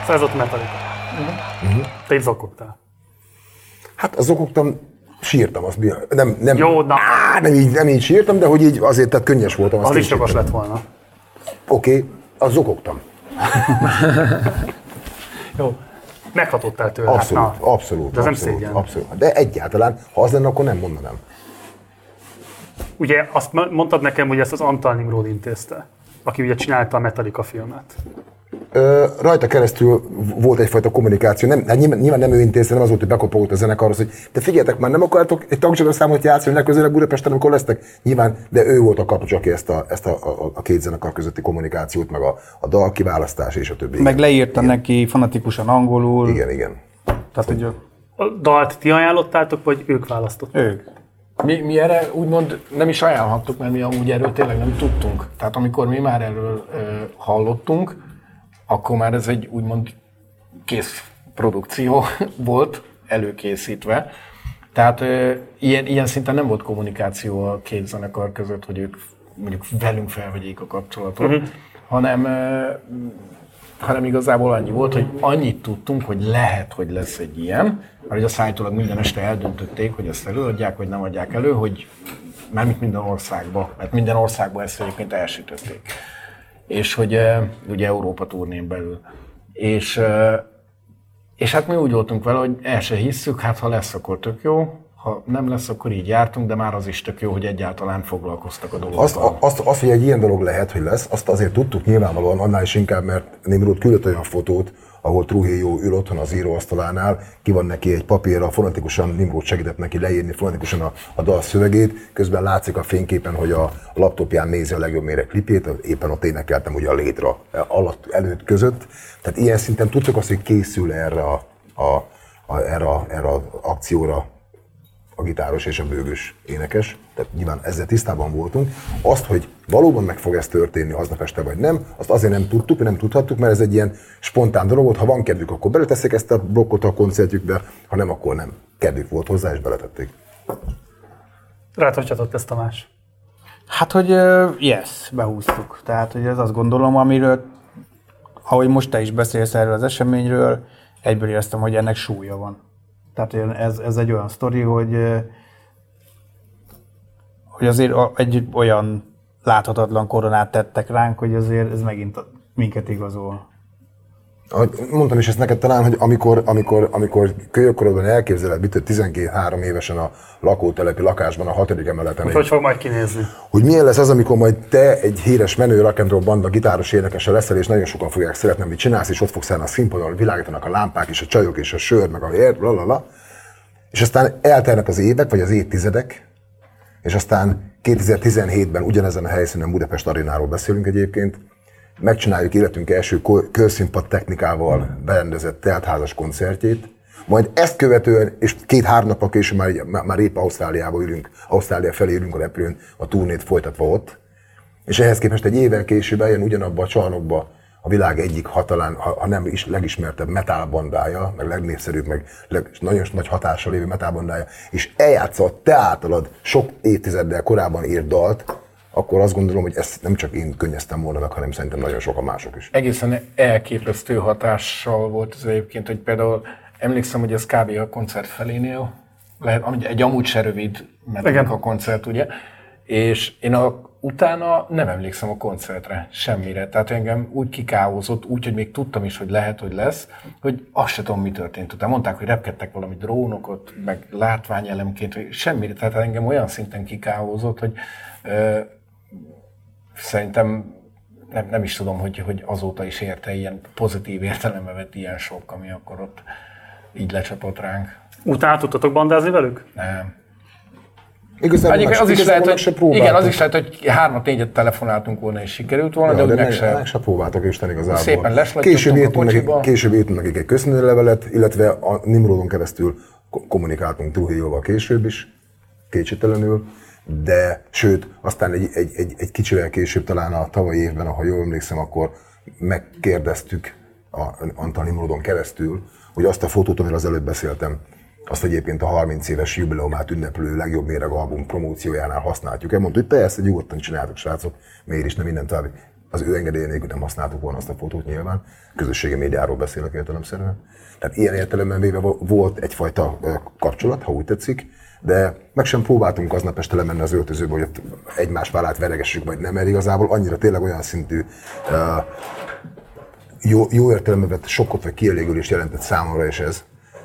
Szóval ez ott Metallica. Uh-huh. Te itt zokogtál. Hát az okoktam, sírtam, azt nem, nem, Jó, na. Á, nem, így, nem így sírtam, de hogy így azért, tehát könnyes voltam. azt Az is jogos lett volna. Oké, okay, az zokogtam. Jó. Meghatottál tőle. Abszolút, hát, na. abszolút. De ez nem abszolút, szégyen. abszolút. De egyáltalán, ha az lenne, akkor nem mondanám. Ugye azt mondtad nekem, hogy ezt az Antal Nimrod intézte, aki ugye csinálta a Metallica filmet. Rajta keresztül volt egyfajta kommunikáció, nem, hát nyilván, nyilván nem ő intézte, nem az volt, hogy bekopogott a zenekarhoz, hogy te figyeljetek már, nem akartok egy tagcsoda számot játszani legközelebb Budapesten, amikor lesztek? Nyilván, de ő volt a kapucs, aki ezt a, ezt a, a, a két zenekar közötti kommunikációt, meg a, a dal kiválasztás és a többi. Meg leírta neki fanatikusan angolul. Igen, igen. Tehát, hogy A dalt ti ajánlottátok, vagy ők választották? ők. Mi, mi erre úgymond nem is ajánlhattuk, mert mi amúgy erről tényleg nem tudtunk. Tehát amikor mi már erről ö, hallottunk, akkor már ez egy úgymond kész produkció volt, előkészítve. Tehát ö, ilyen, ilyen szinten nem volt kommunikáció a két zenekar között, hogy ők mondjuk velünk felvegyék a kapcsolatot, Mhm. hanem, ö, hanem igazából annyi volt, hogy annyit tudtunk, hogy lehet, hogy lesz egy ilyen, mert hogy a szájtólag minden este eldöntötték, hogy ezt előadják, vagy nem adják elő, hogy mármint minden országba, mert minden országban ezt egyébként elsütötték. És hogy ugye Európa turnén belül. És, és hát mi úgy voltunk vele, hogy el se hisszük, hát ha lesz, akkor tök jó, ha nem lesz, akkor így jártunk, de már az is tök jó, hogy egyáltalán foglalkoztak a dolgokkal. Azt, azt, azt, hogy egy ilyen dolog lehet, hogy lesz, azt azért tudtuk nyilvánvalóan, annál is inkább, mert Nimrod küldött olyan fotót, ahol Trujillo ül otthon az íróasztalánál, ki van neki egy papírra, fonetikusan Nimrod segített neki leírni fonetikusan a, a dal szövegét, közben látszik a fényképen, hogy a laptopján nézi a legjobb mére klipjét, éppen ott énekeltem ugye a létra alatt, előtt között. Tehát ilyen szinten tudtuk azt, hogy készül erre a, a, a, erre, erre az akcióra a gitáros és a bőgös énekes, tehát nyilván ezzel tisztában voltunk. Azt, hogy valóban meg fog ez történni aznap este vagy nem, azt azért nem tudtuk, nem tudhattuk, mert ez egy ilyen spontán dolog volt. Ha van kedvük, akkor beleteszik ezt a blokkot a koncertjükbe, ha nem, akkor nem. Kedvük volt hozzá, és beletették. Rád hogy csatolt ezt Tamás? Hát, hogy yes, behúztuk. Tehát, hogy ez azt gondolom, amiről, ahogy most te is beszélsz erről az eseményről, egyből éreztem, hogy ennek súlya van. Tehát ez, ez egy olyan sztori, hogy, hogy azért egy olyan láthatatlan koronát tettek ránk, hogy azért ez megint minket igazol. Ahogy mondtam is ezt neked talán, hogy amikor, amikor, amikor kölyökkorodban elképzeled, mit 12-3 évesen a lakótelepi lakásban, a hatodik emeleten, Hogy, hogy fog majd kinézni? hogy milyen lesz az, amikor majd te egy híres menő rock and roll banda gitáros énekese leszel, és nagyon sokan fogják szeretni, amit csinálsz, és ott fogsz állni a színpadon, világítanak a lámpák, és a csajok, és a sör, meg a ér, lalala. És aztán eltelnek az évek, vagy az évtizedek, és aztán 2017-ben ugyanezen a helyszínen Budapest arénáról beszélünk egyébként, megcsináljuk életünk első körszínpad technikával berendezett teltházas koncertjét, majd ezt követően, és két-három nappal később már, már, épp Ausztráliába ülünk, Ausztrália felé ülünk a repülőn, a turnét folytatva ott, és ehhez képest egy évvel később eljön ugyanabba a csarnokba a világ egyik hatalán, ha, nem is legismertebb metal bandája, meg legnépszerűbb, meg leg, nagyon nagy hatással lévő metal bandája, és eljátsza a te általad sok évtizeddel korábban írt dalt, akkor azt gondolom, hogy ezt nem csak én könnyeztem volna meg, hanem szerintem nagyon sokan mások is. egészen elképesztő hatással volt ez egyébként, hogy például emlékszem, hogy ez kb. a koncert felénél, lehet, egy amúgy se rövid, mert Igen. a koncert, ugye, és én a, utána nem emlékszem a koncertre, semmire. Tehát engem úgy kikáozott, úgy, hogy még tudtam is, hogy lehet, hogy lesz, hogy azt se tudom, mi történt. Utána mondták, hogy repkedtek valami drónokot, meg látványelemként, hogy semmire. Tehát engem olyan szinten kikáozott, hogy ö, szerintem nem, nem is tudom, hogy, hogy azóta is érte ilyen pozitív értelembe vett ilyen sok, ami akkor ott így lecsapott ránk. Utána tudtatok bandázni velük? Nem. Igazából Egyébként az is lehet, hogy, igen, az is lehet, hogy hármat, négyet telefonáltunk volna és sikerült volna, Ja, de, de meg meg, se. meg se próbáltak Isten igazából. Szépen később írtunk, nekik, később írtunk nekik egy köszönőlevelet, illetve a Nimrodon keresztül ko- kommunikáltunk Trujilloval később is, kétségtelenül, de sőt, aztán egy, egy, egy, egy kicsivel később, talán a tavalyi évben, ha jól emlékszem, akkor megkérdeztük a Antal Nimrodon keresztül, hogy azt a fotót, amiről az előbb beszéltem, azt egyébként a 30 éves jubileumát ünneplő legjobb méreg album promóciójánál használjuk. El mondta, hogy persze, nyugodtan csináltok, srácok, miért is nem minden tovább. Az ő engedélye nélkül nem használtuk volna azt a fotót nyilván. Közösségi médiáról beszélek értelemszerűen. Tehát ilyen értelemben véve vo- volt egyfajta kapcsolat, ha úgy tetszik, de meg sem próbáltunk aznap este lemenni az öltözőbe, hogy ott egymás vállát veregessük, vagy nem, mert igazából annyira tényleg olyan szintű ö, jó, jó értelemben vett sokkot vagy kielégülést jelentett számomra is ez,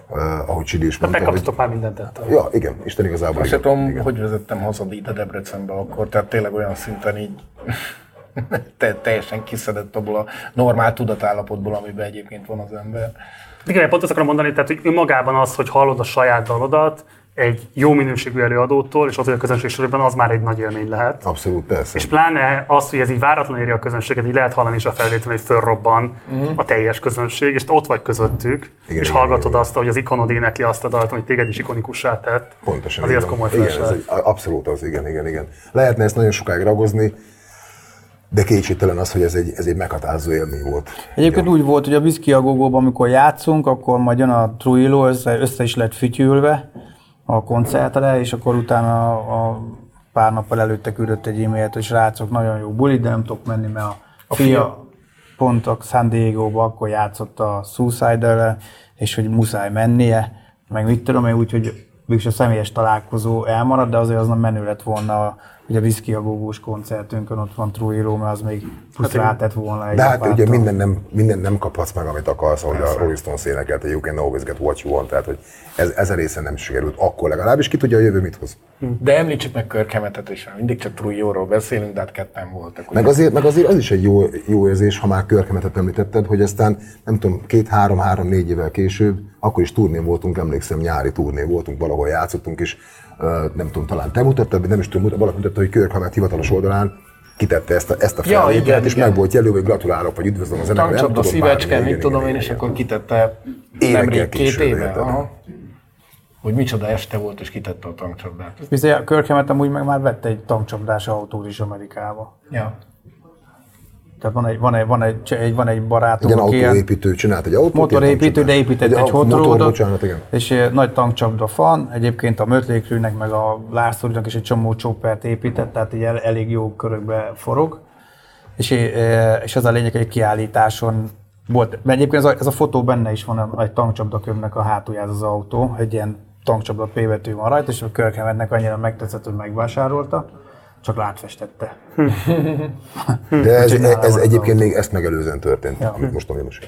uh, ahogy Csidi is Tehát mondta. Hogy, megkaptatok már mindent el. ja, igen, Isten igazából. Azt tudom, igen. hogy vezettem haza a Debrecenbe akkor, tehát tényleg olyan szinten így te, teljesen kiszedett abból a normál tudatállapotból, amiben egyébként van az ember. Igen, pont azt akarom mondani, tehát hogy önmagában az, hogy hallod a saját dalodat egy jó minőségű előadótól, és az, hogy a közönség sorában az már egy nagy élmény lehet. Abszolút, persze. És pláne az, hogy ez így váratlan éri a közönséget, így lehet hallani is a felvételen, hogy fölrobban Mhm. a teljes közönség, és te ott vagy közöttük, Igen, és igen, hallgatod igen. azt, hogy az ikonod énekli azt a dalt, hogy téged is ikonikussá tett. Pontosan. Azért van. komoly igen, ez felső. egy, abszolút az, igen, igen, igen. Lehetne ezt nagyon sokáig ragozni, de kétségtelen az, hogy ez egy, ez egy meghatározó élmény volt. Egyébként úgy volt, hogy a Gogóban, amikor játszunk, akkor majd jön a Trujillo, össze, össze is lett fütyülve a koncertre, és akkor utána a pár nappal előtte küldött egy e-mailt, hogy srácok, nagyon jó buli, de nem tudok menni, mert a, a fia pont a San Diego-ba akkor játszott a suicide és hogy muszáj mennie, meg mit tudom én, úgyhogy mégis a személyes találkozó elmarad, de azért az nem menő lett volna, hogy a Whisky a Gogós koncertünkön ott van Trujillo, mert az még plusz Hát rátett volna egy De hát ugye minden nem, minden nem kaphatsz meg, amit akarsz, ahogy a Rolling Stones énekelte, you can always get what you want, tehát hogy ez, ez a része nem sikerült akkor legalábbis, ki tudja a jövő mit hoz. De említsük meg Körkemetet is, mert mindig csak Trujillo-ról beszélünk, de hát ketten voltak. Meg ugye? azért, meg azért az is egy jó, jó érzés, ha már Körkemetet említetted, hogy aztán nem tudom, két-három-három-négy évvel később, akkor is turnén voltunk, emlékszem, nyári turné voltunk, valahol játszottunk, és ö, nem tudom, talán te mutattad, nem is tudom, valaki mutatta, hogy Körkemet hivatalos oldalán kitette ezt a, ezt a Ja, felvételt, igen, és igen. meg volt jelölve, hogy gratulálok, vagy üdvözlöm a zenekar. tudom, bármi, szívecske, mit igen, tudom én, és akkor kitette nemrég két éve. Aha. Hogy micsoda este volt, és kitette a tankcsapdát. Bizony, a Körkemet amúgy meg már vette egy tankcsapdás autót is Amerikába. Ja. Tehát van egy, van egy, van egy, egy, van egy barátom, Igen, aki autóépítő, csinált egy autót. motorépítő, de épített egy hot motor, rodot, bocsánat, igen. és eh, nagy tankcsapda fan. Egyébként a Mötley Crüe-nek meg a Lászlórinak is egy csomó choppert épített, tehát így el, elég jó körökbe forog. És, eh, és az a lényeg, hogy egy kiállításon volt, mert egyébként ez a, ez a fotó benne is van, egy tankcsapdakömnek a hátulján az autó, egy ilyen tankcsapda P betű van rajta, és a Körkemetnek annyira megtetszett, hogy megvásárolta, csak látfestette. De ez, ez az egyébként még ezt megelőzően történt, Ja. amit most Milos.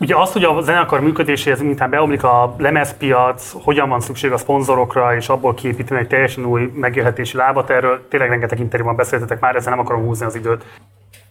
Ugye az, hogy a zenekar működéséhez miután beomlik a lemezpiac, hogyan van szükség a szponzorokra, és abból kiépíteni egy teljesen új megélhetési lábat, erről tényleg rengeteg interjúban beszéltetek már, ezzel nem akarom húzni az időt.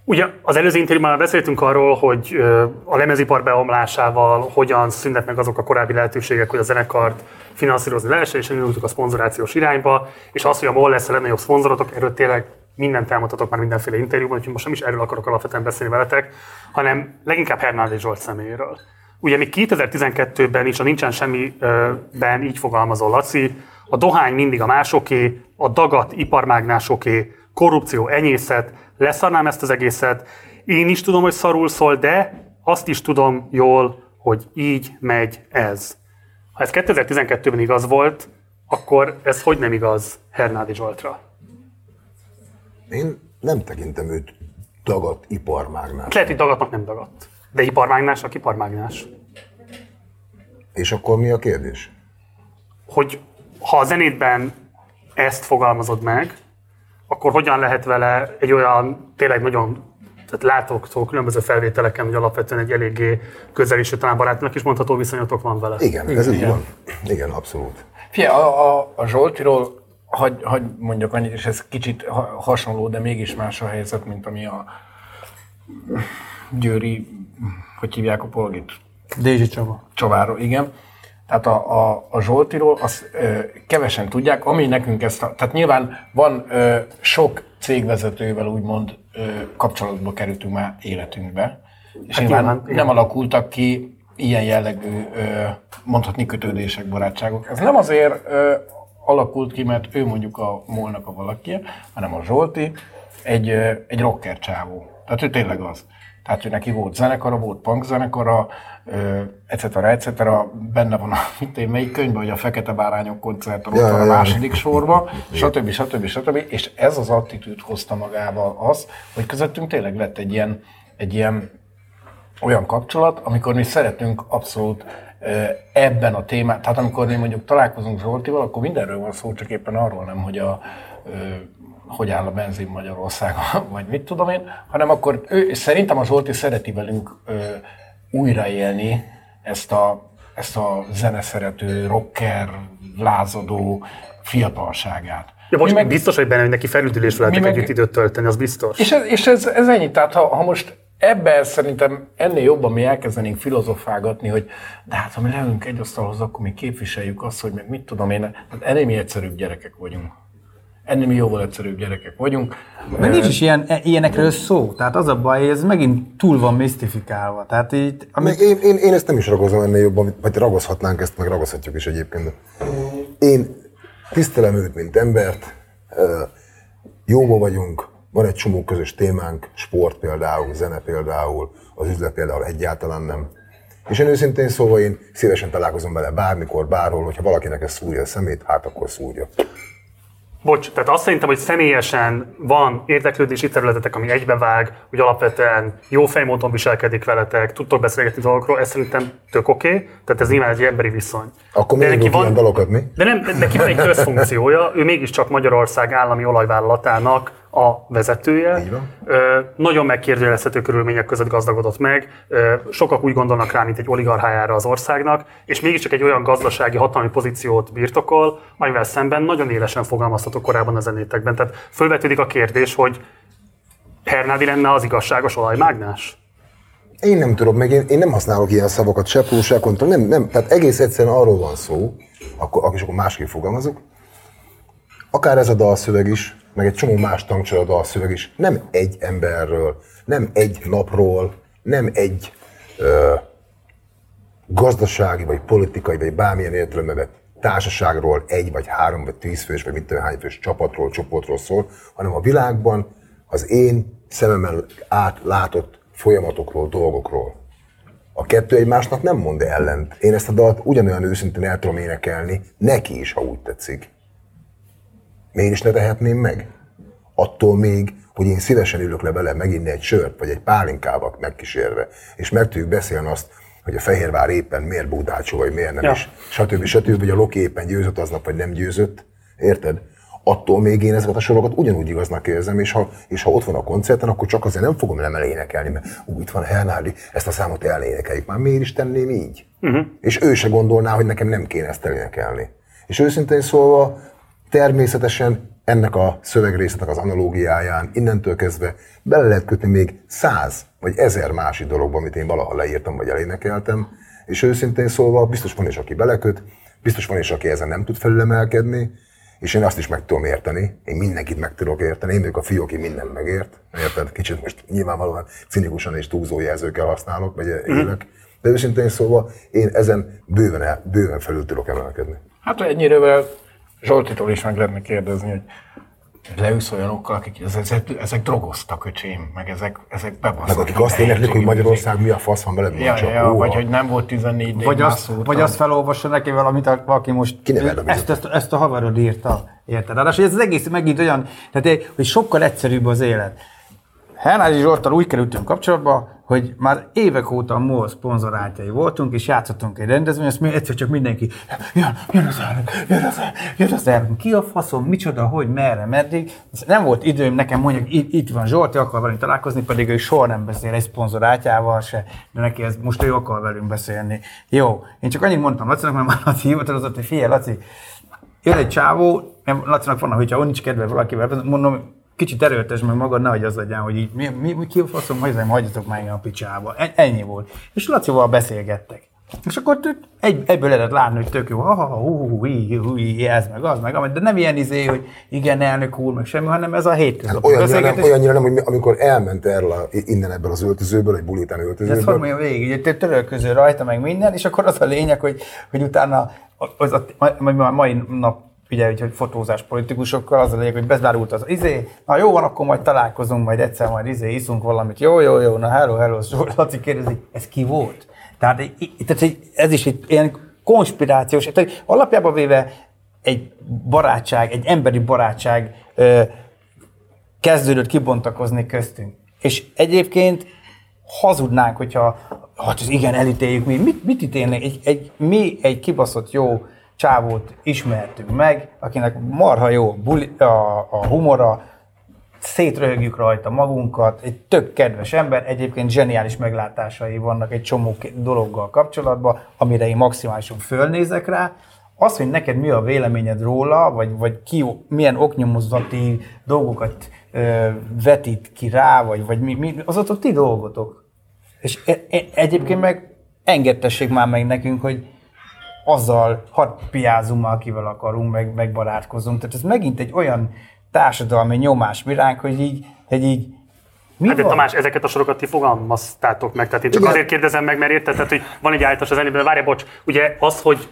Ugye az előző interjúban már beszéltünk arról, hogy a lemezipar beomlásával hogyan szűnnek meg azok a korábbi lehetőségek, hogy a zenekart finanszírozni lehessen, és elindultuk a szponzorációs irányba, és az, hogy a MOL lesz a legnagyobb szponzorotok, erről tényleg mindent elmondhatok már mindenféle interjúban, úgyhogy most nem is erről akarok alapvetően beszélni veletek, hanem leginkább Hernádi Zsolt személyéről. Ugye még 2012-ben is a Nincsen Semmiben így fogalmazol Laci, a dohány mindig a másoké, a dagat iparmágnásoké, korrupció, enyészet, leszarnám ezt az egészet, én is tudom, hogy szarul szól, de azt is tudom jól, hogy így megy ez. Ha ez 2012-ben igaz volt, akkor ez hogy nem igaz Hernádi Zsoltra? Én nem tekintem őt dagadt iparmágnás. Lehet, hogy dagatnak nem dagadt. De iparmágnásnak iparmágnás. És akkor mi a kérdés? Hogy ha a zenétben ezt fogalmazod meg, akkor hogyan lehet vele egy olyan tényleg nagyon tehát látoktól különböző felvételeken, hogy alapvetően egy eléggé közel és talán barátnak is mondható viszonyatok van vele. Igen, ez így van. Igen, abszolút. Figyelj, a, a, a Zsoltiról hagy, hagy mondjak annyit, és ez kicsit ha, hasonló, de mégis más a helyzet, mint ami a Győri, hogy hívják a polgit? Dézsi Csaba. Csaváról, igen. Tehát a, a, a Zsoltiról azt ö, kevesen tudják, ami nekünk ezt, a, tehát nyilván van ö, sok cégvezetővel úgymond ö, kapcsolatba kerültünk már életünkbe, és Hát nyilván nyilván, nem alakultak ki ilyen jellegű, ö, mondhatni kötődések, barátságok. Ez nem azért ö, alakult ki, mert ő mondjuk a molnak a valaki, hanem a Zsolti egy, ö, egy rocker csávó. Tehát ő tényleg az. Tehát ő neki volt zenekara, volt punk zenekara, etc. etc. Benne van a, én, melyik könyvben, hogy a Fekete Bárányok koncerten ott van a második sorba, stb. stb. stb. És ez az attitűd hozta magával az, hogy közöttünk tényleg lett egy ilyen, egy ilyen olyan kapcsolat, amikor mi szeretünk abszolút ebben a témában, tehát amikor mi mondjuk találkozunk Zsoltival, akkor mindenről van szó, csak éppen arról nem, hogy a hogy áll a benzin Magyarországon, vagy mit tudom én, hanem akkor ő, szerintem a Zsolti szereti velünk ö, újraélni ezt a, ezt a zeneszerető, rocker, lázadó fiatalságát. Ja, most Mi meg... biztos, hogy benne, hogy neki felüdülés veletek Mi meg- együtt időt tölteni, az biztos. És ez, és ez, ez ennyi. Tehát ha, ha most ebben szerintem ennél jobban mi elkezdenénk filozofálgatni, hogy de hát ha mi leülünk egy asztalhoz, akkor mi képviseljük azt, hogy meg mit tudom én, tehát ennél mi egyszerűbb gyerekek vagyunk. Ennél mi jóval egyszerűbb gyerekek vagyunk. Meg nincs is ilyen, e- ilyenekről szó. Tehát az a baj, hogy ez megint túl van misztifikálva. Tehát így, Még én, én, én, ezt nem is ragozom ennél jobban, vagy ragozhatnánk ezt, meg ragozhatjuk is egyébként. Én tisztelem őt, mint embert, jóba vagyunk, van egy csomó közös témánk, sport például, zene például, az üzlet például egyáltalán nem. És én őszintén szóval én szívesen találkozom vele bármikor, bárhol, hogyha valakinek ez szúrja a szemét, hát akkor szúrja. Bocs, tehát azt szerintem, hogy személyesen van érdeklődési területetek, ami egybevág, hogy alapvetően jó fejmódon viselkedik veletek, tudtok beszélgetni dolgokról, ez szerintem tök oké, okay, tehát ez nyilván egy emberi viszony. Akkor De neki van... ilyen dalokat, mi? De nem, neki van egy közfunkciója, ő mégiscsak Magyarország állami olajvállalatának a vezetője. Ö, nagyon megkérdőjelezhető körülmények között gazdagodott meg. Ö, sokak úgy gondolnak rá, mint egy oligarchájára az országnak, és mégiscsak egy olyan gazdasági hatalmi pozíciót birtokol, amivel szemben nagyon élesen fogalmaztatok korábban a zenétekben. Tehát fölvetődik a kérdés, hogy Hernádi lenne az igazságos olajmágnás? Én nem tudom, meg én, én nem használok ilyen szavakat, se pro, se kontra, nem, nem, tehát egész egyszerűen arról van szó, akkor, és akkor másképp fogalmazok, akár ez a dalszöveg is, meg egy csomó más tankcsal a dalszöveg is, nem egy emberről, nem egy napról, nem egy ö, gazdasági, vagy politikai, vagy bármilyen értelemben vett társaságról, egy, vagy három, vagy tíz fős, vagy mit tudom, hány fős csapatról, csoportról szól, hanem a világban az én szememmel átlátott folyamatokról, dolgokról. A kettő egymásnak nem mond ellent. Én ezt a dalt ugyanolyan őszintén el tudom énekelni, neki is, ha úgy tetszik. Miért is ne tehetném meg? Attól még, hogy én szívesen ülök le vele meginni egy sört, vagy egy pálinkávat megkísérve, és meg tudjuk beszélni azt, hogy a Fehérvár éppen miért Bugdácsó, vagy miért nem, Ja. és stb. stb. vagy a Loki éppen győzött aznap, vagy nem győzött. Érted? Attól még én ezeket a sorokat ugyanúgy igaznak érzem, és ha, és ha ott van a koncerten, akkor csak azért nem fogom nem elénekelni, mert ú, itt van Hernádi, ezt a számot elénekeljük. Már miért is tenném így? Uh-huh. És ő se gondolná, hogy nekem nem kéne ezt elénekelni. És őszintén szólva, természetesen ennek a szövegrésznek az analógiáján innentől kezdve bele lehet kötni még száz vagy ezer másik dologba, amit én valaha leírtam vagy elénekeltem, és őszintén szólva biztos van is, aki beleköt, biztos van is, aki ezen nem tud felülemelkedni, és én azt is meg tudom érteni, én mindenkit meg tudok érteni, én vagyok a fiú, aki mindent megért, érted? Kicsit most nyilvánvalóan cinikusan és túlzó jelzőkkel használok, vagy élek, de őszintén szólva én ezen bőven, el, bőven felül tudok emelkedni. Hát ennyire Zsoltitól is meg lehetne kérdezni, hogy leülsz olyanokkal, akik ezek, ezek drogoztak, öcsém, meg ezek, ezek bebasztak. Meg akik azt éneklik, hogy Magyarország mi a fasz van veled, Ja, csak ja, vagy hogy nem volt 14 Vagy azt, vagy azt felolvassa neki valamit, a- valaki most ezt, ezt, ezt a haverod írta. Érted? Ráadásul ez az egész megint olyan, tehát, hogy sokkal egyszerűbb az élet. Hernádi Zsoltal úgy kerültünk kapcsolatba, hogy már évek óta a MOL szponzorátjai voltunk, és játszottunk egy rendezvény, azt mi egyszer csak mindenki, jön, jön az elnök, jön az elnök, jön az elnök, ki a faszom, micsoda, hogy, merre, meddig. Nem volt időm nekem mondjuk, itt, itt van Zsolti, akar velünk találkozni, pedig ő soha nem beszél egy szponzorátjával se, de neki ez most ő akar velünk beszélni. Jó, én csak annyit mondtam Lacinak, mert már Laci hivatalozott, hogy figyelj, Laci, jön egy csávó, nem, Lacinak van, hogyha nincs kedve valakivel, mondom, kicsit erőltesd meg magad, nehogy az legyen, hogy így mi, mi, mi ki a faszom, hogy hagyjatok már a picsába. En- Ennyi volt. És Lacival beszélgettek. És akkor egy, egyből lehetett látni, hogy tök jó, ha, ha, hú, hú, hú, ez meg az meg, de nem ilyen izé, hogy igen, elnök úr, meg semmi, hanem ez a hétköznapi Olyannyira nem, olyannyira nem, hogy mi- amikor elment erről a, innen ebből az öltözőből, egy buli után De ezt hogy öltözőből, végig, hogy te törölköző rajta, meg minden, és akkor az a lényeg, hogy, hogy utána az a, ma, ma, mai nap ugye, hogy, fotózás politikusokkal, az a lényeg, hogy bezárult az izé, na jó van, akkor majd találkozunk, majd egyszer majd izé, iszunk valamit, jó, jó, jó, na hello, hello, Laci kérdezi, ez ki volt? Tehát, tehát ez is egy ilyen konspirációs, tehát alapjában véve egy barátság, egy emberi barátság ö, kezdődött kibontakozni köztünk. És egyébként hazudnánk, hogyha hát igen, elítéljük mi. Mit, mit ítélnénk? Egy, egy, mi egy kibaszott jó csávót ismertünk meg, akinek marha jó buli, a, a humora, szétröhögjük rajta magunkat, egy tök kedves ember, egyébként zseniális meglátásai vannak egy csomó dologgal kapcsolatban, amire én maximálisan fölnézek rá. Az, hogy neked mi a véleményed róla, vagy, vagy ki, milyen oknyomozati dolgokat ö, vetít ki rá, vagy, vagy mi, mi, az ott a ti dolgotok. És e, e, egyébként meg engedtessék már meg nekünk, hogy azzal hadd piázunk már, akivel akarunk, meg, meg barátkozunk. Tehát ez megint egy olyan társadalmi nyomás miránk, hogy így, hogy így mi Hát de van? Tamás, ezeket a sorokat ti fogalmaztátok meg, tehát én csak Igen. azért kérdezem meg, mert érted, tehát, hogy van egy állítás az zenében, várj, bocs, ugye az, hogy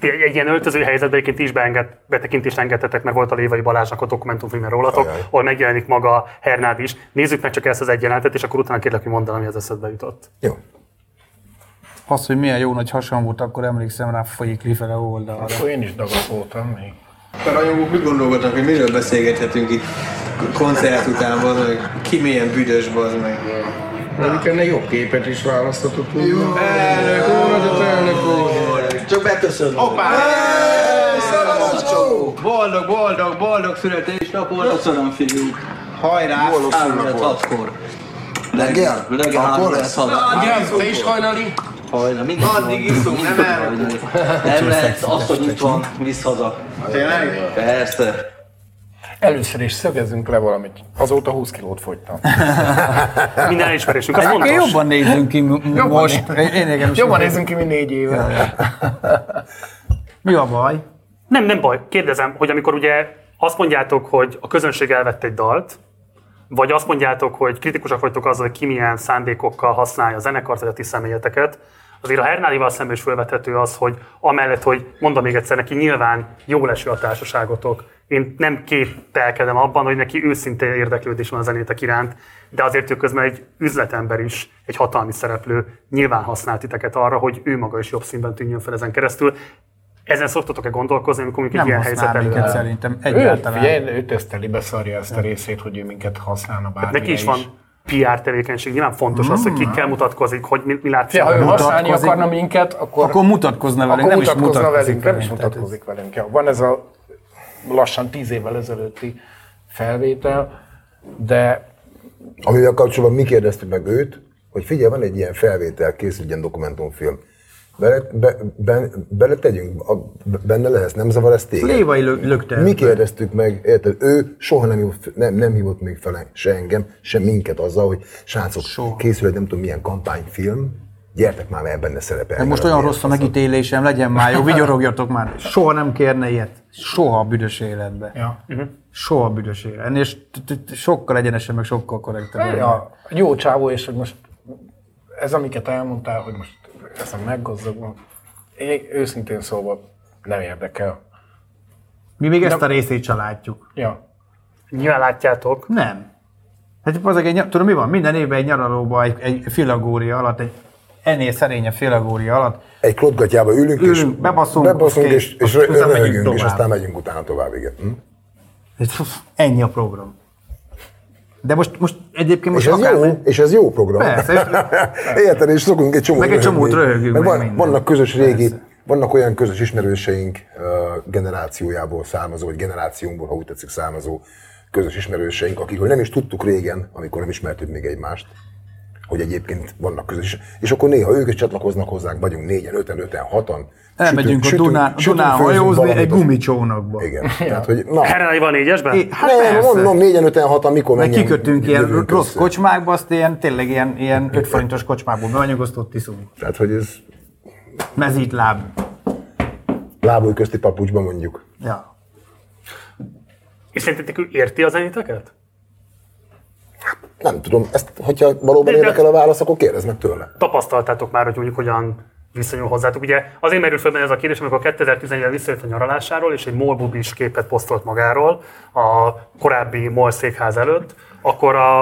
egy, egy ilyen öltöző helyzetben egyébként is beenged, betekintést engedtetek, mert volt a Lévai Balázsnak a dokumentumfilme rólatok, Ajaj. ahol megjelenik maga Hernád is. Nézzük meg csak ezt az egy jelenetet, és akkor utána kérlek, hogy mondd el, ami az eszedbe jutott. jó. Az, hogy milyen jó nagy hasam volt, akkor emlékszem rá, folyik lifele oldalra. Akkor én is dagat voltam még. A rajongók mit gondolkodnak, hogy miről beszélgethetünk itt koncert után, bazd meg? Ki milyen büdös, bazd meg? Mondjuk ennél jobb képet is választhatott volna. Elnök úr, elnök úr! Csak beköszönöm. Hoppá! Boldog, boldog, boldog születésnapot! Köszönöm, fiúk. Hajrá! Boldog születnapot. Reggel? Reggel három lesz te is hajnali? Hajna, mindig Addig iszunk, nem el? Nem lehet, az, hogy itt van, visz haza. Tényleg? Persze. Először is szögezzünk le valamit. Azóta 20 kilót fogytam. Minden elismerésünk, az fontos. jobban nézzünk ki Jobban most. Én, én Jobban nézzünk ki, mint négy éve. Mi a baj? Nem, nem baj. Kérdezem, hogy amikor ugye azt mondjátok, hogy a közönség elvett egy dalt, vagy azt mondjátok, hogy kritikusak vagytok azzal, hogy ki milyen szándékokkal használja a zenekart, vagy a ti személyeteket, azért a Hernádival szemben is felvethető az, hogy amellett, hogy mondom még egyszer, neki nyilván jó leső a társaságotok. Én nem kételkedem abban, hogy neki őszinte érdeklődés van a zenétek iránt, de azért ő közben egy üzletember is, egy hatalmi szereplő, nyilván használ titeket arra, hogy ő maga is jobb színben tűnjön fel ezen keresztül. Ezen szoktatok-e gondolkozni, amikor mondjuk egy Nem ilyen helyzet minket előáll? szerintem Ő, egyáltalán. figyelj, ő teszteli, beszarja ezt a részét, hogy ő minket használna bármire Neki is van PR tevékenység, nyilván fontos az, hogy kikkel mutatkozik, hogy mi, mi látszik. Ja, ha ő használni akarna minket, akkor, Akkor mutatkozna velünk, akkor nem is mutatkozna mutatkozik velünk, nem is velünk, tehát mutatkozik velünk. Ja, van ez a lassan tíz évvel ezelőtti felvétel, de Amivel kapcsolatban mi kérdeztük meg őt, hogy figyelj, van egy ilyen felvétel, készült ilyen dokumentumfilm. Bele, be, be, bele tegyünk, a, benne lesz, nem zavar ezt téged? Lévai lö- lökte. Mi kérdeztük meg, érted? Ő soha nem hívott, nem, nem hívott még fel se engem, se minket azzal, hogy srácok, soha. készül egy nem tudom milyen kampányfilm, gyertek már mert benne szerepel. Most olyan rossz a megítélésem, legyen már jó, vigyorogjatok már. Soha nem kérne ilyet. Soha a büdös életbe. ja. Soha a büdös életbe. Ennél sokkal egyenesebb, meg sokkal korrektebb. Ja, jó csávó, és hogy most ez, amiket elmondtál, hogy most ezen meggazdagom, én őszintén szólva nem érdekel. Mi még ezt a részét se látjuk. Ja. Nyilván látjátok. Nem. Hát az egy, tudom mi van? Minden évben egy nyaralóban egy, egy filagória alatt, egy ennél szerényebb filagória alatt Egy klotgatjába ülünk, és Ülünk, bebaszunk, bebaszunk oké, és, és megyünk röhögünk, és tovább. aztán megyünk utána tovább, igen. Hm? Ez- Ennyi a program. De most, most egyébként most És ez, akár... jó, és ez jó program. Persze, Érted, és szokunk egy csomót Meg egy csomót röhögünk, Meg van, minden. vannak közös régi, vannak olyan közös ismerőseink generációjából származó, vagy generációnkból, ha úgy tetszik, származó közös ismerőseink, akikről nem is tudtuk régen, amikor nem ismertük még egymást, hogy egyébként vannak közös, és akkor néha ők is csatlakoznak hozzánk, vagyunk négyen, öten, öten, hatan. Elmegyünk a Sütünk- Dunán, sütünk, Dunán hajózni egy az- gumicsónakba. Igen. Tehát, hogy, na, Hernai van négyesben? É, hát nem, persze. mondom, négyen, öten, hatan, mikor menjen, kikötünk ilyen rossz össze. kocsmákba, azt ilyen, tényleg ilyen, ilyen 5 forintos kocsmákból bemegyünk, azt ott iszunk. Tehát, hogy ez Mezítláb. lábúj közti papucsban mondjuk. Ja. És szerintetek ő érti a zenéteket? Nem tudom, ezt, hogyha valóban De- de- érdekel a válasz, akkor kérdezd meg tőle. Tapasztaltátok már, hogy mondjuk hogyan viszonyul hozzátok. Ugye azért merül benne ez a kérdés, amikor 2011-ben visszajött a nyaralásáról, és egy MOL bubis képet posztolt magáról a korábbi MOL székház előtt, akkor a,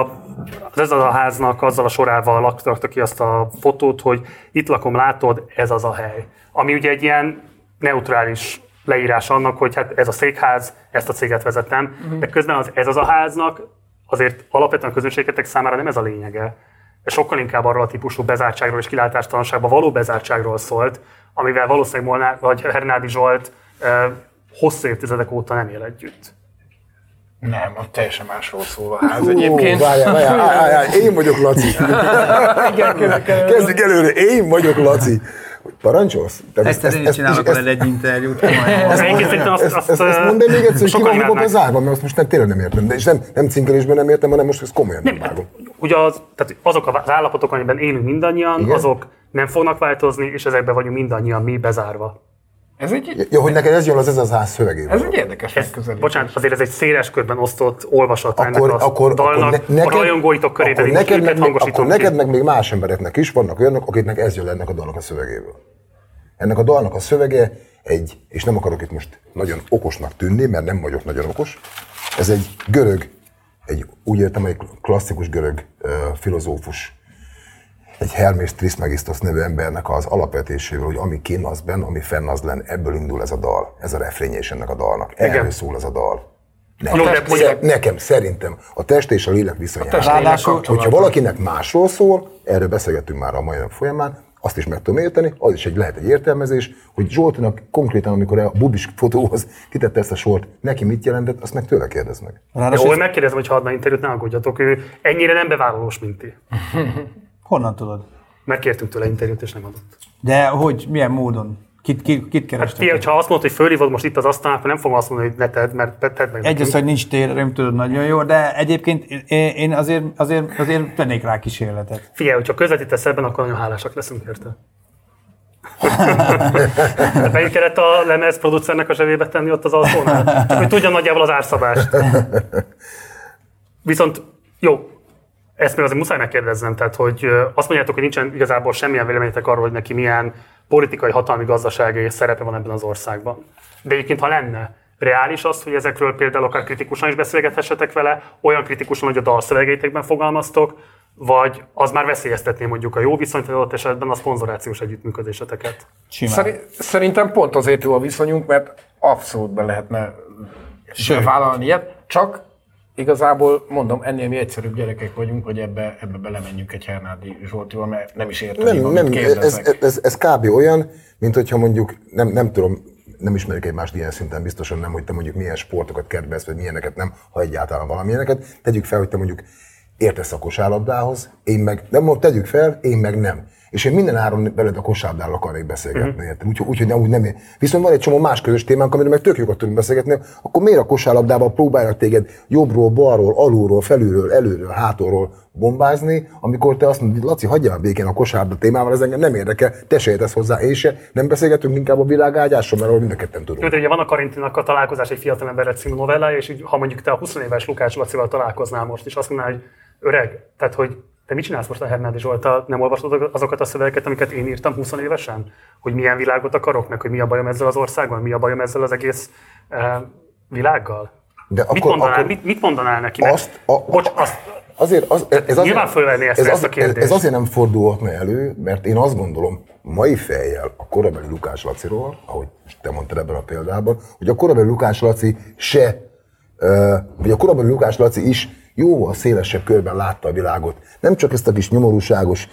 az ez az a háznak azzal a sorával laktak ki azt a fotót, hogy itt lakom, látod, ez az a hely. Ami ugye egy ilyen neutrális leírás annak, hogy hát ez a székház, ezt a céget vezetem, Mhm. de közben az ez az a háznak azért alapvetően a közönségetek számára nem ez a lényege. Ez sokkal inkább arról a típusú bezártságról és kilátástalanságban való bezártságról szólt, amivel valószínűleg Molnár vagy Hernádi Zsolt eh, hosszú évtizedek óta nem él együtt. Nem, ott teljesen másról szól a ház Hú, egyébként. Várjál, várjál, állj, én vagyok Laci. Kezdjük előre, én vagyok Laci. Parancsolsz? Te Ezt, ezt, én is csinálok veled egy interjút. ezt, ezt, ezt eh, mondd el még egyszer, hogy ki van maga bezárva, mert azt most nem, tényleg nem értem. De, és nem, nem cinkelésben nem értem, hanem most ezt komolyan nem, Nem, vágom. ugye az, tehát azok az állapotok, amiben élünk mindannyian, Igen? azok nem fognak változni, és ezekben vagyunk mindannyian mi bezárva. Ez egy, Jó, hogy neked ez jön az ez az ház szövegéből. ez egy érdekes Ez, megközelítés. bocsánat, azért ez egy széles körben osztott olvasat ennek akkor, az akkor, dalnak, akkor ne, a rajongóitok körében akkor neked, meg, akkor ki. neked meg még más embereknek is vannak olyanok, akiknek ez jön le ennek a dalnak a szövegéből. Ennek a dalnak a szövege egy, és nem akarok itt most nagyon okosnak tűnni, mert nem vagyok nagyon okos, ez egy görög, egy, úgy értem, egy klasszikus görög uh, filozófus, egy Hermes Trismegistos nevű embernek az alapvetéséről, hogy ami kín az benn, ami fenn az len, ebből indul ez a dal. Ez a refrénye is ennek a dalnak. Erről Igen. szól ez a dal. Nekem, Jó, de Szer- nekem szerintem a test és a lélek viszonyára. Ráadásul- Hogyha valakinek másról szól, erről beszélgettünk már a mai nap folyamán, azt is meg tudom érteni, az is egy, lehet egy értelmezés, hogy Zsoltinak konkrétan, amikor a bubis fotóhoz kitette ezt a sort, neki mit jelentett, azt meg tőle kérdezd meg. Ráadásul Jó, ez- megkérdezem, hogy ha adna interjút, ne aggódjatok, ő ennyire nem bevállalós, mint ti. Honnan tudod? Mert kértünk tőle interjút, és nem adott. De hogy, milyen módon? Kit, kit, kit Hát kerestek? figyelj, ha azt mondod, hogy fölhívod most itt az asztalnál, akkor nem fogom azt mondani, hogy ne tedd, mert te- tedd meg Egy az, nekünk. hogy nincs térerőm, tudod nagyon jó, de egyébként én azért, azért, azért tennék rá kísérletet. Figyelj, hogyha közvetítesz ebben, akkor nagyon hálásak leszünk érte. Hát Melyik kellett a lemez producernek a zsebébe tenni ott az altónál? Csak hogy tudja nagyjából az árszabást. Viszont jó, ezt még azért muszáj megkérdeznem, tehát hogy azt mondjátok, hogy nincsen igazából semmilyen véleményetek arról, hogy neki milyen politikai, hatalmi, gazdasági szerepe van ebben az országban. De egyébként, ha lenne, reális az, hogy ezekről például akár kritikusan is beszélgethessetek vele, olyan kritikusan, hogy a dalszövegeitekben fogalmaztok, vagy az már veszélyeztetné mondjuk a jó viszonyt, vagy adott esetben a szponzorációs együttműködéseteket. Simán. Szeri- Szerintem pont azért jó a viszonyunk, mert abszolút be lehetne Sőt. vállalni ilyet, csak igazából mondom, ennél mi egyszerűbb gyerekek vagyunk, hogy ebbe, ebbe belemenjünk egy Hernádi Zsoltival, mert nem is értem, Nem, nem, ez, ez, ez, kb. olyan, mint hogyha mondjuk, nem, nem tudom, nem ismerik egymást ilyen szinten, biztosan nem, hogy te mondjuk milyen sportokat kedvelsz, vagy milyeneket nem, ha egyáltalán valamilyeneket. Tegyük fel, hogy te mondjuk értesz a kosárlabdához, én meg, nem tegyük fel, én meg nem. És én minden áron veled a kosárlabdáról akarnék beszélgetni, érted? Úgyhogy úgy, nem, úgy nem ér. Viszont van egy csomó más közös témánk, amiről meg tök jókat tudunk beszélgetni, akkor miért a kosárlabdában próbálják téged jobbról, balról, alulról, felülről, előről, hátulról bombázni, amikor te azt mondod, hogy Laci, hagyjál békén a kosárlabda témával, ez engem nem érdekel, te se értesz hozzá, én se, nem beszélgetünk inkább a világágyásról, mert mind a ketten tudunk. Tudod, ugye van a Karintinak a találkozás egy fiatal emberre című novellája, és így, ha mondjuk te a 20 éves Lukács Lacival találkoznál most, és azt mondaná, hogy öreg, tehát hogy te mit csinálsz most a Hernádi Zsoltal? Nem olvasod azokat a szövegeket, amiket én írtam 20 évesen? Hogy milyen világot akarok, meg hogy mi a bajom ezzel az országgal, mi a bajom ezzel az egész eh, világgal? De mit, akkor- mondanál, akkor- mit, mit mondanál neki? Azt, a, Bocs, azt, Azért, az, ez azért, Nyilván fölvenni ezt- ez, ezt a kérdést. Ez azért nem fordulhatna elő, mert én azt gondolom, mai fejjel a korabeli Lukás Laciról, ahogy te mondtad ebben a példában, hogy a korabeli Lukás Laci se, ö, vagy a korabeli Lukás Laci is jóval szélesebb körben látta a világot. Nem csak ezt a kis nyomorúságos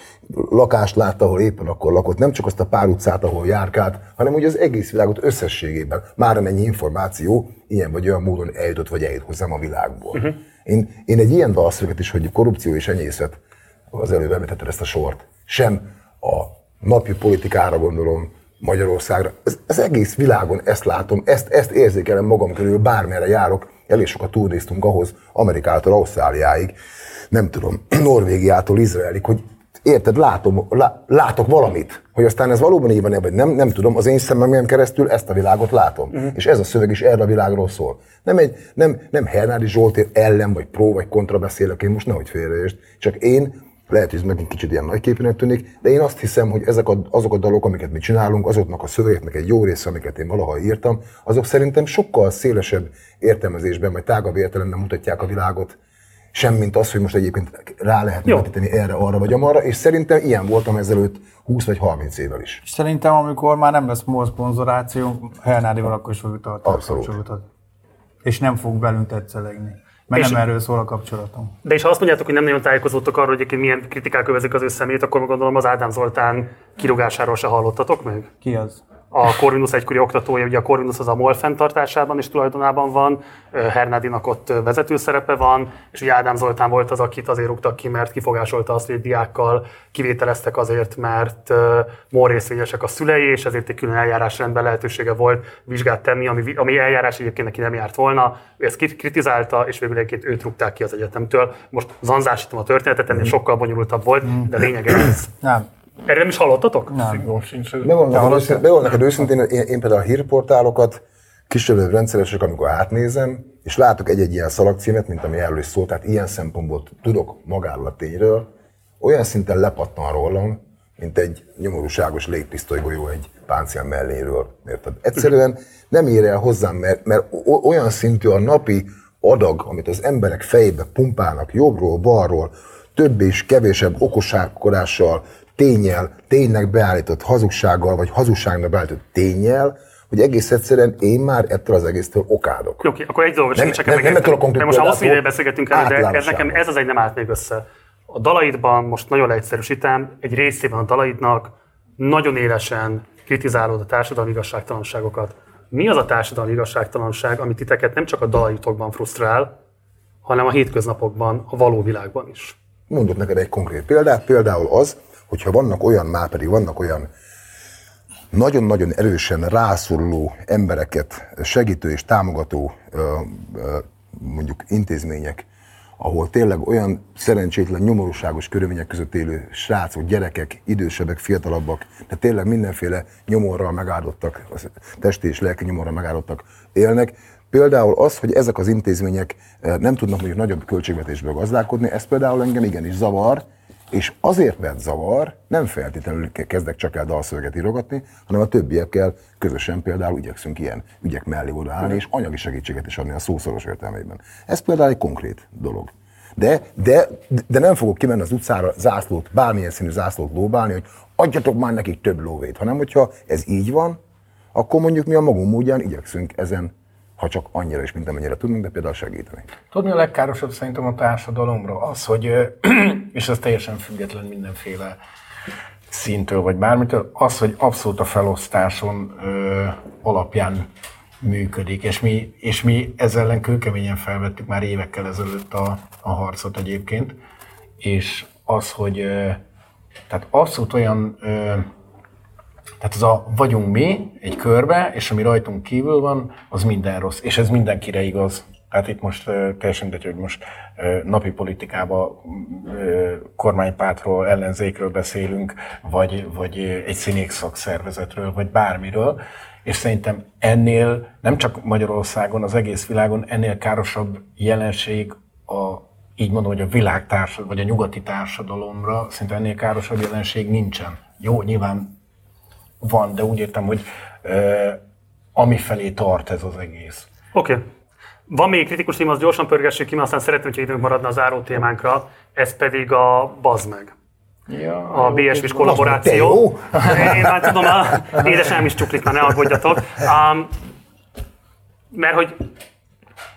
lakást látta, ahol éppen akkor lakott, nem csak azt a pár utcát, ahol járkált, hanem úgy az egész világot összességében. Már amennyi információ ilyen vagy olyan módon eljutott, vagy eljut hozzám a világból. Mhm. Én, én egy ilyen dalszöveget is, hogy korrupció és enyészet, az előbb említetted ezt a sort, sem a napi politikára gondolom, Magyarországra. Ez, az egész világon ezt látom, ezt, ezt érzékelem magam körül, bármerre járok, elég sokat túlnéztünk ahhoz, Amerikától Ausztráliáig, nem tudom, Norvégiától Izraelig, hogy érted, látom, lá, látok valamit, hogy aztán ez valóban így van, vagy nem, nem tudom, az én szememben keresztül ezt a világot látom. Uh-huh. És ez a szöveg is erre a világról szól. Nem, egy, nem, nem Hernádi Zsoltér ellen, vagy pró, vagy kontra beszélek, én most nehogy félreértsd, csak én lehet, hogy ez megint kicsit ilyen nagyképűnek tűnik, de én azt hiszem, hogy ezek a, azok a dalok, amiket mi csinálunk, azoknak a szövegeknek egy jó része, amiket én valaha írtam, azok szerintem sokkal szélesebb értelmezésben, vagy tágabb értelemben mutatják a világot, sem mint az, hogy most egyébként rá lehet vetíteni erre, arra vagy amarra, és szerintem ilyen voltam ezelőtt 20 vagy 30 évvel is. Szerintem, amikor már nem lesz MOL szponzoráció, Hernádival akkor is fogjuk tartani Abszolút. És nem fog velünk tetszelegni. Mert nem erről szól a kapcsolatom. De és ha azt mondjátok, hogy nem nagyon tájékozódtok arról, hogy milyen kritikák övezik az ő szemét, akkor gondolom az Ádám Zoltán kirúgásáról se hallottatok meg? Ki az? A Corvinus egykori oktatója, ugye a Corvinus az a MOL fenntartásában és tulajdonában van, Hernádinak ott vezető szerepe van, és ugye Ádám Zoltán volt az, akit azért rúgtak ki, mert kifogásolta azt, hogy egy diákkal kivételeztek azért, mert MOL részvényesek a szülei, és ezért egy külön eljárásrendben lehetősége volt vizsgát tenni, ami, ami eljárás egyébként neki nem járt volna. Ő ezt krit- kritizálta, és végül egyébként őt rúgták ki az egyetemtől. Most zanzásítom a történetet, ennél sokkal bonyolultabb volt, de lényeg ez. Nem. Erről nem is hallottatok? Nem. Neked őszintén, bevallom neked őszintén, én, én például a hírportálokat kisebb rendszeresek, amikor átnézem, és látok egy-egy ilyen szalagcímet, mint ami erről is szólt, tehát ilyen szempontból tudok magáról a tényről, olyan szinten lepattan rólam, mint egy nyomorúságos légpisztolygolyó egy páncél melléről. Érted? Egyszerűen nem ér el hozzám, mert, mert olyan szintű a napi adag, amit az emberek fejébe pumpálnak jobbról, balról, több és kevésebb okosságkodással, tényel, ténynek beállított hazugsággal, vagy hazugságnak beállított tényel, hogy egész egyszerűen én már ettől az egésztől okádok. Oké, akkor egy dolgot Nem- segítsek nem- meg. nem ettől a konkrét most már hosszú ideje beszélgetünk erről, de ez nekem ez az egy nem állt még össze. A dalaidban, most nagyon leegyszerűsítem, egy részében a dalaidnak nagyon élesen kritizálod a társadalmi igazságtalanságokat. Mi az a társadalmi igazságtalanság, amit titeket nem csak a dalaitokban frusztrál, hanem a hétköznapokban, a való világban is? Mondok neked egy konkrét példát, például az, hogyha vannak olyan, már pedig vannak olyan nagyon-nagyon erősen rászoruló embereket segítő és támogató mondjuk intézmények, ahol tényleg olyan szerencsétlen, nyomorúságos körülmények között élő srácok, gyerekek, idősebbek, fiatalabbak, de tényleg mindenféle nyomorral megáldottak, testi és lelki nyomorral megáldottak élnek. Például az, hogy ezek az intézmények nem tudnak mondjuk nagyobb költségvetésből gazdálkodni, ez például engem igenis zavar, és azért mert zavar, nem feltétlenül ke- kezdek csak el dalszöveget írogatni, hanem a többiekkel közösen például igyekszünk ilyen ügyek mellé odaállni, és anyagi segítséget is adni a szószoros értelmében. Ez például egy konkrét dolog. De, de, de nem fogok kimenni az utcára zászlót, bármilyen színű zászlót lóbálni, hogy adjatok már nekik több lóvét, hanem hogyha ez így van, akkor mondjuk mi a magunk módján igyekszünk ezen, ha csak annyira is, mint amennyire tudunk, de például segíteni. Tudni a legkárosabb szerintem a társadalomra az, hogy, és ez teljesen független mindenféle szintől vagy bármitől, az, hogy abszolút a felosztáson ö, alapján működik, és mi, és mi ezzel ellen kőkeményen felvettük már évekkel ezelőtt a, a harcot egyébként, és az, hogy ö, tehát abszolút olyan ö, tehát az a vagyunk mi egy körbe, és ami rajtunk kívül van, az minden rossz. És ez mindenkire igaz. Tehát itt most teljesen mindegy, hogy most napi politikában uh, kormánypártról, ellenzékről beszélünk, vagy, vagy egy színék szakszervezetről, vagy bármiről. És szerintem ennél nem csak Magyarországon, az egész világon ennél károsabb jelenség a így mondom, hogy a világtársadalom, vagy a nyugati társadalomra szinte ennél károsabb jelenség nincsen. Jó, nyilván van, de úgy értem, hogy ö, ami felé tart ez az egész. Oké. Okay. Van még kritikus téma, az gyorsan pörgessük ki, mert aztán szeretném, hogy időnk maradna a záró témánkra, ez pedig a Bazd meg. Ja, A BSV-s kollaboráció. Én már tudom, a édesem is csuklik, már ne aggódjatok. Um, mert hogy,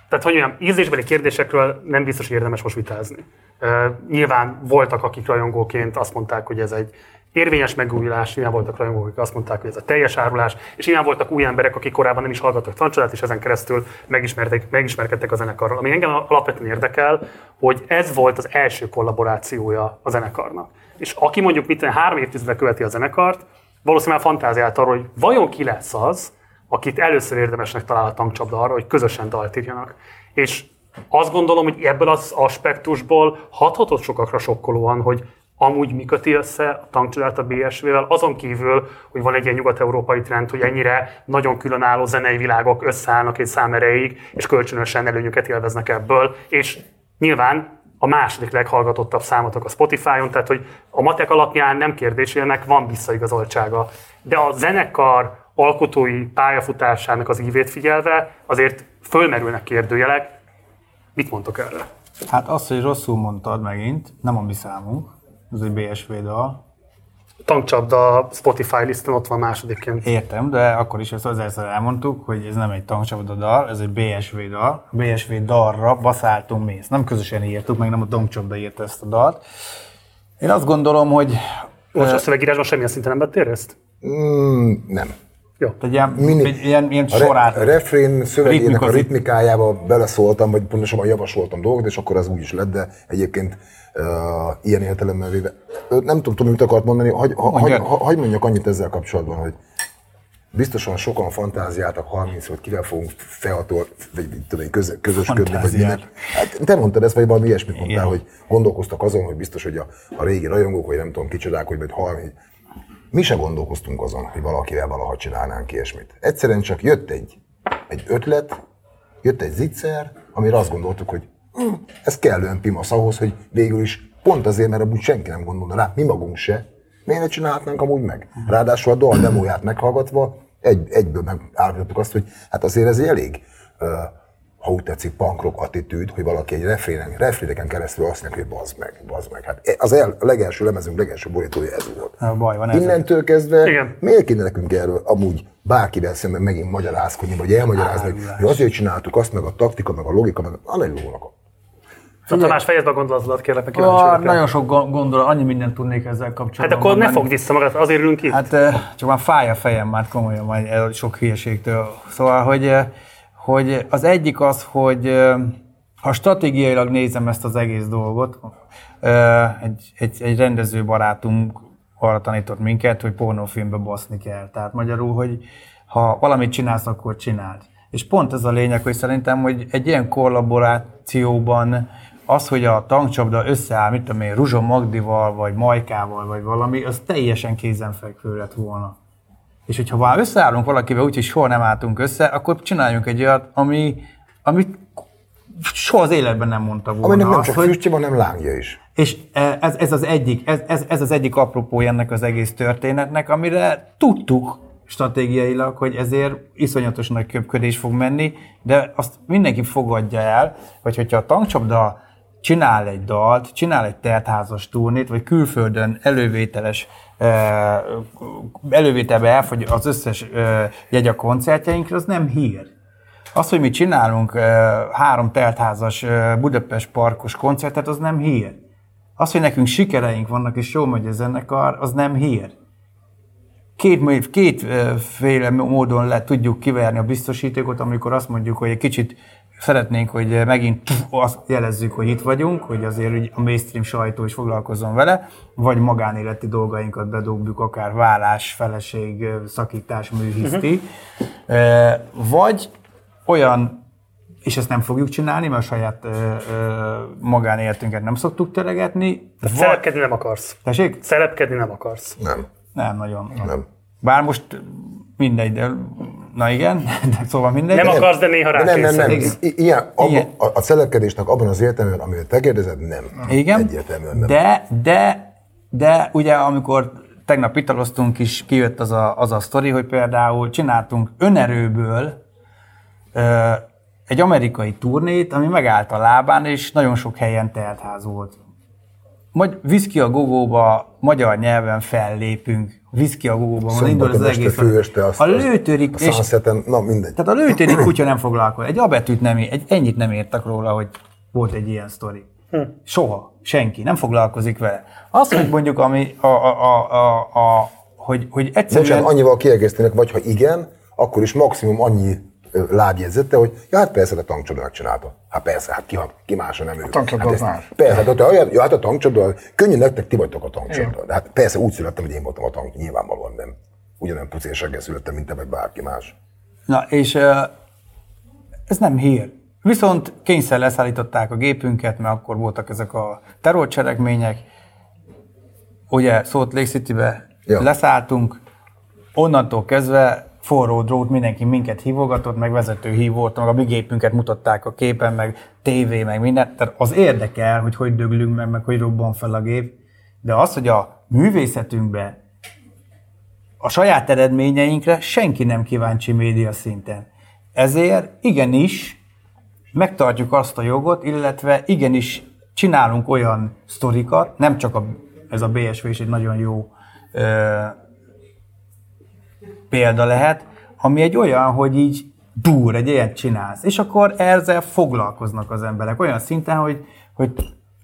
tehát hogy mondjam, ízlésbeli kérdésekről nem biztos, hogy érdemes most vitázni. Uh, nyilván voltak, akik rajongóként azt mondták, hogy ez egy érvényes megújulás, nyilván voltak rajongók, akik azt mondták, hogy ez a teljes árulás, és nyilván voltak új emberek, akik korábban nem is hallgattak tancsodát, és ezen keresztül megismertek, megismerkedtek a zenekarral. Ami engem alapvetően érdekel, hogy ez volt az első kollaborációja a zenekarnak. És aki mondjuk mit három évtizedre követi a zenekart, valószínűleg fantáziát arról, hogy vajon ki lesz az, akit először érdemesnek talál a tankcsapda arra, hogy közösen dalt írjanak. És azt gondolom, hogy ebből az aspektusból hathatott sokakra sokkolóan, hogy amúgy mi köti össze a tankcsodát a BSV-vel, azon kívül, hogy van egy ilyen nyugat-európai trend, hogy ennyire nagyon különálló zenei világok összeállnak egy szám erejéig, és kölcsönösen előnyöket élveznek ebből, és nyilván a második leghallgatottabb számotok a Spotify-on, tehát hogy a matek alapján nem kérdés, ennek van visszaigazoltsága. De a zenekar alkotói pályafutásának az ívét figyelve azért fölmerülnek kérdőjelek. Mit mondtok erre? Hát azt, hogy rosszul mondtad megint, nem a mi számunk, ez egy BSV dal. Tankcsapda Spotify listen ott van másodikként. Értem, de akkor is ezt ezerszer elmondtuk, hogy ez nem egy tankcsapda dal, ez egy BSV dal. A BSV dalra baszáltunk mi, ezt nem közösen írtuk, meg nem a tankcsapda írta ezt a dalt. Én azt gondolom, hogy... Most a szövegírásban semmilyen szinten nem vettél részt? Mm, nem. Jó. Egy ilyen, Mini- egy ilyen, ilyen A, sorát. a refrén szövegének Ritmika- a ritmikájába beleszóltam, vagy pontosabban javasoltam dolgokat, és akkor az úgy is lett, de egyébként uh, ilyen értelemmel véve. Nem tudom, mit akart mondani, hagy, ha, hagy, hagy mondjak annyit ezzel kapcsolatban, hogy biztosan sokan fantáziáltak 30 hogy kivel fogunk featol, vagy tudom köz, közösködni, vagy minek. Hát te mondtad ezt, vagy valami ilyesmit mondtál, hogy gondolkoztak azon, hogy biztos, hogy a, a régi rajongók, vagy nem tudom kicsodák, hogy majd 30. Mi se gondolkoztunk azon, hogy valakivel valaha csinálnánk ilyesmit. Egyszerűen csak jött egy, egy ötlet, jött egy zicser, amire azt gondoltuk, hogy hm, ez kellően pimasz ahhoz, hogy végül is pont azért, mert amúgy senki nem gondolna rá, mi magunk se, miért ne csinálhatnánk amúgy meg? Ráadásul a dal demóját meghallgatva egy, egyből megállapítottuk azt, hogy hát azért ez egy elég, uh, ha úgy tetszik, pankrok attitűd, hogy valaki egy refrénen, refréneken keresztül azt mondja, hogy bazd meg, bazd meg. Hát az el, a legelső lemezünk legelső borítója ez volt. A baj van ezzel. Innentől kezdve Igen. miért kéne nekünk erről amúgy bárkivel szemben megint magyarázkodni, vagy elmagyarázni, hogy mi azért csináltuk azt, meg a taktika, meg a logika, meg a lónak. Szóval Tamás, fejezd be a gondolatodat, kérlek, mert kíváncsi Ah, nagyon sok gon- gondolat, annyi mindent tudnék ezzel Hát kapcsolatban. akkor ne mondani. fogd vissza magad, azért ülünk itt. Hát eh, csak már fáj a fejem már komolyan már sok hülyeségtől. Szóval, hogy, eh, hogy az egyik az, hogy ha stratégiailag nézem ezt az egész dolgot, egy, egy, egy rendező barátunk arra tanított minket, hogy pornófilmbe baszni kell. Tehát magyarul, hogy ha valamit csinálsz, akkor csináld. És pont ez a lényeg, hogy szerintem, hogy egy ilyen kollaborációban az, hogy a tankcsapda összeáll, mit tudom én, Ruzsa Magdival, vagy Majkával, vagy valami, az teljesen kézenfekvő lett volna. És hogyha már összeállunk valakivel úgy, hogy soha nem álltunk össze, akkor csináljunk egy olyat, ami, amit soha az életben nem mondta volna. Aminek nem azt, csak füstje van, nem lángja is. és e, ez, ez, az egyik, ez, ez, ez az egyik apropója ennek az egész történetnek, amire tudtuk stratégiailag, hogy ezért iszonyatos nagy köpködés fog menni, de azt mindenki fogadja el, hogy hogyha a tankcsapda csinál egy dalt, csinál egy teltházas turnét, vagy külföldön elővételes elővételbe elfogy az összes jegy a koncertjeinkre, az nem hír. Az, hogy mi csinálunk három teltházas Budapest parkos koncertet, az nem hír. Az, hogy nekünk sikereink vannak, és jól megy a zenekar, az nem hír. Két, kétféle módon le tudjuk kiverni a biztosítékot, amikor azt mondjuk, hogy egy kicsit szeretnénk, hogy megint azt jelezzük, hogy itt vagyunk, hogy azért úgy a mainstream sajtó is foglalkozzon vele, vagy magánéleti dolgainkat bedobjuk, akár vállás, feleség, szakítás, műhiszti, uh-huh. vagy olyan és ezt nem fogjuk csinálni, mert a saját ö, ö, magánéletünket nem szoktuk telegetni. Tehát szerepkedni nem akarsz. Tessék? Szerepkedni nem akarsz. Nem. Nem nagyon. Nem. Bár most mindegy, de na igen, de szóval mindegy. Nem akarsz, de néha De nem, nem, nem. I- Ilyen, abba, Igen. a, a szelepkedésnek abban az értelemben, amiről te kérdezed, nem. Igen, Egyértelműen nem. de, de, de ugye amikor tegnap italoztunk is, kijött az a, az a sztori, hogy például csináltunk önerőből ö, egy amerikai turnét, ami megállt a lábán, és nagyon sok helyen teltház volt. Magy- Viszki a gogóba magyar nyelven fellépünk. Viszki a gogóba, van indul az este, egész. főeste, azt, a lőtörik, a és Sunseten, na mindegy. tehát a lőtéri kutya nem foglalkozik. Egy abetűt nem, egy, ennyit nem értek róla, hogy volt egy ilyen sztori. Soha. Senki. Nem foglalkozik vele. Az, hogy mondjuk, ami a, a, a, a, a hogy, hogy egyszerűen... Bocsánat, annyival kiegészítenek, vagy ha igen, akkor is maximum annyi lábjegyzette, hogy ja, hát persze, a tankcsoda megcsinálta. Hát persze, hát ki, ki másra nem ő. tankcsoda hát az más. Persze, hát, hát, ja, hát a tankcsoda, könnyű nektek, ti vagytok a tankcsoda. De hát persze úgy születtem, hogy én voltam a tank, nyilvánvalóan nem. Ugyanolyan pucérseggel születtem, mint te vagy bárki más. Na, és ez nem hír. Viszont kényszer leszállították a gépünket, mert akkor voltak ezek a terrorcselekmények. Ugye Salt Lake City-be Ja. leszálltunk, onnantól kezdve forró drót, mindenki minket hívogatott, meg vezető hívott, meg a mi gépünket mutatták a képen, meg tévé, meg minden. Tehát az érdekel, hogy hogy döglünk meg, meg hogy robban fel a gép. De az, hogy a művészetünkbe a saját eredményeinkre senki nem kíváncsi média szinten. Ezért igenis megtartjuk azt a jogot, illetve igenis csinálunk olyan sztorikat, nem csak a, ez a BSV is egy nagyon jó példa lehet, ami egy olyan, hogy így dur, egy ilyet csinálsz, és akkor ezzel foglalkoznak az emberek olyan szinten, hogy, hogy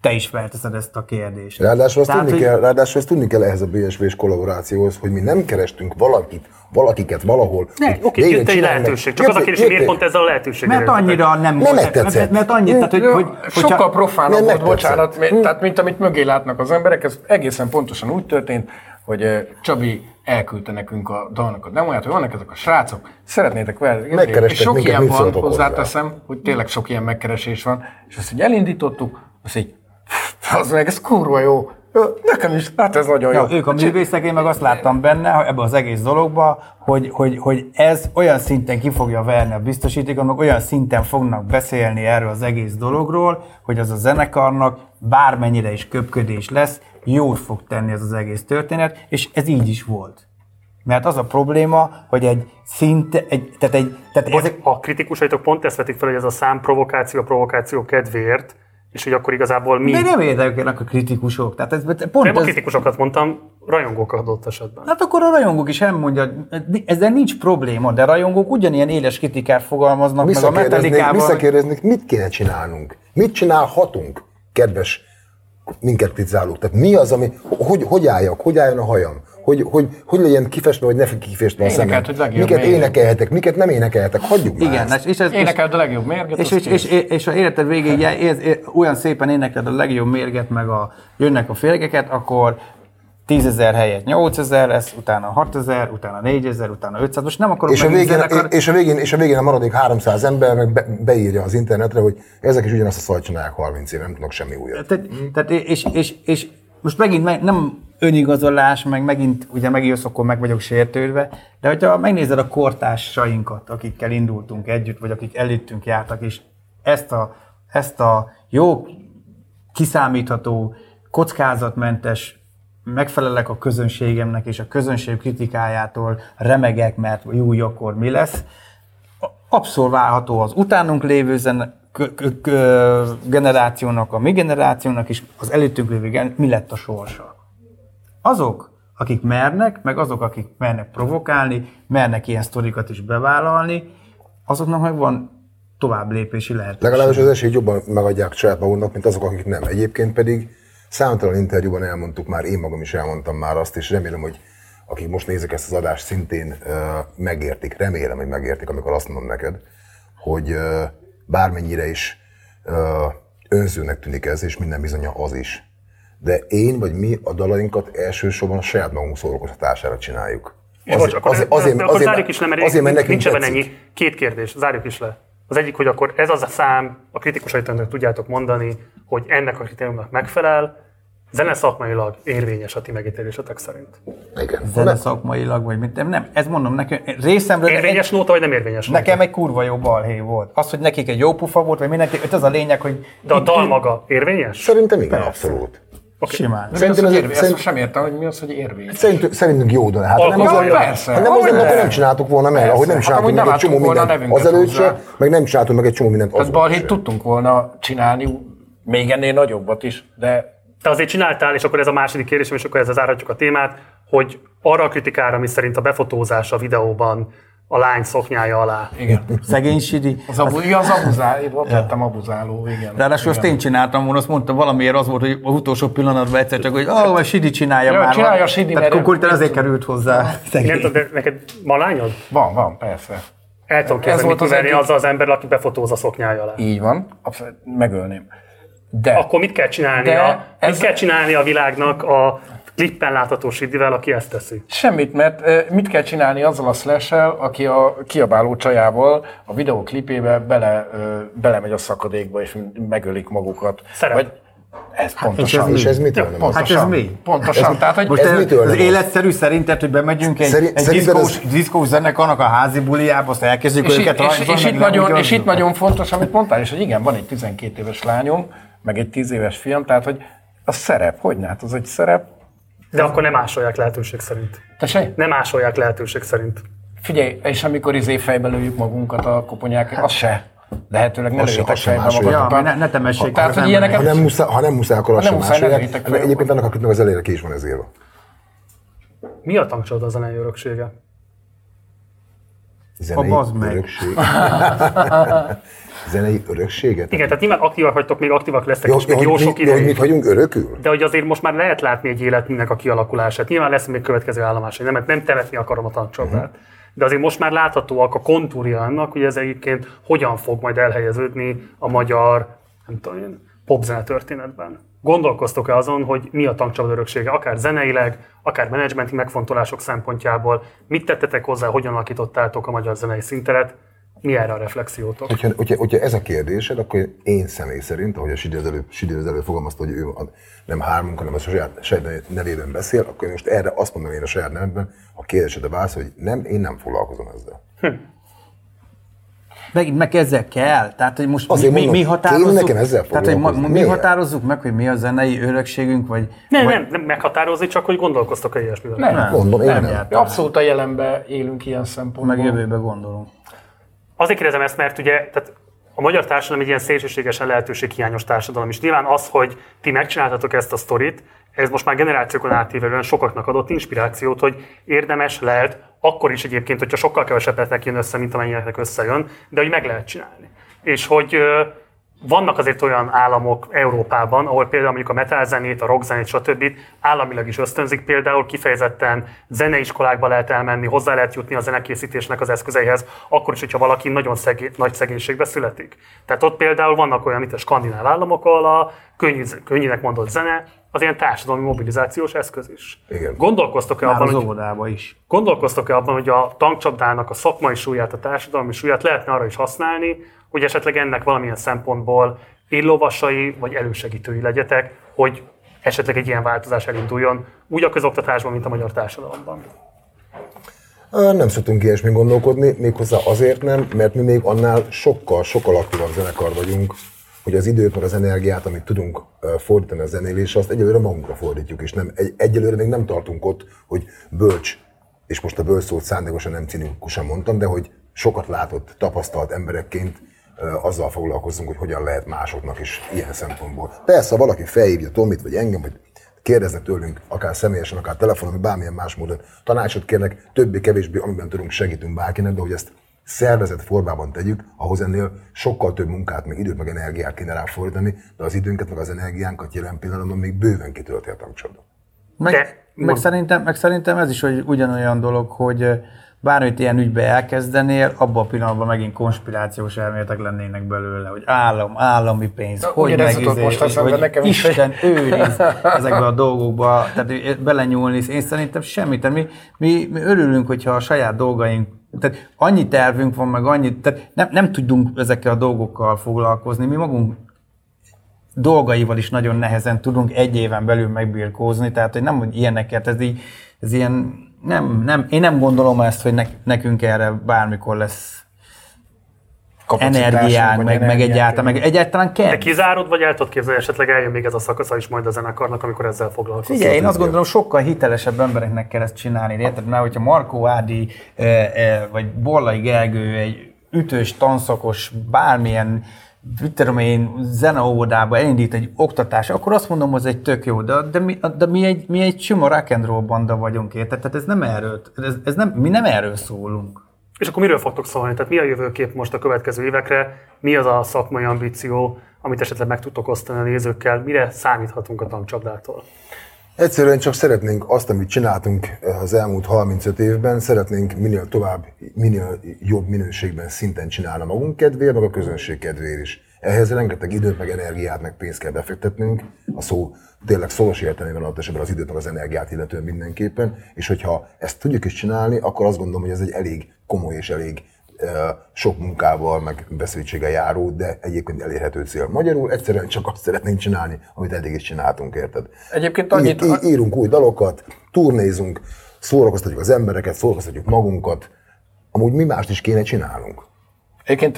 te is felteszed ezt a kérdést. Ráadásul, azt Tehát, tudni hogy- kell, ráadásul ezt tudni kell ehhez a BSV-s kollaborációhoz, hogy mi nem kerestünk valakit, valakiket valahol. Ne, oké, jött egy lehetőség. Csak az a Jött- kérdés, hogy miért jött- pont ezzel a lehetőséggel Mert annyira nem, Nem volt- megtetszett. Mert, mert annyit, tehát, hogy, hogy, sokkal profánabb Nem, volt, bocsánat, mi- tehát mint amit mögé látnak az emberek, ez egészen pontosan úgy történt, hogy Csabi elküldte nekünk a dalnak a demóját, hogy vannak ezek a srácok, szeretnétek vele, és sok minket, ilyen van, hozzáteszem, hogy tényleg sok ilyen megkeresés van, és ezt így elindítottuk, azt így, az meg, ez kurva jó, nekem is, hát ez nagyon jó. Ja, ők a művészek, én meg azt láttam benne, ebben az egész dologban, hogy, hogy, hogy ez olyan szinten ki fogja verni a biztosítékot, olyan szinten fognak beszélni erről az egész dologról, hogy az a zenekarnak bármennyire is köpködés lesz, jót fog tenni ez az egész történet, és ez így is volt. Mert az a probléma, hogy egy szint, egy, tehát egy, tehát Ezek ezek, a kritikusaitok pont ezt vetik fel, hogy ez a szám provokáció, a provokáció kedvéért, és hogy akkor igazából mi... de nem érdekelnek a kritikusok. Tehát ez, Nem pont a ez, kritikusokat mondtam, rajongók adott esetben. Hát akkor a rajongók is elmondja, ezzel nincs probléma, de a rajongók ugyanilyen éles kritikát fogalmaznak, meg a metallikával. visszakérdeznék, mit kéne csinálnunk? Mit csinálhatunk, kedves minket kritizálók? Tehát mi az, ami, hogy, hogy álljak, hogy álljon a hajam? Hogy, hogy, hogy legyen kifestve, vagy ne kifestve a szemem? Miket méreg. énekelhetek, miket nem énekelhetek? Hagyjuk már Igen, ezt. és, ez, Énekeld a legjobb mérget, és, és, és, és, és, a életed végéig ez, olyan szépen énekled a legjobb mérget, meg a, jönnek a férgeket, akkor 10 ezer helyett 8 ezer lesz, utána 6 ezer, utána 4 ezer, utána 500. Most nem akarok És a, végén, zenekar- és, a végén, és a végén a maradék 300 ember meg be, beírja az internetre, hogy ezek is ugyanazt a szajt csinálják 30 éve, nem tudnak semmi újat. Tehát, tehát és, és, és most megint meg, nem önigazolás, meg megint ugye megjössz, akkor meg vagyok sértődve, de hogyha megnézed a kortársainkat, akikkel indultunk együtt, vagy akik előttünk jártak, és ezt a, ezt a jó, kiszámítható, kockázatmentes megfelelek a közönségemnek, és a közönség kritikájától remegek, mert jó, akkor mi lesz, abszolválható az utánunk lévő zen, kö, kö, kö, generációnak, a mi generációnak is, az előttünk lévő mi lett a sorsa. Azok, akik mernek, meg azok, akik mernek provokálni, mernek ilyen sztorikat is bevállalni, azoknak meg van tovább lépési lehetőség. Legalábbis az esélyt jobban megadják saját maguknak, mint azok, akik nem. Egyébként pedig számtalan interjúban elmondtuk már, én magam is elmondtam már azt, és remélem, hogy akik most nézik ezt az adást, szintén uh, megértik, remélem, hogy megértik, amikor azt mondom neked, hogy uh, bármennyire is uh, önzőnek tűnik ez, és minden bizonyja az is. De én vagy mi a dalainkat elsősorban a saját magunk szórakoztatására csináljuk. És bocs, akkor, azért, azért, de, akkor azért, zárjuk is le, mert, azért, mert nekünk nincs ebben tetszik. ennyi. Két kérdés, zárjuk is le. Az egyik, hogy akkor ez az a szám, a kritikusaitoknak tudjátok mondani, hogy ennek a kritériumnak megfelel, zene szakmailag érvényes a ti megítélésetek szerint. Igen. Zene szakmailag, vagy mit, nem, ez mondom nekem, részemről... Érvényes nóta, vagy nem érvényes nóta? Nekem egy kurva jó balhé volt. Az, hogy nekik egy jó pufa volt, vagy mindenki, ez a lényeg, hogy... De a dal maga érvényes? Szerintem igen, abszolút. Okay. Simán. Szerintem ez- érvényes? szerint- sem értem, hogy mi az, hogy érvényes. Szerintünk, szerintünk jó dal. Hát ha nem az lenne, persze. ha nem az lenne, akkor Persze. nem csináltuk volna meg. Ahogy nem Persze. csináltunk Hát meg egy csomó mindent azelőtt se, meg nem csináltunk meg egy csomó mindent Tehát azóta balhét tudtunk volna csinálni, még ennél nagyobbat is, de Te azért csináltál, és akkor ez a második kérdésem, és akkor ezzel zárhatjuk a témát, hogy arra a kritikára, ami szerint a befotózás a videóban a lány szoknyája alá. Igen. Szegény Sidi. Az, abu, ja, az abuzáló, ott lettem abuzáló, igen. Ráadásul azt én csináltam volna, azt mondta, valamiért az volt, hogy az utolsó pillanatban egyszer csak, hogy ah, oh, Sidi csinálja Jó, már. csinálja a Sidi, Tehát mert- konkrétan azért került hozzá. Nem Szegény. tudom, de neked van lányod? Van, van, persze. El tudom Ez képzelni, volt mit az egyik- azzal az ember, aki befotóz a szoknyája alá. Így van, abszolút megölném. De Akkor mit kell csinálni? De a, ez- Mit kell csinálni a világnak a klippen látható Sidivel, aki ezt teszi? Semmit, mert mit kell csinálni azzal a slash aki a kiabáló csajával a videóklipébe bele, belemegy a szakadékba, és megölik magukat. Szerep. Vagy ez pontosan. És ez mitől Ja, nem? pontosan. Hát ez mi? Pontosan. Tehát, hogy Most Ez ez, mitől az az? életszerű szerinted, hogy bemegyünk egy, Szerint- egy diszkós, ez- diszkós zenekarnak a házi buliába, azt elkezdjük és, őket és, és, és, itt nagyon, és itt nagyon fontos, amit mondtál, és hogy igen, van egy 12 éves lányom, meg egy 10 éves fiam, tehát hogy a szerep, hogy hát az egy szerep. De akkor nem ásolják lehetőség szerint. Tessék? Nem ásolják lehetőség szerint. Figyelj, és amikor izé fejbe lőjük magunkat a koponyák, az se. Lehetőleg ne Az lőjétek az se fejbe magatokat. Ja, ne- ne temessék Tehát, az hogy ilyeneket... Ha nem muszáj, ha nem muszáj akkor azt Nem sem muszáj, ne másolják. Egyébként annak a klipnek az elére ki is van ez írva. Mi a tankcsoda a zenei öröksége? Zenei bazd meg. örökség. Zenei örökséget? Igen, tehát nyilván aktívak vagytok, még aktívak lesztek, Jó, és még jó, sok mi, jó, hogy mit ideig. hagyunk örökül? De hogy azért most már lehet látni egy életműnek a kialakulását. Nyilván lesz még következő állomás, nem, mert nem temetni akarom a tankcsapdát. Mhm. De azért most már láthatóak a kontúrja annak, hogy ez egyébként hogyan fog majd elhelyeződni a magyar, nem tudom én, popzene történetben. Gondolkoztok-e azon, hogy mi a tankcsapda öröksége, akár zeneileg, akár menedzsmenti megfontolások szempontjából? Mit tettetek hozzá, hogyan alakítottátok a magyar zenei szinteret? Mi erre a reflexiótok? Hogyha, hogyha, hogyha, ez a kérdésed, akkor én személy szerint, ahogy a Sidi az előbb, Sidi az előbb fogalmazta, hogy ő a, nem hármunk, hanem a saját, saját nevében beszél, akkor én most erre azt mondom én a saját nevemben, a kérdésed a válasz, hogy nem, én nem foglalkozom ezzel. Megint meg ezzel kell. Tehát, hogy most Azért mi, mondom, mi határozzuk, nekem ezzel tehát, hogy ma, mi Miért? határozzuk meg, hogy mi a zenei örökségünk, vagy... Nem, vagy nem, nem meghatározni, csak hogy gondolkoztok-e ilyesmivel. Nem, Mondom, én nem. nem. nem. Abszolút a jelenben élünk ilyen szempontból. meg jövőbe gondolunk. Azért kérdezem ezt, mert ugye tehát a magyar társadalom egy ilyen szélsőségesen lehetőséghiányos társadalom, és nyilván az, hogy ti megcsináltatok ezt a sztorit, ez most már generációkon átívelően sokaknak adott inspirációt, hogy érdemes lehet, akkor is egyébként, hogyha sokkal kevesebbet jön össze, mint amennyinek összejön, de hogy meg lehet csinálni. És hogy vannak azért olyan államok Európában, ahol például mondjuk a metal zenét, a rock zenét, stb. államilag is ösztönzik, például kifejezetten zeneiskolákba lehet elmenni, hozzá lehet jutni a zenekészítésnek az eszközeihez, akkor is, hogyha valaki nagyon szegé- nagy szegénységbe születik. Tehát ott például vannak olyan, mint a skandináv államok, ahol a könnyű, könnyűnek mondott zene az ilyen társadalmi mobilizációs eszköz is. Igen. Gondolkoztok-e Már abban, az hogy óvodába is. Gondolkoztok-e abban, hogy a tankcsapdának a szakmai súlyát, a társadalmi súlyát lehetne arra is használni, hogy esetleg ennek valamilyen szempontból éllovasai vagy elősegítői legyetek, hogy esetleg egy ilyen változás elinduljon úgy a közoktatásban, mint a magyar társadalomban? Nem szoktunk ilyesmi gondolkodni, méghozzá azért nem, mert mi még annál sokkal, sokkal aktívabb zenekar vagyunk, hogy az időt, meg az energiát, amit tudunk fordítani a zenélésre, azt egyelőre magunkra fordítjuk, és nem, egy, egyelőre még nem tartunk ott, hogy bölcs, és most a bölcs szót szándékosan nem cinikusan mondtam, de hogy sokat látott, tapasztalt emberekként azzal foglalkozunk, hogy hogyan lehet másoknak is ilyen szempontból. Persze, ha valaki felhívja Tomit, vagy engem, vagy kérdeznek tőlünk, akár személyesen, akár telefonon, vagy bármilyen más módon, tanácsot kérnek, többé-kevésbé, amiben tudunk, segítünk bárkinek, de hogy ezt szervezett formában tegyük, ahhoz ennél sokkal több munkát, meg időt, meg energiát kéne rá fordítani, de az időnket, meg az energiánkat jelen pillanatban még bőven kitölti a tankcsapda. Meg, De- meg, szerintem, meg szerintem ez is hogy ugyanolyan dolog, hogy bármit ilyen ügybe elkezdenél, abban a pillanatban megint konspirációs elméletek lennének belőle, hogy állam, állami pénz, Na, hogy ugyanez meg jutott izé, most hogy, eszembe hogy nekem is. Isten őriz ezekbe a dolgokba, tehát belenyúlni, én szerintem semmit, tehát mi, mi, mi örülünk, hogyha a saját dolgaink tehát annyi tervünk van, meg annyi, tehát nem, nem tudunk ezekkel a dolgokkal foglalkozni, mi magunk dolgaival is nagyon nehezen tudunk egy éven belül megbirkózni, tehát hogy nem, hogy ilyeneket, ez így, ez ilyen, nem, nem, én nem gondolom ezt, hogy nek, nekünk erre bármikor lesz Vagy meg, meg energiánk, egyáltalán, meg egyáltalán kell. De kizárod, vagy el tudod képzelni, esetleg eljön még ez a szakasza is majd a zenekarnak, amikor ezzel foglalkoztok? Figyelj, én azt gondolom, sokkal hitelesebb embereknek kell ezt csinálni, érted? Mert hogyha Markó Ádi eh, eh, vagy Borlai Gergő egy ütős, tanszakos, bármilyen mit tudom én, zeneóvodába elindít egy oktatás, akkor azt mondom, hogy ez egy tök jó, de, de, mi, de mi, egy, mi egy sima rock and roll banda vagyunk, érted? Tehát ez nem erről, ez, ez nem, mi nem erről szólunk. És akkor miről fogtok szólni? Tehát mi a jövőkép most a következő évekre? Mi az a szakmai ambíció, amit esetleg meg tudtok osztani a nézőkkel? Mire számíthatunk a tankcsapdától? Egyszerűen csak szeretnénk azt, amit csináltunk az elmúlt 35 évben, szeretnénk minél tovább, minél jobb minőségben szinten csinálni magunk kedvéért, meg a közönség kedvéért is. Ehhez rengeteg időt, meg energiát, meg pénzt kell befektetnünk. A szó tényleg szoros értelmében adott esetben az időt, meg az energiát illetően mindenképpen. És hogyha ezt tudjuk is csinálni, akkor azt gondolom, hogy ez egy elég komoly és elég sok munkával, meg beszéltséggel járó, de egyébként elérhető cél. Magyarul egyszerűen csak azt szeretnénk csinálni, amit eddig is csináltunk, érted? Egyébként annyit... Í- írunk új dalokat, turnézunk, szórakoztatjuk az embereket, szórakoztatjuk magunkat. Amúgy mi mást is kéne csinálnunk. Egyébként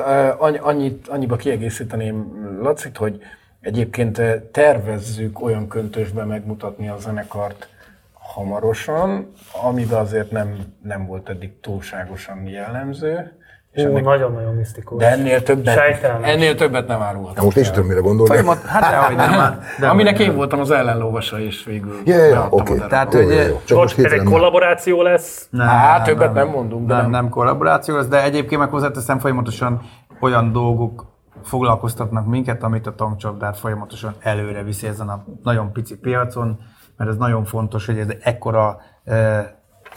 annyit, annyiba kiegészíteném Lacit, hogy egyébként tervezzük olyan köntösbe megmutatni a zenekart hamarosan, amiben azért nem, nem volt eddig túlságosan jellemző. És ennek... nagyon-nagyon misztikus. De ennél többet, Sejtelmes. ennél többet nem árulhatok. Most is tudom, mire gondolni. Folyamat, hát dehogy nem. Hát, de Aminek én voltam az ellenlóvasa, és végül Ja, ja, oda. Tehát, jó, hogy jó. Csak most Most ez egy kollaboráció lesz. Nem, Hát többet nem mondunk, de nem, nem. nem kollaboráció, az, de egyébként meg hozzáteszem folyamatosan olyan dolgok foglalkoztatnak minket, amit a tankcsapdát folyamatosan előre viszi ezen a nagyon pici piacon, mert ez nagyon fontos, hogy ez ekkora eh,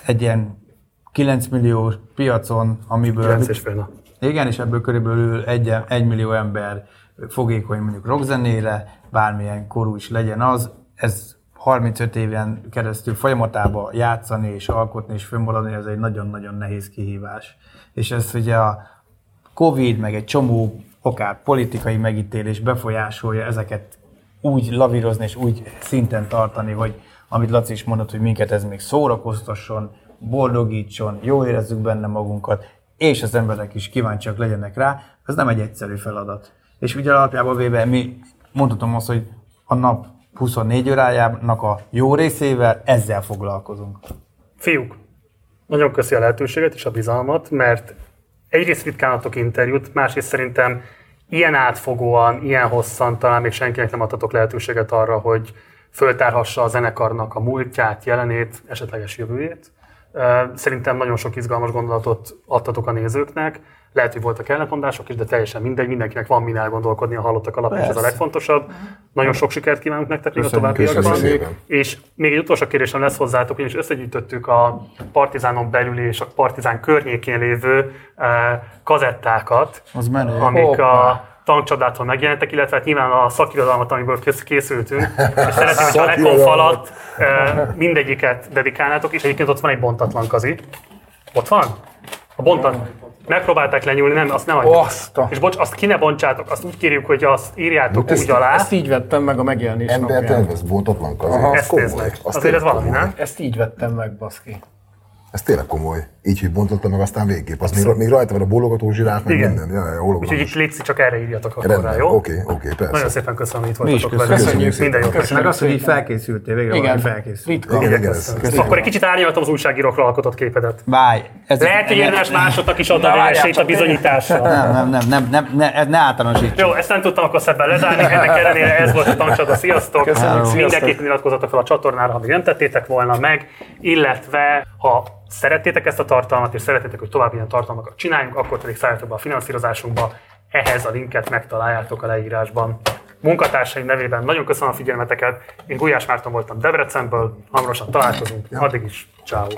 egy ilyen 9 millió piacon, amiből... 9 és fél. Igen, és ebből körülbelül egy, egy millió ember fogékony mondjuk rockzenére, bármilyen korú is legyen az, ez 35 éven keresztül folyamatában játszani és alkotni és fönnmaradni, ez egy nagyon-nagyon nehéz kihívás. És ez ugye a Covid, meg egy csomó akár politikai megítélés befolyásolja ezeket úgy lavírozni és úgy szinten tartani, hogy amit Laci is mondott, hogy minket ez még szórakoztasson, boldogítson, jól érezzük benne magunkat, és az emberek is kíváncsiak legyenek rá, ez nem egy egyszerű feladat. És ugye alapjában véve mi mondhatom azt, hogy a nap 24 órájának a jó részével ezzel foglalkozunk. Fiúk, nagyon köszi a lehetőséget és a bizalmat, mert egyrészt ritkán adtok interjút, másrészt szerintem ilyen átfogóan, ilyen hosszan talán még senkinek nem adhatok lehetőséget arra, hogy föltárhassa a zenekarnak a múltját, jelenét, esetleges jövőjét. Szerintem nagyon sok izgalmas gondolatot adtatok a nézőknek. Lehet, hogy voltak ellentmondások is, de teljesen mindegy, mindenkinek van min elgondolkodni a hallottak alapján, és ez a legfontosabb. Nagyon sok sikert kívánunk nektek még a továbbiakban. És még egy utolsó kérdésem lesz hozzátok, ugyanis összegyűjtöttük a Partizánon belül és a Partizán környékén lévő kazettákat, Az menő. amik a tankcsodától megjelenítek, illetve hát nyilván a szakirodalmat, amiből kész- készültünk. És szeretném, hogy a Szakirodalmat. Lekon falat eh, mindegyiket dedikálnátok, és egyébként ott van egy bontatlan kazi. Ott van? A bontat. Megpróbálták lenyúlni, nem, azt nem adjuk. És bocs, azt ki ne bontsátok, azt úgy kérjük, hogy azt írjátok úgy alá. Ezt így vettem meg a megjelenés Ember napján. tervez, bontatlan kazi. Aha. Ez Ezt komoly. Azért tényleg ez valami, nem? Ezt így vettem meg, baszki. Ez tényleg komoly. Így, hogy bontotta meg, aztán végképp. Az még, még rajta van a bólogató zsiráf, meg Igen. minden. Ja, ja, Úgyhogy itt Léci csak erre írjatok akkor rá, jó? oké, oké, persze. Nagyon szépen köszönöm, hogy itt voltatok köszönjük. velünk. Köszönjük Minden jót szépen. nektek. Meg az, hogy így felkészültél, végre Igen, valami felkészült. ritka. Igen, igen, Köszönöm. ez- Akkor egy kicsit árnyaltam az újságírókra alkotott képedet. Várj! Ez Lehet, hogy érdemes másoknak is adni a esélyt a bizonyításra. Nem, nem, nem, nem, nem, ne, ez ne általánosíts. Jó, ezt nem tudtam akkor szebben lezárni, ennek ellenére ez volt a tankcsata. Sziasztok! Köszönjük, Mindenképp iratkozzatok fel a csatornára, ha még nem tettétek volna meg, illetve ha szerettétek ezt a tartalmat, és szeretnétek, hogy további ilyen tartalmakat csináljunk, akkor pedig szálljatok be a finanszírozásunkba. Ehhez a linket megtaláljátok a leírásban. Munkatársaim nevében nagyon köszönöm a figyelmeteket. Én Gulyás Márton voltam Debrecenből, hamarosan találkozunk. Addig is, ciao.